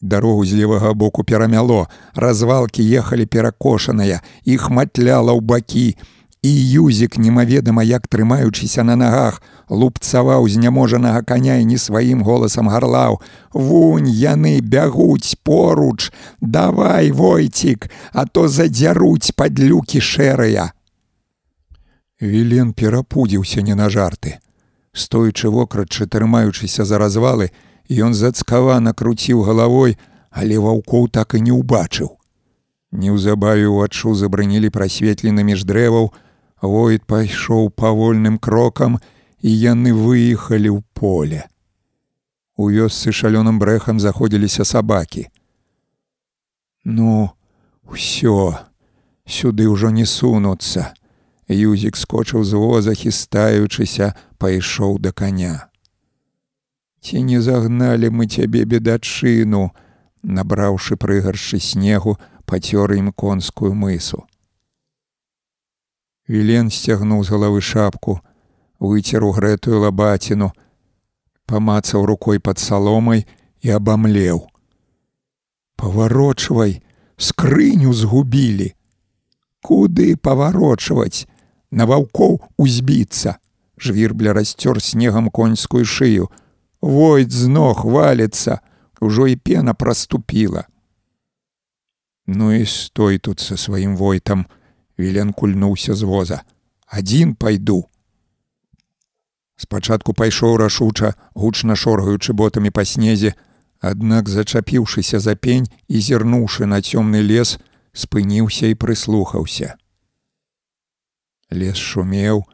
Дарогу з левага боку перамяло, развалкі ехалі перакошаныя, іх матляла ў бакі. І юзік, немаведама, як трымаючыся на нагах, лупцаваў зняможанага каня і не сваім голасам гарлаў: Вунь яны бягуць поруч, давай войцік, а то задзяруць падлюкі шэрыя. Вілен перапудзіўся не на жарты. Стоючы вокрадчы, трымаючыся за развалы, Ён зацкавана круціў галавой, але ваўкоў так і не ўбачыў. Неўзабаве ўваччу забранілі прасветлены між дрэваў, Войт пайшоў павольным крокам, і яны выехалі ў поле. У вёсцы шалёным брэхам заходзіліся сабакі. Ну, усё, сюды ўжо не сунуцца. Юзік скочыў з воза, хістаючыся, пайшоў да каня. Ці не загналі мы цябе бедачыну, набраўшы прыгаршы снегу, пацёр ім конскую мысу. Вілен сцягнуў з галавы шапку, выцер у грэтую лабаціну, памацаў рукой пад саломай і абамлеў. Паварочвай, скрыню згубілі. Куды паварочваць, На ваўкоў узбіцца, жвірбля расцёр снегам конскую шыю, Войт з ног валится, ужо і пена проступіла. Ну і стой тут со сваім войтам, Вілен кульнуўся з воза. Адзін пайду. Спачатку пайшоў рашуча, гучна шоргаючы ботамі па снезе, аднак зачапіўшыся за пень і зірнуўшы на цёмны лес, спыніўся і прыслухаўся. Лес шумеў,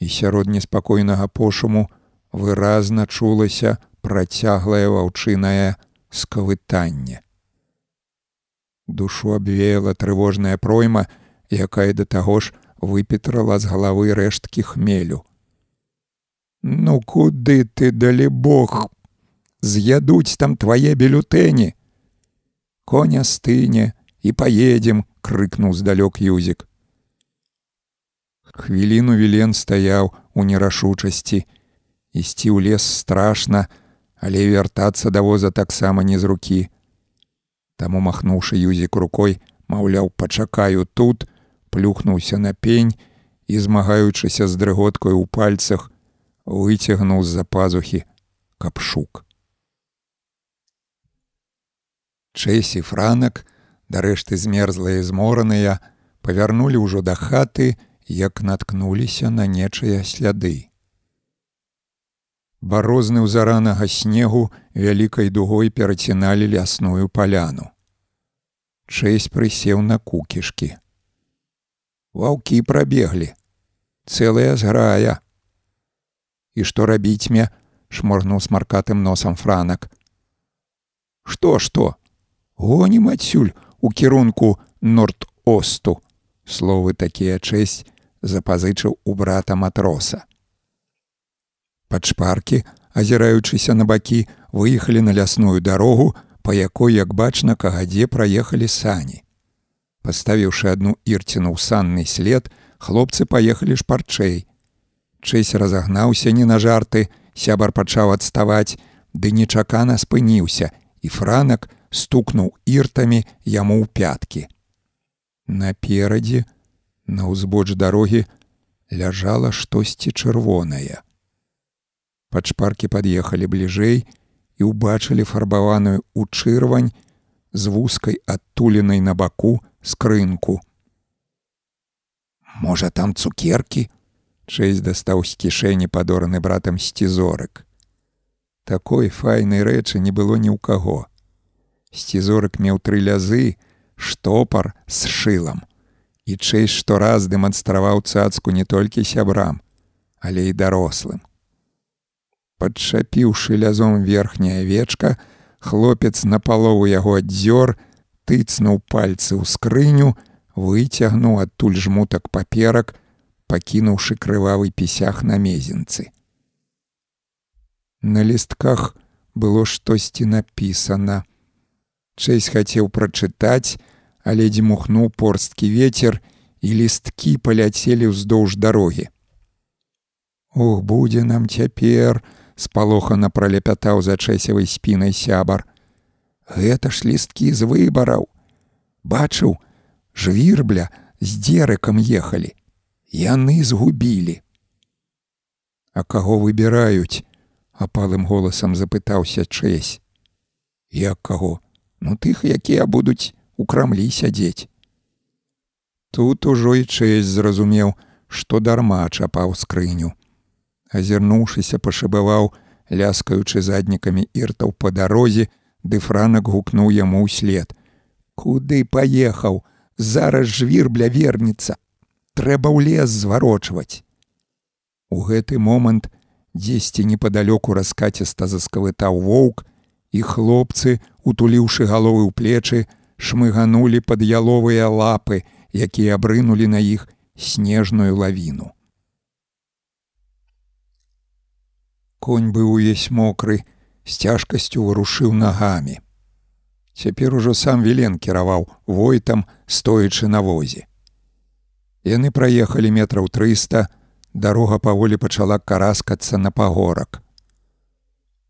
і сярод неспакойнага пошуму, выразна чулася працяглае ваўчынае скавытанне. Душу абвеяла трывожная пройма, якая да таго ж выпетрала з галавы рэшткі хмелю. Ну куды ты далі Бог, з'ядуць там твае бюлютэні. Коня стыне і паедзем, крыкнуў здалёк юзік. Хвіліну вілен стаяў у нерашучасці, ісці ў лес страшна, але вяртацца да воза таксама не з рукі. Таму махнуўшы юзік рукой, маўляў, пачакаю тут, плюхнуўся на пень і, змагаючыся з дрыготкой у пальцах, выцягнуў з-за пазухі капшук. Чэсі франак, дарэшты змерзлыя змораныя, павярнулі ўжо да хаты, як наткнуліся на нечыя сляды. Барозны ў заранага снегу вялікай дугой пераціналі лясную паляну. Чэсь прысеў на кукішкі. Ваўкі прабеглі. цэлая зграя. І што рабіць мне, шморгнуў смаркатым носам франак. Што што? Гонім адсюль у кірунку норд-осту. Словы такія чэсць запазычыў у брата матроса. Пад шпаркі, азіраючыся на бакі, выехалі на лясную дарогу, па якой, як бачна, кагадзе праехалі сані. Паставіўшы адну ірціну ў санны след, хлопцы паехалі шпарчэй. Чэсь разагнаўся не на жарты, сябар пачаў адставаць, ды нечакана спыніўся, і франак стукнуў іртамі яму ў пяткі. Наперадзе, на ўзбоч дарогі ляжала штосьці чырвонае. Пад шпаркі пад'ехалі бліжэй і ўбачылі фарбаваную ў чырвань з вузкай адтуленай на баку скрынку. Можа там цукеркі? Чэйс дастаў з кішэні падораны братам сцізорык. Такой файнай рэчы не было ні ў каго. Сцізорык меў тры лязы, штопар з шылам. І чэйс штораз дэманстраваў цацку не толькі сябрам, але і дарослым. Падчапіўшы лязом верхняя вечка, хлопец на палову яго аддзёр, тыцнуў пальцы ў скрыню, выцягнуў адтуль жмутак паперак, пакінуўшы крывавы пісях на мезенцы. На лістках было штосьці напісана. Чэйс хацеў прачытаць, але дзьмухнуў порсткі ветер і лісткі паляцелі ўздоўж дарогі. Ох, будзе нам цяпер, спалохана праляпятаў за чэсевай спінай сябар. Гэта ж лісткі з выбараў. Бачыў, жвірбля з дзерыкам ехалі. Яны згубілі. А каго выбіраюць? апалым голасам запытаўся чэсь. Як каго? Ну тых, якія будуць у крамлі сядзець. Тут ужо і чэсь зразумеў, што дарма чапаў скрыню. Азірнуўшыся пашыбаваў, ляскаючы заднікамі іртаў па дарозе, ды франак гукнуў яму ўслед. Куды паехаў, зараз жвірбля вернецца, трэба ў лес зварочваць. У гэты момант дзесьці непадалёку раскаціста заскавытаў воўк, і хлопцы, утуліўшы галовы ў плечы, шмыганулі пад яловыя лапы, якія абрынулі на іх снежную лавіну. Конь быў увесь мокры, з цяжкасцю вырушыў нагамі. Цяпер ужо сам Вілен кіраваў войтам, стоячы на возе. Яны праехалі метраў 300, дарога паволі пачала караскацца на пагорак.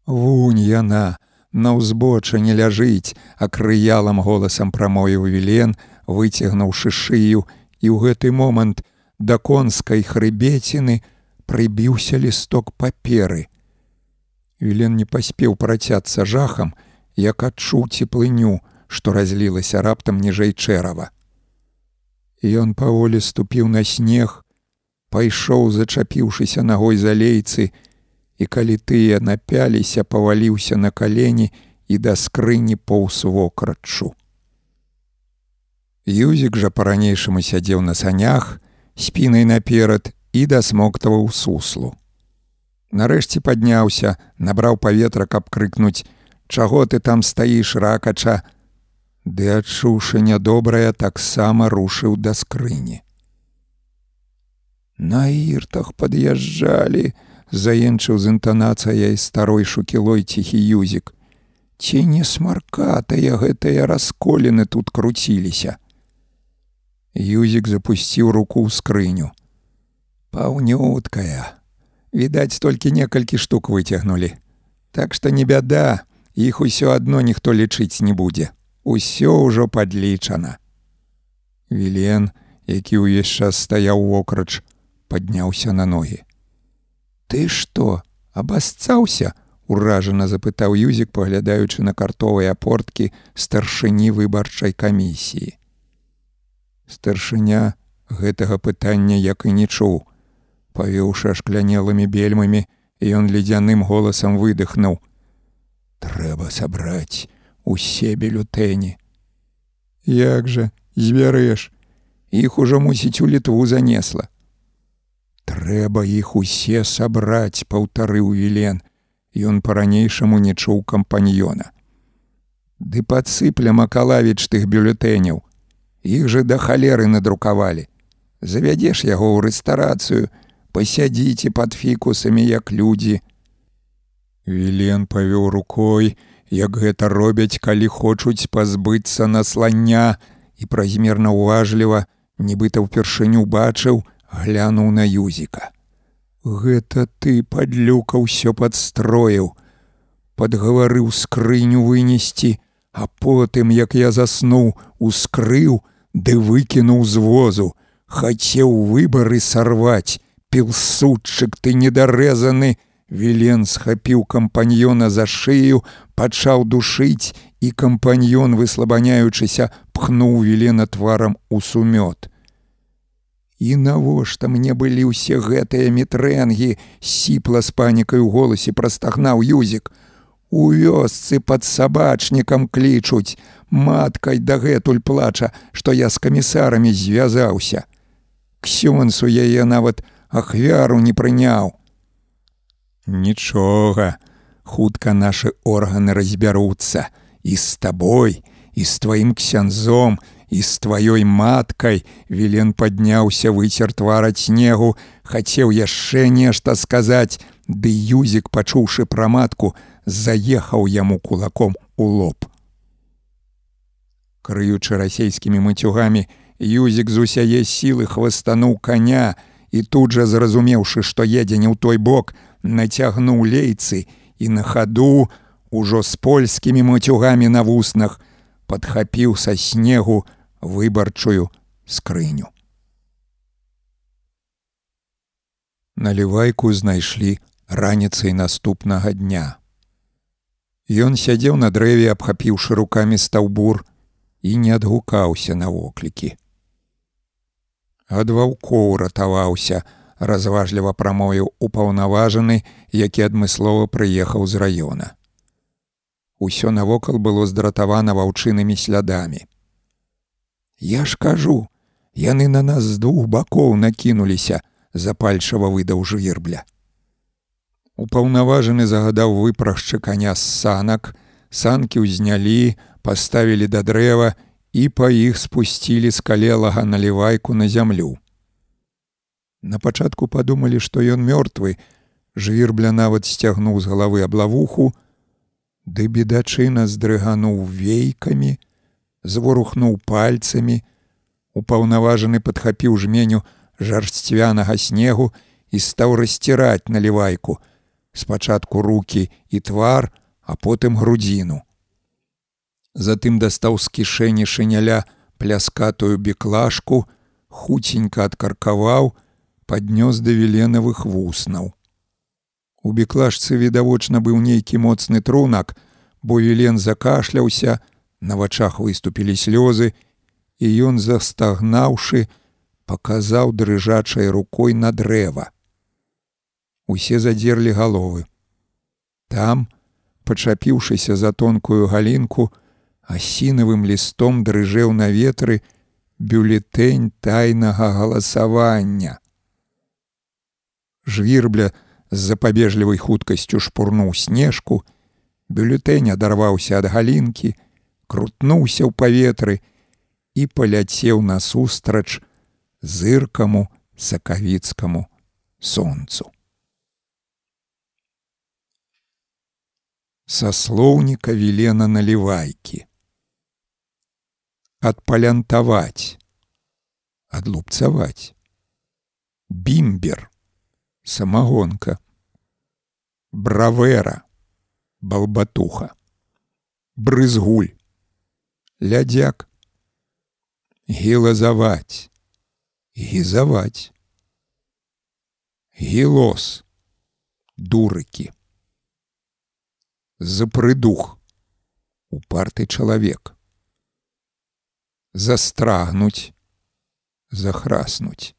Вунь яна, на ўзбочы не ляжыць, акрыялам голасам прамою Вілен, выцягнуўшы шыю, і ў гэты момант да конскай хрыбеціны прыбіўся лісток паперы. Вілен не паспеў працяцца жахам, як адчуў цеплыню, што разлілася раптам ніжэй чэрава. Ён паволі ступіў на снег, пайшоў, зачапіўшыся ногой за лейцы, і калі тыя напяліся, паваліўся на калені і да скрыні поўз вокрачу. Юзік жа па-ранейшаму сядзеў на санях, спінай наперад і дасмоктаваў суслу. Нарэшце падняўся, набраў паветра, каб крыкнуць: чаго ты там стаіш ракача? Ды адчуўшы нядобрае таксама рушыў да скрыні. На іртах пад'язджалі заенчыў з інтанацыяй старой шукілой ціхі юзік. Ці не смаркатыя гэтыя расколіны тут круціліся? Юзік запусціў руку ў скрыню. Паўнюткая відаць толькі некалькі штук выцягнулі так што не бяда іх усё адно ніхто лічыць не будзе. Усё ўжо падлічана. Вілен, які ўвесь час стаяў вокрач, падняўся на ногі. Ты што, абасцаўся? уражана запытаў юзік, паглядаючы на картовыя порткі старшыні выбарчай камісіі. Старшыня гэтага пытання як і не чуў. Павеўшы ашклянелымі бельмамі, ён ледзяным голасам выдыхнуў: трэба сабраць усе бюлютэні. Як жа збярэш, х ужо мусіць у літву занесла. трэба іх усе сабраць паўтарыў вілен. Ён па-ранейшаму не чуў кампаньёна. Ды падсыпля макалавіч тых бюлетэняў. Іх жа да халеры надрукавалі. Завядзеш яго ў рэстарацыю пасядзіце пад фікусамі як людзі Вілен павёў рукой, як гэта робяць, калі хочуць пазбыцца наслання і празмерна ўважліва, нібыта ўпершыню бачыў, глянуў на юзіка. Гэта ты падлюка ўсё падстроіў, падгаварыў скрыню вынесці, а потым, як я заснуў, ускрыў, ды выкінуў з возу, хацеў выбары сарваць, пілсудчык ты недарэзаны, Вілен схапіў кампаньёна за шыю, пачаў душыць, і кампаньён, выслабаняючыся, пхнуў вілена тварам у сумёт. І навошта мне былі ўсе гэтыя метрэнгі, сіпла з панікай у голасе прастагнаў юзік. У вёсцы пад сабачнікам клічуць, маткай дагэтуль плача, што я з камісарамі звязаўся. Ксёнсу яе нават ахвяру не прыняў. Нічога, хутка нашы органы разбяруцца і з табой, і з тваім ксянзом, і з тваёй маткай Вілен падняўся выцер твараць снегу, хацеў яшчэ нешта сказаць, ды юзік, пачуўшы пра матку, заехаў яму кулаком у лоб. Крыючы расейскімі мацюгамі, Юзік з усяе сілы хвастануў коня і тут жа зразумеўшы, што едзе не ў той бок, нацягнуў лейцы і на хаду ужо з польскімі мацюгамі на вуснах падхапіў са снегу выбарчую скрыню. Налівайку знайшлі раніцай наступнага дня. Ён сядзеў на дрэве, абхапіўшы рукамі стаўбур і не адгукаўся на воклікі. Ад ваўкоў ратаваўся, разважліва прамовіў упаўнаважаны, які адмыслова прыехаў з раёна. Усё навокал было здратавана ваўчынымі слядамі. Я ж кажу, яны на нас з двух бакоў накінуліся, запальчава выдаў жвірбля. Упаўнаважаны загадаў выпрашчы каня з санак, санкі ўзнялі, паставілі да дрэва і па іх спусцілі з калелага налівайку на зямлю. На пачатку падумалі, што ён мёртвы, жвірбля нават сцягнуў з галавы аблавуху, ды бедачына здрыгануў вейкамі, зворухнуў пальцамі, упаўнаважаны падхапіў жменю жарсцвянага снегу і стаў расціраць налівайку, спачатку руки і твар, а потым грудзіну. Затым дастаў з кішэні шыняля пляскатую беклажку, хуценька адкаркаваў, паднёс да веленавых вуснаў. У беклажцы відавочна быў нейкі моцны трунак, бо велен закашляўся, на вачах выступілі слёзы, і ён застагнаўшы, паказаў дрыжачай рукой на дрэва. Усе задзерлі галовы. Там, пачапіўшыся за тонкую галінку, асінавым лістом дрыжэў на ветры бюлетэнь тайнага галасавання. Жвірбля з запабежлівай хуткасцю шпурнуў снежку, бюлетэнь адарваўся ад галінкі, крутнуўся ў паветры і паляцеў насустрач зыркаму сакавіцкаму сонцу. Са слоўніка вілена налівайкі. Адпалянтаваць, адлупцаваць. Бімбер самагонка, бравера, балбатуха, брызгуль, лядзяк, гілазаваць, гізаваць, гілос, дурыкі, запрыдух, упарты чалавек, застрагнуць, захраснуць,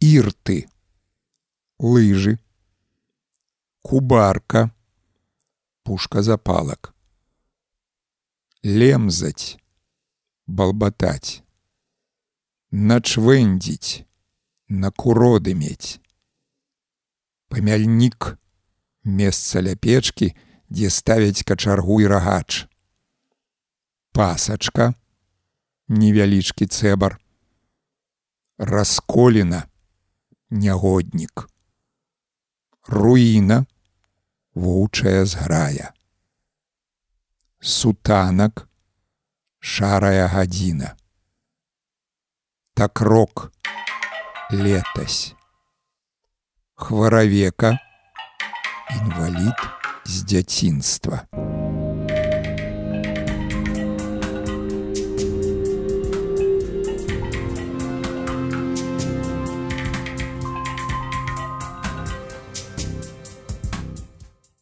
ірты, лыжы, кубарка, пушка запалак, лемзаць, балбатаць, начвэндзіць, на куроды мець. Памяльнік месца ля печкі, дзе ставяць качаргу і рагач. Пасачка, невялічкі цэбар, расколена, нягоднік. Руіна, вучая зграя. Сутанак, шарая гадзіна. Так рок, летась. Хваравека, інвалід з дзяцінства.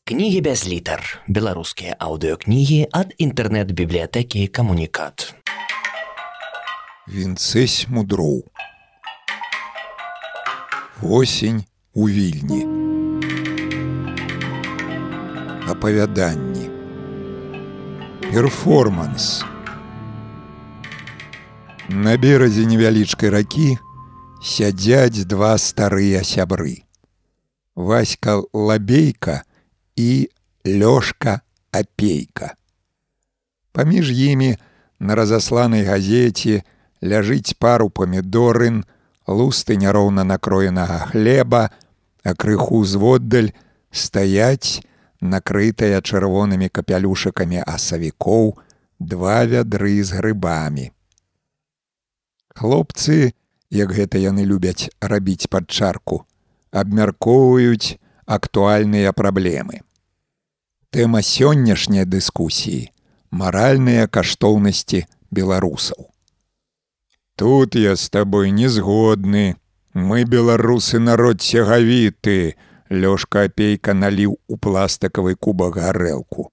Кнігі без літар. Беларускія аўдыёкнігі ад інтэрнэт-бібліятэкі камунікат. Вінцэсь мудроў. Восень у вільні. Апавяданні. Перформанс. На беразе невялічкай ракі сядзяць два старыя сябры. Васька лабейка, і лёшка апейка. Паміж імі на разасланай газеце ляжыць пару памідорын, лусты няроўна накроенага хлеба, а крыху зводдаль стаяць накрытая чырвонымі капялюшыкамі асавікоў два вядры з грыбамі. Хлопцы, як гэта яны любяць рабіць пад чарку, абмяркоўваюць, актуальныя праблемы. Тэма сённяшняй дыскусіі маральныя каштоўнасці беларусаў. Тут я з табой не згодны. Мы беларусы народ цягавіты, Лёшка апейка наліў у пластыкавы кубак гарэлку.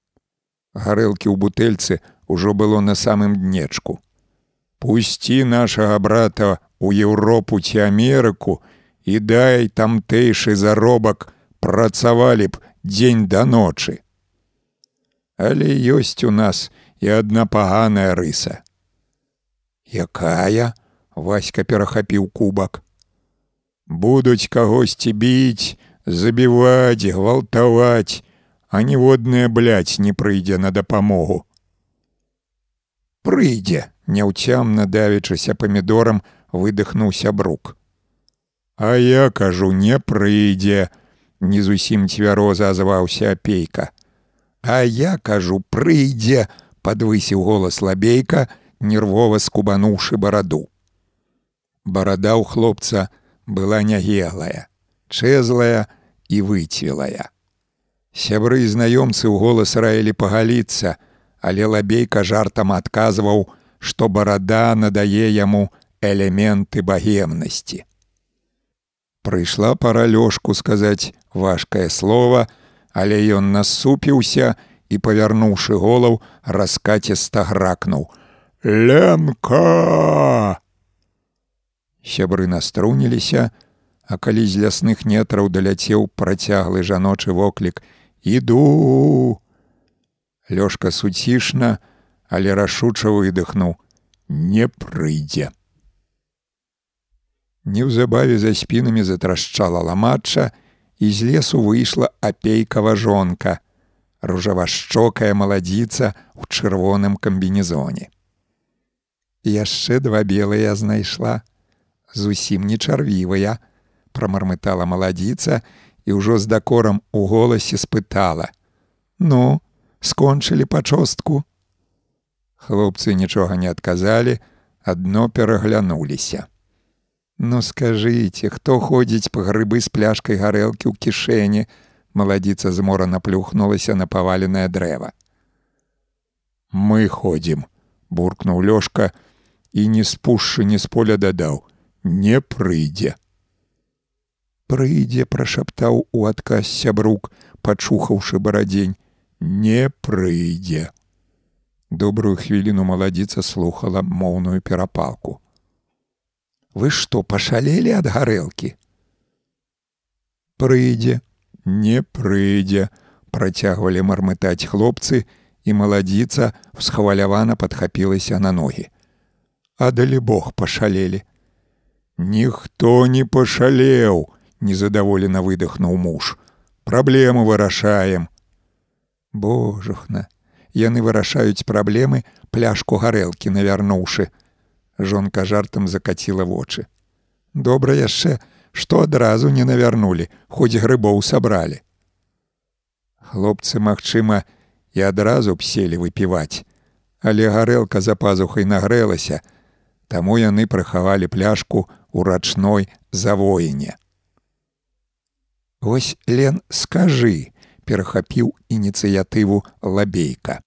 Гарэлкі ў бутэльцы ўжо было на самым днечку. Пусці нашага брата ў Еўропу ці Амерыку і дай тамтэйшы заробак, працавалі б дзень да ночы. Але ёсць у нас і адна паганая рыса. Якая Васька перахапіў кубак. Будуць кагосьці біць, забіваць, гвалтаваць, а ніводная бляць не прыйдзе на дапамогу. Прыйдзе, няўцямна давячыся памідорам выдыхнуў сябрук. А я кажу, не прыйдзе, не зусім цвяроза азваўся апейка. А я кажу, прыйдзе, подвысіў голас лабейка, нервова скубануўшы бараду. Барада ў хлопца была нягелая, чэзлая і выцвелая. Сябры і знаёмцы ў голас раілі пагаліцца, але лабейка жартам адказваў, што барада надае яму элементы багемнасці. Прыйшла пара лёшку сказаць важкае слово, але ён насупіўся і, павярнуўшы голаў, раскаціста гракнуў: Лемка! Сябры наструніліся, а калі з лясных нетраў даляцеў працяглы жаночы воклік: іду! Лёшка суцішна, але рашуча выдыхнуў: не прыйдзе. Неўзабаве за спінамі затрашчала ламачча, і з лесу выйшла апейкава жонка, ружавашчокая маладзіца ў чырвоным камбінезоне. Яшчэ два белыя знайшла, зусім не чарвівая, прамармытала маладзіца і ўжо з дакорам у голасе спытала: « Ну, скончылі пачостку. Хлопцы нічога не адказалі, адно пераглянуліся. Ну скажыце, хто ходзіць па грыбы з пляшкай гарэлкі ў кішэні, маладзіца змора наплюхнулася на паваленае дрэва. Мы ходзім, буркнуў лёшка і не спушшы не з поля дадаў: не прыйдзе. Прыйдзе, прашаптаў у адказ сябрук, пачухаўшы барадзень, не прыйдзе. Добрую хвіліну маладзіца слухала моўную перапалку вы што пашалелі ад гарэлкі прыйдзе не прыйдзе працягвалі мармытаць хлопцы і маладзіца всхвалявана падхапілася на ногі а далі бог пашалелі Ніхто не пашалеў, незадаволена выдохнуў муж. Праблему вырашаем. Божухна, яны вырашаюць праблемы пляшку гарэлкі навярнуўшы. Жонка жартам закаціла вочы. Добра яшчэ, што адразу не навярнулі, хоць грыбоў сабралі. Хлопцы, магчыма, і адразу б селі выпіваць, але гарэлка за пазухай нагрэлася, таму яны прыхавалі пляшку ў рачной завоіне. Вось Лен скажы, перахапіў ініцыятыву лабейка.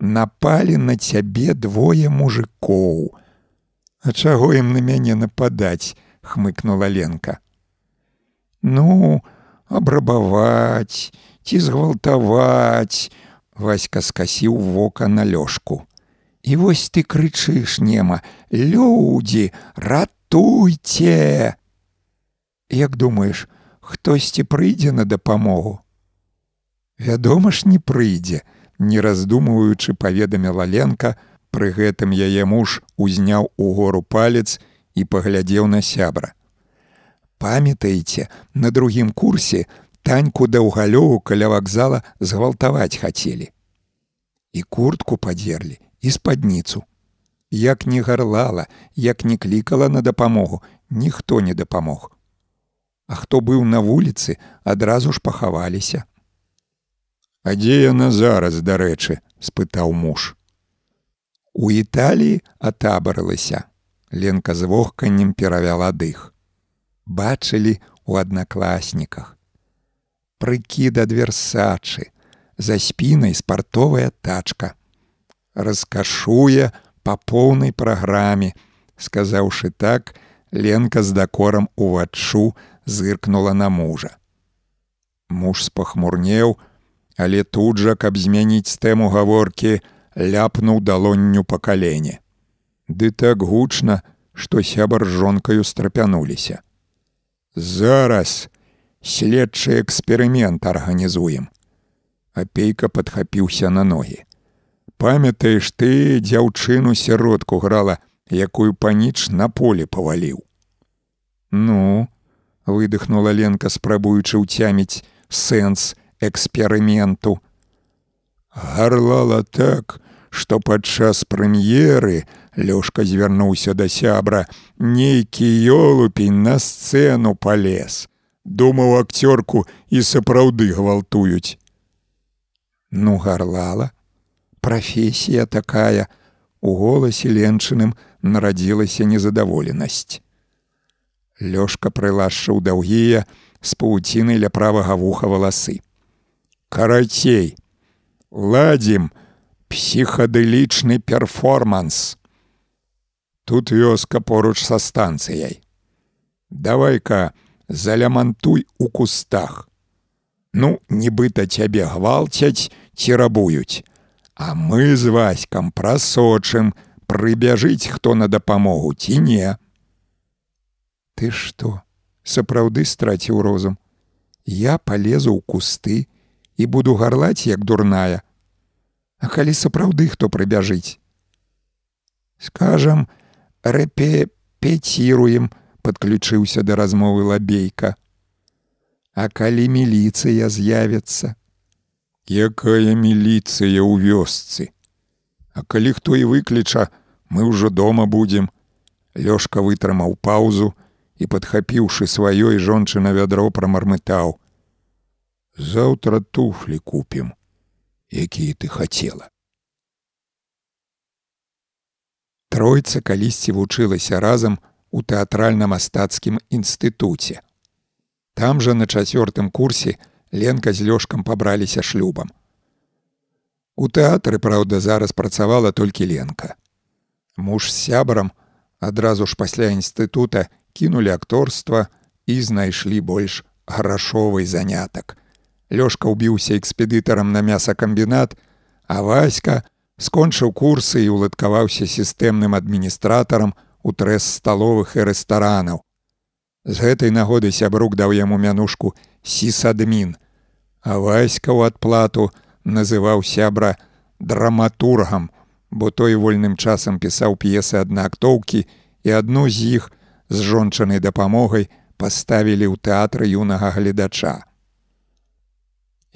Напалі на цябе двое мужикоў. А чаго ім на мяне нападаць, хмыкнула Ленка. Ну, абрабаваць, ці згвалтаваць, Васька скасіў вока на лёжку. І вось ты крычыш нема: Людзі, ратуйце! Як думаеш, хтосьці прыйдзе на дапамогу? Вядома ж, не прыйдзе, не раздумваючы паведаміла Ленка, пры гэтым яе муж узняў угору палец і паглядзеў на сябра. Памятаеце, на другім курсе таньку даўгалёву каля вакзала згвалтаваць хацелі. І куртку падзерлі і спадніцу. Як не гарлала, як не клікала на дапамогу, ніхто не дапамог. А хто быў на вуліцы, адразу ж пахаваліся. А дзе яна зараз, дарэчы, спытаў муж. У Італіі атабарылася. Ленка з вохканнем перавяла дых. Бачылі у аднакласніках. Прыкід ад версачы, за спінай спартовая тачка. Раскашуе па поўнай праграме, сказаўшы так, Ленка з дакорам уваччу зыркнула на мужа. Муж спахмурнеў, але тут жа, каб змяніць тэму гаворкі, ляпнуў далонню па калене. Ды так гучна, што сябар з жонкаю страпянуліся. Зараз следчы эксперымент арганізуем. Апейка падхапіўся на ногі. Памятаеш ты дзяўчыну сяродку грала, якую паніч на поле паваліў. Ну, выдохнула Ленка, спрабуючы ўцяміць сэнс эксперыменту. Гарлала так, што падчас прэм'еры Лёшка звярнуўся да сябра, нейкі ёлупень на сцэну палез. Думаў акцёрку і сапраўды гвалтуюць. Ну гарлала, прафесія такая, у голасе ленчыным нарадзілася незадаволенасць. Лёшка прылашчыў даўгія з павуціны ля правага вуха валасы. Карацей, ладзім, псіхадылічны перформанс. Тут вёска поруч са станцыяй. Давай-ка залямантуй у кустах. Ну, нібыта цябе гвалцяць ці рабуюць. А мы з васькам прасочым, прыбяжыць хто на дапамогу ці не. Ты што, сапраўды страціў розум. Я полезу ў кусты і буду гарлаць як дурная, А калі сапраўды хто прыбяжыць. Скажам, рэпепеціруем, подключыўся да размовы лабейка. А калі міліцыя з'явіцца, якая міліцыя ў вёсцы. А калі хто і выкліча, мы ўжо дома будзем. Лёшка вытрымаў паўзу і падхапіўшы сваёй жончына вядро прамармытаў: « Заўтра туфлі купім якія ты хацела. Тройца калісьці вучылася разам у тэатральна-мастацкім інстытуце. Там жа на чацвёртым курсе Ленка з лёшкам пабраліся шлюбам. У тэатры, праўда, зараз працавала толькі Ленка. Муж з сябрам адразу ж пасля інстытута кінулі акторства і знайшлі больш грашовы занятак – Лёшка ўбіўся экспедытарам на мясакамбінат, а Васька скончыў курсы і ўладкаваўся сістэмным адміністратарам у трэс сталовых і рэстаранаў. З гэтай нагоды сябрук даў яму мянушку сісадмін, а Васька ў адплату называў сябра драматургам, бо той вольным часам пісаў п'есы аднаактоўкі і адну з іх з жончанай дапамогай паставілі ў тэатры юнага гледача.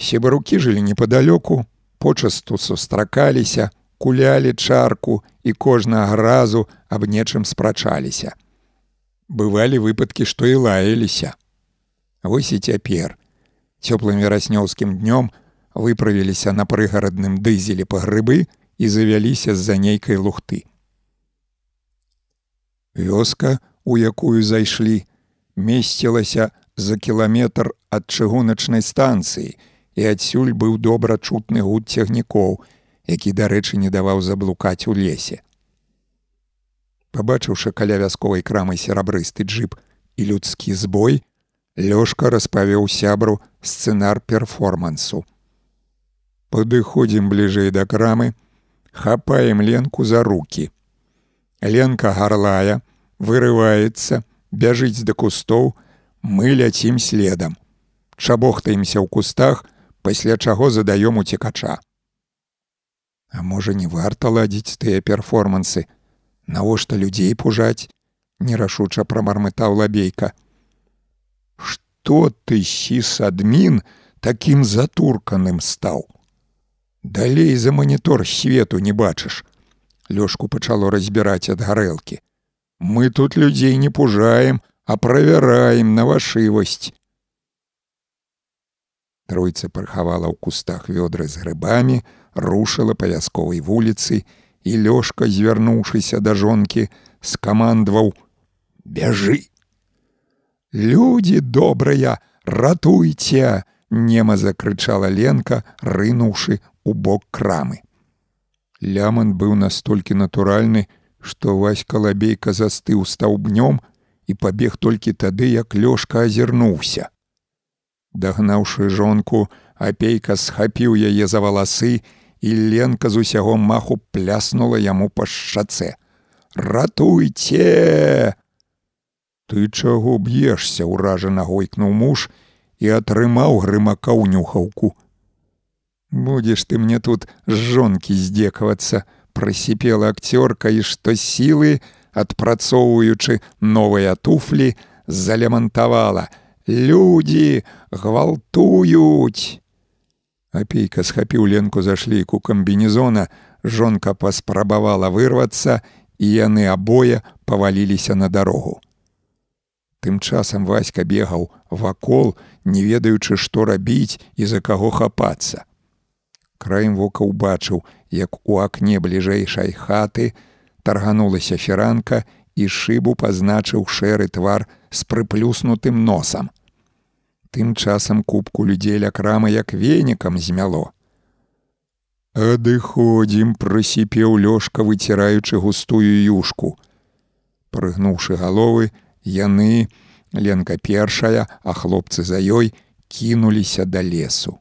Себарукі жылі непадалёку, почасту сустракаліся, кулялі чарку і кожнага разу аб нечым спрачаліся. Бывалі выпадкі, што і лаяліся. Вось і цяпер. Цёплым вераснёўскім днём выправіліся на прыгарадным дызелі па грыбы і завяліся з-за нейкай лухты. Вёска, у якую зайшлі, месцілася за кіламетр ад чыгуначнай станцыі, і адсюль быў добра чутны гуд цягнікоў, які, дарэчы, не даваў заблукаць у лесе. Пабачыўшы каля вясковай крамы серабрысты джып і людскі збой, Лёшка распавёў сябру сцэнар перформансу. Падыходзім бліжэй да крамы, хапаем ленку за руки. Ленка гарлая, вырываецца, бяжыць да кустоў, мы ляцім следам. Чабохтаемся ў кустах, пасля чаго задаём уцекача. А можа, не варта ладзіць тыя перформансы, Навошта людзей пужаць, нерашуча прамармытаў лабейка. Што ты сіс адмін такім затурканым стаў? Далей за манітор свету не бачыш. Лёшку пачало разбіраць ад гарэлкі. Мы тут людзей не пужаем, а правяраем на вашывасць. Тройца пархавала ў кустах вёдры з грыбамі, рушыла па вясковай вуліцы, і лёшка, звярнуўшыся да жонкі, скамандваў: « Бяжы! Людзі добрыя, ратуйце! Нема закрычала Ленка, рынуўшы у бок крамы. Ляман быў настолькі натуральны, што васька лабейка застыў стаўбнём і пабег толькі тады, як лёшка азірнуўся. Дагнаўшы жонку, апейка схапіў яе за валасы, і Ленка з усяго маху пляснула яму па шчацэ. Ратуйце! Ты чаго б'ешся, уражана гойкнуў муж і атрымаў грымака ў нюхаўку. Будзеш ты мне тут з жонкі здзекавацца, прасіпела акцёрка і што сілы, адпрацоўваючы новыя туфлі, залямантавала: Людзі гвалтуюць! Апейка схапіў ленку за шлейку камбінезона, жонка паспрабавала вырвацца, і яны абое паваліліся на дарогу. Тым часам васька бегаў вакол, не ведаючы, што рабіць і за каго хапацца. Краем вока ўбачыў, як у акне бліжэйшай хаты тарганулася феранка і шыбу пазначыў шэры твар з прыплюснутым носам. Тым часам кубку людзей ля крама як венікам змяло. Адыходзім, прысіпеў лёшка, выціраючы густую юшку. Прыгнуўшы галовы, яны, Ленка першая, а хлопцы за ёй кінуліся да лесу.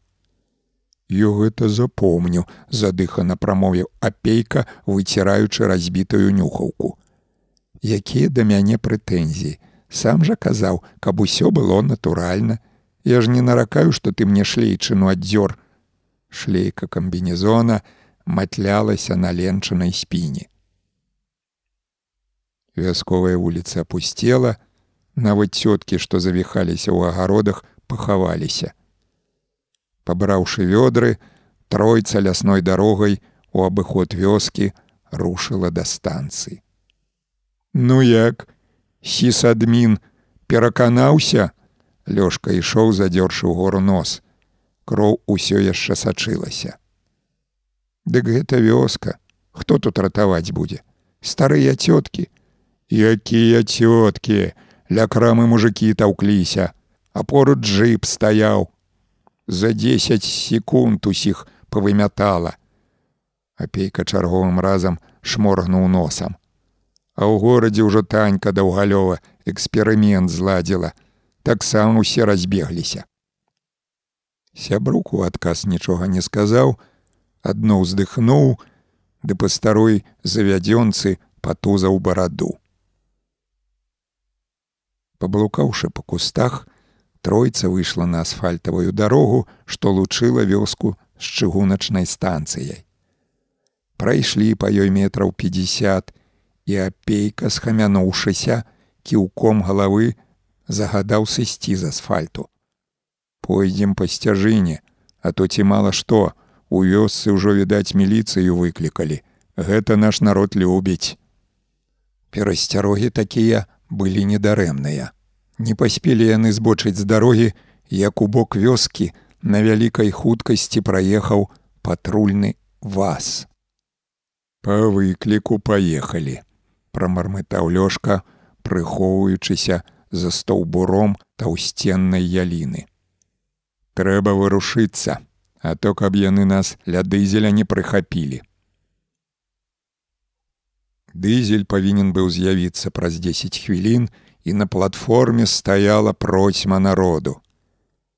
Ё гэта запомню, задыхана прамовіў апейка, выціраючы разбітую нюхаўку. Якія да мяне прэтэнзіі, сам жа казаў, каб усё было натуральна, Я ж не наракаю, што ты мне шлейчыну аддзёр. Шлейка камбінезона матлялася на ленчанай спіне. Вясковая вуліца опусцела, нават цёткі, што завіхаліся ў агародах, пахаваліся. Пабраўшы вёдры, тройца лясной дарогай у абыход вёскі рушыла да станцыі. Ну як, сісадмін пераканаўся, Лёшка ішоў, задзёршы ў гору нос. Кроў усё яшчэ сачылася. Дык гэта вёска, хто тут ратаваць будзе? Старыя цёткі, якія цёткі, ля крамы мужикі таўкліся, а поруч джип стаяў. За 10 секунд усіх павымятала. Апейка чарговым разам шморгнуў носам. А ў горадзе ўжо танька даўгалёва эксперымент зладзіла, таксама усе разбегліся. Сябрук у адказ нічога не сказаў, адно ўздыхнуў, ды па старой завядзёнцы патузаў бараду. Паблукаўшы па кустах, тройца выйшла на асфальтавую дарогу, што лучыла вёску з чыгуначнай станцыяй. Прайшлі па ёй метраў 50 і апейка, схамянуўшыся, кіўком галавы загадаў сысці з асфальту. Пойдзем па сцяжыне, а то ці мала што, у вёсцы ўжо відаць міліцыю выклікалі. Гэта наш народ любіць. Перасцярогі такія былі недарэмныя. Не паспелі яны збочыць з дарогі, як у бок вёскі на вялікай хуткасці праехаў патрульны вас. Па выкліку паехалі, прамармытаў лёшка, прыхоўваючыся за стаўбуром таўсценнай яліны. Трэба вырушыцца, а то каб яны нас ля дызеля не прыхапілі. Дызель павінен быў з'явіцца праз 10 хвілін і на платформе стаяла процьма народу.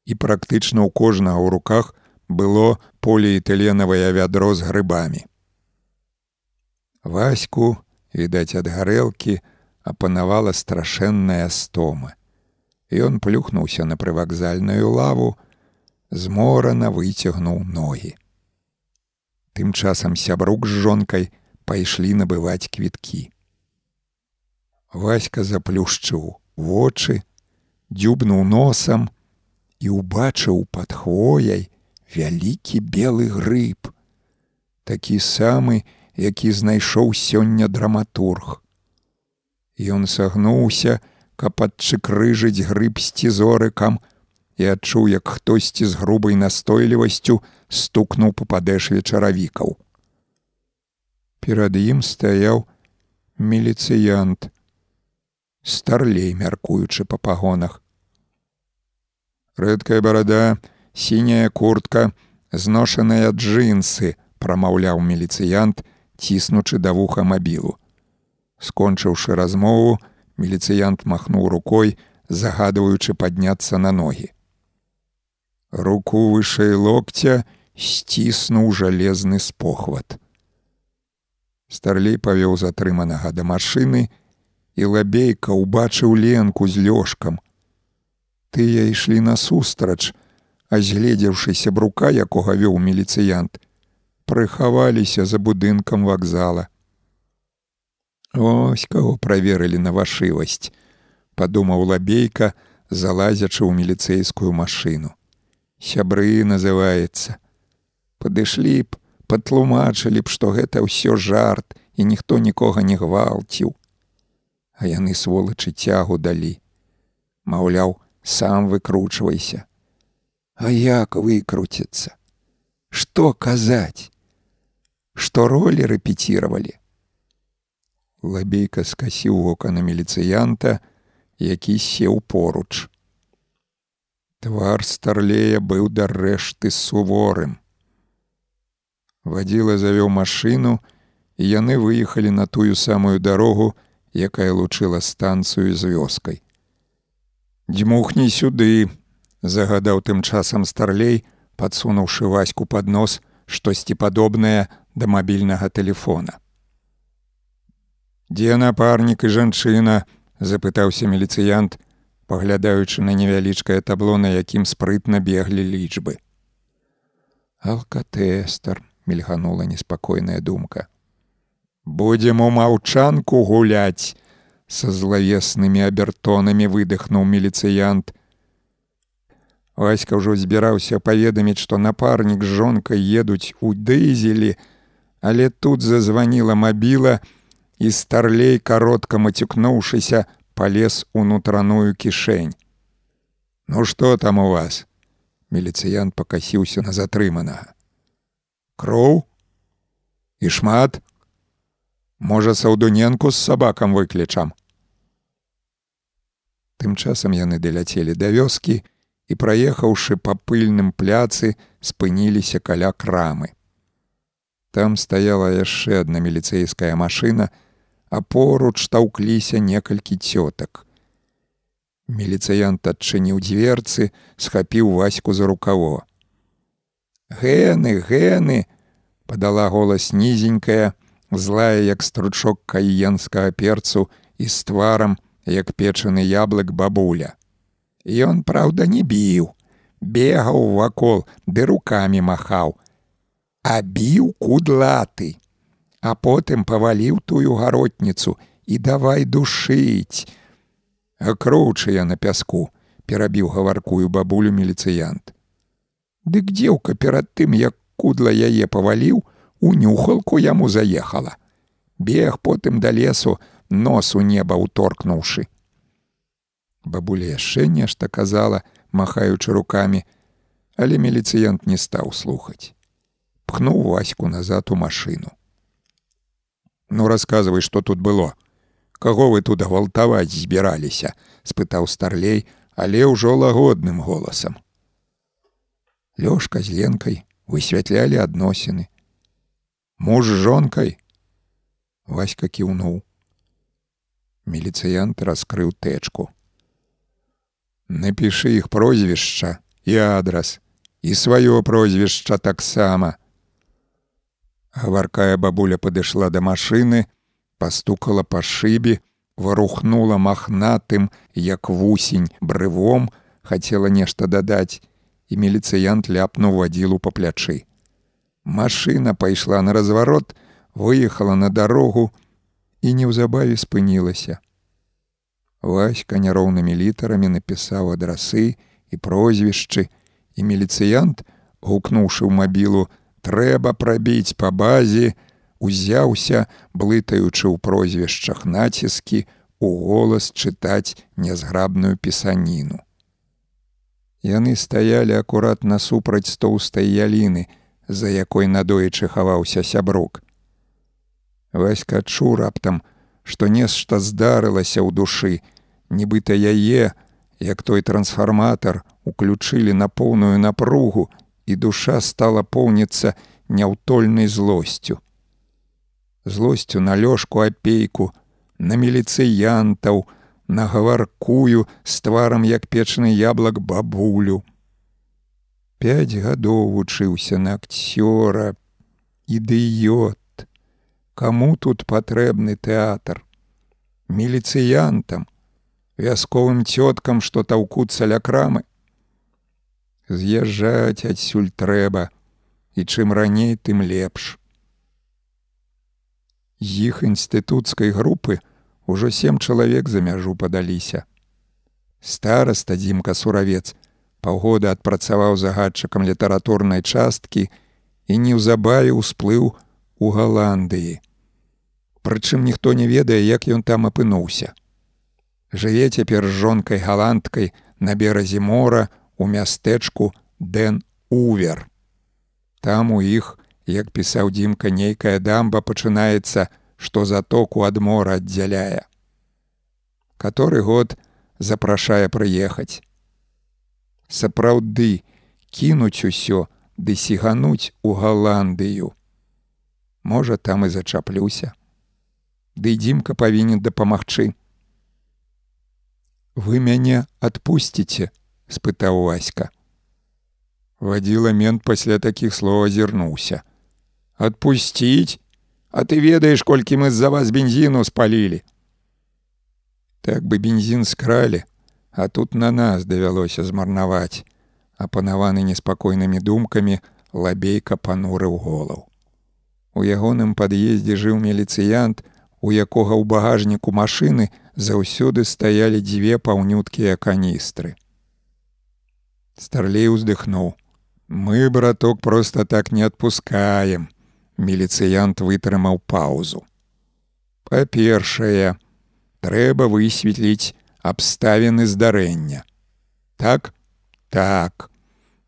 І практычна ў кожнага ў руках было поліэтыленавае вядро з грыбамі. Ваську, відаць ад гарэлкі, апанавала страшэнная стома. Ён плюхнуўся на прывакзальную лаву, зморана выцягнуў ногі. Тым часам сябрук з жонкай пайшлі набываць квіткі. Васька заплюшчыў вочы, дзюбнуў носам і ўбачыў пад хвояй вялікі белы грыб, такі самы, які знайшоў сёння драматург. Ён сагнуўся, каб адчыкрыжыць грыб сцізорыкам і адчуў, як хтосьці з грубай настойлівасцю стукнуў па падэшве чаравікаў. Перад ім стаяў міліцыянт, старлей мяркуючы па пагонах. Рэдкая барада, сіняя куртка, зношаныя джинсы, прамаўляў міліцыянт, ціснучы да вуха мабілу. Скончыўшы размову, міліцыянт махнуў рукой, загадваючы падняцца на ногі. Руку вышэй локця сціснуў жалезны спохват. Старлей павёў затрыманага да машыны, і лабейка ўбачыў ленку з лёжкам. Тыя ішлі насустрач, а згледзеўшыся брука, якога вёў міліцыянт, прыхаваліся за будынкам вакзала. Оось каго праверылі на вашывасць, падумаў лабейка, залазячы ў міліцэйскую машыну. Сябры называецца. Падышлі б, патлумачылі б, што гэта ўсё жарт і ніхто нікога не гвалціў. А яны сволачы цягу далі. Маўляў, сам выкручвайся. А як выкруціцца? Што казаць? Што ролі рэпеціравалі? Лабейка скасіў вока на міліцыянта, які сеў поруч. Твар старлея быў да рэшты суворым. Вадзіла завёў машыну, і яны выехалі на тую самую дарогу, якая лучыла станцыю з вёскай. Дзьмухні сюды, загадаў тым часам старлей, падсунуўшы ваську пад нос штосьці падобнае да мабільнага телефона. Дзе напарнік і жанчына, запытаўся міліцыянт, паглядаючы на невялічкае табло, на якім спрытна беглі лічбы. Алкатэстар мільганула неспакойная думка. Будзем у маўчанку гуляць, са злавеснымі абертонамі выдыхнуў міліцыянт. Васька ўжо збіраўся паведаміць, што напарнік з жонкай едуць у дызелі, але тут зазваніла мабіла, і старлей каротка мацюкнуўшыся палез унутраную кішэнь. Ну што там у вас? Міліцыян пакасіўся на затрыманага. Кроў і шмат можа саўдуненку з сабакам выклічам. Тым часам яны даляцелі да вёскі і праехаўшы па пыльным пляцы спыніліся каля крамы. Там стаяла яшчэ адна міліцэйская машына, а поруч таўкліся некалькі цётак. Міліцыянт адчыніў дзверцы, схапіў ваську за рукаво. Гэны, гэны, падала голас нізенькая, злая як стручок каенскага перцу і з тварам, як печаны яблык бабуля. Ён, праўда, не біў, бегаў вакол, ды рукамі махаў, а біў кудлаты а потым паваліў тую гаротніцу і давай душыць. Акроўчая на пяску, перабіў гаваркую бабулю міліцыянт. Дык дзеўка перад тым, як кудла яе паваліў, у нюхалку яму заехала. Бег потым да лесу, нос у неба ўторкнуўшы. Бабуля яшчэ нешта казала, махаючы рукамі, але міліцыянт не стаў слухаць. Пхнуў ваську назад у машыну. Ну расказвай, што тут было. Каго вы тут гвалтаваць збіраліся, спытаў старлей, але ўжо лагодным голасам. Лёшка з ленкай высвятлялі адносіны. Муж з жонкай Васька кіўнуў. Міліцыянт раскрыў тэчку. Напішы іх прозвішча і адрас і сваё прозвішча таксама. Гаваркая бабуля падышла да машыны, пастукала па шыбе, варухнула махнатым, як вусень брывом, хацела нешта дадаць, і міліцыянт ляпнуў вадзілу па плячы. Машына пайшла на разварот, выехала на дарогу і неўзабаве спынілася. Васька няроўнымі літарамі напісаў адрасы і прозвішчы, і міліцыянт, гукнуўшы ў мабілу, трэба прабіць па базе, узяўся, блытаючы ў прозвішчах націскі, у голас чытаць нязграбную пісаніну. Яны стаялі акурат насупраць тоўстай яліны, за якой надоечы хаваўся сябрук. Васька адчуў раптам, што нешта здарылася ў душы, нібыта яе, як той трансфарматар уключылі на поўную напругу, і душа стала поўніцца няўтольнай злосцю злосцю на лёжку апейку, на міліцыянтаў, на гаваркую з тварам як печны яблак бабулю. Пяць гадоў вучыўся на акцёра, ідыёт. Каму тут патрэбны тэатр? Міліцыянтам, вясковым цёткам, што таўкуцца ля крамы. З'язджаць адсюль трэба, і чым раней, тым лепш з іх інстытуцкай групы ўжо сем чалавек за мяжу падаліся. Стараста дзімка суравец паўгода адпрацаваў загадчыкам літаратурнай часткі і неўзабаве ўсплыў у Галандыі. Прычым ніхто не ведае, як ён там апынуўся. Жыве цяпер з жонкай галандкай на беразе мора у мястэчку Дэн Увер. Там у іх, як пісаў дзімка нейкая дамба пачынаецца, што затоку ад мора аддзяляе. Каторы год запрашае прыехаць. Сапраўды кінуць усё ды сігануць у Галандыю. Можа, там і зачаплюся. Ды дзімка павінен дапамагчы. Вы мяне адпусціце, спытаў Васька. Вадзіла мент пасля такіх слоў азірнуўся. Адпусціць, А ты ведаеш, колькі мы з-за вас бензіну спалілі. Так бы бензін скралі, а тут на нас давялося змарнаваць, апанаваны неспакойнымі думкамі лабейка панурыў голаў. У ягоным пад'ездзе жыў міліцыянт, у якога ў багажніку машыны заўсёды стаялі дзве паўнюткія каністры. Старлей уздыхнуў: « Мы, браток, просто так не адпускаем. Міліцыянт вытрымаў паўзу. Па-першае, трэба высветліць абставіны здарэння. Так, так.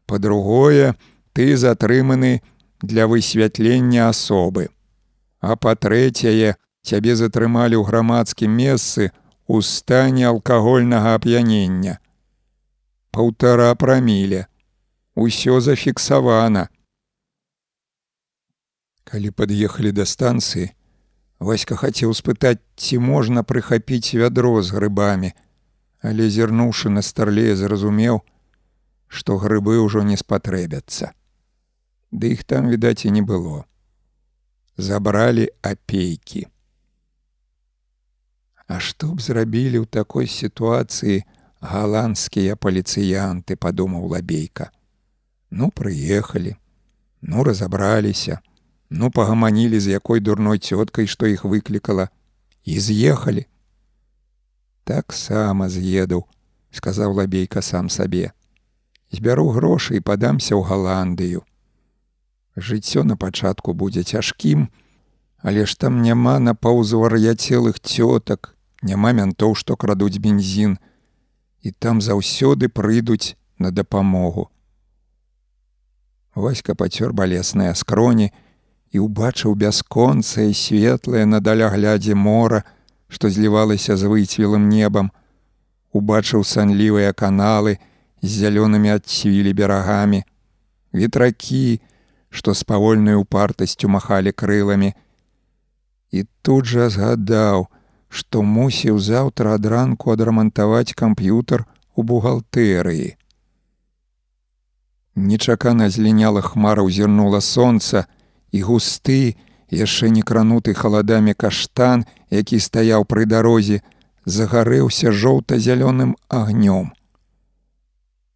Па-другое, ты затрыманы для высвятлення асобы. А па-трэцяе, цябе затрымалі ў грамадскім месцы у стане алкагольнага ап'янення. Паўтара праміле. Усё зафіксавана. Калі пад'ехалі да станцыі, Васька хацеў спытаць, ці можна прыхапіць вядро з грыбамі, але зірнуўшы на старлея зразумеў, што грыбы ўжо не спатрэбяцца. Ды іх там відаць і не было. Забралі апейкі. А што б зрабілі ў такой сітуацыі галандскія паліцыянты, падумаў лабейка. Ну прыехалі, ну разабраліся, ну пагаманілі з якой дурной цёткай, што іх выклікала і з'ехалі. таксама з'еду сказаў лабейка сам сабе збяру грошы і падамся ў галандыю жыццё на пачатку будзе цяжкім але ж там няма на паўзу вар'яцелых цётак няма мянтоў што крадуць бензін і там заўсёды прыйдуць на дапамогу. Васька пацёр балесныя скроні і ўбачыў бясконцае светлае на даляглядзе мора, што злівалася з выцвілым небам, убачыў санлівыя каналы з зялёнымі адцвілі берагамі, ветракі, што з павольнай упартасцю махалі крыламі. І тут жа згадаў, што мусіў заўтра ад ранку адрамантаваць камп'ютар у бухгалтэрыі. Нечакана зліняла хмара ўзірнула сонца, і густы, яшчэ не крануты халадамі каштан, які стаяў пры дарозе, загарэўся жоўта-зялёным агнём.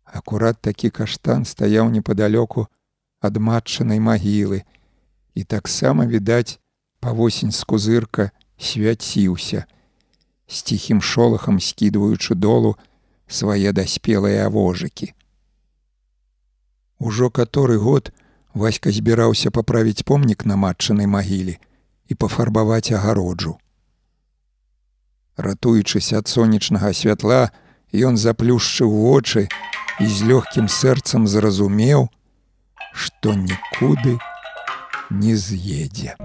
Акурат такі каштан стаяў непадалёку ад матчанай магілы, і таксама відаць, павосень з кузырка свяціўся, з ціхім шолахам скідваючы долу свае даспелыя вожыкі. Ужо каторы год Васька збіраўся паправіць помнік на матчанай магіле і пафарбаваць агароджу. Ратуючыся ад сонечнага святла, ён заплюшчыў вочы і з лёгкім сэрцам зразумеў, што нікуды не з'едзе.